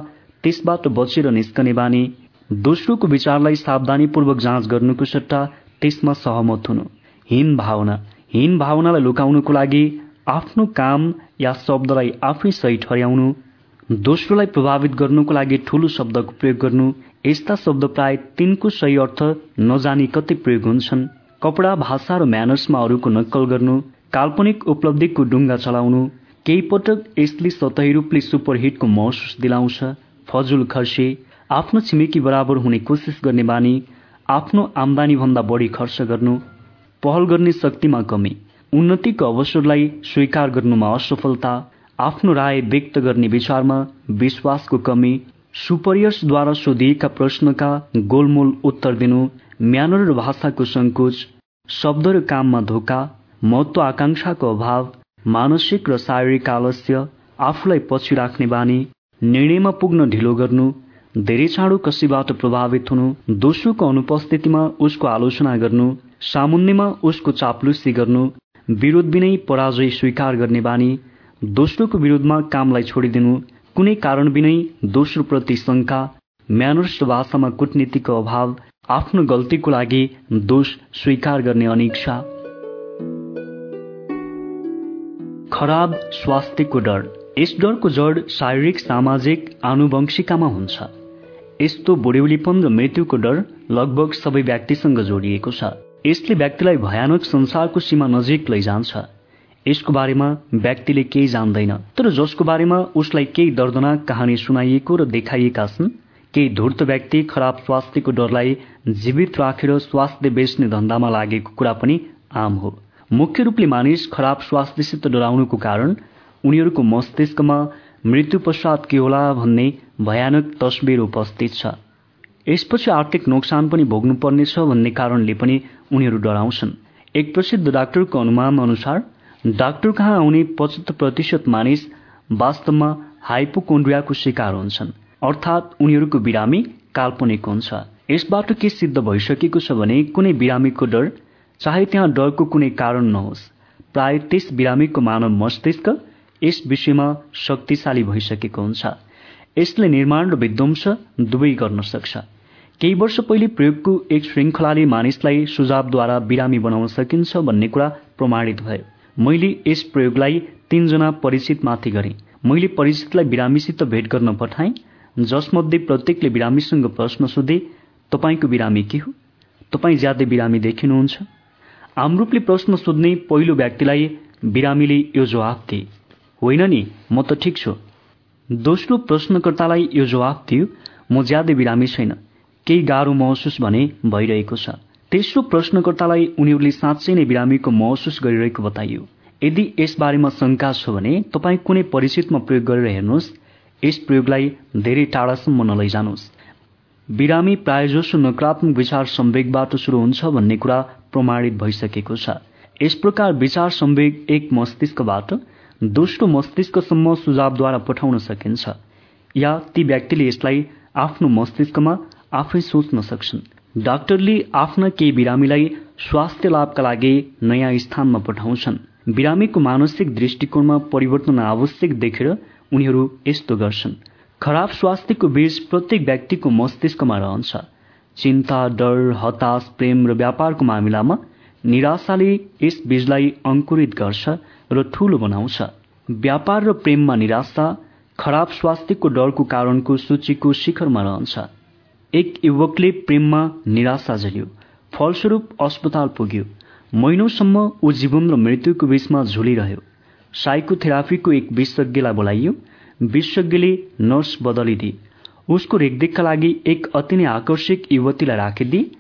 Speaker 1: त्यसबाट बचेर निस्कने बानी दोस्रोको विचारलाई सावधानीपूर्वक जाँच गर्नुको सट्टा त्यसमा सहमत हुनु। हीन भावना। हीन भावनालाई लुकाउनुको लागि आफ्नो काम या शब्दलाई आफै सही ठहर्याउनु दोस्रोलाई प्रभावित गर्नुको लागि ठूलो शब्दको प्रयोग गर्नु यस्ता शब्द प्राय तिनको सही अर्थ नजानी कतै प्रयोग हुन्छन्। कपडा भाषा र म्यानर्समा अरूको नक्कल गर्नु काल्पनिक उपलब्धिको डुङ्गा चलाउनु केही पटक यसले सतही रूपले सुपरहिटको महसुस दिलाउँछ फजुल खर्से आफ्नो छिमेकी बराबर हुने कोसिस गर्ने बानी आफ्नो आमदानी भन्दा बढी खर्च गर्नु पहल गर्ने शक्तिमा कमी। उन्नतिको अवसरलाई स्वीकार गर्नुमा असफलता आफ्नो राय व्यक्त गर्ने विचारमा विश्वासको कमी सुपरियर्सद्वारा सोधिएका प्रश्नका गोलमोल उत्तर दिनु म्यानर र भाषाको सङ्कोच शब्द र काममा धोका महत्व आकांक्षाको अभाव मानसिक र शारीरिक आलस्य आफूलाई पछि राख्ने बानी निर्णयमा पुग्न ढिलो गर्नु धेरै चाँडो कसैबाट प्रभावित हुनु दोस्रोको अनुपस्थितिमा उसको आलोचना गर्नु सामुन्नेमा उसको चाप्लुसी गर्नु विरोध बिनै पराजय स्वीकार गर्ने बानी दोस्रोको विरोधमा कामलाई छोडिदिनु कुनै कारण बिनै दोस्रो प्रति शङ्का म्यानर्स भाषामा कूटनीतिको अभाव आफ्नो गल्तीको लागि दोष स्वीकार गर्ने अनिच्छा। खराब स्वास्थ्यको डर। यस डरको जड शारीरिक सामाजिक आनुवंशिकामा हुन्छ। यस्तो बुढ्यौलीपन र मृत्युको डर लगभग सबै व्यक्तिसँग जोडिएको छ। यसले व्यक्तिलाई भयानक संसारको सीमा नजिक लैजान्छ। यसको बारेमा व्यक्तिले केही जान्दैन तर जसको बारेमा उसलाई केही दर्दनाक कहानी सुनाइएको र देखाइएका छन् केही धूर्त व्यक्ति खराब स्वास्थ्यको डरलाई जीवित राखेर स्वास्थ्य बेच्ने धन्दामा लागेको कुरा पनि आम हो। मुख्य रूपले मानिस खराब स्वास्थ्यसित डराउनुको कारण उनीहरूको मस्तिष्कमा मृत्यु पश्चात के होला भन्ने भयानक तस्बिर उपस्थित छ। यसपछि आर्थिक नोक्सान पनि भोग्नुपर्नेछ भन्ने कारणले पनि उनीहरू डराउँछन्। एक प्रसिद्ध डाक्टरको अनुमान अनुसार डाक्टर कहाँ आउने पचहत्तर प्रतिशत मानिस वास्तवमा हाइपोकोन्ड्रियाको शिकार हुन्छन्। अर्थात् उनीहरूको बिरामी काल्पनिक हुन्छ। यसबाट के सिद्ध भइसकेको छ भने कुनै बिरामीको डर चाहे त्यहाँ डरको कुनै कारण नहोस्। प्राय त्यस बिरामीको मानव मस्तिष्क यस विषयमा शक्तिशाली भइसकेको हुन्छ। यसले निर्माण र विध्वंस दुवै गर्न सक्छ। केही वर्ष पहिले प्रयोगको एक श्रृङ्खलाले मानिसलाई सुझावद्वारा बिरामी बनाउन सकिन्छ भन्ने कुरा प्रमाणित भयो। मैले यस प्रयोगलाई तीनजना परिचितमाथि गरेँ। मैले परिचितलाई बिरामीसित भेट गर्न पठाएँ जसमध्ये प्रत्येकले बिरामीसँग प्रश्न सोधे तपाईँको बिरामी के हो? तपाईँ ज्यादै बिरामी देखिनुहुन्छ? आमरूपले प्रश्न सोध्ने पहिलो व्यक्तिलाई बिरामीले यो जवाफ दिए। होइन नि म त ठिक छु। दोस्रो प्रश्नकर्तालाई यो जवाफ दियो म ज्यादै बिरामी छैन। केही गाह्रो महसुस भने भइरहेको छ। तेस्रो प्रश्नकर्तालाई उनीहरूले साँच्चै नै बिरामीको महसुस गरिरहेको बताइयो। यदि यसबारेमा शंका छ भने तपाईँ कुनै परिचितमा प्रयोग गरेर हेर्नुहोस्। यस प्रयोगलाई धेरै टाढासम्म नलैजानुहोस्। बिरामी प्रायजसो नकारात्मक विचार सम्वेगबाट सुरु हुन्छ भन्ने कुरा प्रमाणित भइसकेको छ। यस प्रकार विचार सम्वेग एक मस्तिष्कबाट दोस्रो मस्तिष्कसम्म सुझावद्वारा पठाउन सकिन्छ। या ती व्यक्तिले यसलाई आफ्नो मस्तिष्कमा आफै सोच्न सक्छन्। डाक्टरले आफ्ना केही बिरामीलाई स्वास्थ्य लाभका लागि नयाँ स्थानमा पठाउँछन्। बिरामीको मानसिक दृष्टिकोणमा परिवर्तन आवश्यक देखेर उनीहरू यस्तो गर्छन्। खराब स्वास्थ्यको बीज प्रत्येक व्यक्तिको मस्तिष्कमा रहन्छ। चिन्ता डर हताश प्रेम र व्यापारको मामिलामा निराशाले यस बीजलाई अङ्कुरित गर्छ र ठूलो बनाउँछ। व्यापार र प्रेममा निराशा खराब स्वास्थ्यको डरको कारणको सूचीको शिखरमा रहन्छ। एक युवकले प्रेममा निराशा झेल्यो। फलस्वरूप अस्पताल पुग्यो। महिनौसम्म ऊ जीवन र मृत्युको बीचमा झुलिरह्यो। साइकोथेरापीको एक विशेषज्ञलाई बोलाइयो। विशेषज्ञले नर्स बदलिदिए। उसको रेखदेखका लागि एक अति नै आकर्षक युवतीलाई राखिदिए।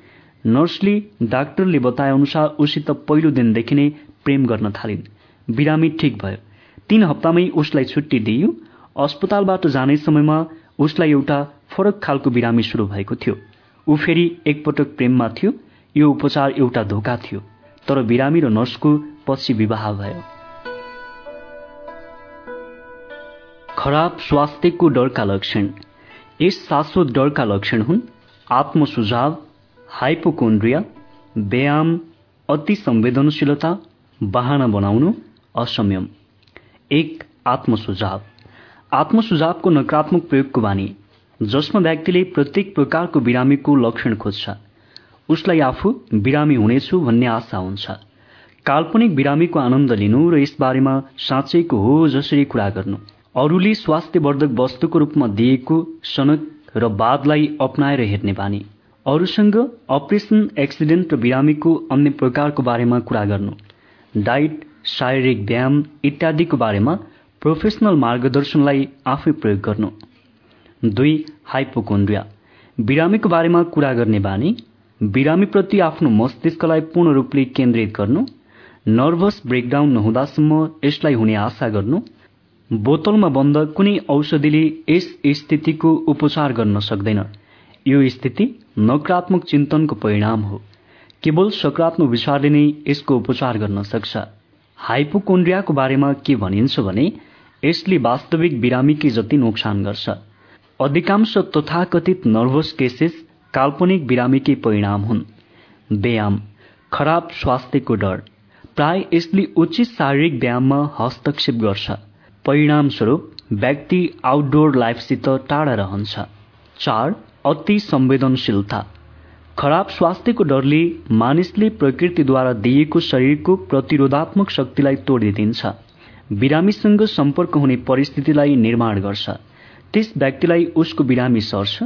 Speaker 1: नर्सले डाक्टरले बताए अनुसार उसित पहिलो दिनदेखि नै प्रेम गर्न थालिन्। बिरामी ठिक भयो। तीन हप्तामै उसलाई छुट्टी दिइयो। अस्पतालबाट जाने समयमा उसलाई एउटा फरक खालको बिरामी सुरु भएको थियो। ऊ फेरि एकपटक प्रेममा थियो यो उपचार एउटा धोका थियो तर बिरामी र नर्सको पछि विवाह भयो। खराब स्वास्थ्यको डरका लक्षण। यस शाश्वत डरका लक्षण हुन् आत्मसुझाव हाइपोकोन्ड्रिया व्यायाम अति संवेदनशीलता बाहना बनाउनु असंयम। एक आत्मसुझाव। आत्मसुझावको नकारात्मक प्रयोगको बानी। जसमा व्यक्तिले प्रत्येक प्रकारको बिरामीको लक्षण खोज्छ। उसलाई आफू बिरामी हुनेछु भन्ने आशा हुन्छ। काल्पनिक बिरामीको आनन्द लिनु र यसबारेमा साँच्चैको हो जसरी कुरा गर्नु। अरूले स्वास्थ्यवर्धक वस्तुको रूपमा दिएको सनक र बादलाई अप्नाएर हेर्ने बानी। अरूसँग अपरेसन एक्सिडेन्ट र बिरामीको अन्य प्रकारको बारेमा कुरा गर्नु। डाइट शारीरिक व्यायाम इत्यादिको बारेमा प्रोफेसनल मार्गदर्शनलाई आफै प्रयोग गर्नु। दुई हाइपोकोन्ड्रिया। बिरामीको बारेमा कुरा गर्ने बानी बिरामीप्रति आफ्नो मस्तिष्कलाई पूर्ण रूपले केन्द्रित गर्नु नर्भस ब्रेकडाउन नहुँदासम्म यसलाई हुने आशा गर्नु बोतलमा बन्द कुनै औषधिले यस स्थितिको उपचार गर्न सक्दैन। यो स्थिति नकारात्मक चिन्तनको परिणाम हो। केवल सकारात्मक विचारले नै यसको उपचार गर्न सक्छ। हाइपोकोन्ड्रियाको बारेमा के भनिन्छ भने यसले वास्तविक बिरामीकै जति नोक्सान गर्छ। अधिकांश तथाकथित नर्भस केसेस काल्पनिक बिरामीकै परिणाम हुन्। व्यायाम खराब स्वास्थ्यको डर प्राय यसले उचित शारीरिक व्यायाममा हस्तक्षेप गर्छ। परिणामस्वरूप व्यक्ति आउटडोर लाइफसित टाढा रहन्छ। चार अति संवेदनशीलता खराब स्वास्थ्यको डरले मानिसले प्रकृतिद्वारा दिएको शरीरको प्रतिरोधात्मक शक्तिलाई तोडिदिन्छ। बिरामीसँग सम्पर्क हुने परिस्थितिलाई निर्माण गर्छ। त्यस व्यक्तिलाई उसको बिरामी सर्छ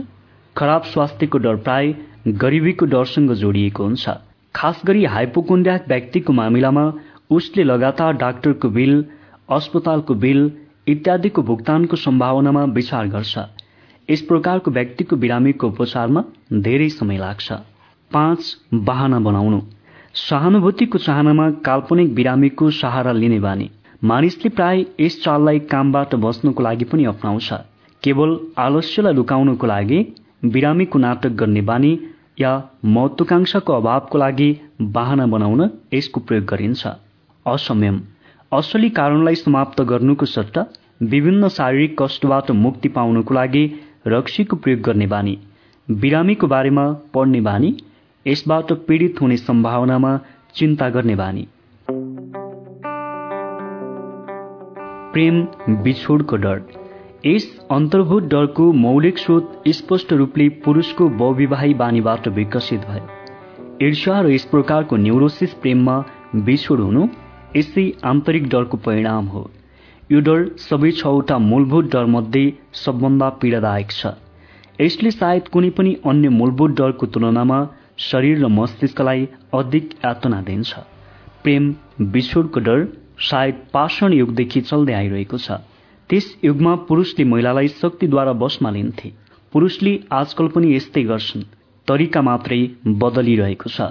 Speaker 1: खराब स्वास्थ्यको डर प्राय गरिबीको डरसँग जोडिएको हुन्छ। खास गरी हाइपोकोन्ड्याक व्यक्तिको मामिलामा उसले लगातार डाक्टरको बिल अस्पतालको बिल इत्यादिको भुक्तानको सम्भावनामा विचार गर्छ। यस प्रकारको व्यक्तिको बिरामीको उपचारमा धेरै समय लाग्छ। पाँच बाहना बनाउनु। सहानुभूतिको चाहनामा काल्पनिक बिरामीको सहारा लिने बानी। मानिसले प्राय यस चाललाई कामबाट बस्नुको लागि पनि अप्नाउँछ। केवल आलस्यलाई लुकाउनको लागि बिरामीको नाटक गर्ने बानी या महत्वाकांक्षाको अभावको लागि बाहना बनाउन यसको प्रयोग गरिन्छ। असंयम असली कारणलाई समाप्त गर्नुको सट्टा विभिन्न शारीरिक कष्टबाट मुक्ति पाउनको लागि रक्सीको प्रयोग गर्ने बानी बिरामीको बारेमा पढ्ने बानी यसबाट पीडित हुने सम्भावनामा चिन्ता गर्ने बानी। प्रेम बिछोडको डर। यस अन्तर्भूत डरको मौलिक स्रोत स्पष्ट रूपले पुरुषको बहुविवाही बानीबाट विकसित भयो। ईर्ष्या र यस प्रकारको न्युरोसिस प्रेममा बिछोड हुनु यसै आन्तरिक डरको परिणाम हो। यो डर सबै छवटा मूलभूत डरमध्ये सबभन्दा पीडादायक छ। यसले सायद कुनै पनि अन्य मूलभूत डरको तुलनामा शरीर र मस्तिष्कलाई अधिक यातना दिन्छ। प्रेम बिछोडको डर सायद पाषण युगदेखि चल्दै आइरहेको छ। त्यस युगमा पुरुषले महिलालाई शक्तिद्वारा बसमा लिन्थे। पुरुषले आजकल पनि यस्तै गर्छन्। तरिका मात्रै बदलिरहेको छ।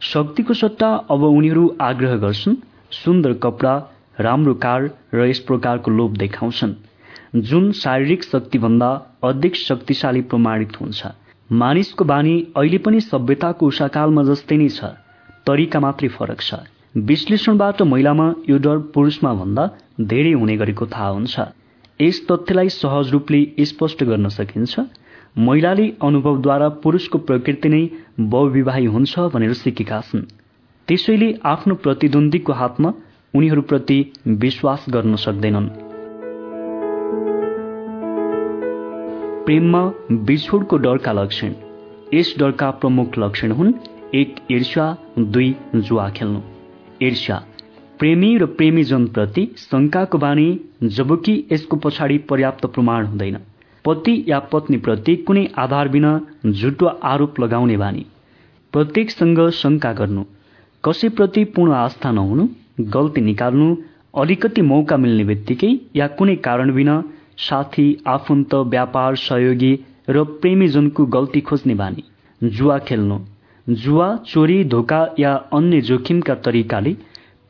Speaker 1: शक्तिको सट्टा अब उनीहरू आग्रह गर्छन् सुन्दर कपडा राम्रो कार र यस प्रकारको लोभ देखाउँछन्। जुन शारीरिक शक्तिभन्दा अधिक शक्तिशाली प्रमाणित हुन्छ। मानिसको बानी अहिले पनि सभ्यताको उषाकालमा जस्तै नै छ। तरिका मात्रै फरक छ। विश्लेषणबाट महिलामा यो डर पुरुषमा भन्दा धेरै हुने गरेको थाहा हुन्छ। यस तथ्यलाई सहज रूपले स्पष्ट गर्न सकिन्छ। महिलाले अनुभवद्वारा पुरुषको प्रकृति नै बहुविवाही हुन्छ भनेर सिकेका छन्। त्यसैले आफ्नो प्रतिद्वन्दीको हातमा उनीहरूप्रति विश्वास गर्न सक्दैनन्। प्रेममा बिछोडको डरका लक्षण। यस डरका प्रमुख लक्षण हुन् एक ईर्ष्या दुई जुवा खेल्नु। ईर्ष्या प्रेमी र प्रेमीजनप्रति शङ्काको बानी जबकि यसको पछाडि पर्याप्त प्रमाण हुँदैन। पति या पत्नीप्रति कुनै आधार बिना झुटो आरोप लगाउने बानी प्रत्येकसँग शङ्का गर्नु कसैप्रति पूर्ण आस्था नहुनु गल्ती निकाल्नु अलिकति मौका मिल्ने बित्तिकै या कुनै कारण बिना साथी आफन्त व्यापार सहयोगी र प्रेमीजनको गल्ती खोज्ने बानी जुवा खेल्नु जुवा चोरी धोका या अन्य जोखिमका तरिकाले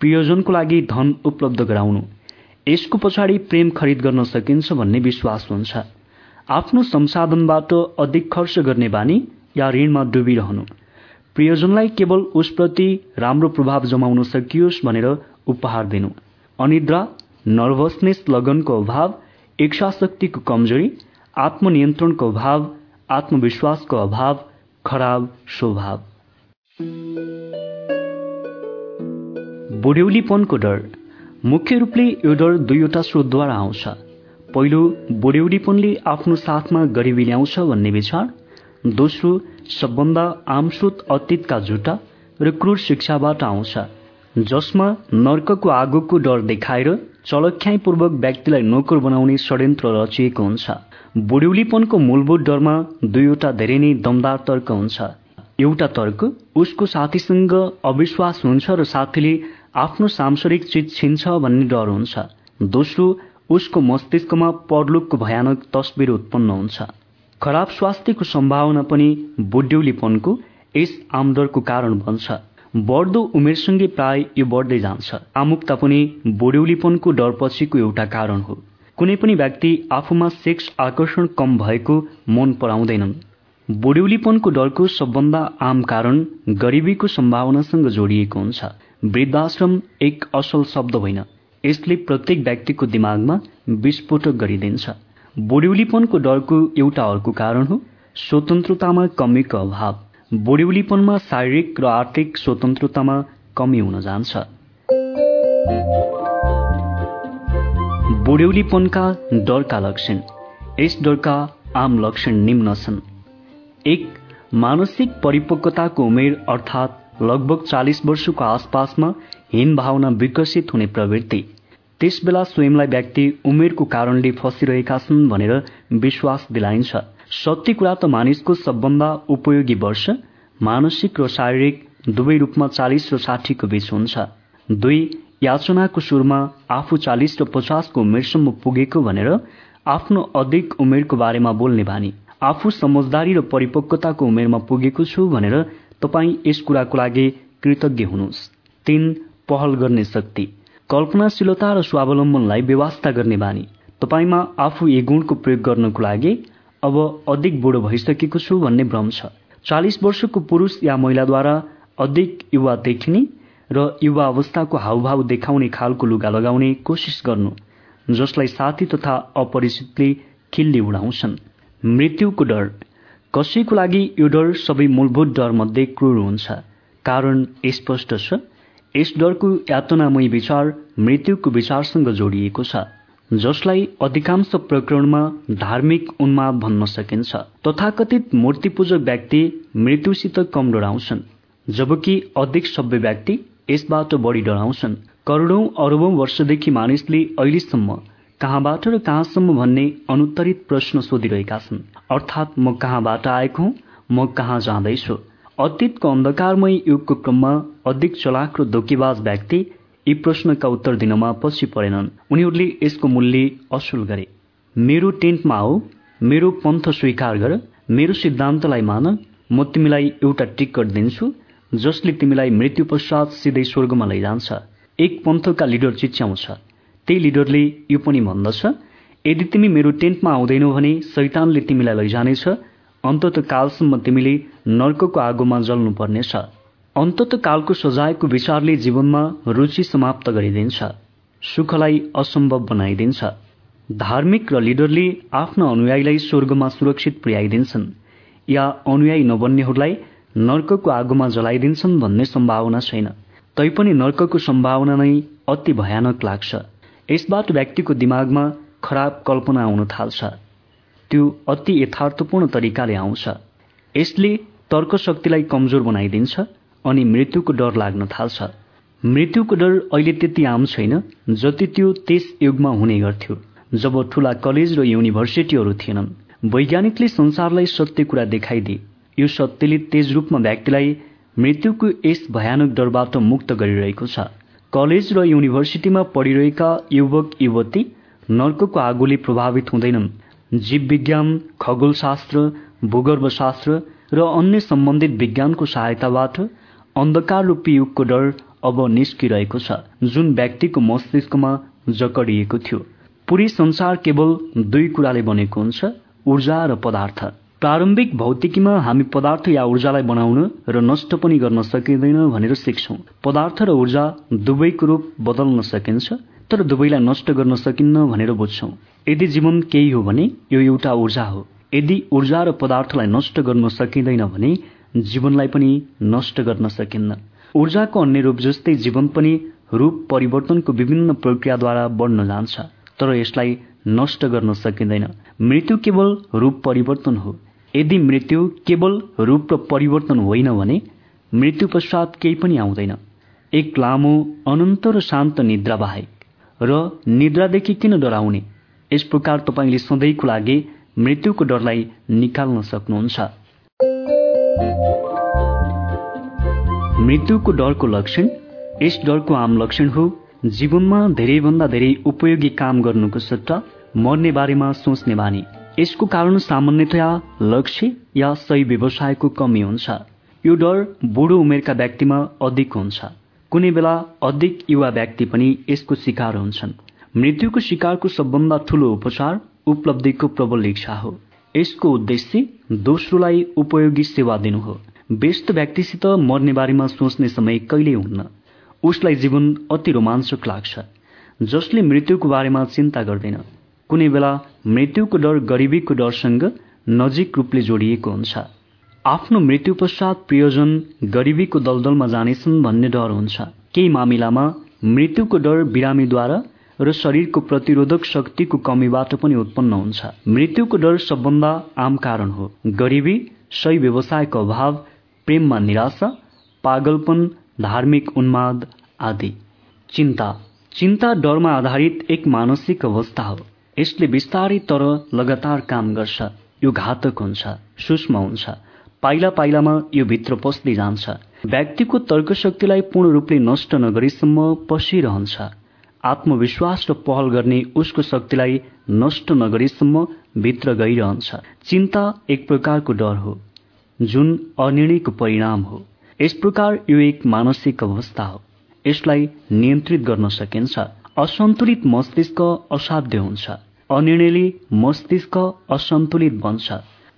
Speaker 1: प्रियोजनको लागि धन उपलब्ध गराउनु। यसको पछाडि प्रेम खरिद गर्न सकिन्छ भन्ने विश्वास हुन्छ। आफ्नो संसाधनबाट अधिक खर्च गर्ने बानी या ऋणमा डुबिरहनु। प्रियोजनलाई केवल उसप्रति राम्रो प्रभाव जमाउन सकियोस् भनेर उपहार दिनु। अनिद्रा नर्भसनेस लगनको अभाव इच्छाशक्तिको कमजोरी आत्मनियन्त्रणको अभाव आत्मविश्वासको अभाव खराब स्वभाव। बुढ्यौलीपनको डर। मुख्य रूपले यो डर दुईवटा स्रोतद्वारा आउँछ। पहिलो बुढ्यौलीपनले आफ्नो साथमा गरिबी ल्याउँछ भन्ने विचार। दोस्रो सबभन्दा आम स्रोत अतीतका झुटा र क्रूर शिक्षाबाट आउँछ जसमा नर्कको आगोको डर देखाएर चलख्याईपूर्वक व्यक्तिलाई नोकर बनाउने षड्यन्त्र रचिएको हुन्छ। बुढ्यौलीपनको मूलभूत डरमा दुईवटा धेरै नै दमदार तर्क हुन्छ। एउटा तर्क उसको साथीसँग अविश्वास हुन्छ र साथीले आफ्नो सांसारिक चिज छिन्छ भन्ने डर हुन्छ। दोस्रो उसको मस्तिष्कमा परलोकको भयानक तस्बिर उत्पन्न हुन्छ। खराब स्वास्थ्यको सम्भावना पनि बुढ्यौलीपनको यस आमदरको कारण बन्छ। बढ्दो उमेरसँगै प्राय यो बढ्दै जान्छ। आमुक्ता पनि बुढ्यौलीपनको डरपछिको एउटा कारण हो। कुनै पनि व्यक्ति आफूमा सेक्स आकर्षण कम भएको मन पराउँदैनन्। बुढ्यौलीपनको डरको सबभन्दा आम कारण गरिबीको सम्भावनासँग जोडिएको हुन्छ। वृद्धाश्रम एक असल शब्द होइन। यसले प्रत्येक व्यक्तिको दिमागमा विस्फोटक गरिदिन्छ। बुढ्यौलीपनको डरको एउटा अर्को कारण हो स्वतन्त्रतामा कमीको अभाव। बुढ्यौलीपनमा शारीरिक र आर्थिक स्वतन्त्रतामा कमी हुन जान्छ। बुढ्यौलीपनका डरका लक्षण। यस डरका आम लक्षण निम्न छन्। एक मानसिक परिपक्वताको उमेर अर्थात् लगभग चालिस वर्षको आसपासमा हीन भावना विकसित हुने प्रवृत्ति। त्यसबेला स्वयंलाई व्यक्ति उमेरको कारणले फसिरहेका छन् भनेर विश्वास दिलाइन्छ। सत्य कुरा त मानिसको सबभन्दा उपयोगी वर्ष मानसिक र शारीरिक दुवै रूपमा चालिस र साठीको बीच हुन्छ। दुई याचनाको सुरुमा आफू चालिस र पचासको उमेरसम्म पुगेको भनेर आफ्नो अधिक उमेरको बारेमा बोल्ने बानी। आफू समझदारी र परिपक्वताको उमेरमा पुगेको छु भनेर तपाईँ यस कुराको लागि कृतज्ञ हुनुहोस्। तीन पहल गर्ने शक्ति। कल्पनाशीलता र स्वावलम्बनलाई व्यवस्था गर्ने बानी। तपाईँमा आफू यी गुणको प्रयोग गर्नको लागि अब अधिक बुढो भइसकेको छु भन्ने भ्रम छ। चालिस वर्षको पुरुष या महिलाद्वारा अधिक युवा देखिने र युवा अवस्थाको हावभाव देखाउने खालको लुगा लगाउने कोसिस गर्नु जसलाई साथी तथा अपरिचितले खिल्ली उडाउँछन्। मृत्युको डर। कसैको लागि यो डर सबै मूलभूत डर मध्ये क्रूर हुन्छ। कारण स्पष्ट छ यस डरको यातनामय विचार मृत्युको विचारसँग जोडिएको छ जसलाई अधिकांश प्रकरणमा धार्मिक उन्माद भन्न सकिन्छ। तथाकथित मूर्तिपूजक व्यक्ति मृत्युसित कम डराउँछन् जबकि अधिक सभ्य व्यक्ति यसबाट बढी डराउँछन्। करोडौं अरबौं वर्षदेखि मानिसले अहिलेसम्म कहाँबाट र कहाँसम्म भन्ने अनुत्तरित प्रश्न सोधिरहेका छन्। अर्थात् म कहाँबाट आएको हुँ म कहाँ जाँदैछु? अतीतको अन्धकारमय युगको क्रममा अधिक चलाक र धोकेबाज व्यक्ति यी प्रश्नका उत्तर दिनमा पछि परेनन्। उनीहरूले यसको मूल्य असुल गरे। मेरो टेन्टमा हो मेरो पन्थ स्वीकार गर मेरो सिद्धान्तलाई मान म तिमीलाई एउटा टिकट दिन्छु जसले तिमीलाई मृत्यु पश्चात सिधै स्वर्गमा लैजान्छ। एक पन्थका लिडर चिच्याउँछ। त्यही लिडरले यो पनि भन्दछ यदि तिमी मेरो टेन्टमा आउँदैनौ भने शैतानले तिमीलाई लैजानेछ अन्तत कालसम्म तिमीले नर्कको आगोमा जल्नुपर्नेछ। अन्तत कालको सजायको विचारले जीवनमा रुचि समाप्त गरिदिन्छ सुखलाई असम्भव बनाइदिन्छ। धार्मिक र लिडरले आफ्ना अनुयायीलाई स्वर्गमा सुरक्षित पुर्याइदिन्छन् या अनुयायी नबन्नेहरूलाई नर्कको आगोमा जलाइदिन्छन् भन्ने सम्भावना छैन। तैपनि नर्कको सम्भावना नै अति भयानक लाग्छ। यसबाट व्यक्तिको दिमागमा खराब कल्पना आउन थाल्छ। त्यो अति यथार्थपूर्ण तरिकाले आउँछ। यसले तर्क शक्तिलाई कमजोर बनाइदिन्छ अनि मृत्युको डर लाग्न थाल्छ। मृत्युको डर अहिले त्यति आम छैन जति त्यो त्यस युगमा हुने गर्थ्यो जब ठूला कलेज र युनिभर्सिटीहरू थिएनन्। वैज्ञानिकले संसारलाई सत्य कुरा देखाइदिए। यो सत्यले तेज रूपमा व्यक्तिलाई मृत्युको यस भयानक डरबाट मुक्त गरिरहेको छ। कलेज र युनिभर्सिटीमा पढिरहेका युवक युवती नर्कको आगोले प्रभावित हुँदैनन्। जीव विज्ञान खगोलशास्त्र भूगर्भशास्त्र र अन्य सम्बन्धित विज्ञानको सहायताबाट अन्धकार रूपी युगको डर अब निस्किरहेको छ जुन व्यक्तिको मस्तिष्कमा जकडिएको थियो। पुरै संसार केवल दुई कुराले बनेको हुन्छ ऊर्जा र पदार्थ। प्रारम्भिक भौतिकीमा हामी पदार्थ या ऊर्जालाई बनाउन र नष्ट पनि गर्न सकिँदैन भनेर सिक्छौं। पदार्थ र ऊर्जा दुवैको रूप बदल्न सकिन्छ तर दुवैलाई नष्ट गर्न सकिन्न भनेर बुझ्छौं। यदि जीवन केही हो भने यो एउटा ऊर्जा हो। यदि ऊर्जा र पदार्थलाई नष्ट गर्न सकिँदैन भने जीवनलाई पनि नष्ट गर्न सकिन्न। ऊर्जाको अन्य रूप जस्तै जीवन पनि रूप परिवर्तनको विभिन्न प्रक्रियाद्वारा बढ्न जान्छ तर यसलाई नष्ट गर्न सकिँदैन। मृत्यु केवल रूप परिवर्तन हो। यदि मृत्यु केवल रूप र परिवर्तन होइन भने मृत्यु पश्चात केही पनि आउँदैन। एक लामो अनन्त र शान्त निद्रा बाहेक र निद्रादेखि किन डराउने? यस प्रकार तपाईँले सधैँको लागि मृत्युको डरलाई निकाल्न सक्नुहुन्छ। मृत्युको डरको लक्षण यस डरको आम लक्षण हो जीवनमा धेरैभन्दा धेरै उपयोगी काम गर्नुको सट्टा मर्ने बारेमा सोच्ने बानी। यसको कारण सामान्यतया लक्ष्य या सही व्यवसायको कमी हुन्छ। यो डर बुढो उमेरका व्यक्तिमा अधिक हुन्छ। कुनै बेला अधिक युवा व्यक्ति पनि यसको शिकार हुन्छन्। मृत्युको शिकारको सबभन्दा ठूलो उपचार उपलब्धिको प्रबल इच्छा हो। यसको उद्देश्य दोस्रोलाई उपयोगी सेवा दिनु हो। व्यस्त व्यक्तिसित मर्ने बारेमा सोच्ने समय कहिल्यै हुन्न। उसलाई जीवन अति रोमाञ्चक लाग्छ। जसले मृत्युको बारेमा चिन्ता गर्दैन। कुनै बेला मृत्युको डर गरिबीको डरसँग नजिक रूपले जोडिएको हुन्छ। आफ्नो मृत्यु पश्चात प्रियजन गरिबीको दलदलमा जानेछन् भन्ने डर हुन्छ। केही मामिलामा मृत्युको डर बिरामीद्वारा र शरीरको प्रतिरोधक शक्तिको कमीबाट पनि उत्पन्न हुन्छ। मृत्युको डर सबभन्दा आम कारण हो। गरिबी सही व्यवसायको अभाव प्रेममा निराशा पागलपन धार्मिक उन्माद आदि। चिन्ता। चिन्ता डरमा आधारित एक मानसिक अवस्था हो। यसले बिस्तारै तर लगातार काम गर्छ यो घातक हुन्छ सूक्ष्म हुन्छ। पाइला पाइलामा यो भित्र पस्दै जान्छ। व्यक्तिको तर्कशक्तिलाई पूर्ण रूपले नष्ट नगरीसम्म पसिरहन्छ। आत्मविश्वास र पहल गर्ने उसको शक्तिलाई नष्ट नगरीसम्म भित्र गइरहन्छ। चिन्ता एक प्रकारको डर हो जुन अनिर्णयको परिणाम हो। यस प्रकार यो एक मानसिक अवस्था हो। यसलाई नियन्त्रित गर्न सकिन्छ। असन्तुलित मस्तिष्क असाध्य हुन्छ। अनिर्णयले मस्तिष्क असन्तुलित बन्छ।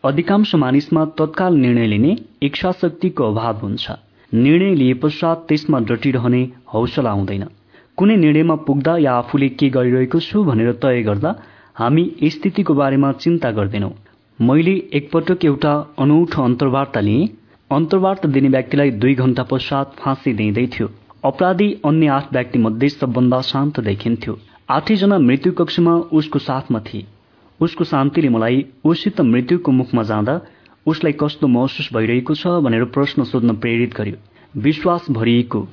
Speaker 1: अधिकांश मानिसमा तत्काल निर्णय लिने इच्छा शक्तिको अभाव हुन्छ। निर्णय लिए पश्चात त्यसमा डटिरहने हौसला आउँदैन कुनै निर्णयमा पुग्दा या आफूले के गरिरहेको छु भनेर तय गर्दा हामी स्थितिको बारेमा चिन्ता गर्दैनौ। मैले एकपटक एउटा अनौठो अन्तर्वार्ता लिएँ। अन्तर्वार्ता दिने व्यक्तिलाई दुई घण्टा पश्चात फाँसी दिँदै थियो। अपराधी अन्य आठ व्यक्ति मध्ये सबभन्दा शान्त देखिन्थ्यो। आठैजना मृत्यु कक्षमा उसको साथमा थिए। उसको शान्तिले मलाई उसित मृत्युको मुखमा जाँदा उसलाई कस्तो महसुस भइरहेको छ भनेर प्रश्न सोध्न प्रेरित गर्यो। विश्वास भरिएको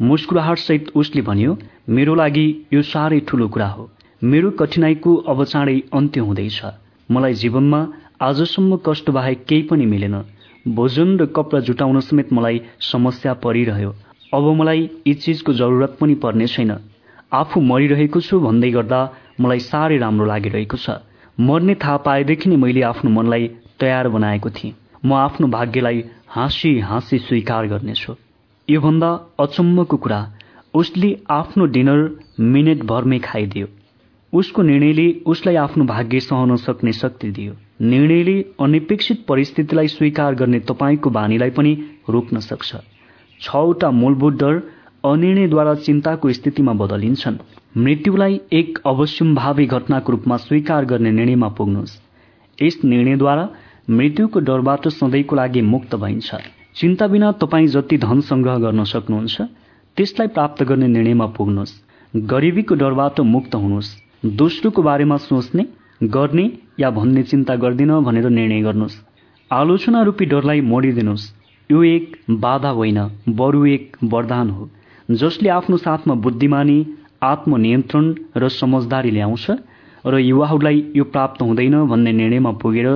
Speaker 1: मुस्कुराहटसहित उसले भन्यो मेरो लागि यो साह्रै ठूलो कुरा हो। मेरो कठिनाईको अब चाँडै अन्त्य हुँदैछ। मलाई जीवनमा आजसम्म कष्ट बाहेक केही पनि मिलेन। भोजन र कपडा जुटाउन समेत मलाई समस्या परिरह्यो। अब मलाई यी चिजको जरुरत पनि पर्ने छैन। आफू मरिरहेको छु भन्दै गर्दा मलाई साह्रै राम्रो लागिरहेको छ। मर्ने थाहा पाएदेखि नै मैले आफ्नो मनलाई तयार बनाएको थिएँ। म आफ्नो भाग्यलाई हाँसी हाँसी स्वीकार गर्नेछु। योभन्दा अचम्मको कुरा उसले आफ्नो डिनर मिनेट भरमै खाइदियो। उसको निर्णयले उसलाई आफ्नो भाग्य सहन सक्ने शक्ति दियो। निर्णयले अनपेक्षित परिस्थितिलाई स्वीकार गर्ने तपाईँको बानीलाई पनि रोक्न सक्छ। छवटा मूलभूत डर अनिर्णयद्वारा चिन्ताको स्थितिमा बदलिन्छन्। मृत्युलाई एक अवश्यम्भावी घटनाको रूपमा स्वीकार गर्ने निर्णयमा पुग्नुहोस्। यस निर्णयद्वारा मृत्युको डरबाट सधैँको लागि मुक्त भइन्छ। चिन्ता बिना तपाईँ जति धन सङ्ग्रह गर्न सक्नुहुन्छ त्यसलाई प्राप्त गर्ने निर्णयमा पुग्नुहोस्। गरिबीको डरबाट मुक्त हुनुहोस्। दोस्रोको बारेमा सोच्ने गर्ने या भन्ने चिन्ता गर्दिन भनेर निर्णय गर्नुहोस्। आलोचना रूपी डरलाई मोडिदिनुहोस्। यो एक बाधा होइन बरु एक वरदान हो जसले आफ्नो साथमा बुद्धिमानी आत्मनियन्त्रण र समझदारी ल्याउँछ र युवाहरूलाई यो प्राप्त हुँदैन भन्ने निर्णयमा पुगेर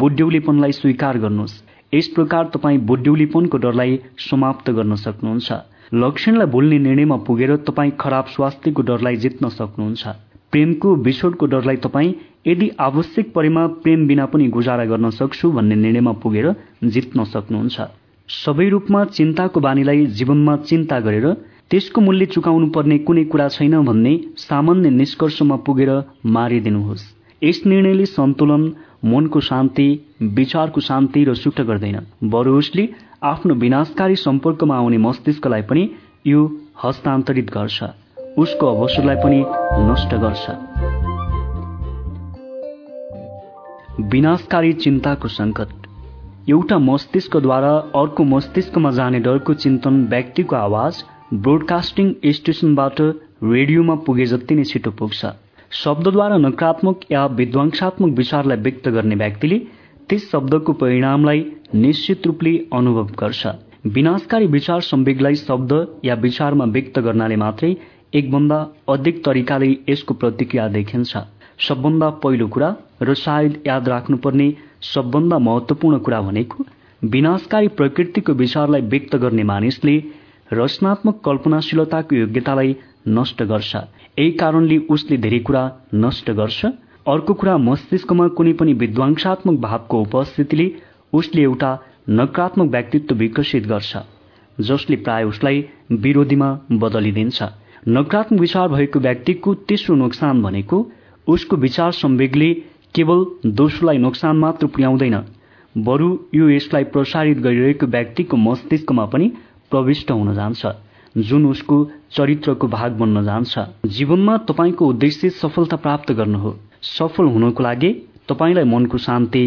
Speaker 1: बुढ्यौलीपनलाई स्वीकार गर्नुहोस्। यस प्रकार तपाईँ बुढ्यौलीपनको डरलाई समाप्त गर्न सक्नुहुन्छ। लक्षणलाई भुल्ने निर्णयमा पुगेर तपाईँ खराब स्वास्थ्यको डरलाई जित्न सक्नुहुन्छ। प्रेमको विछोडको डरलाई तपाईँ यदि आवश्यक परेमा प्रेम बिना पनि गुजारा गर्न सक्छु भन्ने निर्णयमा पुगेर जित्न सक्नुहुन्छ। सबै रूपमा चिन्ताको बानीलाई जीवनमा चिन्ता गरेर त्यसको मूल्य चुकाउनु पर्ने कुनै कुरा छैन भन्ने सामान्य निष्कर्षमा पुगेर मारिदिनुहोस्। यस निर्णयले सन्तुलन मनको शान्ति विचारको शान्ति र सुख गर्दैन। बरु उसले आफ्नो विनाशकारी सम्पर्कमा आउने मस्तिष्कलाई पनि यो हस्तान्तरित गर्छ। उसको अवसरलाई पनि नष्ट गर्छ। विनाशकारी चिन्ताको संकट। एउटा मस्तिष्कद्वारा अर्को मस्तिष्कमा जाने डरको चिन्तन व्यक्तिको आवाज ब्रोडकास्टिङ स्टेसनबाट रेडियोमा पुगे जति नै छिटो पुग्छ। शब्दद्वारा नकारात्मक या विध्वंसात्मक विचारलाई व्यक्त गर्ने व्यक्तिले त्यस शब्दको परिणामलाई निश्चित रूपले अनुभव गर्छ। विनाशकारी विचार संवेगलाई शब्द या विचारमा व्यक्त गर्नाले मात्रै एकभन्दा अधिक तरिकाले यसको प्रतिक्रिया देखिन्छ। सबभन्दा पहिलो कुरा र सायद याद राख्नुपर्ने सबभन्दा महत्वपूर्ण कुरा भनेको विनाशकारी प्रकृतिको विचारलाई व्यक्त गर्ने मानिसले रचनात्मक कल्पनाशीलताको योग्यतालाई नष्ट गर्छ। यही कारणले उसले धेरै कुरा नष्ट गर्छ। अर्को कुरा मस्तिष्कमा कुनै पनि विध्वंसात्मक भावको उपस्थितिले उसले एउटा नकारात्मक व्यक्तित्व विकसित गर्छ जसले प्राय उसलाई विरोधीमा बदलिदिन्छ। नकारात्मक विचार भएको व्यक्तिको तेस्रो नोक्सान भनेको उसको विचार संवेगले केवल दोस्रोलाई नोक्सान मात्र पुर्याउँदैन बरु यो यसलाई प्रसारित गरिरहेको व्यक्तिको मस्तिष्कमा पनि प्रविष्ट हुन जान्छ जुन उसको चरित्रको भाग बन्न जान्छ। जीवनमा तपाईँको उद्देश्य सफलता प्राप्त गर्नु हो। सफल हुनको लागि तपाईँलाई मनको शान्ति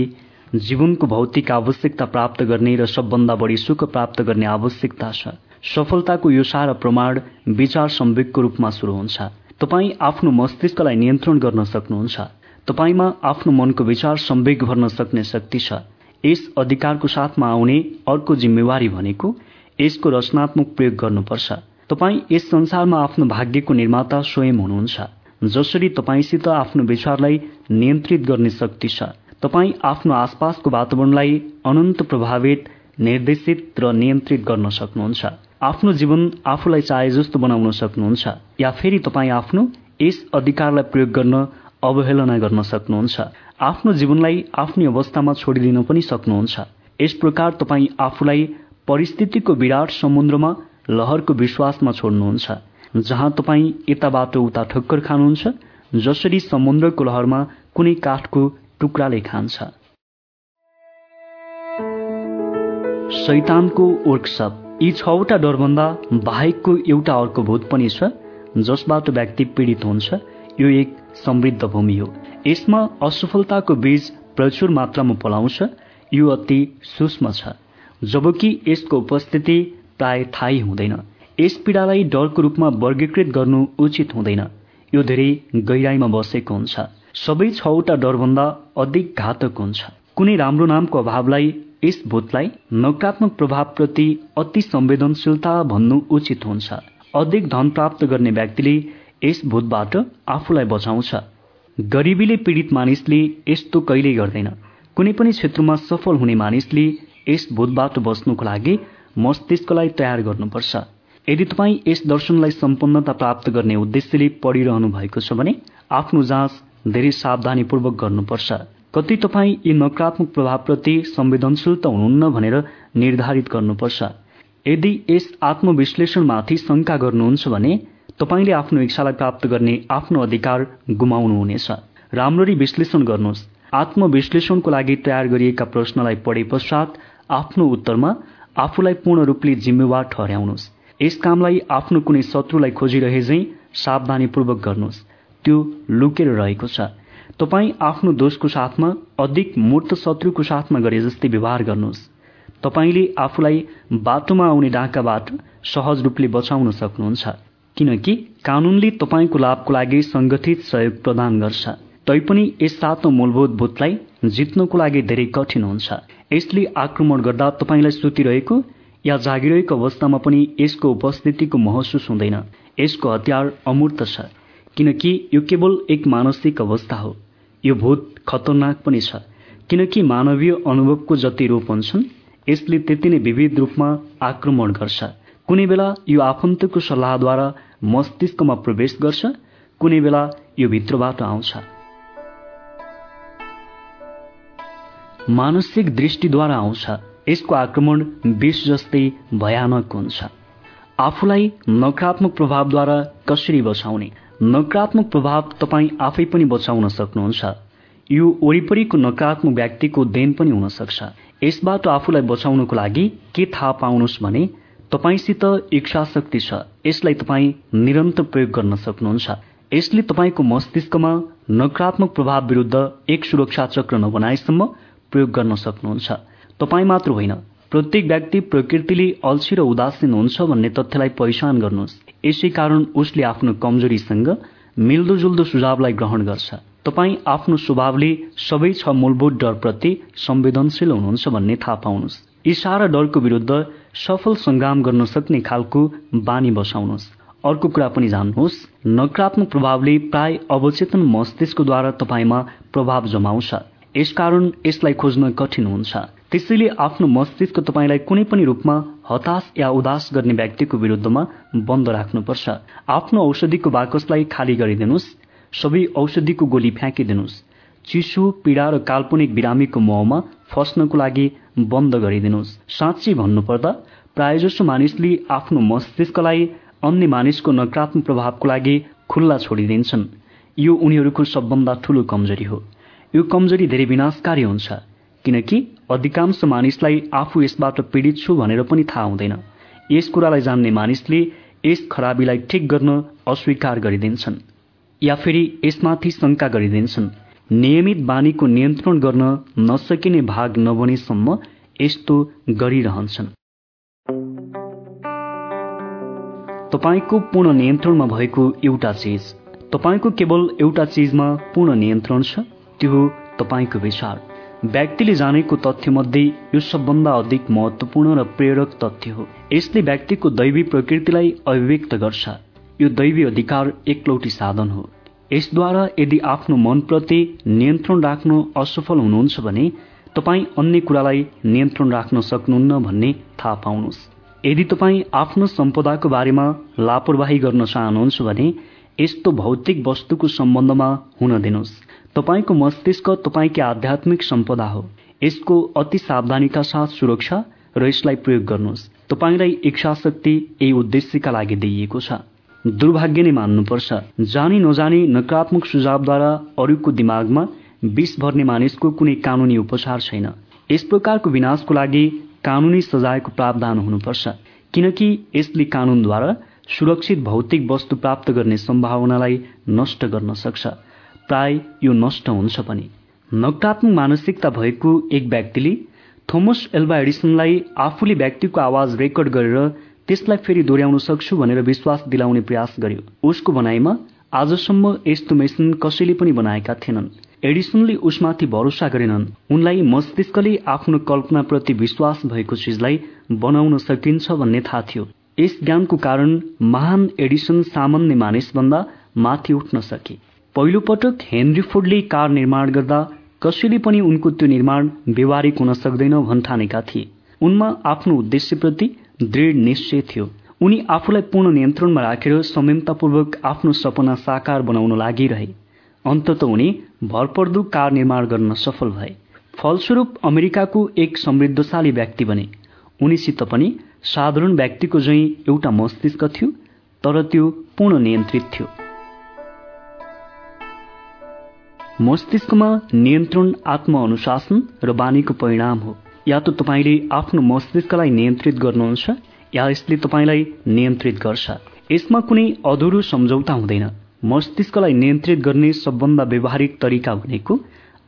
Speaker 1: जीवनको भौतिक आवश्यकता प्राप्त गर्ने र सबभन्दा बढी सुख प्राप्त गर्ने आवश्यकता छ। सफलताको यो सारा प्रमाण विचार संवेगको रूपमा सुरु हुन्छ। तपाईँ आफ्नो मस्तिष्कलाई नियन्त्रण गर्न सक्नुहुन्छ। तपाईँमा आफ्नो मनको विचार संवेग भर्न सक्ने शक्ति छ। यस अधिकारको साथमा आउने अर्को जिम्मेवारी भनेको यसको रचनात्मक प्रयोग गर्नुपर्छ। तपाईँ यस संसारमा आफ्नो भाग्यको निर्माता स्वयं हुनुहुन्छ। जसरी तपाईँसित आफ्नो विचारलाई नियन्त्रित गर्ने शक्ति छ। तपाईँ आफ्नो आसपासको वातावरणलाई अनन्त प्रभावित निर्देशित र नियन्त्रित गर्न सक्नुहुन्छ। आफ्नो जीवन आफूलाई चाहे जस्तो बनाउन सक्नुहुन्छ। या फेरि तपाईँ आफ्नो यस अधिकारलाई प्रयोग गर्न अवहेलना गर्न सक्नुहुन्छ। आफ्नो जीवनलाई आफ्नै अवस्थामा छोडिदिन पनि सक्नुहुन्छ। यस प्रकार तपाईँ आफूलाई परिस्थितिको विराट समुद्रमा लहरको विश्वासमा छोड्नुहुन्छ जहाँ तपाईँ यताबाट उता ठक्कर खानुहुन्छ जसरी समुद्रको लहरमा कुनै काठको टुक्राले खान्छ। शैतानको वर्कसप यी छवटा डरभन्दा बाहेकको एउटा अर्को भूत पनि छ जसबाट व्यक्ति पीडित हुन्छ। यो एक समृद्ध भूमि हो। यसमा असफलताको बीज प्रचुर मात्रामा पलाउँछ यो अति सूक्ष्म छ। जबकि यसको उपस्थिति प्राय थाहै हुँदैन। यस पीडालाई डरको रूपमा वर्गीकृत गर्नु उचित हुँदैन। यो धेरै गहिराईमा बसेको हुन्छ। सबै छवटा डरभन्दा अधिक घातक हुन्छ। कुनै राम्रो नामको अभावलाई यस भूतलाई नकारात्मक प्रभावप्रति अति संवेदनशीलता भन्नु उचित हुन्छ। अधिक धन प्राप्त गर्ने व्यक्तिले यस भूतबाट आफूलाई बचाउँछ। गरिबीले पीडित मानिसले यस्तो कहिल्यै गर्दैन। कुनै पनि क्षेत्रमा सफल हुने मानिसले यस भूतबाट बस्नुको लागि मस्तिष्कलाई तयार गर्नुपर्छ। यदि तपाईँ यस दर्शनलाई सम्पन्नता प्राप्त गर्ने उद्देश्यले पढिरहनु भएको छ भने आफ्नो जाँच धेरै सावधानीपूर्वक गर्नुपर्छ। कति तपाईँ यी नकारात्मक प्रभावप्रति संवेदनशील त हुनुहुन्न भनेर निर्धारित गर्नुपर्छ। यदि यस आत्मविश्लेषणमाथि शंका गर्नुहुन्छ भने तपाईँले आफ्नो इच्छालाई प्राप्त गर्ने आफ्नो अधिकार गुमाउनुहुनेछ। राम्ररी विश्लेषण गर्नुहोस्। आत्मविश्लेषणको लागि तयार गरिएका प्रश्नलाई पढे पश्चात आफ्नो उत्तरमा आफूलाई पूर्ण रूपले जिम्मेवार ठहर्याउनुहोस् यस कामलाई आफ्नो कुनै शत्रुलाई खोजिरहे झै सावधानीपूर्वक गर्नुहोस्। त्यो लुकेर रहेको छ। तपाईँ आफ्नो दोषको साथमा अधिक मूर्त शत्रुको साथमा गरे जस्तै व्यवहार गर्नुहोस्। तपाईँले आफूलाई बाटोमा आउने डाकाबाट सहज रूपले बचाउन सक्नुहुन्छ। किनकि कानूनले तपाईँको लाभको लागि संगठित सहयोग प्रदान गर्छ। तैपनि यस सातो मूलभूत भूतलाई जित्नको लागि धेरै कठिन हुन्छ। यसले आक्रमण गर्दा तपाईँलाई सुतिरहेको या जागिरहेको अवस्थामा पनि यसको उपस्थितिको महसुस हुँदैन। यसको हतियार अमूर्त छ किनकि यो केवल एक मानसिक अवस्था हो। यो भूत खतरनाक पनि छ किनकि मानवीय अनुभवको जति रूप हुन्छन् यसले त्यति नै विविध रूपमा आक्रमण गर्छ। कुनै बेला यो आफन्तको सल्लाहद्वारा मस्तिष्कमा प्रवेश गर्छ कुनै बेला यो भित्रबाट आउँछ। मानसिक दृष्टिद्वारा आउँछ। यसको आक्रमण विष जस्तै भयानक हुन्छ। आफूलाई नकारात्मक प्रभावद्वारा कसरी बचाउने? नकारात्मक प्रभाव तपाईँ आफै पनि बचाउन सक्नुहुन्छ। यो वरिपरिको नकारात्मक व्यक्तिको देन पनि हुन सक्छ यसबाट आफूलाई बचाउनको लागि के थाहा पाउनुहोस् भने तपाईँसित इच्छा शक्ति छ यसलाई तपाईँ निरन्तर प्रयोग गर्न सक्नुहुन्छ। यसले तपाईँको मस्तिष्कमा नकारात्मक प्रभाव विरुद्ध एक सुरक्षा चक्र नबनाएसम्म प्रयोग गर्न सक्नुहुन्छ। तपाईँ मात्र होइन प्रत्येक व्यक्ति प्रकृतिले अल्छी र उदासीन हुन्छ भन्ने तथ्यलाई पहिचान गर्नुहोस्। यसै कारण उसले आफ्नो कमजोरीसँग मिल्दोजुल्दो सुझावलाई ग्रहण गर्छ। तपाईँ आफ्नो स्वभावले सबै छ मूलभूत डरप्रति संवेदनशील हुनुहुन्छ भन्ने थाहा पाउनुहोस्। यी सारा डरको विरुद्ध सफल संग्राम गर्न सक्ने खालको बानी बसाउनुहोस्। अर्को कुरा पनि जान्नुहोस् नकारात्मक प्रभावले प्राय अवचेतन मस्तिष्कद्वारा तपाईँमा प्रभाव जमाउँछ। यसकारण यसलाई खोज्न कठिन हुन्छ। त्यसैले आफ्नो मस्तिष्क तपाईँलाई कुनै पनि रूपमा हताश या उदास गर्ने व्यक्तिको विरुद्धमा बन्द राख्नुपर्छ। आफ्नो औषधिको बाकसलाई खाली गरिदिनुहोस् सबै औषधिको गोली फ्याँकिदिनुहोस् चिसो पीडा र काल्पनिक बिरामीको मोहमा फस्नको लागि बन्द गरिदिनुहोस्। साँच्ची भन्नुपर्दा प्रायजसो मानिसले आफ्नो मस्तिष्कलाई अन्य मानिसको नकारात्मक प्रभावको लागि खुल्ला छोडिदिन्छन्। यो उनीहरूको सबभन्दा ठूलो कमजोरी हो। यो कमजोरी धेरै विनाशकारी हुन्छ किनकि अधिकांश मानिसलाई आफू यसबाट पीडित छु भनेर पनि थाहा हुँदैन। यस कुरालाई जान्ने मानिसले यस खराबीलाई ठिक गर्न अस्वीकार गरिदिन्छन् या फेरि यसमाथि शंका गरिदिन्छन्। नियमित बानीको नियन्त्रण गर्न नसकिने भाग नबनेसम्म यस्तो गरिरहन्छन्। तपाईँको पूर्ण नियन्त्रणमा भएको एउटा चिज तपाईँको केवल एउटा चिजमा पूर्ण नियन्त्रण छ त्यो हो तपाईँको विचार। व्यक्तिले जानेको तथ्य मध्ये यो सबभन्दा अधिक महत्वपूर्ण र प्रेरक तथ्य हो। यसले व्यक्तिको दैवी प्रकृतिलाई अभिव्यक्त गर्छ। यो दैवी अधिकार एकलौटी साधन हो। यसद्वारा यदि आफ्नो मनप्रति नियन्त्रण राख्न असफल हुनुहुन्छ भने तपाईँ अन्य कुरालाई नियन्त्रण राख्न सक्नुहुन्न भन्ने थाहा पाउनुहोस्। यदि तपाईँ आफ्नो सम्पदाको बारेमा लापरवाही गर्न चाहनुहुन्छ भने यस्तो भौतिक वस्तुको सम्बन्धमा हुन दिनुहोस्। तपाईँको मस्तिष्क तपाईँकी आध्यात्मिक सम्पदा हो। यसको अति सावधानीका साथ सुरक्षा र यसलाई प्रयोग गर्नुहोस्। तपाईँलाई इच्छा शक्ति यही उद्देश्यका लागि दिइएको छ। दुर्भाग्य नै मान्नुपर्छ। जानी नजानी नकारात्मक सुझावद्वारा अरूको दिमागमा विष भर्ने मानिसको कुनै कानूनी उपचार छैन। यस प्रकारको विनाशको लागि कानूनी सजायको प्रावधान हुनुपर्छ। किनकि यसले कानूनद्वारा सुरक्षित भौतिक वस्तु प्राप्त गर्ने सम्भावनालाई नष्ट गर्न सक्छ। प्राय यो नष्ट हुन्छ पनि। नकारात्मक मानसिकता भएको एक व्यक्तिले थोमस एल्बा एडिसनलाई आफूले व्यक्तिको आवाज रेकर्ड गरेर त्यसलाई फेरि दोहोऱ्याउन सक्छु भनेर विश्वास दिलाउने प्रयास गर्यो। उसको भनाइमा आजसम्म यस्तो मेसिन कसैले पनि बनाएका थिएनन्। एडिसनले उसमाथि भरोसा गरेनन्। उनलाई मस्तिष्कले आफ्नो कल्पनाप्रति विश्वास भएको चिजलाई बनाउन सकिन्छ भन्ने थाहा थियो। यस ज्ञानको कारण महान एडिसन सामान्य मानिसभन्दा माथि उठ्न सके। पहिलो पटक हेनरी फोर्डले कार निर्माण गर्दा कसैले पनि उनको त्यो निर्माण व्यवहारिक हुन सक्दैन भन्ठानेका थिए। उनमा आफ्नो उद्देश्यप्रति दृढ निश्चय थियो। उनी आफूलाई पूर्ण नियन्त्रणमा राखेर संयमतापूर्वक आफ्नो सपना साकार बनाउन लागिरहे। अन्तत उनी भरपर्दो कार निर्माण गर्न सफल भए। फलस्वरूप अमेरिकाको एक समृद्धशाली व्यक्ति बने। उनीसित पनि साधारण व्यक्तिको झैँ एउटा मस्तिष्क थियो तर त्यो पूर्ण नियन्त्रित थियो। मस्तिष्कमा नियन्त्रण आत्मअनुशासन र बानीको परिणाम हो। या त तपाईँले आफ्नो मस्तिष्कलाई नियन्त्रित गर्नुहुन्छ या यसले तपाईँलाई नियन्त्रित गर्छ। यसमा कुनै अधुरो सम्झौता हुँदैन। मस्तिष्कलाई नियन्त्रित गर्ने सबभन्दा व्यवहारिक तरिका भनेको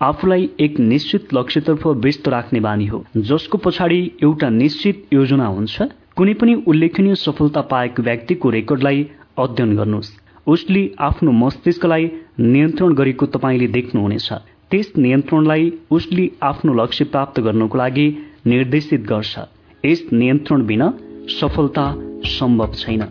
Speaker 1: आफूलाई एक निश्चित लक्ष्यतर्फ व्यस्त राख्ने बानी हो जसको पछाडि एउटा निश्चित योजना हुन्छ। कुनै पनि उल्लेखनीय सफलता पाएको व्यक्तिको रेकर्डलाई अध्ययन गर्नुहोस्। उसले आफ्नो मस्तिष्कलाई नियन्त्रण गरेको तपाईँले देख्नुहुनेछ। त्यस नियन्त्रणलाई उसले आफ्नो लक्ष्य प्राप्त गर्नको लागि निर्देशित गर्छ। यस नियन्त्रण बिना सफलता सम्भव छैन।